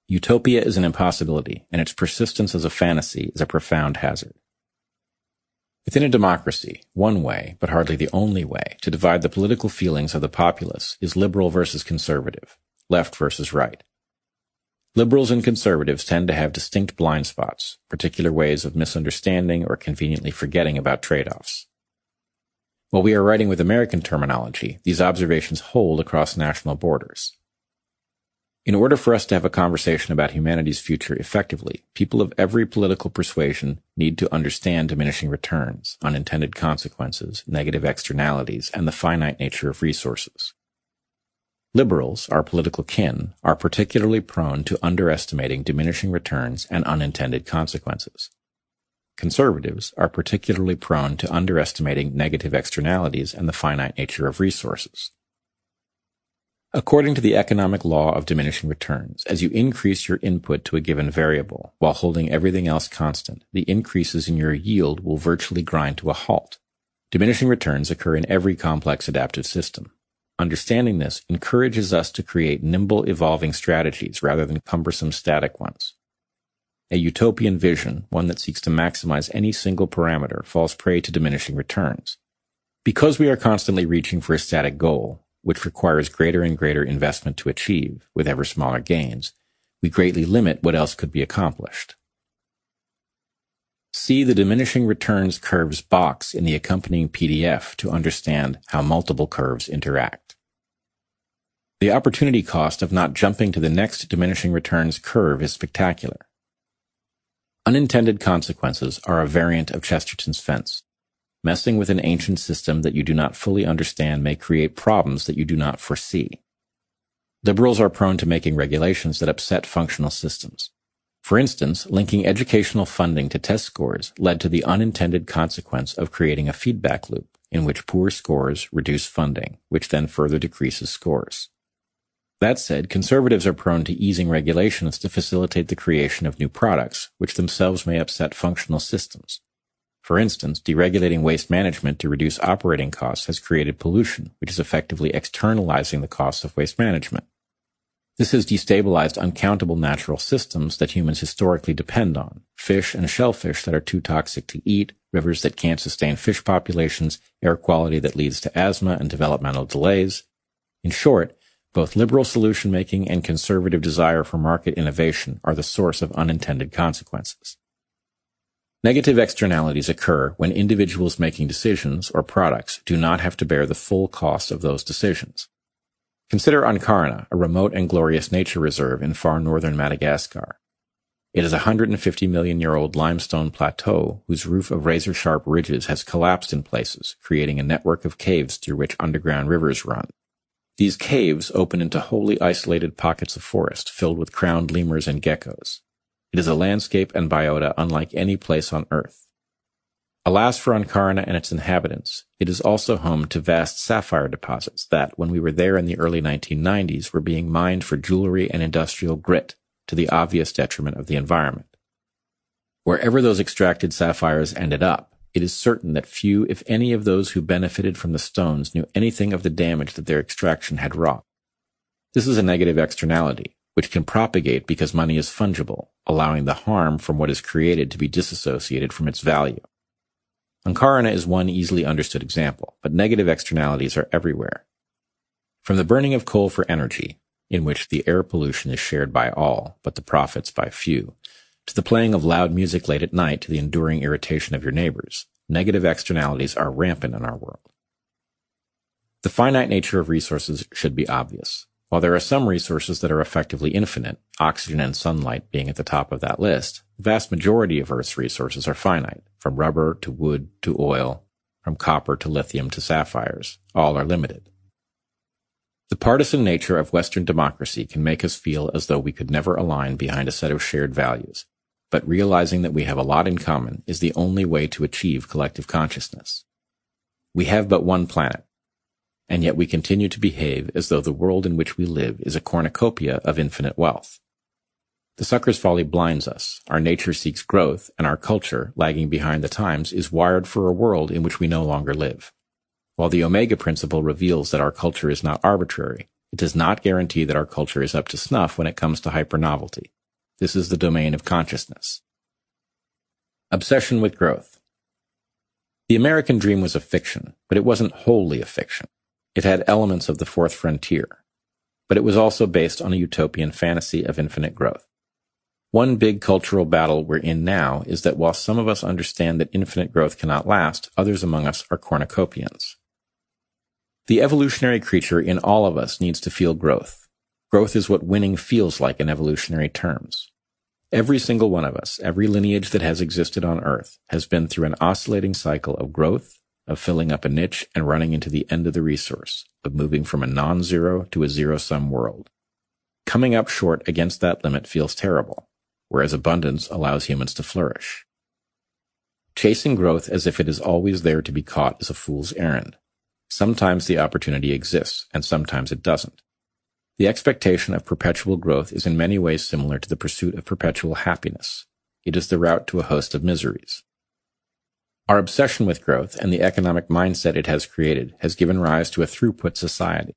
Utopia is an impossibility, and its persistence as a fantasy is a profound hazard. Within a democracy, one way, but hardly the only way, to divide the political feelings of the populace is liberal versus conservative, left versus right. Liberals and conservatives tend to have distinct blind spots, particular ways of misunderstanding or conveniently forgetting about trade-offs. While we are writing with American terminology, these observations hold across national borders. In order for us to have a conversation about humanity's future effectively, people of every political persuasion need to understand diminishing returns, unintended consequences, negative externalities, and the finite nature of resources. Liberals, our political kin, are particularly prone to underestimating diminishing returns and unintended consequences. Conservatives are particularly prone to underestimating negative externalities and the finite nature of resources. According to the economic law of diminishing returns, as you increase your input to a given variable while holding everything else constant, the increases in your yield will virtually grind to a halt. Diminishing returns occur in every complex adaptive system. Understanding this encourages us to create nimble evolving strategies rather than cumbersome static ones. A utopian vision, one that seeks to maximize any single parameter, falls prey to diminishing returns. Because we are constantly reaching for a static goal, which requires greater and greater investment to achieve, with ever smaller gains, we greatly limit what else could be accomplished. See the diminishing returns curves box in the accompanying PDF to understand how multiple curves interact. The opportunity cost of not jumping to the next diminishing returns curve is spectacular. Unintended consequences are a variant of Chesterton's fence. Messing with an ancient system that you do not fully understand may create problems that you do not foresee. Liberals are prone to making regulations that upset functional systems. For instance, linking educational funding to test scores led to the unintended consequence of creating a feedback loop in which poor scores reduce funding, which then further decreases scores. That said, conservatives are prone to easing regulations to facilitate the creation of new products, which themselves may upset functional systems. For instance, deregulating waste management to reduce operating costs has created pollution, which is effectively externalizing the costs of waste management. This has destabilized uncountable natural systems that humans historically depend on. Fish and shellfish that are too toxic to eat, rivers that can't sustain fish populations, air quality that leads to asthma and developmental delays. In short, both liberal solution making and conservative desire for market innovation are the source of unintended consequences. Negative externalities occur when individuals making decisions or products do not have to bear the full cost of those decisions. Consider Ankarana, a remote and glorious nature reserve in far northern Madagascar. It is a 150 million year old limestone plateau whose roof of razor sharp ridges has collapsed in places, creating a network of caves through which underground rivers run. These caves open into wholly isolated pockets of forest filled with crowned lemurs and geckos. It is a landscape and biota unlike any place on Earth. Alas for Ankarana and its inhabitants, it is also home to vast sapphire deposits that, when we were there in the early 1990s, were being mined for jewelry and industrial grit, to the obvious detriment of the environment. Wherever those extracted sapphires ended up, it is certain that few, if any, of those who benefited from the stones knew anything of the damage that their extraction had wrought. This is a negative externality, which can propagate because money is fungible, allowing the harm from what is created to be disassociated from its value. Ankarana is one easily understood example, but negative externalities are everywhere. From the burning of coal for energy, in which the air pollution is shared by all, but the profits by few, to the playing of loud music late at night to the enduring irritation of your neighbors, negative externalities are rampant in our world. The finite nature of resources should be obvious. While there are some resources that are effectively infinite, oxygen and sunlight being at the top of that list, the vast majority of Earth's resources are finite, from rubber to wood to oil, from copper to lithium to sapphires. All are limited. The partisan nature of Western democracy can make us feel as though we could never align behind a set of shared values, but realizing that we have a lot in common is the only way to achieve collective consciousness. We have but one planet, and yet we continue to behave as though the world in which we live is a cornucopia of infinite wealth. The sucker's folly blinds us. Our nature seeks growth, and our culture, lagging behind the times, is wired for a world in which we no longer live. While the Omega principle reveals that our culture is not arbitrary, it does not guarantee that our culture is up to snuff when it comes to hypernovelty. This is the domain of consciousness. Obsession with growth. The American dream was a fiction, but it wasn't wholly a fiction. It had elements of the fourth frontier, but it was also based on a utopian fantasy of infinite growth. One big cultural battle we're in now is that while some of us understand that infinite growth cannot last, others among us are cornucopians. The evolutionary creature in all of us needs to feel growth. Growth is what winning feels like in evolutionary terms. Every single one of us, every lineage that has existed on Earth, has been through an oscillating cycle of growth, of filling up a niche and running into the end of the resource, of moving from a non-zero to a zero-sum world. Coming up short against that limit feels terrible whereas abundance allows humans to flourish. Chasing growth as if it is always there to be caught is a fool's errand. Sometimes the opportunity exists, and sometimes it doesn't. The expectation of perpetual growth is in many ways similar to the pursuit of perpetual happiness. It is the route to a host of miseries. Our obsession with growth and the economic mindset it has created has given rise to a throughput society,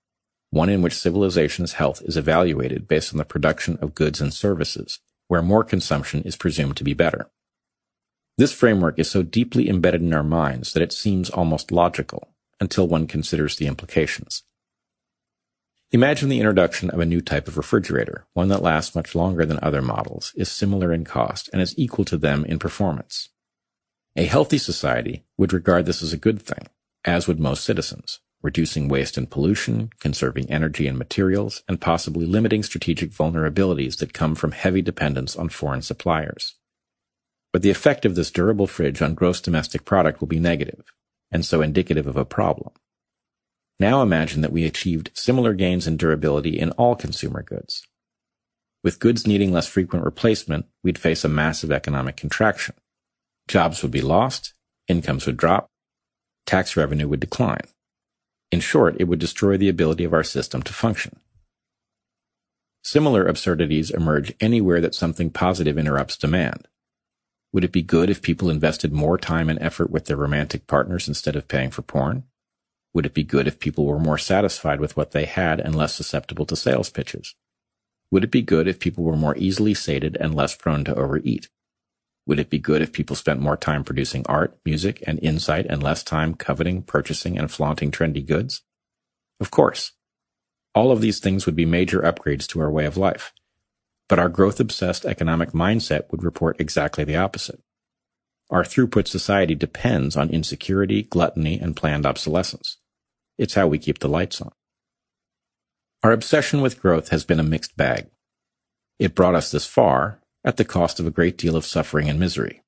one in which civilization's health is evaluated based on the production of goods and services, where more consumption is presumed to be better. This framework is so deeply embedded in our minds that it seems almost logical until one considers the implications. Imagine the introduction of a new type of refrigerator, one that lasts much longer than other models, is similar in cost, and is equal to them in performance. A healthy society would regard this as a good thing, as would most citizens reducing waste and pollution, conserving energy and materials, and possibly limiting strategic vulnerabilities that come from heavy dependence on foreign suppliers. But the effect of this durable fridge on gross domestic product will be negative, and so indicative of a problem. Now imagine that we achieved similar gains in durability in all consumer goods. With goods needing less frequent replacement, we'd face a massive economic contraction. Jobs would be lost, incomes would drop, tax revenue would decline. In short, it would destroy the ability of our system to function. Similar absurdities emerge anywhere that something positive interrupts demand. Would it be good if people invested more time and effort with their romantic partners instead of paying for porn? Would it be good if people were more satisfied with what they had and less susceptible to sales pitches? Would it be good if people were more easily sated and less prone to overeat? Would it be good if people spent more time producing art, music, and insight and less time coveting, purchasing, and flaunting trendy goods? Of course. All of these things would be major upgrades to our way of life. But our growth obsessed economic mindset would report exactly the opposite. Our throughput society depends on insecurity, gluttony, and planned obsolescence. It's how we keep the lights on. Our obsession with growth has been a mixed bag. It brought us this far, at the cost of a great deal of suffering and misery.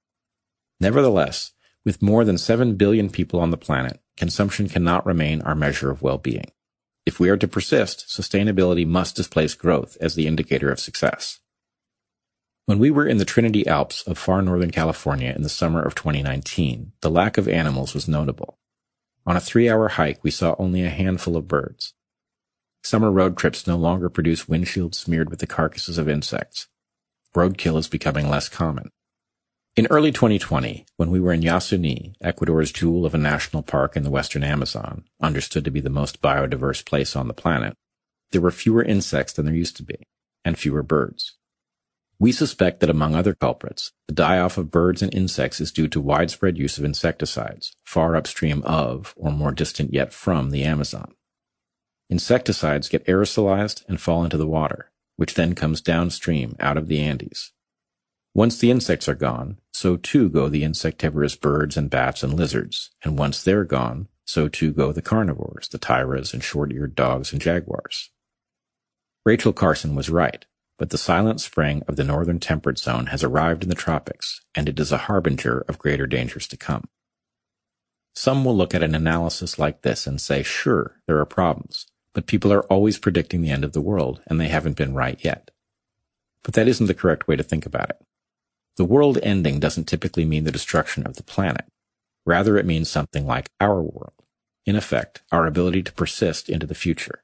Nevertheless, with more than 7 billion people on the planet, consumption cannot remain our measure of well-being. If we are to persist, sustainability must displace growth as the indicator of success. When we were in the Trinity Alps of far northern California in the summer of 2019, the lack of animals was notable. On a three-hour hike, we saw only a handful of birds. Summer road trips no longer produce windshields smeared with the carcasses of insects roadkill is becoming less common. In early 2020, when we were in Yasuni, Ecuador's jewel of a national park in the western Amazon, understood to be the most biodiverse place on the planet, there were fewer insects than there used to be, and fewer birds. We suspect that among other culprits, the die-off of birds and insects is due to widespread use of insecticides, far upstream of, or more distant yet from, the Amazon. Insecticides get aerosolized and fall into the water, which then comes downstream out of the Andes. Once the insects are gone, so too go the insectivorous birds and bats and lizards, and once they're gone, so too go the carnivores, the tairas and short-eared dogs and jaguars. Rachel Carson was right, but the silent spring of the northern temperate zone has arrived in the tropics, and it is a harbinger of greater dangers to come. Some will look at an analysis like this and say, sure, there are problems, but people are always predicting the end of the world, and they haven't been right yet. But that isn't the correct way to think about it. The world ending doesn't typically mean the destruction of the planet. Rather, it means something like our world. In effect, our ability to persist into the future.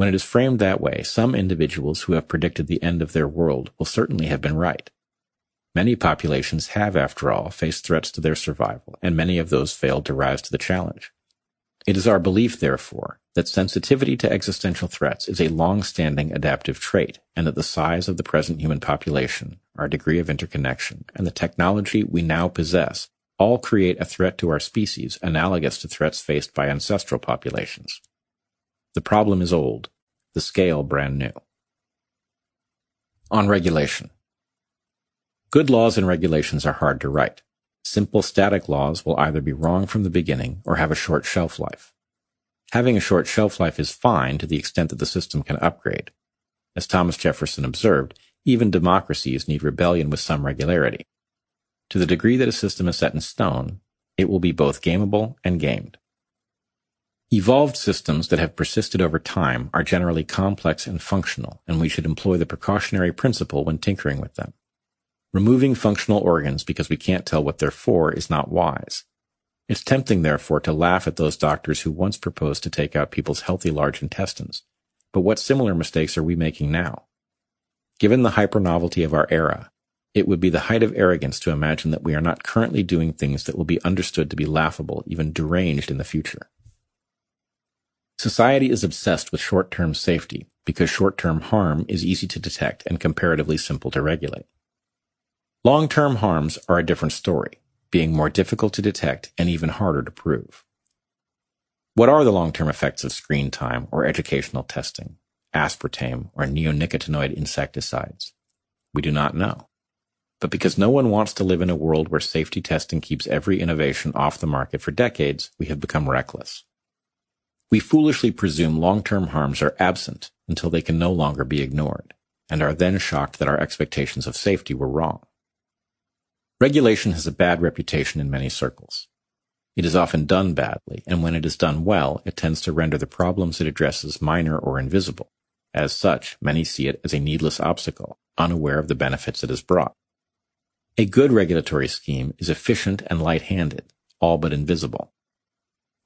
When it is framed that way, some individuals who have predicted the end of their world will certainly have been right. Many populations have, after all, faced threats to their survival, and many of those failed to rise to the challenge. It is our belief, therefore, that sensitivity to existential threats is a long-standing adaptive trait, and that the size of the present human population, our degree of interconnection, and the technology we now possess all create a threat to our species analogous to threats faced by ancestral populations. The problem is old, the scale brand new. On regulation. Good laws and regulations are hard to write. Simple static laws will either be wrong from the beginning or have a short shelf life. Having a short shelf life is fine to the extent that the system can upgrade. As Thomas Jefferson observed, even democracies need rebellion with some regularity. To the degree that a system is set in stone, it will be both gameable and gamed. Evolved systems that have persisted over time are generally complex and functional, and we should employ the precautionary principle when tinkering with them. Removing functional organs because we can't tell what they're for is not wise. It's tempting, therefore, to laugh at those doctors who once proposed to take out people's healthy large intestines. But what similar mistakes are we making now? Given the hyper-novelty of our era, it would be the height of arrogance to imagine that we are not currently doing things that will be understood to be laughable, even deranged in the future. Society is obsessed with short-term safety because short-term harm is easy to detect and comparatively simple to regulate. Long-term harms are a different story, being more difficult to detect and even harder to prove. What are the long-term effects of screen time or educational testing, aspartame or neonicotinoid insecticides? We do not know. But because no one wants to live in a world where safety testing keeps every innovation off the market for decades, we have become reckless. We foolishly presume long-term harms are absent until they can no longer be ignored, and are then shocked that our expectations of safety were wrong. Regulation has a bad reputation in many circles. It is often done badly, and when it is done well, it tends to render the problems it addresses minor or invisible. As such, many see it as a needless obstacle, unaware of the benefits it has brought. A good regulatory scheme is efficient and light-handed, all but invisible.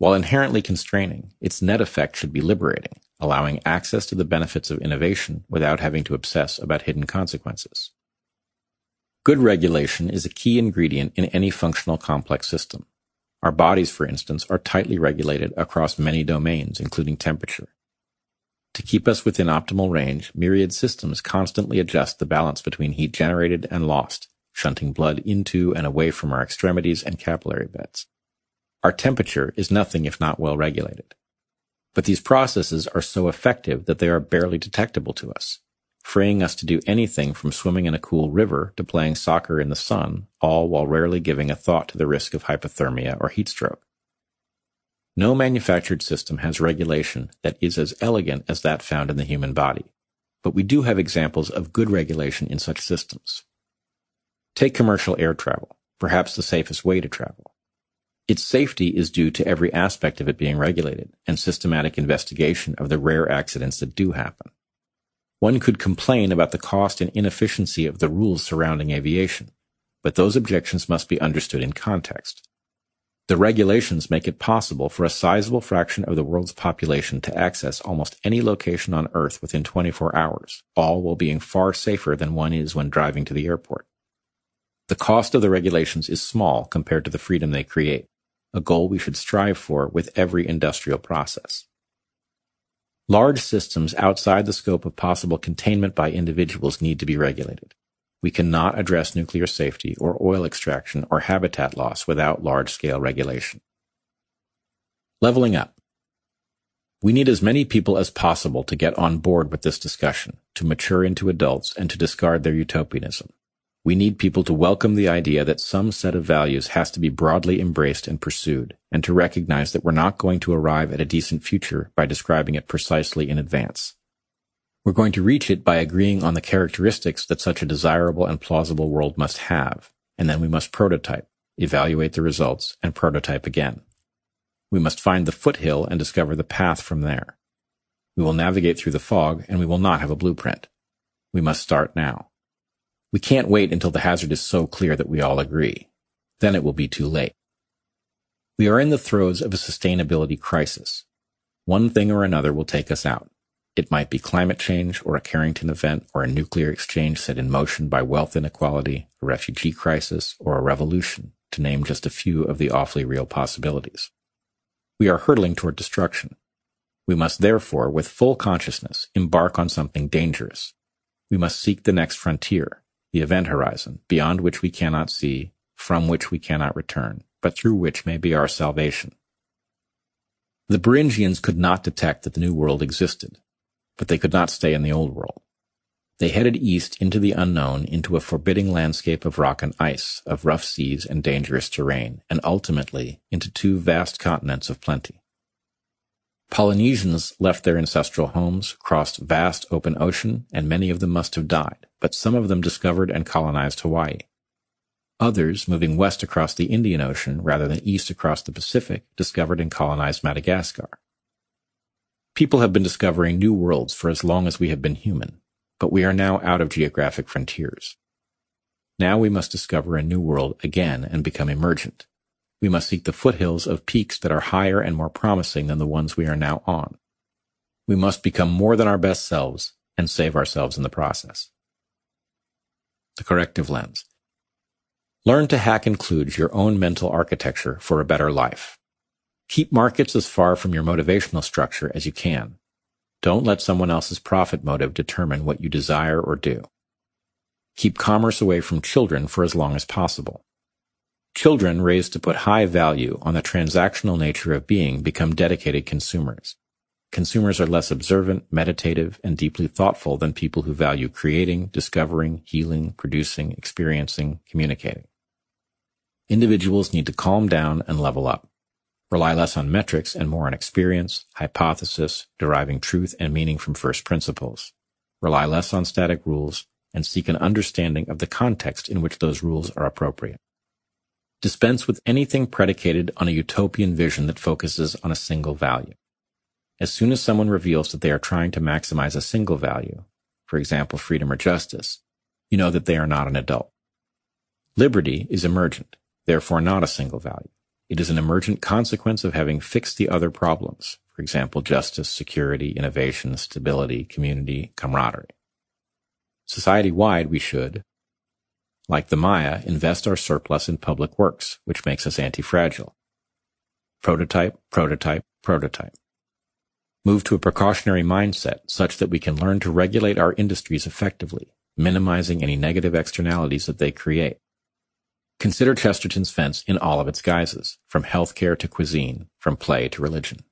While inherently constraining, its net effect should be liberating, allowing access to the benefits of innovation without having to obsess about hidden consequences. Good regulation is a key ingredient in any functional complex system. Our bodies, for instance, are tightly regulated across many domains, including temperature. To keep us within optimal range, myriad systems constantly adjust the balance between heat generated and lost, shunting blood into and away from our extremities and capillary beds. Our temperature is nothing if not well regulated. But these processes are so effective that they are barely detectable to us freeing us to do anything from swimming in a cool river to playing soccer in the sun, all while rarely giving a thought to the risk of hypothermia or heat stroke. No manufactured system has regulation that is as elegant as that found in the human body, but we do have examples of good regulation in such systems. Take commercial air travel, perhaps the safest way to travel. Its safety is due to every aspect of it being regulated and systematic investigation of the rare accidents that do happen. One could complain about the cost and inefficiency of the rules surrounding aviation, but those objections must be understood in context. The regulations make it possible for a sizable fraction of the world's population to access almost any location on Earth within 24 hours, all while being far safer than one is when driving to the airport. The cost of the regulations is small compared to the freedom they create, a goal we should strive for with every industrial process. Large systems outside the scope of possible containment by individuals need to be regulated. We cannot address nuclear safety or oil extraction or habitat loss without large-scale regulation. Leveling up. We need as many people as possible to get on board with this discussion, to mature into adults, and to discard their utopianism. We need people to welcome the idea that some set of values has to be broadly embraced and pursued, and to recognize that we're not going to arrive at a decent future by describing it precisely in advance. We're going to reach it by agreeing on the characteristics that such a desirable and plausible world must have, and then we must prototype, evaluate the results, and prototype again. We must find the foothill and discover the path from there. We will navigate through the fog, and we will not have a blueprint. We must start now. We can't wait until the hazard is so clear that we all agree. Then it will be too late. We are in the throes of a sustainability crisis. One thing or another will take us out. It might be climate change or a Carrington event or a nuclear exchange set in motion by wealth inequality, a refugee crisis, or a revolution, to name just a few of the awfully real possibilities. We are hurtling toward destruction. We must therefore, with full consciousness, embark on something dangerous. We must seek the next frontier, the event horizon, beyond which we cannot see, from which we cannot return, but through which may be our salvation. The Beringians could not detect that the New World existed, but they could not stay in the Old World. They headed east into the unknown, into a forbidding landscape of rock and ice, of rough seas and dangerous terrain, and ultimately into two vast continents of plenty. Polynesians left their ancestral homes, crossed vast open ocean, and many of them must have died, but some of them discovered and colonized Hawaii. Others, moving west across the Indian Ocean rather than east across the Pacific, discovered and colonized Madagascar. People have been discovering new worlds for as long as we have been human, but we are now out of geographic frontiers. Now we must discover a new world again and become emergent. We must seek the foothills of peaks that are higher and more promising than the ones we are now on. We must become more than our best selves and save ourselves in the process. The corrective lens. Learn to hack kludge your own mental architecture for a better life. Keep markets as far from your motivational structure as you can. Don't let someone else's profit motive determine what you desire or do. Keep commerce away from children for as long as possible. Children raised to put high value on the transactional nature of being become dedicated consumers. Consumers are less observant, meditative, and deeply thoughtful than people who value creating, discovering, healing, producing, experiencing, communicating. Individuals need to calm down and level up. Rely less on metrics and more on experience, hypothesis, deriving truth and meaning from first principles. Rely less on static rules and seek an understanding of the context in which those rules are appropriate. Dispense with anything predicated on a utopian vision that focuses on a single value. As soon as someone reveals that they are trying to maximize a single value, for example, freedom or justice, you know that they are not an adult. Liberty is emergent, therefore not a single value. It is an emergent consequence of having fixed the other problems, for example, justice, security, innovation, stability, community, camaraderie. Society-wide, we should, like the Maya, invest our surplus in public works, which makes us anti-fragile. Prototype, prototype, prototype. Move to a precautionary mindset such that we can learn to regulate our industries effectively, minimizing any negative externalities that they create. Consider Chesterton's fence in all of its guises, from healthcare to cuisine, from play to religion.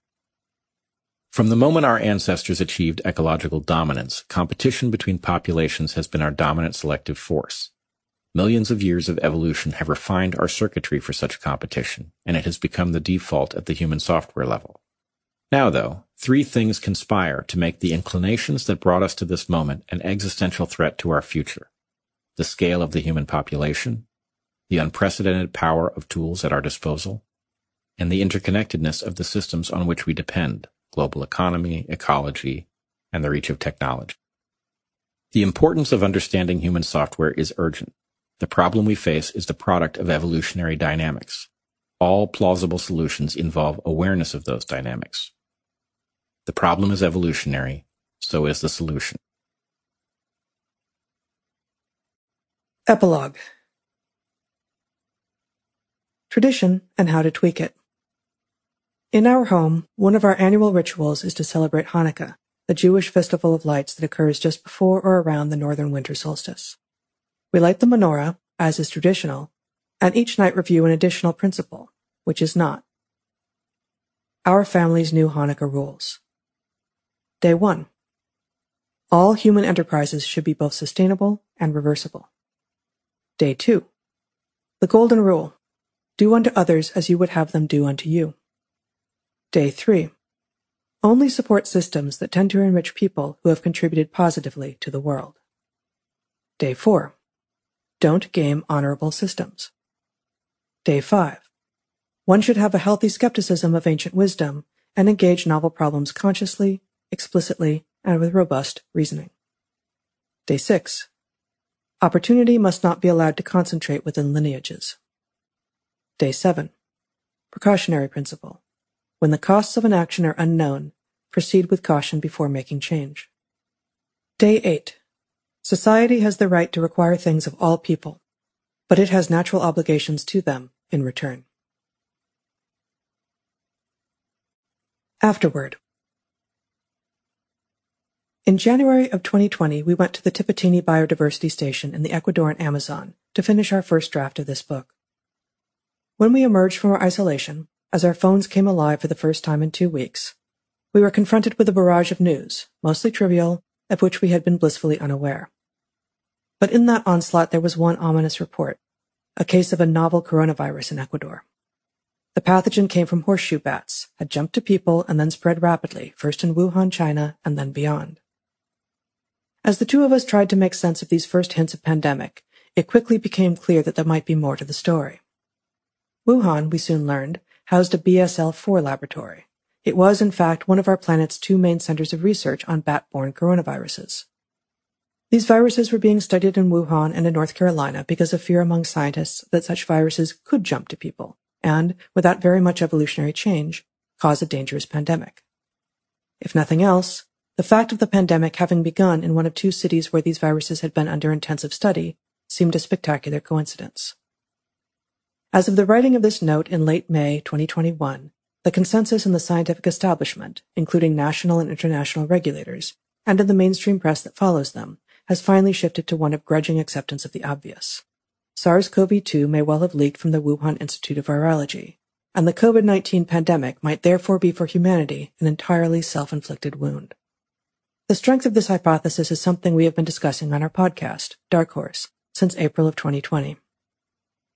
From the moment our ancestors achieved ecological dominance, competition between populations has been our dominant selective force. Millions of years of evolution have refined our circuitry for such competition, and it has become the default at the human software level. Now, though, three things conspire to make the inclinations that brought us to this moment an existential threat to our future. The scale of the human population, the unprecedented power of tools at our disposal, and the interconnectedness of the systems on which we depend, global economy, ecology, and the reach of technology. The importance of understanding human software is urgent. The problem we face is the product of evolutionary dynamics. All plausible solutions involve awareness of those dynamics. The problem is evolutionary, so is the solution. Epilogue tradition, and how to tweak it. In our home, one of our annual rituals is to celebrate Hanukkah, the Jewish festival of lights that occurs just before or around the northern winter solstice. We light the menorah, as is traditional, and each night review an additional principle, which is not. Our family's new Hanukkah rules. Day 1. All human enterprises should be both sustainable and reversible. Day 2. The Golden Rule do unto others as you would have them do unto you. Day 3. Only support systems that tend to enrich people who have contributed positively to the world. Day 4. Don't game honorable systems. Day 5. One should have a healthy skepticism of ancient wisdom and engage novel problems consciously, explicitly, and with robust reasoning. Day 6. Opportunity must not be allowed to concentrate within lineages. Day 7. Precautionary principle. When the costs of an action are unknown, proceed with caution before making change. Day 8. Society has the right to require things of all people, but it has natural obligations to them in return. Afterward. In January of 2020, we went to the Tiputini Biodiversity Station in the Ecuadorian Amazon to finish our first draft of this book. When we emerged from our isolation, as our phones came alive for the first time in two weeks, we were confronted with a barrage of news, mostly trivial, of which we had been blissfully unaware. But in that onslaught there was one ominous report, a case of a novel coronavirus in Ecuador. The pathogen came from horseshoe bats, had jumped to people, and then spread rapidly, first in Wuhan, China, and then beyond. As the two of us tried to make sense of these first hints of pandemic, it quickly became clear that there might be more to the story. Wuhan, we soon learned, housed a BSL-4 laboratory. It was, in fact, one of our planet's two main centers of research on bat-borne coronaviruses. These viruses were being studied in Wuhan and in North Carolina because of fear among scientists that such viruses could jump to people and, without very much evolutionary change, cause a dangerous pandemic. If nothing else, the fact of the pandemic having begun in one of two cities where these viruses had been under intensive study seemed a spectacular coincidence. As of the writing of this note in late May 2021, the consensus in the scientific establishment, including national and international regulators, and in the mainstream press that follows them, has finally shifted to one of grudging acceptance of the obvious. SARS-CoV-2 may well have leaked from the Wuhan Institute of Virology, and the COVID-19 pandemic might therefore be for humanity an entirely self-inflicted wound. The strength of this hypothesis is something we have been discussing on our podcast, Dark Horse, since April of 2020.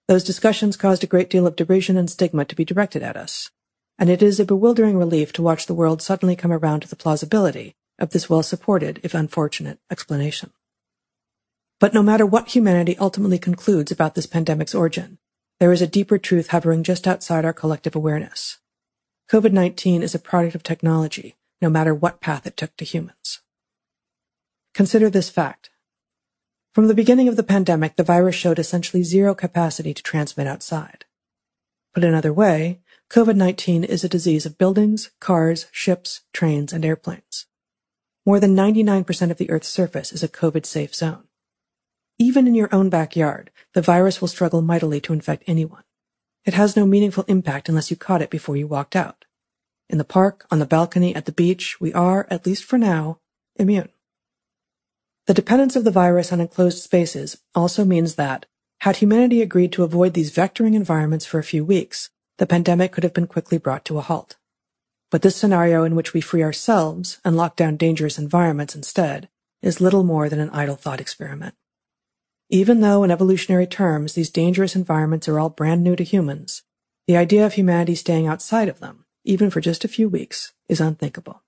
Those discussions caused a great deal of derision and stigma to be directed at us, and it is a bewildering relief to watch the world suddenly come around to the plausibility of this well-supported, if unfortunate, explanation. But no matter what humanity ultimately concludes about this pandemic's origin, there is a deeper truth hovering just outside our collective awareness. COVID-19 is a product of technology, no matter what path it took to humans. Consider this fact. From the beginning of the pandemic, the virus showed essentially zero capacity to transmit outside. Put another way, COVID-19 is a disease of buildings, cars, ships, trains, and airplanes. More than 99% of the Earth's surface is a COVID-safe zone. Even in your own backyard, the virus will struggle mightily to infect anyone. It has no meaningful impact unless you caught it before you walked out. In the park, on the balcony, at the beach, we are, at least for now, immune. The dependence of the virus on enclosed spaces also means that, had humanity agreed to avoid these vectoring environments for a few weeks, the pandemic could have been quickly brought to a halt. But this scenario in which we free ourselves and lock down dangerous environments instead is little more than an idle thought experiment. Even though in evolutionary terms these dangerous environments are all brand new to humans, the idea of humanity staying outside of them, even for just a few weeks, is unthinkable.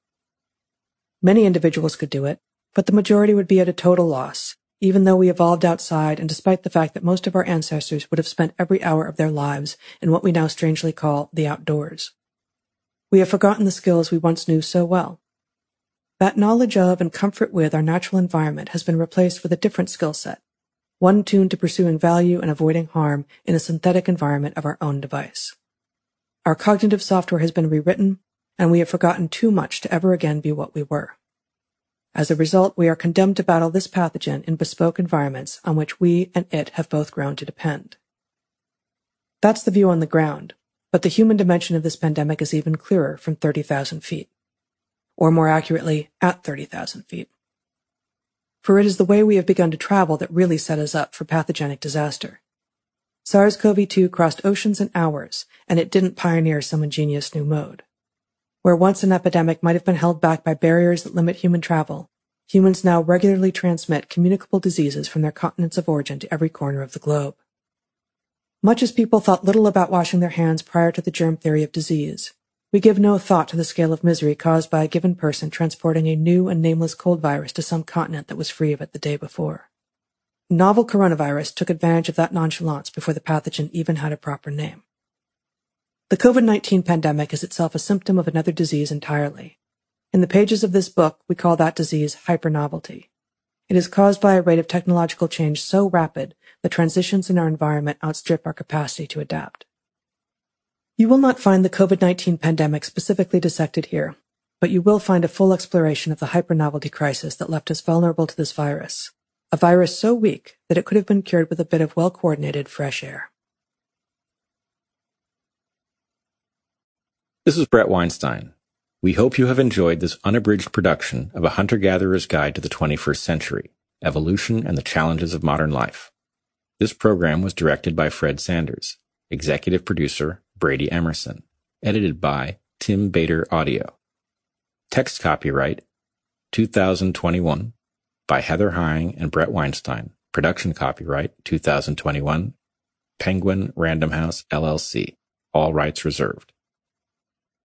Many individuals could do it, but the majority would be at a total loss, even though we evolved outside and despite the fact that most of our ancestors would have spent every hour of their lives in what we now strangely call the outdoors. We have forgotten the skills we once knew so well. That knowledge of and comfort with our natural environment has been replaced with a different skill set, one tuned to pursuing value and avoiding harm in a synthetic environment of our own device. Our cognitive software has been rewritten, and we have forgotten too much to ever again be what we were. As a result, we are condemned to battle this pathogen in bespoke environments on which we and it have both grown to depend. That's the view on the ground, but the human dimension of this pandemic is even clearer from 30,000 feet. Or more accurately, at 30,000 feet for it is the way we have begun to travel that really set us up for pathogenic disaster. SARS-CoV-2 crossed oceans in hours, and it didn't pioneer some ingenious new mode. Where once an epidemic might have been held back by barriers that limit human travel, humans now regularly transmit communicable diseases from their continents of origin to every corner of the globe. Much as people thought little about washing their hands prior to the germ theory of disease, we give no thought to the scale of misery caused by a given person transporting a new and nameless cold virus to some continent that was free of it the day before. Novel coronavirus took advantage of that nonchalance before the pathogen even had a proper name. The COVID-19 pandemic is itself a symptom of another disease entirely. In the pages of this book, we call that disease hypernovelty. It is caused by a rate of technological change so rapid that transitions in our environment outstrip our capacity to adapt. You will not find the COVID-19 pandemic specifically dissected here, but you will find a full exploration of the hypernovelty crisis that left us vulnerable to this virus, a virus so weak that it could have been cured with a bit of well-coordinated fresh air. This is Bret Weinstein. We hope you have enjoyed this unabridged production of A Hunter-Gatherer's Guide to the 21st Century, Evolution and the Challenges of Modern Life. This program was directed by Fred Sanders, executive producer Brady Emerson. Edited by Tim Bader Audio. Text copyright 2021 by Heather Heying and Bret Weinstein. Production copyright 2021. Penguin Random House LLC. All rights reserved.